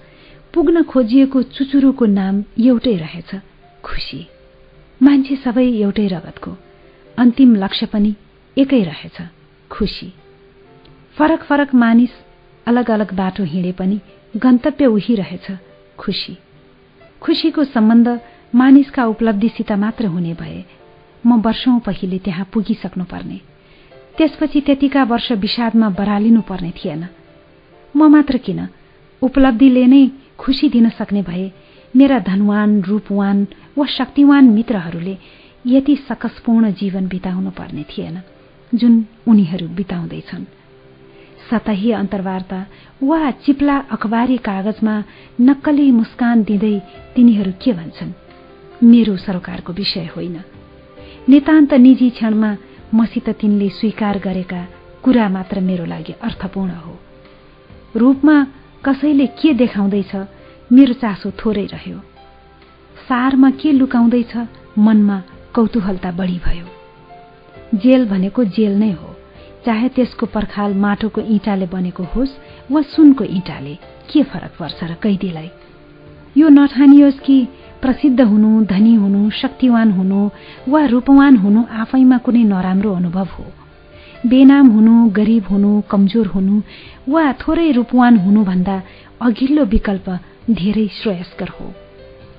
पुग्न खोजिएको चुचुरोको नाम एउटै रहेछ खुसी। मान्छे सबै एउटै रगतको अन्तिम लक्ष्य पनि एकै रहेछ खुसी। फरक फरक मानिस अलग अलग बाटो हिँडे पनि गन्तव्य उही रहेछ खुसी खुसीको सम्बन्ध मानिसका उपलब्धिसित मात्र हुने भए म वर्षौं पहिले त्यहाँ पुगिसक्नुपर्ने। त्यसपछि त्यतिका वर्ष विषादमा बरालिनु पर्ने थिएन। म मात्र किन? उपलब्धिले नै खुसी दिन सक्ने भए मेरा धनवान रूपवान वा शक्तिवान मित्रहरूले यति सकसपूर्ण जीवन बिताउनु पर्ने थिएन जुन उनीहरू बिताउँदैछन्। सतही अन्तर्वार्ता वा चिप्ला अखबारी कागजमा नक्कली मुस्कान दिँदै तिनीहरू के भन्छन्? मेरो सरोकारको विषय होइन। नितान्त निजी क्षणमा मसित तिनले स्वीकार गरेका कुरा मात्र मेरो लागि अर्थपूर्ण हो। रूपमा कसैले के देखाउँदैछ मेरो चासो थोरै रह्यो। सारमा के लुकाउँदैछ मनमा कौतूहलता बढी भयो। जेल भनेको जेल नै हो। चाहे त्यसको पर्खाल माटोको इँटाले बनेको होस् वा सुनको इँटाले के फरक पर्छ र कैदीलाई? यो नठानियोस् कि प्रसिद्ध हुनु धनी हुनु शक्तिवान हुनु वा रूपवान हुनु आफैमा कुनै नराम्रो अनुभव हो? बेनाम हुनु गरिब हुनु कमजोर हुनु वा थोरै रूपवान हुनुभन्दा अघिल्लो विकल्प धेरै श्रेयस्कर हो।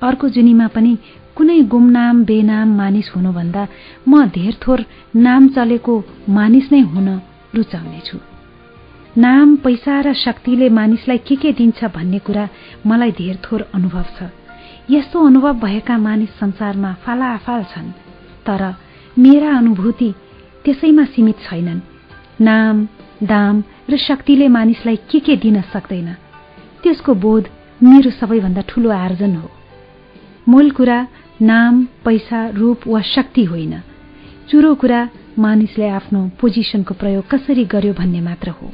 अर्को जुनीमा पनि कुनै गुमनाम बेनाम मानिस हुनुभन्दा म धेर थोर नाम चलेको मानिस नै हुन रुचाउनेछु। नाम पैसा र शक्तिले मानिसलाई के के दिन्छ भन्ने कुरा मलाई धेर थोर अनुभव छ। यस्तो अनुभव भएका मानिस संसारमा फालाफाल छन् तर मेरा अनुभूति त्यसैमा सीमित छैनन्। नाम दाम र शक्तिले मानिसलाई के के दिन सक्दैन त्यसको बोध मेरो सबैभन्दा ठूलो आर्जन हो। मूल कुरा नाम पैसा रूप वा शक्ति होइन। चुरो कुरा मानिसले आफ्नो पोजिसनको प्रयोग कसरी गर्यो भन्ने मात्र हो।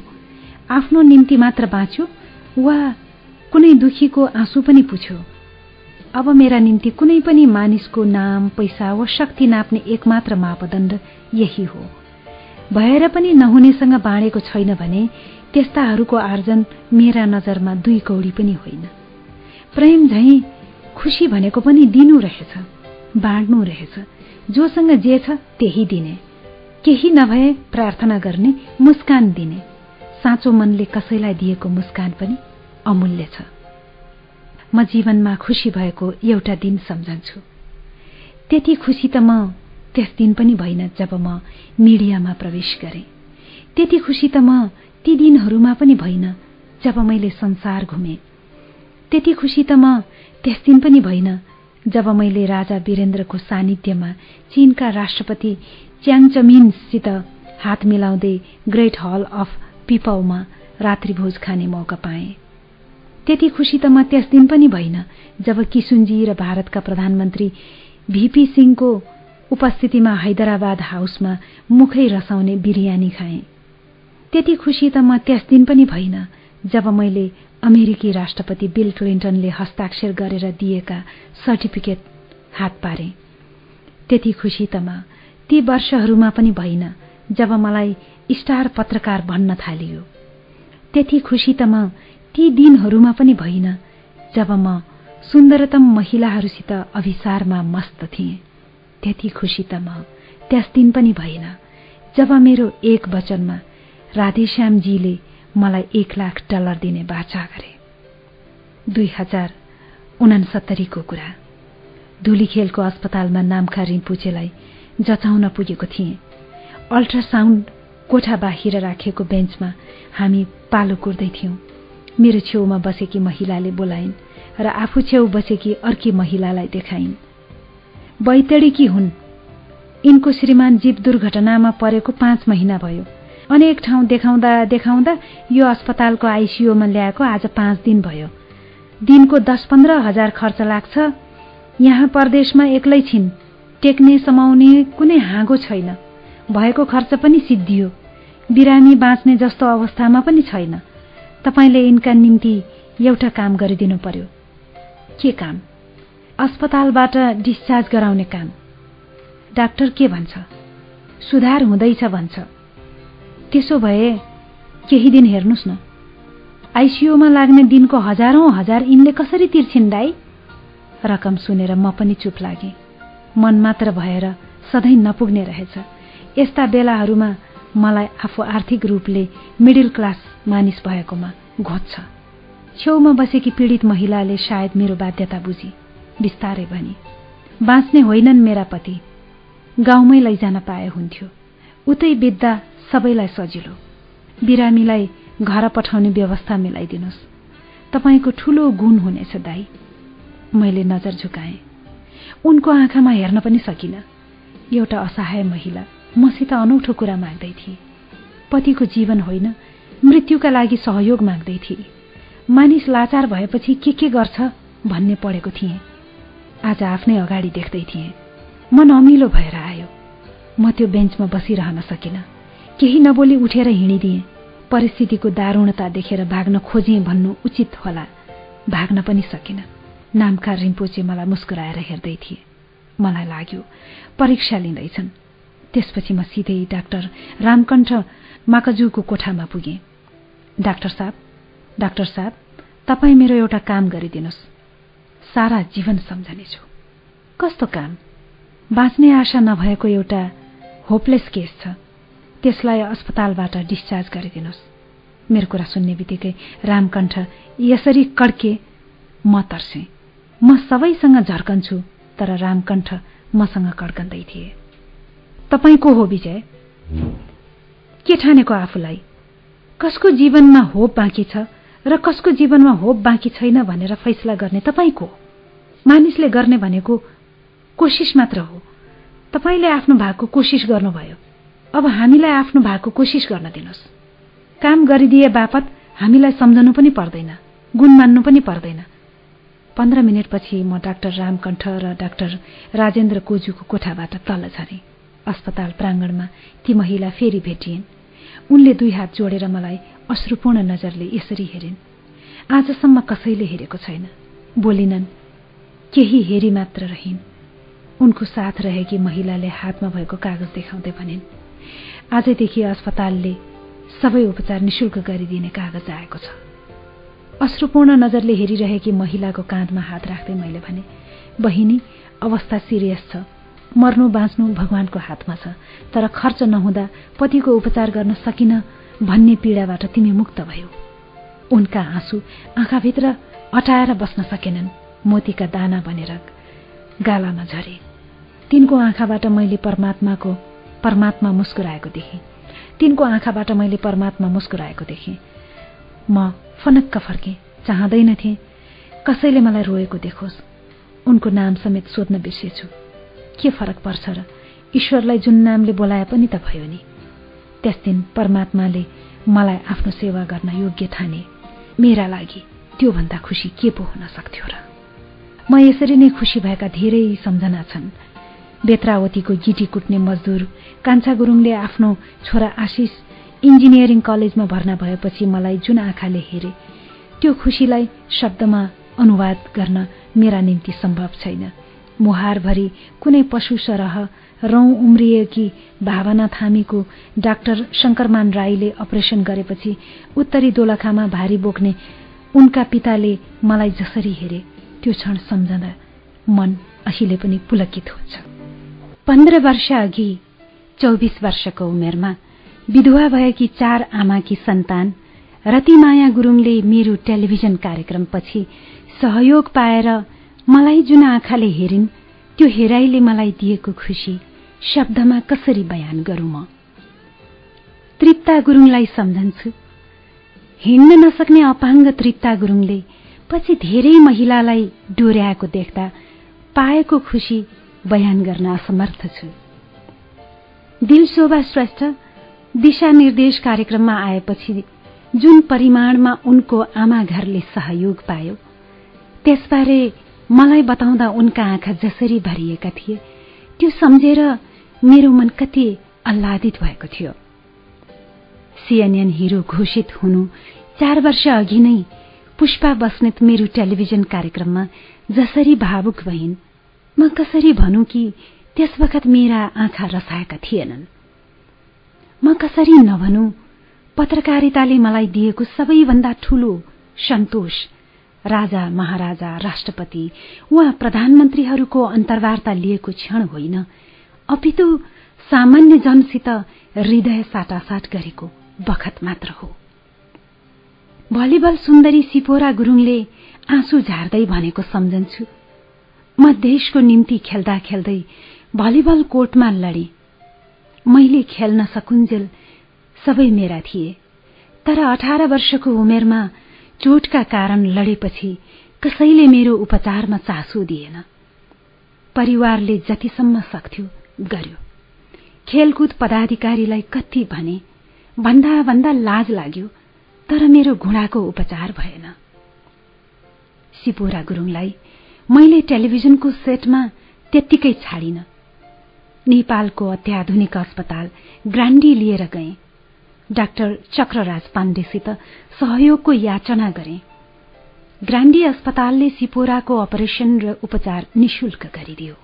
आफ्नो निम्ति मात्र बाँच्यो वा कुनै दुखीको आँसु पनि पुछ्यो। अब मेरा निम्ति कुनै पनि मानिसको नाम पैसा वा शक्ति नाप्ने एकमात्र मापदण्ड यही हो। भएर पनि नहुनेसँग बाँडेको छैन भने त्यस्ताहरूको आर्जन मेरा नजरमा दुई कौडी पनि होइन। प्रेम झैँ खुसी भनेको पनि दिनु रहेछ बाँड्नु रहेछ। जोसँग जे छ त्यही दिने। केही नभए प्रार्थना गर्ने मुस्कान दिने। साँचो मनले कसैलाई दिएको मुस्कान पनि अमूल्य छ। म जीवनमा खुसी भएको एउटा दिन सम्झन्छु। त्यति खुसी त म त्यस दिन पनि भइन जब म मिडियामा प्रवेश गरे। त्यति खुसी त म ती दिनहरूमा पनि भइन जब मैले संसार घुमे। त्यति खुसी त म त्यस दिन पनि भइन जब मैले राजा वीरेन्द्रको सानिध्यमा चीनका राष्ट्रपति च्याङचमिनसित हात मिलाउँदै ग्रेट हल अफ पिपाउमा रात्रिभोज खाने मौका पाए। त्यति खुसी त म त्यस दिन पनि भइन जब किसुनजी र भारतका प्रधानमन्त्री भीपी सिंहको उपस्थितिमा हैदराबाद हाउसमा मुखै रसाउने बिरयानी खाए। त्यति खुसी त म त्यस दिन पनि भइन जब मैले अमेरिकी राष्ट्रपति बिल क्लिन्टनले हस्ताक्षर गरेर दिएका सर्टिफिकेट हात पारे। त्यति खुसी त म ती वर्षहरूमा पनि भइन जब मलाई स्टार पत्रकार भन्न थालियो। त्यति खुसी त म ती दिनहरूमा पनि भइन जब म सुन्दरतम महिलाहरूसित अभिसारमा मस्त थिएँ। त्यति खुसी त म त्यस दिन पनि भएन जब मेरो एक वचनमा राधेश्यामजीले मलाई एक लाख डलर दिने बाचा गरे। दुई हजार उनासत्तरीको कुरा। धुलीखेलको अस्पतालमा नामखा रिम्पुचेलाई जचाउन पुगेको थिएँ। अल्ट्रासाउन्ड कोठा बाहिर राखेको बेन्चमा हामी पालो कुर्दै थियौं। मेरो छेउमा बसेकी महिलाले बोलाइन् र आफू छेउ बसेकी अर्की महिलालाई देखाइन्। बैतडीकी हुन्? यिनको श्रीमान जीव दुर्घटनामा परेको पाँच महिना भयो। अनेक ठाउँ देखाउँदा देखाउँदा यो अस्पतालको आइसियुमा ल्याएको आज पाँच दिन भयो। दिनको दस पन्ध्र हजार खर्च लाग्छ। यहाँ परदेशमा एक्लै छिन्। टेक्ने समाउने कुनै हाँगो छैन। भएको खर्च पनि सिद्धियो। बिरामी बाँच्ने जस्तो अवस्थामा पनि छैन। तपाईँले यिनका निम्ति एउटा काम गरिदिनु पर्यो। के काम? अस्पतालबाट डिस्चार्ज गराउने काम। डाक्टर के भन्छ? सुधार हुँदैछ भन्छ। त्यसो भए केही दिन हेर्नुहोस् न। आइसियुमा लाग्ने दिनको हजारौं हजार यिनले कसरी तिर्छिन् दाई? रकम सुनेर म पनि चुप लागे। मन मात्र भएर सधैँ नपुग्ने रहेछ। यस्ता बेलाहरूमा मलाई आफू आर्थिक रूपले मिडल क्लास मानिस भएकोमा घोज्छ छेउमा बसेकी पीडित महिलाले सायद मेरो बाध्यता बुझी। बिस्तारै भनी बाँच्ने होइनन् मेरा पति। गाउँमै लैजान पाए हुन्थ्यो। उतै बित्दा सबैलाई सजिलो। बिरामीलाई घर पठाउने व्यवस्था मिलाइदिनुहोस्। तपाईँको ठूलो गुण हुनेछ दाई। मैले नजर झुकाएँ। उनको आँखामा हेर्न पनि सकिन। एउटा असहाय महिला मसित अनौठो कुरा माग्दै थिए। पतिको जीवन होइन मृत्युका लागि सहयोग माग्दै थिए। मानिस लाचार भएपछि के के गर्छ भन्ने पढेको थिएँ। आज आफ्नै अगाडि देख्दै थिएँ। म नमिलो भएर आयो। म त्यो बेन्चमा बसिरहन सकिनँ। केही नबोली उठेर हिँडिदिएँ। परिस्थितिको दारूणता देखेर भाग्न खोजेँ भन्नु उचित होला। भाग्न पनि सकिनँ। नामका रिम्पोचे मलाई मुस्कुराएर हेर्दै थिए। मलाई लाग्यो परीक्षा लिँदैछन्। त्यसपछि म सिधै डाक्टर रामकण्ठ माकजुको कोठामा पुगेँ। डाक्टर साहब डाक्टर साहब तपाईँ मेरो एउटा काम गरिदिनुहोस्। सारा जीवन सम्झनेछु। कस्तो काम? बाँच्ने आशा नभएको एउटा होपलेस केस छ। त्यसलाई अस्पतालबाट डिस्चार्ज गरिदिनुहोस् मेरो कुरा सुन्ने बित्तिकै रामकण्ठ यसरी कड्के म तर्सेँ। म सबैसँग झर्कन्छु। तर रामकण्ठ मसँग कड्कन्दै थिए। तपाईँ को हो विजय? के ठानेको आफूलाई? कसको जीवनमा होप बाँकी छ र कसको जीवनमा होप बाँकी छैन भनेर फैसला गर्ने तपाईँको? मानिसले गर्ने भनेको कोसिस मात्र हो। तपाईँले आफ्नो भागको कोसिस गर्नुभयो। अब हामीलाई आफ्नो भागको कोसिस गर्न दिनुहोस्। काम गरिदिए बापत हामीलाई सम्झनु पनि पर्दैन गुण मान्नु पनि पर्दैन। पन्ध्र मिनटपछि म डाक्टर रामकण्ठ र डाक्टर राजेन्द्र कोजुको कोठाबाट तल झरेँ। अस्पताल प्राङ्गणमा ती महिला फेरि भेटिएन् उनले दुई हात जोडेर मलाई अश्रुपूर्ण नजरले यसरी हेरिन्। आजसम्म कसैले हेरेको छैन। बोलिनन् केही हेरी मात्र रहिन्। उनको साथ रहेकी महिलाले हातमा भएको कागज देखाउँदै भनिन् आजदेखि अस्पतालले सबै उपचार निशुल्क गरिदिने कागज आएको छ। अश्रुपूर्ण नजरले हेरिरहेकी महिलाको काँधमा हात राख्दै मैले भने बहिनी अवस्था सिरियस छ। मर्नु बाँच्नु भगवानको हातमा छ। तर खर्च नहुँदा पतिको उपचार गर्न सकिन भन्ने पीडाबाट तिमी मुक्त भयो। उनका आँसु आँखाभित्र अटाएर बस्न सकेनन्। मोतीका दाना बनेर गालामा झरे। तिनको आँखाबाट मैले परमात्माको परमात्मा मुस्कुराएको देखेँ। तिनको आँखाबाट मैले परमात्मा मुस्कुराएको देखेँ। म फनक्क फर्केँ चाहँदैनथे कसैले मलाई रोएको देखोस्। उनको नाम समेत सोध्न बिर्सेछु। के फरक पर्छ र ईश्वरलाई जुन नामले बोलाए पनि त भयो नि। त्यस दिन परमात्माले मलाई आफ्नो सेवा गर्न योग्य ठाने। मेरा लागि त्योभन्दा खुसी के पो हुन सक्थ्यो र? म यसरी नै खुसी भएका धेरै सम्झना छन्। बेत्रावतीको गिटी कुट्ने मजदुर कान्छा गुरुङले आफ्नो छोरा आशिष इन्जिनियरिङ कलेजमा भर्ना भएपछि मलाई जुन आँखाले हेरे त्यो खुसीलाई शब्दमा अनुवाद गर्न मेरा निम्ति सम्भव छैन। मुहारभरि कुनै पशु सरह रौं उम्रिएकी भावना थामीको डाक्टर शङ्करमान राईले अपरेसन गरेपछि उत्तरी दोलखामा भारी बोक्ने उनका पिताले मलाई जसरी हेरे त्यो क्षण सम्झँदा मन अहिले पनि पुलकित हुन्छ। पन्ध्र वर्ष अघि चौबिस वर्षको उमेरमा विधवा भएकी चार आमाकी सन्तान रतिमाया गुरूङले मेरो टेलिभिजन कार्यक्रमपछि सहयोग पाएर मलाई जुन आँखाले हेरिन् त्यो हेराइले मलाई दिएको खुसी शब्दमा कसरी बयान गरौँ म? तृप्ता गुरुङलाई सम्झन्छु। हिँड्न नसक्ने अपाङ्ग तृप्ता गुरुङले पछि धेरै महिलालाई डोर्याएको देख्दा पाएको खुसी बयान गर्न असमर्थ छु। दिलशोभा श्रेष्ठ दिशानिर्देश कार्यक्रममा आएपछि जुन परिमाणमा उनको आमा घरले सहयोग पायो त्यसबारे मलाई बताउँदा उनका आँखा जसरी भरिएका थिए त्यो सम्झेर मेरो मन कति आह्लादित भएको थियो। सिएनएन हिरो घोषित हुनु चार वर्ष अघि नै पुष्पा बस्नेत मेरो टेलिभिजन कार्यक्रममा जसरी भावुक भइन् म कसरी भनौँ कि त्यस वखत मेरा आँखा रसाएका थिएनन्? म कसरी नभनौँ? पत्रकारिताले मलाई दिएको सबैभन्दा ठूलो सन्तोष राजा महाराजा राष्ट्रपति वा प्रधानमन्त्रीहरूको अन्तर्वार्ता लिएको क्षण होइन। अपितु सामान्य जनसित हृदय साटासाट गरेको बखत मात्र हो। भलिबल सुन्दरी सिपोरा गुरुङले आँसु झार्दै भनेको सम्झन्छु। म देशको निम्ति खेल्दा खेल्दै भलिबल कोर्टमा लडे। मैले खेल्न सकुन्जेल सबै मेरा थिए। तर अठार वर्षको उमेरमा चोटका कारण लडेपछि कसैले मेरो उपचारमा चासो दिएन। परिवारले जतिसम्म सक्थ्यो गर्यो। खेलकुद पदाधिकारीलाई कति भने भन्दा भन्दा लाज लाग्यो तर मेरो घुँडाको उपचार भएन। सिपोरा गुरूङलाई मैले टेलिभिजनको सेटमा त्यत्तिकै छाडिन। नेपालको अत्याधुनिक अस्पताल ग्रान्डी लिएर गए। डाक्टर चक्रराज पाण्डेसित सहयोगको याचना गरे। ग्रान्डी अस्पतालले सिपोराको अपरेशन र उपचार निशुल्क गरिदियो।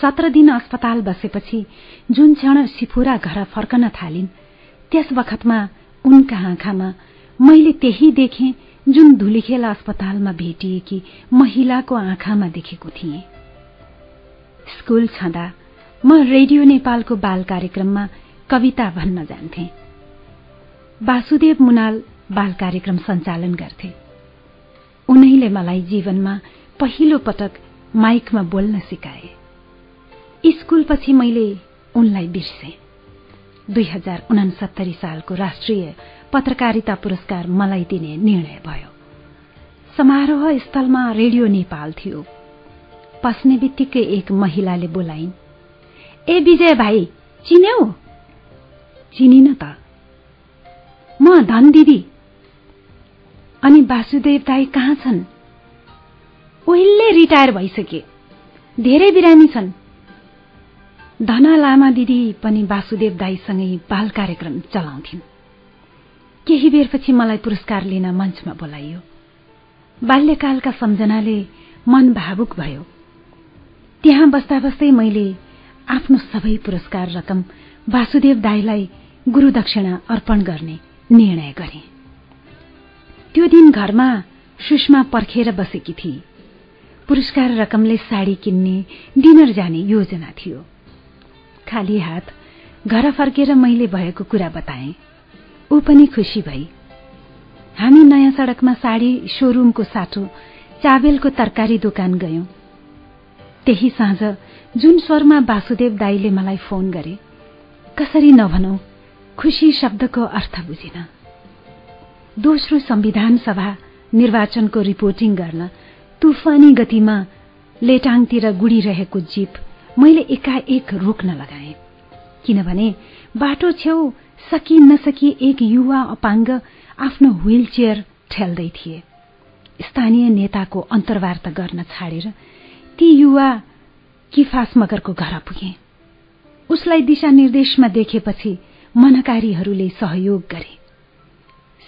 सत्र दिन अस्पताल बसेपछि जुन क्षण सिफुरा घर फर्कन थालिन् त्यस बखतमा उनका आँखामा मैले त्यही देखेँ जुन धुलीखेल अस्पतालमा भेटिएकी महिलाको आँखामा देखेको थिएँ। स्कूल छँदा म रेडियो नेपालको बाल कार्यक्रममा कविता भन्न जान्थे। वासुदेव मुनाल बाल कार्यक्रम सञ्चालन गर्थे। उनैले मलाई जीवनमा पहिलो पटक माइकमा बोल्न सिकाए। स्कूलपछि मैले उनलाई बिर्से। दुई हजार उनासत्तरी सालको राष्ट्रिय पत्रकारिता पुरस्कार मलाई दिने निर्णय भयो। समारोह स्थलमा रेडियो नेपाल थियो। पस्ने बित्तिकै एक महिलाले बोलाइन् ए विजय भाइ चिन्यौ? चिनिन त। म धन दिदी। अनि वासुदेव दाई कहाँ छन्? उहिले रिटायर भइसके। धेरै बिरामी छन्। धना लामा दिदी पनि वासुदेव दाईसँगै बाल कार्यक्रम चलाउँथिन्। केही बेरपछि मलाई पुरस्कार लिन मञ्चमा बोलाइयो। बाल्यकालका सम्झनाले मन भावुक भयो। त्यहाँ बस्दा बस्दै मैले आफ्नो सबै पुरस्कार रकम वासुदेव दाईलाई गुरूदक्षिणा अर्पण गर्ने निर्णय गरे। त्यो दिन घरमा सुषमा पर्खेर बसेकी थिए पुरस्कार रकमले साडी किन्ने डिनर जाने योजना थियो। खाली हात घर फर्केर मैले भएको कुरा बताए। ऊ पनि खुसी भई। हामी नयाँ सड़कमा साडी सोरूमको साटो चाबेलको तरकारी दोकान गयौं। त्यही साँझ जुन स्वरमा वासुदेव दाईले मलाई फोन गरे कसरी नभनौ खुशी शब्दको अर्थ बुझिन। दोस्रो संविधान सभा निर्वाचनको रिपोर्टिङ गर्न तुफानी गतिमा लेटाङतिर गुडिरहेको जीप मैले एकाएक रोक्न लगाए। किनभने बाटो छेउ सकि नसकी एक युवा अपाङ्ग आफ्नो व्हील चेयर ठेल्दै थिए। स्थानीय नेताको अन्तर्वार्ता गर्न छाडेर ती युवा किफास मगरको घर पुगे। उसलाई दिशानिर्देशमा देखेपछि मनकारीहरूले सहयोग गरे।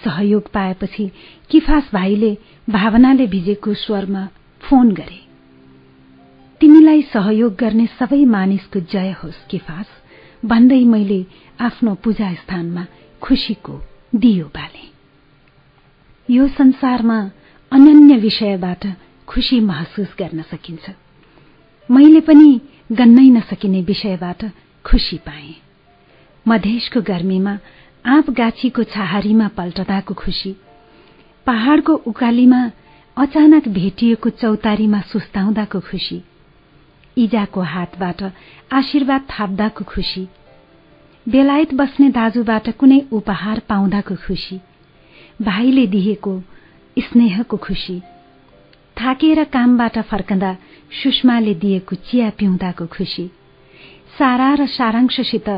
सहयोग पाएपछि किफास भाइले भावनाले भिजेको स्वरमा फोन गरे। तिमीलाई सहयोग गर्ने सबै मानिसको जय होस् किफास भन्दै मैले आफ्नो पूजा स्थानमा खुशीको दियो बाले। यो संसारमा अनन्य विषयबाट खुशी महसुस गर्न सकिन्छ। मैले पनि गन्नै नसकिने विषयबाट खुशी पाए। मधेसको गर्मीमा आँप गाछीको छाहारीमा पल्टदाको खुशी पहाड़को उकालीमा अचानक भेटिएको चौतारीमा सुस्ताउँदाको खुशी इजाको हातबाट आशीर्वाद थाप्दाको खुशी बेलायत बस्ने दाजुबाट कुनै उपहार पाउँदाको खुशी भाइले दिएको स्नेहको खुशी थाकेर कामबाट फर्कँदा सुषमाले दिएको चिया पिउँदाको खुशी सारा र सारांशसित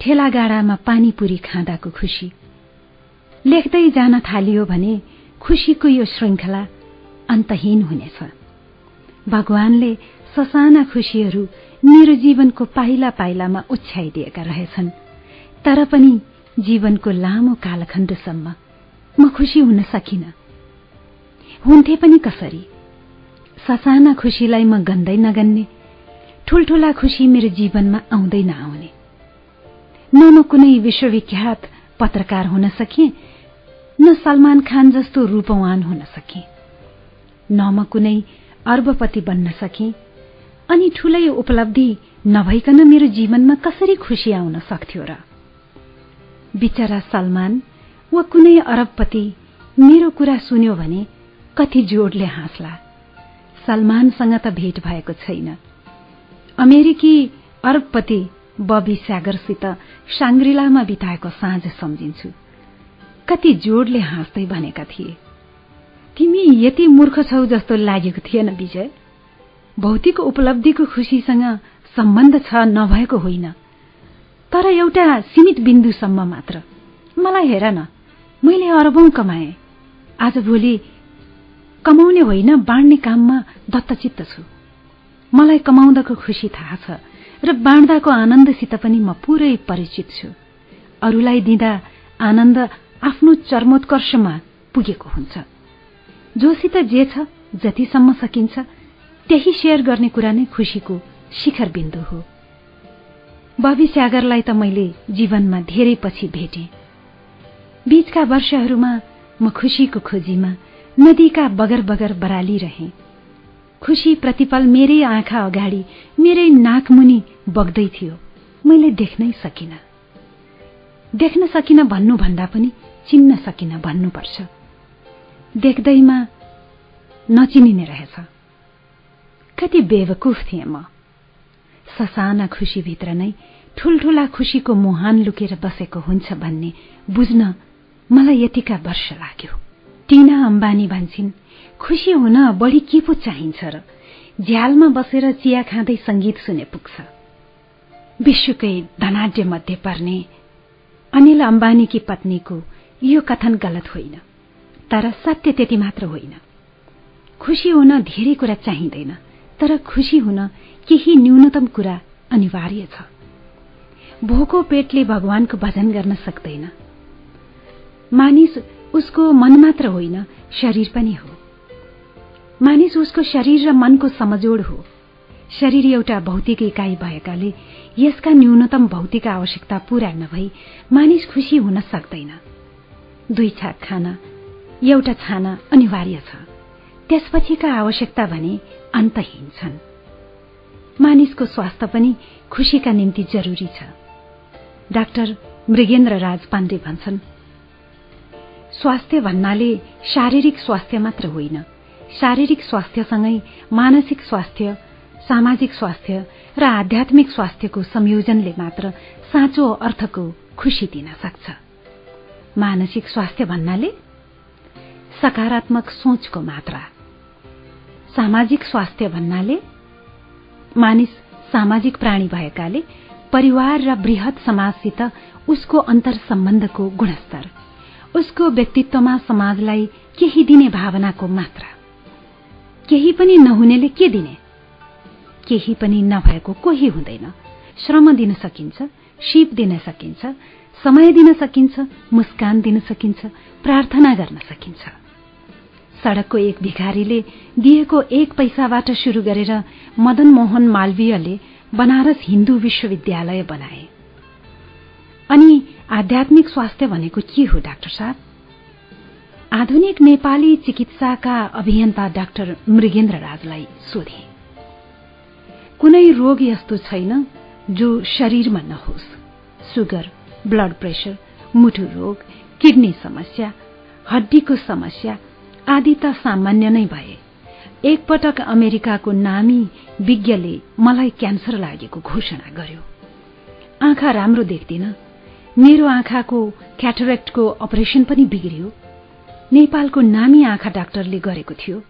ठेलागाडामा पानीपुरी खाँदाको खुशी। लेख्दै जान थालियो भने खुशीको यो श्रृङ्खला अन्तहीन हुनेछ। भगवानले ससाना खुशीहरू मेरो जीवनको पाइला पाइलामा उछ्याइदिएका रहेछन्। तर पनि जीवनको लामो कालखण्डसम्म म खुशी हुन सकिन। हुन्थे पनि कसरी? ससाना खुशीलाई म गन्दै नगन्ने ठूल्ठूला खुशी मेरो जीवनमा आउँदै नआउने। न म कुनै विश्वविख्यात पत्रकार हुन सके न सलमान खान जस्तो रूपवान हुन सके न म कुनै अर्बपति बन्न सके अनि ठूलै उपलब्धि नभइकन मेरो जीवनमा कसरी खुशी आउन सक्थ्यो र? बिचरा सलमान वा कुनै अरबपति मेरो कुरा सुन्यो भने कति जोडले हाँस्ला। सलमानसँग त भेट भएको छैन। अमेरिकी अरबपति बबी स्यागरसित साङ्ग्रिलामा बिताएको साँझ सम्झिन्छु। कति जोडले हाँस्दै भनेका थिए। तिमी यति मूर्ख छौ जस्तो लागेको थिएन विजय। भौतिक उपलब्धिको खुसीसँग सम्बन्ध छ नभएको होइन। तर एउटा सीमित बिन्दुसम्म मात्र। मलाई हेर न मैले अरबौं कमाए। आजभोलि कमाउने होइन बाँड्ने काममा दत्तचित्त छु। मलाई कमाउँदाको खुसी थाहा छ र बाँड्दाको आनन्दसित पनि म पूरै परिचित छु। अरूलाई दिँदा आनन्द आफ्नो चर्मोत्कर्षमा पुगेको हुन्छ। जोसित जे छ जतिसम्म सकिन्छ त्यही शेयर गर्ने कुरा नै खुसीको शिखर बिन्दु हो। बबी स्यागरलाई त मैले जीवनमा धेरै पछि भेटे। बीचका वर्षहरूमा म खुसीको खोजीमा नदीका बगर बगर बरालिरहे। खुशी प्रतिपल मेरै आँखा अगाडि मेरै नाकमुनि बग्दै थियो। मैले देख्नै सकिन। देख्न सकिन भन्नुभन्दा पनि चिन्न सकिन भन्नुपर्छ। देख्दैमा नचिनिने रहेछ। कति बेवकुफ थिएँ म। ससाना खुशीभित्र नै ठूल्ठूला खुशीको मुहान लुकेर बसेको हुन्छ भन्ने बुझ्न मलाई यतिका वर्ष लाग्यो। टिना अम्बानी भन्छन् खुसी हुन बढी के पो चाहिन्छ र? झ्यालमा बसेर चिया खाँदै संगीत सुने पुग्छ। विश्वकै धनाढ्य मध्ये पर्ने। अनिल अम्बानीकी पत्नीको यो कथन गलत होइन तर सत्य त्यति मात्र होइन। खुसी हुन धेरै कुरा चाहिँदैन। तर खुसी हुन केही न्यूनतम कुरा अनिवार्य छ। भोको पेटले भगवानको भजन गर्न सक्दैन। मानिस उसको मन मात्र होइन शरीर पनि हो। मानिस उसको शरीर र मनको समजोड हो। शरीर एउटा भौतिक इकाइ भएकाले यसका न्यूनतम भौतिक आवश्यकता पूरा नभई मानिस खुसी हुन सक्दैन। दुई छाक खाना एउटा छाना अनिवार्य छ। त्यसपछिका आवश्यकता भने अन्तहीन छन् मानिसको स्वास्थ्य पनि खुशीका निम्ति जरूरी छ। डाक्टर मृगेन्द्र राज पाण्डे भन्छन् स्वास्थ्य भन्नाले शारीरिक स्वास्थ्य मात्र होइन। शारीरिक स्वास्थ्यसँगै मानसिक स्वास्थ्य सामाजिक स्वास्थ्य र आध्यात्मिक स्वास्थ्यको संयोजनले मात्र साँचो अर्थको खुशी दिन सक्छ। मानसिक स्वास्थ्य भन्नाले सकारात्मक सोचको मात्रा। सामाजिक स्वास्थ्य भन्नाले मानिस सामाजिक प्राणी भएकाले परिवार र वृहत समाजसित उसको अन्तर सम्बन्धको गुणस्तर उसको व्यक्तित्वमा समाजलाई केही दिने भावनाको मात्रा केही पनि नहुनेले के दिने? केही पनि नभएको कोही हुँदैन। श्रम दिन सकिन्छ शिव दिन सकिन्छ समय दिन सकिन्छ मुस्कान दिन सकिन्छ प्रार्थना गर्न सकिन्छ। सड़कको एक भिखारीले दिएको एक पैसाबाट शुरू गरेर मदन मोहन मालवीयले बनारस हिन्दू विश्वविद्यालय बनाए। अनि आध्यात्मिक स्वास्थ्य भनेको के हो डाक्टर साहब? आधुनिक नेपाली चिकित्साका अभियन्ता डाक्टर मृगेन्द्र राजलाई सोधे। कुनै रोग यस्तो छैन जो शरीरमा नहोस्। सुगर ब्लड प्रेशर मुटु रोग किडनी समस्या हड्डीको समस्या आदि त सामान्य नै भए। एकपटक अमेरिकाको नामी विज्ञले मलाई क्यान्सर लागेको घोषणा गर्यो। आँखा राम्रो देख्दिन। मेरो आँखाको क्याटरेक्टको अपरेसन पनि बिग्रियो। नेपालको नामी आँखा डाक्टरले गरेको थियो।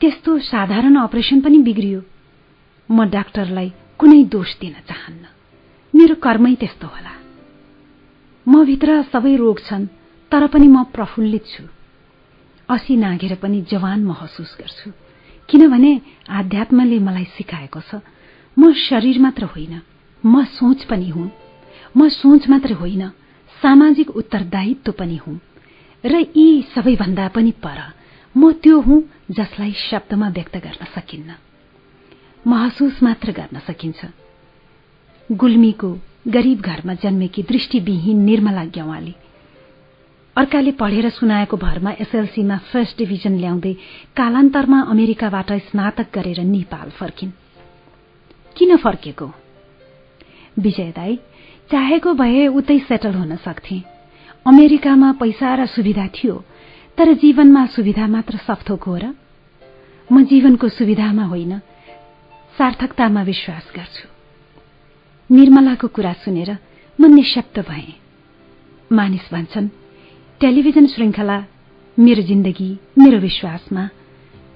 त्यस्तो साधारण अपरेसन पनि बिग्रियो। म डाक्टरलाई कुनै दोष दिन चाहन्न। मेरो कर्मै त्यस्तो होला। म भित्र सबै रोग छन् तर पनि म प्रफुल्लित छु। असी नागेर पनि जवान महसुस गर्छु। किनभने आध्यात्मले मलाई सिकाएको छ म शरीर मात्र होइन म सोच पनि हुँ। म सोच मात्र होइन सामाजिक उत्तरदायित्व पनि हुँ। र यी सबैभन्दा पनि पर म त्यो हुँ जसलाई शब्दमा व्यक्त गर्न सकिन्न। महसुस मात्र गर्न सकिन्छ। गुल्मीको गरीब घरमा जन्मेकी दृष्टिविहीन निर्मला ग्यावाली अर्काले पढेर सुनाएको भरमा एसएलसीमा फर्स्ट डिभिजन ल्याउँदै कालान्तरमा अमेरिकाबाट स्नातक गरेर नेपाल फर्किन्। किन फर्केको? विजय दाई चाहेको भए उतै सेटल हुन सक्थे। अमेरिकामा पैसा र सुविधा थियो तर जीवनमा सुविधा मात्र सफ्थोक हो र? म जीवनको सुविधामा होइन सार्थकतामा विश्वास गर्छु। निर्मलाको कुरा सुनेर म निशब्द भए। मानिस भन्छन् टेलिभिजन श्रृङ्खला मेरो जिन्दगी मेरो विश्वासमा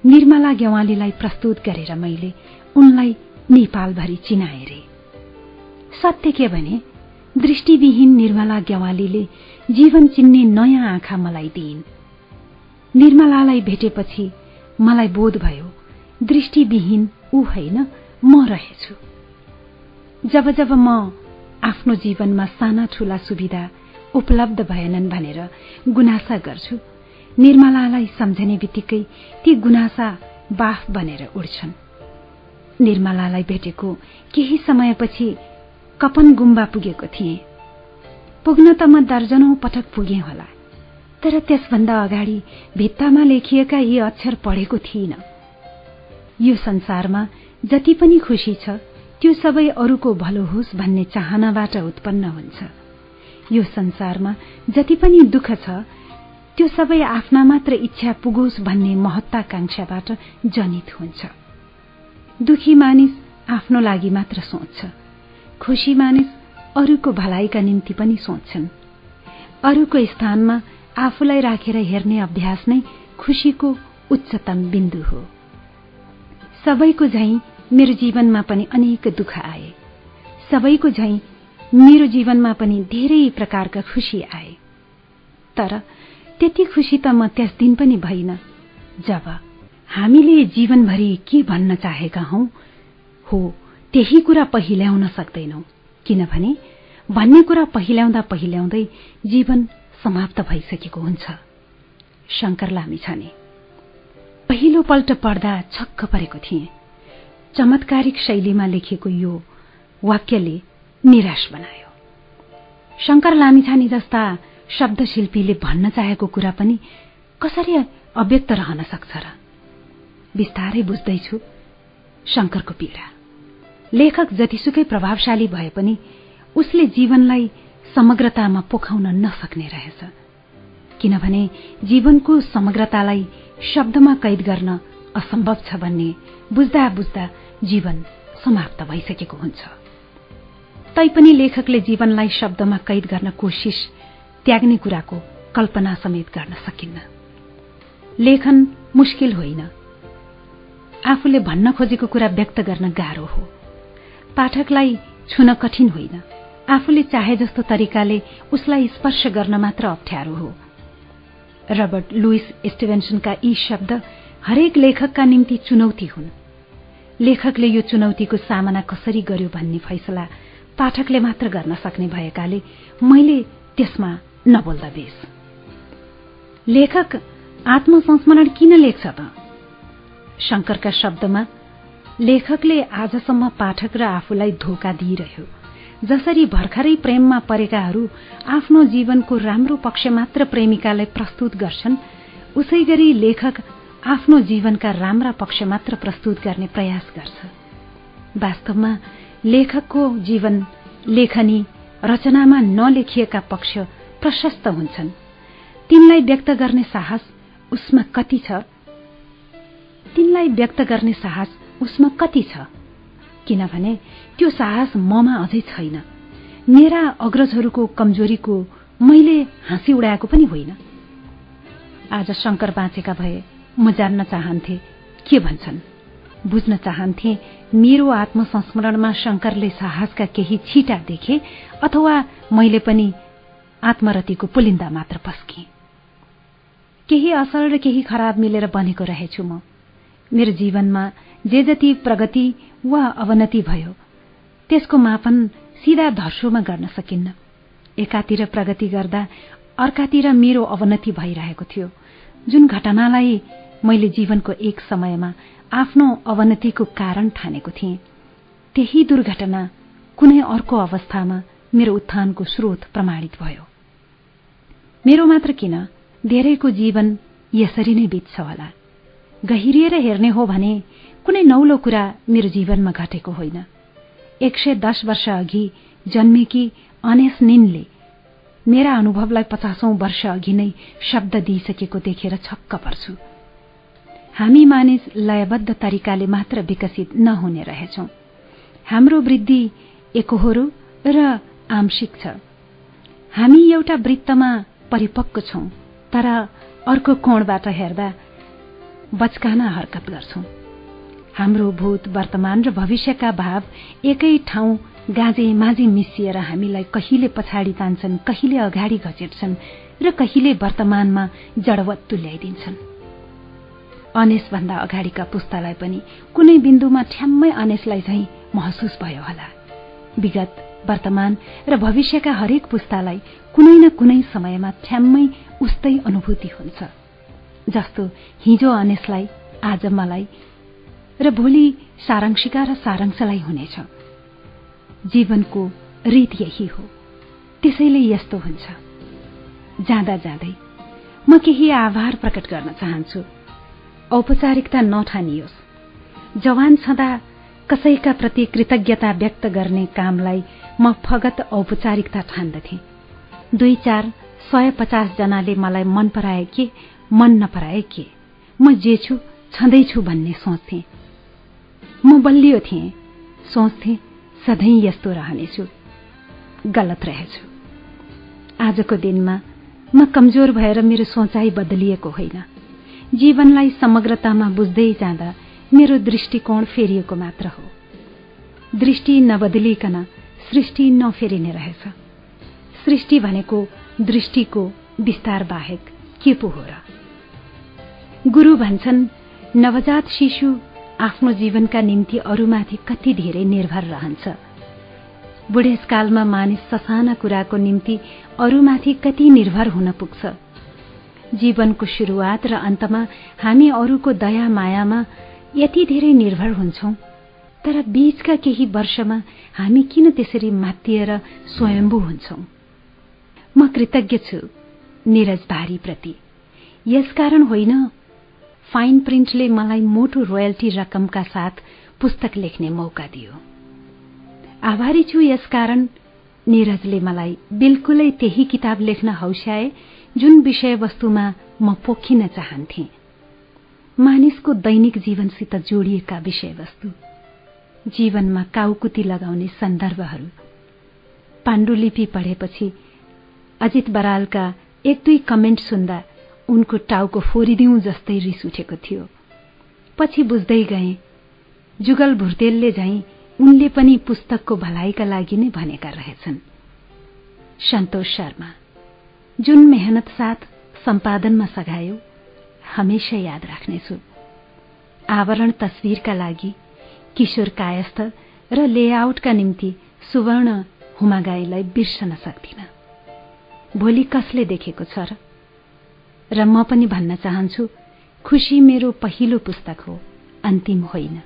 निर्मला गेवालीलाई प्रस्तुत गरेर मैले उनलाई नेपालभरि चिनाए रे। सत्य के भने दृष्टिविहीन निर्मला गेवालीले जीवन चिन्ने नयाँ आँखा मलाई दिइन्। निर्मलालाई भेटेपछि मलाई बोध भयो दृष्टिविहीन ऊ होइन म रहेछु। जब जब म आफ्नो जीवनमा साना ठूला सुविधा उपलब्ध भएनन् भनेर गुनासा गर्छु। निर्मलालाई सम्झने बित्तिकै ती गुनासा बाफ बनेर उड्छन् निर्मलालाई भेटेको केही समयपछि कपन गुम्बा पुगेको थिएँ। पुग्न त म दर्जनौं पटक पुगेँ होला तर त्यसभन्दा अगाडि भित्तामा लेखिएका यी अक्षर पढेको थिइन। यो संसारमा जति पनि खुशी छ त्यो सबै अरूको भलो होस् भन्ने चाहनाबाट उत्पन्न हुन्छ। यो संसारमा जति पनि दुःख छ त्यो सबै आफ्ना मात्र इच्छा पुगोस् भन्ने महत्वाकांक्षाबाट जनित हुन्छ। दुखी मानिस आफ्नो लागि मात्र सोच्छ। खुशी मानिस अरूको भलाइका निम्ति पनि सोच्छन्। अरूको स्थानमा आफूलाई राखेर हेर्ने अभ्यास नै खुशीको उच्चतम बिन्दु हो। सबैको झैं मेरो जीवनमा पनि अनेक दुःख आए। सबैको झैं मेरो जीवनमा पनि धेरै प्रकारका खुशी आए। तर त्यति खुशी त म त्यस दिन पनि भइन जब हामीले जीवनभरि के भन्न चाहेका हौ हो त्यही कुरा पहिल्याउन सक्दैनौ किनभने भन्ने कुरा पहिल्याउँदा पहिल्याउँदै जीवन समाप्त भइसकेको हुन्छ। शंकर लामी छाने। पहिलो पल्ट पढ्दा छक्क परेको थिए। चमत्कारिक शैलीमा लेखिएको यो वाक्यले निराश बनायो। शंकर लामिछाने जस्ता शब्दशिल्पीले भन्न चाहेको कुरा पनि कसरी अव्यक्त रहन सक्छ र? बिस्तारै बुझ्दैछु शंकरको पीड़ा। लेखक जतिसुकै प्रभावशाली भए पनि उसले जीवनलाई समग्रतामा पोखाउन नसक्ने रहेछ। किनभने जीवनको समग्रतालाई शब्दमा कैद गर्न असम्भव छ भन्ने बुझ्दा बुझ्दा जीवन समाप्त भइसकेको हुन्छ। तैपनि लेखकले जीवनलाई शब्दमा कैद गर्न कोशिश त्याग्ने कुराको कल्पना समेत गर्न सकिन्न। लेखन मुस्किल होइन। आफूले भन्न खोजेको कुरा व्यक्त गर्न गाह्रो हो। पाठकलाई छुन कठिन होइन। आफूले चाहे जस्तो तरिकाले उसलाई स्पर्श गर्न मात्र अप्ठ्यारो हो। रबर्ट लुइस स्टिभेन्सनका यी शब्द हरेक लेखकका निम्ति चुनौती हुन्। लेखकले यो चुनौतीको सामना कसरी गर्यो भन्ने फैसला पाठकले मात्र गर्न सक्ने भएकाले मैले त्यसमा नबोल्दा बेस। लेखक आत्मसंस्मरण किन लेख्छ त? शंकरका शब्दमा लेखकले आजसम्म पाठक र आफूलाई धोका दिइरह्यो जसरी भर्खरै प्रेममा परेकाहरू आफ्नो जीवनको राम्रो पक्ष मात्र प्रेमिकालाई प्रस्तुत गर्छन् उसै गरी लेखक आफ्नो जीवनका राम्रा पक्ष मात्र प्रस्तुत गर्ने प्रयास गर्छ। वास्तवमा लेखकको जीवन लेखनी रचनामा नलेखिएका पक्ष प्रशस्त हुन्छन्। तिनलाई व्यक्त गर्ने साहस उसमा कति छ? तिनलाई व्यक्त गर्ने साहस उसमा कति छ? किनभने त्यो साहस ममा अझै छैन। मेरा अग्रजहरूको कमजोरीको मैले हाँसी उडाएको पनि होइन। आज शंकर बाँचेका भए म जान्न चाहन्थे के भन्छन्? बुझ्न चाहन्थे मेरो आत्मसंस्मरणमा शंकरले साहसका केही छिटा देखे अथवा मैले पनि आत्मरतिको पुलिन्दा मात्र पस्के। केही असल र केही खराब मिलेर बनेको रहेछु म। मेरो जीवनमा जे जति प्रगति वा अवनति भयो त्यसको मापन सिधा धर्सोमा गर्न सकिन्न। एकातिर प्रगति गर्दा अर्कातिर मेरो अवनति भइरहेको थियो जुन घटनालाई मैले जीवनको एक समयमा आफ्नो अवनतिको कारण ठानेको थिएँ। त्यही दुर्घटना कुनै अर्को अवस्थामा मेरो उत्थानको स्रोत प्रमाणित भयो। मेरो मात्र किन धेरैको जीवन यसरी नै बित्छ होला। गहिरिएर हेर्ने हो भने कुनै नौलो कुरा मेरो जीवनमा घटेको होइन। एक सय दश वर्ष अघि जन्मेकी अनेस निनले मेरा अनुभवलाई पचासौं वर्ष अघि नै शब्द दिइसकेको देखेर छक्क पर्छु। हामी मानिस लयबद्ध तरिकाले मात्र विकसित नहुने रहेछौ। हाम्रो वृद्धि एकहोरो र आंशिक छ। हामी एउटा वृत्तमा परिपक्व छौं तर अर्को कोणबाट हेर्दा बचकाना हरकत गर्छौं। हाम्रो भूत वर्तमान र भविष्यका भाव एकै ठाउँ गाजे माझे मिसिएर हामीलाई कहिले पछाडि तान्छन् कहिले अगाडि घचेट्छन् र कहिले वर्तमानमा जडवत तुल्याइदिन्छन् अनेसभन्दा अगाडिका पुस्तालाई पनि कुनै बिन्दुमा ठ्याम्मै अनेसलाई झैं महसुस भयो होला। विगत वर्तमान र भविष्यका हरेक पुस्तालाई कुनै न कुनै समयमा ठ्याम्मै उस्तै अनुभूति हुन्छ। जस्तो हिजो अनेसलाई आज मलाई र भोलि सारांशिका र सारांशलाई हुनेछ। जीवनको रीत यही हो। त्यसैले यस्तो हुन्छ। जाँदा जाँदै म केही आभार प्रकट गर्न चाहन्छु। औपचारिकता नठानियोस्। जवान छँदा कसैका प्रति कृतज्ञता व्यक्त गर्ने कामलाई म फगत औपचारिकता ठान्दथे। दुई चार सय पचास जनाले मलाई मन पराए के मन नपराए के? म जे छु छँदैछु भन्ने सोच्थे। म बलियो थिएँ। सोच्थे सधैँ यस्तो रहनेछु। गलत रहेछु। आजको दिनमा म कमजोर भएर मेरो सोचाइ बदलिएको होइन। जीवनलाई समग्रतामा बुझ्दै जाँदा मेरो दृष्टिकोण फेरिएको मात्र हो। दृष्टि नबदलिकन सृष्टि नफेरिने रहेछ। सृष्टि भनेको दृष्टिको विस्तार बाहेक के पो हो र? गुरु भन्छन् नवजात शिशु आफ्नो जीवनका निम्ति अरूमाथि कति धेरै निर्भर रहन्छ। बुढेसकालमा मानिस ससाना कुराको निम्ति अरूमाथि कति निर्भर हुन पुग्छ। जीवनको शुरूआत र अन्तमा हामी अरूको दया मायामा यति धेरै निर्भर हुन्छौं। तर बीचका केही वर्षमा हामी किन त्यसरी मातिएर स्वयम्भू हुन्छौं? म कृतज्ञ छु निरज प्रति यसकारण होइन फाइन प्रिन्टले मलाई मोटो रोयल्टी रकमका साथ पुस्तक लेख्ने मौका दियो। आभारी छु यसकारण निरजले मलाई बिल्कुलै त्यही किताब लेख्न हौस्याए जुन विषयवस्तुमा म पोखिन चाहन्थे मानिसको दैनिक जीवनसित जोडिएका विषयवस्तु जीवनमा काउकुती लगाउने सन्दर्भहरू। पाण्डुलिपि पढेपछि अजित बरालका एक दुई कमेन्ट सुन्दा उनको टाउको फोरिदिउँ जस्तै रिस उठेको थियो। पछि बुझ्दै गए जुगल भुर्तेलले झैं उनले पनि पुस्तकको भलाइका लागि नै भनेका रहेछन्। सन्तोष शर्मा। जुन मेहनत साथ सम्पादनमा सघायो हमेशा याद राख्नेछु। आवरण तस्विरका लागि किशोर कायस्थ र लेआउटका निम्ति सुवर्ण हुमागाईलाई बिर्सन सक्दिन। भोलि कसले देखेको छ र? म पनि भन्न चाहन्छु खुशी मेरो पहिलो पुस्तक हो अन्तिम होइन।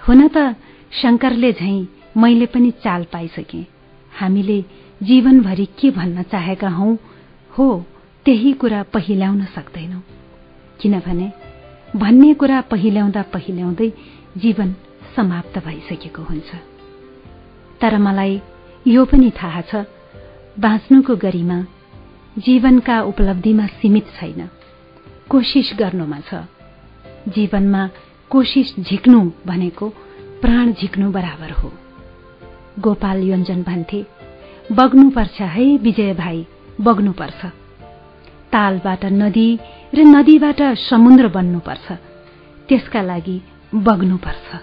हुन त शंकरले झैं मैले पनि चाल पाइसके। हामीले जीवनभरि के भन्न चाहेका हौ हो त्यही कुरा पहिल्याउन सक्दैनौ। किनभने भन्ने कुरा पहिल्याउँदा पहिल्याउँदै जीवन समाप्त भइसकेको हुन्छ। तर मलाई यो पनि थाहा छ बाँच्नुको गरिमा जीवनका उपलब्धिमा सीमित छैन। कोशिश गर्नुमा छ। जीवनमा कोशिश झिक्नु भनेको प्राण झिक्नु बराबर हो। गोपाल योञ्जन भन्थे बग्नुपर्छ है विजय भाइ। बग्नुपर्छ। तालबाट नदी र नदीबाट समुद्र बन्नुपर्छ। त्यसका लागि बग्नुपर्छ।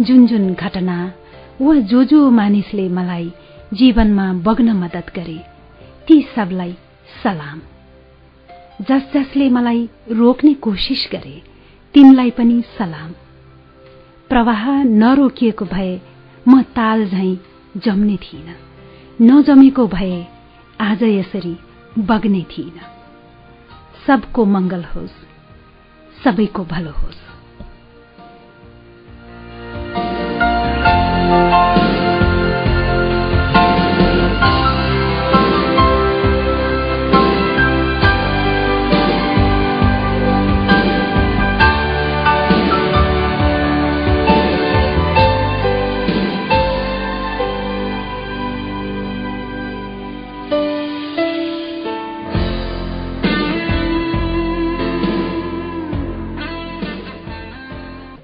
जुन जुन घटना वा जो जो मानिसले मलाई जीवनमा बग्न मद्दत गरे ती सबलाई सलाम। जस जसले मलाई रोक्ने कोशिश गरे तिनलाई पनि सलाम। प्रवाह नरोकिएको भए म ताल झैं जम्ने थिइन। नजमेको भए आज यसरी बग्ने थिइन। सबको मंगल होस् सबैको भलो होस्।